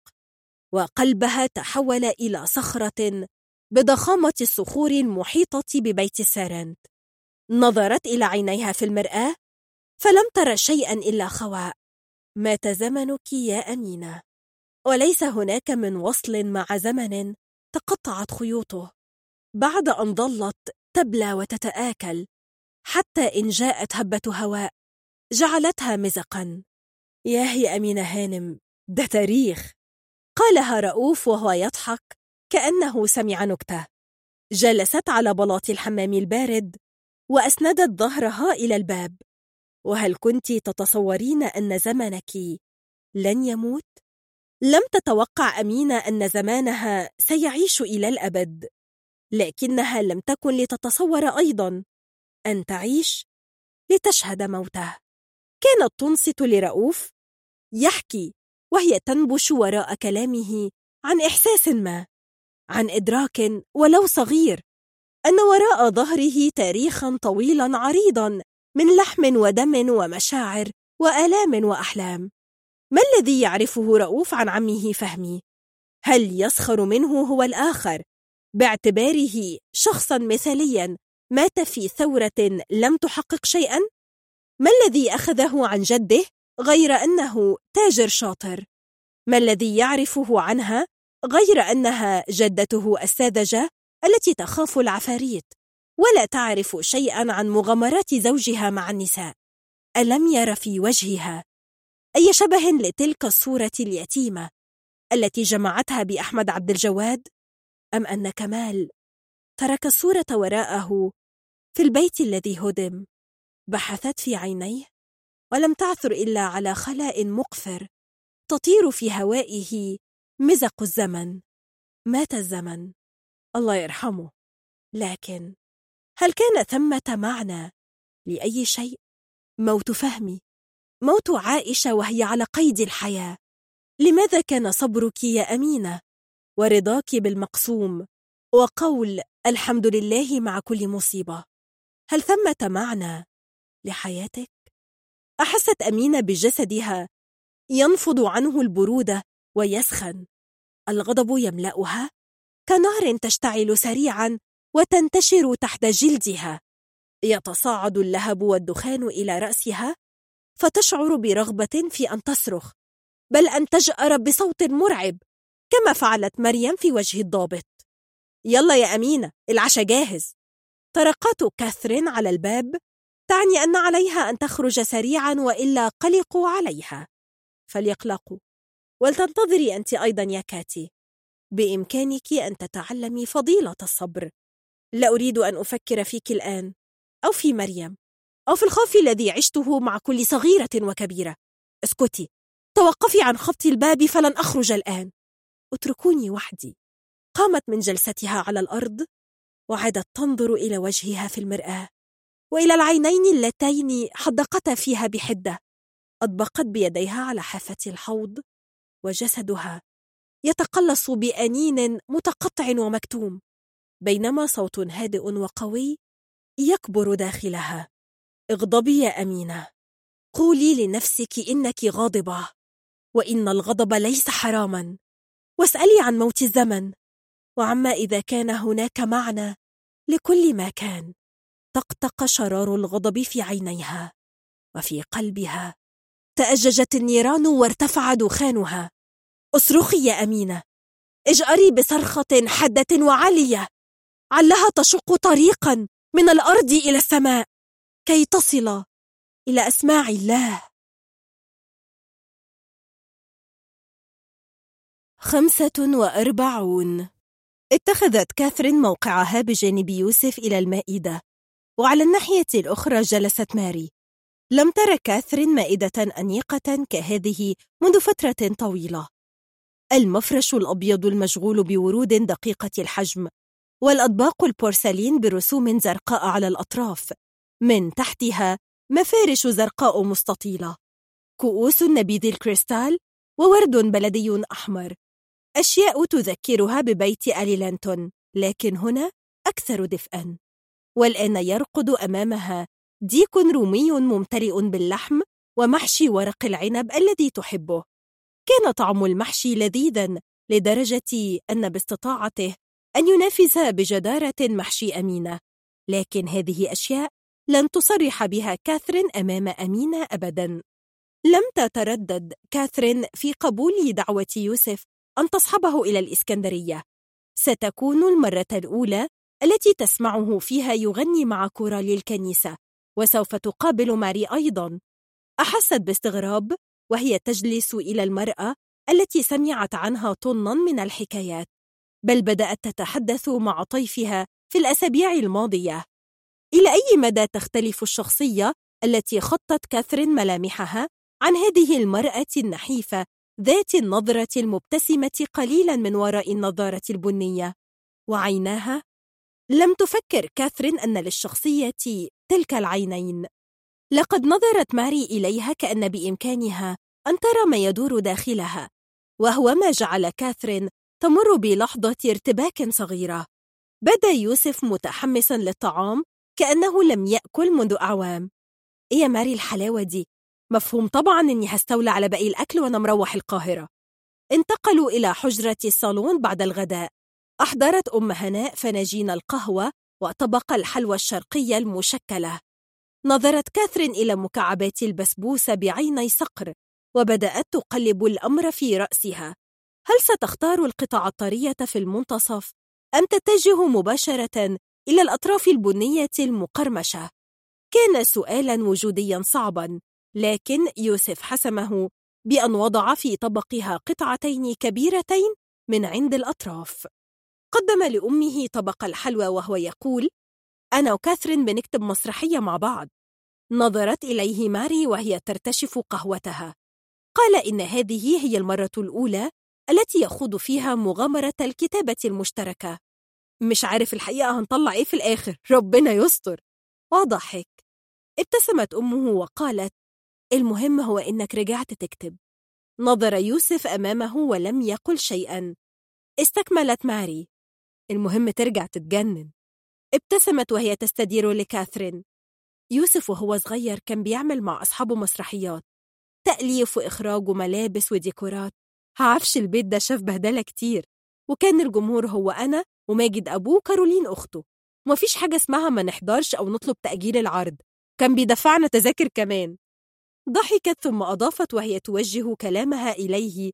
وقلبها تحول إلى صخرة بضخامة الصخور المحيطة ببيت سارنت. نظرت إلى عينيها في المرآة فلم تر شيئا إلا خواء. مات زمنك يا أمينة. وليس هناك من وصل مع زمن تقطعت خيوطه. بعد أن ظلت تبلى وتتآكل حتى إن جاءت هبة هواء. جعلتها مزقا. ياه يا أمينة هانم ده تاريخ. قالها رؤوف وهو يضحك كأنه سمع نكتة. جلست على بلاط الحمام البارد وأسندت ظهرها إلى الباب. وهل كنت تتصورين أن زمنك لن يموت؟ لم تتوقع أمينة أن زمانها سيعيش إلى الأبد لكنها لم تكن لتتصور أيضا. أن تعيش لتشهد موته. كانت تنصت لرؤوف يحكي وهي تنبش وراء كلامه عن إحساس ما عن إدراك ولو صغير أن وراء ظهره تاريخا طويلا عريضا من لحم ودم ومشاعر وآلام وأحلام ما الذي يعرفه رؤوف عن عمه فهمي؟ هل يسخر منه هو الآخر باعتباره شخصا مثاليا مات في ثورة لم تحقق شيئا؟ ما الذي أخذه عن جده غير أنه تاجر شاطر؟ ما الذي يعرفه عنها غير أنها جدته الساذجة التي تخاف العفاريت؟ ولا تعرف شيئا عن مغامرات زوجها مع النساء. ألم ير في وجهها؟ أي شبه لتلك الصورة اليتيمة التي جمعتها بأحمد عبد الجواد؟ أم أن كمال ترك الصورة وراءه في البيت الذي هدم؟ بحثت في عينيه ولم تعثر إلا على خلاء مقفر تطير في هوائه مزق الزمن. مات الزمن. الله يرحمه. لكن هل كان ثمة معنى لأي شيء؟ موت فهمي. موت عائشة وهي على قيد الحياة. لماذا كان صبرك يا أمينة؟ ورضاك بالمقسوم. وقول الحمد لله مع كل مصيبة. هل ثمة معنى لحياتك؟ أحست أمينة بجسدها ينفض عنه البرودة ويسخن. الغضب يملأها؟ كنار تشتعل سريعا وتنتشر تحت جلدها. يتصاعد اللهب والدخان إلى رأسها؟ فتشعر برغبة في أن تصرخ. بل أن تجأر بصوت مرعب كما فعلت مريم في وجه الضابط. يلا يا أمينة العشاء جاهز. طرقات كاثرين على الباب. تعني أن عليها أن تخرج سريعا وإلا قلقوا عليها. فليقلقوا. ولتنتظري أنت أيضا يا كاتي. بإمكانك أن تتعلمي فضيلة الصبر. لا أريد أن أفكر فيك الآن. أو في مريم. أو في الخوف الذي عشته مع كل صغيرة وكبيرة. اسكتي. توقفي عن خبط الباب فلن أخرج الآن. اتركوني وحدي. قامت من جلستها على الأرض. وعادت تنظر إلى وجهها في المرآة. وإلى العينين اللتين حدقتا فيها بحدة. أطبقت بيديها على حافة الحوض وجسدها. يتقلص بأنين متقطع ومكتوم بينما صوت هادئ وقوي يكبر داخلها. اغضبي يا أمينة. قولي لنفسك إنك غاضبة وإن الغضب ليس حراما. واسألي عن موت الزمن وعما إذا كان هناك معنى لكل ما كان. طقطق شرار الغضب في عينيها وفي قلبها تأججت النيران وارتفع دخانها. أصرخي يا أمينة اجأري بصرخة حادة وعالية. علها تشق طريقا من الأرض إلى السماء كي تصل إلى أسماع الله. خمسة وأربعون. اتخذت كاثرين موقعها بجانب يوسف إلى المائدة. وعلى الناحية الأخرى جلست ماري. لم تر كاثرين مائدة أنيقة كهذه منذ فترة طويلة. المفرش الأبيض المشغول بورود دقيقة الحجم والأطباق البورسلين برسوم زرقاء على الأطراف. من تحتها مفارش زرقاء مستطيلة. كؤوس نبيذ الكريستال وورد بلدي أحمر. أشياء تذكرها ببيت ألي لانتون لكن هنا أكثر دفئا. والآن يرقد أمامها. ديك رومي ممتلئ باللحم ومحشي ورق العنب الذي تحبه. كان طعم المحشي لذيذا لدرجة أن باستطاعته أن ينافس بجدارة محشي أمينة. لكن هذه أشياء لن تصرح بها كاثرين أمام أمينة أبدا. لم تتردد كاثرين في قبول دعوة يوسف أن تصحبه إلى الإسكندرية. ستكون المرة الأولى التي تسمعه فيها يغني مع كورال الكنيسة وسوف تقابل ماري أيضا. أحست باستغراب وهي تجلس إلى المرأة التي سمعت عنها طنا من الحكايات. بل بدأت تتحدث مع طيفها في الأسابيع الماضية. إلى أي مدى تختلف الشخصية التي خطت كاثرين ملامحها عن هذه المرأة النحيفة ذات النظرة المبتسمة قليلا من وراء النظارة البنية؟ وعيناها؟ لم تفكر كاثرين أن للشخصية تلك العينين. لقد نظرت ماري إليها كأن بإمكانها أن ترى ما يدور داخلها وهو ما جعل كاثرين تمر بلحظة ارتباك صغيرة. بدأ يوسف متحمسا للطعام كأنه لم يأكل منذ أعوام. إيه يا ماري الحلاوة دي؟ مفهوم طبعا إني هستولى على باقي الأكل وأنا مروح القاهرة. انتقلوا إلى حجرة الصالون بعد الغداء. أحضرت أم هناء فناجين القهوة وطبق الحلوى الشرقية المشكلة. نظرت كاثرين إلى مكعبات البسبوسة بعيني صقر وبدأت تقلب الأمر في رأسها. هل ستختار القطع الطرية في المنتصف؟ أم تتجه مباشرة إلى الأطراف البنية المقرمشة؟ كان سؤالا وجوديا صعبا لكن يوسف حسمه بأن وضع في طبقها قطعتين كبيرتين من عند الأطراف. قدم لأمه طبق الحلوى وهو يقول أنا وكاثرين بنكتب مسرحية مع بعض. نظرت إليه ماري وهي ترتشف قهوتها. قال إن هذه هي المرة الأولى التي يخوض فيها مغامرة الكتابة المشتركة. مش عارف الحقيقة هنطلع إيه في الآخر ربنا يستر. وضحك ابتسمت أمه وقالت المهم هو إنك رجعت تكتب. نظر يوسف أمامه ولم يقل شيئا. استكملت ماري. المهم ترجع تتجنن. ابتسمت وهي تستدير لكاثرين. يوسف وهو صغير كان بيعمل مع أصحابه مسرحيات. تأليف وإخراج وملابس وديكورات. عفش البيت ده شاف بهدلة كتير. وكان الجمهور هو أنا وماجد أبوه وكارولين أخته. ومفيش حاجة اسمها ما نحضرش أو نطلب تأجيل العرض. كان بيدفعنا تذاكر كمان. ضحكت ثم أضافت وهي توجه كلامها إليه.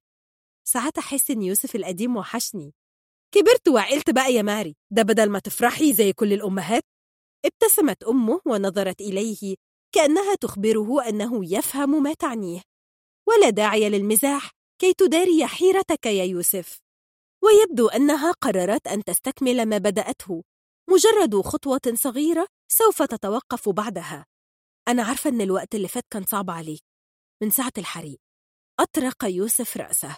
ساعات أحس إن يوسف القديم وحشني. كبرت وعقلت بقى يا ماري ده بدل ما تفرحي زي كل الأمهات. ابتسمت أمه ونظرت إليه كأنها تخبره أنه يفهم ما تعنيه. ولا داعي للمزاح كي تداري حيرتك يا يوسف. ويبدو أنها قررت أن تستكمل ما بدأته مجرد خطوة صغيرة سوف تتوقف بعدها. أنا عارفة أن الوقت اللي فات كان صعب عليك. من ساعة الحريق أطرق يوسف رأسه.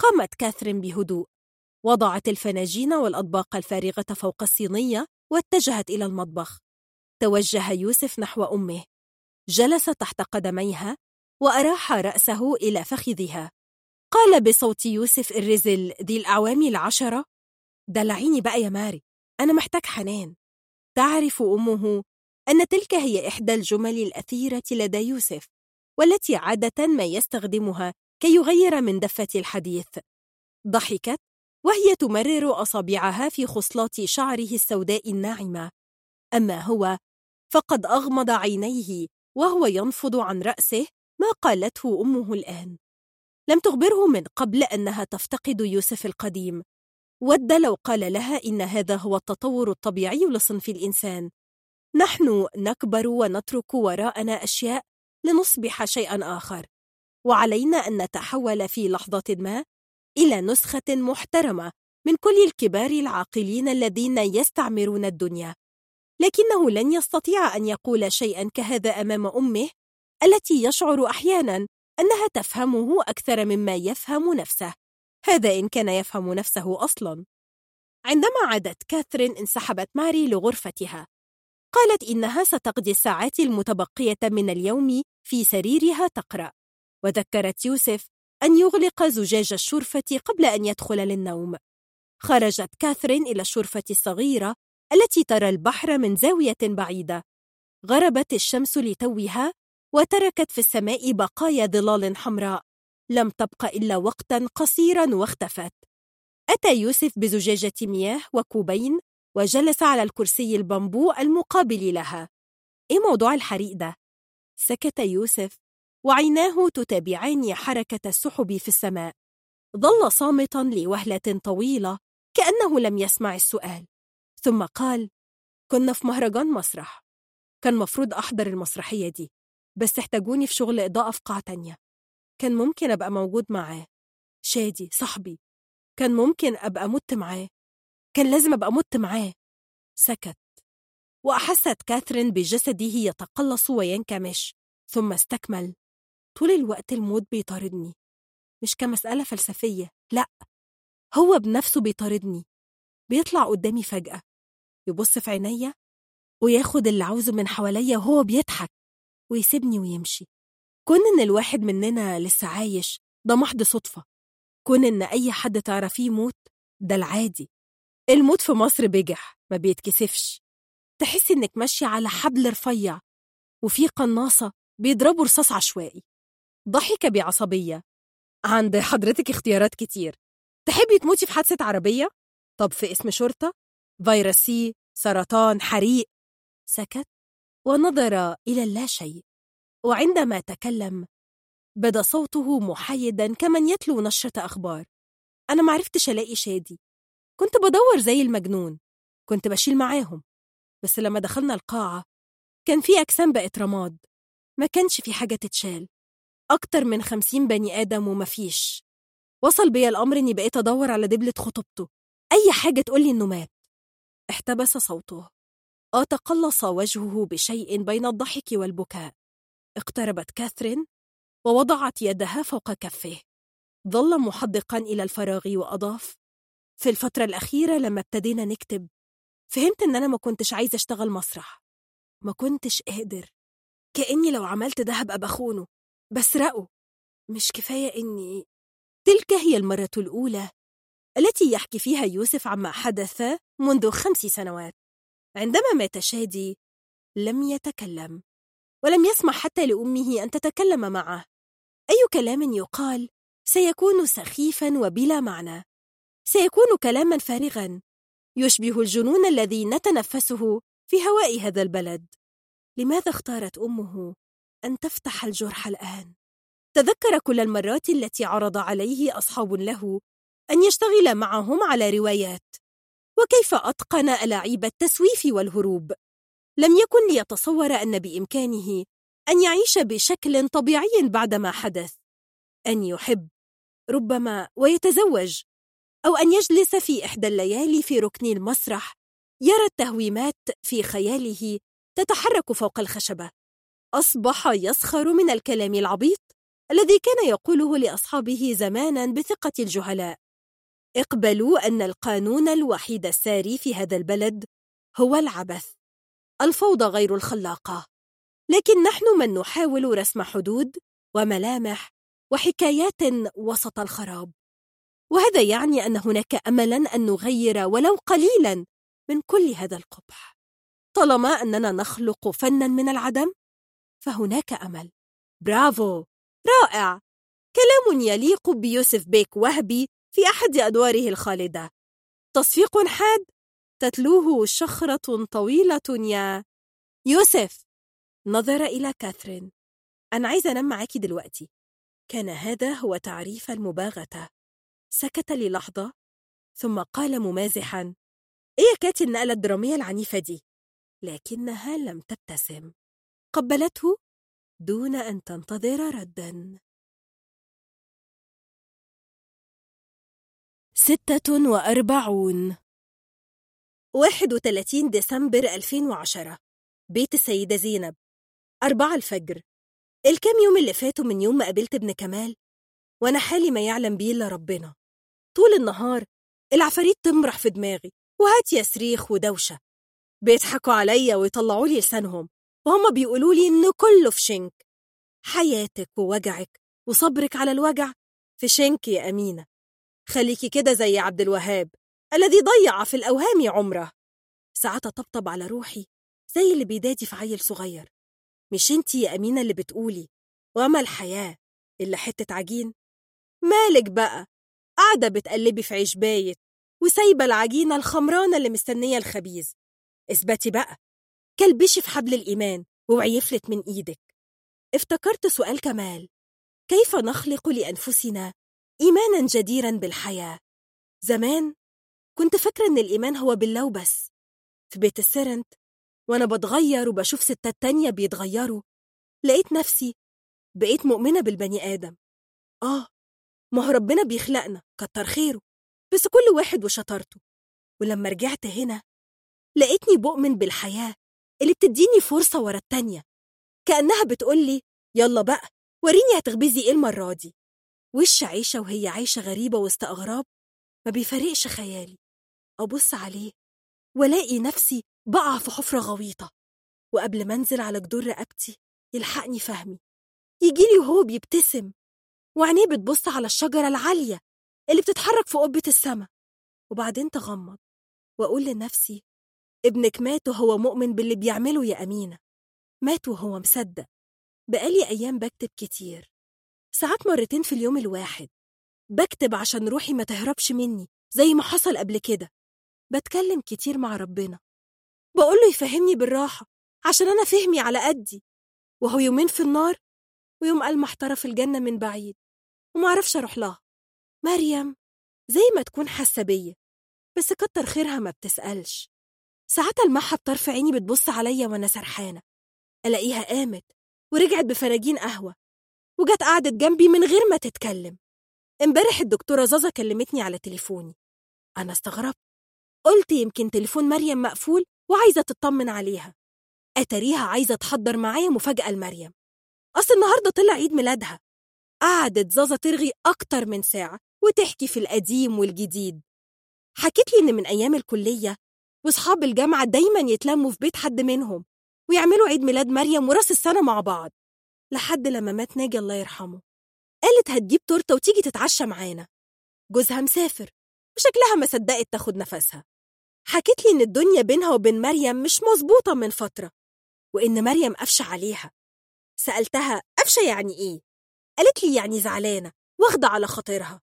قامت كاثرين بهدوء. وضعت الفناجين والأطباق الفارغة فوق الصينية واتجهت إلى المطبخ. توجه يوسف نحو أمه. جلس تحت قدميها وأراح رأسه إلى فخذها. قال بصوت يوسف الرزل ذي الأعوام العشرة. دلعيني بقى يا ماري أنا محتاج حنان. تعرف أمه أن تلك هي إحدى الجمل الأثيرة لدى يوسف والتي عادة ما يستخدمها كي يغير من دفة الحديث. ضحكت وهي تمرر أصابعها في خصلات شعره السوداء الناعمة. أما هو فقد أغمض عينيه وهو ينفض عن رأسه ما قالته أمه الآن. لم تخبره من قبل أنها تفتقد يوسف القديم. ود لو قال لها إن هذا هو التطور الطبيعي لصنف الإنسان. نحن نكبر ونترك وراءنا أشياء لنصبح شيئا آخر. وعلينا أن نتحول في لحظة ما إلى نسخة محترمة من كل الكبار العاقلين الذين يستعمرون الدنيا. لكنه لن يستطيع أن يقول شيئا كهذا أمام أمه التي يشعر أحيانا أنها تفهمه أكثر مما يفهم نفسه. هذا إن كان يفهم نفسه أصلا. عندما عادت كاثرين انسحبت ماري لغرفتها قالت إنها ستقضي الساعات المتبقية من اليوم في سريرها تقرأ. وذكرت يوسف أن يغلق زجاج الشرفة قبل أن يدخل للنوم. خرجت كاثرين إلى الشرفة الصغيرة التي ترى البحر من زاوية بعيدة. غربت الشمس لتوها وتركت في السماء بقايا ظلال حمراء. لم تبق إلا وقتا قصيرا واختفت. أتى يوسف بزجاجة مياه وكوبين وجلس على الكرسي البامبو المقابل لها. إيه موضوع الحريق ده؟ سكت يوسف وعيناه تتابعان حركة السحب في السماء. ظل صامتا لوهلة طويلة كأنه لم يسمع السؤال. ثم قال كنا في مهرجان مسرح. كان مفروض أحضر المسرحية دي بس احتاجوني في شغل إضاءة في قاعة تانية. كان ممكن أبقى موجود معاه. شادي صاحبي. كان ممكن أبقى مت معاه. كان لازم أبقى مت معاه. سكت. وأحست كاثرين بجسده يتقلص وينكمش. ثم استكمل. طول الوقت الموت بيطاردني. مش كمسألة فلسفية لأ هو بنفسه بيطاردني. بيطلع قدامي فجأة يبص في عينيا وياخد اللي عاوزه من حواليا وهو بيضحك ويسيبني ويمشي. كون إن الواحد مننا لسه عايش ده محض صدفة. كون إن أي حد تعرفيه يموت ده العادي. الموت في مصر بجح ما بيتكسفش. تحس إنك ماشية على حبل رفيع وفي قناصة بيضربوا رصاص عشوائي. ضحك بعصبية. عند حضرتك اختيارات كتير. تحبي تموتي في حادثة عربية؟ طب في اسم شرطة؟ فيروس سي سرطان حريق؟ سكت. ونظر إلى اللاشيء وعندما تكلم بدا صوته محايدا كمن يتلو نشرة أخبار. أنا معرفتش ألاقي شادي. كنت بدور زي المجنون. كنت بشيل معاهم. بس لما دخلنا القاعة كان في أجسام بقت رماد. ما كانش في حاجة تتشال. أكتر من خمسين بني آدم ومفيش وصل بيا الأمر إني بقيت أدور على دبلة خطوبته أي حاجة تقولي إنه مات. احتبس صوته. أتقلص وجهه بشيء بين الضحك والبكاء. اقتربت كاثرين ووضعت يدها فوق كفه ظل محدقا إلى الفراغ وأضاف في الفترة الأخيرة لما ابتدينا نكتب فهمت إن أنا ما كنتش عايزة أشتغل مسرح. ما كنتش قادر. كأني لو عملت ده هبقى بخونه بسرقه. مش كفاية إني تلك هي المرة الأولى التي يحكي فيها يوسف عما حدث منذ خمس سنوات. عندما مات شادي لم يتكلم ولم يسمح حتى لأمه أن تتكلم معه. أي كلام يقال سيكون سخيفا وبلا معنى. سيكون كلاما فارغا. يشبه الجنون الذي نتنفسه في هواء هذا البلد. لماذا اختارت أمه أن تفتح الجرح الآن؟ تذكر كل المرات التي عرض عليه أصحاب له أن يشتغل معهم على روايات. وكيف أتقن ألاعيب التسويف والهروب؟ لم يكن ليتصور أن بإمكانه أن يعيش بشكل طبيعي بعدما حدث. أن يحب ربما ويتزوج أو أن يجلس في إحدى الليالي في ركن المسرح يرى التهويمات في خياله تتحرك فوق الخشبة. أصبح يسخر من الكلام العبيط الذي كان يقوله لأصحابه زمانا بثقة الجهلاء. اقبلوا أن القانون الوحيد الساري في هذا البلد هو العبث الفوضى غير الخلاقة. لكن نحن من نحاول رسم حدود وملامح وحكايات وسط الخراب. وهذا يعني أن هناك أملا أن نغير ولو قليلا من كل هذا القبح. طالما أننا نخلق فنا من العدم فهناك أمل. برافو! رائع! كلام يليق بيوسف بيك وهبي في أحد أدواره الخالدة. تصفيق حاد تتلوه شخرة طويلة يا يوسف! نظر إلى كاثرين. أنا عايزة أنام معاكي دلوقتي. كان هذا هو تعريف المباغتة. سكت للحظة ثم قال ممازحا إيه كاتي النقلة الدرامية العنيفة دي؟ لكنها لم تبتسم. قبلته دون أن تنتظر ردا. ستة وأربعون. واحد وثلاثين ديسمبر 2010 بيت السيدة زينب. أربعة الفجر. الكام يوم اللي فاتوا من يوم ما قابلت ابن كمال؟ وأنا حالي ما يعلم بيه إلا ربنا. طول النهار العفاريت تمرح في دماغي. وهات يا صريخ ودوشة. بيضحكوا عليا ويطلعوا لي لسانهم. وهما بيقولوا لي إن كله في شنك. حياتك ووجعك وصبرك على الوجع في شنك يا أمينة. خليكي كده زي عبد الوهاب الذي ضيع في الأوهام عمره. ساعات أطبطب على روحي زي اللي بيدادي في عيل صغير. مش انتي يا أمينة اللي بتقولي؟ وما الحياة إلا حتة عجين؟ مالك بقى؟ قاعدة بتقلبي في عيش بايت وسايبة العجينة الخمرانة اللي مستنية الخبيز. اثبتي بقى كلبشي في حبل الإيمان ووعي يفلت من إيدك. افتكرت سؤال كمال كيف نخلق لأنفسنا إيمانا جديرا بالحياة؟ زمان كنت فاكرة إن الإيمان هو بالله وبس في بيت السرنت وأنا بتغير وبشوف ستات تانية بيتغيروا لقيت نفسي بقيت مؤمنة بالبني آدم. آه ما هو ربنا بيخلقنا كتر خيره بس كل واحد وشطارته. ولما رجعت هنا لقيتني بؤمن بالحياة اللي بتديني فرصة ورا التانية. كأنها بتقولي يلا بقى وريني هتخبزي إيه المرة دي. وش عيشة وهي عايشة غريبة وسط أغراب؟ ما بيفارقش خيالي. أبص عليه ولاقي نفسي بقع في حفرة غويطة. وقبل ما أنزل على جدور رقبتي يلحقني فهمي. يجيلي وهو بيبتسم وعينيه بتبص على الشجرة العالية اللي بتتحرك في قبة السما. وبعدين تغمض وأقول لنفسي ابنك مات وهو مؤمن باللي بيعمله يا أمينة. مات وهو مصدق. بقالي أيام بكتب كتير. ساعات مرتين في اليوم الواحد. بكتب عشان روحي ما تهربش مني زي ما حصل قبل كده. بتكلم كتير مع ربنا. بقوله يفهمني بالراحة عشان أنا فهمي على قدي. وهو يومين في النار ويوم قال محترة في الجنة من بعيد. ومعرفش أروح لها. مريم زي ما تكون حاسة بيا بس كتر خيرها ما بتسألش. ساعات المعها بطرف عيني بتبص عليا وأنا سرحانة. ألاقيها قامت ورجعت بفراجين قهوة وجت قعدت جنبي من غير ما تتكلم. امبارح الدكتورة زازا كلمتني على تليفوني. أنا استغربت. قلت يمكن تليفون مريم مقفول وعايزة تطمن عليها. أتريها عايزة تحضر معايا مفاجأة لمريم. أصل النهاردة طلع عيد ميلادها. قعدت زازا ترغي أكتر من ساعة وتحكي في القديم والجديد. حكيت لي إن من أيام الكلية وصحاب الجامعة دايما يتلموا في بيت حد منهم ويعملوا عيد ميلاد مريم وراس السنة مع بعض لحد لما مات ناجي الله يرحمه. قالت هتجيب تورتة وتيجي تتعشى معانا. جوزها مسافر وشكلها ما صدقت تاخد نفسها. حكيت لي إن الدنيا بينها وبين مريم مش مظبوطة من فترة وإن مريم قفشة عليها. سألتها قفشة يعني إيه؟ قالت لي يعني زعلانة واخدة على خاطرها.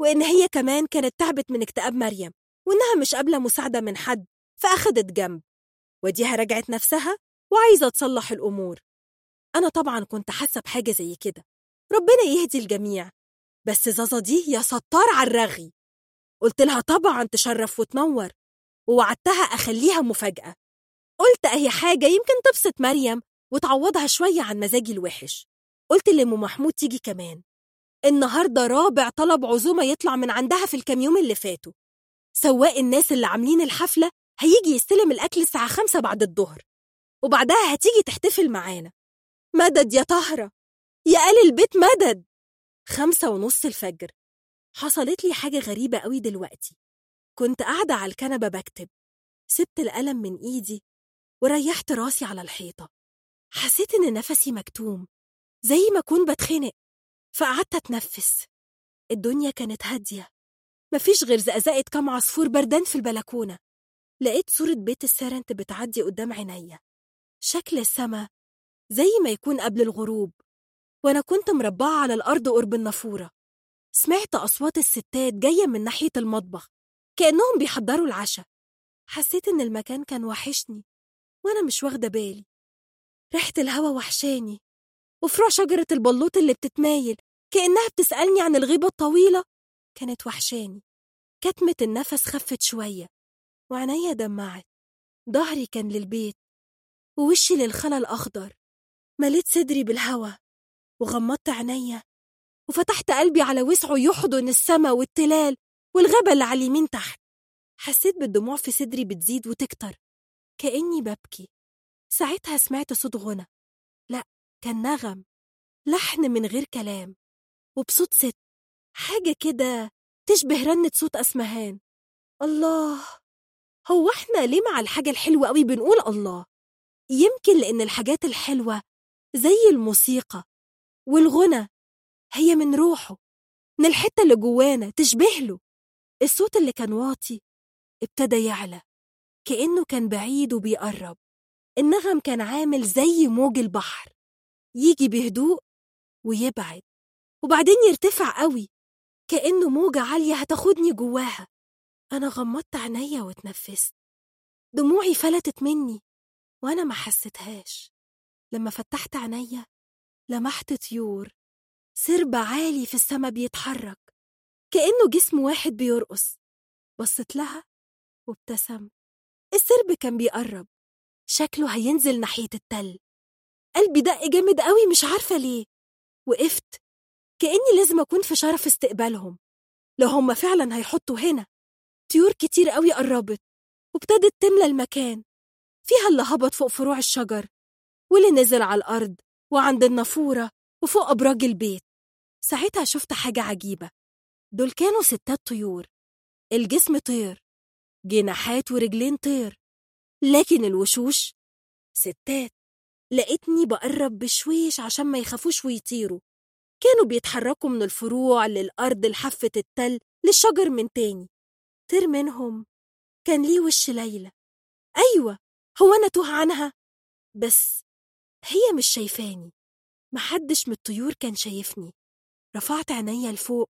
وإن هي كمان كانت تعبت من اكتئاب مريم. وإنها مش قابلة مساعدة من حد فأخدت جنب. وديها رجعت نفسها وعايزة تصلح الأمور. أنا طبعا كنت حاسة بحاجة زي كده. ربنا يهدي الجميع. بس زازا دي يا ستار على الرغي. قلت لها طبعا تشرف وتنور. ووعدتها أخليها مفاجأة. قلت أهي حاجة يمكن تبسط مريم وتعوضها شوية عن مزاجي الوحش. قلت لأم محمود تيجي كمان. النهاردة رابع طلب عزومة يطلع من عندها في الكام يوم اللي فاتوا. سواق الناس اللي عاملين الحفلة هيجي يستلم الأكل الساعة خمسة بعد الظهر وبعدها هتيجي تحتفل معانا. مدد يا طهرة يا قال البيت مدد! خمسة ونص الفجر. حصلت لي حاجة غريبة قوي دلوقتي. كنت قاعدة على الكنبة بكتب. سبت القلم من إيدي وريحت راسي على الحيطة. حسيت إن نفسي مكتوم زي ما أكون بتخنق فقعدت أتنفس. الدنيا كانت هادية. مفيش غير زقزقة كام عصفور بردان في البلكونة. لقيت صورة بيت السرنت بتعدي قدام عينيا. شكل السما زي ما يكون قبل الغروب وأنا كنت مربعة على الأرض قرب النافورة. سمعت أصوات الستات جاية من ناحية المطبخ كأنهم بيحضروا العشاء. حسيت إن المكان كان وحشني وأنا مش واخدة بالي. ريحة الهوا وحشاني وفروع شجرة البلوط اللي بتتمايل كأنها بتسألني عن الغيبة الطويلة. كانت وحشاني. كتمة النفس خفت شوية وعينيا دمعت. ظهري كان للبيت ووشي للخلا الأخضر. مليت صدري بالهوا وغمضت عينيا وفتحت قلبي على وسعه يحضن السما والتلال والغابة اللي على اليمين تحت. حسيت بالدموع في صدري بتزيد وتكتر. كأني ببكي. ساعتها سمعت صوت غنى. لا كان نغم. لحن من غير كلام. وبصوت ست. حاجة كده تشبه رنة صوت أسمهان. الله! هو إحنا ليه مع الحاجة الحلوة قوي بنقول الله؟ يمكن لأن الحاجات الحلوة زي الموسيقى والغنى هي من روحه من الحتة اللي جوانا تشبه له. الصوت اللي كان واطي ابتدى يعلى كأنه كان بعيد وبيقرب. النغم كان عامل زي موج البحر يجي بهدوء ويبعد وبعدين يرتفع قوي كأنه موجة عالية هتاخدني جواها. أنا غمضت عينيا واتنفست. دموعي فلتت مني وأنا ما حسيتهاش. لما فتحت عينيا لمحت طيور. سرب عالي في السما بيتحرك. كأنه جسم واحد بيرقص. بصت لها وابتسم. السرب كان بيقرب. شكله هينزل ناحية التل. قلبي دق جامد قوي مش عارفة ليه. وقفت كأني لازم أكون في شرف استقبالهم. لو هم فعلا هيحطوا هنا. طيور كتير قوي قربت وابتدت تملى المكان. فيها اللي هبط فوق فروع الشجر واللي نزل على الأرض وعند النافورة وفوق أبراج البيت. ساعتها شفت حاجة عجيبة. دول كانوا ستات طيور. الجسم طير. جناحات ورجلين طير. لكن الوشوش؟ ستات. لقيتني بقرب بشويش عشان ما يخافوش ويطيروا. كانوا بيتحركوا من الفروع للأرض لحافة التل للشجر من تاني. طير منهم كان ليه وش ليلى. أيوة هو أنا توه عنها. بس هي مش شايفاني. محدش من الطيور كان شايفني. رفعت عينيا لفوق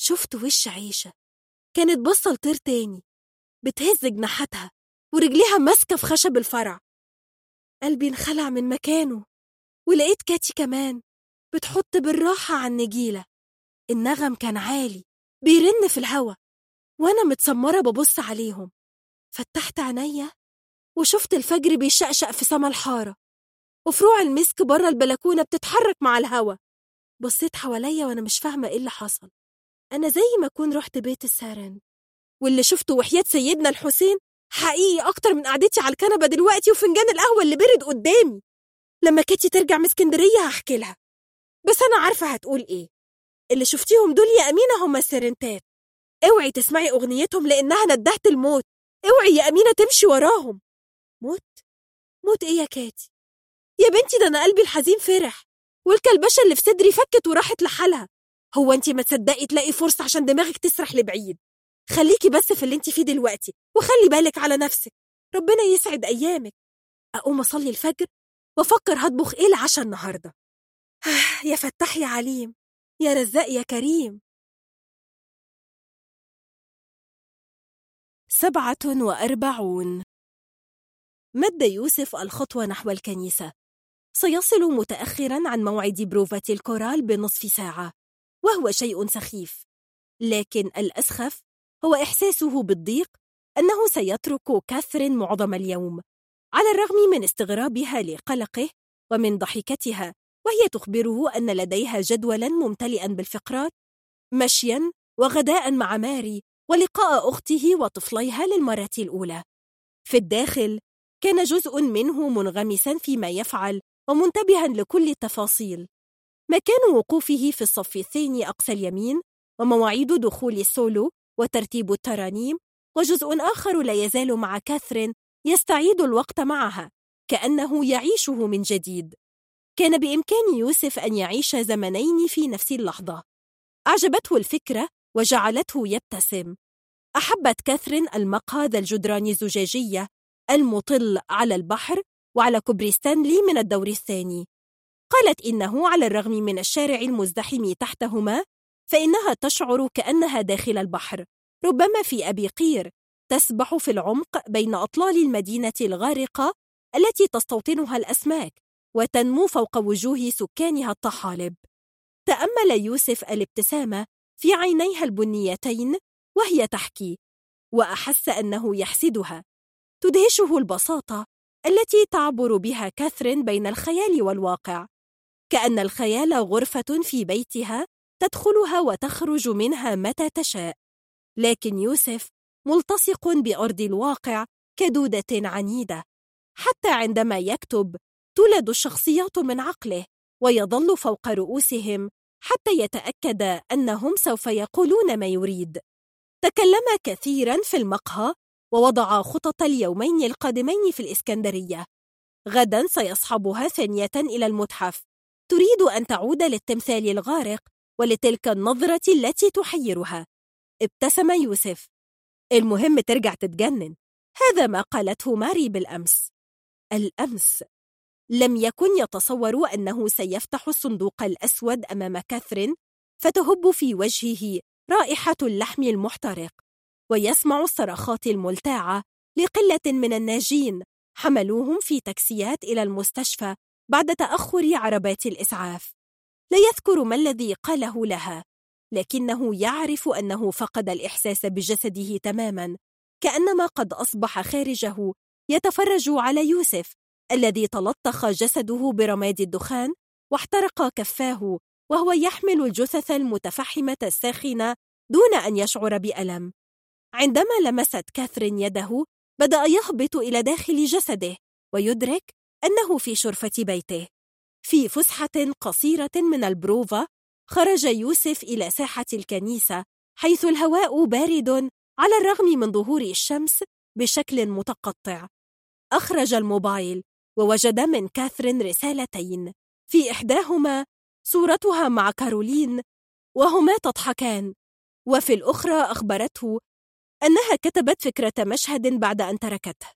شفت وش عيشة. كانت باصة لطير تاني بتهز جناحاتها ورجليها ماسكة في خشب الفرع. قلبي انخلع من مكانه ولقيت كاتي كمان. بتحط بالراحة على النجيلة النغم كان عالي بيرن في الهوا وأنا متسمرة ببص عليهم. فتحت عينيا وشفت الفجر بيشقشق في سما الحارة وفروع المسك بره البلكونة بتتحرك مع الهوا. بصيت حواليا وأنا مش فاهمة إيه اللي حصل. أنا زي ما أكون رحت بيت السارن واللي شفته وحياة سيدنا الحسين حقيقي أكتر من قعدتي على الكنبة دلوقتي وفنجان القهوة اللي برد قدامي. لما كيتي ترجع من اسكندرية هحكي لها. بس أنا عارفة هتقول إيه. اللي شفتيهم دول يا أمينة هم السرنتات أوعي تسمعي أغنيتهم لأنها ندهت الموت. أوعي يا أمينة تمشي وراهم. موت؟ موت إيه يا كاتي؟ يا بنتي ده أنا قلبي الحزين فرح. والكلبشة اللي في صدري فكت وراحت لحالها. هو أنت ما تصدقي تلاقي فرصة عشان دماغك تسرح لبعيد. خليكي بس في اللي انت فيه دلوقتي وخلي بالك على نفسك. ربنا يسعد أيامك. أقوم أصلي الفجر وأفكر هطبخ إيه العشاء النهاردة. يا فتاح يا عليم يا رزاق يا كريم. سبعة وأربعون. مد يوسف الخطوة نحو الكنيسة. سيصل متأخرا عن موعد بروفة الكورال بنصف ساعة وهو شيء سخيف. لكن الأسخف هو إحساسه بالضيق أنه سيترك كاثرين معظم اليوم على الرغم من استغرابها لقلقه ومن ضحكتها وهي تخبره أن لديها جدولا ممتلئا بالفقرات مشيا وغداء مع ماري ولقاء أخته وطفليها للمرة الأولى. في الداخل كان جزء منه منغمسا فيما يفعل ومنتبها لكل التفاصيل. مكان وقوفه في الصف الثاني أقصى اليمين ومواعيد دخول السولو وترتيب الترانيم وجزء آخر لا يزال مع كاثرين يستعيد الوقت معها كأنه يعيشه من جديد. كان بإمكان يوسف أن يعيش زمنين في نفس اللحظة. أعجبته الفكرة وجعلته يبتسم. أحبت كاثرين المقهى ذا الجدران الزجاجية المطل على البحر وعلى كوبري ستانلي من الدور الثاني. قالت إنه على الرغم من الشارع المزدحم تحتهما فإنها تشعر كأنها داخل البحر. ربما في أبي قير تسبح في العمق بين أطلال المدينة الغارقة التي تستوطنها الأسماك. وتنمو فوق وجوه سكانها الطحالب. تأمل يوسف الابتسامة في عينيها البنيتين وهي تحكي وأحس أنه يحسدها. تدهشه البساطة التي تعبر بها كاثرين بين الخيال والواقع. كأن الخيال غرفة في بيتها تدخلها وتخرج منها متى تشاء. لكن يوسف ملتصق بأرض الواقع كدودة عنيدة. حتى عندما يكتب تولد الشخصيات من عقله ويظل فوق رؤوسهم حتى يتأكد أنهم سوف يقولون ما يريد. تكلم كثيرا في المقهى ووضع خطط اليومين القادمين في الإسكندرية. غدا سيصحبها ثانية إلى المتحف. تريد أن تعود للتمثال الغارق ولتلك النظرة التي تحيرها. ابتسم يوسف. المهم ترجع تتجنن. هذا ما قالته ماري بالأمس. الأمس. لم يكن يتصور أنه سيفتح الصندوق الأسود أمام كاثرين فتهب في وجهه رائحة اللحم المحترق ويسمع الصرخات الملتاعة لقلة من الناجين حملوهم في تاكسيات إلى المستشفى بعد تأخر عربات الإسعاف. لا يذكر ما الذي قاله لها لكنه يعرف أنه فقد الإحساس بجسده تماما كأنما قد أصبح خارجه يتفرج على يوسف الذي تلطخ جسده برماد الدخان واحترق كفاه وهو يحمل الجثث المتفحمة الساخنة دون أن يشعر بألم. عندما لمست كاثرين يده بدأ يهبط إلى داخل جسده ويدرك أنه في شرفة بيته. في فسحة قصيرة من البروفا خرج يوسف إلى ساحة الكنيسة حيث الهواء بارد على الرغم من ظهور الشمس بشكل متقطع. أخرج الموبايل. ووجد من كاثرين رسالتين. في إحداهما صورتها مع كارولين وهما تضحكان. وفي الأخرى أخبرته أنها كتبت فكرة مشهد بعد أن تركته.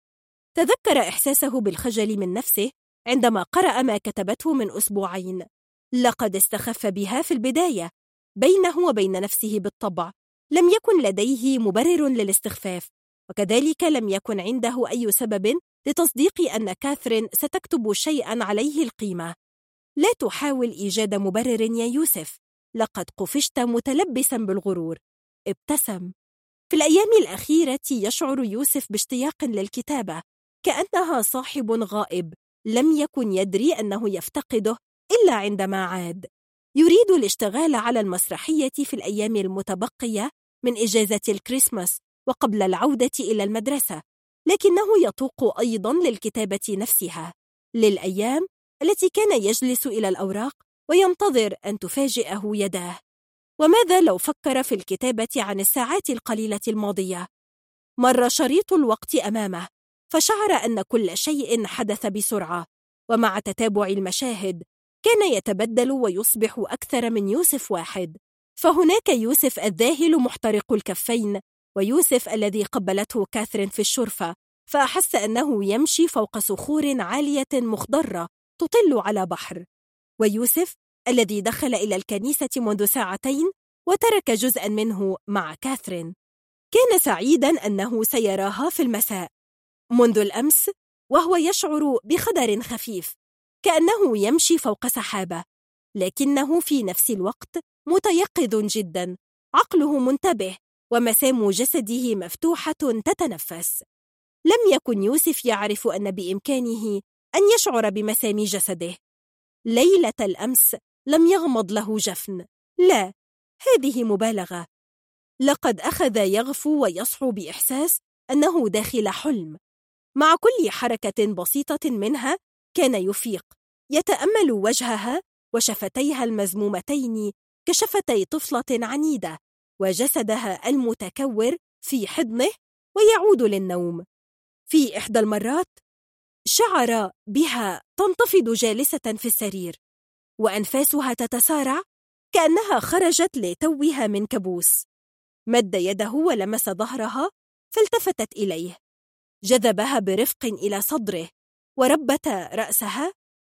تذكر إحساسه بالخجل من نفسه عندما قرأ ما كتبته من أسبوعين. لقد استخف بها في البداية بينه وبين نفسه بالطبع. لم يكن لديه مبرر للاستخفاف وكذلك لم يكن عنده أي سبب لتصديق أن كاثرين ستكتب شيئا عليه القيمة. لا تحاول إيجاد مبرر يا يوسف. لقد قفشت متلبسا بالغرور. ابتسم. في الأيام الأخيرة يشعر يوسف باشتياق للكتابة كأنها صاحب غائب. لم يكن يدري أنه يفتقده إلا عندما عاد. يريد الاشتغال على المسرحية في الأيام المتبقية من إجازة الكريسماس وقبل العودة إلى المدرسة. لكنه يتوق أيضا للكتابة نفسها. للأيام التي كان يجلس إلى الأوراق وينتظر أن تفاجئه يداه. وماذا لو فكر في الكتابة عن الساعات القليلة الماضية؟ مر شريط الوقت أمامه فشعر أن كل شيء حدث بسرعة. ومع تتابع المشاهد كان يتبدل ويصبح أكثر من يوسف واحد. فهناك يوسف الذاهل محترق الكفين ويوسف الذي قبلته كاثرين في الشرفة فأحس أنه يمشي فوق صخور عالية مخضرة تطل على بحر. ويوسف الذي دخل إلى الكنيسة منذ ساعتين وترك جزءا منه مع كاثرين. كان سعيدا أنه سيراها في المساء. منذ الأمس وهو يشعر بخدر خفيف كأنه يمشي فوق سحابة لكنه في نفس الوقت متيقظ جدا عقله منتبه ومسام جسده مفتوحة تتنفس. لم يكن يوسف يعرف أن بإمكانه أن يشعر بمسام جسده. ليلة الأمس لم يغمض له جفن. لا هذه مبالغة. لقد أخذ يغفو ويصحو بإحساس أنه داخل حلم. مع كل حركة بسيطة منها كان يفيق. يتأمل وجهها وشفتيها المزمومتين كشفتي طفلة عنيدة. وجسدها المتكور في حضنه ويعود للنوم. في إحدى المرات شعر بها تنتفض جالسة في السرير وأنفاسها تتسارع كأنها خرجت لتوها من كبوس مد يده ولمس ظهرها فالتفتت إليه. جذبها برفق إلى صدره وربت رأسها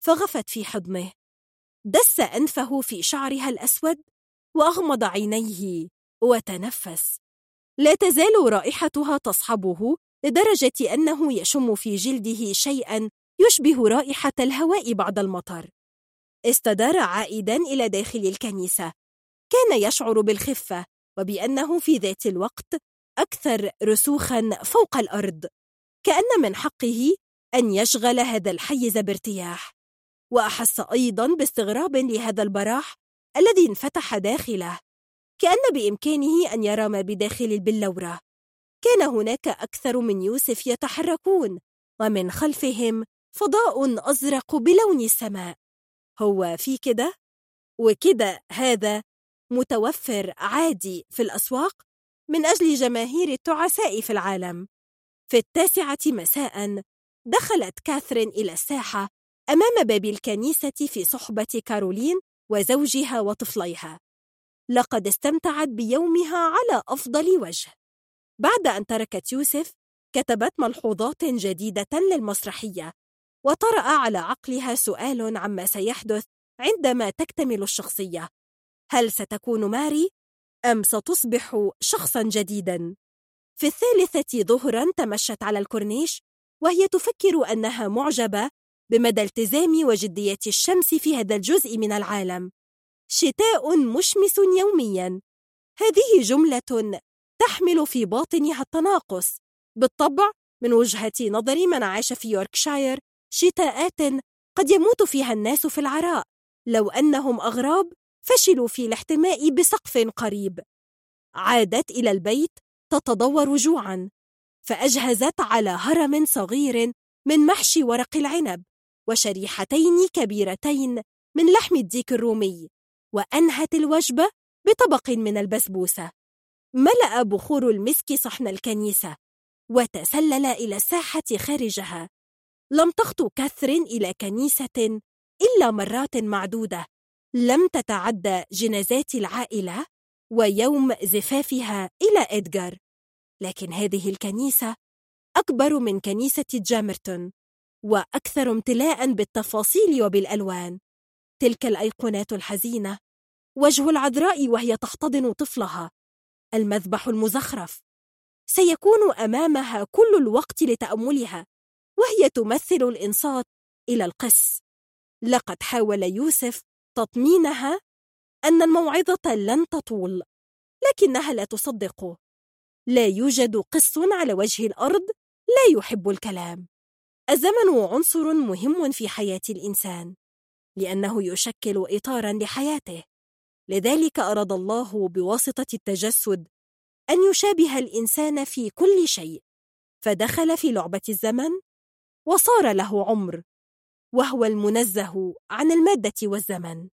فغفت في حضنه. دس أنفه في شعرها الأسود وأغمض عينيه. وتنفس. لا تزال رائحتها تصحبه لدرجة أنه يشم في جلده شيئا يشبه رائحة الهواء بعد المطر. استدار عائدا إلى داخل الكنيسة. كان يشعر بالخفة وبأنه في ذات الوقت أكثر رسوخا فوق الأرض كأن من حقه أن يشغل هذا الحيز بارتياح. وأحس أيضا باستغراب لهذا البراح الذي انفتح داخله. كأن بإمكانه أن يرى ما بداخل البلورة كان هناك أكثر من يوسف يتحركون ومن خلفهم فضاء أزرق بلون السماء. هو في كده؟ وكده هذا متوفر عادي في الأسواق من أجل جماهير التعساء في العالم. في التاسعة مساء دخلت كاثرين إلى الساحة أمام باب الكنيسة في صحبة كارولين وزوجها وطفليها. لقد استمتعت بيومها على أفضل وجه. بعد أن تركت يوسف كتبت ملحوظات جديدة للمسرحية وطرأ على عقلها سؤال عما سيحدث عندما تكتمل الشخصية. هل ستكون ماري؟ أم ستصبح شخصا جديدا؟ في الثالثة ظهرا تمشت على الكورنيش وهي تفكر أنها معجبة بمدى التزام وجدية الشمس في هذا الجزء من العالم. شتاء مشمس يوميا. هذه جملة تحمل في باطنها التناقص. بالطبع من وجهة نظر من عاش في يوركشاير شتاءات قد يموت فيها الناس في العراء. لو أنهم أغراب فشلوا في الاحتماء بسقف قريب. عادت إلى البيت تتضور جوعا. فأجهزت على هرم صغير من محشي ورق العنب وشريحتين كبيرتين من لحم الديك الرومي. وأنهت الوجبة بطبق من البسبوسة. ملأ بخور المسك صحن الكنيسة وتسلل إلى الساحة خارجها. لم تخطو كاثرين إلى كنيسة إلا مرات معدودة. لم تتعدى جنازات العائلة ويوم زفافها إلى إدغار. لكن هذه الكنيسة أكبر من كنيسة جامرتون وأكثر امتلاء بالتفاصيل وبالألوان. تلك الأيقونات الحزينة. وجه العذراء وهي تحتضن طفلها. المذبح المزخرف. سيكون أمامها كل الوقت لتأملها. وهي تمثل الإنصات إلى القس. لقد حاول يوسف تطمينها أن الموعظة لن تطول لكنها لا تصدقه لا يوجد قس على وجه الأرض لا يحب الكلام. الزمن عنصر مهم في حياة الإنسان. لأنه يشكل إطارا لحياته. لذلك أراد الله بواسطة التجسد أن يشابه الإنسان في كل شيء. فدخل في لعبة الزمن وصار له عمر وهو المنزه عن المادة والزمن.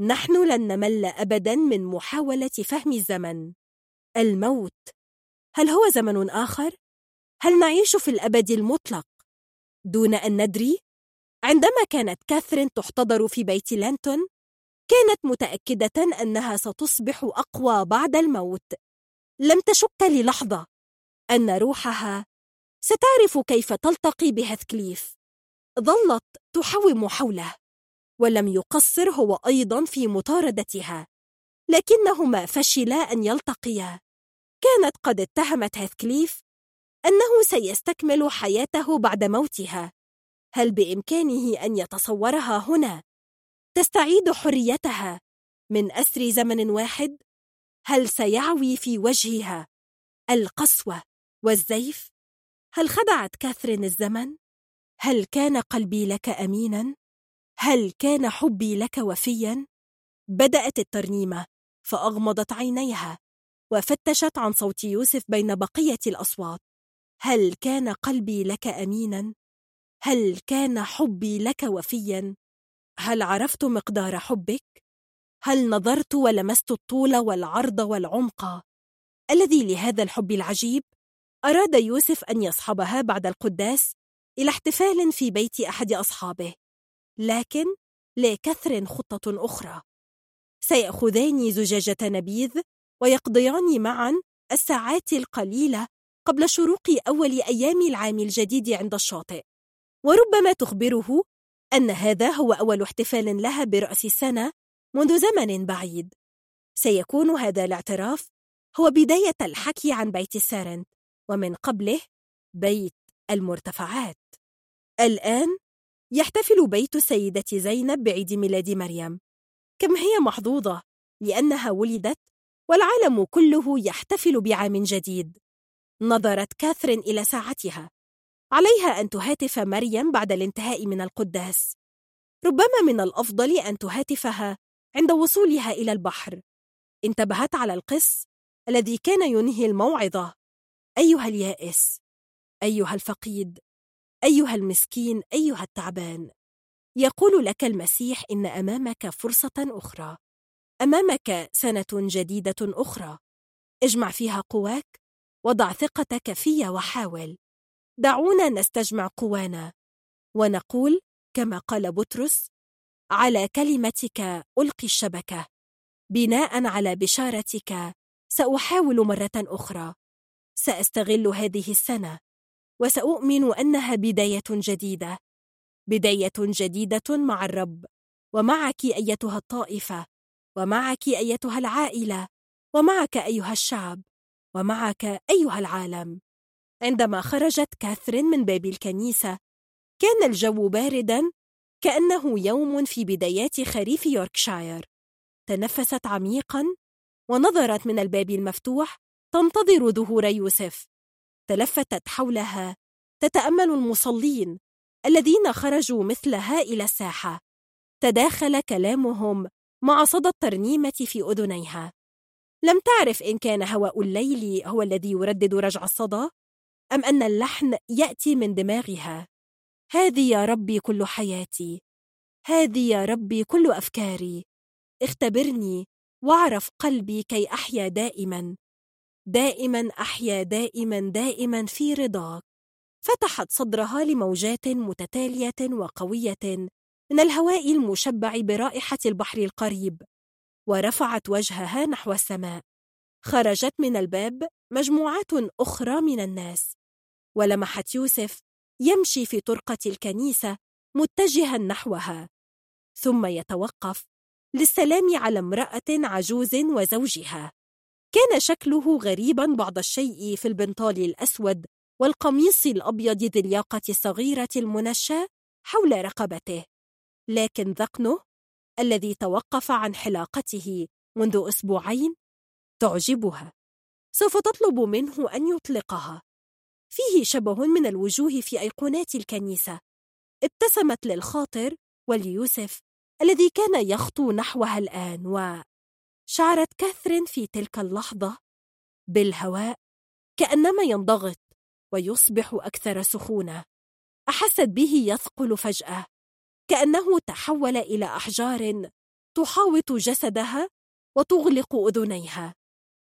نحن لن نمل أبدا من محاولة فهم الزمن. الموت. هل هو زمن آخر؟ هل نعيش في الأبد المطلق؟ دون أن ندري؟ عندما كانت كاثرين تحتضر في بيت لانتون كانت متأكدة أنها ستصبح أقوى بعد الموت. لم تشك للحظة أن روحها ستعرف كيف تلتقي بهثكليف ظلت تحوم حوله ولم يقصر هو أيضا في مطاردتها لكنهما فشلا أن يلتقيا. كانت قد اتهمت هيثكليف أنه سيستكمل حياته بعد موتها. هل بإمكانه أن يتصورها هنا تستعيد حريتها من أسر زمن واحد؟ هل سيعوي في وجهها القسوة والزيف؟ هل خدعت كاثرين الزمن؟ هل كان قلبي لك أميناً؟ هل كان حبي لك وفيا؟ بدأت الترنيمة فأغمضت عينيها وفتشت عن صوت يوسف بين بقية الأصوات هل كان قلبي لك أمينا؟ هل كان حبي لك وفيا؟ هل عرفت مقدار حبك؟ هل نظرت ولمست الطول والعرض والعمق الذي لهذا الحب العجيب أراد يوسف أن يصحبها بعد القداس إلى احتفال في بيت أحد أصحابه لكن لكثر خطة أخرى سيأخذان زجاجة نبيذ ويقضيان معا الساعات القليلة قبل شروق أول أيام العام الجديد عند الشاطئ وربما تخبره أن هذا هو أول احتفال لها برأس السنة منذ زمن بعيد. سيكون هذا الاعتراف هو بداية الحكي عن بيت السارنت ومن قبله بيت المرتفعات. الآن يحتفل بيت السيدة زينب بعيد ميلاد مريم. كم هي محظوظة لأنها ولدت والعالم كله يحتفل بعام جديد. نظرت كاثرين إلى ساعتها. عليها أن تهاتف مريم بعد الانتهاء من القداس. ربما من الأفضل أن تهاتفها عند وصولها إلى البحر. انتبهت على القس الذي كان ينهي الموعظة. أيها اليائس أيها الفقيد أيها المسكين أيها التعبان. يقول لك المسيح إن أمامك فرصة أخرى. أمامك سنة جديدة أخرى. اجمع فيها قواك وضع ثقتك في وحاول. دعونا نستجمع قوانا. ونقول كما قال بطرس على كلمتك ألقي الشبكة. بناء على بشارتك سأحاول مرة أخرى. سأستغل هذه السنة. وسأؤمن أنها بداية جديدة. بداية جديدة مع الرب. ومعك أيتها الطائفة. ومعك أيتها العائلة. ومعك أيها الشعب. ومعك أيها العالم. عندما خرجت كاثرين من باب الكنيسة. كان الجو باردا كأنه يوم في بدايات خريف يوركشاير. تنفست عميقا ونظرت من الباب المفتوح تنتظر ظهور يوسف. تلفتت حولها. تتأمل المصلين الذين خرجوا مثلها إلى الساحة. تداخل كلامهم مع صدى الترنيمة في أذنيها. لم تعرف إن كان هواء الليل هو الذي يردد رجع الصدى؟ أم أن اللحن يأتي من دماغها؟ هذه يا ربي كل حياتي. هذه يا ربي كل أفكاري. اختبرني واعرف قلبي كي أحيا دائما. دائما أحيا دائما دائما في رضاك. فتحت صدرها لموجات متتالية وقوية من الهواء المشبع برائحة البحر القريب ورفعت وجهها نحو السماء. خرجت من الباب مجموعات أخرى من الناس. ولمحت يوسف يمشي في طرقة الكنيسة متجها نحوها. ثم يتوقف للسلام على امرأة عجوز وزوجها. كان شكله غريبا بعض الشيء في البنطال الأسود والقميص الأبيض ذي الياقة الصغيرة المنشى حول رقبته. لكن ذقنه الذي توقف عن حلاقته منذ أسبوعين تعجبها. سوف تطلب منه أن يطلقها. فيه شبه من الوجوه في أيقونات الكنيسة. ابتسمت للخاطر وليوسف الذي كان يخطو نحوها الآن وشعرت كاثرين في تلك اللحظة بالهواء كأنما ينضغط ويصبح أكثر سخونة. أحست به يثقل فجأة كأنه تحول إلى أحجار تحاوط جسدها وتغلق أذنيها.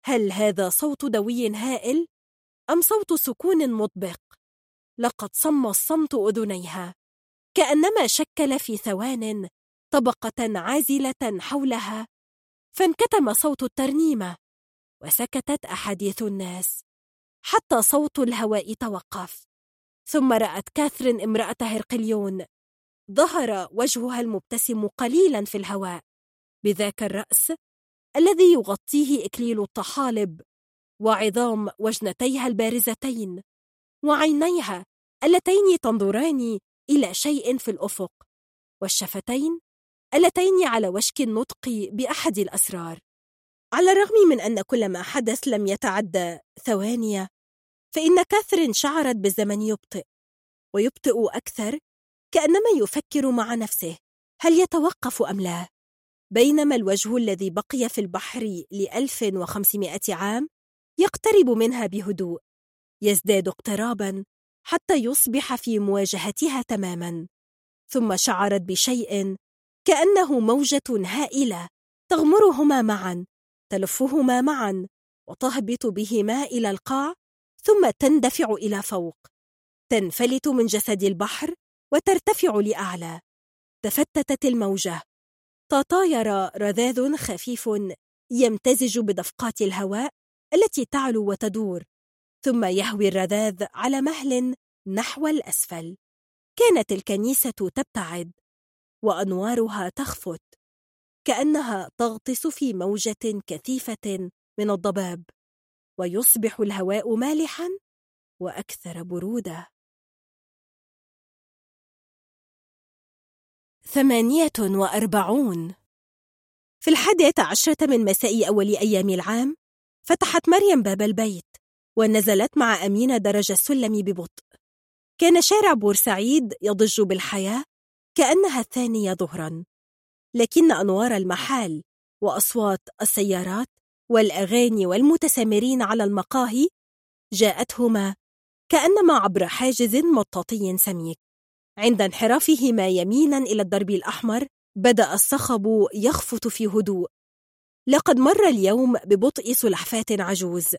هل هذا صوت دوي هائل أم صوت سكون مطبق؟ لقد صم الصمت أذنيها. كأنما شكل في ثوان طبقة عازلة حولها فانكتم صوت الترنيمة وسكتت أحاديث الناس. حتى صوت الهواء توقف. ثم رأت كاثرين امرأة هرقليون. ظهر وجهها المبتسم قليلا في الهواء. بذاك الرأس الذي يغطيه إكليل الطحالب وعظام وجنتيها البارزتين وعينيها اللتين تنظران إلى شيء في الأفق والشفتين اللتين على وشك النطق بأحد الأسرار على الرغم من أن كل ما حدث لم يتعدى ثواني فإن كاثرين شعرت بالزمن يبطئ ويبطئ أكثر كأنما يفكر مع نفسه هل يتوقف أم لا؟ بينما الوجه الذي بقي في البحر لألف وخمسمائة عام يقترب منها بهدوء يزداد اقترابا حتى يصبح في مواجهتها تماما ثم شعرت بشيء كأنه موجة هائلة تغمرهما معا تلفهما معا وتهبط بهما إلى القاع ثم تندفع إلى فوق تنفلت من جسد البحر وترتفع لأعلى تفتتت الموجة. تطاير رذاذ خفيف يمتزج بدفقات الهواء التي تعلو وتدور ثم يهوي الرذاذ على مهل نحو الأسفل. كانت الكنيسة تبتعد وأنوارها تخفت كأنها تغطس في موجة كثيفة من الضباب ويصبح الهواء مالحا وأكثر برودة. ثمانية وأربعون. في الحادية عشرة من مساء أول أيام العام فتحت مريم باب البيت ونزلت مع أمينة درج السلم ببطء. كان شارع بورسعيد يضج بالحياة كأنها الثانية ظهرا. لكن أنوار المحال وأصوات السيارات والأغاني والمتسامرين على المقاهي جاءتهما كأنما عبر حاجز مطاطي سميك. عند انحرافهما يمينا إلى الدرب الأحمر بدأ الصخب يخفت في هدوء. لقد مر اليوم ببطء سلحفاة عجوز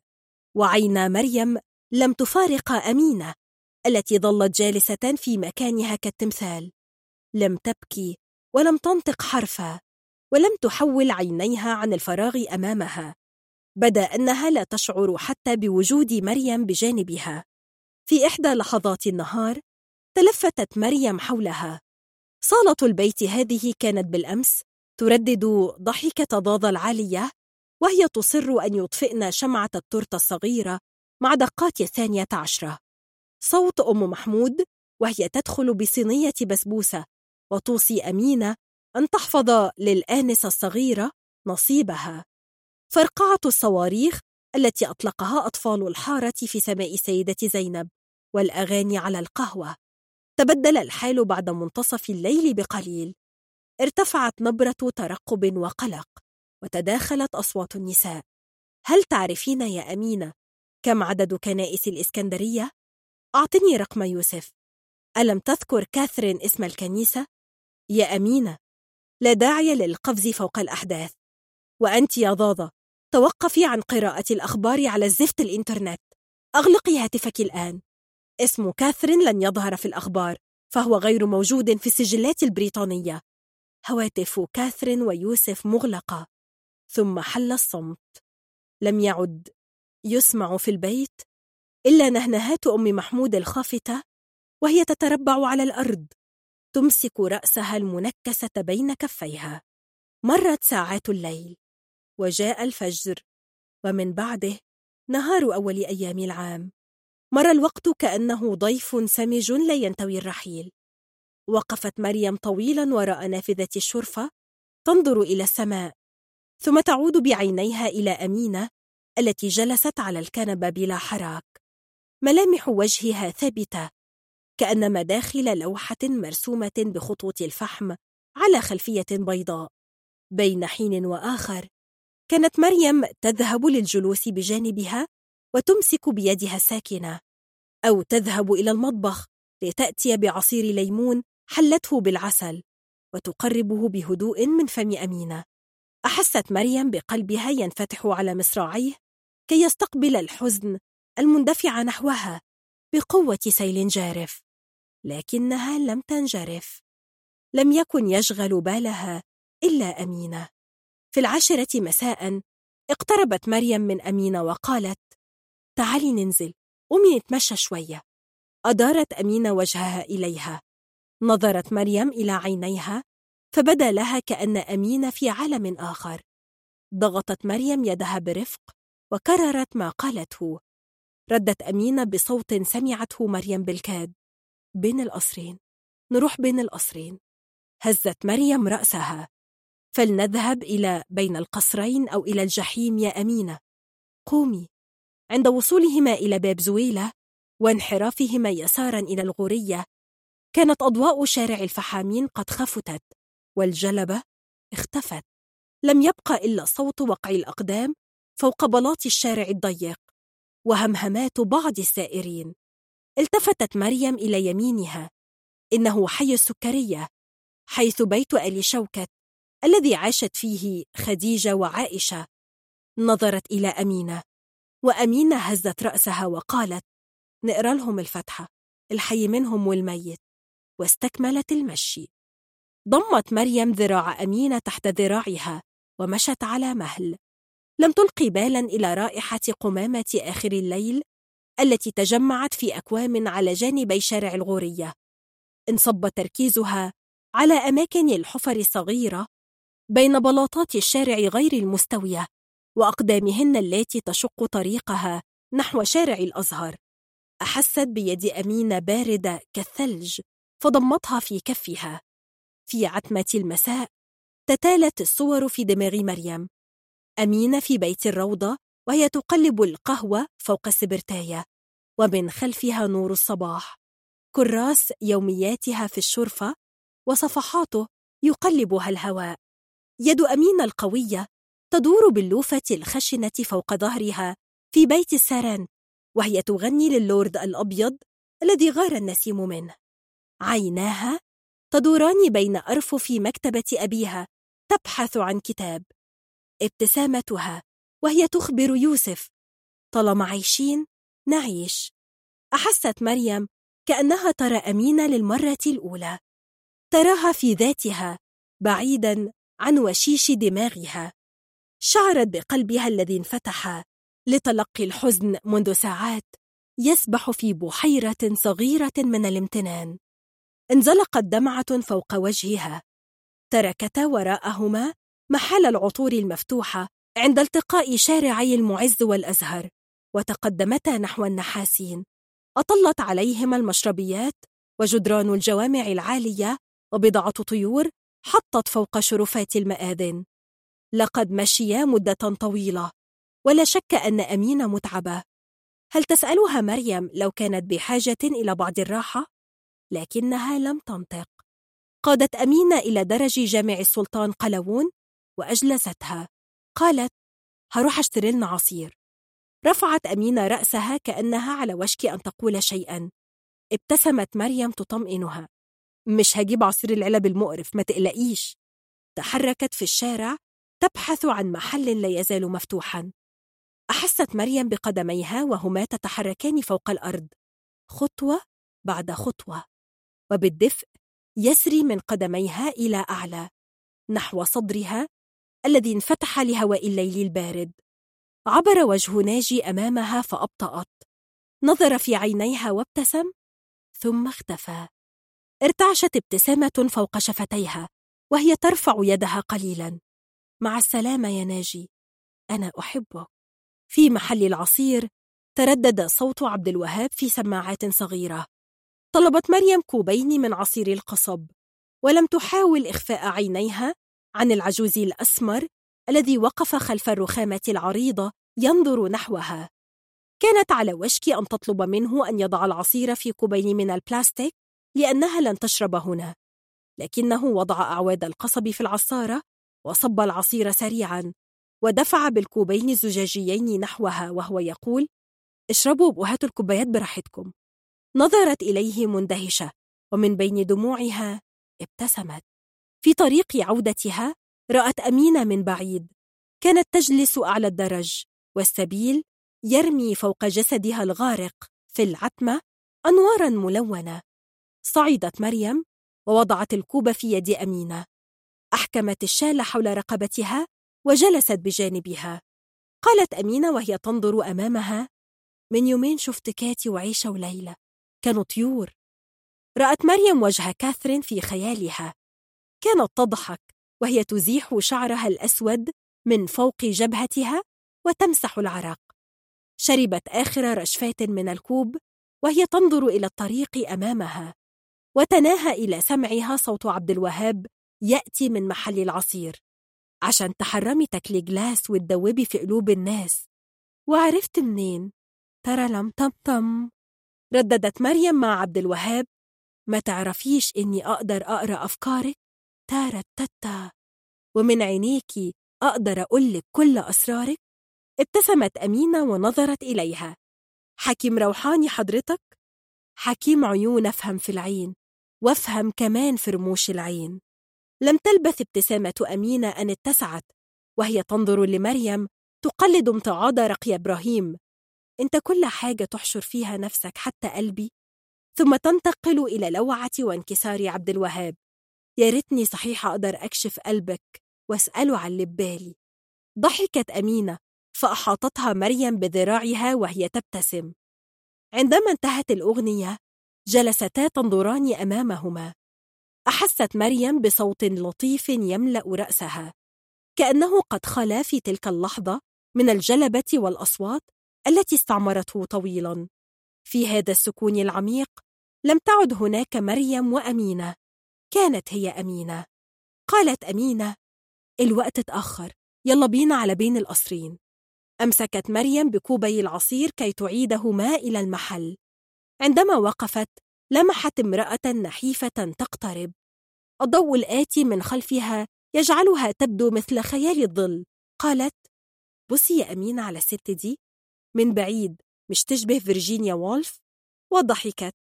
وعينا مريم لم تفارق أمينة التي ظلت جالسة في مكانها كالتمثال. لم تبكي ولم تنطق حرفا ولم تحول عينيها عن الفراغ أمامها. بدأ أنها لا تشعر حتى بوجود مريم بجانبها. في إحدى لحظات النهار تلفتت مريم حولها. صالة البيت هذه كانت بالأمس تردد ضحكة ضاضة العالية وهي تصر أن يطفئن شمعة التورتة الصغيرة مع دقات الثانية عشرة. صوت أم محمود وهي تدخل بصينية بسبوسة وتوصي أمينة أن تحفظ للآنسة الصغيرة نصيبها. فرقعة الصواريخ التي أطلقها أطفال الحارة في سماء سيدة زينب والأغاني على القهوة. تبدل الحال بعد منتصف الليل بقليل. ارتفعت نبرة ترقب وقلق وتداخلت أصوات النساء. هل تعرفين يا أمينة كم عدد كنائس الإسكندرية؟ أعطني رقم يوسف. ألم تذكر كاثرين اسم الكنيسة؟ يا أمينة لا داعي للقفز فوق الأحداث. وأنت يا ضاضة توقفي عن قراءة الأخبار على زفت الإنترنت. أغلقي هاتفك الآن. اسم كاثرين لن يظهر في الأخبار فهو غير موجود في السجلات البريطانية. هواتف كاثرين ويوسف مغلقة. ثم حل الصمت. لم يعد يسمع في البيت إلا نهنهات أم محمود الخافتة وهي تتربع على الأرض تمسك رأسها المنكسة بين كفيها. مرت ساعات الليل وجاء الفجر ومن بعده نهار أول أيام العام. مر الوقت كأنه ضيف سمج لا ينتوي الرحيل. وقفت مريم طويلا وراء نافذة الشرفة تنظر إلى السماء ثم تعود بعينيها إلى أمينة التي جلست على الكنبة بلا حراك. ملامح وجهها ثابتة كأن مداخل لوحة مرسومة بخطوط الفحم على خلفية بيضاء. بين حين وآخر كانت مريم تذهب للجلوس بجانبها وتمسك بيدها الساكنة أو تذهب إلى المطبخ لتأتي بعصير ليمون حلته بالعسل وتقربه بهدوء من فم أمينة. أحست مريم بقلبها ينفتح على مصراعيه كي يستقبل الحزن المندفع نحوها بقوة سيل جارف لكنها لم تنجرف. لم يكن يشغل بالها إلا أمينة. في العاشرة مساء اقتربت مريم من أمينة وقالت تعالي ننزل. قومي نتمشى شوية. أدارت أمينة وجهها إليها. نظرت مريم إلى عينيها فبدأ لها كأن أمينة في عالم آخر. ضغطت مريم يدها برفق وكررت ما قالته. ردت أمينة بصوت سمعته مريم بالكاد. بين القصرين. نروح بين القصرين. هزت مريم رأسها. فلنذهب إلى بين القصرين أو إلى الجحيم يا أمينة. قومي. عند وصولهما إلى باب زويلة وانحرافهما يسارا إلى الغورية. كانت أضواء شارع الفحامين قد خفتت والجلبة اختفت. لم يبقى إلا صوت وقع الأقدام فوق بلاط الشارع الضيق وهمهمات بعض السائرين. التفتت مريم إلى يمينها. إنه حي السكرية حيث بيت آل شوكت الذي عاشت فيه خديجة وعائشة. نظرت إلى أمينة. وأمينة هزت رأسها وقالت نقرأ لهم الفتحة الحي منهم والميت. واستكملت المشي. ضمت مريم ذراع أمينة تحت ذراعها ومشت على مهل. لم تلقي بالا إلى رائحة قمامة آخر الليل التي تجمعت في أكوام على جانبي شارع الغورية. انصب تركيزها على أماكن الحفر الصغيرة بين بلاطات الشارع غير المستوية. وأقدامهن التي تشق طريقها نحو شارع الأزهر. أحست بيد أمينة باردة كالثلج فضمتها في كفها. في عتمة المساء تتالت الصور في دماغ مريم. أمينة في بيت الروضة وهي تقلب القهوة فوق السبرتاية. ومن خلفها نور الصباح. كراس يومياتها في الشرفة وصفحاته يقلبها الهواء. يد أمينة القوية تدور باللوفة الخشنة فوق ظهرها في بيت الساران وهي تغني للورد الأبيض الذي غار النسيم منه. عيناها تدوران بين أرفف مكتبة أبيها تبحث عن كتاب. ابتسامتها وهي تخبر يوسف طالما عايشين نعيش. أحست مريم كأنها ترى أمينة للمرة الأولى. تراها في ذاتها بعيدا عن وشيش دماغها. شعرت بقلبها الذي انفتح لتلقي الحزن منذ ساعات يسبح في بحيرة صغيرة من الامتنان. انزلقت دمعة فوق وجهها. تركتا وراءهما محل العطور المفتوحة عند التقاء شارعي المعز والأزهر وتقدمتا نحو النحاسين. أطلت عليهما المشربيات وجدران الجوامع العالية وبضعة طيور حطت فوق شرفات المآذن. لقد مشيا مدة طويلة ولا شك أن أمين متعبة. هل تسألها مريم لو كانت بحاجة إلى بعض الراحة؟ لكنها لم تنطق. قادت أمينة إلى درج جامع السلطان قلوون وأجلستها. قالت هروح أشتري لنا عصير. رفعت أمينة رأسها كأنها على وشك أن تقول شيئا. ابتسمت مريم تطمئنها. مش هجيب عصير العلب المقرف ما تقلقيش. تحركت في الشارع تبحث عن محل لا يزال مفتوحا. أحست مريم بقدميها وهما تتحركان فوق الأرض. خطوة بعد خطوة. وبالدفء يسري من قدميها إلى أعلى. نحو صدرها الذي انفتح لهواء الليل البارد. عبر وجه ناجي أمامها فأبطأت. نظر في عينيها وابتسم ثم اختفى. ارتعشت ابتسامة فوق شفتيها وهي ترفع يدها قليلا. مع السلامة يا ناجي. أنا أحبك. في محل العصير تردد صوت عبد الوهاب في سماعات صغيرة. طلبت مريم كوبين من عصير القصب ولم تحاول إخفاء عينيها عن العجوز الأسمر الذي وقف خلف الرخامة العريضة ينظر نحوها. كانت على وشك أن تطلب منه أن يضع العصير في كوبين من البلاستيك لأنها لن تشرب هنا. لكنه وضع أعواد القصب في العصارة وصب العصير سريعا ودفع بالكوبين الزجاجيين نحوها وهو يقول اشربوا وهاتوا الكوبايات براحتكم. نظرت إليه مندهشة ومن بين دموعها ابتسمت. في طريق عودتها رأت أمينة من بعيد كانت تجلس أعلى الدرج والسبيل يرمي فوق جسدها الغارق في العتمة أنوارا ملونة. صعدت مريم ووضعت الكوب في يد أمينة. أحكمت الشال حول رقبتها وجلست بجانبها. قالت أمينة وهي تنظر أمامها من يومين شفت كاتي وعيشة وليلى كانوا طيور. رأت مريم وجه كاثرين في خيالها. كانت تضحك وهي تزيح شعرها الأسود من فوق جبهتها وتمسح العرق. شربت آخر رشفات من الكوب وهي تنظر إلى الطريق أمامها وتناهى إلى سمعها صوت عبد الوهاب يأتي من محل العصير عشان تحرمي تاكلي جلاس وتدوبي في قلوب الناس. وعرفت منين؟ ترى لم طمطم رددت مريم مع عبد الوهاب. ما تعرفيش إني أقدر أقرأ أفكارك؟ تارة تتا ومن عينيكي أقدر أقولك كل أسرارك؟ ابتسمت أمينة ونظرت إليها. حكيم روحاني حضرتك؟ حكيم عيون أفهم في العين وأفهم كمان في رموش العين. لم تلبث ابتسامة أمينة أن اتسعت وهي تنظر لمريم تقلد امتعاض رقي إبراهيم. أنت كل حاجة تحشر فيها نفسك حتى قلبي. ثم تنتقل إلى لوعة وانكسار عبد الوهاب. يا ريتني صحيح أقدر أكشف قلبك واسأله عن اللي ببالي ضحكت أمينة فأحاطتها مريم بذراعها وهي تبتسم. عندما انتهت الأغنية جلستا تنظران أمامهما. أحست مريم بصوت لطيف يملأ رأسها. كأنه قد خلا في تلك اللحظة من الجلبة والأصوات التي استعمرته طويلا. في هذا السكون العميق لم تعد هناك مريم وأمينة. كانت هي أمينة. قالت أمينة الوقت اتأخر يلا بينا على بين القصرين. أمسكت مريم بكوبي العصير كي تعيدهما إلى المحل. عندما وقفت لمحت امرأة نحيفة تقترب. الضوء الآتي من خلفها يجعلها تبدو مثل خيال الظل. قالت بصي يا أمينة على الست دي. من بعيد مش تشبه فيرجينيا وولف؟ وضحكت.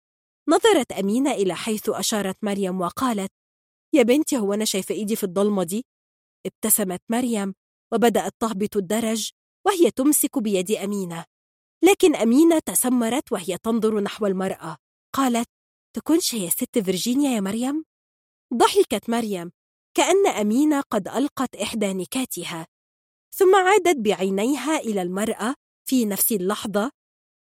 نظرت أمينة إلى حيث أشارت مريم وقالت يا بنتي هو أنا شايفة إيدي في الضلمة دي؟ ابتسمت مريم وبدأت تهبط الدرج وهي تمسك بيد أمينة. لكن أمينة تسمرت وهي تنظر نحو المرأة. قالت تكونش هي ست فيرجينيا يا مريم؟ ضحكت مريم كأن أمينة قد ألقت إحدى نكاتها ثم عادت بعينيها إلى المرأة في نفس اللحظة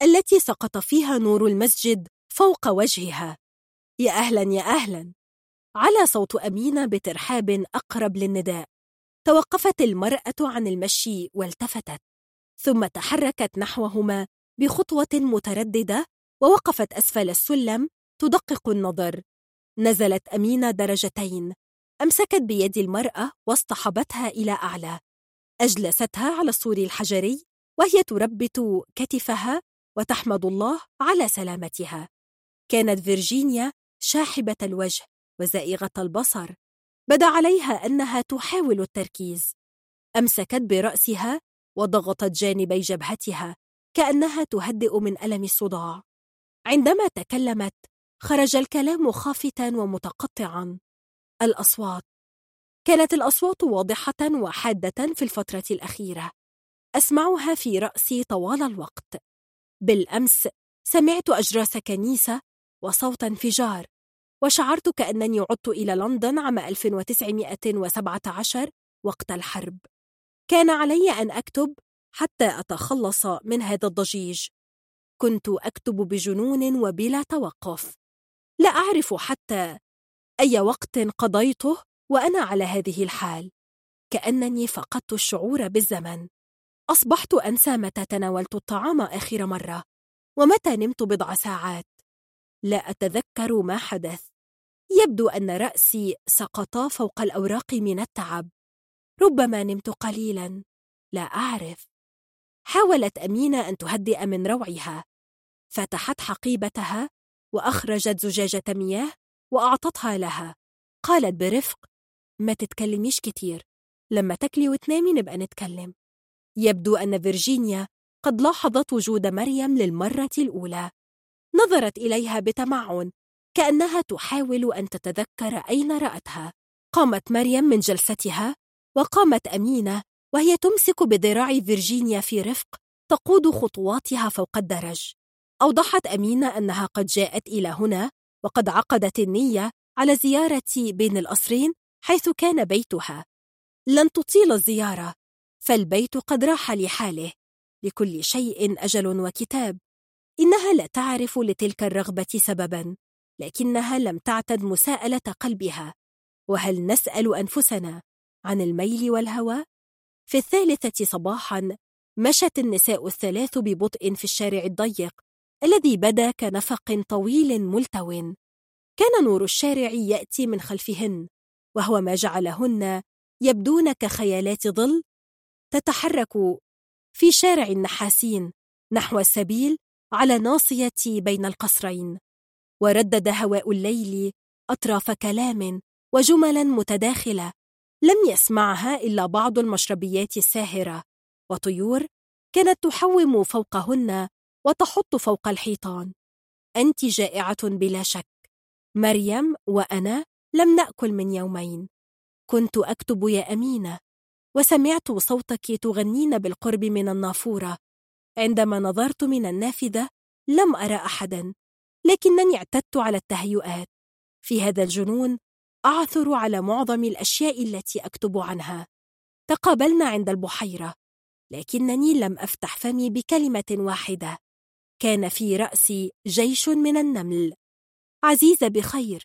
التي سقط فيها نور المسجد فوق وجهها يا أهلا يا أهلا على صوت أمينة بترحاب أقرب للنداء توقفت المرأة عن المشي والتفتت ثم تحركت نحوهما بخطوة مترددة ووقفت أسفل السلم تدقق النظر. نزلت أمينة درجتين. أمسكت بيد المرأة واصطحبتها إلى أعلى. أجلستها على السور الحجري وهي تربت كتفها وتحمد الله على سلامتها. كانت فيرجينيا شاحبة الوجه وزائغة البصر. بدا عليها أنها تحاول التركيز. أمسكت برأسها وضغطت جانبي جبهتها كأنها تهدئ من ألم الصداع. عندما تكلمت خرج الكلام خافتا ومتقطعا. الأصوات. كانت الأصوات واضحة وحادة في الفترة الأخيرة. أسمعها في رأسي طوال الوقت. بالأمس سمعت أجراس كنيسة وصوت انفجار وشعرت كأنني عدت إلى لندن عام 1917 وقت الحرب. كان علي أن أكتب حتى أتخلص من هذا الضجيج. كنت أكتب بجنون وبلا توقف. لا أعرف حتى أي وقت قضيته وأنا على هذه الحال. كأنني فقدت الشعور بالزمن. أصبحت أنسى متى تناولت الطعام آخر مرة ومتى نمت بضع ساعات. لا أتذكر ما حدث. يبدو أن رأسي سقط فوق الأوراق من التعب. ربما نمت قليلا. لا أعرف. حاولت أمينة أن تهدئ من روعها. فتحت حقيبتها وأخرجت زجاجة مياه وأعطتها لها. قالت برفق ما تتكلميش كتير لما تاكلي وتنامي نبقى نتكلم. يبدو أن فيرجينيا قد لاحظت وجود مريم للمرة الأولى. نظرت إليها بتمعن كأنها تحاول أن تتذكر أين رأتها. قامت مريم من جلستها وقامت أمينة وهي تمسك بذراع فيرجينيا في رفق تقود خطواتها فوق الدرج. أوضحت أمينة أنها قد جاءت إلى هنا وقد عقدت النية على زيارة بين القصرين حيث كان بيتها. لن تطيل الزيارة فالبيت قد راح لحاله. لكل شيء أجل وكتاب. إنها لا تعرف لتلك الرغبة سببا لكنها لم تعتد مساءلة قلبها. وهل نسأل أنفسنا عن الميل والهوى؟ في الثالثة صباحا مشت النساء الثلاث ببطء في الشارع الضيق. الذي بدا كنفق طويل ملتو. كان نور الشارع يأتي من خلفهن وهو ما جعلهن يبدون كخيالات ظل تتحرك في شارع النحاسين نحو السبيل على ناصية بين القصرين. وردد هواء الليل أطراف كلام وجملا متداخلة. لم يسمعها إلا بعض المشربيات الساهرة. وطيور كانت تحوم فوقهن وتحط فوق الحيطان. أنت جائعة بلا شك. مريم وأنا لم نأكل من يومين. كنت أكتب يا أمينة. وسمعت صوتك تغنين بالقرب من النافورة. عندما نظرت من النافذة لم أرى أحدا. لكنني اعتدت على التهيؤات. في هذا الجنون أعثر على معظم الأشياء التي أكتب عنها. تقابلنا عند البحيرة. لكنني لم أفتح فمي بكلمة واحدة. كان في رأسي جيش من النمل. عزيزة بخير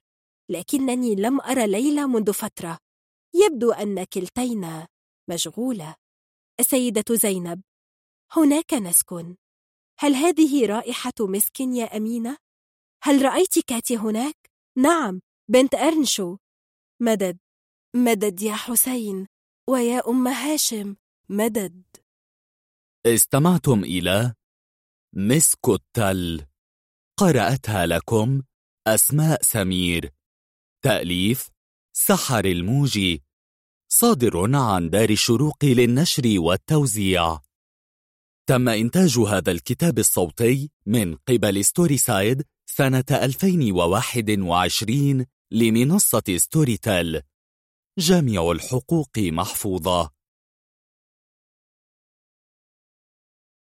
لكنني لم أرى ليلى منذ فترة. يبدو أن كلتينا مشغولة. السيدة زينب هناك نسكن. هل هذه رائحة مسك يا أمينة؟ هل رأيت كاتي هناك؟ نعم بنت أرنشو. مدد مدد يا حسين ويا أم هاشم. مدد. استمعتم إلى مسك التل. قرأتها لكم أسماء سمير. تأليف سحر الموجي. صادر عن دار الشروق للنشر والتوزيع. تم إنتاج هذا الكتاب الصوتي من قبل ستوري سايد سنة 2021 لمنصة ستوري تيل جميع الحقوق محفوظة.